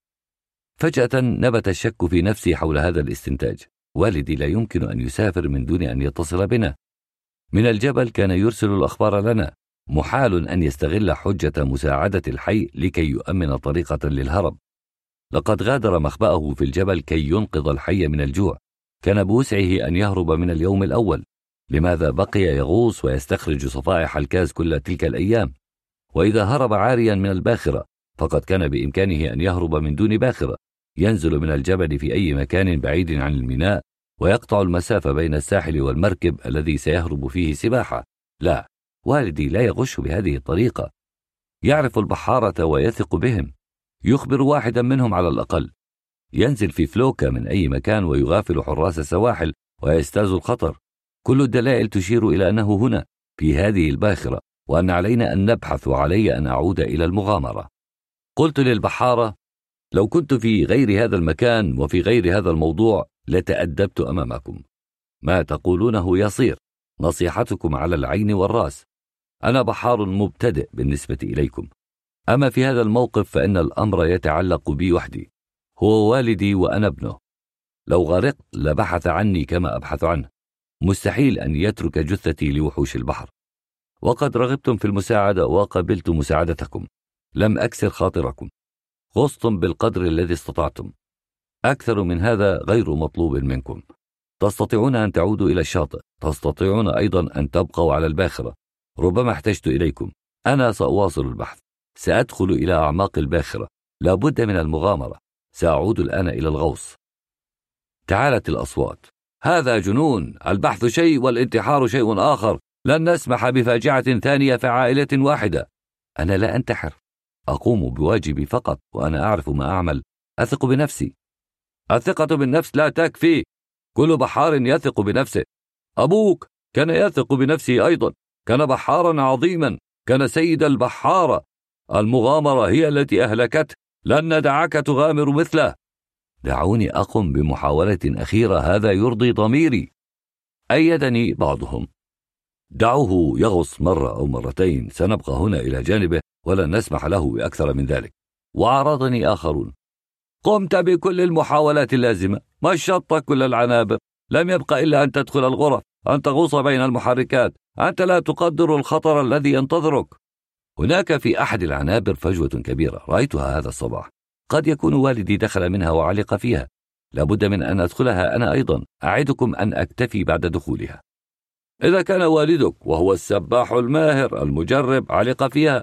B: فجأة نبت الشك في نفسي حول هذا الاستنتاج، والدي لا يمكن أن يسافر من دون أن يتصل بنا. من الجبل كان يرسل الأخبار لنا، محال أن يستغل حجة مساعدة الحي لكي يؤمن طريقة للهرب. لقد غادر مخبأه في الجبل كي ينقذ الحي من الجوع. كان بوسعه أن يهرب من اليوم الأول. لماذا بقي يغوص ويستخرج صفائح الكاز كل تلك الأيام؟ وإذا هرب عاريا من الباخرة، فقد كان بإمكانه أن يهرب من دون باخرة، ينزل من الجبل في أي مكان بعيد عن الميناء ويقطع المسافة بين الساحل والمركب الذي سيهرب فيه سباحة لا والدي لا يغش بهذه الطريقة يعرف البحارة ويثق بهم يخبر واحدا منهم على الأقل ينزل في فلوكا من أي مكان ويغافل حراس السواحل ويجتاز الخطر كل الدلائل تشير إلى أنه هنا في هذه الباخرة وأن علينا أن نبحث وعلي أن أعود إلى المغامرة قلت للبحارة لو كنت في غير هذا المكان وفي غير هذا الموضوع لتأدبت أمامكم. ما تقولونه يصير، نصيحتكم على العين والرأس. أنا بحار مبتدئ بالنسبة إليكم. أما في هذا الموقف فإن الأمر يتعلق بي وحدي. هو والدي وأنا ابنه. لو غرقت لبحث عني كما أبحث عنه. مستحيل أن يترك جثتي لوحوش البحر. وقد رغبتم في المساعدة وقبلت مساعدتكم. لم أكسر خاطركم. غصتم بالقدر الذي استطعتم أكثر من هذا غير مطلوب منكم تستطيعون أن تعودوا إلى الشاطئ تستطيعون أيضا أن تبقوا على الباخرة ربما احتجت إليكم أنا سأواصل البحث سأدخل إلى أعماق الباخرة لابد من المغامرة سأعود الآن إلى الغوص تعالت الأصوات هذا جنون البحث شيء والانتحار شيء آخر لن نسمح بفاجعة ثانية في عائلة واحدة أنا لا أنتحر أقوم بواجبي فقط وأنا أعرف ما أعمل أثق بنفسي الثقة بالنفس لا تكفي كل بحار يثق بنفسه أبوك كان يثق بنفسه أيضا كان بحارا عظيما كان سيد البحارة المغامرة هي التي أهلكته لن ندعك تغامر مثله دعوني أقم بمحاولة أخيرة هذا يرضي ضميري أيدني بعضهم دعوه يغص مرة أو مرتين سنبقى هنا إلى جانبه ولن نسمح له بأكثر من ذلك وعارضني آخرون قمت بكل المحاولات اللازمة مشطت كل العنابر لم يبق إلا أن تدخل الغرف أن تغوص بين المحركات أنت لا تقدر الخطر الذي ينتظرك هناك في أحد العنابر فجوة كبيرة رأيتها هذا الصباح قد يكون والدي دخل منها وعلق فيها لابد من أن أدخلها أنا أيضا أعدكم أن أكتفي بعد دخولها إذا كان والدك وهو السباح الماهر المجرب علق فيها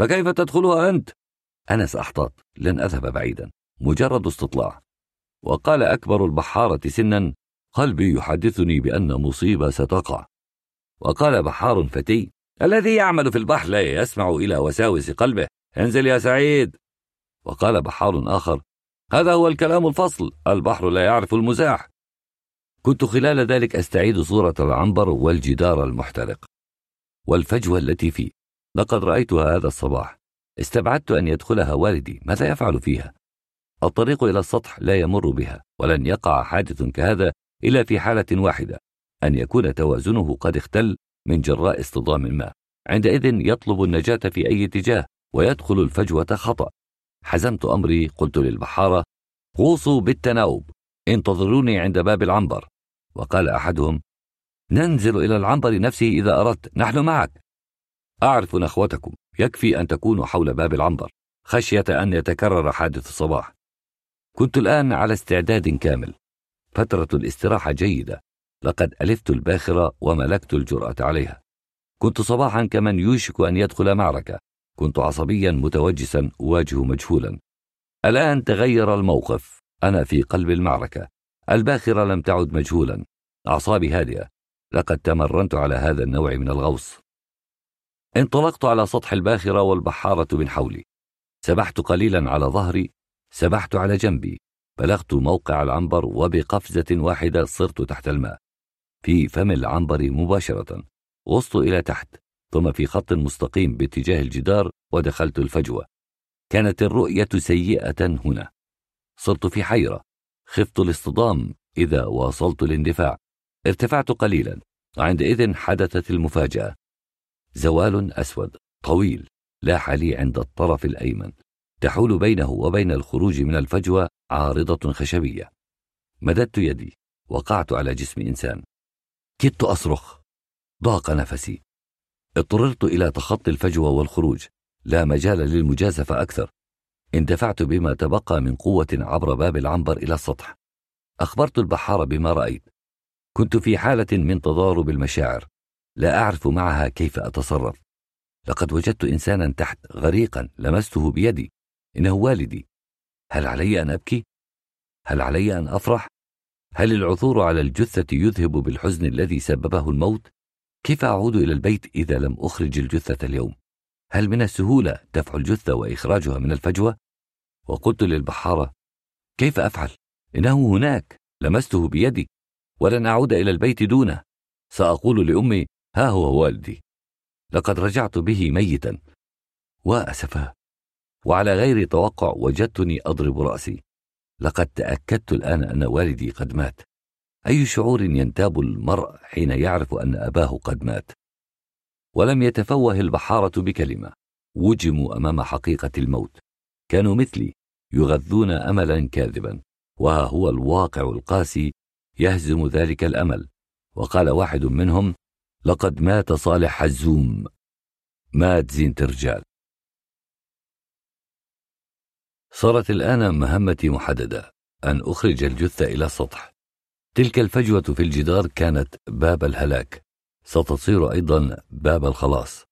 B: فكيف تدخلها أنت؟ أنس سأحتاط لن أذهب بعيدا مجرد استطلاع وقال أكبر البحارة سنا قلبي يحدثني بأن مصيبة ستقع وقال بحار فتي الذي يعمل في البحر لا يسمع إلى وساوس قلبه انزل يا سعيد وقال بحار آخر هذا هو الكلام الفصل البحر لا يعرف المزاح كنت خلال ذلك أستعيد صورة العنبر والجدار المحترق والفجوة التي فيه لقد رأيتها هذا الصباح استبعدت أن يدخلها والدي ماذا يفعل فيها؟ الطريق إلى السطح لا يمر بها ولن يقع حادث كهذا إلا في حالة واحدة أن يكون توازنه قد اختل من جراء اصطدام ما عندئذ يطلب النجاة في أي اتجاه ويدخل الفجوة خطأ حزمت أمري قلت للبحارة غوصوا بالتناوب انتظروني عند باب العنبر وقال أحدهم ننزل إلى العنبر نفسه إذا أردت نحن معك أعرف نخوتكم يكفي أن تكونوا حول باب العنبر خشية أن يتكرر حادث الصباح كنت الآن على استعداد كامل فترة الاستراحة جيدة لقد ألفت الباخرة وملكت الجرأة عليها كنت صباحا كمن يوشك أن يدخل معركة كنت عصبيا متوجسا أواجه مجهولا الآن تغير الموقف أنا في قلب المعركة الباخرة لم تعد مجهولا أعصابي هادئة لقد تمرنت على هذا النوع من الغوص انطلقت على سطح الباخرة والبحارة من حولي سبحت قليلا على ظهري سبحت على جنبي بلغت موقع العنبر وبقفزة واحدة صرت تحت الماء في فم العنبر مباشرة غصت إلى تحت ثم في خط مستقيم باتجاه الجدار ودخلت الفجوة كانت الرؤية سيئة هنا صرت في حيرة خفت الاصطدام إذا واصلت الاندفاع ارتفعت قليلا عندئذ حدثت المفاجأة زوال أسود طويل لاح لي عند الطرف الأيمن تحول بينه وبين الخروج من الفجوة عارضة خشبية مددت يدي وقعت على جسم إنسان كدت أصرخ ضاق نفسي اضطررت إلى تخطي الفجوة والخروج لا مجال للمجازفة أكثر اندفعت بما تبقى من قوة عبر باب العنبر إلى السطح أخبرت البحار بما رأيت كنت في حالة من تضارب المشاعر لا أعرف معها كيف أتصرف لقد وجدت إنسانا تحت غريقا لمسته بيدي إنه والدي هل علي أن أبكي؟ هل علي أن أفرح؟ هل العثور على الجثة يذهب بالحزن الذي سببه الموت؟ كيف أعود إلى البيت إذا لم أخرج الجثة اليوم؟ هل من السهولة دفع الجثة وإخراجها من الفجوة؟ وقلت للبحارة: كيف أفعل؟ إنه هناك، لمسته بيدي، ولن أعود إلى البيت دونه. سأقول لأمي: ها هو والدي لقد رجعت به ميتا واسفا وعلى غير توقع وجدتني اضرب راسي لقد تاكدت الان ان والدي قد مات اي شعور ينتاب المرء حين يعرف ان اباه قد مات ولم يتفوه البحاره بكلمه وجموا امام حقيقه الموت كانوا مثلي يغذون املا كاذبا وها هو الواقع القاسي يهزم ذلك الامل وقال واحد منهم لقد مات صالح حزوم مات الرجال صارت الآن مهمتي محددة أن أخرج الجثة إلى السطح تلك الفجوة في الجدار كانت باب الهلاك ستصير أيضا باب الخلاص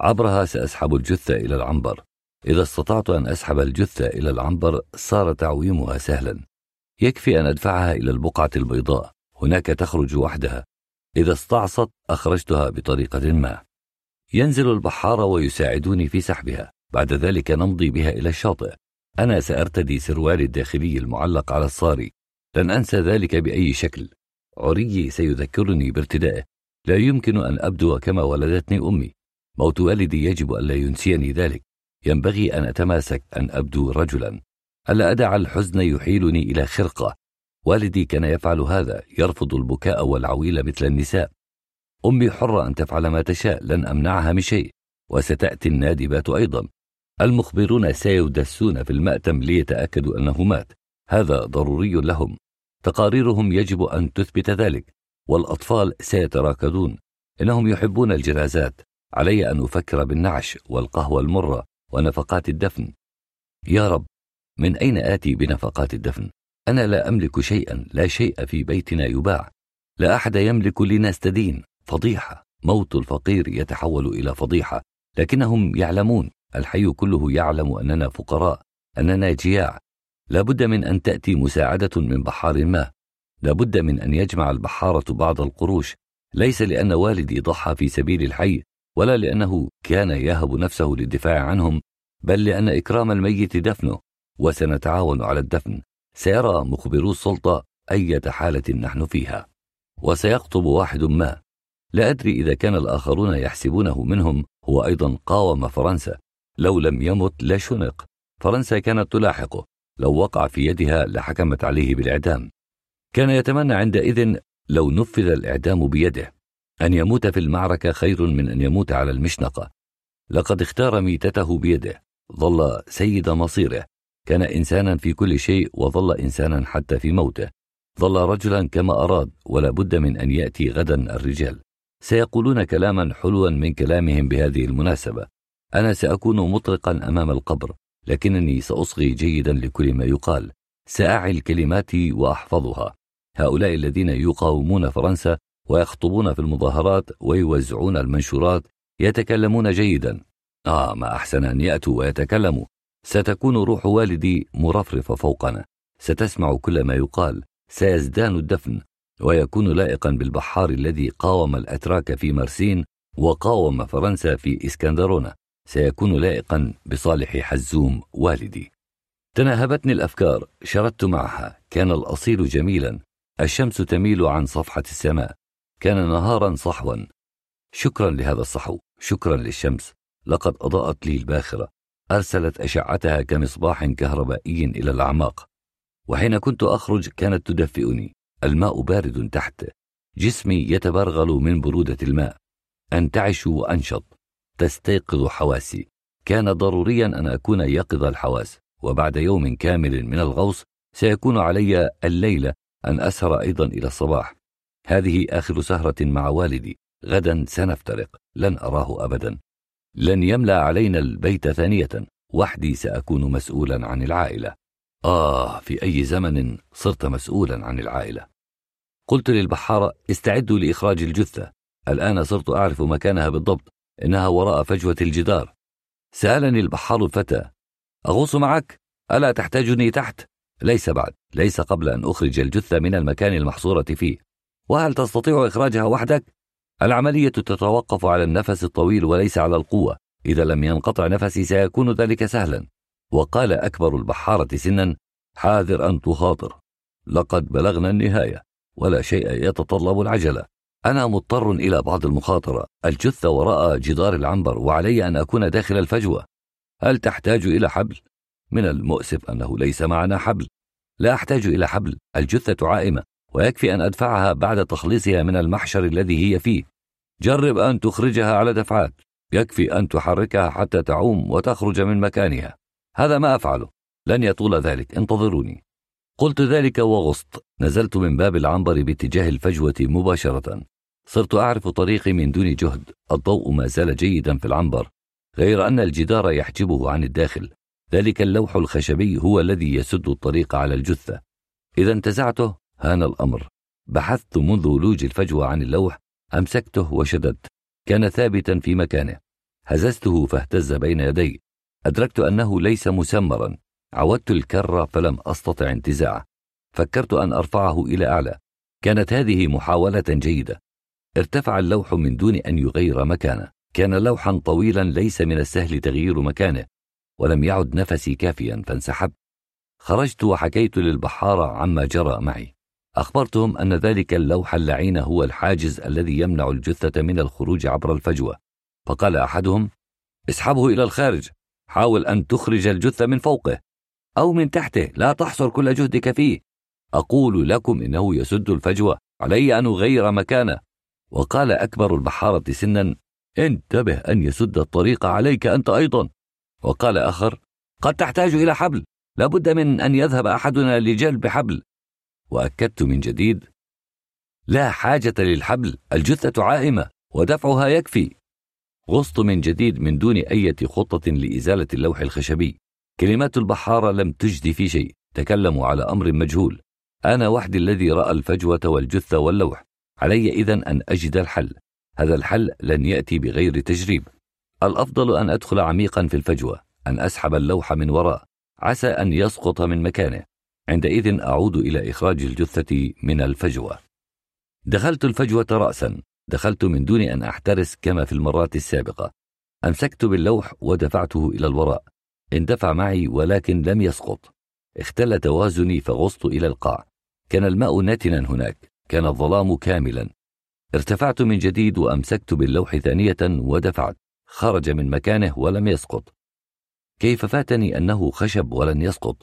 B: عبرها سأسحب الجثة إلى العنبر إذا استطعت أن أسحب الجثة إلى العنبر صار تعويمها سهلا يكفي أن أدفعها إلى البقعة البيضاء هناك تخرج وحدها إذا استعصت أخرجتها بطريقة ما. ينزل البحار ويساعدوني في سحبها، بعد ذلك نمضي بها إلى الشاطئ. أنا سأرتدي سروالي الداخلي المعلق على الصاري، لن أنسى ذلك بأي شكل. عري سيذكرني بارتدائه، لا يمكن أن أبدو كما ولدتني أمي. موت والدي يجب ألا ينسيني ذلك. ينبغي أن أتماسك أن أبدو رجلا. ألا أدع الحزن يحيلني إلى خرقة والدي كان يفعل هذا يرفض البكاء والعويل مثل النساء امي حره ان تفعل ما تشاء لن امنعها من شيء وستاتي النادبات ايضا المخبرون سيدسون في المأتم ليتأكدوا أنه مات هذا ضروري لهم تقاريرهم يجب أن تثبت ذلك والأطفال سيتراكضون إنهم يحبون الجنازات علي أن أفكر بالنعش والقهوة المرة ونفقات الدفن يا رب من أين آتي بنفقات الدفن؟ أنا لا أملك شيئا لا شيء في بيتنا يباع لا أحد يملك لنستدين فضيحة موت الفقير يتحول إلى فضيحة لكنهم يعلمون الحي كله يعلم أننا فقراء أننا جياع لابد من أن تأتي مساعدة من بحار ما لابد من أن يجمع البحارة بعض القروش ليس لأن والدي ضحى في سبيل الحي ولا لأنه كان يهب نفسه للدفاع عنهم بل لأن إكرام الميت دفنه وسنتعاون على الدفن سيرى مخبرو السلطة أية حالة نحن فيها وسيخطب واحد ما لا أدري إذا كان الآخرون يحسبونه منهم هو أيضا قاوم فرنسا لو لم يمت لشنق فرنسا كانت تلاحقه لو وقع في يدها لحكمت عليه بالإعدام كان يتمنى عندئذ لو نفذ الإعدام بيده أن يموت في المعركة خير من أن يموت على المشنقة لقد اختار ميتته بيده ظل سيد مصيره كان إنسانا في كل شيء وظل إنسانا حتى في موته ظل رجلا كما أراد ولا بد من أن يأتي غدا الرجال سيقولون كلاما حلوا من كلامهم بهذه المناسبة أنا سأكون مطرقا أمام القبر لكنني سأصغي جيدا لكل ما يقال سأعي الكلمات وأحفظها هؤلاء الذين يقاومون فرنسا ويخطبون في المظاهرات ويوزعون المنشورات يتكلمون جيدا آه ما أحسن أن يأتوا ويتكلموا ستكون روح والدي مرفرفة فوقنا ستسمع كل ما يقال سيزدان الدفن ويكون لائقا بالبحار الذي قاوم الأتراك في مرسين وقاوم فرنسا في إسكندرونة سيكون لائقا بصالح حزوم والدي تناهبتني الأفكار شردت معها كان الأصيل جميلا الشمس تميل عن صفحة السماء كان نهارا صحوا شكرا لهذا الصحو شكرا للشمس لقد أضاءت لي الباخرة أرسلت أشعتها كمصباح كهربائي إلى الأعماق وحين كنت أخرج كانت تدفئني الماء بارد تحت جسمي يتبرغل من برودة الماء أنتعش وأنشط تستيقظ حواسي كان ضروريا أن أكون يقظ الحواس وبعد يوم كامل من الغوص سيكون علي الليلة أن أسهر أيضا إلى الصباح هذه آخر سهرة مع والدي غدا سنفترق لن أراه أبدا لن يملا علينا البيت ثانية وحدي سأكون مسؤولا عن العائلة آه في أي زمن صرت مسؤولا عن العائلة قلت للبحارة استعدوا لإخراج الجثة الآن صرت أعرف مكانها بالضبط إنها وراء فجوة الجدار سألني البحار الفتى أغوص معك؟ ألا تحتاجني تحت؟ ليس بعد ليس قبل أن أخرج الجثة من المكان المحصورة فيه وهل تستطيع إخراجها وحدك؟ العملية تتوقف على النفس الطويل وليس على القوة إذا لم ينقطع نفسي سيكون ذلك سهلا وقال أكبر البحارة سنا حاذر أن تخاطر لقد بلغنا النهاية ولا شيء يتطلب العجلة أنا مضطر إلى بعض المخاطرة الجثة وراء جدار العنبر وعلي أن أكون داخل الفجوة هل تحتاج إلى حبل؟ من المؤسف أنه ليس معنا حبل لا أحتاج إلى حبل الجثة عائمة ويكفي أن أدفعها بعد تخليصها من المحشر الذي هي فيه جرب أن تخرجها على دفعات يكفي أن تحركها حتى تعوم وتخرج من مكانها هذا ما أفعله لن يطول ذلك انتظروني قلت ذلك وغصت نزلت من باب العنبر باتجاه الفجوة مباشرة صرت أعرف طريقي من دون جهد الضوء ما زال جيدا في العنبر غير أن الجدار يحجبه عن الداخل ذلك اللوح الخشبي هو الذي يسد الطريق على الجثة إذا انتزعته هان الأمر بحثت منذ ولوج الفجوة عن اللوح أمسكته وشددت كان ثابتا في مكانه هززته فاهتز بين يدي أدركت أنه ليس مسمرا عودت الكرة فلم أستطع انتزاعه فكرت أن أرفعه إلى أعلى كانت هذه محاولة جيدة ارتفع اللوح من دون أن يغير مكانه كان لوحا طويلا ليس من السهل تغيير مكانه ولم يعد نفسي كافيا فانسحبت خرجت وحكيت للبحارة عما جرى معي أخبرتهم أن ذلك اللوح اللعين هو الحاجز الذي يمنع الجثة من الخروج عبر الفجوة فقال أحدهم اسحبه إلى الخارج حاول أن تخرج الجثة من فوقه أو من تحته لا تحصر كل جهدك فيه أقول لكم إنه يسد الفجوة علي أن أغير مكانه وقال أكبر البحارة سنا انتبه أن يسد الطريق عليك أنت أيضا وقال آخر قد تحتاج إلى حبل لابد من أن يذهب أحدنا لجلب حبل واكدت من جديد لا حاجه للحبل الجثه عائمه ودفعها يكفي غصت من جديد من دون اي خطه لازاله اللوح الخشبي كلمات البحاره لم تجدي في شيء تكلموا على امر مجهول انا وحدي الذي راى الفجوه والجثه واللوح علي اذا ان اجد الحل هذا الحل لن ياتي بغير تجريب الافضل ان ادخل عميقا في الفجوه ان اسحب اللوح من وراء عسى ان يسقط من مكانه عندئذ أعود إلى إخراج الجثة من الفجوة. دخلت الفجوة رأسا، دخلت من دون أن أحترس كما في المرات السابقة. أمسكت باللوح ودفعته إلى الوراء. اندفع معي ولكن لم يسقط. اختل توازني فغصت إلى القاع. كان الماء ناتنا هناك، كان الظلام كاملا. ارتفعت من جديد وأمسكت باللوح ثانية ودفعت. خرج من مكانه ولم يسقط. كيف فاتني أنه خشب ولن يسقط؟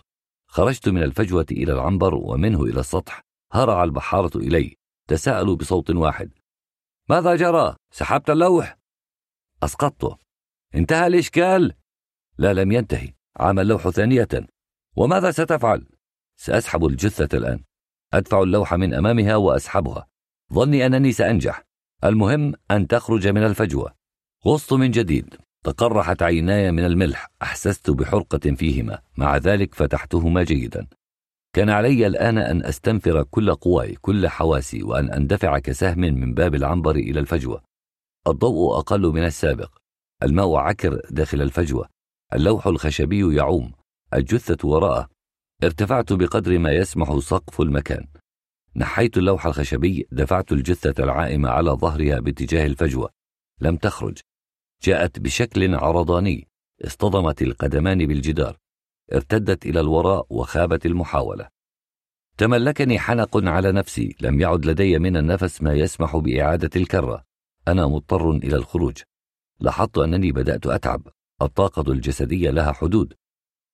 B: خرجت من الفجوة إلى العنبر ومنه إلى السطح هرع البحارة إلي تساءلوا بصوت واحد ماذا جرى؟ سحبت اللوح؟ أسقطته انتهى الإشكال؟ لا لم ينتهي عام اللوح ثانية وماذا ستفعل؟ سأسحب الجثة الآن أدفع اللوح من أمامها وأسحبها ظني أنني سأنجح المهم أن تخرج من الفجوة غصت من جديد تقرحت عيناي من الملح احسست بحرقه فيهما مع ذلك فتحتهما جيدا كان علي الان ان استنفر كل قواي كل حواسي وان اندفع كسهم من باب العنبر الى الفجوه الضوء اقل من السابق الماء عكر داخل الفجوه اللوح الخشبي يعوم الجثه وراءه ارتفعت بقدر ما يسمح سقف المكان نحيت اللوح الخشبي دفعت الجثه العائمه على ظهرها باتجاه الفجوه لم تخرج جاءت بشكل عرضاني اصطدمت القدمان بالجدار ارتدت الى الوراء وخابت المحاوله تملكني حنق على نفسي لم يعد لدي من النفس ما يسمح باعاده الكره انا مضطر الى الخروج لاحظت انني بدات اتعب الطاقه الجسديه لها حدود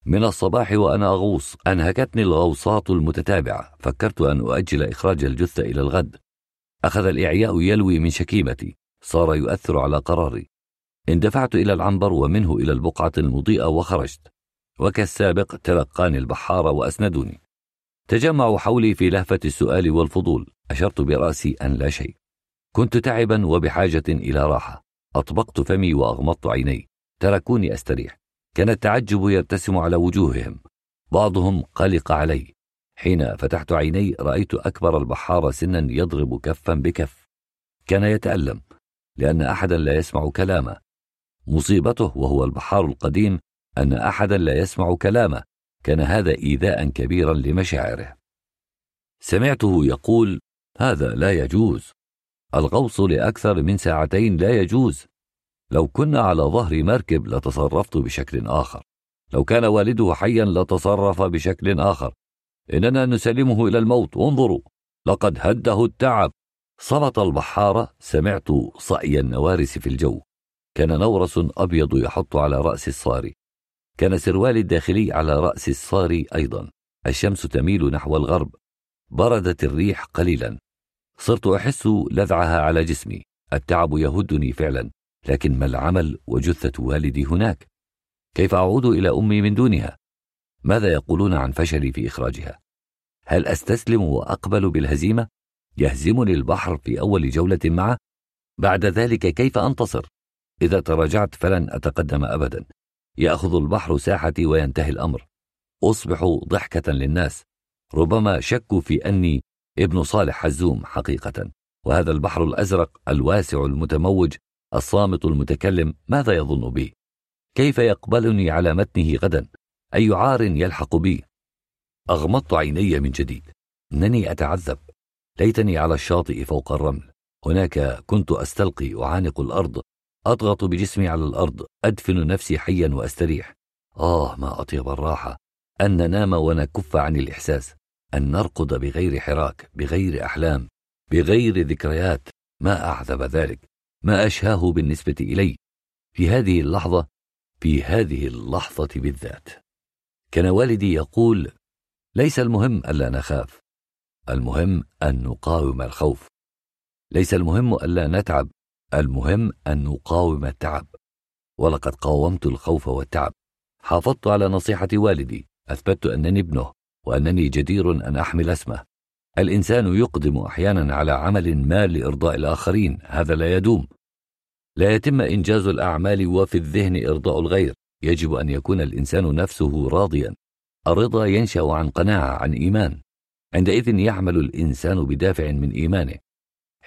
B: من الصباح وانا اغوص انهكتني الغوصات المتتابعه فكرت ان اؤجل اخراج الجثه الى الغد اخذ الاعياء يلوي من شكيمتي صار يؤثر على قراري اندفعت إلى العنبر ومنه إلى البقعة المضيئة وخرجت وكالسابق تلقاني البحارة وأسندوني تجمعوا حولي في لهفة السؤال والفضول أشرت برأسي أن لا شيء كنت تعبا وبحاجة إلى راحة أطبقت فمي وأغمضت عيني تركوني أستريح كان التعجب يرتسم على وجوههم بعضهم قلق علي حين فتحت عيني رأيت أكبر البحار سنا يضرب كفا بكف كان يتألم لأن أحدا لا يسمع كلامه مصيبته وهو البحار القديم أن أحدا لا يسمع كلامه كان هذا إيذاء كبيرا لمشاعره سمعته يقول هذا لا يجوز الغوص لأكثر من ساعتين لا يجوز لو كنا على ظهر مركب لتصرفت بشكل آخر لو كان والده حيا لتصرف بشكل آخر إننا نسلمه إلى الموت انظروا لقد هده التعب صمت البحارة سمعت صأي النوارس في الجو كان نورس أبيض يحط على رأس الصاري كان سروالي الداخلي على رأس الصاري أيضا الشمس تميل نحو الغرب بردت الريح قليلا صرت أحس لذعها على جسمي التعب يهدني فعلا لكن ما العمل وجثة والدي هناك؟ كيف أعود إلى أمي من دونها؟ ماذا يقولون عن فشلي في إخراجها؟ هل أستسلم وأقبل بالهزيمة؟ يهزمني البحر في أول جولة معه؟ بعد ذلك كيف أنتصر؟ إذا تراجعت فلن أتقدم أبدا يأخذ البحر ساحتي وينتهي الأمر أصبح ضحكة للناس ربما شكوا في أني ابن صالح حزوم حقيقة وهذا البحر الأزرق الواسع المتموج الصامت المتكلم ماذا يظن بي؟ كيف يقبلني على متنه غدا؟ أي عار يلحق بي؟ أغمضت عيني من جديد إنني أتعذب ليتني على الشاطئ فوق الرمل هناك كنت أستلقي أعانق الأرض أضغط بجسمي على الأرض أدفن نفسي حيا وأستريح آه ما أطيب الراحة أن ننام ونكف عن الإحساس أن نرقد بغير حراك بغير أحلام بغير ذكريات ما أعذب ذلك ما أشهاه بالنسبة إلي في هذه اللحظة في هذه اللحظة بالذات كان والدي يقول ليس المهم ألا نخاف المهم أن نقاوم الخوف ليس المهم ألا نتعب المهم أن نقاوم التعب ولقد قاومت الخوف والتعب حافظت على نصيحة والدي أثبتت أنني ابنه وأنني جدير أن أحمل اسمه الإنسان يقدم أحيانا على عمل ما لإرضاء الآخرين هذا لا يدوم لا يتم إنجاز الأعمال وفي الذهن إرضاء الغير يجب أن يكون الإنسان نفسه راضيا الرضا ينشأ عن قناعة عن إيمان عندئذ يعمل الإنسان بدافع من إيمانه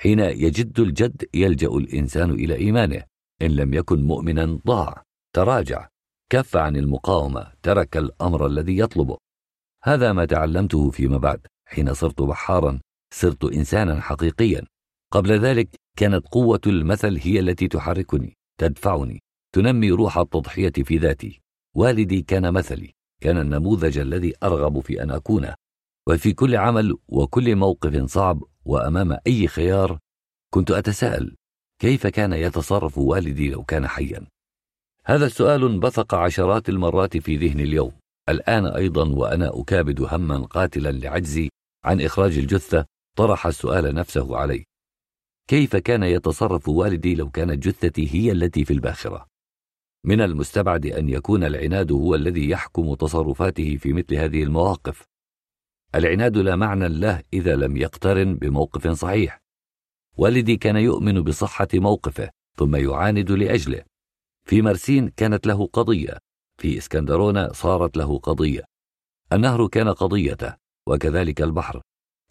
B: حين يجد الجد يلجا الانسان الى ايمانه ان لم يكن مؤمنا ضاع تراجع كف عن المقاومه ترك الامر الذي يطلبه هذا ما تعلمته فيما بعد حين صرت بحارا صرت انسانا حقيقيا قبل ذلك كانت قوه المثل هي التي تحركني تدفعني تنمي روح التضحيه في ذاتي والدي كان مثلي كان النموذج الذي ارغب في ان اكونه وفي كل عمل وكل موقف صعب وامام اي خيار كنت اتساءل كيف كان يتصرف والدي لو كان حيا هذا السؤال انبثق عشرات المرات في ذهني اليوم الان ايضا وانا اكابد هما قاتلا لعجزي عن اخراج الجثه طرح السؤال نفسه علي كيف كان يتصرف والدي لو كانت جثتي هي التي في الباخره من المستبعد ان يكون العناد هو الذي يحكم تصرفاته في مثل هذه المواقف العناد لا معنى له إذا لم يقترن بموقف صحيح. والدي كان يؤمن بصحة موقفه ثم يعاند لأجله. في مرسين كانت له قضية، في اسكندرونة صارت له قضية. النهر كان قضيته، وكذلك البحر.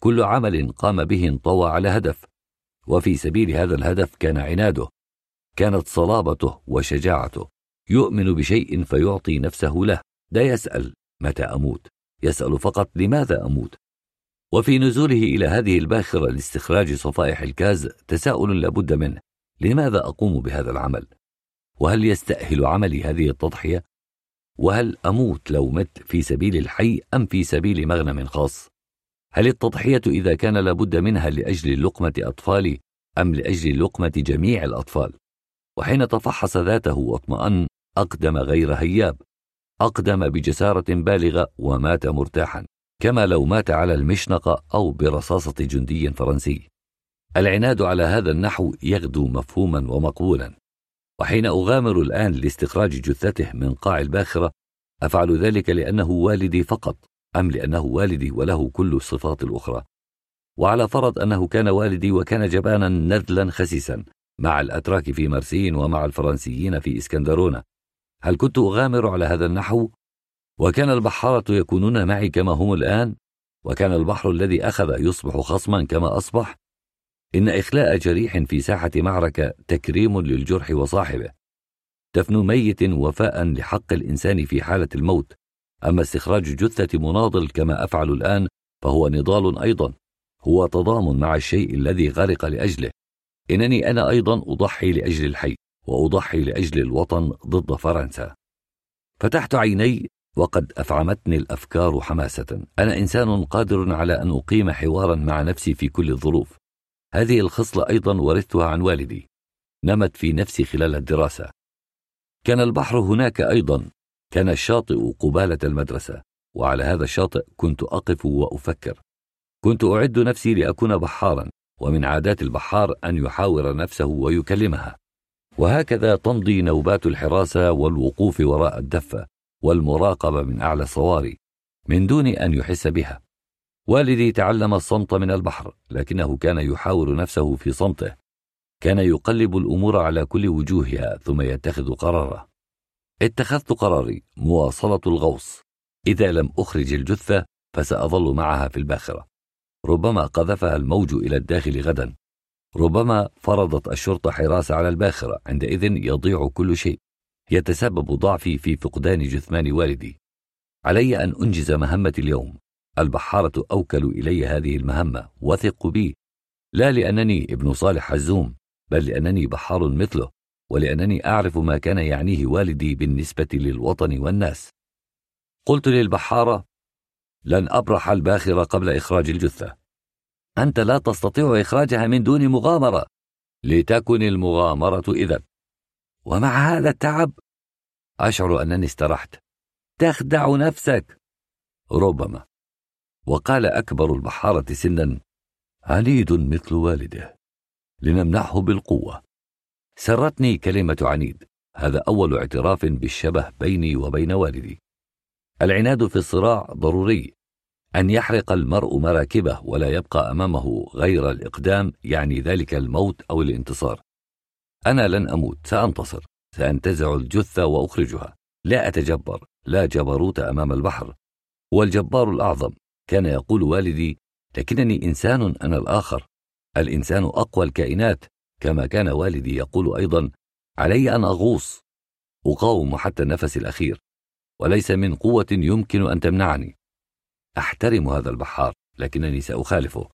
B: كل عمل قام به انطوى على هدف، وفي سبيل هذا الهدف كان عناده. كانت صلابته وشجاعته. يؤمن بشيء فيعطي نفسه له، لا يسأل متى أموت. يسأل فقط لماذا أموت؟ وفي نزوله إلى هذه الباخرة لاستخراج صفائح الكاز تساؤل لابد منه لماذا أقوم بهذا العمل؟ وهل يستأهل عملي هذه التضحية؟ وهل أموت لو مت في سبيل الحي أم في سبيل مغنم خاص؟ هل التضحية إذا كان لابد منها لأجل لقمة أطفالي أم لأجل لقمة جميع الأطفال؟ وحين تفحص ذاته واطمأن أقدم غير هياب أقدم بجسارة بالغة ومات مرتاحا كما لو مات على المشنقة أو برصاصة جندي فرنسي العناد على هذا النحو يغدو مفهوما ومقبولا وحين أغامر الآن لاستخراج جثته من قاع الباخرة أفعل ذلك لأنه والدي فقط أم لأنه والدي وله كل الصفات الأخرى وعلى فرض أنه كان والدي وكان جبانا نذلا خسيسا مع الأتراك في مرسين ومع الفرنسيين في إسكندرونة هل كنت أغامر على هذا النحو؟ وكان البحارة يكونون معي كما هم الآن؟ وكان البحر الذي أخذ يصبح خصما كما أصبح؟ إن إخلاء جريح في ساحة معركة تكريم للجرح وصاحبه دفن ميت وفاء لحق الإنسان في حالة الموت أما استخراج جثة مناضل كما أفعل الآن فهو نضال أيضا هو تضامن مع الشيء الذي غرق لأجله إنني أنا أيضا أضحي لأجل الحي واضحي لاجل الوطن ضد فرنسا فتحت عيني وقد افعمتني الافكار حماسه انا انسان قادر على ان اقيم حوارا مع نفسي في كل الظروف هذه الخصله ايضا ورثتها عن والدي نمت في نفسي خلال الدراسه كان البحر هناك ايضا كان الشاطئ قباله المدرسه وعلى هذا الشاطئ كنت اقف وافكر كنت اعد نفسي لاكون بحارا ومن عادات البحار ان يحاور نفسه ويكلمها وهكذا تمضي نوبات الحراسة والوقوف وراء الدفة والمراقبة من أعلى الصواري من دون أن يحس بها والدي تعلم الصمت من البحر لكنه كان يحاور نفسه في صمته كان يقلب الأمور على كل وجوهها ثم يتخذ قراره اتخذت قراري مواصلة الغوص إذا لم أخرج الجثة فسأظل معها في الباخرة ربما قذفها الموج إلى الداخل غدا ربما فرضت الشرطة حراسة على الباخرة عندئذ يضيع كل شيء يتسبب ضعفي في فقدان جثمان والدي علي أن أنجز مهمتي اليوم البحارة أوكل إلي هذه المهمة وثقوا بي لا لأنني ابن صالح حزوم بل لأنني بحار مثله ولأنني أعرف ما كان يعنيه والدي بالنسبة للوطن والناس قلت للبحارة لن أبرح الباخرة قبل إخراج الجثة أنت لا تستطيع إخراجها من دون مغامرة لتكن المغامرة إذا ومع هذا التعب أشعر أنني استرحت تخدع نفسك ربما وقال أكبر البحارة سنا عنيد مثل والده لنمنعه بالقوة سرتني كلمة عنيد هذا أول اعتراف بالشبه بيني وبين والدي العناد في الصراع ضروري ان يحرق المرء مراكبه ولا يبقى امامه غير الاقدام يعني ذلك الموت او الانتصار انا لن اموت سانتصر سانتزع الجثه واخرجها لا اتجبر لا جبروت امام البحر والجبار الاعظم كان يقول والدي لكنني انسان انا الاخر الانسان اقوى الكائنات كما كان والدي يقول ايضا علي ان اغوص اقاوم حتى النفس الاخير وليس من قوه يمكن ان تمنعني أحترم هذا البحار لكنني سأخالفه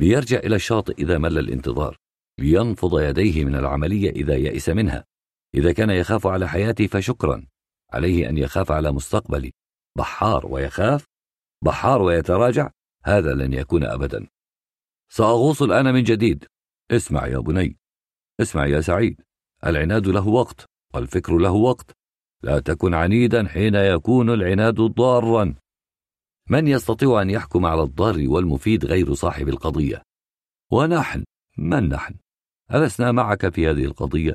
B: ليرجع إلى الشاطئ إذا مل الانتظار لينفض يديه من العملية إذا يئس منها إذا كان يخاف على حياتي فشكرا عليه أن يخاف على مستقبلي بحار ويخاف بحار ويتراجع هذا لن يكون أبدا سأغوص الآن من جديد اسمع يا بني اسمع يا سعيد العناد له وقت والفكر له وقت لا تكن عنيدا حين يكون العناد ضارا من يستطيع أن يحكم على الضار والمفيد غير صاحب القضية؟ ونحن من نحن؟ ألسنا معك في هذه القضية؟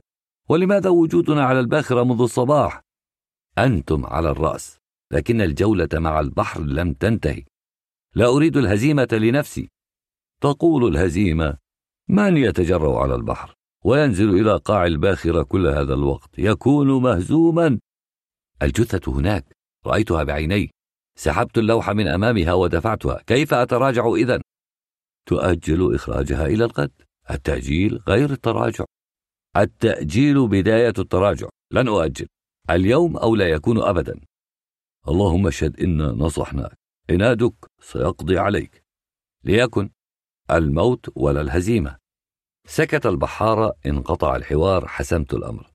B: ولماذا وجودنا على الباخرة منذ الصباح؟ أنتم على الرأس، لكن الجولة مع البحر لم تنتهي. لا أريد الهزيمة لنفسي. تقول الهزيمة: من يتجرأ على البحر وينزل إلى قاع الباخرة كل هذا الوقت؟ يكون مهزوما. الجثة هناك، رأيتها بعيني، سحبت اللوحة من أمامها ودفعتها كيف أتراجع إذا؟ تؤجل إخراجها إلى الغد التأجيل غير التراجع التأجيل بداية التراجع لن أؤجل اليوم أو لا يكون أبدا اللهم اشهد إنا نصحناك عنادك سيقضي عليك ليكن الموت ولا الهزيمة سكت البحارة انقطع الحوار حسمت الأمر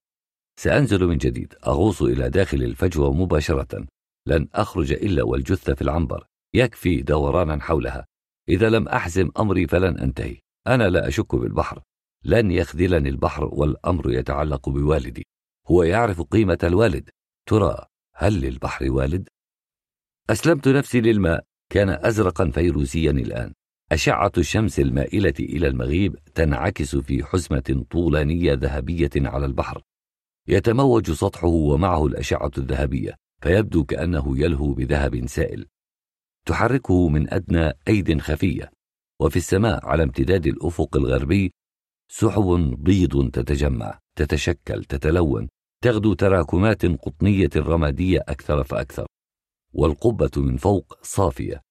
B: سأنزل من جديد أغوص إلى داخل الفجوة مباشرة لن أخرج إلا والجثة في العنبر يكفي دورانا حولها إذا لم أحزم أمري فلن أنتهي أنا لا أشك بالبحر لن يخذلني البحر والأمر يتعلق بوالدي هو يعرف قيمة الوالد ترى هل للبحر والد؟ أسلمت نفسي للماء كان أزرقا فيروزيا الآن أشعة الشمس المائلة إلى المغيب تنعكس في حزمة طولانية ذهبية على البحر يتموج سطحه ومعه الأشعة الذهبية فيبدو كأنه يلهو بذهب سائل تحركه من أدنى أيد خفية وفي السماء على امتداد الأفق الغربي سحب بيض تتجمع تتشكل تتلون تغدو تراكمات قطنية رمادية أكثر فأكثر والقبة من فوق صافية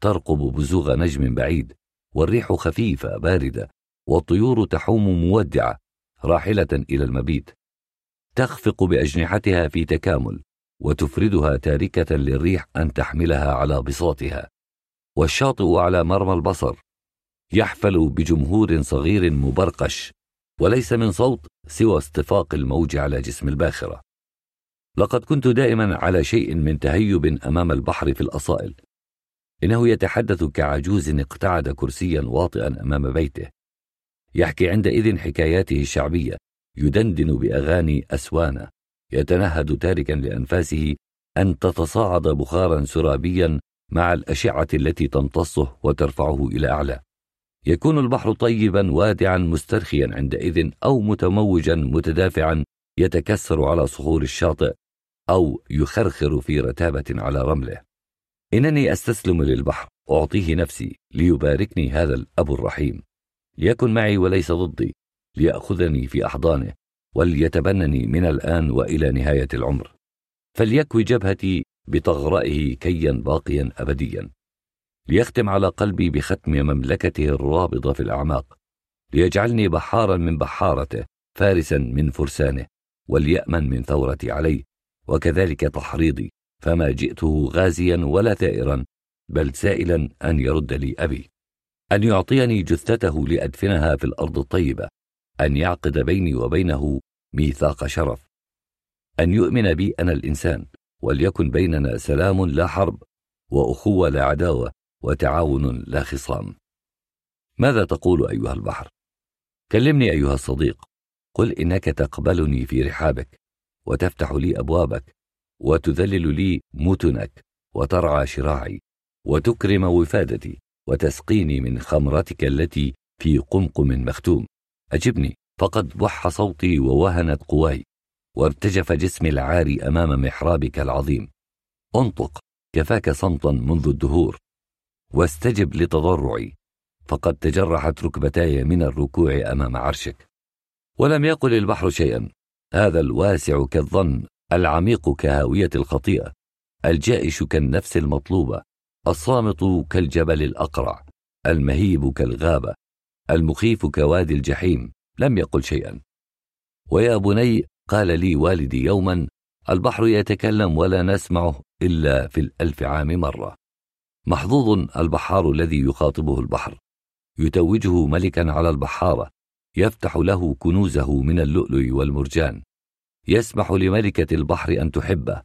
B: ترقب بزوغ نجم بعيد والريح خفيفة باردة والطيور تحوم مودعة راحلة إلى المبيت تخفق بأجنحتها في تكامل وتفردها تاركة للريح أن تحملها على بساطها والشاطئ على مرمى البصر يحفل بجمهور صغير مبرقش وليس من صوت سوى استفاق الموج على جسم الباخرة لقد كنت دائما على شيء من تهيب أمام البحر في الأصائل إنه يتحدث كعجوز اقتعد كرسيا واطئا أمام بيته يحكي عندئذ حكاياته الشعبية يدندن بأغاني أسوانا يتنهد تاركا لأنفاسه أن تتصاعد بخارا سرابيا مع الأشعة التي تمتصه وترفعه إلى أعلى يكون البحر طيبا وادعا مسترخيا عندئذ أو متموجا متدافعا يتكسر على صخور الشاطئ أو يخرخر في رتابة على رمله إنني أستسلم للبحر أعطيه نفسي ليباركني هذا الأب الرحيم ليكن معي وليس ضدي ليأخذني في أحضانه وليتبنني من الآن وإلى نهاية العمر فليكوي جبهتي بطغرائه كيا باقيا أبديا ليختم على قلبي بختم مملكته الرابضة في الأعماق ليجعلني بحارا من بحارته فارسا من فرسانه وليأمن من ثورتي عليه وكذلك تحريضي فما جئته غازيا ولا ثائرا بل سائلا أن يرد لي أبي أن يعطيني جثته لأدفنها في الأرض الطيبة ان يعقد بيني وبينه ميثاق شرف ان يؤمن بي انا الانسان وليكن بيننا سلام لا حرب واخوه لا عداوه وتعاون لا خصام ماذا تقول ايها البحر كلمني ايها الصديق قل انك تقبلني في رحابك وتفتح لي ابوابك وتذلل لي متنك وترعى شراعي وتكرم وفادتي وتسقيني من خمرتك التي في قمقم مختوم أجبني فقد بح صوتي ووهنت قواي وارتجف جسمي العاري أمام محرابك العظيم انطق كفاك صمتا منذ الدهور واستجب لتضرعي فقد تجرحت ركبتاي من الركوع أمام عرشك ولم يقل البحر شيئا هذا الواسع كالظن العميق كهاوية الخطيئة الجائش كالنفس المطلوبة الصامت كالجبل الأقرع المهيب كالغابة المخيف كوادي الجحيم لم يقل شيئا ويا بني قال لي والدي يوما البحر يتكلم ولا نسمعه الا في الالف عام مره محظوظ البحار الذي يخاطبه البحر يتوجه ملكا على البحاره يفتح له كنوزه من اللؤلؤ والمرجان يسمح لملكه البحر ان تحبه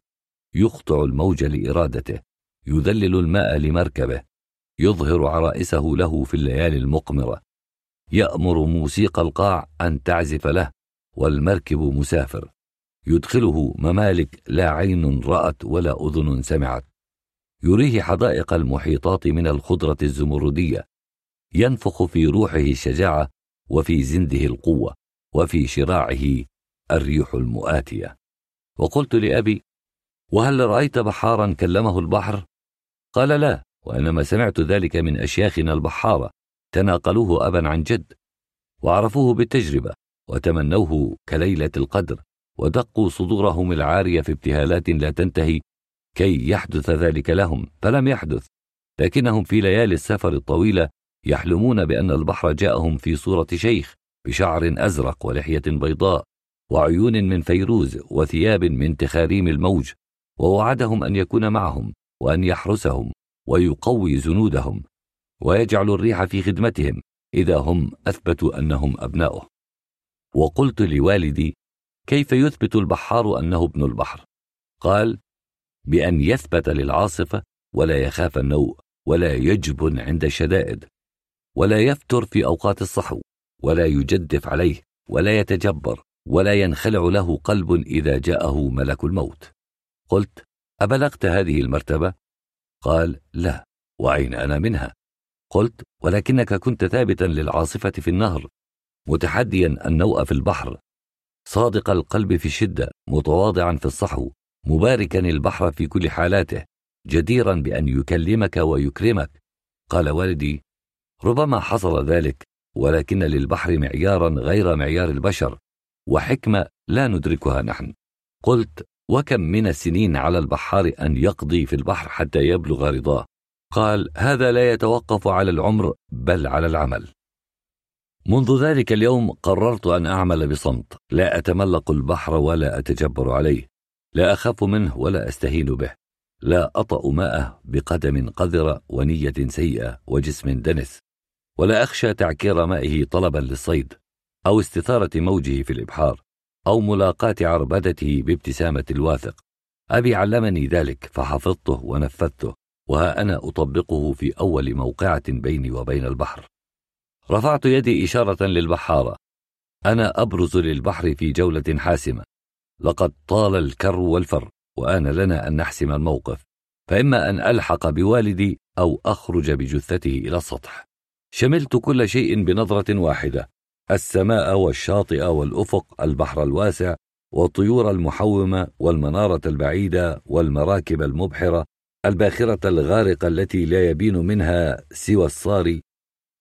B: يقطع الموج لارادته يذلل الماء لمركبه يظهر عرائسه له في الليالي المقمره يأمر موسيقى القاع أن تعزف له والمركب مسافر يدخله ممالك لا عين رأت ولا أذن سمعت يريه حدائق المحيطات من الخضرة الزمردية ينفخ في روحه الشجاعة وفي زنده القوة وفي شراعه الريح المؤاتية وقلت لأبي وهل رأيت بحارا كلمه البحر؟ قال لا وإنما سمعت ذلك من أشياخنا البحارة تناقلوه أبا عن جد وعرفوه بالتجربة وتمنوه كليلة القدر ودقوا صدورهم العارية في ابتهالات لا تنتهي كي يحدث ذلك لهم فلم يحدث لكنهم في ليالي السفر الطويلة يحلمون بأن البحر جاءهم في صورة شيخ بشعر أزرق ولحية بيضاء وعيون من فيروز وثياب من تخاريم الموج ووعدهم أن يكون معهم وأن يحرسهم ويقوي زنودهم ويجعل الريح في خدمتهم إذا هم أثبتوا أنهم أبناؤه وقلت لوالدي كيف يثبت البحار أنه ابن البحر قال بأن يثبت للعاصفة ولا يخاف النوء ولا يجبن عند الشدائد ولا يفتر في أوقات الصحو ولا يجدف عليه ولا يتجبر ولا ينخلع له قلب إذا جاءه ملك الموت قلت أبلغت هذه المرتبة؟ قال لا وأين أنا منها؟ قلت ولكنك كنت ثابتا للعاصفة في النهر متحديا النوء في البحر صادق القلب في الشدة متواضعا في الصحو مباركا البحر في كل حالاته جديرا بأن يكلمك ويكرمك قال والدي ربما حصل ذلك ولكن للبحر معيارا غير معيار البشر وحكمة لا ندركها نحن قلت وكم من السنين على البحار أن يقضي في البحر حتى يبلغ رضاه قال هذا لا يتوقف على العمر بل على العمل منذ ذلك اليوم قررت ان اعمل بصمت لا اتملق البحر ولا اتجبر عليه لا اخاف منه ولا استهين به لا اطا ماءه بقدم قذره ونيه سيئه وجسم دنس ولا اخشى تعكير مائه طلبا للصيد او استثاره موجه في الابحار او ملاقاه عربدته بابتسامه الواثق ابي علمني ذلك فحفظته ونفذته وها أنا أطبقه في أول موقعة بيني وبين البحر. رفعت يدي إشارة للبحارة. أنا أبرز للبحر في جولة حاسمة. لقد طال الكر والفر، وآن لنا أن نحسم الموقف، فإما أن ألحق بوالدي أو أخرج بجثته إلى السطح. شملت كل شيء بنظرة واحدة، السماء والشاطئ والأفق، البحر الواسع، والطيور المحومة والمنارة البعيدة والمراكب المبحرة الباخرة الغارقة التي لا يبين منها سوى الصاري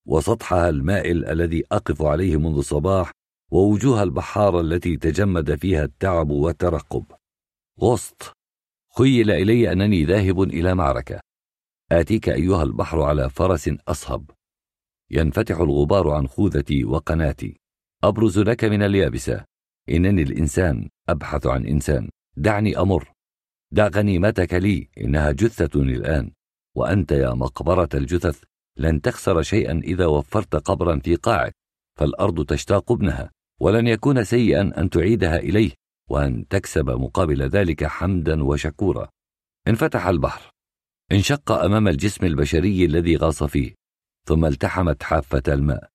B: وسطحها المائل الذي أقف عليه منذ الصباح ووجوه البحارة التي تجمد فيها التعب والترقب غصت خيل إلي أنني ذاهب إلى معركة آتيك أيها البحر على فرس أصهب ينفتح الغبار عن خوذتي وقناتي أبرز لك من اليابسة إنني الإنسان أبحث عن إنسان دعني أمر دع غنيمتك لي إنها جثة الآن وأنت يا مقبرة الجثث لن تخسر شيئا إذا وفرت قبرا في قاعك فالأرض تشتاق ابنها ولن يكون سيئا أن تعيدها إليه وأن تكسب مقابل ذلك حمدا وشكورا انفتح البحر انشق أمام الجسم البشري الذي غاص فيه ثم التحمت حافة الماء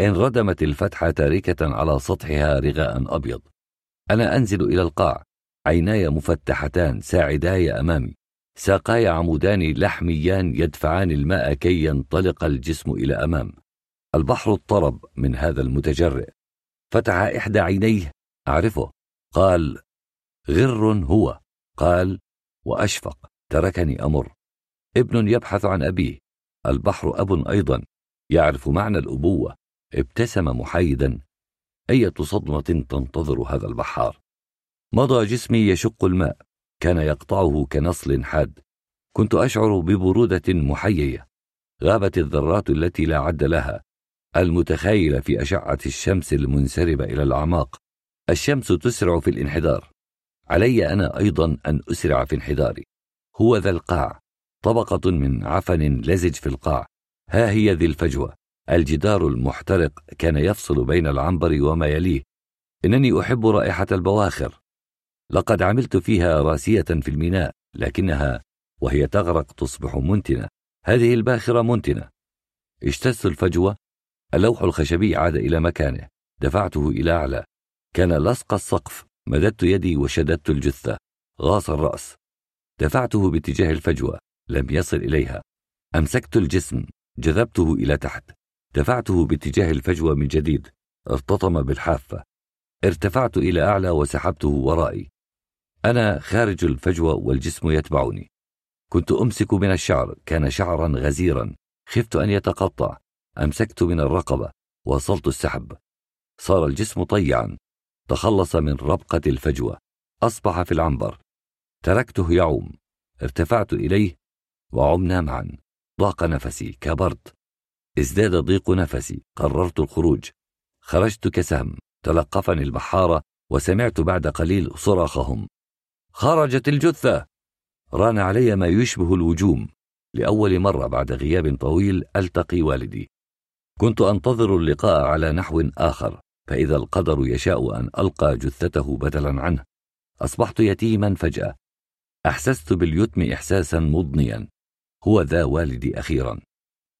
B: انردمت الفتحة تاركة على سطحها رغاء أبيض أنا أنزل إلى القاع عيناي مفتحتان ساعداي امامي ساقاي عمودان لحميان يدفعان الماء كي ينطلق الجسم الى امام البحر اضطرب من هذا المتجرئ فتح احدى عينيه اعرفه قال غر هو قال واشفق تركني امر ابن يبحث عن ابيه البحر اب ايضا يعرف معنى الابوه ابتسم محايدا ايه صدمه تنتظر هذا البحار مضى جسمي يشق الماء كان يقطعه كنصل حاد كنت أشعر ببرودة محيية غابت الذرات التي لا عد لها المتخيلة في أشعة الشمس المنسربة إلى الأعماق الشمس تسرع في الانحدار علي أنا أيضا أن أسرع في انحداري هو ذا القاع طبقة من عفن لزج في القاع ها هي ذي الفجوة الجدار المحترق كان يفصل بين العنبر وما يليه إنني أحب رائحة البواخر لقد عملت فيها راسية في الميناء لكنها وهي تغرق تصبح منتنة هذه الباخرة منتنة اجتزت الفجوة اللوح الخشبي عاد إلى مكانه دفعته إلى أعلى كان لصق السقف مددت يدي وشددت الجثة غاص الرأس دفعته باتجاه الفجوة لم يصل إليها أمسكت الجسم جذبته إلى تحت دفعته باتجاه الفجوة من جديد ارتطم بالحافة ارتفعت إلى أعلى وسحبته ورائي أنا خارج الفجوة والجسم يتبعني. كنت أمسك من الشعر، كان شعرا غزيرا، خفت أن يتقطع، أمسكت من الرقبة، واصلت السحب. صار الجسم طيعا، تخلص من ربقة الفجوة، أصبح في العنبر. تركته يعوم، ارتفعت إليه، وعمنا معا. ضاق نفسي، كبرت. ازداد ضيق نفسي، قررت الخروج. خرجت كسهم، تلقفني البحارة، وسمعت بعد قليل صراخهم خرجت الجثة ران علي ما يشبه الوجوم لأول مرة بعد غياب طويل ألتقي والدي كنت أنتظر اللقاء على نحو آخر فإذا القدر يشاء أن ألقى جثته بدلا عنه أصبحت يتيما فجأة أحسست باليتم إحساسا مضنيا هو ذا والدي أخيرا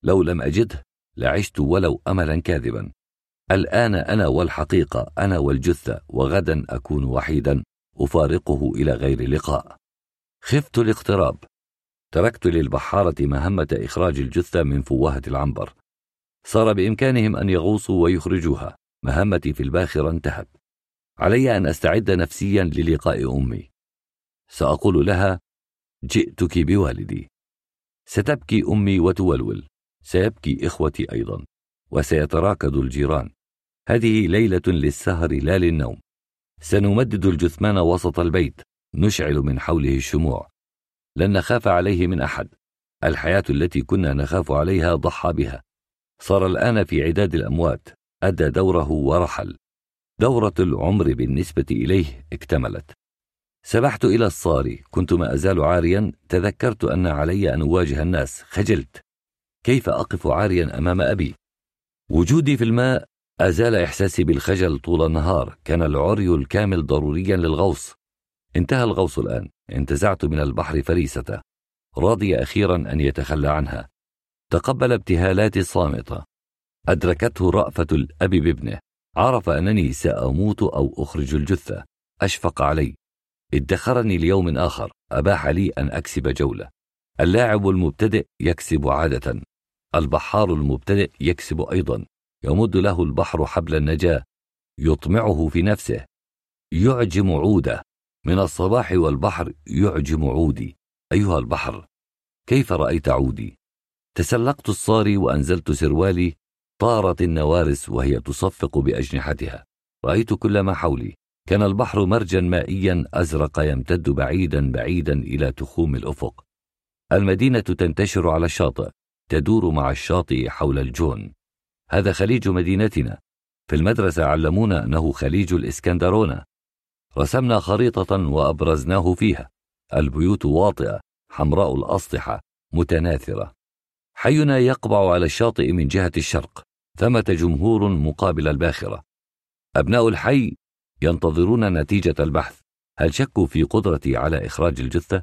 B: لو لم أجده لعشت ولو أملا كاذبا الآن أنا والحقيقة أنا والجثة وغدا أكون وحيدا أفارقه إلى غير لقاء خفت الاقتراب تركت للبحارة مهمة إخراج الجثة من فوهة العنبر صار بإمكانهم أن يغوصوا ويخرجوها مهمتي في الباخرة انتهت علي أن أستعد نفسيا للقاء أمي سأقول لها جئتك بوالدي ستبكي أمي وتولول سيبكي إخوتي أيضا وسيتراكض الجيران هذه ليلة للسهر لا للنوم سنمدد الجثمان وسط البيت نشعل من حوله الشموع لن نخاف عليه من احد الحياه التي كنا نخاف عليها ضحى بها صار الان في عداد الاموات ادى دوره ورحل دوره العمر بالنسبه اليه اكتملت سبحت الى الصاري كنت ما ازال عاريا تذكرت ان علي ان اواجه الناس خجلت كيف اقف عاريا امام ابي وجودي في الماء أزال إحساسي بالخجل طول النهار كان العري الكامل ضروريا للغوص انتهى الغوص الآن انتزعت من البحر فريسة راضي أخيرا أن يتخلى عنها تقبل ابتهالاتي الصامتة أدركته رأفة الأب بابنه عرف أنني سأموت أو أخرج الجثة أشفق علي ادخرني ليوم آخر أباح لي أن أكسب جولة اللاعب المبتدئ يكسب عادة البحار المبتدئ يكسب أيضا يمد له البحر حبل النجاة يطمعه في نفسه يعجم عوده من الصباح والبحر يعجم عودي أيها البحر كيف رأيت عودي تسلقت الصاري وأنزلت سروالي طارت النوارس وهي تصفق بأجنحتها رأيت كل ما حولي كان البحر مرجا مائيا أزرق يمتد بعيدا بعيدا إلى تخوم الأفق المدينة تنتشر على الشاطئ تدور مع الشاطئ حول الجون هذا خليج مدينتنا في المدرسة علمونا أنه خليج الإسكندرونة رسمنا خريطة وأبرزناه فيها البيوت واطئة حمراء الأسطحة متناثرة حينا يقبع على الشاطئ من جهة الشرق ثمة جمهور مقابل الباخرة أبناء الحي ينتظرون نتيجة البحث هل شكوا في قدرتي على إخراج الجثة؟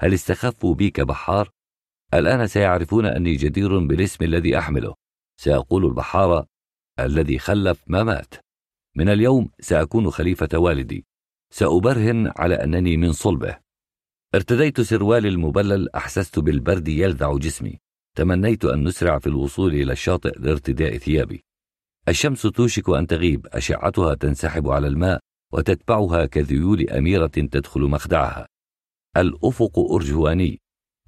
B: هل استخفوا بي كبحار؟ الآن سيعرفون أني جدير بالاسم الذي أحمله سيقول البحارة الذي خلف ما مات من اليوم سأكون خليفة والدي سأبرهن على أنني من صلبه ارتديت سروالي المبلل أحسست بالبرد يلذع جسمي تمنيت أن نسرع في الوصول إلى الشاطئ لارتداء ثيابي الشمس توشك أن تغيب أشعتها تنسحب على الماء وتتبعها كذيول أميرة تدخل مخدعها الأفق أرجواني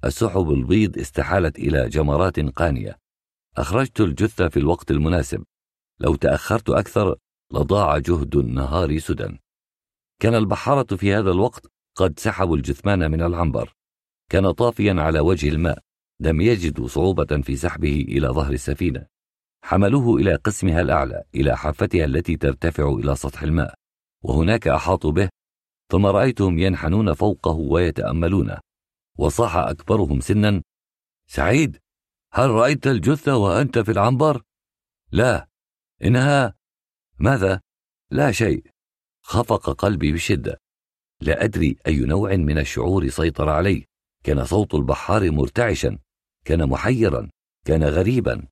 B: السحب البيض استحالت إلى جمرات قانية أخرجت الجثة في الوقت المناسب لو تأخرت أكثر لضاع جهد النهار سدى كان البحارة في هذا الوقت قد سحبوا الجثمان من العنبر كان طافيا على وجه الماء لم يجدوا صعوبة في سحبه إلى ظهر السفينة حملوه إلى قسمها الأعلى إلى حافتها التي ترتفع إلى سطح الماء وهناك أحاطوا به ثم رأيتهم ينحنون فوقه ويتأملونه وصاح أكبرهم سنا سعيد هل رأيت الجثة وأنت في العنبر؟ لا إنها ماذا؟ لا شيء خفق قلبي بشدة لا أدري أي نوع من الشعور سيطر علي كان صوت البحار مرتعشا كان محيرا كان غريبا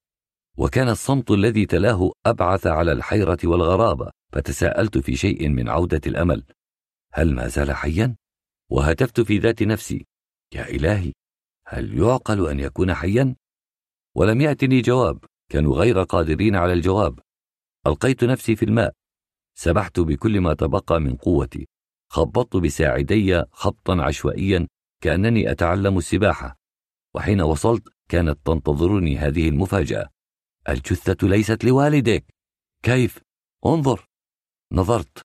B: وكان الصمت الذي تلاه أبعث على الحيرة والغرابة فتساءلت في شيء من عودة الأمل هل ما زال حيا؟ وهتفت في ذات نفسي يا إلهي هل يعقل أن يكون حيا؟ ولم يأتني جواب كانوا غير قادرين على الجواب ألقيت نفسي في الماء سبحت بكل ما تبقى من قوتي خبطت بساعدي خبطا عشوائيا كأنني أتعلم السباحة وحين وصلت كانت تنتظرني هذه المفاجأة الجثة ليست لوالدك كيف انظر نظرت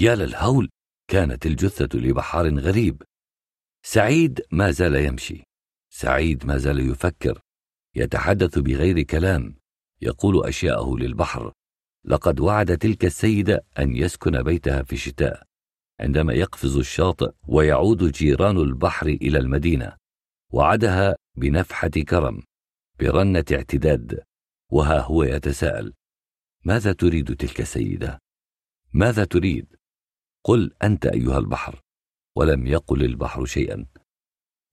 B: يا للهول كانت الجثة لبحار غريب سعيد ما زال يمشي سعيد ما زال يفكر يتحدث بغير كلام يقول أشياءه للبحر لقد وعد تلك السيدة أن يسكن بيتها في الشتاء عندما يقفز الشاطئ ويعود جيران البحر إلى المدينة وعدها بنفحة كرم برنة اعتداد وها هو يتساءل ماذا تريد تلك السيدة؟ ماذا تريد؟ قل أنت أيها البحر ولم يقل البحر شيئا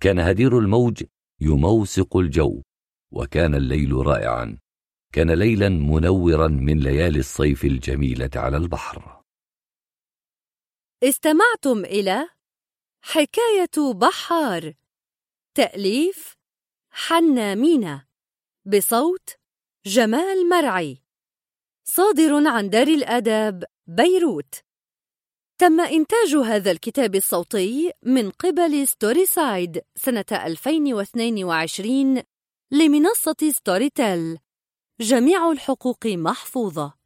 B: كان هدير الموج يموسق الجو وكان الليل رائعا كان ليلا منورا من ليالي الصيف الجميله على البحر
D: استمعتم الى حكايه بحار تاليف حنا مينا بصوت جمال مرعي صادر عن دار الاداب بيروت تم إنتاج هذا الكتاب الصوتي من قبل ستوري سايد سنة 2022 لمنصة ستوري تيل جميع الحقوق محفوظة